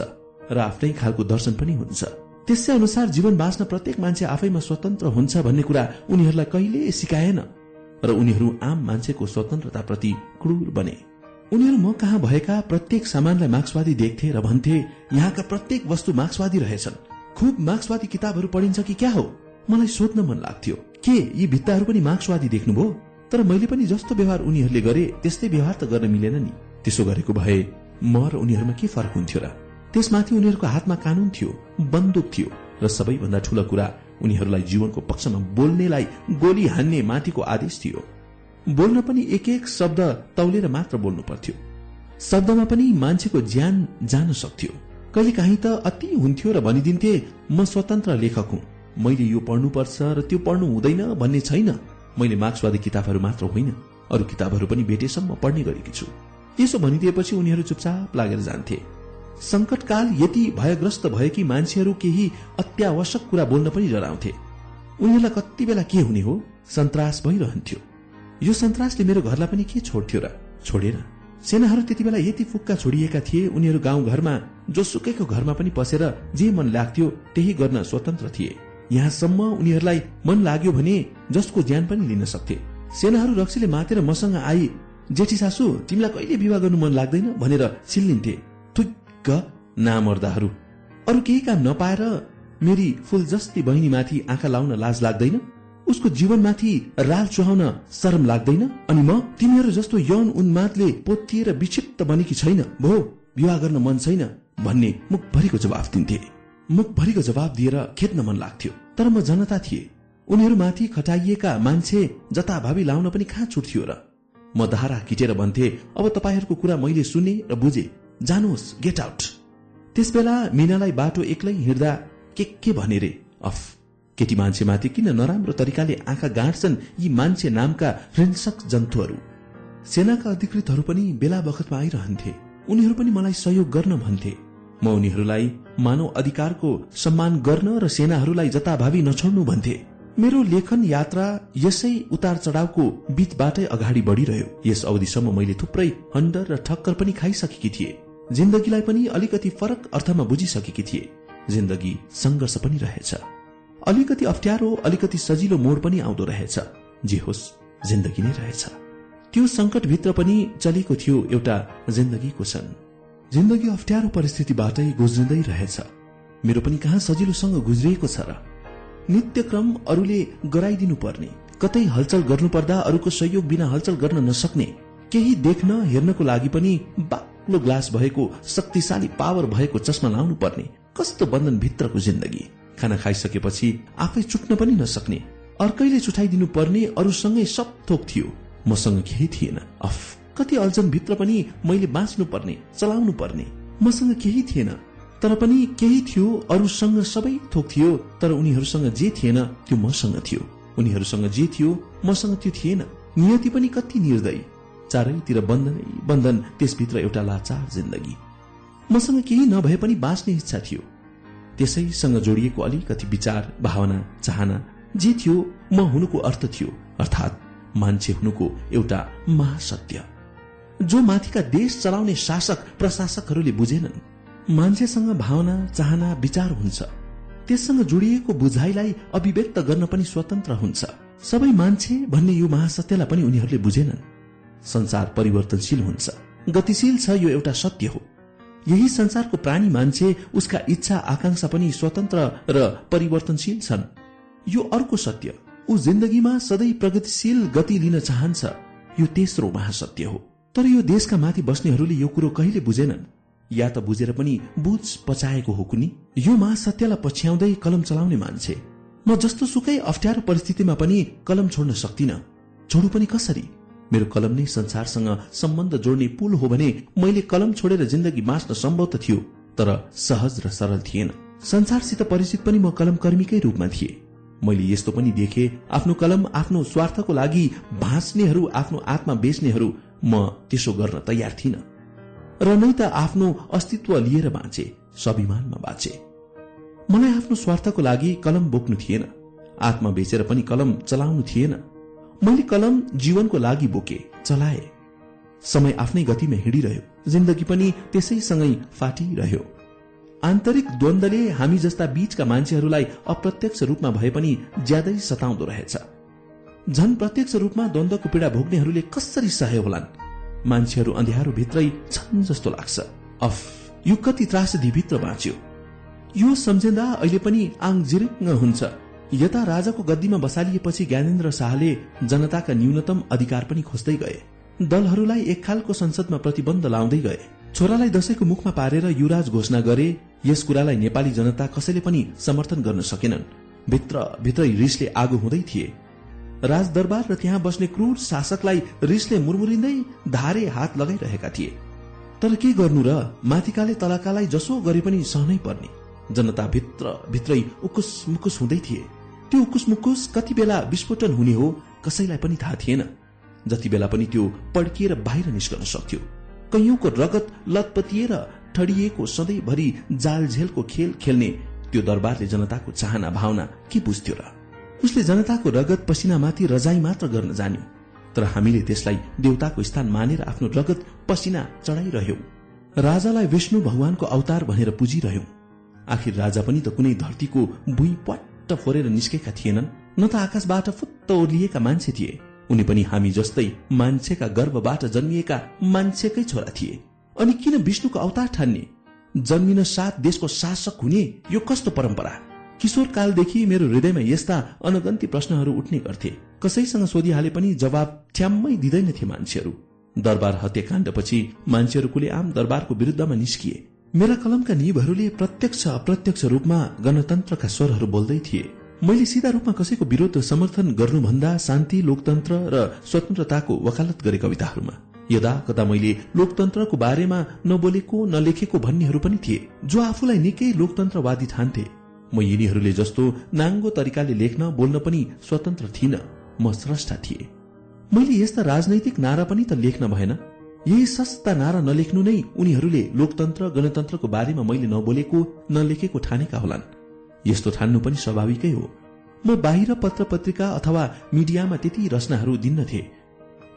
र आफ्नै खालको दर्शन पनि हुन्छ। त्यसै अनुसार जीवन बाँच्न प्रत्येक मान्छे आफैमा स्वतन्त्र हुन्छ भन्ने कुरा उनीहरूलाई कहिले सिकाएन। र उनीहरू आम मान्छेको स्वतन्त्रताप्रति क्रूर बने। उनीहरू म कहाँ भएका प्रत्येक सामानलाई मार्क्सवादी देख्थे र भन्थे यहाँका प्रत्येक वस्तु मार्क्सवादी रहेछन्। खुब मार्क्सवादी किताबहरू पढिन्छ कि क्या हो? मलाई सोध्न मन लाग्थ्यो। के यी भित्ताहरू पनि मार्क्सवादी देख्नुभयो तर मैले पनि जस्तो व्यवहार उनीहरूले गरे त्यस्तै व्यवहार त गर्न मिलेन नि। त्यसो गरेको भए म र उनीहरूमा के फरक हुन्थ्यो र? त्यसमाथि उनीहरूको हातमा कानून थियो बन्दुक थियो र सबैभन्दा ठूलो कुरा उनीहरूलाई जीवनको पक्षमा बोल्नेलाई गोली हान्ने माथिको आदेश थियो। बोल्न पनि एक एक शब्द तौलेर मात्र बोल्नु पर्थ्यो। शब्दमा पनि मान्छेको ज्यान जान सक्थ्यो। कहिले काहीँ त अति हुन्थ्यो र भनिदिन्थे म स्वतन्त्र लेखक हुँ। मैले यो पढ्नुपर्छ र त्यो पढ्नु हुँदैन भन्ने छैन। मैले मार्क्सवादी किताबहरू मात्र होइन। अरू किताबहरू पनि भेटेसम्म पढ्ने गरेकी छु त्यसो भनिदिएपछि उनीहरू चुपचाप लागेर जान्थे। संकटकाल यति भयग्रस्त भए कि मान्छेहरू केही अत्यावश्यक कुरा बोल्न पनि डराउँथे। उनीहरूलाई कति बेला के हुने हो? सन्तास भइरहन्थ्यो। यो सन्तासले मेरो घरलाई पनि के छोड्थ्यो र? छोडेर सेनाहरू त्यति बेला यति फुक्का छोडिएका थिए उनीहरू गाउँ घरमा जोसुकैको घरमा पनि पसेर जे मन लाग्थ्यो त्यही गर्न स्वतन्त्र थिए। यहाँसम्म उनीहरूलाई मन लाग्यो भने जसको ज्यान पनि लिन सक्थे। सेनाहरू रक्सीले मातेर मसँग आई जेठी सासु तिमीलाई कहिले विवाह गर्नु मन लाग्दैन? भनेर चिल्लिन्थे थुक्क नामर्दाहरू। अरू केही काम नपाएर मेरी फुल जस्ती बहिनीमाथि आँखा लाउन लाज लाग्दैन? उसको जीवनमाथि राल चुहाउन शरम लाग्दैन? अनि म तिमीहरू जस्तो यौन उन्मादले पोतिएर विक्षिप्त बनेकी छैन। भो विवाह गर्न मन छैन भन्ने मुखभरिको जवाफ दिन्थे। मुखभरिको जवाब दिएर खेद्न मन लाग्थ्यो। तर म जनता थिए। उनीहरूमाथि खटाइएका मान्छे जताभावी लाउन पनि कहाँ छुट्थ्यो र? म धारा किटेर भन्थे अब तपाईँहरूको कुरा मैले सुने र बुझे। जानुहोस् गेट आउट त्यस बेला मिनालाई बाटो एक्लै हिँड्दा के के भने रे? अफ। केटी मान्छेमाथि किन नराम्रो तरिकाले आँखा गाँड्छन् यी मान्छे नामका हिंसक जन्तुहरू? सेनाका अधिकृतहरू पनि बेला बखतमा आइरहन्थे। उनीहरू पनि मलाई सहयोग गर्न भन्थे। म उनीहरूलाई मानव अधिकारको सम्मान गर्न र सेनाहरूलाई जताभावी नछोड्नु भन्थे। मेरो लेखन यात्रा यसै उतार चढावको बीचबाटै अगाडि बढ़िरह्यो। यस अवधिसम्म मैले थुप्रै हन्डर र ठक्कर पनि खाइसकेकी थिए। जिन्दगीलाई पनि अलिकति फरक अर्थमा बुझिसकेकी थिए। जिन्दगी संघर्ष पनि रहेछ। अलिकति अप्ठ्यारो अलिकति सजिलो मोड पनि आउँदो रहेछ। जे होस् जिन्दगी नै रहेछ। त्यो संकटभित्र पनि चलेको थियो एउटा जिन्दगीको क्षण। जिन्दगी अप्ठ्यारो परिस्थितिबाटै गुज्रिँदै रहेछ। मेरो पनि कहाँ सजिलोसँग गुज्रिएको छ र? नित्यक्रम अरूले गराइदिनु पर्ने कतै हलचल गर्नु पर्दा अरूको सहयोग बिना हलचल गर्न नसक्ने केही देख्न हेर्नको लागि पनि बाक्लो ग्लास भएको शक्तिशाली पावर भएको चस्मा लाउनु पर्ने कस्तो बन्धन भित्रको जिन्दगी। खाना खाइसकेपछि आफै चुट्न पनि नसक्ने। अर्कैले चुठाइदिनु पर्ने अरूसँगै सब थोक थियो। मसँग केही थिएन। अफ कति अल्झन भित्र पनि मैले बाँच्नु पर्ने चलाउनु पर्ने मसँग केही थिएन। तर पनि केही थियो अरूसँग सबै थोक थियो। तर उनीहरूसँग जे थिएन त्यो मसँग थियो। उनीहरूसँग जे थियो मसँग त्यो थिएन। नियति पनि कति निर्दय। चारैतिर बन्धनै बन्धन त्यसभित्र एउटा लाचार जिन्दगी। मसँग केही नभए पनि बाँच्ने इच्छा थियो। त्यसैसँग जोडिएको अलिकति विचार भावना चाहना जे थियो म हुनुको अर्थ थियो अर्थात् मान्छे हुनुको एउटा महासत्य। जो माथिका देश चलाउने शासक प्रशासकहरूले बुझेनन् मान्छेसँग भावना चाहना विचार हुन्छ। त्यससँग जोडिएको बुझाइलाई अभिव्यक्त गर्न पनि स्वतन्त्र हुन्छ। सबै मान्छे भन्ने यो महासत्यलाई पनि उनीहरूले बुझेनन्। संसार परिवर्तनशील हुन्छ। गतिशील छ यो एउटा सत्य हो। यही संसारको प्राणी मान्छे उसका इच्छा आकांक्षा पनि स्वतन्त्र र परिवर्तनशील छन्। यो अर्को सत्य। ऊ जिन्दगीमा सधैँ प्रगतिशील गति लिन चाहन्छ। यो तेस्रो महासत्य हो। तर यो देशका माथि बस्नेहरूले यो कुरो कहिले बुझेनन्? या त बुझेर पनि बुझ पचाएको हो कुनी? यो महासत्यलाई पछ्याउँदै कलम चलाउने मान्छे। म जस्तो सुकै अप्ठ्यारो परिस्थितिमा पनि कलम छोड्न सक्दिन छोडु पनि कसरी? मेरो कलम नै संसारसँग सम्बन्ध जोड्ने पुल हो भने मैले कलम छोडेर जिन्दगी बाँच्न सम्भव त थियो तर सहज र सरल थिएन। संसारसित परिचित पनि म कलम कर्मीकै रूपमा थिए। मैले यस्तो पनि देखे आफ्नो कलम आफ्नो स्वार्थको लागि भाँच्नेहरू आफ्नो आत्मा बेच्नेहरू म त्यसो गर्न तयार थिइन। र नै त आफ्नो अस्तित्व लिएर बाँचे स्वाभिमानमा बाँचे। मलाई आफ्नो स्वार्थको लागि कलम बोक्नु थिएन। आत्मा बेचेर पनि कलम चलाउनु थिएन। मैले कलम जीवनको लागि बोके चलाए। समय आफ्नै गतिमा हिँडिरह्यो। जिन्दगी पनि त्यसैसँगै फाटिरह्यो। आन्तरिक द्वन्दले हामी जस्ता बीचका मान्छेहरूलाई अप्रत्यक्ष रूपमा भए पनि ज्यादै सताउँदो रहेछ। झन प्रत्यक्ष रूपमा द्वन्दको पीड़ा भोग्नेहरूले कसरी सहे होलान्? मान्छेहरू अँध्यारो भित्रै छन् जस्तो लाग्छ। अफ यो कति त्रासदीभित्र बाँच्यो। यो सम्झिँदा अहिले पनि आङ जिरिङ्ग हुन्छ। यता राजाको गद्दीमा बसालिएपछि ज्ञानेन्द्र शाहले जनताका न्यूनतम अधिकार पनि खोज्दै गए। दलहरूलाई एक खालको संसदमा प्रतिबन्ध लाउँदै गए। छोरालाई दशैंको मुखमा पारेर युवराज घोषणा गरे यस कुरालाई नेपाली जनता कसैले पनि समर्थन गर्न सकेनन्। भित्र भित्रै रिसले आगो हुँदै थिए। राजदरबार र त्यहाँ बस्ने क्रूर शासकलाई रिसले मुरमुरिँदै धारे हात लगाइरहेका थिए। तर के गर्नु र माथिकाले तलाकालाई जसो गरे पनि सहनै पर्ने। जनता भित्र भित्रै उकुस मुकुस हुँदै थिए। त्यो उकुस मुकुस कति बेला विस्फोटन हुने हो कसैलाई पनि थाहा थिएन। जति बेला पनि त्यो पड्किएर बाहिर निस्कन सक्थ्यो। कैयौंको रगत लतपतिएर ठडिएको सधैँभरि जालझेलको खेल खेल्ने त्यो दरबारले जनताको चाहना भावना के बुझ्थ्यो र? उसले जनताको रगत पसिनामाथि रजाई मात्र गर्न जान्यो तर हामीले त्यसलाई देवताको स्थान मानेर आफ्नो रगत पसिना चढाइरह्यौं। राजालाई विष्णु भगवानको अवतार भनेर पुजिरह्यौं। आखिर राजा पनि त कुनै धरतीको भुइँ पट्ट फोरेर निस्केका थिएनन्। न त आकाशबाट फुत्त ओर्लिएका मान्छे थिए। उनी पनि हामी जस्तै मान्छेका गर्भबाट जन्मिएका मान्छेकै छोरा थिए। अनि किन विष्णुको अवतार ठान्ने? जन्मिन साथ देशको शासक हुने यो कस्तो परम्परा? किशोर कालदेखि मेरो हृदयमा यस्ता अनगन्ती प्रश्नहरू उठ्ने गर्थे। कसैसँग सोधिहाले पनि जवाब ठ्याम्मै दिँदैनथे मान्छेहरू। दरबार हत्याकाण्डपछि मान्छेहरू कुले आम दरबारको विरुद्धमा निस्किए। मेरा कलमका निबहरूले प्रत्यक्ष अप्रत्यक्ष रूपमा गणतन्त्रका स्वरहरू बोल्दै थिए। मैले सिधा रूपमा कसैको विरोध समर्थन गर्नुभन्दा शान्ति लोकतन्त्र र स्वतन्त्रताको वकालत गरे कविताहरूमा। यदा कदा मैले लोकतन्त्रको बारेमा नबोलेको नलेखेको भन्नेहरू पनि थिए जो आफूलाई निकै लोकतन्त्रवादी ठान्थे। म यिनीहरूले जस्तो नाङ्गो तरिकाले लेख्न बोल्न पनि स्वतन्त्र थिइन। म स्रष्टा थिए। मैले यस्ता राजनैतिक नारा पनि त लेख्न भएन। यही सस्ता नारा नलेख्नु नै उनीहरूले लोकतन्त्र गणतन्त्रको बारेमा मैले नबोलेको नलेखेको ठानेका होलान्। यस्तो ठान्नु पनि स्वाभाविकै हो। म बाहिर पत्र पत्रिका अथवा मिडियामा त्यति रचनाहरू दिन्नथे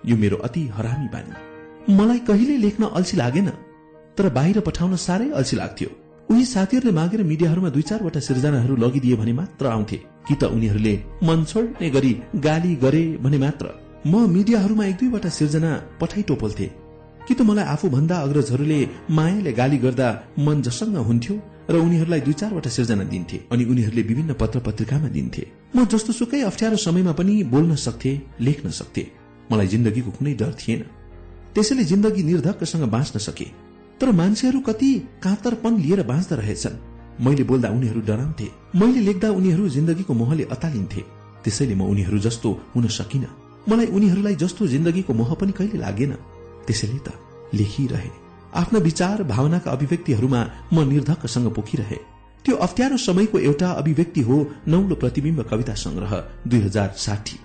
यो मेरो अति हरामी बानी। मलाई कहिले लेख्न अल्छी लागेन तर बाहिर पठाउन साह्रै अल्छी लाग्थ्यो। उही साथीहरूले मागेर मिडियाहरूमा दुई चारवटा सिर्जनाहरू लगिदिए भने मात्र आउँथे। कि त उनीहरूले मन छोड्ने गरी गाली गरे भने मात्र। म मिडियाहरूमा एक दुईवटा सिर्जना पठाइ टोपल्थे कि त मलाई आफूभन्दा अग्रजहरूले मायाले गाली गर्दा मन जसङ्ग हुन्थ्यो र उनीहरूलाई दुई चारवटा सिर्जना दिन्थे अनि उनीहरूले विभिन्न पत्र पत्रिकामा दिन्थे। म जस्तो सुकै अप्ठ्यारो समयमा पनि बोल्न सक्थे लेख्न सक्थे। मलाई जिन्दगीको कुनै डर थिएन। त्यसैले जिन्दगी निर्धक्कसँग बाँच्न सके। तर मान्छेहरू कति कातरपन लिएर बाँच्दा रहेछन्। मैले बोल्दा उनीहरू डराउँथे। मैले लेख्दा उनीहरू जिन्दगीको मोहले अतालिन्थे। त्यसैले म उनीहरू जस्तो हुन सकिन। मलाई उनीहरूलाई जस्तो जिन्दगीको मोह पनि कहिले लागेन। त्यसैले त लेखिरहे। आफ्ना विचार भावनाका अभिव्यक्तिहरूमा म निर्धक्कसँग पोखिरहे। त्यो अप्ठ्यारो समयको एउटा अभिव्यक्ति हो नौलो प्रतिविम्ब कविता संग्रह दुई हजार साठी।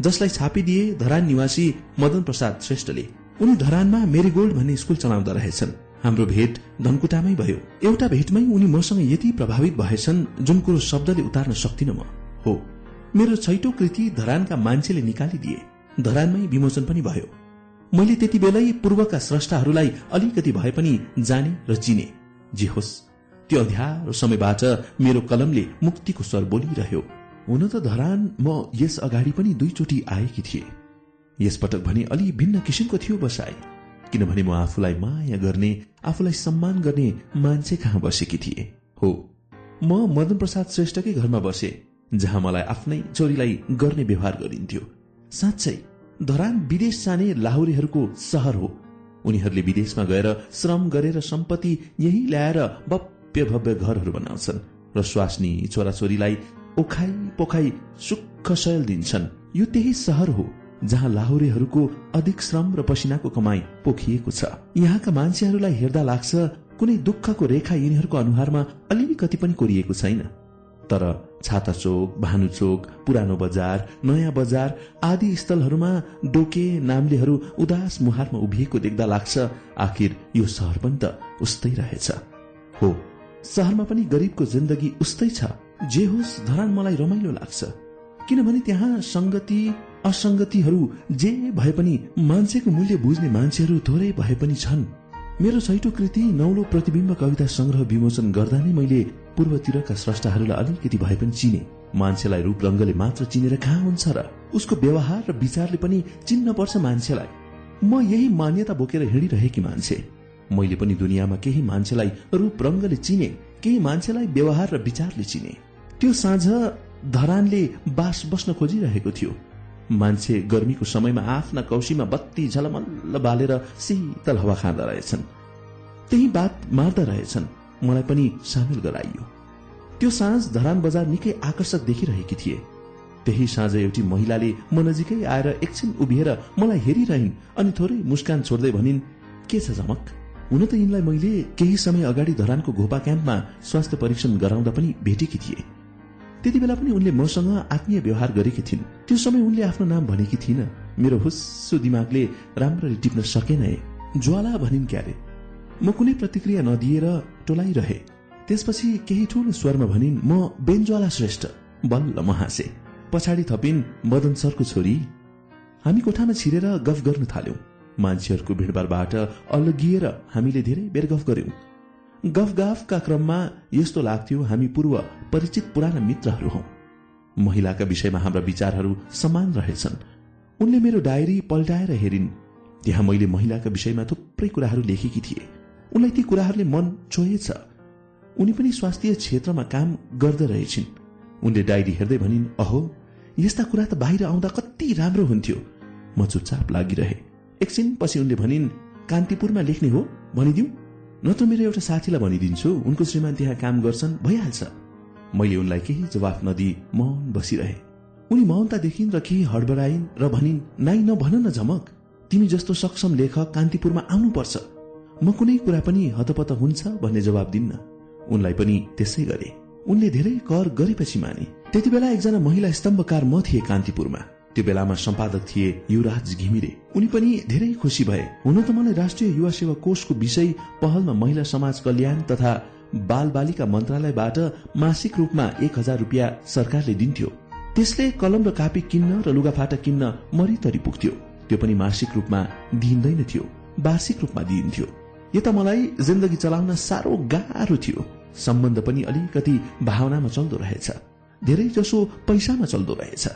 जसलाई छापिदिए धरान निवासी मदन प्रसाद श्रेष्ठले उनी धरानमा मेरीगोल्ड भन्ने स्कूल चलाउँदा रहेछन्। हाम्रो भेट धनकुटामै भयो। एउटा भेटमै उनी मसँग यति प्रभावित भएछन् जुन कुरो शब्दले उतार्न सक्दिन म। हो। मेरो छैटौं कृति धरानका मान्छेले निकालिदिए। धरानमै विमोचन पनि भयो। मैले त्यति बेलै पूर्वका स्रष्टाहरूलाई अलिकति भए पनि जाने र चिने। जे होस् त्यो अध्यारो समयबाट मेरो कलमले मुक्तिको स्वर बोलिरह्यो। हुन त धरान म यस अगाडि पनि दुईचोटि आएकी थिए। यसपटक भने अलि भिन्न किसिमको थियो बसाई किनभने म आफूलाई माया गर्ने आफूलाई सम्मान गर्ने मान्छे कहाँ बसेकी थिए? हो म मदन प्रसाद श्रेष्ठकै घरमा बसे जहाँ मलाई आफ्नै छोरीलाई गर्ने व्यवहार गरिन्थ्यो। साँच्चै धरान विदेश जाने लाहुरेहरूको सहर हो। उनीहरूले विदेशमा गएर श्रम गरेर सम्पत्ति यही ल्याएर भव्य भव्य घरहरू बनाउँछन् र स्वास्नी छोराछोरीलाई ओखाई पोखाई सुख शयल दिन्छन्। यो त्यही सहर हो जहाँ लाहुरेहरूको अधिक श्रम र पसिनाको कमाई पोखिएको छ। यहाँका मान्छेहरूलाई हेर्दा लाग्छ कुनै दुःखको रेखा यिनीहरूको अनुहारमा अलिकति पनि कोरिएको छैन। तर छाता चोक भानु पुरानो बजार नयाँ बजार आदि स्थलहरूमा डोके नाम्लेहरू उदास मुहारमा उभिएको देख्दा लाग्छ आखिर यो सहर पनि त उस्तै रहेछ। हो सहरमा पनि गरिबको जिन्दगी उस्तै छ। जे होस् धरान मलाई रमाइलो लाग्छ। किनभने त्यहाँ संगति असंगतिहरू जे भए पनि मान्छेको मूल्य बुझ्ने मान्छेहरू थोरै भए पनि छन्। मेरो छैटो कृति नौलो प्रतिबिम्ब कविता संग्रह विमोचन गर्दा नै मैले पूर्वतिरका स्रष्टाहरूलाई अलिकति भए पनि चिने। मान्छेलाई रूप रंगले मात्र चिनेर कहाँ हुन्छ र? उसको व्यवहार र विचारले पनि चिन्न पर्छ मान्छेलाई। म यही मान्यता बोकेर हिँडिरहेकी मान्छे। मैले पनि दुनियाँमा केही मान्छेलाई रूप रंगले चिने केही मान्छेलाई व्यवहार र विचारले चिने। त्यो साँझ धरानले बास बस्न खोजिरहेको थियो। मान्छे गर्मीको समयमा आफ्ना कौशीमा बत्ती झलमल्ल बालेर शीतल हावा खाँदा रहेछन्। त्यही बात मार्दा रहेछन्। मलाई पनि सामेल गराइयो। त्यो साँझ धरान बजार निकै आकर्षक देखिरहेकी थिए। त्यही साँझ एउटी महिलाले म नजिकै आएर एकछिन उभिएर मलाई हेरिरहन् अनि थोरै मुस्कान छोड्दै भनिन् के छ झमक हुन त यिनलाई मैले केही समय अगाडि धरानको घोपा क्याम्पमा स्वास्थ्य परीक्षण गराउँदा पनि भेटेकी थिए। त्यति बेला पनि उनले मसँग आत्मीय व्यवहार गरेकी थिइन्। त्यो समय उनले आफ्नो नाम भनेकी थिइन। मेरो हुस्सो दिमागले राम्ररी टिप्न सकेन ज्वाला भनिन् क्यारे म कुनै प्रतिक्रिया नदिएर टोलाइरहे। त्यसपछि केही ठूलो स्वरमा भनिन् म बेन्ज्वाला श्रेष्ठ बल्ल म हाँसे पछाडि थपिन् मदन सरको छोरी। हामी कोठामा छिरेर गफ गर्न थाल्यौं। मान्छेहरूको भिडभाडबाट अलगिएर हामीले धेरै बेर गफ गर्यौं गफगाफका क्रममा यस्तो लाग्थ्यो हामी पूर्व परिचित पुराना मित्रहरू हौ। महिलाका विषयमा हाम्रा विचारहरू समान रहेछन्। उनले मेरो डायरी पल्टाएर हेरिन्। त्यहाँ मैले महिलाका विषयमा थुप्रै कुराहरू लेखेकी थिए। उनलाई ती कुराहरूले मन छोएछ उनी पनि स्वास्थ्य क्षेत्रमा काम गर्दै रहेछिन्। उनले डायरी हेर्दै भनिन् अहो यस्ता कुरा त बाहिर आउँदा कति राम्रो हुन्थ्यो। म चुपचाप लागिरहे। एकछिन पछि उनले भनिन् कान्तिपुरमा लेख्ने हो भनिदिऊ नत्र मेरो एउटा साथीलाई भनिदिन्छु। उनको श्रीमान त्यहाँ काम गर्छन् भइहाल्छ। मैले उनलाई केही जवाफ नदिई मौन बसिरहे। उनी मौनता देखिन् र केही हडबडाइन् र भनिन् नाइ नभन न झमक। तिमी जस्तो सक्षम लेखक कान्तिपुरमा आउनुपर्छ। म कुनै कुरा पनि हतपत हुन्छ भन्ने जवाब दिन्न। उनलाई पनि त्यसै गरे। उनले धेरै कर गरेपछि माने। त्यति बेला एकजना महिला स्तम्भकार म थिए कान्तिपुरमा। त्यो बेलामा सम्पादक थिए युवराज घिमिरे। उनी पनि धेरै खुसी भए। हुन त मलाई राष्ट्रिय युवा सेवा कोषको विषय पहलमा महिला समाज कल्याण तथा बाल बालिका मन्त्रालयबाट मासिक रूपमा एक हजार रुपियाँ सरकारले दिन्थ्यो। त्यसले कलम र कापी किन्न र लुगाफाटा किन्न मरितरी पुग्थ्यो। त्यो पनि मासिक रूपमा दिइँदैन थियो। वार्षिक रूपमा दिइन्थ्यो। यता मलाई जिन्दगी चलाउन साह्रो गाह्रो थियो। सम्बन्ध पनि अलिकति भावनामा चल्दो रहेछ। धेरै जसो पैसामा चल्दो रहेछ।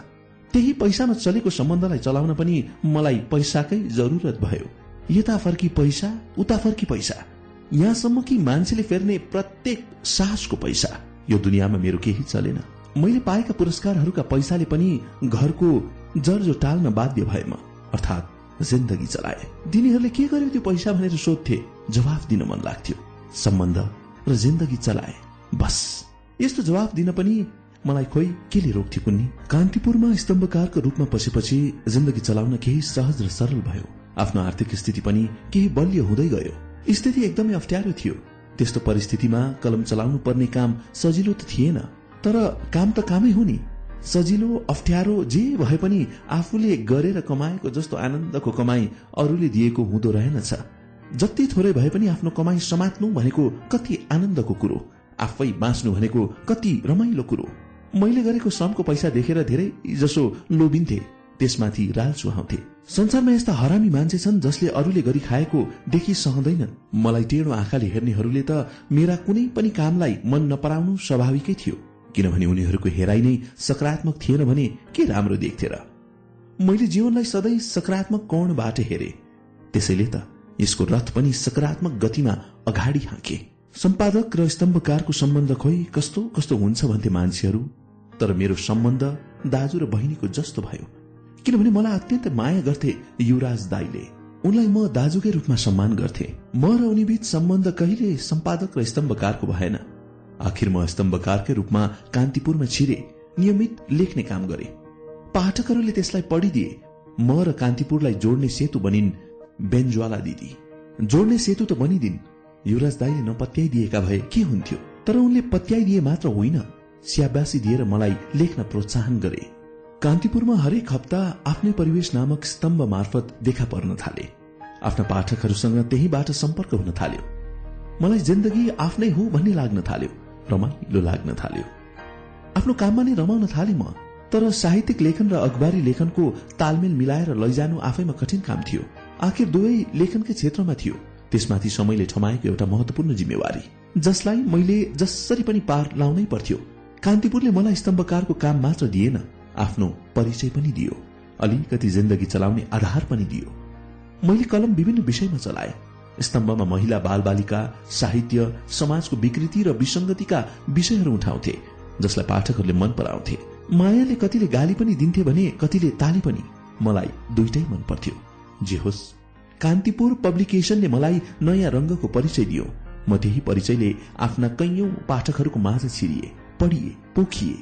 त्यही पैसामा चलेको सम्बन्धलाई चलाउन पनि मलाई पैसाकै जरुरत भयो। यता फर्की पैसा उता फर्की पैसा। यहाँसम्म कि मान्छेले फेर्ने प्रत्येक साहसको पैसा। यो दुनियाँमा मेरो केही चलेन। मैले पाएका पुरस्कारहरूका पैसाले पनि घरको जर्जो टाल्न बाध्य भएम अर्थात् जिन्दगी चलाए। दिनीहरूले के गर्यो त्यो पैसा भनेर सोध्थे। जवाफ दिन मन लाग्थ्यो। सम्बन्ध र जिन्दगी चलाए। बस। यस्तो जवाफ दिन पनि मलाई खोइ केले रोक्थ्यो कुन्नी? कान्तिपुरमा स्तम्भकारको रूपमा पसेपछि जिन्दगी चलाउन केही सहज र सरल भयो। आफ्नो आर्थिक स्थिति पनि केही बलियो हुँदै गयो। स्थिति एकदमै अप्ठ्यारो थियो। त्यस्तो परिस्थितिमा कलम चलाउनु पर्ने काम सजिलो त थिएन। तर काम त कामै हो नि। सजिलो अप्ठ्यारो जे भए पनि आफूले गरेर कमाएको जस्तो आनन्दको कमाई अरूले दिएको हुँदो रहेनछ। जति थोरै भए पनि आफ्नो कमाई समात्नु भनेको कति आनन्दको कुरो। आफै बाँच्नु भनेको कति रमाइलो कुरो। मैले गरेको श्रमको पैसा देखेर धेरै जसो लोभिन्थे त्यसमाथि राल चुहाउँथे संसारमा यस्ता हरामी मान्छे छन् जसले अरूले गरी खाएको देखि सहँदैनन्। मलाई टेढो आँखाले हेर्नेहरूले त मेरा कुनै पनि कामलाई मन नपराउनु स्वाभाविकै थियो। किनभने उनीहरूको हेराइ नै सकारात्मक थिएन भने के राम्रो देख्थे र? मैले जीवनलाई सधैँ सकारात्मक कोणबाट हेरे। त्यसैले त यसको रथ पनि सकारात्मक गतिमा अगाडि हाँके। सम्पादक र स्तम्भकारको सम्बन्ध खोइ कस्तो कस्तो हुन्छ भन्थे मान्छेहरू? तर मेरो सम्बन्ध दाजु र बहिनीको जस्तो भयो। किनभने मलाई अत्यन्त माया गर्थे युवराज दाईले। उनलाई म दाजुकै रूपमा सम्मान गर्थे। म र उनीबीच सम्बन्ध कहिले सम्पादक र स्तम्भकारको भएन। आखिर म स्तम्भकारकै रूपमा कान्तिपुरमा छिरे नियमित लेख्ने काम गरे। पाठकहरूले त्यसलाई पढिदिए म र कान्तिपुरलाई जोड्ने सेतु बनिन् बेन्ज्वाला दिदी। जोड्ने सेतु त बनिदिन्। युवराज दाईले नपत्याइदिएका भए के हुन्थ्यो? तर उनले पत्याइदिए मात्र होइन स्याबासी दिएर मलाई लेख्न प्रोत्साहन गरे। कान्तिपुरमा हरेक हप्ता आफ्नै परिवेश नामक स्तम्भ मार्फत देखा पर्न थाले। आफ्ना पाठकहरूसँग त्यहीबाट सम्पर्क हुन थाल्यो। मलाई जिन्दगी आफ्नै हो भन्ने लाग्न थाल्यो। रमाइलो लाग्न थाल्यो। आफ्नो काममा नै रमाउन थाले म तर साहित्यिक लेखन र अखबारी लेखनको तालमेल मिलाएर लैजानु आफैमा कठिन काम थियो। आखिर दुवै लेखनकै क्षेत्रमा थियो। त्यसमाथि समयले ठमाएको एउटा महत्वपूर्ण जिम्मेवारी जसलाई मैले जसरी पनि पार लाउनै पर्थ्यो। कान्तिपुरले मलाई स्तम्भकारको काम मात्र दिएन आफ्नो परिचय पनि दियो। अलिकति जिन्दगी चलाउने आधार पनि दियो। मैले कलम विभिन्न विषयमा चलाए। स्तम्भमा महिला बाल बालिका साहित्य समाजको विकृति र विसंगतिका विषयहरू उठाउँथे जसलाई पाठकहरूले मन पराउँथे। मायाले कतिले गाली पनि दिन्थे भने कतिले ताली पनि। मलाई दुइटै मन पर्थ्यो। जे होस् कान्तिपुर पब्लिकेशनले मलाई नयाँ रंगको परिचय दियो। म त्यही परिचयले आफ्ना कैयौं पाठकहरूको माझ छिरिए पढिए पोखिए।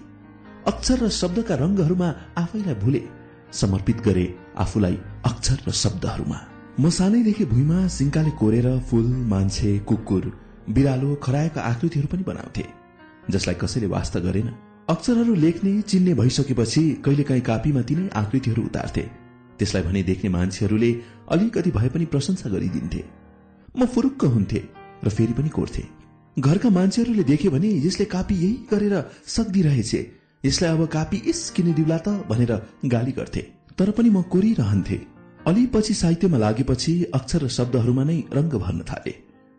अक्षर र शब्दका रंगहरूमा आफैलाई भुले समर्पित गरे आफूलाई अक्षर र शब्दहरूमा। म सानैदेखि भुइँमा सिङ्काले कोरेर फूल मान्छे कुकुर बिरालो खरायोका आकृतिहरू पनि बनाउँथे जसलाई कसैले वास्ता गरेन। अक्षरहरू लेख्ने चिन्ने भइसकेपछि कहिलेकाहीँ कापीमा तिनै आकृतिहरू उतार्थे। त्यसलाई भने देख्ने मान्छेहरूले अलिकति भए पनि प्रशंसा गरिदिन्थे। म फुरुक्क हुन्थे र फेरि पनि कोर्थे। घरका मान्छेहरूले देखे भने यसले कापी यही गरेर सक्दिरहेछ। यसलाई अब कापी इस किनिदिउला त भनेर गाली गर्थे। तर पनि म कोरिरहन्थे। अलि पछि साहित्यमा लागेपछि अक्षर र शब्दहरूमा नै रंग भर्न थाले।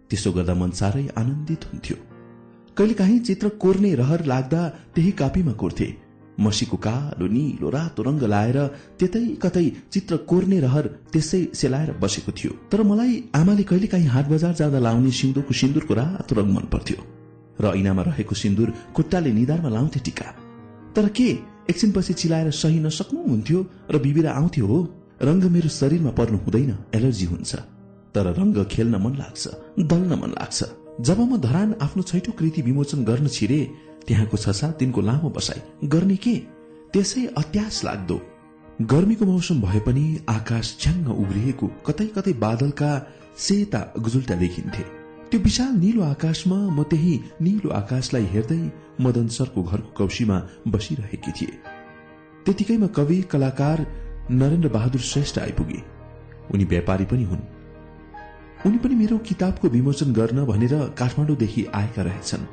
त्यसो गर्दा मन साह्रै आनन्दित हुन्थ्यो। कहिलेकाहीँ चित्र कोर्ने रहर लाग्दा त्यही कापीमा कोर्थे। मसीको कालो निलो रातो रंग लाएर त्यतै कतै चित्र कोर्ने रहर त्यसै सेलाएर बसेको थियो। तर मलाई आमाले कहिलेकाहीँ हाट बजार जाँदा लाउने सिउँदोको सिन्दुरको रातो रंग मन पर्थ्यो। र ऐनामा रहेको सिन्दुर खुट्टाले निधारमा लाउँथे टिका। तर के एकछिनपछि चिलाएर सही नसक्नुहुन्थ्यो र बिबिरा आउँथ्यो हो? रंग मेरो शरीरमा पर्नु हुँदैन एलर्जी हुन्छ। तर रंग खेल्न मन लाग्छ दल्न मन लाग्छ। जब म धरान आफ्नो छैटौं कृति विमोचन गर्न छिरे त्यहाँको छ सात दिनको लामो बसाई गर्ने के? त्यसै अत्यास लाग्दो। गर्मीको मौसम भए पनि आकाश छ्याङ्ग उब्रिएको कतै कतै बादलका सेता गुजुल्टा देखिन्थे। त्यो विशाल निलो आकाशमा म त्यही निलो आकाशलाई हेर्दै मदन सरको घरको कौशीमा बसिरहेकी थिए। त्यतिकैमा कवि कलाकार नरेन्द्र बहादुर श्रेष्ठ आइपुगे। उनी व्यापारी पनि हुन्। उनी पनि मेरो किताबको विमोचन गर्न भनेर काठमाडौँदेखि आएका रहेछन्।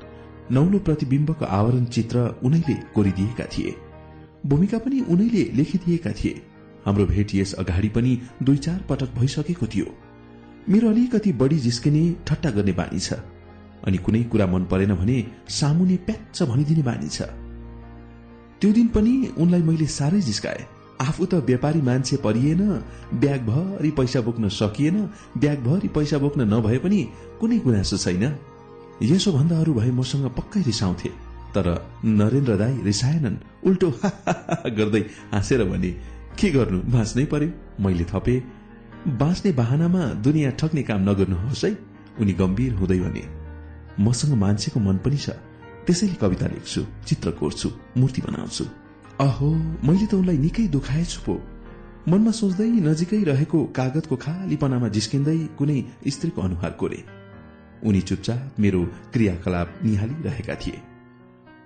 नौलो प्रतिविम्बको आवरण चित्र उनैले कोरिदिएका थिए। भूमिका पनि उनैले लेखिदिएका थिए। हाम्रो भेट यस अगाडि पनि दुई चार पटक भइसकेको थियो। मेरो अलिकति बढी जिस्किने ठट्टा गर्ने बानी छ। अनि कुनै कुरा मन परेन भने सामुने प्याच्च भनिदिने बानी छ। त्यो दिन पनि उनलाई मैले साह्रै जिस्काए। आफू त व्यापारी मान्छे परिएन ब्यागभरि पैसा बोक्न सकिएन ब्यागभरि पैसा बोक्न नभए पनि कुनै गुनासो छैन। यसो भन्दा अरू भए मसँग पक्कै रिसाउँथे। तर नरेन्द्र दाई रिसाएनन्। उल्टो गर्दै हाँसेर भने के गर्नु? बाँच्नै पर्यो? मैले थपे। बाँच्ने बाहनामा दुनियाँ ठग्ने काम नगर्नुहोस् है। उनी गम्भीर हुँदै भने मसँग मान्छेको मन पनि छ। त्यसैले कविता लेख्छु चित्र कोर्छु मूर्ति बनाउँछु। अहो मैले त उनलाई निकै दुखाएछु पो। मनमा सोच्दै नजिकै रहेको कागजको खालीपनामा जिस्किँदै कुनै स्त्रीको अनुहार कोरे। उनी चुपचाप मेरो क्रियाकलाप निहालिरहेका थिए।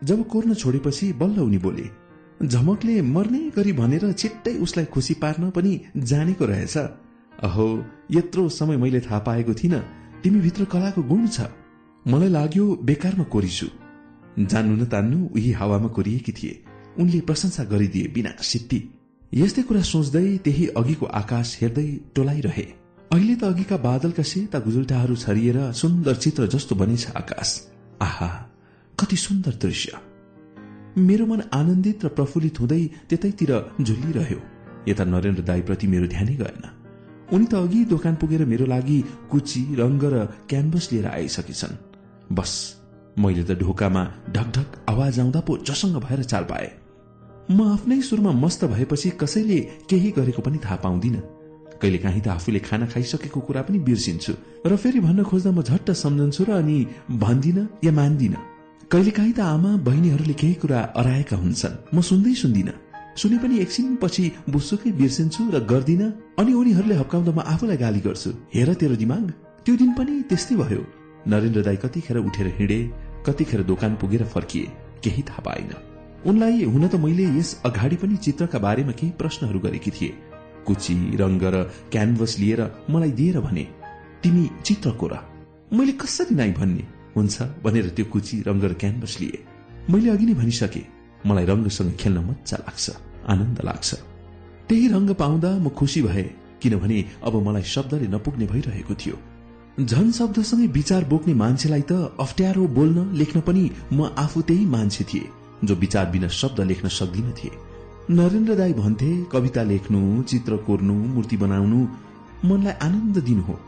जब कोर्न छोडेपछि बल्ल उनी बोले झमकले मर्ने गरी भनेर छिट्टै उसलाई खुसी पार्न पनि जानेको रहेछ। अहो यत्रो समय मैले थाहा पाएको थिइनँ। तिमीभित्र कलाको गुण छ। मलाई लाग्यो बेकारमा कोरिछु। जान्नु न तान्नु उही हावामा कोरिएकी थिए। उनले प्रशंसा गरिदिए बिना सिद्धि। यस्तै कुरा सोच्दै त्यही अघिको आकाश हेर्दै टोलाइरहे अहिले त अघिका बादलका सेता गुजुल्टाहरू छरिएर सुन्दर चित्र जस्तो बनेछ आकाश। आहा कति सुन्दर दृश्य। मेरो मन आनन्दित र प्रफुल्लित हुँदै त्यतैतिर झुलिरह्यो। यता नरेन्द्र दाईप्रति मेरो ध्यानै गएन। उनी त अघि दोकान पुगेर मेरो लागि कुची रंग र क्यानभस लिएर आइसकेछन्। बस मैले त ढोकामा ढकढक आवाज आउँदा पो जसङ्ग भएर चाल पाए। म आफ्नै सुरमा मस्त भएपछि कसैले केही गरेको पनि थाहा पाउँदिन। कहिले काहीँ त आफूले खाना खाइसकेको कुरा पनि बिर्सिन्छु। र फेरि भन्न खोज्दा म झट्ट सम्झन्छु र अनि भन्दिन या मान्दिन। कहिले काहीँ त आमा बहिनीहरूले केही कुरा अराएका हुन्छन्। म सुन्दै सुन्दिन। सुने पनि एकछिनपछि बुसुकै बिर्सिन्छु र गर्दिन। अनि उनीहरूले हप्काउँदा म आफूलाई गाली गर्छु। हेर तेरो दिमाग। त्यो दिन पनि त्यस्तै भयो। नरेन्द्र दाई कतिखेर उठेर हिँडे कतिखेर दोकान पुगेर फर्किए। केही थाहा पाइन उनलाई हुन त मैले यस अगाडि पनि चित्रका बारेमा केही प्रश्नहरू गरेकी थिए। कुची रंग र क्यानभस लिएर मलाई दिएर भने तिमी चित्र कोर मैले कसरी नाइ भन्ने? हुन्छ भनेर त्यो कुची रंग र क्यानभस लिए। मैले अघि नै भनिसके मलाई रंगसँग खेल्न मजा लाग्छ आनन्द लाग्छ। त्यही रंग पाउँदा म खुसी भए किनभने अब मलाई शब्दले नपुग्ने भइरहेको थियो। झन शब्दसँगै विचार बोक्ने मान्छेलाई त अप्ठ्यारो बोल्न लेख्न पनि म आफू त्यही मान्छे थिए। जो विचार बिना शब्द लेख्न सक्दिन थिए। नरेन्द्र दाई भन्थे कविता लेख्नु चित्र कोर्नु मूर्ति बनाउनु मनलाई आनन्द दिनु हो।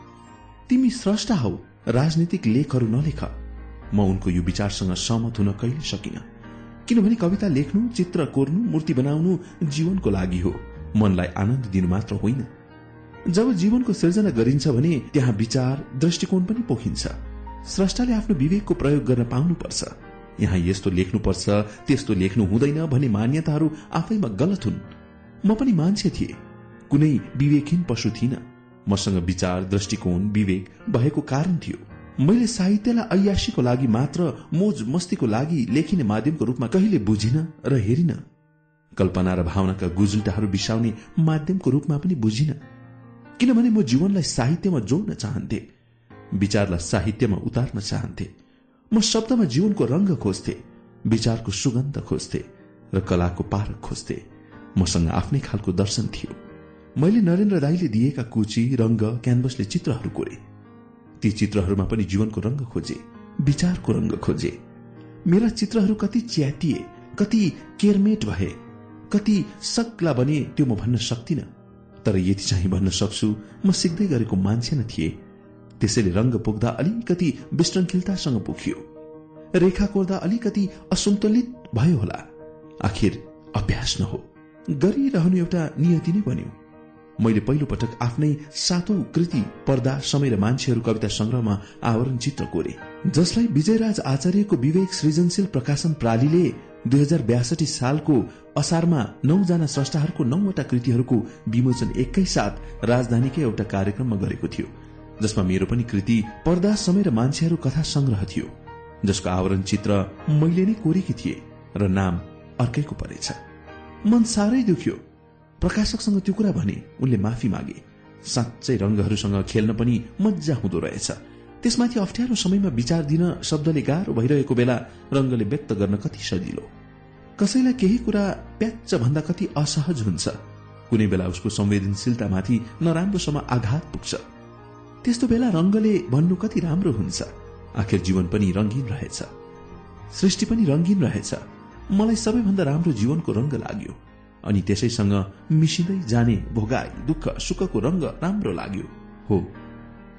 तिमी स्रष्टा हौ राजनीतिक लेखहरू नलेख। म उनको यो विचारसँग सहमत हुन कहिले सकिन। किनभने कविता लेख्नु चित्र कोर्नु मूर्ति बनाउनु जीवनको लागि हो। मनलाई आनन्द दिनु मात्र होइन। जब जीवनको सिर्जना गरिन्छ भने त्यहाँ विचार दृष्टिकोण पनि पोखिन्छ। स्रष्टाले आफ्नो विवेकको प्रयोग गर्न पाउनुपर्छ। यहाँ यस्तो लेख्नुपर्छ त्यस्तो लेख्नु हुँदैन भन्ने मान्यताहरू आफैमा गलत हुन्। म पनि मान्छे थिए। कुनै विवेकहीन पशु थिइन। मसँग विचार दृष्टिकोण विवेक भएको कारण थियो। मैले साहित्यलाई ऐयासीको लागि मात्र मोज मस्तीको लागि लेखिने माध्यमको रूपमा कहिले बुझिन र हेरिन। कल्पना र भावनाका गुजुल्टाहरू बिसाउने माध्यमको रूपमा पनि बुझिन। किनभने म जीवनलाई साहित्यमा जोड्न चाहन्थे। विचारलाई साहित्यमा उतार्न चाहन्थे। म शब्दमा जीवनको रंग खोज्थे विचारको सुगन्ध खोज्थे र कलाको पारक खोज्थे। मसँग आफ्नै खालको दर्शन थियो। मैले नरेन्द्र दाईले दिएका कुची रंग क्यानभसले चित्रहरू कोरे। ती चित्रहरूमा पनि जीवनको रंग खोजे विचारको रंग खोजे। मेरा चित्रहरू कति च्यातिए कति केरमेट भए कति सक्ला बने त्यो म भन्न सक्दिन तर यति चाहिँ भन्न सक्छु म सिक्दै गरेको मान्छे न थिए। त्यसैले रंग पुग्दा अलिकति विश्रङ्खिलतासँग पुग्यो। रेखा कोर्दा अलिकति असन्तुलित भयो होला। आखिर अभ्यास न हो गरिरहनु एउटा नियति नै बन्यो। मैले पहिलो पटक आफ्नै सातौं कृति पर्दा समेर मान्छेहरू कविता संग्रहमा आवरण चित्र कोरे। जसलाई विजयराज आचार्यको विवेक सृजनशील प्रकाशन प्रालीले दुई हजार ब्यासठी सालको असारमा नौजना स्रष्टाहरूको नौवटा कृतिहरूको विमोचन एकैसाथ राजधानीकै एउटा कार्यक्रममा गरेको थियो। जसमा मेरो पनि कृति पर्दा समय र मान्छेहरू कथा संग्रह थियो जसको आवरण चित्र मैले नै कोरेकी थिए र नाम अर्कैको परेछ। मन साह्रै दुख्यो। प्रकाशकसँग त्यो कुरा भने उनले माफी मागे। साँच्चै रंगहरूसँग खेल्न पनि मजा हुँदो रहेछ। त्यसमाथि अप्ठ्यारो समयमा विचार दिन शब्दले गाह्रो भइरहेको बेला रंगले व्यक्त गर्न कति सजिलो। कसैलाई केही कुरा प्याच भन्दा कति असहज हुन्छ। कुनै बेला उसको संवेदनशीलतामाथि नराम्रोसम्म आघात पुग्छ। त्यस्तो बेला रंगले भन्नु कति राम्रो हुन्छ। आखिर जीवन पनि रंगीन रहेछ। सृष्टि पनि रंगीन रहेछ। मलाई सबैभन्दा राम्रो जीवनको रंग लाग्यो। अनि त्यसैसँग मिसिँदै जाने भोगाई दुःख सुखको रंग राम्रो लाग्यो। हो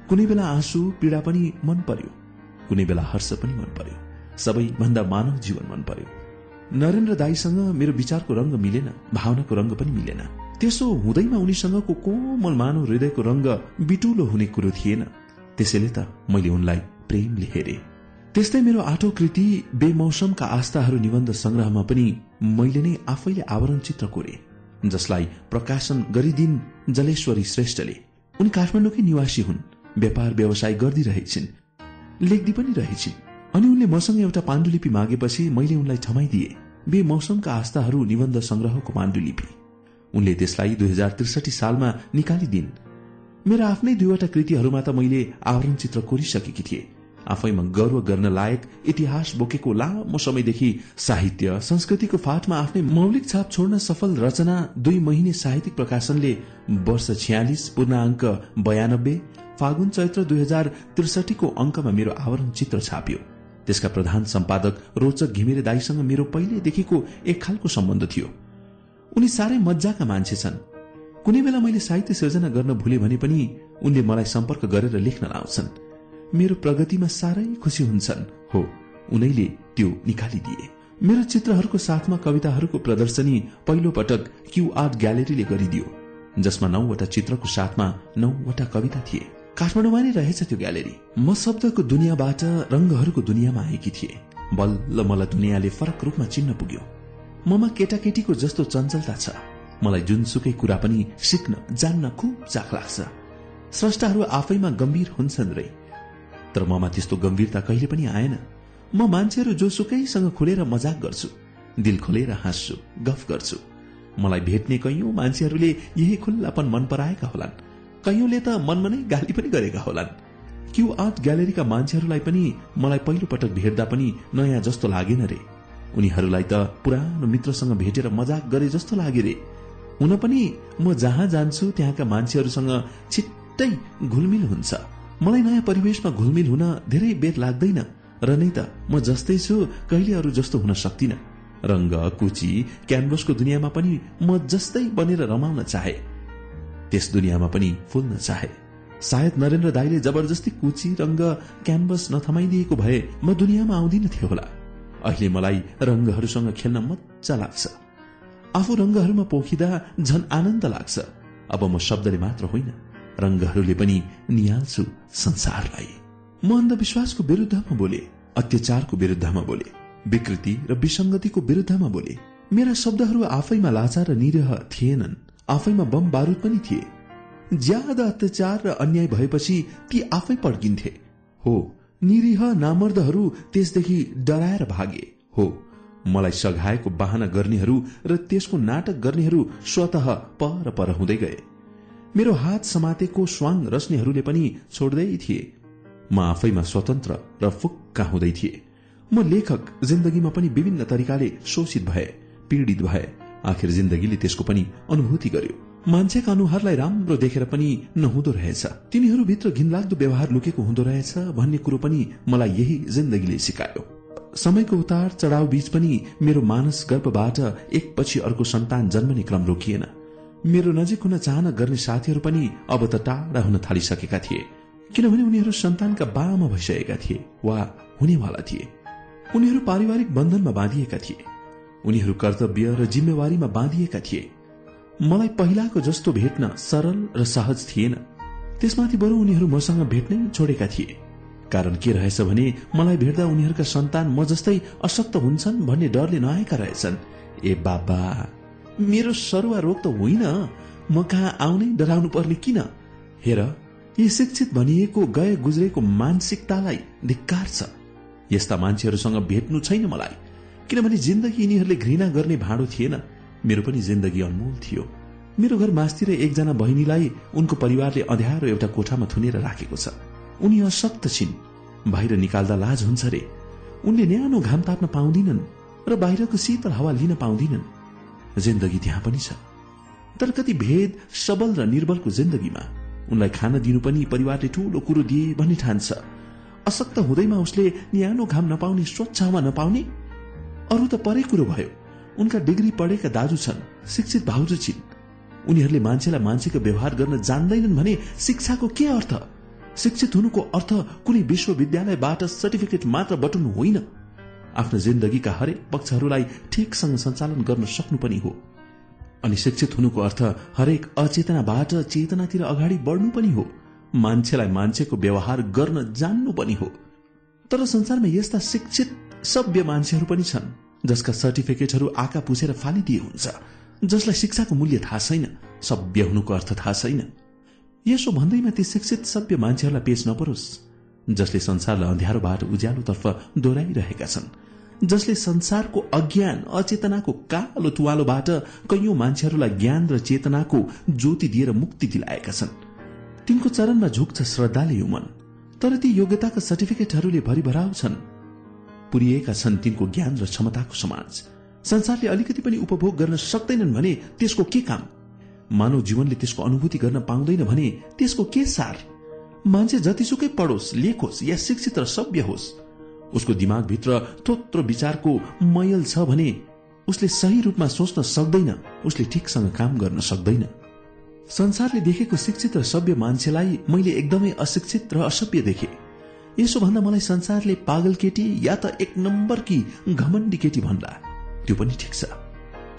कुनै बेला आँसु पीड़ा पनि मन पर्यो। कुनै बेला हर्ष पनि मन पर्यो। सबैभन्दा मानव जीवन मन पर्यो। नरेन्द्र दाईसँग मेरो विचारको रंग मिलेन भावनाको रंग पनि मिलेन। त्यसो हुँदैमा उनीसँगको कोमल मानव हृदयको रंग बिटुलो हुने कुरो थिएन। त्यसैले त मैले उनलाई प्रेमले हेरे। त्यस्तै मेरो आठौं कृति बेमौसमका आस्थाहरू निबन्ध संग्रहमा पनि मैले नै आफैले आवरण चित्र कोरे जसलाई प्रकाशन गरिदिन जलेश्वरी श्रेष्ठले। उनी काठमाडौँकै निवासी हुन् व्यापार व्यवसाय गर्दिरहेछिन् लेख्दी पनि रहेछिन्। अनि उनले मसँग एउटा पाण्डुलिपि मागेपछि मैले उनलाई थमाइदिए। बे मौसमका आस्थाहरू निबन्ध संग्रहको पाण्डुलिपि। उनले त्यसलाई दुई हजार त्रिसठी सालमा निकालिदिन्। मेरा आफ्नै दुईवटा कृतिहरूमा त मैले आवरण चित्र कोरिसकेकी थिए। आफैमा गर्व गर्न लायक इतिहास बोकेको लामो समयदेखि साहित्य संस्कृतिको फाटमा आफ्नै मौलिक छाप छोड्न सफल रचना दुई महिने साहित्यिक प्रकाशनले वर्ष छ्यालिस पूर्णाङ्क बयानब्बे फागुन चैत्र दुई हजार त्रिसठीको अंकमा मेरो आवरण चित्र छाप्यो। त्यसका प्रधान सम्पादक रोचक घिमिरे दाईसँग मेरो पहिलेदेखिको एक खालको सम्बन्ध थियो। उनी साह्रै मजाका मान्छे छन्। कुनै बेला मैले साहित्य सिर्जना गर्न भुले भने पनि उनले मलाई सम्पर्क गरेर लेख्न लाउँछन्। मेरो प्रगतिमा साह्रै खुसी हुन्छन्। हो उनैले त्यो निकालिदिए। मेरो चित्रहरूको साथमा कविताहरूको प्रदर्शनी पहिलो पटक क्यू आर्ट ग्यालेरीले गरिदियो जसमा नौवटा चित्रको साथमा नौवटा कविता थिए। काठमाडौँमा नै रहेछ त्यो ग्यालेरी। म शब्दको दुनियाँबाट रंगहरूको दुनियाँमा आएकी थिए। बल्ल मलाई दुनियाँले फरक रूपमा चिन्न पुग्यो। ममा केटाकेटीको जस्तो चञ्चलता छ। मलाई जुनसुकै कुरा पनि सिक्न जान्न खुब चाख लाग्छ। स्रष्टाहरू आफैमा गम्भीर हुन्छन् रे। तर ममा त्यस्तो गम्भीरता कहिले पनि आएन। म मान्छेहरू जोसुकैसँग खुलेर मजाक गर्छु दिल खोलेर हाँस्छु गफ गर्छु। मलाई भेट्ने कैयौं मान्छेहरूले यही खुल्लापन मन पराएका होलान्। कैयौंले त मनमा नै गाली पनि गरेका होलान्। क्यू आर्ट ग्यालेरीका मान्छेहरूलाई पनि मलाई पहिलो पटक भेट्दा पनि नयाँ जस्तो लागेन रे। उनीहरूलाई त पुरानो मित्रसँग भेटेर मजाक गरे जस्तो लागे रे। हुन पनि म जहाँ जान्छु त्यहाँका मान्छेहरूसँग छिट्टै घुलमिल हुन्छ। मलाई नयाँ परिवेशमा घुलमिल हुन धेरै बेर लाग्दैन र नै त म जस्तै छु कहिले अरू जस्तो हुन सक्दिन रंग कुची क्यानभसको दुनियाँमा पनि म जस्तै बनेर रमाउन चाहे। त्यस दुनियाँमा पनि फुल्न चाहे। सायद नरेन्द्र दाईले जबरजस्ती कुची रंग क्यानभस नथमाइदिएको भए म दुनियाँमा आउँदिन थियो होला। अहिले मलाई रंगहरूसँग खेल्न मजा लाग्छ। आफू रंगहरूमा पोखिँदा झन आनन्द लाग्छ। अब म शब्दले मात्र होइन रंगहरूले पनि निहाल्छु संसारलाई। म अन्धविश्वासको विरुद्धमा बोले अत्याचारको विरुद्धमा बोले विकृति र विसंगतिको विरुद्धमा बोले। मेरा शब्दहरू आफैमा लाचार र निरह थिएनन् आफैमा बम बारूद पनि थिए। ज्यादा अत्याचार र अन्याय भएपछि ती आफै पड्किन्थे। हो निरीह नामर्दहरू त्यसदेखि डराएर भागे। हो मलाई सघाएको बाहना गर्नेहरू र त्यसको नाटक गर्नेहरू स्वत पर पर हुँदै गए। मेरो हात समातेको स्वाङ रच्नेहरूले पनि छोड्दै थिए। म आफैमा स्वतन्त्र र फुक्का हुँदै थिए। म लेखक जिन्दगीमा पनि विभिन्न तरिकाले शोषित भए पीड़ित भए। आखिर जिन्दगीले त्यसको पनि अनुभूति गर्यो। मान्छेका अनुहारलाई राम्रो देखेर पनि नहुँदो रहेछ। तिनीहरूभित्र घिनलाग्दो व्यवहार लुकेको हुँदो रहेछ भन्ने कुरो पनि मलाई यही जिन्दगीले सिकायो। समयको उतार चढ़ाव बीच पनि मेरो मानस गर्भबाट एकपछि अर्को सन्तान जन्मने क्रम रोकिएन। मेरो नजिक हुन चाहना गर्ने साथीहरू पनि अब त टाढा हुन थालिसकेका थिए किनभने उनीहरू सन्तानका बामा भइसकेका थिए वा हुनेवाला थिए। उनीहरू पारिवारिक बन्धनमा बाँधिएका थिए। उनीहरू कर्तव्य र जिम्मेवारीमा बाँधिएका थिए। मलाई पहिलाको जस्तो भेट्न सरल र सहज थिएन। त्यसमाथि बरु उनीहरू मसँग भेट्नै छोडेका थिए। कारण के रहेछ भने मलाई भेट्दा उनीहरूका सन्तान म जस्तै अशक्त हुन्छन् भन्ने डरले नआएका रहेछन्। ए बाबा मेरो सरुवा रोग त होइन। म कहाँ आउनै डराउनु पर्ने किन? हेर यी शिक्षित भनिएको गए गुज्रेको मानसिकतालाई धिक्कार छ। यस्ता मान्छेहरूसँग भेट्नु छैन मलाई। किनभने जिन्दगी यिनीहरूले घृणा गर्ने भाँडो थिएन। मेरो पनि जिन्दगी अनमोल थियो। मेरो घर मास्तिर एकजना बहिनीलाई उनको परिवारले अध्यारो एउटा कोठामा थुनेर राखेको छ। उनी अशक्त छिन्। बाहिर निकाल्दा लाज हुन्छ रे। उनले न्यानो घाम ताप्न पाउँदिनन् र बाहिरको शीतल हावा लिन पाउँदिनन्। जिन्दगी त्यहाँ पनि छ। तर कति भेद सबल र निर्बलको जिन्दगीमा उनलाई खान दिनु पनि परिवारले ठूलो कुरो दिए भन्ने ठान्छ अशक्त हुँदैमा उसले न्यानो घाम नपाउने स्वच्छ हावा नपाउने अरू त परै कुरो भयो। उनका डिग्री पढेका दाजु छन् शिक्षित भाउजू छिन्। उनीहरूले मान्छेलाई मान्छेको व्यवहार गर्न जान्दैनन् भने शिक्षाको के अर्थ? शिक्षित हुनुको अर्थ कुनै विश्वविद्यालयबाट सर्टिफिकेट मात्र बटुल्नु होइन। आफ्नो जिन्दगीका हरेक पक्षहरूलाई ठिकसँग सञ्चालन गर्न सक्नु पनि हो। अनि शिक्षित हुनुको अर्थ हरेक अचेतनाबाट चेतनातिर अगाडि बढ्नु पनि हो। मान्छेलाई मान्छेको व्यवहार गर्न जान्नु पनि हो। तर संसारमा यस्ता शिक्षित सभ्य मान्छेहरू पनि छन्। जसका सर्टिफिकेटहरू आका पुछेर फालिदिए हुन्छ जसलाई शिक्षाको मूल्य थाहा छैन सभ्य हुनुको अर्थ थाहा छैन। यसो भन्दैमा ती शिक्षित सभ्य मान्छेहरूलाई पेश नपरोस् जसले संसारलाई अँध्यारोबाट उज्यालोतर्फ दोहोऱ्याइरहेका छन् जसले संसारको अज्ञान अचेतनाको कालो तुवालोबाट कैयौं मान्छेहरूलाई ज्ञान र चेतनाको ज्योति दिएर मुक्ति दिलाएका छन्। तिनको चरणमा झुक्छ श्रद्धाले यो मन तर ती योग्यताका सर्टिफिकेटहरूले भरिभराउ छन्। पुरिएका छन् तिनको ज्ञान र क्षमताको समाज। संसारले अलिकति पनि उपभोग गर्न सक्दैनन् भने त्यसको के काम? मानव जीवनले त्यसको अनुभूति गर्न पाउँदैन भने त्यसको के सार? मान्छे जतिसुकै पढोस् लेखोस् या शिक्षित र सभ्य होस् उसको दिमागभित्र थोत्रो विचारको मैल छ भने उसले सही रूपमा सोच्न सक्दैन उसले ठिकसँग काम गर्न सक्दैन। संसारले देखेको शिक्षित र सभ्य मान्छेलाई मैले एकदमै अशिक्षित र असभ्य देखे। यसो भन्दा मलाई संसारले पागल केटी या त एक नम्बर कि घमण्डी केटी भन्ला। त्यो पनि ठिक छ।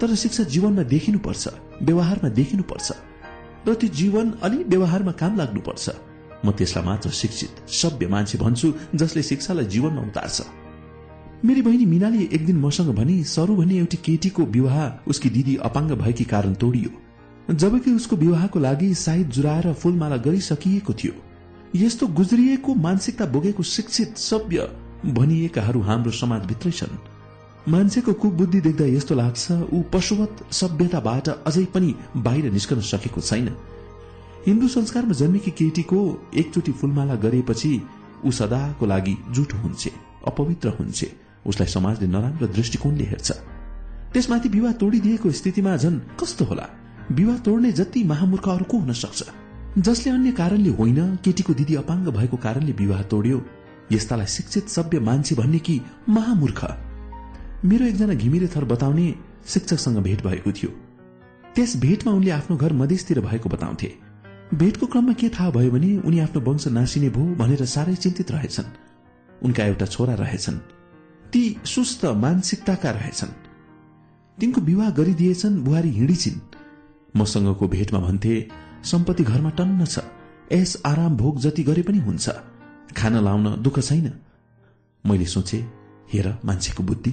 तर शिक्षा जीवनमा देखिनुपर्छ व्यवहारमा देखिनुपर्छ। र त्यो जीवन अलि व्यवहारमा काम लाग्नुपर्छ। म त्यसलाई मात्र शिक्षित सभ्य मान्छे भन्छु जसले शिक्षालाई जीवनमा उतार्छ। मेरी बहिनी मिनाले एक दिन मसँग भने सरु भन्ने एउटी केटीको विवाह उसकी दिदी अपाङ्ग भएकी कारण तोडियो। जबकि उसको विवाहको लागि सायद जुराएर फूलमाला गरिसकिएको थियो। यस्तो गुज्रिएको मानसिकता बोकेको शिक्षित सभ्य भनिएकाहरू हाम्रो समाजभित्रै छन्। मान्छेको कुबुद्धि देख्दा यस्तो लाग्छ ऊ पशुवत सभ्यताबाट अझै पनि बाहिर निस्कन सकेको छैन। हिन्दू संस्कारमा जन्मेकी केटीको एकचोटि फूलमाला गरेपछि ऊ सदाको लागि जुठो हुन्छ अपवित्र हुन्छ उसलाई समाजले नराम्रो दृष्टिकोणले हेर्छ। त्यसमाथि विवाह तोडिदिएको स्थितिमा झन् कस्तो होला? विवाह तोड्ने जति महामूर्ख अरू को हुन सक्छ? जसले अन्य कारणले होइन केटीको दिदी अपाङ्ग भएको कारणले विवाह तोड्यो यस्तालाई शिक्षित सभ्य मान्छे भन्ने कि महामूर्ख? मेरो एकजना घिमिरे थर बताउने शिक्षकसँग भेट भएको थियो। त्यस भेटमा उनले आफ्नो घर मधेसतिर भएको बताउँथे। भेटको क्रममा के थाहा भयो भने उनी आफ्नो वंश नासिने भो भनेर साह्रै चिन्तित रहेछन्। उनका एउटा छोरा रहेछन्। ती सुस्त मानसिकताका रहेछन्। तिनको विवाह गरिदिएछन् बुहारी हिँडिछिन्। मसँगको भेटमा भन्थे सम्पत्ति घरमा टन्न छ। यस आराम भोग जति गरे पनि हुन्छ। खाना लाउन दुःख छैन। मैले सोचे हेर मान्छेको बुद्धि।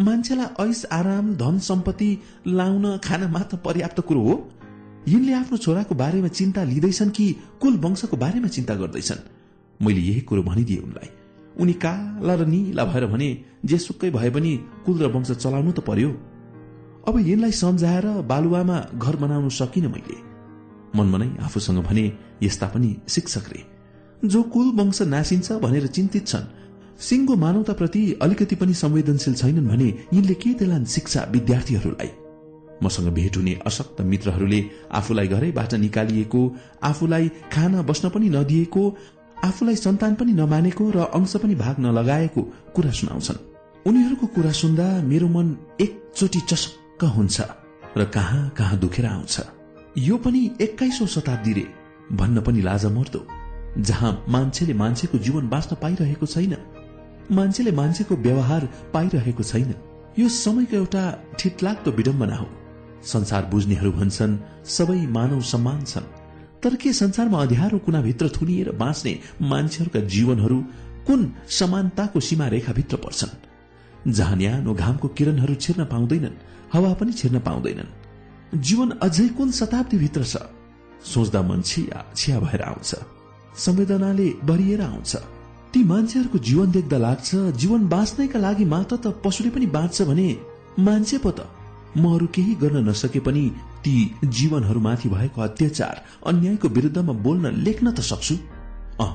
मान्छेलाई ऐस आराम धन सम्पत्ति लाउन खान मात्र पर्याप्त कुरो हो। यिनले आफ्नो छोराको बारेमा चिन्ता लिँदैछन् कि कुल वंशको बारेमा चिन्ता गर्दैछन्? मैले यही कुरो भनिदिए उनलाई। उनी काला र निला भएर भने जे सुक्कै भए पनि कुल र वंश चलाउनु त पर्यो। अब यिनलाई सम्झाएर बालुवामा घर बनाउनु सकिन मैले। मनमनै आफूसँग भने यस्ता पनि शिक्षक रे। जो कुल वंश नासिन्छ भनेर चिन्तित छन् सिंगो मानवताप्रति अलिकति पनि संवेदनशील छैनन् भने यिनले के देलान् शिक्षा विद्यार्थीहरूलाई? मसँग भेट हुने अशक्त मित्रहरूले आफूलाई घरैबाट निकालिएको आफूलाई खान बस्न पनि नदिएको आफूलाई सन्तान पनि नमानेको र अंश पनि भाग नलगाएको कुरा सुनाउँछन्। उनीहरूको कुरा सुन्दा मेरो मन एकचोटि चसक्क हुन्छ र कहाँ कहाँ दुखेर आउँछ। यो पनि एक्काइसौं शताब्दी रे भन्न पनि लाज मर्दो। जहाँ मान्छेले मान्छेको जीवन बाँच्न पाइरहेको छैन मान्छेले मान्छेको व्यवहार पाइरहेको छैन। यो समयको एउटा ठिटलाग्दो विडम्बना हो। संसार बुझ्नेहरू भन्छन् सबै मानव सम्मान छन्। तर के संसारमा अध्यारो कुनाभित्र थुनिएर बाँच्ने मान्छेहरूका जीवनहरू कुन समानताको सीमा रेखाभित्र पर्छन्? जहाँ न्यानो घामको किरणहरू छिर्न पाउँदैनन् हावा पनि छिर्न पाउँदैनन्। जीवन अझै कुन शताब्दीभित्र छ? सोच्दा मन छिया छिया भएर आउँछ। संवेदनाले भरिएर आउँछ। ती मान्छेहरूको जीवन देख्दा लाग्छ जीवन बाँच्नैका लागि मात्र त पशुले पनि बाँच्छ भने मान्छे पो त। म अरू केही गर्न नसके पनि ती जीवनहरूमाथि भएको अत्याचार अन्यायको विरुद्धमा बोल्न लेख्न त सक्छु। अ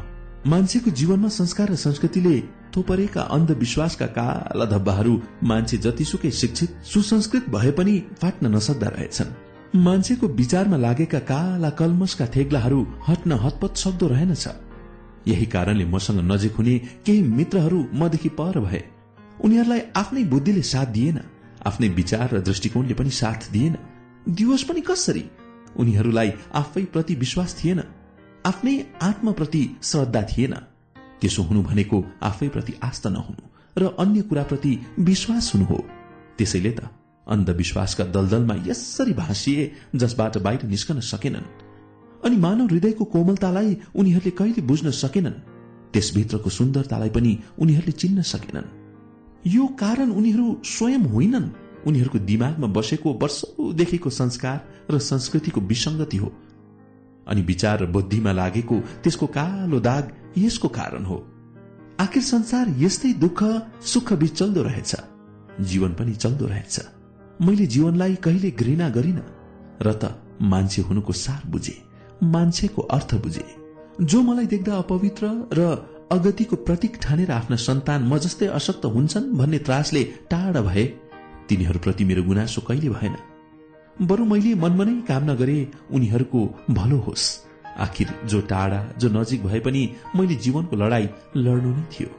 मान्छेको जीवनमा संस्कार र संस्कृतिले थोपरेका अन्धविश्वासका काला धब्बाहरू मान्छे जतिसुकै शिक्षित सुसंस्कृत भए पनि फाट्न नसक्दा रहेछन्। मान्छेको विचारमा लागेका काला कलमसका थेग्लाहरू हट्न हतपत सक्दो रहेनछ। यही कारणले मसँग नजिक हुने केही मित्रहरू मदेखि पर भए। उनीहरूलाई आफ्नै बुद्धिले साथ दिएन आफ्नै विचार र दृष्टिकोणले पनि साथ दिएन। दिवस पनि कसरी? उनीहरूलाई आफै प्रति विश्वास थिएन आफ्नै आत्मप्रति श्रद्धा थिएन। त्यसो हुनु भनेको आफैप्रति आस्था नहुनु र अन्य कुराप्रति विश्वास हुनु हो। त्यसैले त अन्धविश्वासका दलदलमा यसरी भाँसिए जसबाट बाहिर निस्कन सकेनन्। अनि मानव हृदयको कोमलतालाई उनीहरूले कहिले बुझ्न सकेनन्? त्यसभित्रको सुन्दरतालाई पनि उनीहरूले चिन्न सकेनन्। यो कारण उनीहरू स्वयं होइनन्। उनीहरूको दिमागमा बसेको वर्षौदेखिको संस्कार र संस्कृतिको विसङ्गति हो। अनि विचार र बुद्धिमा लागेको त्यसको कालो दाग यसको कारण हो। आखिर संसार यस्तै दुःख सुख बीच चल्दो रहेछ। जीवन पनि चल्दो रहेछ। मैले जीवनलाई कहिले घृणा गरिन। र त मान्छे हुनुको सार बुझे मान्छेको अर्थ बुझे। जो मलाई देख्दा अपवित्र र अगतिको प्रतीक ठानेर आफ्ना सन्तान म जस्तै अशक्त हुन्छन् भन्ने त्रासले टाढा भए तिनीहरूप्रति मेरो गुनासो कहिले भएन। बरु मैले मनमनै कामना गरे उनीहरूको भलो होस्। आखिर जो टाढा जो नजिक भए पनि मैले जीवनको लडाई लड्नु नै थियो।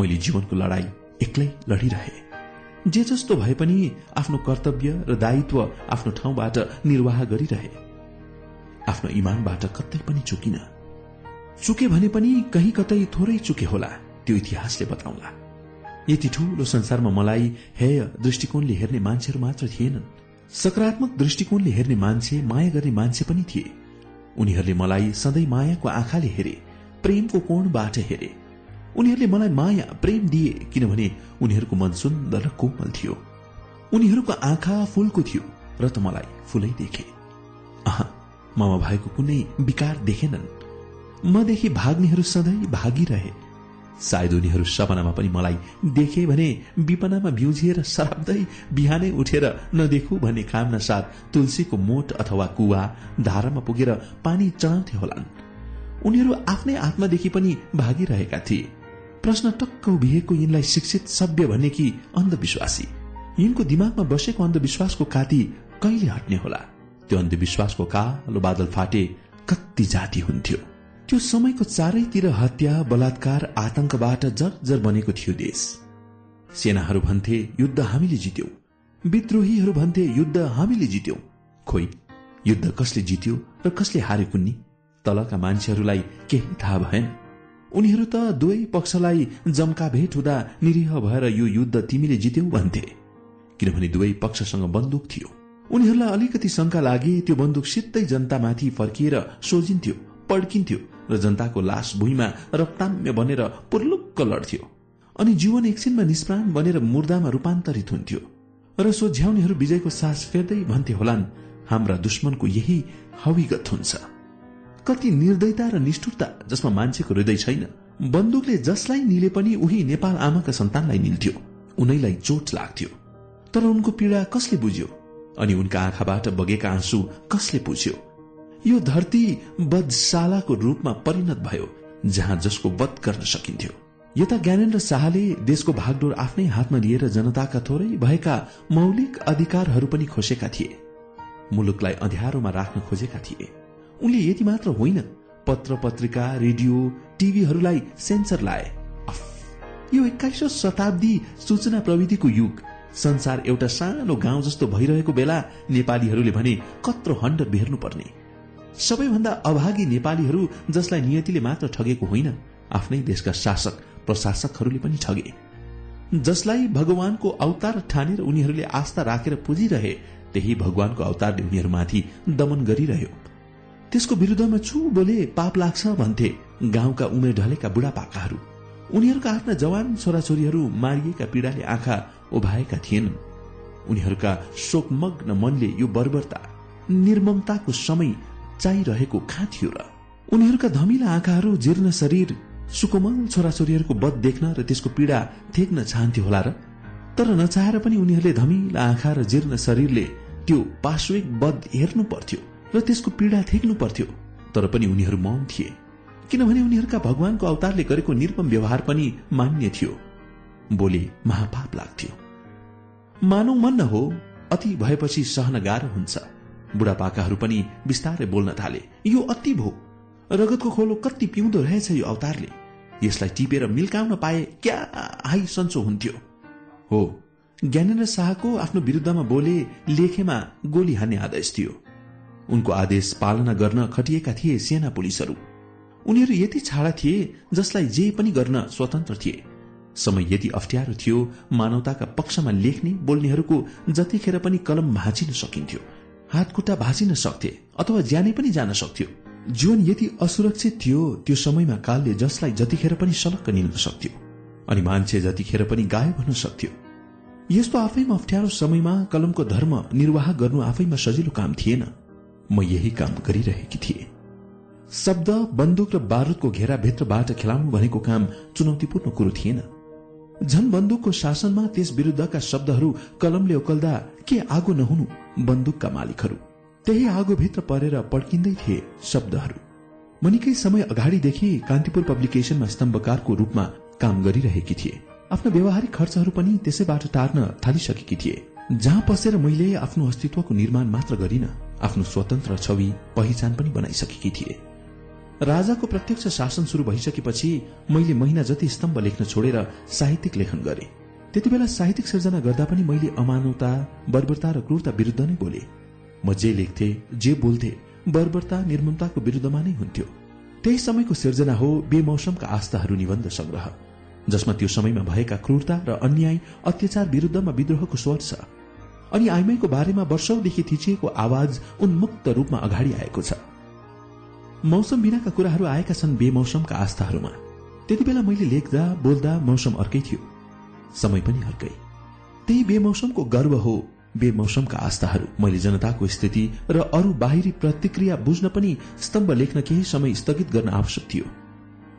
मैले जीवनको लडाई एक्लै लडिरहे। जे जस्तो भए पनि आफ्नो कर्तव्य र दायित्व आफ्नो ठाउँबाट निर्वाह गरिरहे। आफ्नो इमानबाट कतै पनि चुकिन। चुके भने पनि कहीँ कतै थोरै चुके होला त्यो इतिहासले बताउला। यति ठूलो संसारमा मलाई हेय दृष्टिकोणले हेर्ने मान्छेहरू मात्र थिएनन्। सकारात्मक दृष्टिकोणले हेर्ने मान्छे माया गर्ने मान्छे पनि थिए। उनीहरूले मलाई सधैँ मायाको आँखाले हेरे प्रेमको कोणबाट हेरे। उनीहरूले मलाई माया प्रेम दिए किनभने उनीहरूको मन सुन्दर र कोमल थियो। उनीहरूको आँखा फूलको थियो र त मलाई फूलै देखे। आह ममा भएको कुनै विकार देखेनन्? मदेखि भाग्नेहरू सधैँ भागिरहे। सायद उनीहरू सपनामा पनि मलाई देखे भने विपनामा बिउजिएर सराप्दै बिहानै उठेर नदेखु भन्ने कामना साथ तुलसीको मोट अथवा कुवा धारामा पुगेर पानी चढाउँथे होलान्। उनीहरू आफ्नै आत्मादेखि पनि भागिरहेका थिए। प्रश्न टक्क उभिएको यिनलाई शिक्षित सभ्य भन्ने कि अन्धविश्वासी? यिनको दिमागमा बसेको अन्धविश्वासको काती कहिले हट्ने होला? त्यो अन्धविश्वासको कालो बादल फाटे कति जाति हुन्थ्यो। त्यो समयको चारैतिर हत्या बलात्कार आतंकबाट जर्जर बनेको थियो देश। सेनाहरू भन्थे युद्ध हामीले जित्यौ। विद्रोहीहरू भन्थे युद्ध हामीले जित्यौ। खोइ युद्ध कसले जित्यो र कसले हारे कुन्नी? तलका मान्छेहरूलाई केही थाहा भएन। उनीहरू त दुवै पक्षलाई जम्का भेट हुँदा निरीह भएर यो युद्ध तिमीले जित्यौ भन्थे। किनभने दुवै पक्षसँग बन्दुक थियो। उनीहरूलाई अलिकति शंका लागे त्यो बन्दुक सित्तै जनतामाथि फर्किएर सोझिन्थ्यो पड्किन्थ्यो र जनताको लास भुइँमा रक्ताम्य बनेर पुर्लुक्क लड्थ्यो। अनि जीवन एकछिनमा निष्प्राण बनेर मुर्दामा रूपान्तरित हुन्थ्यो। र सोझ्याउनेहरू विजयको सास फेर्दै भन्थे होलान् हाम्रा दुश्मनको यही हविगत हुन्छ। कति निर्दयता र निष्ठुरता जसमा मान्छेको हृदय छैन। बन्दुकले जसलाई निले पनि उही नेपाल आमाका सन्तानलाई निल्थ्यो। उनैलाई चोट लाग्थ्यो। तर उनको पीड़ा कसले बुझ्यो? अनि उनका आँखाबाट बगेका आँसु कसले पुछ्यो यो धरती बदशालाको रूपमा परिणत भयो जहाँ जसको वध गर्न सकिन्थ्यो। यता ज्ञानेन्द्र शाहले देशको भागडोर आफ्नै हातमा लिएर जनताका थोरै भएका मौलिक अधिकारहरू पनि खोसेका थिए। मुलुकलाई अध्यारोमा राख्न खोजेका थिए। उनले यति मात्र होइन पत्र पत्रिका रेडियो टिभीहरूलाई सेन्सर लाए। यो एक्काइसौँ शताब्दी सूचना प्रविधिको युग। संसार एउटा सानो गाउँ जस्तो भइरहेको बेला नेपालीहरूले भने कत्रो हण्ड बेर्नु पर्ने सबैभन्दा अभागी नेपालीहरू जसलाई नियतिले मात्र ठगेको होइन आफ्नै देशका शासक प्रशासकहरूले पनि ठगे। जसलाई भगवानको अवतार ठानेर उनीहरूले आस्था राखेर पुजिरहे त्यही भगवानको अवतारले उनीहरूमाथि दमन गरिरह्यो। त्यसको विरूद्धमा छु बोले पाप लाग्छ भन्थे गाउँका उमेर ढलेका बुढापाकाहरू। उनीहरूका आफ्ना जवान छोराछोरीहरू मारिएका पीड़ाले आँखा उभाएका थिएनन्। उनीहरूका शोकमग्न मनले यो बर्बरता निर्ममताको समय चाहिरहेको कहाँ थियो र? उनीहरूका धमिला आँखाहरू जीर्ण शरीर सुकोमल छोराछोरीहरूको बध देख्न र त्यसको पीड़ा थेक्न चाहन्थ्यो होला र? तर नचाहेर पनि उनीहरूले धमिला आँखा र जीर्ण शरीरले त्यो पार्श्विक बध हेर्नु पर्थ्यो र त्यसको पीड़ा थेक्नु पर्थ्यो। तर पनि उनीहरू मौन थिए। किनभने उनीहरूका भगवानको अवतारले गरेको निर्मम व्यवहार पनि मान्य थियो। बोले महापाप लाग्थ्यो। मानौ मन हो अति भएपछि सहन गाह्रो हुन्छ। बुढापाकाहरू पनि बिस्तारै बोल्न थाले। यो अति भो। रगतको खोलो कति पिउँदो रहेछ यो अवतारले। यसलाई टिपेर मिल्काउन पाए क्या हाई सन्चो हुन्थ्यो। हो ज्ञानेन्द्र शाहको आफ्नो विरुद्धमा बोले लेखेमा गोली हान्ने आदेश थियो। उनको आदेश पालना गर्न खटिएका थिए सेना पुलिसहरू। उनीहरू यति छाडा थिए जसलाई जे पनि गर्न स्वतन्त्र थिए। समय यति अप्ठ्यारो थियो मानवताका पक्षमा लेख्ने बोल्नेहरूको जतिखेर पनि कलम भाँचिन सकिन्थ्यो। हातखुट्टा भाँचिन सक्थे अथवा ज्यानै पनि जान सक्थ्यो। जीवन यति असुरक्षित थियो त्यो समयमा कालले जसलाई जतिखेर पनि सलक्क निल्न सक्थ्यो अनि मान्छे जतिखेर पनि गायब हुन सक्थ्यो। यस्तो आफैमा अप्ठ्यारो समयमा कलमको धर्म निर्वाह गर्नु आफैमा सजिलो काम थिएन। म यही काम गरिरहेकी थिए। शब्द बन्दुक र बारूदको घेराभित्रबाट खेलाउनु भनेको काम चुनौतीपूर्ण कुरो थिएन। झन बन्दुकको शासनमा त्यस विरुद्धका शब्दहरू कलमले उकल्दा के आगो नहुनु बन्दुकका मालिकहरू। त्यही आगोभित्र परेर पड्किँदै थिए शब्दहरू। म निकै समय अगाडिदेखि कान्तिपुर पब्लिकेशनमा स्तम्भकारको रूपमा काम गरिरहेकी थिए। आफ्नो व्यावहारिक खर्चहरू पनि त्यसैबाट टार्न थालिसकेकी थिए। जहाँ पसेर मैले आफ्नो अस्तित्वको निर्माण मात्र गरिन आफ्नो स्वतन्त्र छवि पहिचान पनि बनाइसकेकी थिए। राजाको प्रत्यक्ष शासन शुरू भइसकेपछि मैले महिना जति स्तम्भ लेख्न छोडेर साहित्यिक लेखन गरे। त्यति बेला साहित्यिक सिर्जना गर्दा पनि मैले अमानवता बर्बरता र क्रूरता विरूद्ध नै बोले। म जे लेख्थे जे बोल्थे बर्बरता निर्ममताको विरूद्धमा नै हुन्थ्यो। त्यही समयको सिर्जना हो बेमौसमका आस्थाहरू निबन्ध संग्रह जसमा त्यो समयमा भएका क्रूरता र अन्याय अत्याचार विरूद्धमा विद्रोहको स्वर छ। अनि आइमाईको बारेमा वर्षौंदेखि थिचिएको आवाज उन्मुक्त रूपमा अगाडि आएको छ। मौसम बिनाका कुराहरू आएका छन् बेमौसमका आस्थाहरूमा। त्यति बेला मैले लेख्दा बोल्दा मौसम अर्कै थियो। समय पनि अर्कै। त्यही बेमौसमको गर्व हो बेमौसमका आस्थाहरू। मैले जनताको स्थिति र अरू बाहिरी प्रतिक्रिया बुझ्न पनि स्तम्भ लेख्न केही समय स्थगित गर्न आवश्यक थियो।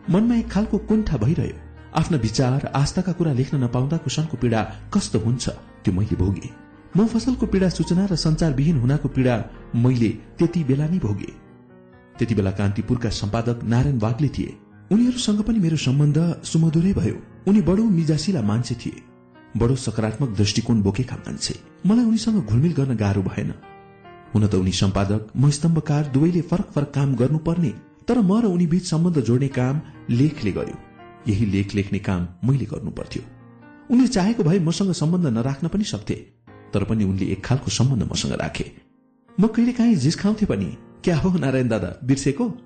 मनमा एक खालको कुण्ठा भइरह्यो। आफ्ना विचार आस्थाका कुरा लेख्न नपाउँदाको सनको पीड़ा कस्तो हुन्छ त्यो मैले भोगे। म फसलको पीड़ा सूचना र संचारविहीन हुनाको पीड़ा मैले त्यति बेला नै भोगे। त्यति बेला कान्तिपुरका सम्पादक नारायण वाग्ले थिए। उनीहरूसँग पनि मेरो सम्बन्ध सुमधुरै भयो। उनी बडो मिजासिला मान्छे थिए। बडो सकारात्मक दृष्टिकोण बोकेका मान्छे। मलाई उनीसँग घुलमिल गर्न गाह्रो भएन। हुन त उनी सम्पादक म स्तम्भकार दुवैले फरक फरक काम गर्नुपर्ने तर म र उनी बीच सम्बन्ध जोड्ने काम लेखले गर्यो। यही लेख लेख्ने काम मैले गर्नु पर्थ्यो उनले चाहेको भए मसँग सम्बन्ध नराख्न पनि सक्थे तर पनि उनले एक खालको सम्बन्ध मसँग राखे। म कहिले काहीँ जिस्काउँथे पनि क्या हो नारायण दादा? बिर्सेको?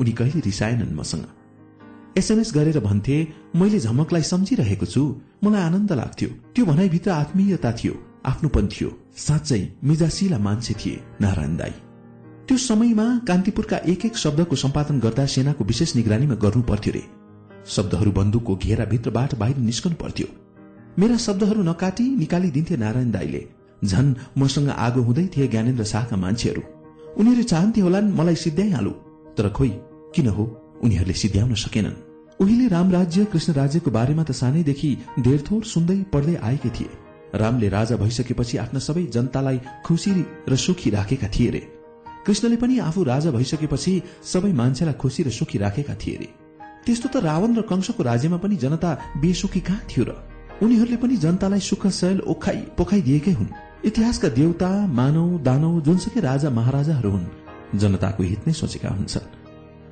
उनी कहिले रिसाएनन् मसँग। एसएमएस गरेर भन्थे मैले झमकलाई सम्झिरहेको छु। मलाई आनन्द लाग्थ्यो। त्यो भनाइभित्र आत्मीयता थियो। आफ्नोपन थियो। साँच्चै मिजासिला मान्छे थिए नारायण दाई। त्यो समयमा कान्तिपुरका एक एक शब्दको सम्पादन गर्दा सेनाको विशेष निगरानीमा गर्नु पर्थ्यो रे। शब्दहरू बन्दुकको घेराभित्रबाट बाहिर निस्कनु पर्थ्यो। मेरा शब्दहरू नकाटी निकालिदिन्थे नारायण दाईले। झन मसँग आगो हुँदै थिए ज्ञानेन्द्र शाहका मान्छेहरू। उनीहरू चाहन्थे होलान् मलाई सिद्ध्याइहालु। तर खोइ किन हो? उनीहरूले सिद्ध्याउन सकेनन्। उहिले राम राज्य कृष्ण राज्यको बारेमा त सानैदेखि धेरथोर सुन्दै पढ्दै आएकै थिए। रामले राजा भइसकेपछि आफ्ना सबै जनतालाई खुसी र सुखी राखेका थिए रे। कृष्णले पनि आफू राजा भइसकेपछि सबै मान्छेलाई खुसी र सुखी राखेका थिए रे। त्यस्तो त रावण र कंशको राज्यमा पनि जनता बेसुखी कहाँ थियो र? उनीहरूले पनि जनतालाई सुख शैल ओखाई पोखाइदिएकै हुन्। इतिहासका देवता मानव दानव जुनसुकै राजा महाराजाहरू हुन्। जनताको हित नै सोचेका हुन्छन्।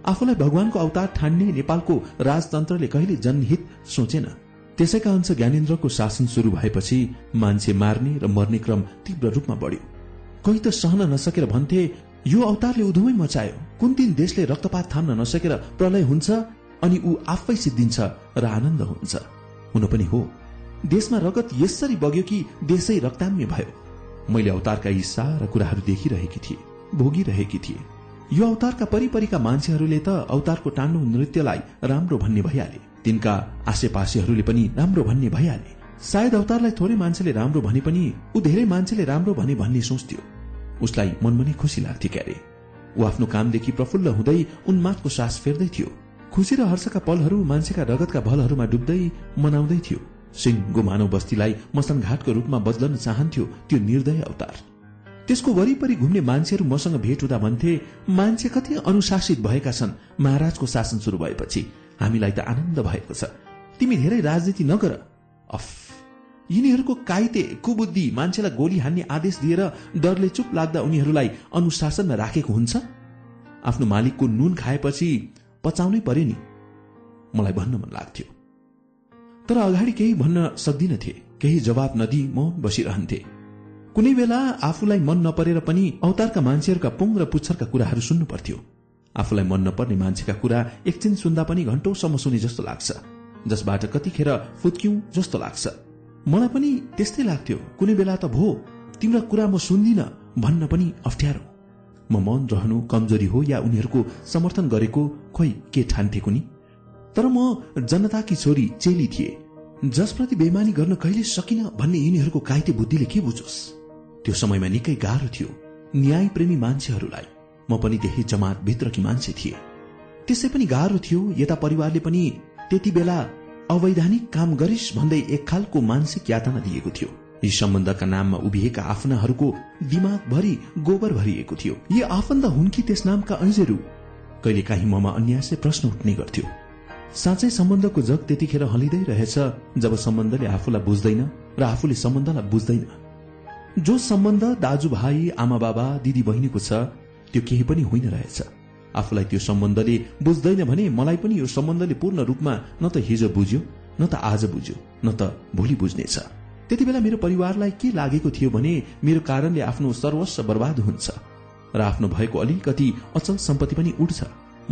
आफूलाई भगवानको अवतार ठान्ने नेपालको राजतन्त्रले कहिले जनहित सोचेन। त्यसैका अंश ज्ञानेन्द्रको शासन शुरू भएपछि मान्छे मार्ने र मर्ने क्रम तीव्र रूपमा बढ्यो। कोही त सहन नसकेर भन्थे यो अवतारले उधुमै मचायो। कुन दिन देशले रक्तपात थाम्न नसकेर प्रलय हुन्छ अनि ऊ आफै सिद्धिन्छ र आनन्द हुन्छ। हुन पनि हो। देशमा रगत यसरी बग्यो कि देशै रक्ताम्य भयो। मैले अवतारका यी सारा कुराहरू देखिरहेकी थिएँ भोगिरहेकी थिएँ। यो अवतारका परिपरिका मान्छेहरूले त अवतारको टाण्डो नृत्यलाई राम्रो भन्ने भइहाले। तिनका आसेपासेहरूले पनि राम्रो भन्ने भइहाले। सायद अवतारलाई थोरै मान्छेले राम्रो भने पनि ऊ धेरै मान्छेले राम्रो भने भन्ने सोच्थ्यो। उसलाई मनमा नै खुसी लाग्थ्यो क्यारे। ऊ आफ्नो कामदेखि प्रफुल्ल हुँदै उन्मादको सास फेर्दै थियो। खुसी र हर्षका पलहरू मान्छेका रगतका भलहरूमा डुब्दै मनाउँदै थियो। सिंह मानव बस्तीलाई मसनघाटको रूपमा बदलन चाहन्थ्यो त्यो निर्दय अवतार। त्यसको वरिपरि घुम्ने मान्छेहरू मसँग भेट हुँदा भन्थे मान्छे कति अनुशासित भएका छन्। महाराजको शासन शुरू भएपछि हामीलाई त आनन्द भएको छ। तिमी धेरै राजनीति नगर। अफ। यिनीहरूको काइते कुबुद्धि मान्छेलाई गोली हान्ने आदेश दिएर डरले चुप लाग्दा उनीहरूलाई अनुशासनमा राखेको हुन्छ? आफ्नो मालिकको नुन खाएपछि पचाउनै पर्यो नि। मलाई भन्न मन लाग्थ्यो। तर अगाडि केही भन्न सक्दिनथे केही जवाब नदिई म बसिरहन्थे। कुनै बेला आफूलाई मन नपरेर पनि अवतारका मान्छेहरूका पुङ र पुच्छरका कुराहरू सुन्नु पर्थ्यो। आफूलाई मन नपर्ने मान्छेका कुरा एकछिन सुन्दा पनि घण्टौसम्म सुने जस्तो लाग्छ। जसबाट कतिखेर फुत्क्यौं जस्तो लाग्छ। मलाई पनि त्यस्तै लाग्थ्यो। कुनै बेला त भो तिम्रा कुरा म सुन्दिन भन्न पनि अप्ठ्यारो। म मन रहनु कमजोरी हो या उनीहरूको समर्थन गरेको खोइ के ठान्थे कुनी? तर म जनताकी छोरी चेली थिए। जसप्रति बेमानी गर्न कहिले सकिन भन्ने यिनीहरूको काइते बुद्धिले के बुझोस्? त्यो समयमा निकै गाह्रो थियो न्याय प्रेमी मान्छेहरूलाई। म पनि त्यही जमात भित्रकी मान्छे थिए। त्यसै पनि गाह्रो थियो यता परिवारले पनि त्यति बेला अवैधानिक काम गरिस् भन्दै एक खालको मानसिक यातना दिएको थियो। यी सम्बन्धका नाममा उभिएका आफ्नाहरूको दिमागभरि गोबर भरिएको थियो। यी आफन्त हुन् कि त्यस नामका ऐजेरू कहिले काहीँ ममा अन्यासले प्रश्न उठ्ने गर्थ्यो। साँच्चै सम्बन्धको जग त्यतिखेर हलिँदै रहेछ जब सम्बन्धले आफूलाई बुझ्दैन र आफूले सम्बन्धलाई बुझ्दैन। जो सम्बन्ध दाजुभाइ आमा बाबा दिदी बहिनीको छ त्यो केही पनि होइन रहेछ। आफूलाई त्यो सम्बन्धले बुझ्दैन भने मलाई पनि यो सम्बन्धले पूर्ण रूपमा न त हिजो बुझ्यो न त आज बुझ्यो न त भोलि बुझ्नेछ। त्यति बेला मेरो परिवारलाई के लागेको थियो भने मेरो कारणले आफ्नो सर्वस्व बर्बाद हुन्छ र आफ्नो भएको अलिकति अचल सम्पत्ति पनि उठ्छ।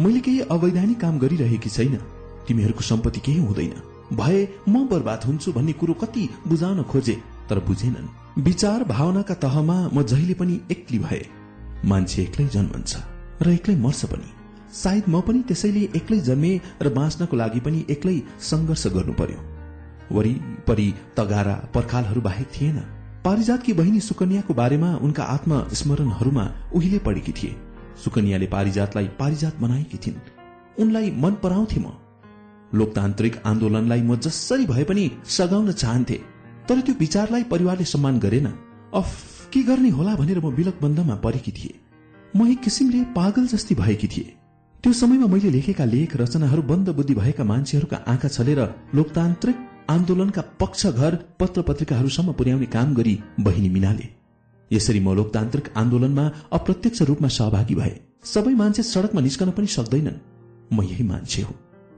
मैले केही अवैधानिक काम गरिरहेकी छैन। तिमीहरूको सम्पत्ति केही हुँदैन। भए म बर्बाद हुन्छु भन्ने कुरो कति बुझाउन खोजे तर बुझेनन्। विचार भावनाका तहमा म जहिले पनि एक्लै भए। मान्छे एक्लै जन्मन्छ र एक्लै मर्छ पनि। सायद म पनि त्यसैले एक्लै जन्मे र बाँच्नको लागि पनि एक्लै संघर्ष गर्नु पर्यो। वरिपरि तगारा पर्खालहरू बाहेक थिएन। पारिजातकी बहिनी सुकन्याको बारेमा उनका आत्मस्मरणहरूमा उहिले पढेकी थिए। सुकन्याले पारिजातलाई पारिजात बनाएकी थिइन्। उनलाई मन पराउँथे म। लोकतान्त्रिक आन्दोलनलाई म जसरी भए पनि सघाउन चाहन्थे तर त्यो विचारलाई परिवारले सम्मान गरेन। अफ के गर्ने होला भनेर म विलक बन्दमा परेकी थिए। म एक किसिमले पागल जस्ती भएकी थिए। त्यो समयमा मैले लेखेका लेख रचनाहरू बन्द बुद्धि भएका मान्छेहरूका आँखा छलेर लोकतान्त्रिक आन्दोलनका पक्ष घर पत्र पत्रिकाहरूसम्म पुर्याउने काम गरी बहिनी मिनाले। यसरी म लोकतान्त्रिक आन्दोलनमा अप्रत्यक्ष रूपमा सहभागी भए। सबै मान्छे सड़कमा निस्कन पनि सक्दैनन्। म यही मान्छे हो।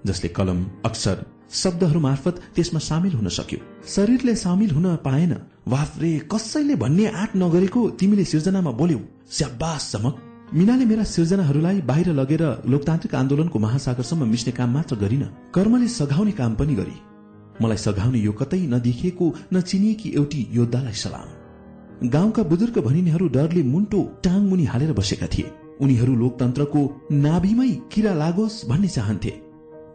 जसले कलम अक्षर शब्दहरू मार्फत त्यसमा सामेल हुन सक्यो। शरीरले सामेल हुन पाएन। वाफ्रे कसैले भन्ने आँट नगरेको तिमीले सिर्जनामा बोल्यौ। स्याबास चमक। मिनाले मेरा सिर्जनाहरूलाई बाहिर लगेर लोकतान्त्रिक आन्दोलनको महासागरसम्म मिच्ने काम मात्र गरिन। कर्मले सघाउने काम पनि गरी। मलाई सघाउने यो कतै नदेखिएको नचिनिएकी एउटी योद्धालाई सलाम। गाउँका बुजुर्ग भनिनेहरू डरले मुन्टो टाङ मुनि हालेर बसेका थिए। उनीहरू लोकतन्त्रको नाभिमै किरा लागोस् भन्ने चाहन्थे।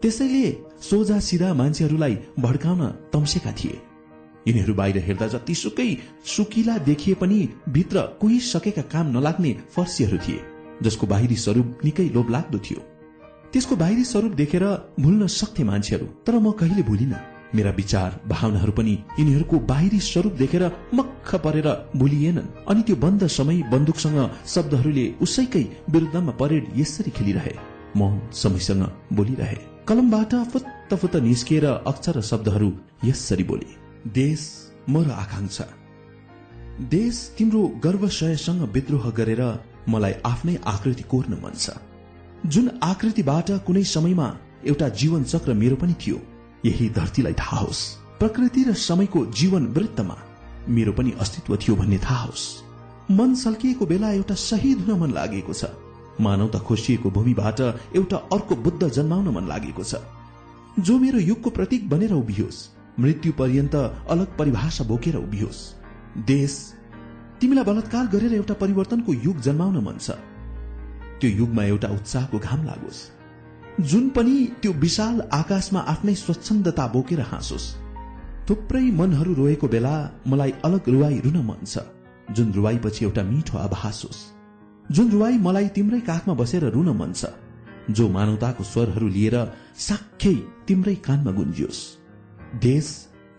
त्यसैले सोझा सिधा मान्छेहरूलाई भड्काउन तम्सेका थिए। यिनीहरू बाहिर हेर्दा जतिसुकै सुकिला देखिए पनि भित्र कोही सकेका काम नलाग्ने फर्सीहरू थिए जसको बाहिरी स्वरूप निकै लोभ लाग्दो थियो। त्यसको बाहिरी स्वरूप देखेर भुल्न सक्थे मान्छेहरू तर म कहिले भुलिन। मेरा विचार भावनाहरू पनि यिनीहरूको बाहिरी स्वरूप देखेर मक्ख परेर भुलिएनन्। अनि त्यो बन्द समय बन्दुकसँग शब्दहरूले उसैकै विरुद्धमा परेड यसरी खेलिरहे। म समयसँग बोलिरहे। कलमबाट फुत्त फुत्त निस्किएर अक्षर शब्दहरू यसरी बोले देश म र आकांक्षा। देश तिम्रो गर्वशयसँग विद्रोह गरेर मलाई आफ्नै आकृति कोर्न मन छ। जुन आकृतिबाट कुनै समयमा एउटा जीवन चक्र मेरो पनि थियो यही धरतीलाई थाहा होस्। प्रकृति र समयको जीवन वृत्तमा मेरो पनि अस्तित्व थियो भन्ने थाहा होस्। मन सल्किएको बेला एउटा शहीद हुन मन लागेको छ। मानवता खोसिएको भूमिबाट एउटा अर्को बुद्ध जन्माउन मन लागेको छ। जो मेरो युगको प्रतीक बनेर उभियोस् मृत्यु पर्यन्त अलग परिभाषा बोकेर उभियोस्। देश तिमीलाई बलात्कार गरेर एउटा परिवर्तनको युग जन्माउन मन छ। त्यो युगमा एउटा उत्साहको घाम लागोस्। जुन पनि त्यो विशाल आकाशमा आफ्नै स्वच्छन्दता बोकेर हाँसोस्। थुप्रै मनहरू रोएको बेला मलाई अलग रुवाई रुन मन छ जुन रुवाईपछि एउटा मिठो आभास होस्। जुन रुवाई मलाई तिम्रै काखमा बसेर रुन मन छ जो मानवताको स्वरहरू लिएर साख्यै तिम्रै कानमा गुन्जियोस्। देश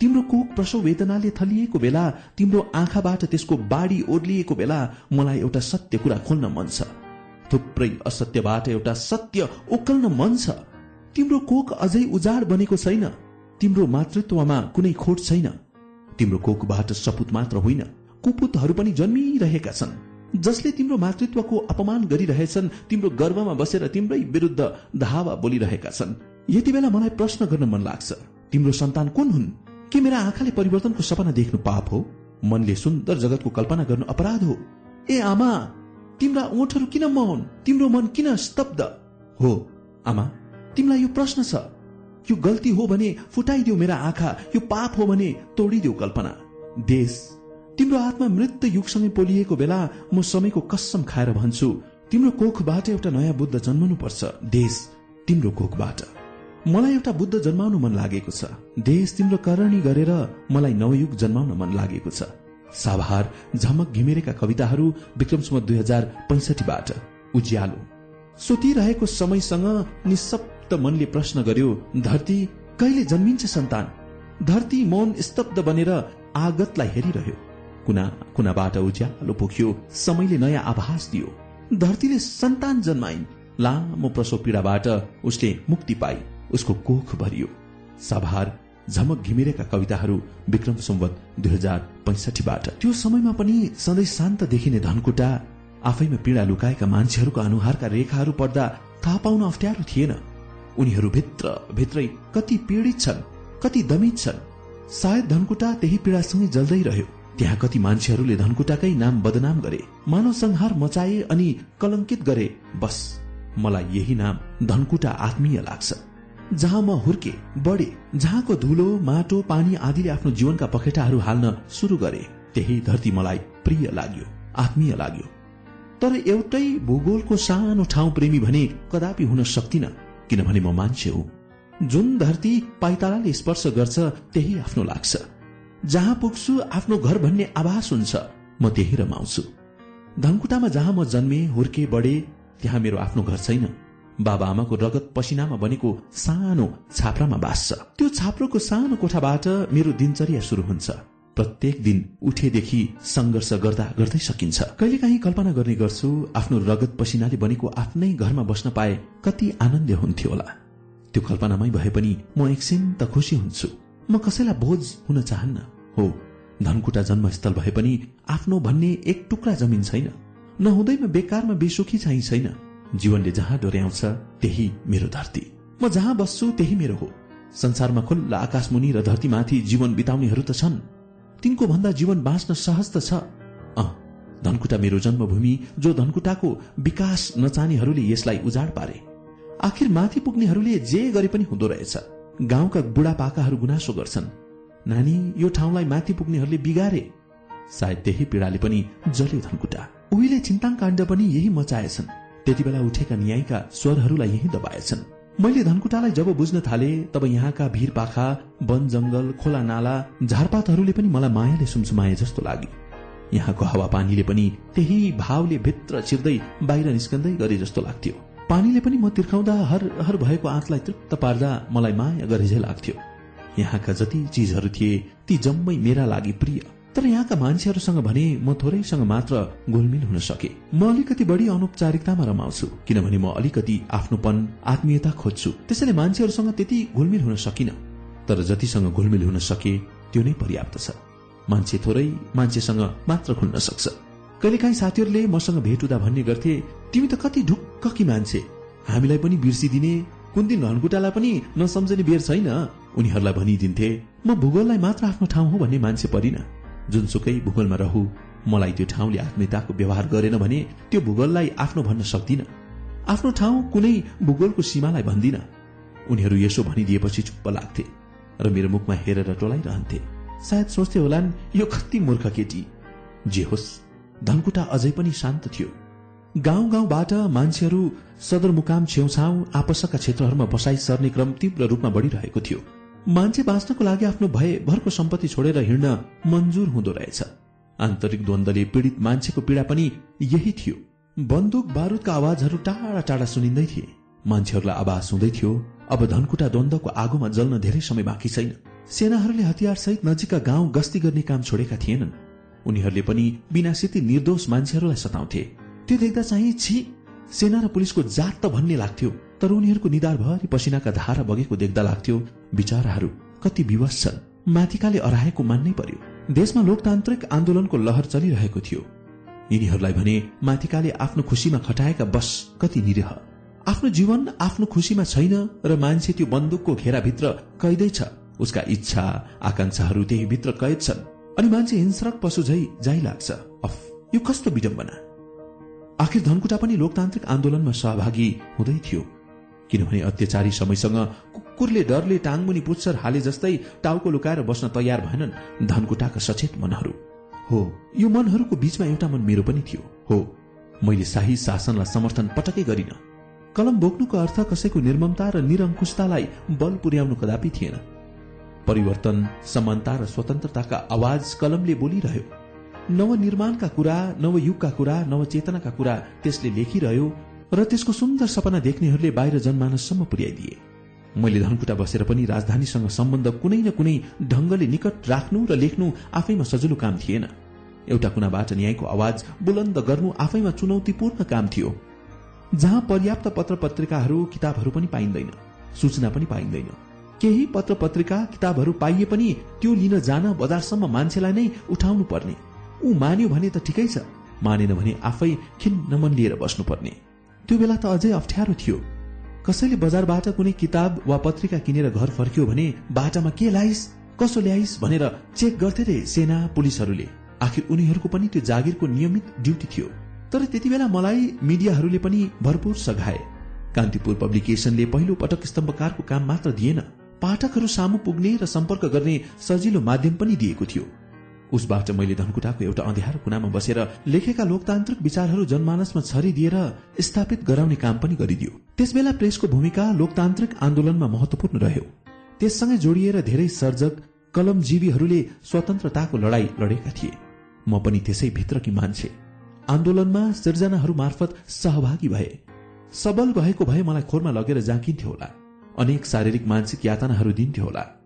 तिम्रो कोक प्रसव वेदनाले थलिएको बेला तिम्रो आँखाबाट त्यसको बाढी ओर्लिएको बेला मलाई एउटा सत्य कुरा खोल्न मन छ। थुप्रै असत्यबाट एउटा सत्य उकल्न मन छ। तिम्रो कोक अझै उजाड बनेको छैन। तिम्रो मातृत्वमा कुनै खोट छैन। तिम्रो कोकबाट सपुत मात्र होइन कुपुतहरू पनि जन्मिरहेका छन्। जसले तिम्रो मातृत्वको अपमान गरिरहेछन् तिम्रो गर्भमा बसेर तिम्रै विरुद्ध धावा बोलिरहेका छन्। यति बेला मलाई प्रश्न गर्न मन लाग्छ तिम्रो सन्तान कुन हुन्? के मेरा आँखाले परिवर्तनको सपना देख्नु पाप हो? मनले सुन्दर जगतको कल्पना गर्नु अपराध हो? ए आमा तिम्रा ओठहरू किन मौन? तिम्रो मन किन स्तब्ध? हो आमा तिमीलाई यो प्रश्न छ। यो गल्ती हो भने फुटाइदेऊ मेरा आँखा यो पाप हो भने तोडिदेऊ कल्पना। देश तिम्रो आत्मा मृत युगसँगै पोलिएको बेला म समयको कसम खाएर भन्छु तिम्रो कोखबाट एउटा नयाँ बुद्ध जन्मनु पर्छ देश तिम्रो कोखबाट। मलाई एउटा बुद्ध जन्माउनु मन लागेको छ। देश तिम्रो करणी गरेर मलाई नवयुग जन्माउन मन लागेको छ। साभार झमक घिमिरेका कविताहरू विक्रमसम्म दुई हजार पैसठीबाट। उज्यालो। सोतिरहेको समयसँग निशब्द मनले प्रश्न गर्यो धरती कहिले जन्मिन्छ सन्तान? धरती मौन स्तब्ध बनेर आगतलाई हेरिरह्यो। कुना कुनाबाट उज्यालो पुग्यो समयले नयाँ आभास दियो। धरतीले सन्तान जन्माइन्। लामो प्रसव पीडाबाट उसले मुक्ति पाई। उसको कोख भरियो। सभार झमक घिमिरेका कविताहरू विक्रम सम्वत दुई हजार पैसठीबाट। त्यो समयमा पनि सधैँ शान्त देखिने धनकुटा आफैमा पीड़ा लुकाएका मान्छेहरूका अनुहारका रेखाहरू पढ्दा थाहा पाउन अप्ठ्यारो थिएन। उनीहरू भित्र भित्रै कति पीड़ित छन् कति दमित छन्। सायद धनकुटा त्यही पीड़ासँगै जल्दै रह्यो। त्यहाँ कति मान्छेहरूले धनकुटाकै नाम बदनाम गरे मानव संहार मचाए अनि कलंकित गरे। बस मलाई यही नाम धनकुटा आत्मीय लाग्छ। जहाँ म हुर्के बढे जहाँको धुलो माटो पानी आदिले आफ्नो जीवनका पखेटाहरू हाल्न शुरू गरे त्यही धरती मलाई प्रिय लाग्यो आत्मीय लाग्यो। तर एउटै भूगोलको सानो ठाउँ प्रेमी भने कदापि हुन सक्दिन किनभने म मान्छे हुँ। जुन धरती पाइतालाले स्पर्श गर्छ त्यही आफ्नो लाग्छ। जहाँ पुग्छु आफ्नो घर भन्ने आभास हुन्छ म त्यही रमाउँछु। धनकुटामा जहाँ म जन्मे हुर्के बढे त्यहाँ मेरो आफ्नो घर छैन। बाबा आमाको रगत पसिनामा बनेको सानो छाप्रामा बास छ त्यो छाप्रोको सानो कोठाबाट मेरो दिनचर्या शुरू हुन्छ। प्रत्येक दिन उठेदेखि संघर्ष गर्दा गर्दै सकिन्छ। कहिलेकाहीँ कल्पना गर्ने गर्छु आफ्नो रगत पसिनाले बनेको आफ्नै घरमा बस्न पाए कति आनन्द हुन्थ्यो होला। त्यो कल्पनामै भए पनि म एकछिन त खुसी हुन्छु। म कसैलाई बोझ हुन चाहन्न? हो धनकुटा जन्मस्थल भए पनि आफ्नो भन्ने एक टुक्रा जमिन छैन। नहुँदैमा बेकारमा बेसुखी चाहिँ छैन। जीवनले जहाँ डोर्याउँछ त्यही मेरो धरती। म जहाँ बस्छु त्यही मेरो हो। संसारमा खुल्ला आकाशमुनि र धरतीमाथि जीवन बिताउनेहरू त छन्। तिनको भन्दा जीवन बाँच्न सहज त छ। अ धनकुटा मेरो जन्मभूमि जो धनकुटाको विकास नचाहनेहरूले यसलाई उजाड पारे। आखिर माथि पुग्नेहरूले जे गरे पनि हुँदो रहेछ। गाउँका बुढापाकाहरू गुनासो गर्छन्। नानी यो ठाउँलाई माथि पुग्नेहरूले बिगारे। सायद त्यही पीड़ाले पनि जल्यो धनकुटा। उहिले छिन्ताङ काण्ड पनि यही मचाएछन्। त्यति बेला उठेका न्यायका स्वरहरूलाई यही दबाएछन्। मैले धनकुटालाई जब बुझ्न थाले तब यहाँका भिर पाखा वन जंगल खोला नाला झारपातहरूले पनि मलाई मायाले सुमसुमाए जस्तो लाग्यो यहाँको हावापानीले पनि त्यही भावले भित्र छिर्दै बाहिर निस्कँदै गरे जस्तो लाग्थ्यो। पानीले पनि म तिर्खाउँदा हर हर भएको आँतलाई तृप्त पार्दा मलाई माया गरेझै लाग्थ्यो। यहाँका जति चिजहरू थिए ती जम्मै मेरा लागि प्रिय। तर यहाँका मान्छेहरूसँग भने म थोरैसँग मात्र गोलमिल हुन सके। म अलिकति बढी अनौपचारिकतामा रमाउँछु किनभने म अलिकति आफ्नोपन आत्मीयता खोज्छु। त्यसैले मान्छेहरूसँग त्यति घुलमिल हुन सकिन। तर जतिसँग घुलमिल हुन सके त्यो नै पर्याप्त छ। मान्छे थोरै मान्छेसँग मात्र खुल्न सक्छ। कहिलेकाहीँ साथीहरूले मसँग भेट हुँदा भन्ने गर्थे तिमी त कति ढुक्क मान्छे। हामीलाई पनि बिर्सिदिने कुन दिन घनकुटालाई पनि नसम्झने बेर छैन। उनीहरूलाई भनिदिन्थे म भूगोललाई मात्र आफ्नो ठाउँ हो भन्ने मान्छे परिन। जुनसुकै भूगोलमा रहु मलाई त्यो ठाउँले आत्मीयताको व्यवहार गरेन भने त्यो भूगोललाई आफ्नो भन्न सक्दिन। आफ्नो ठाउँ कुनै भूगोलको सीमालाई भन्दिन। उनीहरू यसो भनिदिएपछि चुप्प लाग्थे र मेरो मुखमा हेरेर टोलाइरहन्थे। सायद सोच्थे होलान् यो कति मूर्ख केटी। जे होस् धनकुटा अझै पनि शान्त थियो। गाउँ गाउँबाट मान्छेहरू सदरमुकाम छेउछाउ आपसका क्षेत्रहरूमा बसाई सर्ने क्रम तीव्र रूपमा बढ़िरहेको थियो। मान्छे बाँच्नको लागि आफ्नो भय भरको सम्पत्ति छोडेर हिँड्न मन्जुर हुँदो रहेछ। आन्तरिक द्वन्दले पीड़ित मान्छेको पीड़ा पनि यही थियो। बन्दुक बारूदका आवाजहरू टाढा टाढा सुनिँदै थिए। मान्छेहरूलाई आवाज हुँदै थियो अब धनकुटा द्वन्दको आगोमा जल्न धेरै समय बाँकी छैन। सेनाहरूले हतियार सहित नजिकका गाउँ गस्ती गर्ने काम छोडेका थिएनन्। उनीहरूले पनि बिना सिति निर्दोष मान्छेहरूलाई सताउँथे। त्यो देख्दा चाहिँ छि सेना र पुलिसको जात त भन्ने लाग्थ्यो तर उनीहरूको निधारभरि पसिनाका धारा बगेको देख्दा लाग्थ्यो विचाराहरू कति विवश छन्। माथिकाले अराएको मान्नै पर्यो। देशमा लोकतान्त्रिक आन्दोलनको लहर चलिरहेको थियो। यिनीहरूलाई भने माथिकाले आफ्नो खुसीमा खटाएका बस कति निरह। आफ्नो जीवन आफ्नो खुसीमा छैन र मान्छे त्यो बन्दुकको घेराभित्र कैदै छ। उसका इच्छा आकांक्षाहरू त्यही भित्र कैद छन्। अनि मान्छे हिंस्रक पशु झै जाइ लाग्छ। अफ यो कस्तो विडम्बना? आखिर धनकुटा पनि लोकतान्त्रिक आन्दोलनमा सहभागी हुँदै थियो। किनभने अत्याचारी समयसँग कुकुरले डरले टाङमुनि पुच्छर हाले जस्तै टाउको लुकाएर बस्न तयार भएनन् धनकुटाका सचेत मनहरू। हो यो मनहरूको बीचमा एउटा मन मेरो पनि थियो। हो मैले शाही शासनलाई समर्थन पटकै गरिन। कलम बोक्नुको अर्थ कसैको निर्ममता र निरङ्कुशतालाई बल पुर्याउनु कदापि थिएन। परिवर्तन समानता र स्वतन्त्रताका आवाज कलमले बोलिरह्यो। नवनिर्माणका कुरा नवयुगका कुरा नवचेतनाका कुरा त्यसले लेखिरह्यो र त्यसको सुन्दर सपना देख्नेहरूले बाहिर जनमानससम्म पुर्याइदिए। मैले धनकुटा बसेर पनि राजधानीसँग सम्बन्ध कुनै न कुनै ढंगले निकट राख्नु र लेख्नु आफैमा सजिलो काम थिएन। एउटा कुनाबाट न्यायको आवाज बुलन्द गर्नु आफैमा चुनौतीपूर्ण काम थियो। जहाँ पर्याप्त पत्र पत्रिकाहरू किताबहरू पनि पाइँदैन सूचना पनि पाइँदैन। केही पत्र पत्रिका किताबहरू पाइए पनि त्यो लिन जान बजारसम्म मान्छेलाई नै उठाउनु पर्ने। ऊ मान्यो भने त ठिकै छ। मानेन भने आफै खिन्न मन लिएर बस्नुपर्ने। त्यो बेला त अझै अप्ठ्यारो थियो। कसैले बजारबाट कुनै किताब वा पत्रिका किनेर घर फर्क्यो भने बाटामा के ल्याइस कसो ल्याइस भनेर चेक गर्थे रे सेना पुलिसहरूले। आखिर उनीहरूको पनि त्यो जागिरको नियमित ड्युटी थियो। तर त्यति बेला मलाई मिडियाहरूले पनि भरपूर सघाए। कान्तिपुर पब्लिकेशनले पहिलो पटक स्तम्भकारको काम मात्र दिएन। पाठकहरू सामु पुग्ने र सम्पर्क गर्ने सजिलो माध्यम पनि दिएको थियो। उसबाट मैले धनकुटाको एउटा अँध्यारो कुनामा बसेर लेखेका लोकतान्त्रिक विचारहरू जनमानसमा छरिदिएर स्थापित गराउने काम पनि गरिदियो। त्यसबेला प्रेसको भूमिका लोकतान्त्रिक आन्दोलनमा महत्वपूर्ण रह्यो। त्यससँगै जोडिएर धेरै सर्जक कलमजीवीहरूले स्वतन्त्रताको लड़ाई लडेका थिए। म पनि त्यसै भित्रकी मान्छे। आन्दोलनमा सिर्जनाहरू मार्फत सहभागी भए। सबल भएको भए मलाई खोरमा लगेर जाँकिन्थ्यो होला। अनेक शारीरिक मानसिक यातनाहरू दिन्थ्यो होला।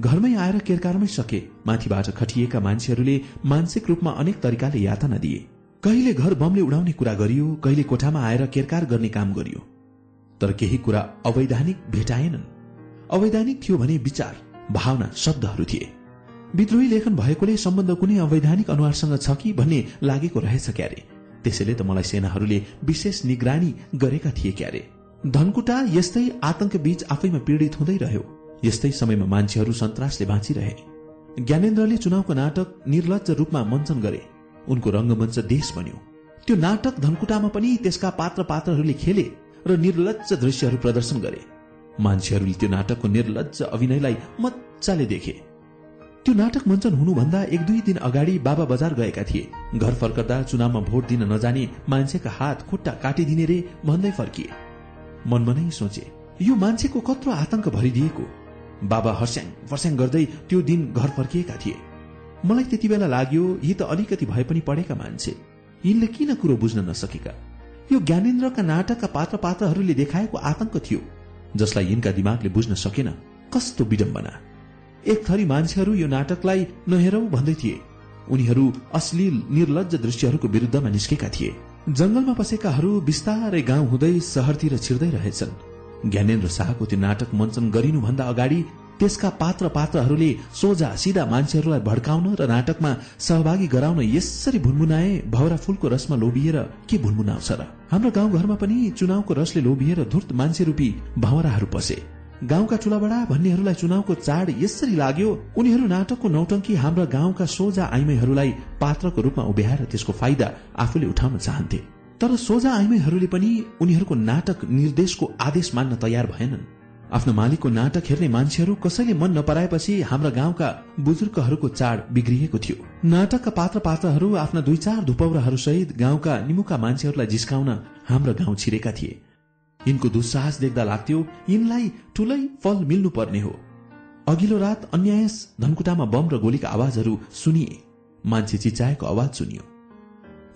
घरमै आएर केरकारमै सके माथिबाट खटिएका मान्छेहरूले मानसिक रूपमा अनेक तरिकाले यातना दिए। कहिले घर बमले उडाउने कुरा गरियो कहिले कोठामा आएर केरकार गर्ने काम गरियो। तर केही कुरा अवैधानिक भेटाएनन्। अवैधानिक थियो भने विचार भावना शब्दहरू थिए। विद्रोही लेखन भएकोले सम्बन्ध कुनै अवैधानिक अनुहारसँग छ कि भन्ने लागेको रहेछ क्यारे। त्यसैले त मलाई सेनाहरूले विशेष निगरानी गरेका थिए क्यारे। धनकुटा यस्तै आतंक बीच आफैमा पीड़ित हुँदै रह्यो। यस्तै समयमा मान्छेहरू सन्तासले बाँचिरहे। ज्ञानेन्द्रले चुनावको नाटक निर्लज रूपमा मञ्चन गरे। उनको रंगमञ्च देश बन्यो। त्यो नाटक धनकुटामा पनि त्यसका पात्र पात्रहरूले खेले र निर्लज दृश्यहरू प्रदर्शन गरे। मान्छेहरूले त्यो नाटकको निर्लज अभिनयलाई मजाले देखे। त्यो नाटक मञ्चन हुनुभन्दा एक दुई दिन अगाडि बाबा बजार गएका थिए। घर फर्कदा चुनावमा भोट दिन नजाने मान्छेका हात खुट्टा काटिदिने रे भन्दै फर्किए। मनमा नै सोचे यो मान्छेको कत्रो आतंक भरिदिएको। बाबा हर्स्याङ फर्स्याङ गर्दै त्यो दिन घर फर्किएका थिए। मलाई त्यति बेला लाग्यो यी त अलिकति भए पनि पढेका मान्छे। यिनले किन कुरो बुझ्न नसकेका? यो ज्ञानेन्द्रका नाटकका पात्र पात्रहरूले देखाएको आतंक थियो जसलाई यिनका दिमागले बुझ्न सकेन। कस्तो विडम्बना! एक थरी मान्छेहरू यो नाटकलाई नहेरौ भन्दै थिए। उनीहरू अश्लील निर्लज दृश्यहरूको विरूद्धमा निस्केका थिए। जंगलमा बसेकाहरू बिस्तारै गाउँ हुँदै शहरतिर छिर्दै रहेछन्। ज्ञानेन्द्र शाहको त्यो नाटक मञ्चन गरिनुभन्दा अगाडि त्यसका पात्र पात्रहरूले सोझा सिधा मान्छेहरूलाई भड्काउन र नाटकमा सहभागी गराउन यसरी भुनमुनाए भौरा फूलको रसमा लोभिएर के भुनमुनाउँछ र? हाम्रो गाउँघरमा पनि चुनावको रसले लोभिएर धुर्त मान्छे रूपी भौराहरू पसे। गाउँका ठुलाबडा भन्नेहरूलाई चुनावको चाड यसरी लाग्यो उनीहरू नाटकको नौटंकी हाम्रा गाउँका सोझा आइमैहरूलाई पात्रको रूपमा उभ्याएर त्यसको फाइदा आफूले उठाउन चाहन्थे। तर सोझा आइमैहरूले पनि उनीहरूको नाटक निर्देशको आदेश मान्न तयार भएनन्। आफ्नो मालिकको नाटक हेर्ने मान्छेहरू कसैले मन नपराएपछि हाम्रा गाउँका बुजुर्गहरूको चाड बिग्रिएको थियो। नाटकका पात्र पात्रहरू आफ्ना दुई चार धुपौराहरू सहित गाउँका निमुखा मान्छेहरूलाई जिस्काउन हाम्रो गाउँ छिरेका थिए। यिनको दुस्साहस देख्दा लाग्थ्यो यिनलाई ठूलै फल मिल्नु पर्ने हो। अघिल्लो रात अन्यायस धनकुटामा बम र गोलीका आवाजहरू सुनिए। मान्छे चिचाएको आवाज सुनियो।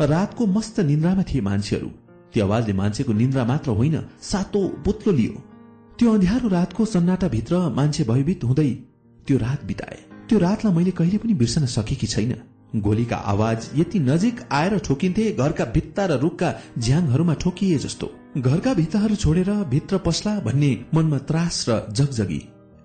रातको मस्त निन्द्रामा थिए मान्छेहरू। त्यो आवाजले मान्छेको निन्द्रा मात्र होइन सातो पुत्लो लियो। त्यो अँध्यारो रातको सन्नाटा भित्र मान्छे भयभीत हुँदै त्यो रात बिताए। त्यो रातलाई मैले कहिले पनि बिर्सन सकेकी छैन। गोलीका आवाज यति नजिक आएर ठोकिन्थे घरका भित्ता र रुखका झ्याङहरूमा ठोकिए जस्तो। घरका भित्ताहरू छोडेर भित्र पस्ला भन्ने मनमा त्रास र जगजगी।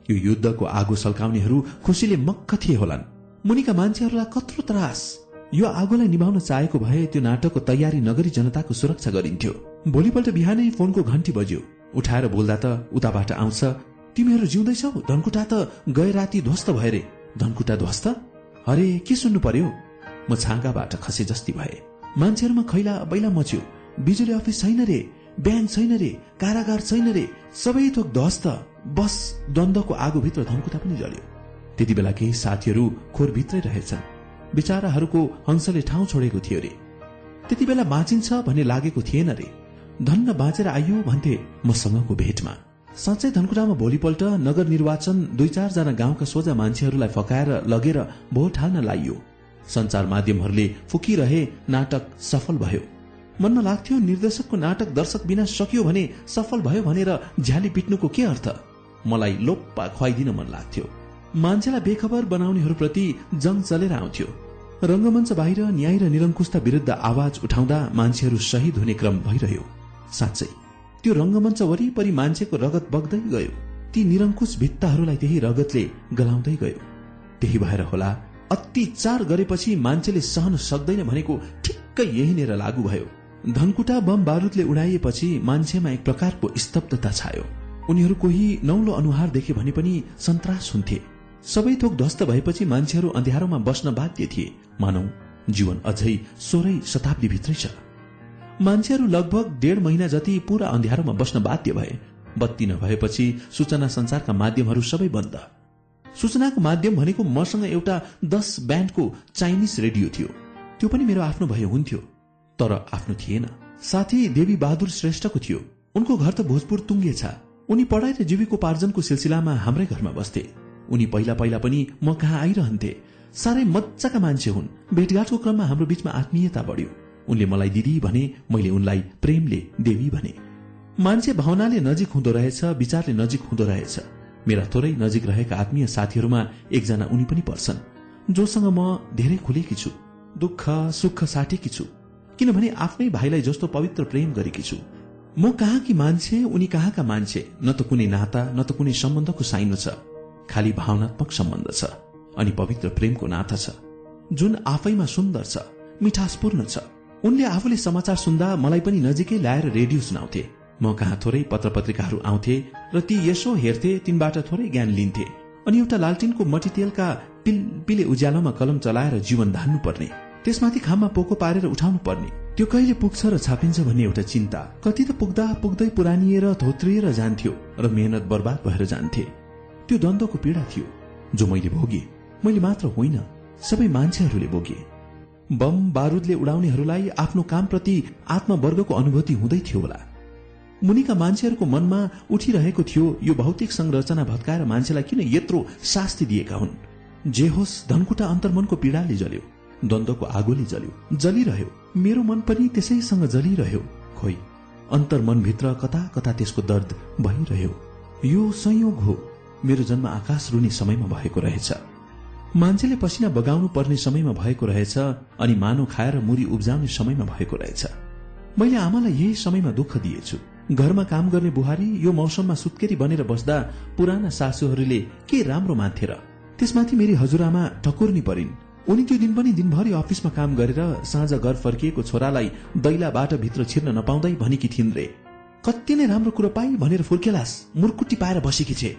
यो युद्धको आगो सल्काउनेहरू खुसीले मक्ख थिए होलान्। मुनिका मान्छेहरूलाई कत्रो त्रास। यो आगोलाई निभाउन चाहेको भए त्यो नाटकको तयारी नगरी जनताको सुरक्षा गरिन्थ्यो। भोलिपल्ट बिहानै फोनको घन्टी बज्यो। उठाएर बोल्दा त उताबाट आउँछ तिमीहरू जिउँदैछौ धनकुटा त गए राति ध्वस्त भए रे। धनकुटा ध्वस्त? अरे के सुन्नु पर्यो? म छाँगाबाट खसे जस्ती भए। मान्छेहरूमा खैला बैला मच्यो। बिजुली अफिस छैन रे ब्याङ्क छैन रे कारागार छैन रे सबै थोक ध्वस्त। बस द्वन्दको आगोभित्र धनकुटा पनि जल्यो। त्यति बेला केही साथीहरू खोरभित्रै रहेछन्। विचाराहरूको हंसले ठाउँ छोडेको थियो रे। त्यति बेला बाँचिन्छ भन्ने लागेको थिएन रे। धन्न बाँचेर आइयो भन्थे मसँगको भेटमा। साँच्चै धनकुटामा भोलिपल्ट नगर निर्वाचन दुई चारजना गाउँका सोझा मान्छेहरूलाई फकाएर लगेर भोट हाल्न लाइयो संचार माध्यमहरूले फुकिरहे नाटक सफल भयो। मनमा लाग्थ्यो निर्देशकको नाटक दर्शक बिना सकियो भने सफल भयो भनेर झ्याली पिट्नुको के अर्थ? मलाई लोप्पा खुवाइदिन मन लाग्थ्यो। मान्छेलाई बेखबर बनाउनेहरूप्रति जङ चलेर आउँथ्यो। रंगमञ्च बाहिर न्याय र निरङ्कुशता विरुद्ध आवाज उठाउँदा मान्छेहरू शहीद हुने क्रम भइरह्यो। साँच्चै त्यो रंगमञ्च वरिपरि मान्छेको रगत बग्दै गयो। ती निरङ्कुश भित्ताहरूलाई त्यही रगतले गलाउँदै गयो। त्यही भएर होला अत्याचार गरेपछि मान्छेले सहन सक्दैन भनेको ठिक्कै यहीँनिर लागू भयो। धनकुटा बम बारूदले उडाइएपछि मान्छेमा एक प्रकारको स्तब्धता छायो। उनीहरू कोही नौलो अनुहार देखे भने पनि सन्तास हुन्थे। सबै थोक ध्वस्त भएपछि मान्छेहरू अँध्यारोमा बस्न बाध्य थिए। मानौ जीवन अझै सोह्रै शताब्दी भित्रै छ। मान्छेहरू लगभग डेढ महिना जति पूरा अन्ध्यारोमा बस्न बाध्य भए। बत्ती नभएपछि सूचना संचारका माध्यमहरू सबै बन्द। सूचनाको माध्यम भनेको मसँग एउटा दस ब्यान्डको चाइनिज रेडियो थियो। त्यो पनि मेरो आफ्नो भए हुन्थ्यो तर आफ्नो थिएन। साथी देवी बहादुर श्रेष्ठको थियो। उनको घर त भोजपुर तुङ्गे छ। उनी पढाइ र जीविकोपार्जनको सिलसिलामा हाम्रै घरमा बस्थे। उनी पहिला पहिला पनि म कहाँ आइरहन्थे। साह्रै मजाका मान्छे हुन्। भेटघाटको क्रममा हाम्रो बीचमा आत्मीयता बढ्यो। उनले मलाई दिदी भने मैले उनलाई प्रेमले देवी भने। मान्छे भावनाले नजिक हुँदो रहेछ विचारले नजिक हुँदो रहेछ। मेरा थोरै नजिक रहेका आत्मीय साथीहरूमा एकजना उनी पनि पर्छन्। जोसँग म धेरै खुलेकी छु दुःख सुख साटेकी छु। किनभने आफ्नै भाइलाई जस्तो पवित्र प्रेम गरेकी छु। म कहाँकी मान्छे उनी कहाँका मान्छे? न त कुनै नाता न त कुनै सम्बन्धको साइनो छ। खालि भावनात्मक सम्बन्ध छ अनि पवित्र प्रेमको नाता छ। जुन आफैमा सुन्दर छ मिठासपूर्ण छ उनले आफूले समाचार सुन्दा मलाई पनि नजिकै ल्याएर रेडियो सुनाउँथे। म कहाँ थोरै पत्र पत्रिकाहरू आउँथे र ती यसो हेर्थे तिनबाट थोरै ज्ञान लिन्थे। अनि एउटा लालटिनको मटितेलका पिलपिले उज्यालोमा कलम चलाएर जीवन धान्नु पर्ने त्यसमाथि खाममा पोको पारेर उठाउनु पर्ने त्यो कहिले पुग्छ र छापिन्छ भन्ने एउटा चिन्ता। कति त पुग्दा पुग्दै पुरानिएर धोत्रिएर जान्थ्यो र मेहनत बर्बाद भएर जान्थे। त्यो द्वन्द्वको पीड़ा थियो जो मैले भोगे। मैले मात्र होइन सबै मान्छेहरूले भोगे। बम बारूदले उडाउनेहरूलाई आफ्नो कामप्रति आत्मवर्गको अनुभूति हुँदै थियो होला। मुनिका मान्छेहरूको मनमा उठिरहेको थियो यो भौतिक संरचना भत्काएर मान्छेलाई किन यत्रो शास्ति दिएका हुन्? जे होस् धनकुटा अन्तर्मनको पीड़ाले जल्यो द्वन्द्वको आगोले जल्यो जलिरह्यो। मेरो मन पनि त्यसैसँग जलिरह्यो। खोइ अन्तर्मनभित्र कता कता त्यसको दर्द भइरह्यो। यो संयोग हो। मेरो जन्म आकाश रुने समयमा भएको रहेछ। मान्छेले पसिना बगाउनु पर्ने समयमा भएको रहेछ अनि मानो खाएर मुरी उब्जाउने समयमा भएको रहेछ। मैले आमालाई यही समयमा दुःख दिएछु। घरमा काम गर्ने बुहारी यो मौसममा सुत्केरी बनेर बस्दा पुराना सासूहरूले के राम्रो मान्थे र त्यसमाथि मेरी हजुरआमा ठकुर्नी परिन्। उनी त्यो दिन पनि दिनभरि अफिसमा काम गरेर साँझ घर फर्किएको छोरालाई दैलाबाट भित्र छिर्न नपाउँदै भनेकी थिइन् रे। कति नै राम्रो कुरो पाइ भनेर फुर्केलास मुरकुट्टी पाएर बसेकी छे।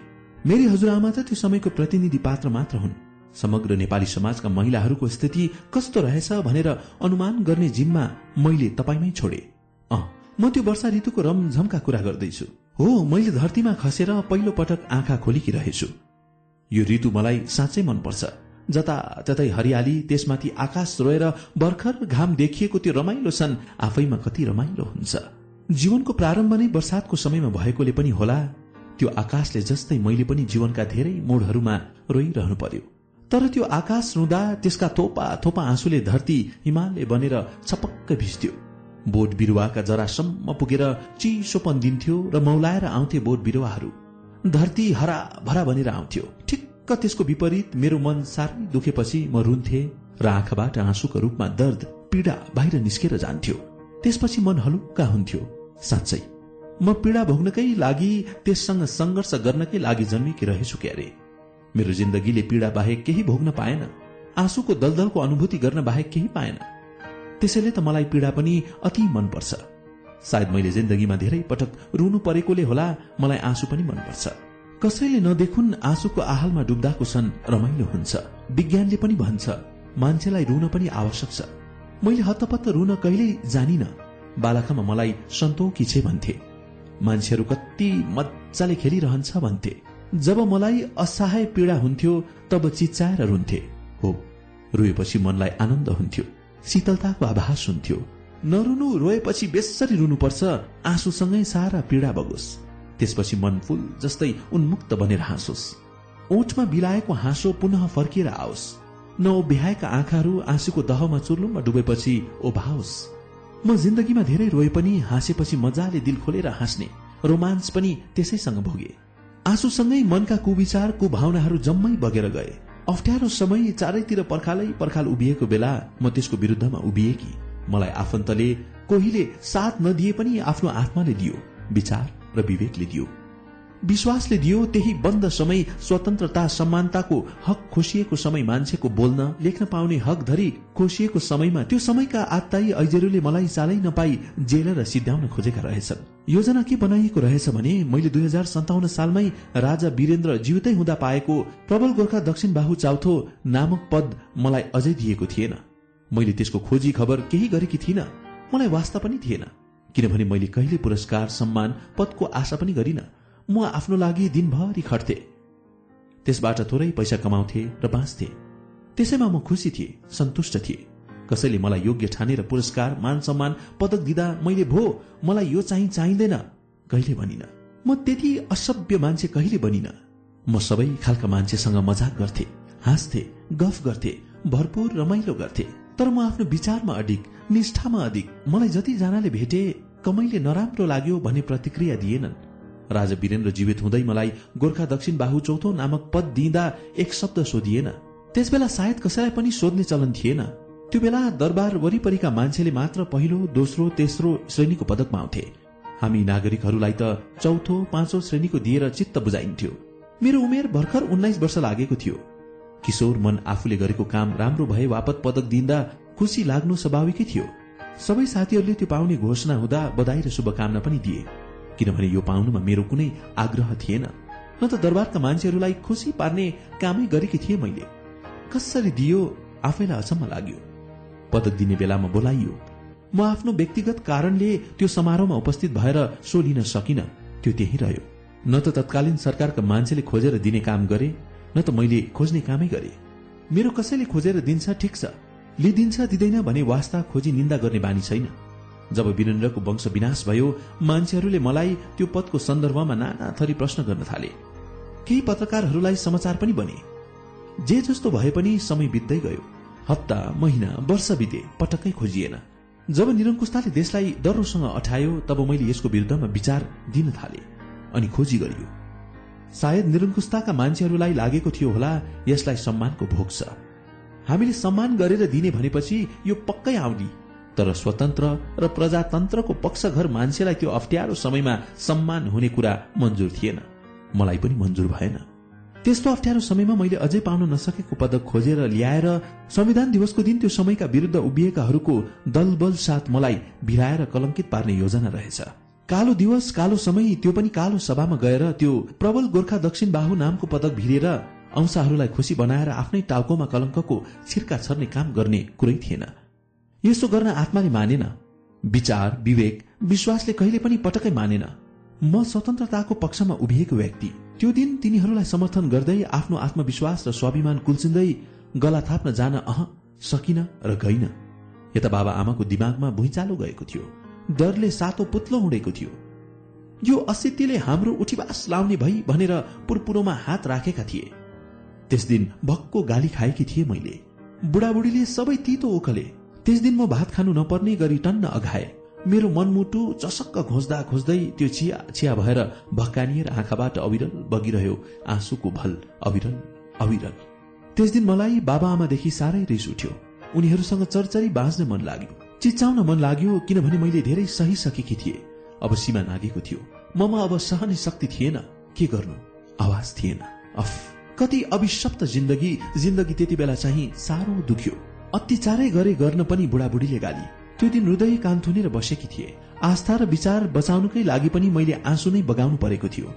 मेरी हजुरआमा त त्यो समयको प्रतिनिधि पात्र मात्र हुन्। समग्र नेपाली समाजका महिलाहरूको स्थिति कस्तो रहेछ भनेर अनुमान गर्ने जिम्मा मैले तपाईँमै छोडे। अँ म त्यो वर्षा ऋतुको रमझमका कुरा गर्दैछु। हो मैले धरतीमा खसेर पहिलो पटक आँखा खोलिकी रहेछु यो ऋतु मलाई साँच्चै मनपर्छ। जता जतै हरियाली त्यसमाथि आकाश रोएर भर्खर घाम देखिएको त्यो रमाइलो छन् आफैमा कति रमाइलो हुन्छ। जीवनको प्रारम्भ नै बर्सातको समयमा भएकोले पनि होला। त्यो आकाशले जस्तै मैले पनि जीवनका धेरै मोडहरूमा रोइरहनु पर्यो। तर त्यो आकाश रुँदा त्यसका थोपा थोपा आँसुले धरती हिमालय बनेर छपक्क भिज्थ्यो। बोट बिरुवाका जरासम्म पुगेर चिसोपन दिन्थ्यो र मौलाएर आउँथे बोट बिरुवाहरू। धरती हरा भरा बनेर आउँथ्यो। ठिक्क त्यसको विपरीत मेरो मन साह्रै दुखेपछि म रुन्थे र आँखाबाट आँसुको रूपमा दर्द पीड़ा बाहिर निस्केर जान्थ्यो। त्यसपछि मन हलुक्का हुन्थ्यो। साँच्चै। म पीड़ा भोग्नकै लागि त्यससँग संघर्ष गर्नकै लागि जन्मेकी रहेछु क्यारे मेरो जिन्दगीले पीड़ा बाहेक केही भोग्न पाएन। आँसुको दलदलको अनुभूति गर्न बाहेक केही पाएन। त्यसैले त मलाई पीड़ा पनि अति मनपर्छ। सायद मैले जिन्दगीमा धेरै पटक रुनु परेकोले होला मलाई आँसु पनि मनपर्छ। कसैले नदेखुन् आँसुको आहालमा डुब्दाको छन् रमाइलो हुन्छ। विज्ञानले पनि भन्छ मान्छेलाई रुन पनि आवश्यक छ। मैले हत्तपत्त रुन कहिल्यै जानिन। बालकमा मलाई सन्तोकी छे भन्थे। मान्छेहरू कति मजाले खेलिरहन्छ भन्थे। जब मलाई असहाय पीड़ा हुन्थ्यो तब चिच्चाएर रुन्थे। हो रोएपछि मनलाई आनन्द हुन्थ्यो। शीतलताको आभास हुन्थ्यो। नरुनु रोएपछि बेसरी रुनुपर्छ आँसुसँगै सारा पीड़ा बगोस्। त्यसपछि मन फूल जस्तै उन्मुक्त बनेर हाँसोस्। ओठमा बिलाएको हाँसो पुनः फर्किएर आओस्। नओभ्याएका आँखाहरू आँसुको दहमा चुर्लुममा डुबेपछि ओभाओस्। म जिन्दगीमा धेरै रोए पनि हाँसेपछि मजाले दिल खोलेर हाँस्ने रोमान्स पनि त्यसैसँग भोगे। आँसुसँगै मनका कुविचार कुभावनाहरू जम्मै बगेर गए। अप्ठ्यारो समय चारैतिर पर्खालै पर्खाल उभिएको बेला म त्यसको विरुद्धमा उभिएकी मलाई आफन्तले कोहीले साथ नदिए पनि आफ्नो आत्माले दियो विचार र विवेकले दियो। विश्वासले दियो त्यही बन्द समय स्वतन्त्रता समानताको हक खोसिएको समय मान्छेको बोल्न लेख्न पाउने हक धरी खोसिएको समयमा त्यो समयका आत्ताई ऐजेरूले मलाई चालै नपाई जेल र सिद्ध्याउन खोजेका रहेछन्। योजना के बनाइएको रहेछ भने मैले दुई हजार सन्ताउन्न सालमै राजा वीरेन्द्र जीवितै हुँदा पाएको प्रबल गोर्खा दक्षिण बाहु चाउथो नामक पद मलाई अझै दिएको थिएन। मैले त्यसको खोजी खबर केही गरेकी थिइनँ। मलाई वास्ता पनि थिएन। किनभने मैले कहिले पुरस्कार सम्मान पदको आशा पनि गरिन। म आफ्नो लागि दिनभरि खट्थे। त्यसबाट थोरै पैसा कमाउँथे र बाँच्थे। त्यसैमा म खुसी थिए सन्तुष्ट थिए। कसैले मलाई योग्य ठानेर पुरस्कार मान सम्मान पदक दिँदा मैले भो मलाई यो चाहिँ चाहिँदैन कहिले भनिन। म त्यति असभ्य मान्छे कहिले बनिन। म सबै खालका मान्छेसँग मजाक गर्थे हाँस्थे गफ गर्थे भरपूर रमाइलो गर्थे। तर म आफ्नो विचारमा अधिक निष्ठामा अधिक मलाई जतिजनाले भेटे कमैले नराम्रो लाग्यो भन्ने प्रतिक्रिया दिएनन्। राजा वीरेन्द्र जीवित हुँदै मलाई गोर्खा दक्षिण बाहु चौथो नामक पद दिँदा एक शब्द सोधिएन। त्यसबेला सायद कसैलाई पनि सोध्ने चलन थिएन। त्यो बेला दरबार वरिपरिका मान्छेले मात्र पहिलो दोस्रो तेस्रो श्रेणीको पदक पाउँथे हामी नागरिकहरूलाई त चौथो पाँचौं श्रेणीको दिएर चित्त बुझाइन्थ्यो। मेरो उमेर भर्खर उन्नाइस वर्ष लागेको थियो। किशोर मन आफूले गरेको काम राम्रो भए वापत पदक दिँदा खुसी लाग्नु स्वाभाविकै थियो। सबै साथीहरूले त्यो पाउने घोषणा हुँदा बधाई र शुभकामना पनि दिए। किनभने यो पाउनुमा मेरो कुनै आग्रह थिएन। न त दरबारका मान्छेहरूलाई खुसी पार्ने कामै गरेकी थिए मैले। कसरी दियो आफैलाई अचम्म लाग्यो। पदक दिने बेलामा बोलाइयो म आफ्नो व्यक्तिगत कारणले त्यो समारोहमा उपस्थित भएर सो लिन सकिन। त्यो त्यही रह्यो। न त तत्कालीन सरकारका मान्छेले खोजेर दिने काम गरे न त मैले खोज्ने कामै गरे। मेरो कसैले खोजेर दिन्छ ठिक छ। लिदिन्छ दिँदैन भने वास्ता खोजी निन्दा गर्ने बानी छैन। जब वीरेन्द्रको वंश विनाश भयो मान्छेहरूले मलाई त्यो पदको सन्दर्भमा नाना थरी प्रश्न गर्न थाले। केही पत्रकारहरूलाई समाचार पनि बने। जे जस्तो भए पनि समय बित्दै गयो। हप्ता महिना वर्ष बिते पटक्कै खोजिएन। जब निरङ्कुशताले देशलाई डरोसँग अठायो तब मैले यसको विरुद्धमा विचार दिन थाले अनि खोजी गरियो। सायद निरङ्कुशताका मान्छेहरूलाई लागेको थियो होला यसलाई सम्मानको भोग छ। हामीले सम्मान गरेर दिने भनेपछि यो पक्कै आउने। तर स्वतन्त्र र प्रजातन्त्रको पक्षघर मान्छेलाई त्यो अप्ठ्यारो समयमा सम्मान हुने कुरा मन्जुर थिएन। मलाई पनि मन्जुर भएन। त्यस्तो अप्ठ्यारो समयमा मैले अझै पाउन नसकेको पदक खोजेर ल्याएर संविधान दिवसको दिन त्यो समयका विरुद्ध उभिएकाहरूको दलबल साथ मलाई भिराएर कलंकित पार्ने योजना रहेछ। कालो दिवस कालो समय त्यो पनि कालो सभामा गएर त्यो प्रबल गोर्खा दक्षिण बाहु नामको पदक भिरेर अंशहरूलाई खुसी बनाएर आफ्नै टाउकोमा कलङ्कको छिर्का छर्ने काम गर्ने कुरै थिएन। यसो गर्न आत्माले मानेन। विचार विवेक विश्वासले कहिले पनि पटक्कै मानेन। म स्वतन्त्रताको पक्षमा उभिएको व्यक्ति। त्यो दिन तिनीहरूलाई समर्थन गर्दै आफ्नो आत्मविश्वास र स्वाभिमान कुल्चिँदै गला थाप्न जान अह सकिन र गइन। यता बाबा आमाको दिमागमा भुइँचालो गएको थियो। डरले सातो पुत्लो उडेको थियो। यो असिद्धिले हाम्रो उठीवास लाउने भई भनेर पुरपुरोमा हात राखेका थिए। त्यस दिन भक्को गाली खाएकी थिए मैले। बुढाबुढीले सबै तितो ओखले। त्यस दिन म भात खानु नपर्ने गरी टन्न अघाए। मेरो मनमुटु चसक्क खोज्दा खोज्दै त्यो चिया चिया भएर भक्कानिएर आँखाबाट अविरल बगिरह्यो आँसुको भल अविरल अविरल। त्यस दिन मलाई बाबा आमादेखि साह्रै रिस उठ्यो। उनीहरूसँग चरचरी बाँच्न मन लाग्यो। चिच्चाउन मन लाग्यो किनभने मैले धेरै सही सकेकी थिए। अब सीमा नागेको थियो। ममा अब सहने शक्ति थिएन। के गर्नु? आवाज थिएन। अफ। कति अभिशप्त जिन्दगी जिन्दगी त्यति बेला चाहिँ साह्रो दुख्यो। अत्याचारै गरे गर्न पनि बुढाबुढीले गाली। त्यो दिन हृदय कान थुनेर बसेकी थिए। आस्था र विचार बचाउनुकै लागि पनि मैले आँसु नै बगाउनु परेको थियो।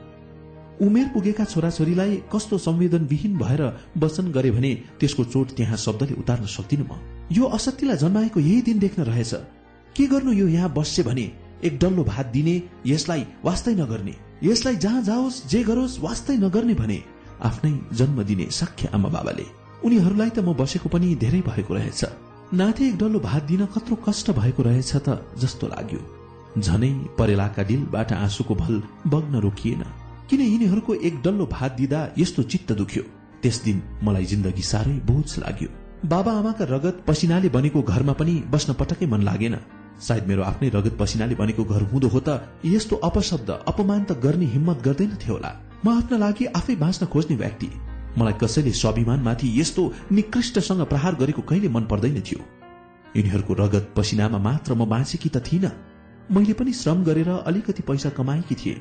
उमेर पुगेका छोराछोरीलाई कस्तो संवेदनविहीन भएर वचन गरे भने त्यसको चोट त्यहाँ शब्दले उतार्न सक्दिन म। यो असत्यलाई जन्माएको यही दिन देख्न रहेछ। के गर्नु यो यहाँ बस्छ भने? एक डल्लो भात दिने यसलाई वास्तै नगर्ने। यसलाई जहाँ जाओस् जे गरोस् वास्तै नगर्ने भने आफ्नै जन्म दिने साख्य आमा बाबाले उनीहरूलाई त म बसेको पनि धेरै भएको रहेछ। नाथे एक डल्लो भात दिन कत्रो कष्ट भएको रहेछ त जस्तो लाग्यो। झनै परेलाका दिलबाट आँसुको भल बग्न रोकिएन। किन यिनीहरूको एक डल्लो भात दिँदा यस्तो चित्त दुख्यो? त्यस दिन मलाई जिन्दगी साह्रै बोझ लाग्यो। बाबा आमाका रगत पसिनाले बनेको घरमा पनि बस्न पटक्कै मन लागेन। सायद मेरो आफ्नै रगत पसिनाले बनेको घर हुँदो हो त यस्तो अपशब्द अपमान त गर्ने हिम्मत गर्दैनथ्यो होला। म आफ्ना लागि आफै बाँच्न खोज्ने व्यक्ति। मलाई कसैले स्वाभिमानमाथि यस्तो निकृष्टसँग प्रहार गरेको कहिले मन पर्दैन थियो। यिनीहरूको रगत पसिनामा मात्र म बाँचेकी त थिइन। मैले पनि श्रम गरेर अलिकति पैसा कमाएकी थिए।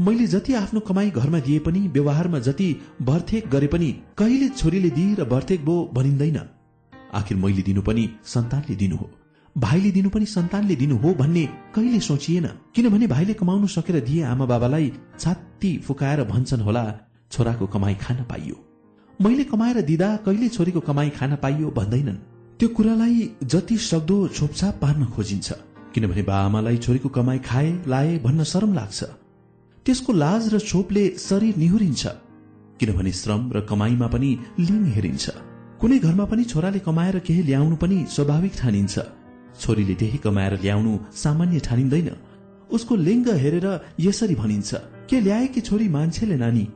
मैले जति आफ्नो कमाई घरमा दिए पनि व्यवहारमा जति भर्थेक गरे पनि कहिले छोरीले दिए र भर्थेक बो भनिँदैन। आखिर मैले दिनु पनि सन्तानले दिनु हो। भाइले दिनु पनि सन्तानले दिनु हो भन्ने कहिले सोचिएन। किनभने भाइले कमाउनु सकेर दिए आमा बाबालाई छाती फुकाएर भन्छन् होला छोराको कमाई खान पाइयो। मैले कमाएर दिँदा कहिले छोरीको कमाई खान पाइयो भन्दैनन्। त्यो कुरालाई जति सक्दो छोपछाप पार्न खोजिन्छ किनभने बाआमालाई छोरीको कमाई खाए लाए भन्न शरम लाग्छ। त्यसको लाज र छोपले शरीर निहुरिन्छ किनभने श्रम र कमाईमा पनि लिङ हेरिन्छ। कुनै घरमा पनि छोराले कमाएर केही ल्याउनु पनि स्वाभाविक ठानिन्छ। छोरीले त्यही कमाएर ल्याउनु सामान्य ठानिँदैन। उसको लिङ्ग हेरेर यसरी भनिन्छ के ल्याए कि छोरी मान्छेले नानी?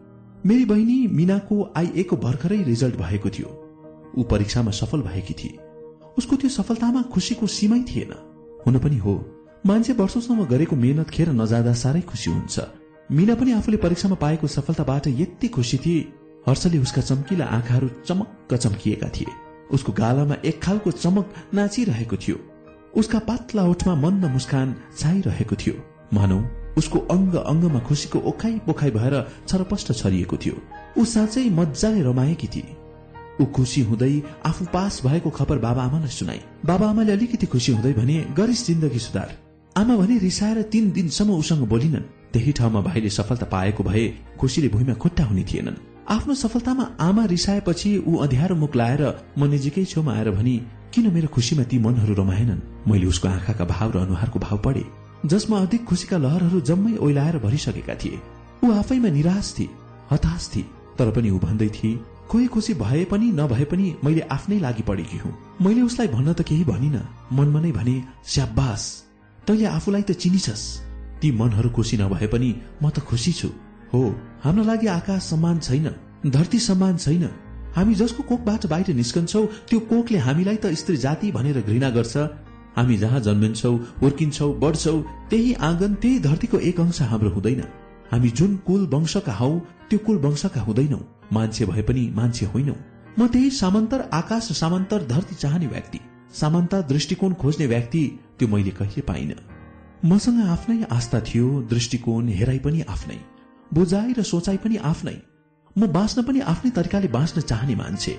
मेरी बहिनी मिनाको आइएको भर्खरै रिजल्ट भएको थियो। ऊ परीक्षामा सफल भएकी थिए। उसको त्यो सफलतामा खुसीको सीमै थिएन। हुन पनि हो मान्छे वर्षौसम्म गरेको मेहनत खेर नजाँदा साह्रै खुसी हुन्छ। मीना पनि आफूले परीक्षामा पाएको सफलताबाट यति खुसी थिए हर्षले उसका चम्किला आँखाहरू चमक्क चम्किएका थिए। उसको गालामा एक खालको चमक नाचिरहेको थियो। उसका पातला ओठमा मन्द मुस्कान छाइरहेको थियो। मानौ उसको अङ्ग अङ्गमा खुसीको ओखाइ पोखाइ भएर छरपष्ट छरिएको थियो। ऊ साँच्चै मजाले रमाएकी थिए। ऊ खुसी हुँदै आफू पास भएको खबर बाबा आमालाई सुनाई बाबा आमाले अलिकति खुसी हुँदै भने गरिस जिन्दगी सुधार। आमा भने रिसाएर तीन दिनसम्म उसँग बोलिनन्। त्यही ठाउँमा भाइले सफलता पाएको भए खुसीले भुइँमा खुट्टा हुने थिएनन्। आफ्नो सफलतामा आमा रिसाएपछि ऊ अध्यारो मुख लाएर म नजिकै छेउमा आएर भनी किन मेरो खुसीमा ती मनहरू रमाएनन्? मैले उसको आँखाका भाव र अनुहारको भाव पढे। जसमा अधिक खुसीका लहरहरू जम्मै ओइलाएर भरिसकेका थिए। ऊ आफैमा निराश थिए हताश थिए तर पनि ऊ भन्दै थिए कोही खुसी भए पनि नभए पनि मैले आफ्नै लागि पढेकी हुँ। मैले उसलाई भन्न त केही भनिन। मनमा नै भने स्याबास तैले आफूलाई त चिनिछस्। ती मनहरू खुसी नभए पनि म त खुसी छु। हो हाम्रो लागि आकाश सम्मान छैन धरती सम्मान छैन। हामी जसको कोखबाट बाहिर निस्कन्छौ त्यो कोखले हामीलाई त स्त्री जाति भनेर घृणा गर्छ। हामी जहाँ जन्मिन्छौ हुर्किन्छौ बढ्छौ त्यही आँगन त्यही धरतीको एक अंश हाम्रो हुँदैन। हामी जुन कुल वंशका हौ त्यो कुल वंशका हुँदैनौ। मान्छे भए पनि मान्छे होइनौ। म त्यही सामन्तर आकाश सामन्तर धरती चाहने व्यक्ति। सामन्ता दृष्टिकोण खोज्ने व्यक्ति त्यो मैले कहिले पाइन। मसँग आफ्नै आस्था थियो दृष्टिकोण हेराइ पनि आफ्नै। बुझाइ र सोचाइ पनि आफ्नै। म बाँच्न पनि आफ्नै तरिकाले बाँच्न चाहने मान्छे।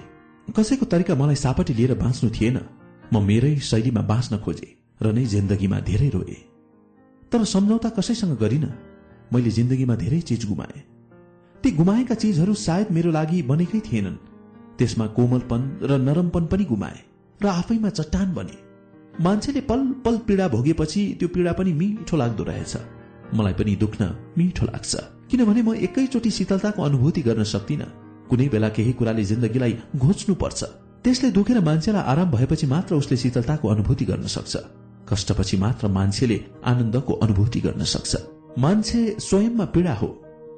कसैको तरिका मलाई सापटी लिएर बाँच्नु थिएन। म मेरै शैलीमा बाँच्न खोजे र नै जिन्दगीमा धेरै रोए। तर सम्झौता कसैसँग गरिन? मैले जिन्दगीमा धेरै चिज गुमाए। ती गुमाएका चिजहरू सायद मेरो लागि बनेकै थिएनन्। त्यसमा कोमलपन र नरमपन पनि गुमाए र आफैमा चट्टान बने। मान्छेले पल पल पीडा भोगेपछि त्यो पीडा पनि मिठो लाग्दो रहेछ। मलाई पनि दुख्न मिठो लाग्छ। किनभने म एकैचोटि शीतलताको अनुभूति गर्न सक्दिन। कुनै बेला केही कुराले जिन्दगीलाई घोच्नु पर्छ त्यसले दुखेर मान्छेलाई आराम भएपछि मात्र उसले शीतलताको अनुभूति गर्न सक्छ। कष्टपछि मात्र मान्छेले आनन्दको अनुभूति गर्न सक्छ। मान्छे स्वयंमा पीडा हो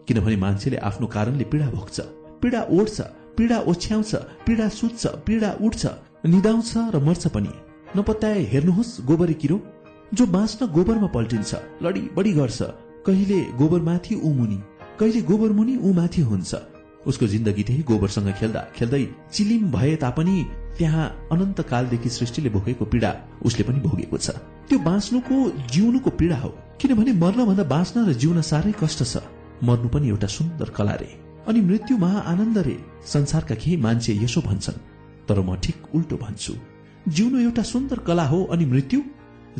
किनभने मान्छेले आफ्नो कारणले पीडा भोग्छ। पीडा ओढ्छ पीडा ओछ्याउँछ पीडा सुत्छ पीडा उठ्छ निदाउँछ र मर्छ पनि। नपत्याए हेर्नुहोस् गोबरे किरो। जो बाँच्न गोबरमा पल्टिन्छ लडी बढी गर्छ। कहिले गोबरमाथि ऊ मुनि कहिले गोबर मुनि ऊ माथि हुन्छ। उसको जिन्दगी त्यही गोबरसँग खेल्दा खेल्दै चिलिम भए तापनि त्यहाँ अनन्त कालदेखि सृष्टिले भोगेको पीडा उसले पनि भोगेको छ। त्यो बाँच्नुको जिउनुको पीडा हो। किनभने मर्न भन्दा बाँच्न र जिउन साह्रै कष्ट छ। मर्नु पनि एउटा सुन्दर कला रे। अनि मृत्यु महा आनन्द रे संसारका केही मान्छे यसो भन्छन्। तर म ठिक उल्टो भन्छु। जिउनु एउटा सुन्दर कला हो अनि मृत्यु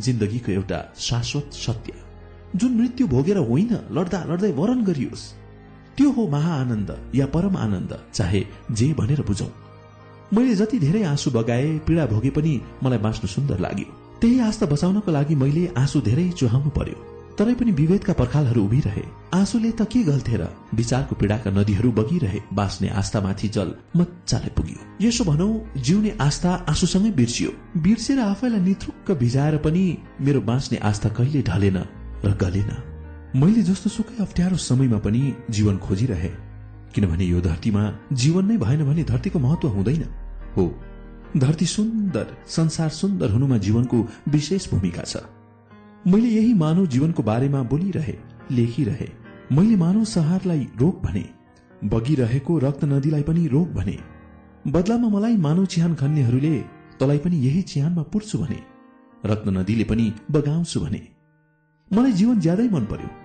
जिन्दगीको एउटा शाश्वत सत्य। जुन मृत्यु भोगेर होइन लड्दा लड्दै वरण गरियोस्। त्यो हो महाआनन्द या परम आनन्द चाहे जे भनेर बुझौ। मैले जति धेरै आँसु बगाए पीडा भोगे पनि मलाई बाँच्नु सुन्दर लाग्यो। त्यही आस्था बचाउनको लागि मैले आँसु धेरै चुहाउनु पर्यो। तरै पनि विभेदका पर्खालहरू उभिरहे। आँसुले त के गल्थे र विचारको पीडाका नदीहरू बगिरहे। बाँच्ने आस्थामाथि जल मजाले पुग्यो। यसो भनौ जिउने आस्था आँसुसँगै बिर्सियो। बिर्सेर आफैलाई निथुक्क भिजाएर पनि मेरो बाँच्ने आस्था कहिले ढलेन र गलेन। मैले जस्तो सुकै अप्ठ्यारो समयमा पनि जीवन खोजिरहे किनभने यो धरतीमा जीवन नै भएन भने धरतीको महत्व हुँदैन। हो धरती सुन्दर संसार सुन्दर हुनुमा जीवनको विशेष भूमिका छ। मैले यही मानव जीवनको बारेमा बोलिरहे लेखिरहे। मैले मानव सहारलाई रोग भने बगिरहेको रक्त नदीलाई पनि रोग भने। बदलामा मलाई मानव चिहान खन्नेहरूले तलाई पनि यही चिहानमा पुर्छु भने रत्न नदीले पनि बगाउँछु भने। मलाई जीवन ज्यादै मन पर्यो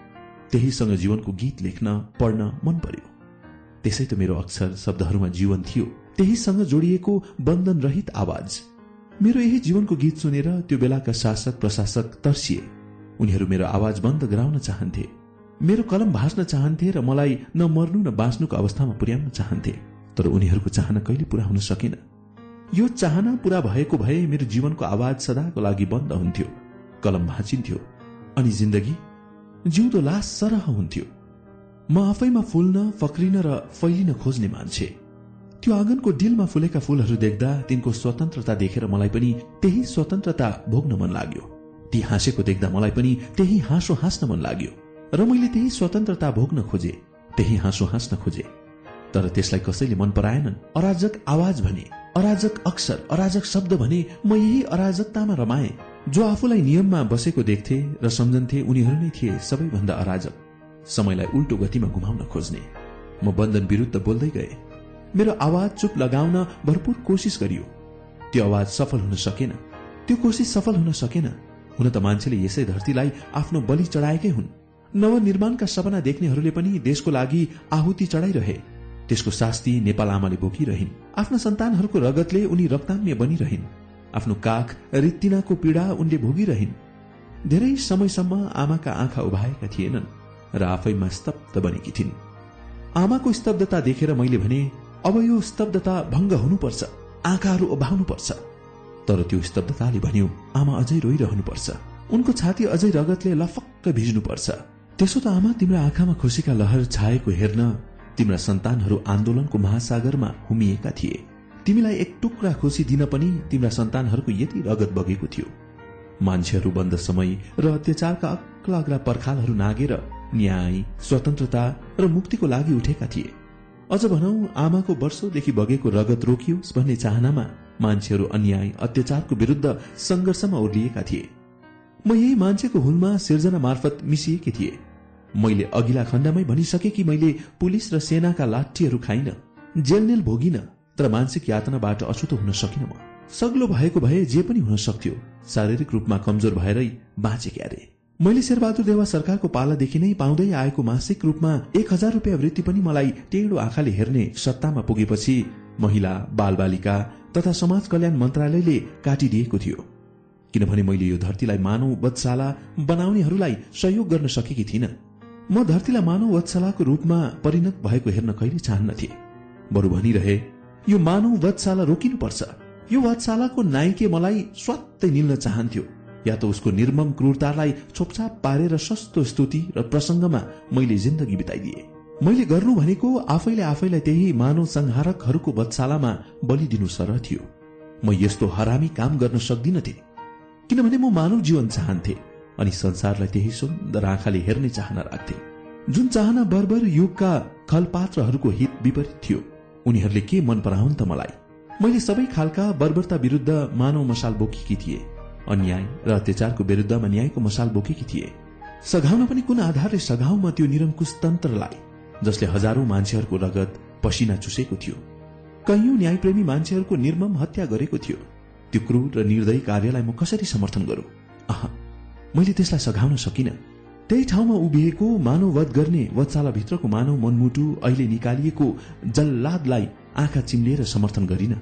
त्यहीसँग जीवनको गीत लेख्न पढ्न मन पर्यो। त्यसै त मेरो अक्षर शब्दहरूमा जीवन थियो। त्यहीसँग जोडिएको बन्धन रहित आवाज। मेरो यही जीवनको गीत सुनेर त्यो बेलाका शासक प्रशासक तर्सिए। उनीहरू मेरो आवाज बन्द गराउन चाहन्थे। मेरो कलम भाँच्न चाहन्थे र मलाई न मर्नु न बाँच्नुको अवस्थामा पुर्याउन चाहन्थे। तर उनीहरूको चाहना कहिले पूरा हुन सकेन। यो चाहना पूरा भएको भए मेरो जीवनको आवाज सदाको लागि बन्द हुन्थ्यो। कलम भाँचिन्थ्यो। अनि जिन्दगी जिउँदो लास सरह हुन्थ्यो। म आफैमा फुल्न फक्रिन र फैलिन खोज्ने मान्छे। त्यो आँगनको डिलमा फुलेका फूलहरू देख्दा तिनको स्वतन्त्रता देखेर मलाई पनि त्यही स्वतन्त्रता भोग्न मन लाग्यो। ती हाँसेको देख्दा मलाई पनि त्यही हाँसो हाँस्न मन लाग्यो र मैले त्यही स्वतन्त्रता भोग्न खोजे त्यही हाँसो हाँस्न खोजे। तर त्यसलाई कसैले मन पराएनन्? अराजक आवाज भने अराजक अक्षर अराजक शब्द भने म यही अराजकतामा रमाए। जो आफूलाई नियममा बसेको देख्थे र सम्झन्थे उनीहरू नै थिए सबैभन्दा अराजक। समयलाई उल्टो गतिमा घुमाउन खोज्ने। म बन्धन विरूद्ध बोल्दै गए। मेरो आवाज चुप लगाउन भरपूर कोसिस गरियो। त्यो आवाज सफल हुन सकेन। त्यो कोसिस सफल हुन सकेन। हुन त मान्छेले यसै धरतीलाई आफ्नो बलि चढाएकै हुन्। नवनिर्माणका सपना देख्नेहरूले पनि देशको लागि आहुति चढाइरहे। त्यसको शास्ति नेपाल आमाले बोकिरहन्। आफ्ना सन्तानहरूको रगतले उनी रक्ताम्य बनिरहन्। आफ्नो काख रित्तिनाको पीड़ा उनले भोगिरहन्। धेरै समयसम्म आमाका आँखा उभाएका थिएनन् र आफैमा स्तब्ध बनेकी थिइन्। आमाको स्तब्धता देखेर मैले भने अब यो स्तब्धता भङ्ग हुनुपर्छ आँखाहरू उभाउनुपर्छ। तर त्यो स्तब्धताले भन्यो आमा अझै रोइरहनुपर्छ। उनको छाती अझै रगतले लफक्क भिज्नुपर्छ। त्यसो त आमा तिम्रो आँखामा खुसीका लहर छाएको हेर्न तिम्रा सन्तानहरू आन्दोलनको महासागरमा हुमिएका थिए। तिमीलाई एक टुक्रा खुसी दिन पनि तिम्रा सन्तानहरूको यति रगत बगेको थियो। मान्छेहरू बन्द समय र अत्याचारका अग्ला अग्ला पर्खालहरू नागेर न्याय स्वतन्त्रता र मुक्तिको लागि उठेका थिए। अझ भनौ आमाको वर्षौंदेखि बगेको रगत रोकियोस् भन्ने चाहनामा मान्छेहरू अन्याय अत्याचारको विरूद्ध संघर्षमा ओर्लिएका थिए। म यही मान्छेको हुलमा सिर्जना मार्फत मिसिएकी थिए। मैले अघिल्ला खण्डमै भनिसके कि मैले पुलिस र सेनाका लाठीहरू खाइन जेलनेल भोगिन तर मानसिक यातनाबाट अछुतो हुन सकिन म। सग्लो भएको भए जे पनि हुन सक्थ्यो शारीरिक रूपमा कमजोर भएरै बाँचे क्यारे मैले शेरबहादुर देवा सरकारको पालादेखि नै पाउँदै आएको मासिक रूपमा एक हजार रुपियाँ वृत्ति पनि मलाई टेढो आँखाले हेर्ने सत्तामा पुगेपछि महिला बालबालिका तथा समाज कल्याण मन्त्रालयले काटिदिएको थियो। किनभने मैले यो धरतीलाई मानव वधशाला बनाउनेहरूलाई सहयोग गर्न सकेकी थिइनँ। म धरतीलाई मानव वत्सलाको रूपमा परिणत भएको हेर्न कहिले चाहन्नथे। बरु भनिरहे यो मानव वधशाला रोकिनुपर्छ। यो वधशालाको नाइके मलाई स्वात्तै निल्न चाहन्थ्यो। या त उसको निर्मम क्रूरतालाई छोपछाप पारेर सस्तो स्तुति र प्रसंगमा मैले जिन्दगी बिताइदिए। मैले गर्नु भनेको आफैले आफैलाई त्यही मानव संहारकहरूको वधशालामा बलिदिनु सरह थियो। म यस्तो हरामी काम गर्न सक्दिनथे किनभने म मानव जीवन चाहन्थे अनि संसारलाई त्यही सुन्दर आँखाले हेर्ने चाहना राख्थे। जुन चाहना बर्बर युगका खलपात्रहरूको हित विपरीत थियो। उनीहरूले के मन पराउन् त मलाई? मैले सबै खालका बर्बरता विरूद्ध मानव मसाल बोकेकी थिए। अन्याय र अत्याचारको विरूद्धमा न्यायको मसाल बोकेकी थिए। सघाउन पनि कुन आधारले सघाउ म त्यो निरङ्कुश तन्त्रलाई जसले हजारौं मान्छेहरूको रगत पसिना चुसेको थियो। कैयौं न्यायप्रेमी मान्छेहरूको निर्मम हत्या गरेको थियो। त्यो क्रूर र निर्दयी कार्यलाई म कसरी समर्थन गरू? मैले त्यसलाई सघाउन सकिन। त्यही ठाउँमा उभिएको मानववध गर्ने वत्सालाभित्रको मानव मनमुटु अहिले निकालिएको जल्लादलाई आँखा चिम्लिएर समर्थन गरिन।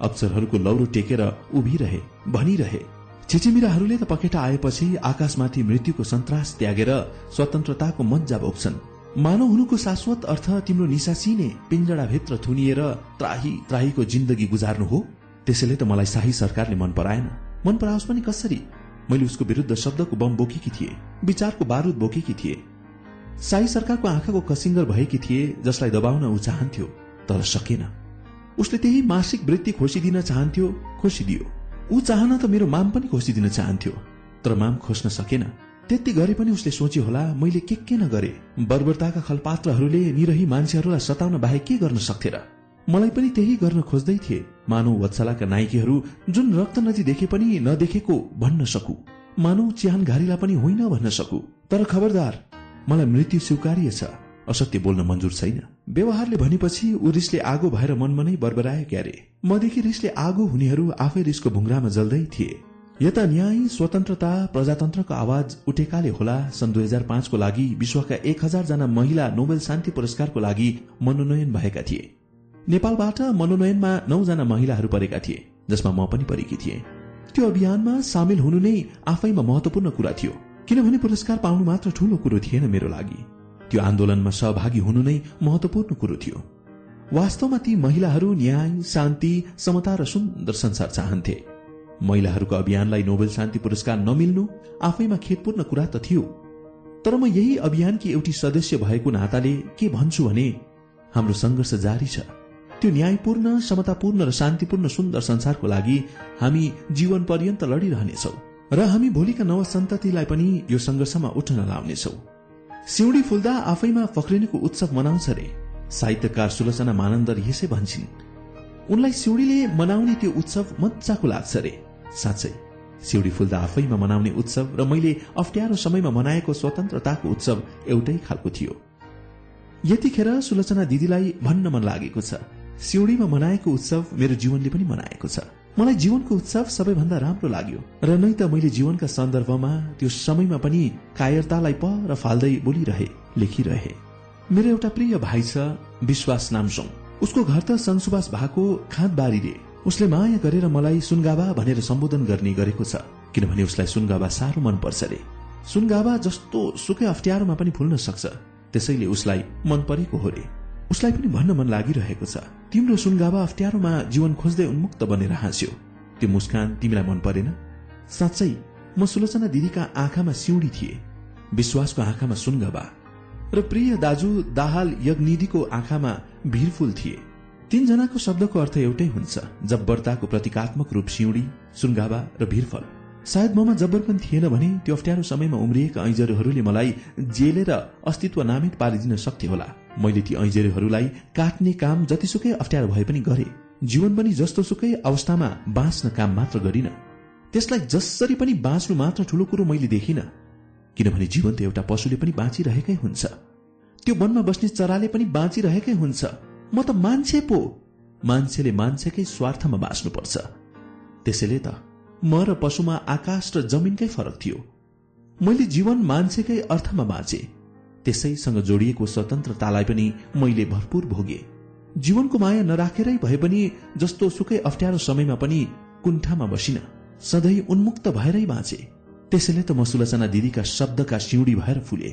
अक्षरहरूको लौरो टेकेर उभिरहे भनिरहे। छिचिमिराहरूले त पखेटा आएपछि आकाशमाथि मृत्युको सन्तास त्यागेर स्वतन्त्रताको मज्जा बोक्छन् मानव हुनुको शाश्वत अर्थ तिम्रो निसासिने पिंजडाभित्र थुनिएर त्राही त्राहीको जिन्दगी गुजार्नु हो। त्यसैले त मलाई शाही सरकारले मन पराएन। मन पराओस् पनि कसरी? मैले उसको विरूद्ध शब्दको बम बोकेकी थिए विचारको बारूद बोकेकी थिए। साई सरकारको आँखाको कसिङ्गर भएकी थिए जसलाई दबाउन ऊ चाहन्थ्यो तर सकेन। उसले त्यही मासिक वृत्ति खोसिदिन चाहन्थ्यो खोसिदियो। ऊ चाहन त मेरो माम पनि खोसिदिन चाहन्थ्यो तर माम खोज्न सकेन। त्यति गरे पनि उसले सोच्यो होला मैले के के नगरे। बर्बरताका खलपात्रहरूले निरही मान्छेहरूलाई सताउन बाहेक के गर्न सक्थे र? मलाई पनि त्यही गर्न खोज्दै थिए। मानव वत्सलाका नायकीहरू जुन रक्त नदी देखे पनि नदेखेको भन्न सकु। मानव च्यान घारीलाई पनि होइन भन्न सकु। तर खबरदार मलाई मृत्यु स्वीकार्य छ। असत्य बोल्न मन्जुर छैन। व्यवहारले भनेपछि ऊ रिसले आगो भएर मनमा नै बरबराए क्यारे। मदेखि रिसले आगो हुनेहरू आफै रिसको भुङ्रामा जल्दै थिए। यता न्याय स्वतन्त्रता प्रजातन्त्रको आवाज उठेकाले होला सन् दुई हजार पाँचको लागि विश्वका एक हजार जना महिला नोबेल शान्ति पुरस्कारको लागि मनोनयन भएका थिए। नेपालबाट मनोनयनमा नौजना महिलाहरू परेका थिए जसमा म पनि परेकी थिएँ। त्यो अभियानमा सामेल हुनु नै आफैमा महत्वपूर्ण कुरा थियो किनभने पुरस्कार पाउनु मात्र ठूलो कुरो थिएन मेरो लागि। त्यो आन्दोलनमा सहभागी हुनु नै महत्वपूर्ण कुरो थियो। वास्तवमा ती महिलाहरू न्याय शान्ति समता र सुन्दर संसार चाहन्थे। महिलाहरूको अभियानलाई नोबेल शान्ति पुरस्कार नमिल्नु आफैमा खेतपूर्ण कुरा त थियो। तर म यही अभियानकी एउटी सदस्य भएको नाताले के भन्छु भने हाम्रो संघर्ष जारी छ। त्यो न्यायपूर्ण समतापूर्ण र शान्तिपूर्ण सुन्दर संसारको लागि हामी जीवन पर्यन्त लडिरहनेछौ र हामी भोलिका नव सन्ततिलाई पनि यो संघर्षमा उठ्न लाउनेछौ। सिउडी फुल्दा आफैमा फक्रिनेको उत्सव मनाउँछ रे साहित्यकार सुलोचना मानन्दर यसै भन्छन्। उनलाई सिउडीले मनाउने त्यो उत्सव मजाको लाग्छ रे साँच्चै। सिउडी फुल्दा आफैमा मनाउने उत्सव र मैले अप्ठ्यारो समयमा मनाएको स्वतन्त्रताको उत्सव एउटै खालको थियो। यतिखेर सुलोचना दिदीलाई भन्न मन लागेको छ। सिउडीमा मनाएको उत्सव मेरो जीवनले पनि मनाएको छ। मलाई जीवनको उत्सव सबैभन्दा राम्रो लाग्यो। र नै त मैले जीवनका सन्दर्भमा त्यो समयमा पनि कायरतालाई पर फाल्दै बोलिरहे लेखिरहे। मेरो एउटा प्रिय भाइ छ विश्वास नामसोङ। उसको घर त सनसुबास भएको खाँदबारीले। उसले माया गरेर मलाई सुनगाबा भनेर सम्बोधन गर्ने गरेको छ किनभने उसलाई सुनगाबा साह्रो मन पर्छ रे। सुनगाबा जस्तो सुकै अप्ठ्यारोमा पनि फुल्न सक्छ। त्यसैले उसलाई मन परेको हो रे। उसलाई पनि भन्न मन लागिरहेको छ। तिम्रो सुनगाबा अप्ठ्यारोमा जीवन खोज्दै उन्मुक्त बनेर हाँस्यो। त्यो मुस्कान तिमीलाई मन परेन? साँच्चै म सुलोचना दिदीका आँखामा सिउडी थिए। विश्वासको आँखामा सुनगाबा र प्रिय दाजु दाहाल यज्ञनिधिको आँखामा भिरफुल थिए। तीनजनाको शब्दको अर्थ एउटै हुन्छ जब्बरताको प्रतीकात्मक रूप सिउडी सुनगाबा र भिरफल। सायद ममा जब्बर पनि थिएन भने त्यो अप्ठ्यारो समयमा उम्रिएका ऐजरहरूले मलाई जेलेर अस्तित्व नामित पारिदिन सक्थे होला। मैले ती ऐजरहरूलाई काट्ने काम जतिसुकै अप्ठ्यारो भए पनि गरे। जीवन पनि जस्तो सुकै अवस्थामा बाँच्न काम मात्र गरिन। त्यसलाई जसरी पनि बाँच्नु मात्र ठूलो कुरो मैले देखिन। किनभने जीवन त एउटा पशुले पनि बाँचिरहेकै हुन्छ। त्यो वनमा बस्ने चराले पनि बाँचिरहेकै हुन्छ। म त मान्छे पो। मान्छेले मान्छेकै स्वार्थमा बाँच्नुपर्छ। त्यसैले त म र पशुमा आकाश र जमिनकै फरक थियो। मैले जीवन मान्छेकै अर्थमा बाँचे। त्यसैसँग जोडिएको स्वतन्त्रतालाई पनि मैले भरपूर भोगे। जीवनको माया नराखेरै भए पनि जस्तो सुकै अप्ठ्यारो समयमा पनि कुण्ठामा बसिन सधैँ उन्मुक्त भएरै बाँचे। त्यसैले त म सुलचना दिदीका शब्दका सिउडी भएर फुले।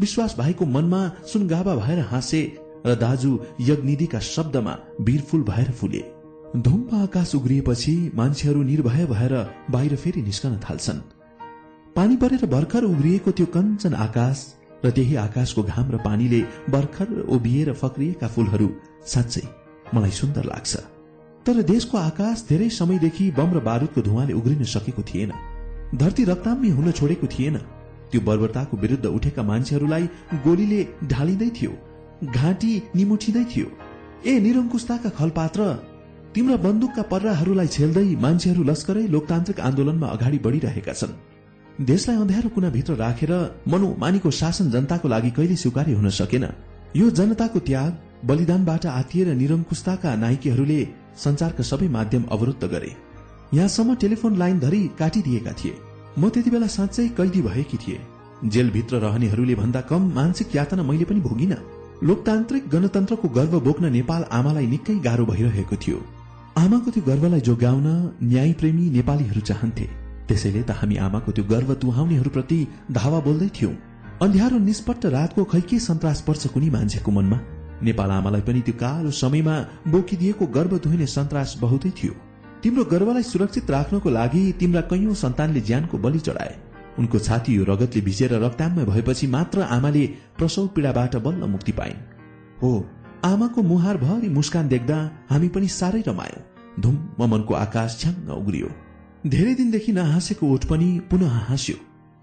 विश्वास भाइको मनमा सुनगाबा भएर हाँसे र दाजु यज्ञनिधिका शब्दमा वीरफूल भएर फुले। धुम्प आकाश उग्रिएपछि मान्छेहरू निर्भय भएर बाहिर फेरि निस्कन थाल्छन्। पानी परेर भर्खर उग्रिएको त्यो कञ्चन आकाश र त्यही आकाशको घाम र पानीले भर्खर उभिएर फक्रिएका फूलहरू साँच्चै मलाई सुन्दर लाग्छ। तर देशको आकाश धेरै समयदेखि बम र बारूदको धुवाले उग्रिन सकेको थिएन। धरती रक्ताम्य हुन छोडेको थिएन। त्यो बर्बरताको विरुद्ध उठेका मान्छेहरूलाई गोलीले ढालिँदै थियो घाँटी निमुठिँदै थियो। ए निरङ्कुशताका खलपात्र तिम्रा बन्दुकका पर्राहरूलाई छेल्दै मान्छेहरू लस्करै लोकतान्त्रिक आन्दोलनमा अगाडि बढ़िरहेका छन्। देशलाई अँध्यारो कुनाभित्र राखेर मनोमानीको शासन जनताको लागि कहिले स्वीकार्य हुन सकेन। यो जनताको त्याग बलिदानबाट आतिएर निरङ्कुशताका नायकीहरूले संचारका सबै माध्यम अवरुद्ध गरे। यहाँसम्म टेलिफोन लाइन धरी काटिदिएका थिए। म त्यति बेला साँच्चै कैदी भएकी थिए। जेलभित्र रहनेहरूले भन्दा कम मानसिक यातना मैले पनि भोगिन। लोकतान्त्रिक गणतन्त्रको गर्व बोक्न नेपाल आमालाई निकै गाह्रो भइरहेको थियो। आमाको त्यो गर्वलाई जोगाउन न्यायप्रेमी नेपालीहरू चाहन्थे। त्यसैले त हामी आमाको त्यो गर्व तुहाउनेहरूप्रति धावा बोल्दै थियौं। अन्ध्यारो निष्पट्ट रातको खै के सन्तास पर्छ कुनै मान्छेको मनमा? नेपाल आमालाई पनि त्यो कालो समयमा बोकिदिएको गर्व दुहिने सन्तास बहुतै थियो। तिम्रो गर्वलाई सुरक्षित राख्नको लागि तिम्रा कैयौं सन्तानले ज्यानको बलि चढाए। उनको छाती यो रगतले भिजेर रक्ताम्य भएपछि मात्र आमाले प्रसव पीड़ाबाट बल्ल मुक्ति पाइन्। हो आमाको मुहार भरि मुस्कान देख्दा हामी पनि साह्रै रमायौं। धुम मनको आकाश छ्याङ्ग उग्रियो। धेरै दिनदेखि नहाँसेको ओठ पनि पुनः हाँस्यो।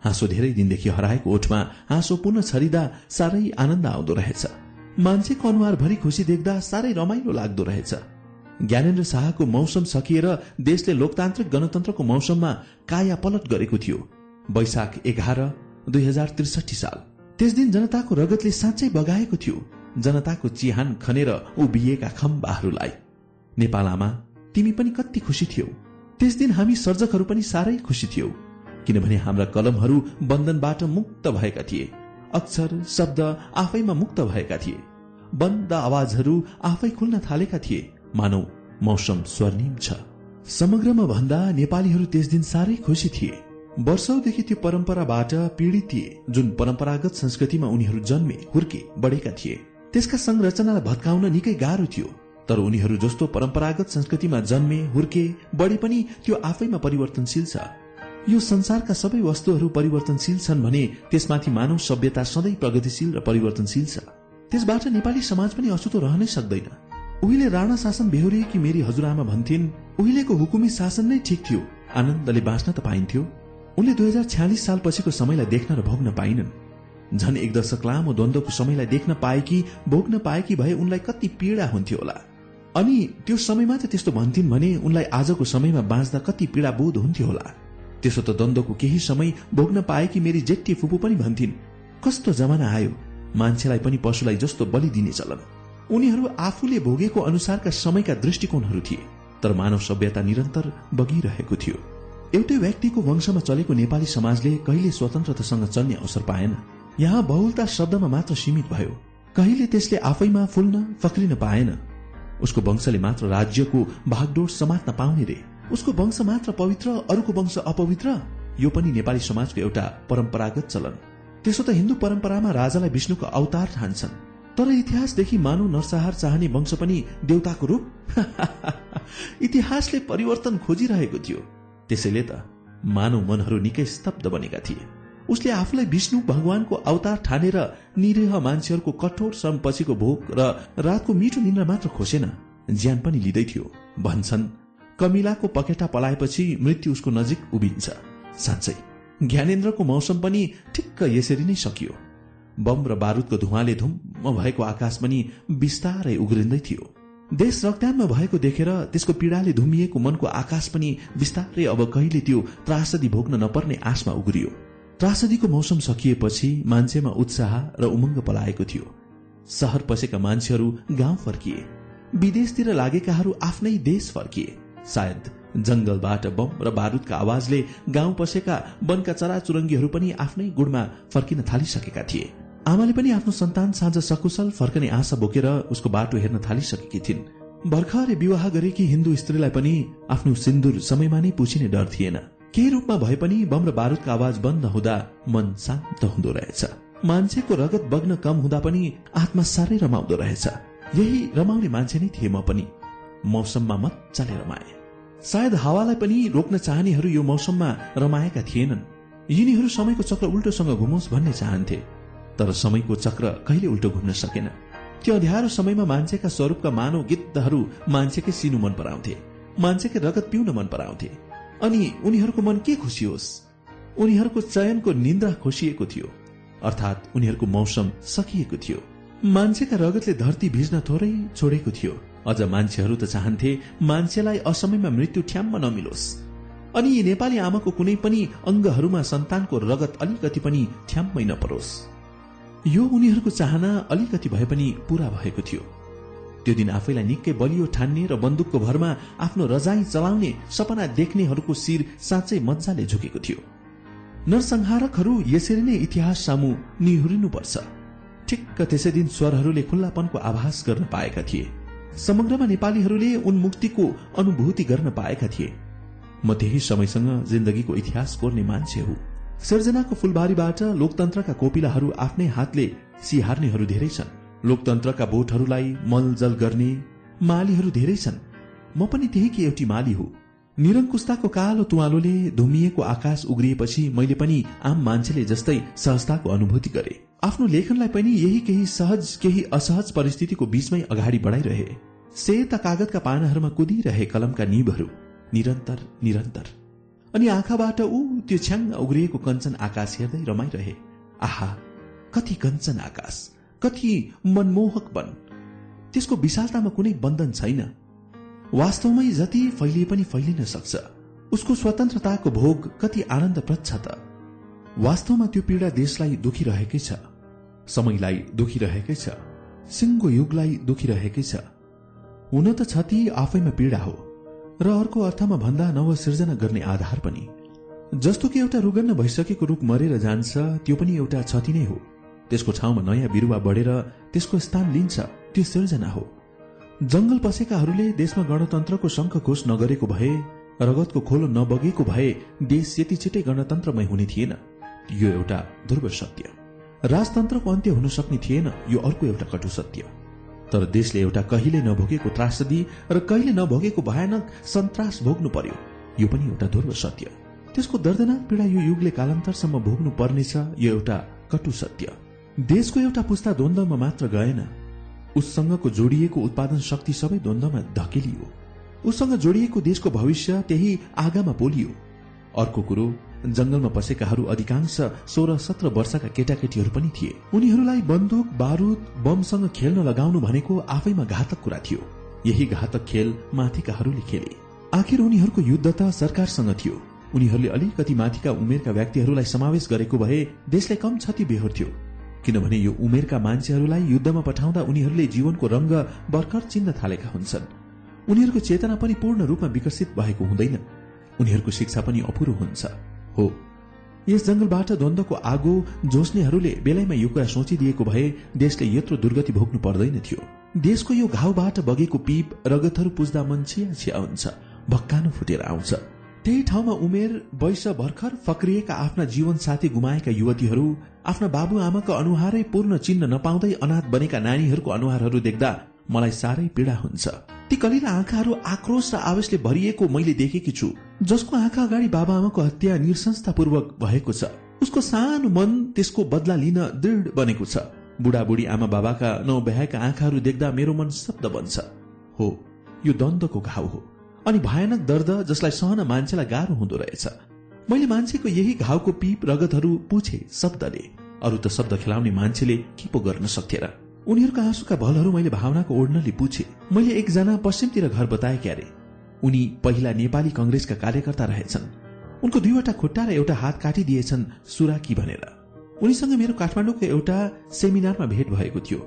हाँसो धेरै दिनदेखि हराएको ओठमा हाँसो पुनः छरिँदा साह्रै आनन्द आउँदो रहेछ। मान्छेको अनुहार भरि खुसी देख्दा साह्रै रमाइलो लाग्दो रहेछ। ज्ञानेन्द्र शाहको मौसम सकिएर देशले लोकतान्त्रिक गणतन्त्रको मौसममा काया पलट गरेको थियो। वैशाख एघार दुई हजार त्रिसठी साल। त्यस दिन जनताको रगतले साँच्चै बगाएको थियो। जनताको चिहान खनेर उभिएका खम्बाहरूलाई। नेपालमा तिमी पनि कति खुसी थियौ। त्यस दिन हामी सर्जकहरू पनि साह्रै खुसी थियौ किनभने हाम्रा कलमहरू बन्धनबाट मुक्त भएका थिए। अक्षर शब्द आफैमा मुक्त भएका थिए। बन्द आवाजहरू आफै खुल्न थालेका थिए। मानौ मौसम स्वर्णिम छ। समग्रमा भन्दा नेपालीहरू त्यस दिन साह्रै खुसी थिए। वर्षौदेखि त्यो परम्पराबाट पीड़ित थिए। जुन परम्परागत संस्कृतिमा उनीहरू जन्मे हुर्के बढेका थिए। त्यसका संरचनालाई भत्काउन निकै गाह्रो थियो। तर उनीहरू जस्तो परम्परागत संस्कृतिमा जन्मे हुर्के बढे पनि त्यो आफैमा परिवर्तनशील छ। यो संसारका सबै वस्तुहरू परिवर्तनशील छन् भने त्यसमाथि मानव सभ्यता सधैँ प्रगतिशील र परिवर्तनशील छ। त्यसबाट नेपाली समाज पनि अछुतो रहनै सक्दैन। उहिले राणा शासन बेहोरिएकी मेरी हजुरआमा भन्थिन् उहिलेको हुकुमी शासन नै ठिक थियो। आनन्दले बाँच्न त पाइन्थ्यो। उनले दुई हजार छ्यालिस सालपछिको समयलाई देख्न र भोग्न पाइनन्। झन एक दशक लामो द्वन्द्वको समयलाई देख्न पाएकी भोग्न पाएकी भए उनलाई कति पीड़ा हुन्थ्यो होला। अनि त्यो समयमा त त्यस्तो भन्थिन् भने उनलाई आजको समयमा बाँच्दा कति पीड़ा बोध हुन्थ्यो होला। त्यसो त द्वन्द्वको केही समय भोग्न पाएकी मेरी जेठी फुपू पनि भन्थिन् कस्तो जमाना आयो मान्छेलाई पनि पशुलाई जस्तो बलि दिने चलन। उनीहरू आफूले भोगेको अनुसारका समयका दृष्टिकोणहरू थिए तर मानव सभ्यता निरन्तर बगिरहेको थियो। एउटै व्यक्तिको वंशमा चलेको नेपाली समाजले कहिले स्वतन्त्रतासँग चल्ने अवसर पाएन। यहाँ बहुलता शब्दमा मात्र सीमित भयो। कहिले त्यसले आफैमा फुल्न फक्रिन पाएन। उसको वंशले मात्र राज्यको भागडोर समात्न पाउने रे। उसको वंश मात्र पवित्र अरूको वंश अपवित्र? यो पनि नेपाली समाजको एउटा परम्परागत चलन। त्यसो त हिन्दू परम्परामा राजालाई विष्णुको अवतार ठान्छन्। तर इतिहासदेखि मानव नरसहार चाहने वंश पनि देवताको रूप? इतिहासले परिवर्तन खोजिरहेको थियो। त्यसैले त मानव मनहरू निकै स्तब्ध बनेका थिए। उसले आफूलाई विष्णु भगवानको अवतार ठानेर निरीह मान्छेहरूको कठोर श्रम पछिको भोग र रातको मिठो निन्द्रा मात्र खोसेन। ज्यान पनि लिँदै थियो। भन्छन् कमिलाको पखेटा पलाएपछि मृत्यु उसको नजिक उभिन्छ। साँच्चै ज्ञानेन्द्रको मौसम पनि ठिक्क यसरी नै सकियो। बम र बारूदको धुवाले धुम्म भएको आकाश पनि बिस्तारै उग्रिँदै थियो। देश रक्तानमा भएको देखेर त्यसको पीड़ाले धुमिएको मनको आकाश पनि बिस्तारै अब कहिले त्यो त्रासदी भोग्न नपर्ने आशमा उग्रियो। त्रासदीको मौसम सकिएपछि मान्छेमा उत्साह र उमङ्ग पलाएको थियो। सहर पसेका मान्छेहरू गाउँ फर्किए। विदेशतिर लागेकाहरू आफ्नै देश फर्किए। सायद जंगलबाट बम र बारूदका आवाजले गाउँ पसेका वनका चराचुरङ्गीहरू पनि आफ्नै गुडमा फर्किन थालिसकेका थिए। आमाले पनि आफ्नो सन्तान साँझ सकुशल फर्कने आशा बोकेर उसको बाटो हेर्न थालिसकेकी थिइन्। भर्खरै विवाह गरेकी हिन्दू स्त्रीलाई पनि आफ्नो सिन्दुर समयमा नै पुछिने डर थिएन। केही रूपमा भए पनि बम र बारूदको आवाज बन्द हुँदा मन शान्त हुँदो रहेछ। मान्छेको रगत बग्न कम हुँदा पनि आत्मा साह्रै रमाउँदो रहेछ। यही रमाउने मान्छे नै थिए म पनि। मौसममा मजाले रमाए। सायद हावालाई पनि रोक्न चाहनेहरू यो मौसममा रमाएका थिएनन्। यिनीहरू समयको चक्र उल्टोसँग घुमोस् भन्ने चाहन्थे। तर समयको चक्र कहिले उल्टो घुम्न सकेन। त्यो अध्यारो समयमा मान्छेका स्वरूपका मानव गिद्धहरू मान्छेकै सिनु मन पराउँथे। मान्छेकै रगत पिउन मन पराउँथे। अनि उनीहरूको मन के खुसी होस्? उनीहरूको चयनको निन्द्रा खोसिएको थियो। अर्थात् उनीहरूको मौसम सकिएको थियो। मान्छेका रगतले धरती भिज्न थोरै छोडेको थियो। अझ मान्छेहरू त चाहन्थे मान्छेलाई असमयमा मृत्यु ठ्याम्म नमिलोस्। अनि यी नेपाली आमाको कुनै पनि अङ्गहरूमा सन्तानको रगत अलिकति पनि ठ्याम्मै नपरोस्। यो उनीहरूको चाहना अलिकति भए पनि पूरा भएको थियो। त्यो दिन आफैलाई निकै बलियो ठान्ने र बन्दुकको भरमा आफ्नो रजाई चलाउने सपना देख्नेहरूको शिर साँच्चै मजाले झुकेको थियो। नरसंहारकहरू यसरी नै इतिहास सामु निहुरिनुपर्छ। ठिक्क त्यसै दिन स्वरहरूले खुल्लापनको आभास गर्न पाएका थिए। समग्रमा नेपालीहरूले उन्मुक्तिको अनुभूति गर्न पाएका थिए। म त्यही समयसँग जिन्दगीको इतिहास कोर्ने मान्छे हुँ। सृजनाको फुलबारीबाट लोकतन्त्रका कोपिलाहरू आफ्नै हातले सिहार्नेहरू धेरै छन्। लोकतन्त्रका बोटहरूलाई मलजल गर्ने मालीहरू धेरै छन्। म पनि त्यही कि एउटी माली हो। निरङ्कुशताको कालो तुवालोले धुमिएको आकाश उग्रिएपछि मैले पनि आम मान्छेले जस्तै सहजताको अनुभूति गरे। आफ्नो लेखनलाई पनि यही केही सहज केही असहज परिस्थितिको बीचमै अगाडि बढाइरहे। सेता कागजका पानाहरूमा कुदिरहे कलमका निबहरू। निरन्तर निरन्तर। अनि आँखाबाट ऊ त्यो छ्याङ उग्रिएको कञ्चन आकाश हेर्दै रमाइरहे। आहा कति कञ्चन आकाश। कति मनमोहक बन। त्यसको विशालतामा कुनै बन्धन छैन। वास्तवमै जति फैलिए पनि फैलिन सक्छ। उसको स्वतन्त्रताको भोग कति आनन्दप्रद छ त। वास्तवमा त्यो पीड़ा देशलाई दुखिरहेकै छ। समयलाई दुखिरहेकै छ। सिङ्गो युगलाई दुखिरहेकै छ। हुन त क्षति आफैमा पीड़ा हो। र अर्को अर्थमा भन्दा नव सिर्जना गर्ने आधार पनि। जस्तो कि एउटा रुगन्न भइसकेको रुख मरेर जान्छ त्यो पनि एउटा क्षति नै हो। त्यसको ठाउँमा नयाँ बिरुवा बढेर त्यसको स्थान लिन्छ त्यो सिर्जना हो। जंगल पसेकाहरूले देशमा गणतन्त्रको शङ्ख घोष नगरेको भए रगतको खोलो नबगेको भए देश यति छिटै गणतन्त्रमय हुने थिएन। यो एउटा ध्रुव सत्य। राजतन्त्रको अन्त्य हुन सक्ने थिएन यो अर्को एउटा कटु सत्य। तर देशले एउटा कहिले नभोगेको त्रासदी र कहिले नभोगेको भयानक सन्तास भोग्नु पर्यो यो पनि एउटा ध्रुव सत्य। त्यसको दर्दनाक पीड़ा यो युगले कालान्तरसम्म भोग्नु पर्नेछ यो एउटा कटु सत्य। देशको एउटा पुस्ता द्वन्द्वमा मात्र गएन। उससँगको जोडिएको उत्पादन शक्ति सबै द्वन्द्वमा धकेलियो। उसँग जोडिएको देशको भविष्य त्यही आगामा पोलियो। अर्को कुरो जंगलमा पसेकाहरू अधिकांश सोह्र सत्र वर्षका केटाकेटीहरू पनि थिए। उनीहरूलाई बन्दुक बारूद बमसँग खेल्न लगाउनु भनेको आफैमा घातक कुरा थियो। यही घातक खेल माथिकाहरूले खेले। आखिर उनीहरूको युद्ध त सरकारसँग थियो। उनीहरूले अलिकति माथिका उमेरका व्यक्तिहरूलाई समावेश गरेको भए देशलाई कम क्षति बेहोर्थ्यो। किनभने यो उमेरका मान्छेहरूलाई युद्धमा पठाउँदा उनीहरूले जीवनको रंग भर्खर चिन्न थालेका हुन्छन्। उनीहरूको चेतना पनि पूर्ण रूपमा विकसित भएको हुँदैन। उनीहरूको शिक्षा पनि अपुरो हुन्छ। हो। यस जंगलबाट द्वन्दको आगो जोस्नेहरूले बेलैमा यो कुरा सोचिदिएको भए देशले यत्रो दुर्गति भोग्नु पर्दैन थियो। देशको यो घाउबाट बगेको पीप रगतहरू पुज्दा मन छिया छिया हुन्छ भक्कानो फुटेर आउँछ। त्यही ठाउँमा उमेर वैश भर्खर फक्रिएका आफ्ना जीवन साथी गुमाएका युवतीहरू आफ्ना बाबुआमाको अनुहारै पूर्ण चिन्ह नपाउँदै अनाथ बनेका नानीहरूको अनुहारहरू देख्दा मलाई साह्रै पीड़ा हुन्छ। ती कलिला आँखाहरू आक्रोश र आवेशले भरिएको मैले देखेकी छु जसको आँखा अगाडि बाबाआमाको हत्या निसंस्थापूर्वक भएको छ। उसको सानो मन त्यसको बदला लिन दृढ बनेको छ। बुढाबुढी आमा बाबाका नौब्याएका आँखाहरू देख्दा मेरो मन शब्द बन्छ। हो यो द्वन्दको घाउ हो। अनि भयानक दर्द जसलाई सहन मान्छेलाई गाह्रो हुँदो रहेछ। मैले मान्छेको यही घाउको पीप रगतहरू पुछे शब्दले। अरू त शब्द खेलाउने मान्छेले के पो गर्न सक्थेर उनीहरूका आँसुका भलहरू मैले भावनाको ओढ्नले पुछे। मैले एकजना पश्चिमतिर घर बताए क्यारे। उनी पहिला नेपाली कंग्रेसका कार्यकर्ता रहेछन्। उनको दुईवटा खुट्टा र एउटा हात काटिदिएछन् सुराकी भनेर। उनीसँग मेरो काठमाडौँको एउटा सेमिनारमा भेट भएको थियो।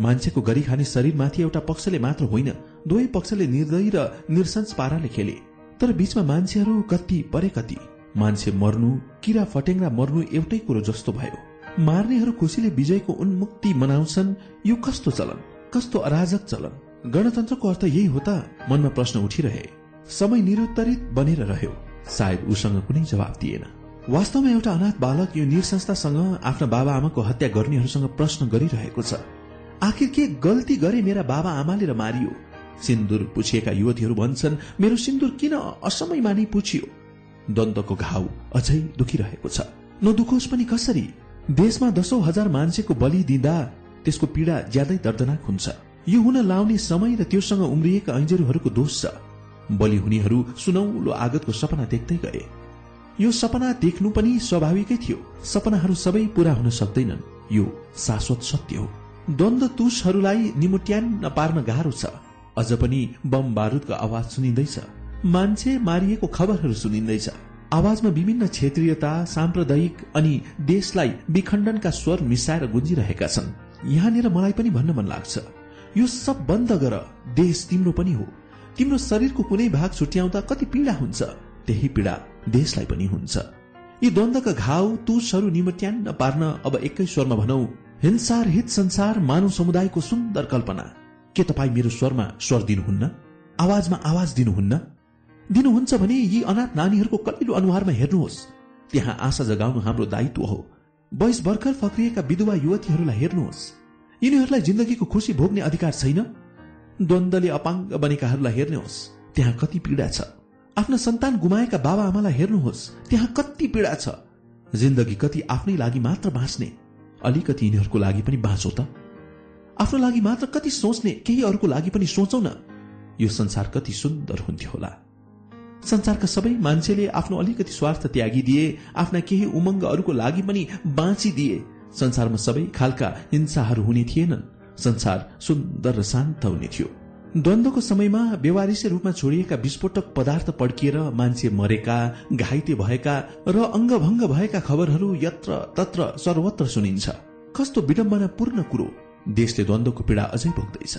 मान्छेको गरी खाने शरीरमाथि एउटा पक्षले मात्र होइन दुवै पक्षले निर्दयी र निरसंस पाराले खेले। तर बीचमा मान्छेहरू कति परे कति। मान्छे मर्नु किरा फटेङ्ग्रा मर्नु एउटै कुरो जस्तो भयो। मार्नेहरू खुसीले विजयको उन्मुक्ति मनाउँछन् यो कस्तो चलन? कस्तो अराजक चलन? गणतन्त्रको अर्थ यही हो त मनमा प्रश्न उठिरहे। समय निरुत्तरित बनेर रह्यो। सायद उसँग कुनै जवाब दिएन। वास्तवमा एउटा अनाथ बालक यो निरसंस्थासँग आफ्ना बाबा आमाको हत्या गर्नेहरूसँग प्रश्न गरिरहेको छ। आखिर के गल्ती गरे मेरा बाबा आमाले र मारियो? सिन्दुर पुछिएका युवतीहरू भन्छन् मेरो सिन्दुर किन असमयमा नै पुछियो? द्वन्दको घाउ अझै दुखिरहेको छ। नदुखोस् पनि कसरी? देशमा दशौं हजार मान्छेको बलि दिँदा त्यसको पीड़ा ज्यादै दर्दनाक हुन्छ। यो हुन लाउने समय र त्योसँग उम्रिएका ऐन्जेरूहरूको दोष छ। बलि हुनेहरू सुनौलो आगतको सपना देख्दै गए। यो सपना देख्नु पनि स्वाभाविकै थियो। सपनाहरू सबै पूरा हुन सक्दैनन्। यो शाश्वत सत्य हो। द्वन्द तुषहरूलाई निमुट्यान्न पार्न गाह्रो छ। अझ पनि बम बारूदको आवाज सुनिँदैछ। मान्छे मारिएको खबरहरू सुनिँदैछ। आवाजमा विभिन्न क्षेत्रीयता साम्प्रदायिक अनि देशलाई विखण्डनका स्वर मिसाएर गुन्जिरहेका छन्। यहाँनिर मलाई पनि भन्न मन लाग्छ। यो सब बन्द गर। देश तिम्रो पनि हो। तिम्रो शरीरको कुनै भाग छुट्याउँदा कति पीड़ा हुन्छ। त्यही पीड़ा देशलाई पनि हुन्छ। यी द्वन्दका घाउ तुसहरू निमट्यान्न पार्न अब एकै स्वरमा भनौ। हिंसार हित संसार मानव समुदायको सुन्दर कल्पना। के तपाईँ मेरो स्वरमा स्वर दिनुहुन्न? आवाजमा आवाज दिनुहुन्न? दिनुहुन्छ भने यी अनाथ नानीहरूको कलिलो अनुहारमा हेर्नुहोस्। त्यहाँ आशा जगाउनु हाम्रो दायित्व हो। वयस भर्खर फक्रिएका विधवा युवतीहरूलाई हेर्नुहोस्। यिनीहरूलाई जिन्दगीको खुसी भोग्ने अधिकार छैन? द्वन्दले अपाङ्ग बनेकाहरूलाई हेर्नुहोस्। त्यहाँ कति पीड़ा छ। आफ्ना सन्तान गुमाएका बाबा आमालाई हेर्नुहोस्। त्यहाँ कति पीड़ा छ। जिन्दगी कति आफ्नै लागि मात्र बाँच्ने। अलिकति यिनीहरूको लागि पनि बाँचौ त। आफ्नो लागि मात्र कति सोच्ने केही अरूको लागि पनि सोचौ न। यो संसार कति सुन्दर हुन्थ्यो होला। संसारका सबै मान्छेले आफ्नो अलिकति स्वार्थ त्यागिदिए आफ्ना केही उमङ्गहरूको लागि पनि बाँचिदिए संसारमा सबै खालका हिंसाहरू हुने थिएनन्। संसार सुन्दर र शान्त हुने थियो। द्वन्दको समयमा व्यवहारिसे रूपमा छोडिएका विस्फोटक पदार्थ पड्किएर मान्छे मरेका घाइते भएका र अङ्गभङ्ग भएका खबरहरू यत्र तत्र सर्वत्र सुनिन्छ। कस्तो विडम्बनापूर्ण कुरो। देशले द्वन्दको पीड़ा अझै भोग्दैछ।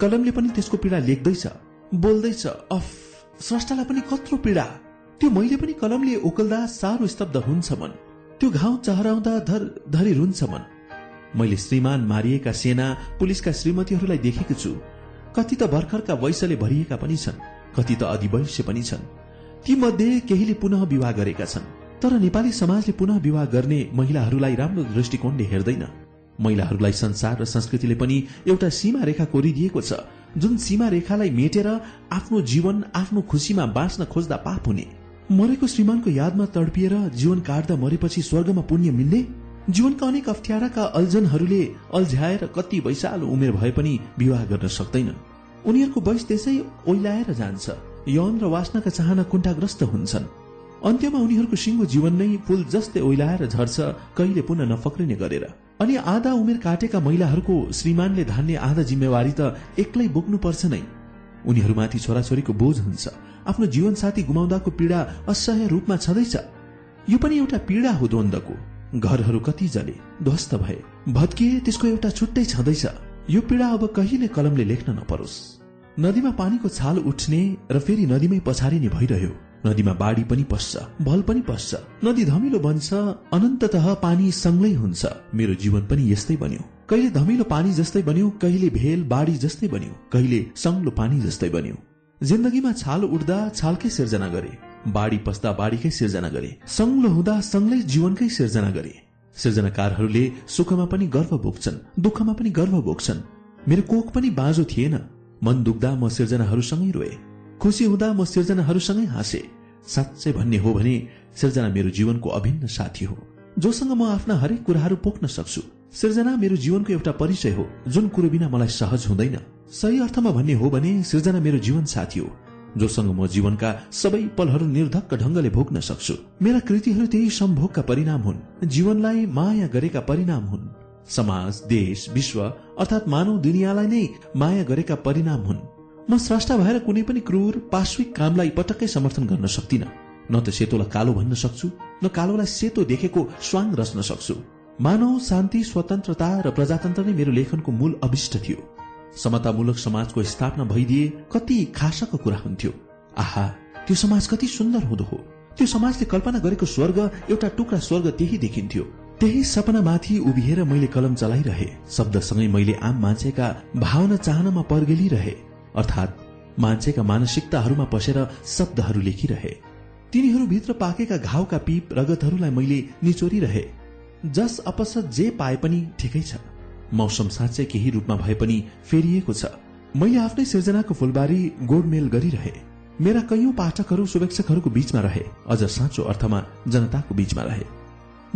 कलमले पनि त्यसको पीड़ा लेख्दैछ बोल्दैछ। अफ स्रष्टालाई पनि कत्रो पीड़ा। त्यो मैले पनि कलमले ओकल्दा साह्रो स्तब्ध हुन्छ मन त्यो घाउ चहराउँदा धर धरी रुन्छ मन मैले श्रीमान मारिएका सेना पुलिसका श्रीमतीहरूलाई देखेको छु। कति त भर्खरका वैशले भरिएका पनि छन् कति त अधिवैश्य पनि छन्। ती मध्ये केहीले पुनः विवाह गरेका छन् तर नेपाली समाजले पुनः विवाह गर्ने महिलाहरूलाई राम्रो दृष्टिकोणले हेर्दैन। महिलाहरूलाई संसार र संस्कृतिले पनि एउटा सीमा रेखा कोरिदिएको छ। जुन सीमा रेखालाई मेटेर आफ्नो जीवन आफ्नो खुशीमा बाँच्न खोज्दा पाप हुने। मरेको श्रीमानको यादमा तडपिएर जीवन काट्दा मरेपछि स्वर्गमा पुण्य मिल्ने? जीवनका अनेक अप्ठ्याराका अल्झनहरूले अल्झ्याएर कति वैशाल उमेर भए पनि विवाह गर्न सक्दैनन्। उनीहरूको वयस त्यसै ओइलाएर जान्छ। यौन र वासनाका चाहना कुण्ठाग्रस्त हुन्छन्। अन्त्यमा उनीहरूको सिङ्गो जीवन नै फूल जस्तै ओइलाएर झर्छ कहिले पुनः नफक्रिने गरेर। अनि आधा उमेर काटेका महिलाहरूको श्रीमानले धान्ने आधा जिम्मेवारी त एक्लै बोक्नुपर्छ नै। उनीहरूमाथि छोराछोरीको बोझ हुन्छ। आफ्नो जीवन साथी गुमाउँदाको पीड़ा असह्य रूपमा छँदैछ। यो पनि एउटा पीड़ा हो द्वन्दको। घरहरू कति जले ध्वस्त भए। भत्किए त्यसको एउटा छुट्टै छँदैछ। यो पीड़ा अब कहिले कलमले लेख्न नपरोस्। नदीमा पानीको छाल उठ्ने र फेरि नदीमै पछारिने भइरह्यो। नदीमा बाढी पनि पस्छ भल पनि पस्छ। नदी धमिलो बन्छ अनन्तत पानी सँगै हुन्छ। मेरो जीवन पनि यस्तै बन्यो। कहिले धमिलो पानी जस्तै बन्यो कहिले भेल बाढी जस्तै बन्यो कहिले सङ्लो पानी जस्तै बन्यो। जिन्दगीमा छाल उठ्दा छालकै सिर्जना गरे बाढी पस्दा बाढीकै सिर्जना गरे सङ्लो हुँदा सङ्लै जीवनकै सिर्जना गरे। सृजनाकारहरूले सुखमा पनि गर्व बोक्छन् दुःखमा पनि गर्व बोक्छन् मेरो कोख पनि बाँझो थिएन। मन दुख्दा म सिर्जनाहरूसँगै रोए। खुसी हुँदा म सिर्जनाहरूसँगै हाँसे। साँच्चै भन्ने हो भने सिर्जना मेरो जीवनको अभिन्न साथी हो। जोसँग म आफ्ना हरेक कुराहरू पोख्न सक्छु। सिर्जना मेरो जीवनको एउटा परिचय हो जुन कुरो बिना मलाई सहज हुँदैन। सही अर्थमा भन्ने हो भने सिर्जना मेरो जीवन साथी हो। जोसँग म जीवनका सबै पलहरू निर्धक्क ढंगले भोग्न सक्छु। मेरा कृतिहरू त्यही सम्भोगका परिणाम हुन्। जीवनलाई माया गरेका परिणाम हुन्। समाज देश विश्व अर्थात् मानव दुनियाँलाई नै माया गरेका परिणाम हुन्। म स्रष्टा भएर कुनै पनि क्रूर पार्श्विक कामलाई पटक्कै समर्थन गर्न सक्दिन। न त सेतोलाई कालो भन्न सक्छु न कालोलाई सेतो देखेको स्वाङ रच्न सक्छु। मानव शान्ति स्वतन्त्रता र प्रजातन्त्र नै मेरो लेखनको मूल अभिष्ट थियो। समतामूलक समाजको स्थापना भइदिए कति खासको कुरा हुन्थ्यो। आहा त्यो समाज कति सुन्दर हुँदो हो। त्यो समाजले कल्पना गरेको स्वर्ग एउटा टुक्रा स्वर्ग त्यही देखिन्थ्यो। त्यही सपनामाथि उभिएर मैले कलम चलाइरहे। शब्दसँगै मैले आम मान्छेका भावना चाहनामा पर्गेलिरहे। अर्थात् मान्छेका मानसिकताहरूमा पसेर शब्दहरू लेखिरहे। तिनीहरूभित्र पाकेका घाउका पीप रगतहरूलाई मैले निचोरिरहे। जस अपसत जे पाए पनि ठिकै छ। मौसम साँच्चै केही रूपमा भए पनि फेरिएको छ। मैले आफ्नै सिर्जनाको फुलबारी गोडमेल गरिरहे। मेरा कैयौं पाठकहरू शुभेच्छकहरूको बीचमा रहे। अझ साँचो अर्थमा जनताको बीचमा रहे।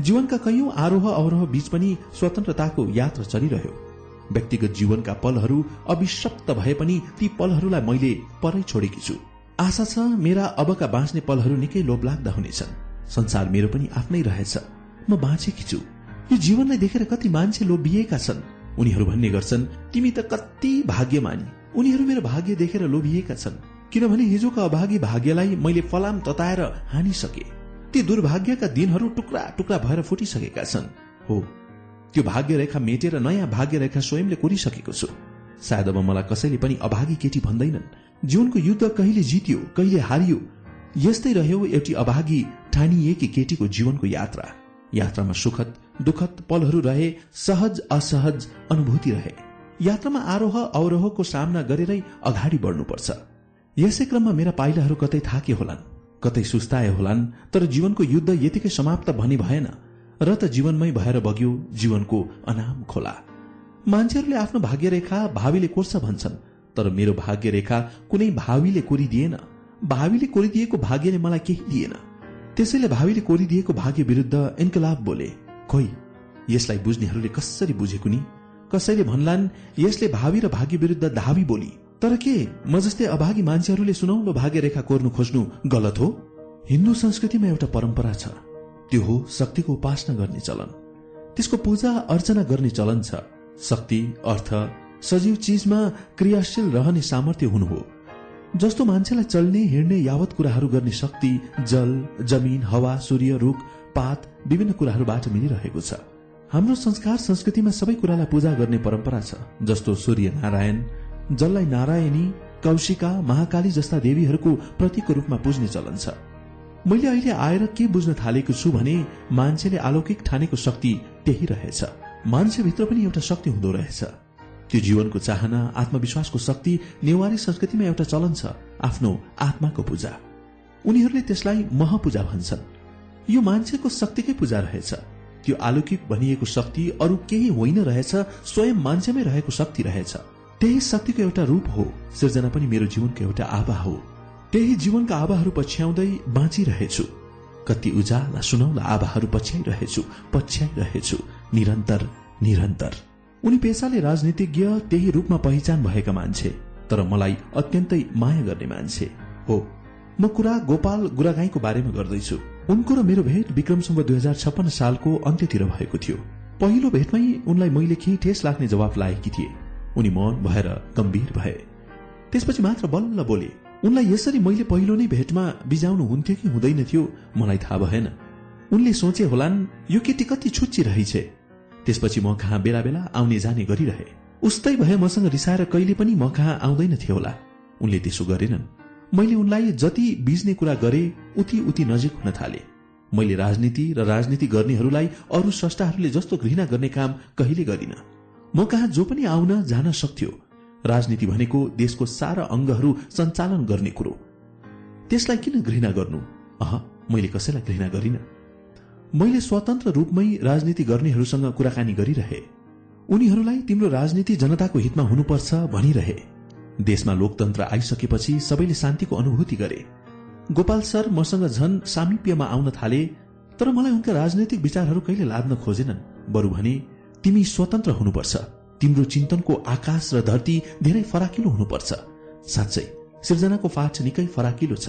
जीवनका कैयौं आरोह अवरोह बीच पनि स्वतन्त्रताको यात्रा चलिरह्यो। व्यक्तिगत जीवनका पलहरू अभिशप्त भए पनि ती पलहरूलाई मैले परै छोडेकी छु। आशा छ मेरा अबका बाँच्ने पलहरू निकै लोभलाग्दा हुनेछन्। संसार मेरो पनि आफ्नै रहेछ। म बाँचेकी छु। यो जीवनलाई देखेर कति मान्छे लोभिएका छन्। उनीहरू भन्ने गर्छन् तिमी त कति भाग्यमानी। उनीहरू मेरो भाग्य देखेर लोभिएका छन्। किनभने हिजोका अभागी भाग्यलाई मैले फलाम तताएर हानिसके। ती दुर्भाग्यका दिनहरू टुक्रा टुक्रा भएर फुटिसकेका छन्। हो त्यो भाग्य रेखा मेटेर नयाँ भाग्य रेखा स्वयंले कोरिसकेको छु। सायद अब मलाई कसैले पनि अभागी केटी भन्दैनन्। जीवनको युद्ध कहिले जित्यो कहिले हारियो यस्तै रह्यो एउटी अभागी ठानिएकी केटीको जीवनको यात्रा। यात्रामा सुखद दुखद पलहरू रहे सहज असहज अनुभूति रहे। यात्रामा आरोह अवरोहको सामना गरेरै अगाडि बढ्नुपर्छ। यसै क्रममा मेरा पाइलाहरू कतै थाके होलान् कतै सुस्ताए होलान् तर जीवनको युद्ध यतिकै समाप्त भनी भएन। र त जीवनमै भएर बग्यो जीवनको अनाम खोला। मान्छेहरूले आफ्नो भाग्य रेखा भावीले कोर्छ भन्छन् तर मेरो भाग्य रेखा कुनै भावीले कोरिदिएन। भावीले कोरिदिएको भाग्यले मलाई केही दिएन। त्यसैले भावीले कोरिदिएको भाग्य विरुद्ध इन्कलाब बोले खोइ यसलाई बुझ्नेहरूले कसरी बुझेको नि? कसैले भन्लान् यसले भावी र भाग्य विरुद्ध धावी बोली। तर के म जस्तै अभागी मान्छेहरूले सुनौलो भाग्य रेखा कोर्नु खोज्नु गलत हो? हिन्दू संस्कृतिमा एउटा परम्परा छ। त्यो हो शक्तिको उपासना गर्ने चलन। त्यसको पूजा अर्चना गर्ने चलन छ। शक्ति अर्थ सजीव चिजमा क्रियाशील रहने सामर्थ्य हुनु हो। जस्तो मान्छेलाई चल्ने हिँड्ने यावत कुराहरू गर्ने शक्ति जल जमिन हावा सूर्य रुख पात विभिन्न कुराहरूबाट मिलिरहेको छ। हाम्रो संस्कार संस्कृतिमा सबै कुरालाई पूजा गर्ने परम्परा छ। जस्तो सूर्य नारायण जललाई नारायणी कौशिका महाकाली जस्ता देवीहरूको प्रतीकको रूपमा पुज्ने चलन छ। मैले अहिले आएर के बुझ्न थालेको छु भने मान्छेले अलौकिक ठानेको शक्ति त्यही रहेछ। मान्छेभित्र पनि एउटा शक्ति हुँदो रहेछ। त्यो जीवनको चाहना आत्मविश्वासको शक्ति नेवारी संस्कृतिमा एउटा चलन छ आफ्नो आत्माको पूजा। उनीहरूले त्यसलाई महपूजा भन्छन्। यो मान्छेको शक्तिकै पूजा रहेछ। त्यो अलौकिक भनिएको शक्ति अरू केही होइन रहेछ स्वयं मान्छेमै रहेको शक्ति रहेछ। त्यही शक्तिको एउटा रूप हो। सिर्जना पनि मेरो जीवनको एउटा आभा हो। त्यही जीवनका आभाहरू पछ्याउँदै बाँचिरहेछु। कति उजाला सुनौला आभाहरू पछ्याइरहेछु पछ्याइरहेछु। निरन्तर निरन्तर। उनी पेसाले राजनीतिज्ञ त्यही रूपमा पहिचान भएका मान्छे तर मलाई अत्यन्तै माया गर्ने मान्छे। हो म कुरा गोपाल गुरागाईको बारेमा गर्दैछु। उनको र मेरो भेट विक्रमसँग दुई हजार छप्पन्न सालको अन्त्यतिर भएको थियो। पहिलो भेटमै उनलाई मैले केही ठेस लाग्ने जवाफ लागेकी थिए। उनी मौन भएर गम्भीर भए। त्यसपछि मात्र बल्ल बोले उनलाई यसरी मैले पहिलो नै भेटमा बिजाउनु हुन्थ्यो कि हुँदैन थियो मलाई थाहा भएन। उनले सोचे होलान् यो केटी कति छुच्ची रहेछ। त्यसपछि म कहाँ बेला बेला आउने जाने गरिरहे। उस्तै भए मसँग रिसाएर कहिले पनि म कहाँ आउँदैनथे होला। उनले त्यसो गरेनन्। मैले उनलाई जति बिज्ने कुरा गरे उति उति नजिक हुन थाले। मैले राजनीति र राजनीति गर्नेहरूलाई अरू स्रष्टाहरूले जस्तो घृणा गर्ने काम कहिले गरिन। म कहाँ जो पनि आउन जान सक्थ्यो। राजनीति भनेको देशको सारा अंगहरू सञ्चालन गर्ने कुरो। त्यसलाई किन घृणा गर्नु? अह मैले कसैलाई घृणा गरिन। मैले स्वतन्त्र रूपमै राजनीति गर्नेहरूसँग कुराकानी गरिरहे। उनीहरूलाई तिम्रो राजनीति जनताको हितमा हुनुपर्छ भनिरहे। देशमा लोकतन्त्र आइसकेपछि सबैले शान्तिको अनुभूति गरे। गोपाल सर मसँग झन सामिप्यमा आउन थाले तर मलाई उनका राजनैतिक विचारहरू कहिले लाद्न खोजेनन्। बरु भने तिमी स्वतन्त्र हुनुपर्छ। तिम्रो चिन्तनको आकाश र धरती धेरै फराकिलो हुनुपर्छ। साँच्चै सिर्जनाको फाट निकै फराकिलो छ।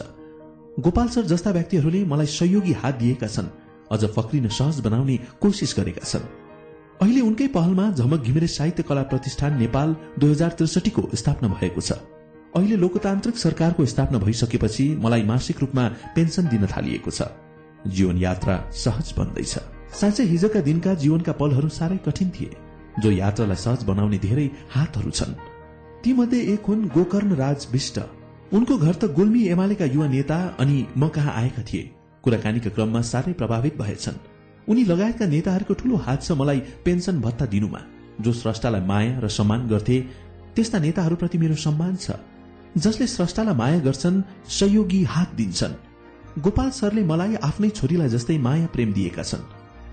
गोपाल सर जस्ता व्यक्तिहरूले मलाई सहयोगी हात दिएका छन् अझ फक्रिन सहज बनाउने कोसिस गरेका छन्। अहिले उनकै पहलमा झमक घिमिरे साहित्य कला प्रतिष्ठान नेपाल दुई हजार त्रिसठीको स्थापना भएको छ। अहिले लोकतान्त्रिक सरकारको स्थापना भइसकेपछि मलाई मासिक रूपमा पेन्सन दिन थालिएको छ। जीवन यात्रा सहज बन्दैछ। साँच्चै हिजोका दिनका जीवनका पलहरू साह्रै कठिन थिए। जो यात्रालाई सहज बनाउने धेरै हातहरू छन्। तीमध्ये एक हुन् गोकर्ण राज विष्ट उनको घर त गुल्मी एमालेका युवा नेता अनि म कहाँ आएका थिए। कुराकानीका क्रममा साह्रै प्रभावित भएछन्। उनी लगायतका नेताहरूको ठूलो हात छ मलाई पेन्सन भत्ता दिनुमा। जो स्रष्टालाई माया र सम्मान गर्थे त्यस्ता नेताहरूप्रति मेरो सम्मान छ। जसले स्रष्टालाई माया गर्छन् सहयोगी हात दिन्छन्। गोपाल सरले मलाई आफ्नै छोरीलाई जस्तै माया प्रेम दिएका छन्।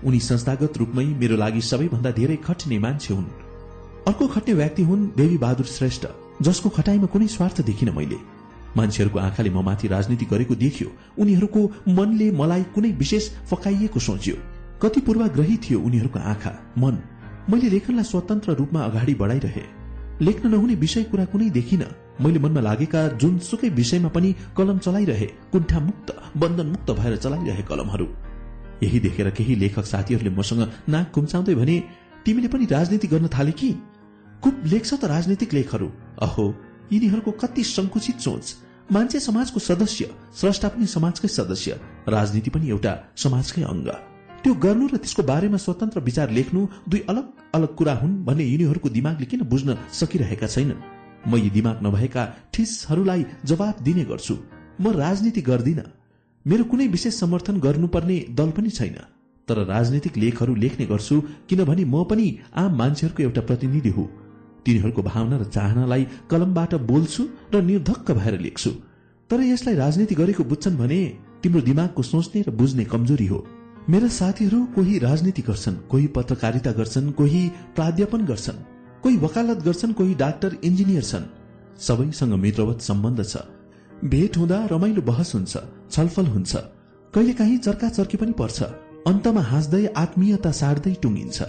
उनी संस्थागत रूपमै मेरो लागि सबैभन्दा धेरै खट्ने मान्छे हुन्। अर्को खट्ने व्यक्ति हुन् देवी बहादुर श्रेष्ठ जसको खटाईमा कुनै स्वार्थ देखिन मैले। मान्छेहरूको आँखाले म माथि राजनीति गरेको देखियो। उनीहरूको मनले मलाई कुनै विशेष फकाइएको सोच्यो। कति पूर्वाग्रही थियो उनीहरूको आँखा मन। मैले लेखनलाई स्वतन्त्र रूपमा अगाडि बढाइरहे। लेख्न नहुने विषय कुरा कुनै देखिन। मैले मनमा लागेका जुन सुकै विषयमा पनि कलम चलाइरहे कुण्ठा मुक्त बन्धन मुक्त भएर चलाइरहे कलमहरू। यही देखेर केही लेखक साथीहरूले मसँग नाक कुम्चाउँदै भने तिमीले पनि राजनीति गर्न थाले कि? कुप लेख्छ त राजनीतिक लेखहरू? अहो यिनीहरूको कति संकुचित सोच। मान्छे समाजको सदस्य स्रष्टा पनि समाजकै सदस्य राजनीति पनि एउटा समाजकै अंग त्यो गर्नु र त्यसको बारेमा स्वतन्त्र विचार लेख्नु दुई अलग अलग कुरा हुन् भन्ने यिनीहरूको दिमागले किन बुझ्न सकिरहेका छैनन्? म यी दिमाग नभएका ठिसहरूलाई जवाब दिने गर्छु। म राजनीति गर्दिन। मेरो कुनै विशेष समर्थन गर्नुपर्ने दल पनि छैन। तर राजनीतिक लेखहरू लेख्ने गर्छु किनभने म पनि आम मान्छेहरूको एउटा प्रतिनिधि हुँ। तिनीहरूको भावना र चाहनालाई कलमबाट बोल्छु र निर्धक्क भएर लेख्छु। तर यसलाई राजनीति गरेको बुझ्छन् भने तिम्रो दिमागको सोच्ने र बुझ्ने कमजोरी हो। मेरा साथीहरू कोही राजनीति गर्छन् कोही पत्रकारिता गर्छन् कोही प्राध्यापन गर्छन् कोही वकालत गर्छन् कोही डाक्टर इन्जिनियर छन्। सबैसँग मित्रवत सम्बन्ध छ। भेट हुँदा रमाइलो बहस हुन्छ। छलफल हुन्छ। कहिले काहीँ चर्का चर्की पनि पर्छ। अन्तमा हाँस्दै आत्मीयता सार्दै टुङ्गिन्छ।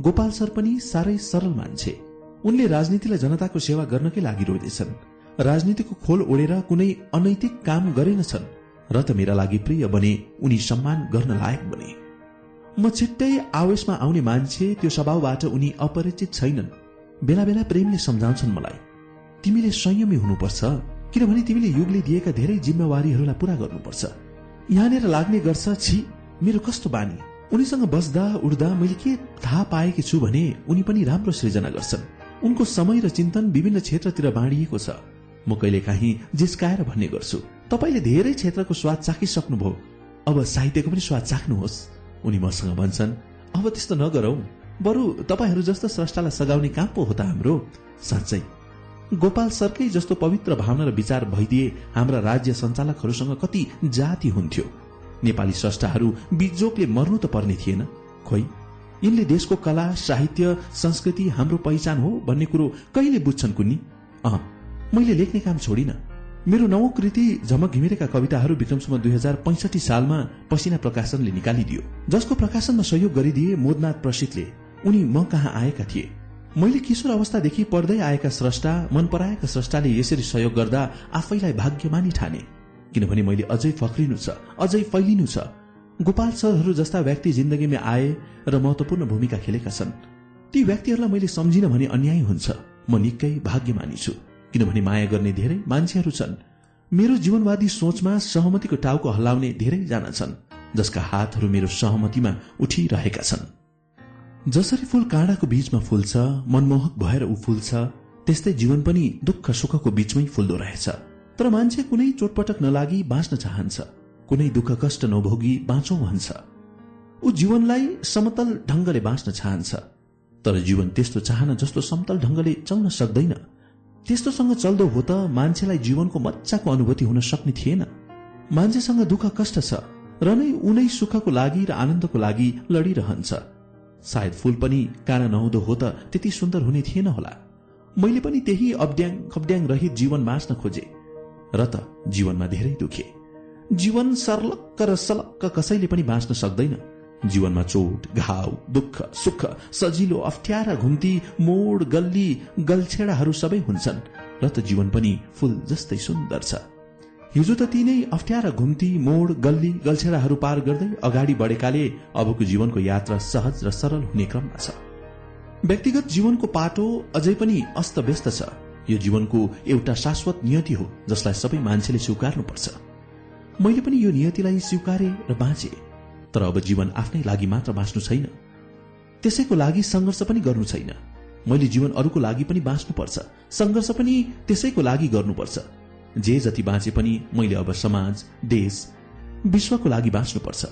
गोपाल सर पनि साह्रै सरल मान्छे। उनले राजनीतिलाई जनताको सेवा गर्नकै लागि रोजेछन् राजनीतिको खोल ओढेर कुनै अनैतिक काम गरेनछन्। र त मेरा लागि प्रिय बने उनी सम्मान गर्न लायक बने। म छिट्टै आवेशमा आउने मान्छे त्यो स्वभावबाट उनी अपरिचित छैनन्। बेला बेला प्रेमले सम्झाउँछन् मलाई। तिमीले संयमी हुनुपर्छ। किनभने तिमीले युगले दिएका धेरै जिम्मेवारीहरूलाई पूरा गर्नुपर्छ। यहाँनिर लाग्ने गर्छ छि मेरो कस्तो बानी? उनीसँग बस्दा उड्दा मैले के थाहा पाएकी छु भने उनी पनि राम्रो सृजना गर्छन्। उनको समय र चिन्तन विभिन्न क्षेत्रतिर बाँडिएको छ। म कहिले काहीँ जिस्काएर भन्ने गर्छु। तपाईँले धेरै क्षेत्रको स्वाद चाखिसक्नुभयो। अब साहित्यको पनि स्वाद चाख्नुहोस्। उनी मसँग भन्छन् अब त्यस्तो नगरौ। बरु तपाईँहरू जस्तो स्रष्टालाई सघाउने काम पो हो त हाम्रो। साँच्चै गोपाल सरकै जस्तो पवित्र भावना र विचार भइदिए हाम्रा राज्य सञ्चालकहरूसँग कति जाति हुन्थ्यो। नेपाली स्रष्टाहरू बिजोकले मर्नु त पर्ने थिएन खोइ? यिनले देशको कला साहित्य संस्कृति हाम्रो पहिचान हो भन्ने कुरो कहिले बुझ्छन् कुन्नी? अह मैले लेख्ने काम छोडिन। मेरो नवौं कृति झमक घिमिरेका कविताहरू विक्रमसम्म दुई हजार पैंसठी सालमा पसिना प्रकाशनले निकालिदियो। जसको प्रकाशनमा सहयोग गरिदिए मोदनाथ प्रसिद्धले उनी म कहाँ आएका थिए? मैले किशोर अवस्थादेखि पढ्दै आएका स्रष्टा मन पराएका स्रष्टाले यसरी सहयोग गर्दा आफैलाई भाग्यमानी ठाने। किनभने मैले अझै फक्रिनु छ अझै फैलिनु छ। गोपाल सरहरू जस्ता व्यक्ति जिन्दगीमा आए र महत्वपूर्ण भूमिका खेलेका छन्। ती व्यक्तिहरूलाई मैले सम्झिन भने अन्याय हुन्छ। म निकै भाग्यमानी छु। किनभने माया गर्ने धेरै मान्छेहरू छन्। मेरो जीवनवादी सोचमा सहमतिको टाउको हल्लाउने धेरै जना छन् जसका हातहरू मेरो सहमतिमा उठिरहेका छन्। जसरी फूल काँडाको बीचमा फुल्छ मनमोहक भएर ऊ फुल्छ त्यस्तै जीवन पनि दुःख सुखको बीचमै फुल्दो रहेछ। तर मान्छे कुनै चोटपटक नलागी बाँच्न चाहन्छ कुनै दुःख कष्ट नभोगी बाँचौ भन्छ। ऊ जीवनलाई समतल ढंगले बाँच्न चाहन्छ तर जीवन त्यस्तो चाहना जस्तो समतल ढंगले चल्न सक्दैन। त्यस्तोसँग चल्दो हो त मान्छेलाई जीवनको मजाको अनुभूति हुन सक्ने थिएन। मान्छेसँग दुःख कष्ट छ र नै उनै सुखको लागि र आनन्दको लागि लडिरहन्छ। सायद फूल पनि काना नहुँदो हो त त्यति सुन्दर हुने थिएन होला। मैले पनि त्यही अब्ड्याङ खब्ड्याङ रहित जीवन बाँच्न खोजे र त जीवनमा धेरै दुखे। जीवन सर्लक्क र सलक्क कसैले पनि बाँच्न सक्दैन। जीवनमा चोट घाउ दुःख सुख सजिलो अप्ठ्यारा घुम्ती मोड गल्ली गल्छेडाहरू सबै हुन्छन् र त जीवन पनि फूल जस्तै सुन्दर छ। हिजो त ती नै अप्ठ्यारा घुम्ती मोड गल्ली गल्छेडाहरू पार गर्दै अगाडि बढेकाले अबको जीवनको यात्रा सहज र सरल हुने क्रममा छ। व्यक्तिगत जीवनको पाटो अझै पनि अस्त व्यस्त छ। यो जीवनको एउटा शाश्वत नियति हो जसलाई सबै मान्छेले स्वीकार्नुपर्छ। मैले पनि यो नियतिलाई स्वीकारे र बाँचे तर अब जीवन आफ्नै लागि मात्र बाँच्नु छैन। त्यसैको लागि संघर्ष पनि गर्नु छैन। मैले जीवन अरूको लागि पनि बाँच्नुपर्छ। संघर्ष पनि त्यसैको लागि गर्नुपर्छ। जे जति बाँचे पनि मैले अब समाज देश विश्वको लागि बाँच्नुपर्छ।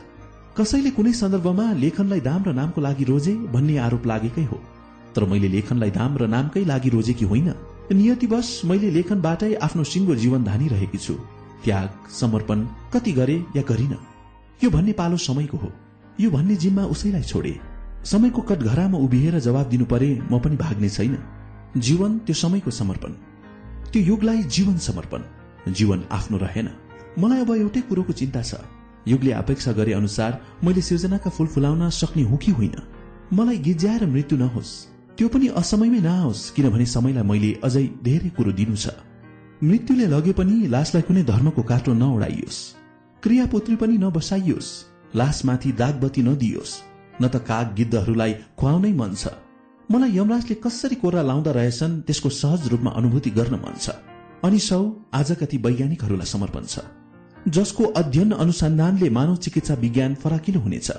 कसैले कुनै सन्दर्भमा लेखनलाई दाम र नामको लागि रोजे भन्ने आरोप लागेकै हो। तर मैले लेखनलाई दाम र नामकै लागि रोजेकी होइन? नियतिवश मैले लेखनबाटै आफ्नो सिङ्गो जीवन धानिरहेकी छु। त्याग समर्पण कति गरे या गरिन। यो भन्ने पालो समयको हो। यो भन्ने जिम्मा उसैलाई छोडे। समयको कटघरामा उभिएर जवाब दिनु परे म पनि भाग्ने छैन। जीवन त्यो समयको समर्पण। त्यो युगलाई जीवन समर्पण जीवन आफ्नो रहेन। मलाई अब एउटै कुरोको चिन्ता छ। युगले अपेक्षा गरे अनुसार मैले सिर्जनाका फूल फुलाउन सक्ने हो कि होइन? मलाई गिज्याएर मृत्यु नहोस्। त्यो पनि असमयमै नआओस् किनभने समयलाई मैले अझै धेरै कुरो दिनु छ। मृत्युले लगे पनि लासलाई कुनै धर्मको काटो नउडाइयोस्। क्रियापुत्री पनि नबसाइयोस्। लासमाथि दागबत्ती नदियोस्। न त काग गिद्धहरूलाई खुवाउनै मन छ। मलाई यमराजले कसरी कोरा लाउँदा रहेछन् त्यसको सहज रूपमा अनुभूति गर्न मन छ। अनि सौ आजका ती वैज्ञानिकहरूलाई समर्पण छ। जसको अध्ययन अनुसन्धानले मानव चिकित्सा विज्ञान फराकिलो हुनेछ।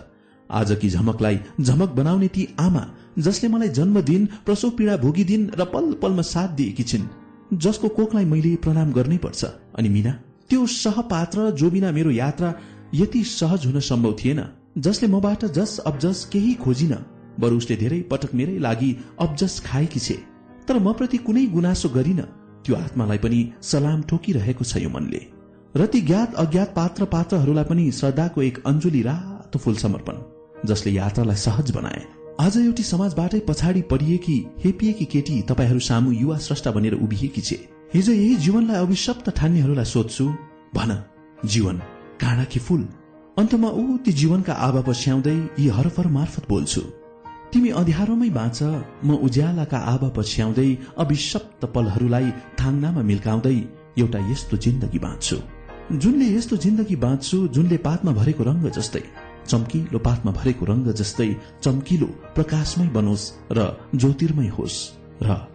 आजकी झमकलाई झमक बनाउने ती आमा जसले मलाई जन्मदिन प्रसव पीड़ा भोगिदिन र पल पलमा साथ दिएकी छिन् जसको कोखलाई मैले प्रणाम गर्नै पर्छ। अनि मिना त्यो सहपात्र जो बिना मेरो यात्रा यति सहज हुन सम्भव थिएन जसले मबाट जस अब्जस केही खोजिन। बरु उसले धेरै पटक मेरै लागि अब्जस खाएकी छे तर म प्रति कुनै गुनासो गरिन। त्यो आत्मालाई पनि सलाम ठोकिरहेको छ यो मनले। र ती ज्ञात अज्ञात पात्र पात्रहरूलाई पनि श्रद्धाको एक अञ्जुली रातो फूल समर्पण जसले यात्रालाई सहज बनाए। आज एउटी समाजबाटै पछाडि परिएकी हेपिएकी केटी तपाईँहरू सामु युवा स्रष्टा बनेर उभिएकी छे। हिजो यही जीवनलाई अभिशप्त ठान्नेहरूलाई सोध्छु भन जीवन काँडा कि फूल? अन्तमा ऊ ती जीवनका आभा पछ्याउँदै यी हरफर मार्फत बोल्छु। तिमी अध्यारोमै बाँच म उज्यालाका आभा पछ्याउँदै अभिशप्त पलहरूलाई थाङ्नामा मिल्काउँदै एउटा यस्तो जिन्दगी बाँच्छु। जुनले यस्तो जिन्दगी बाँच्छु जुनले पातमा भरेको रंग जस्तै चम्किलो पातमा भरेको रंग जस्तै चम्किलो प्रकाशमै बनोस् र ज्योतिर्मय होस् र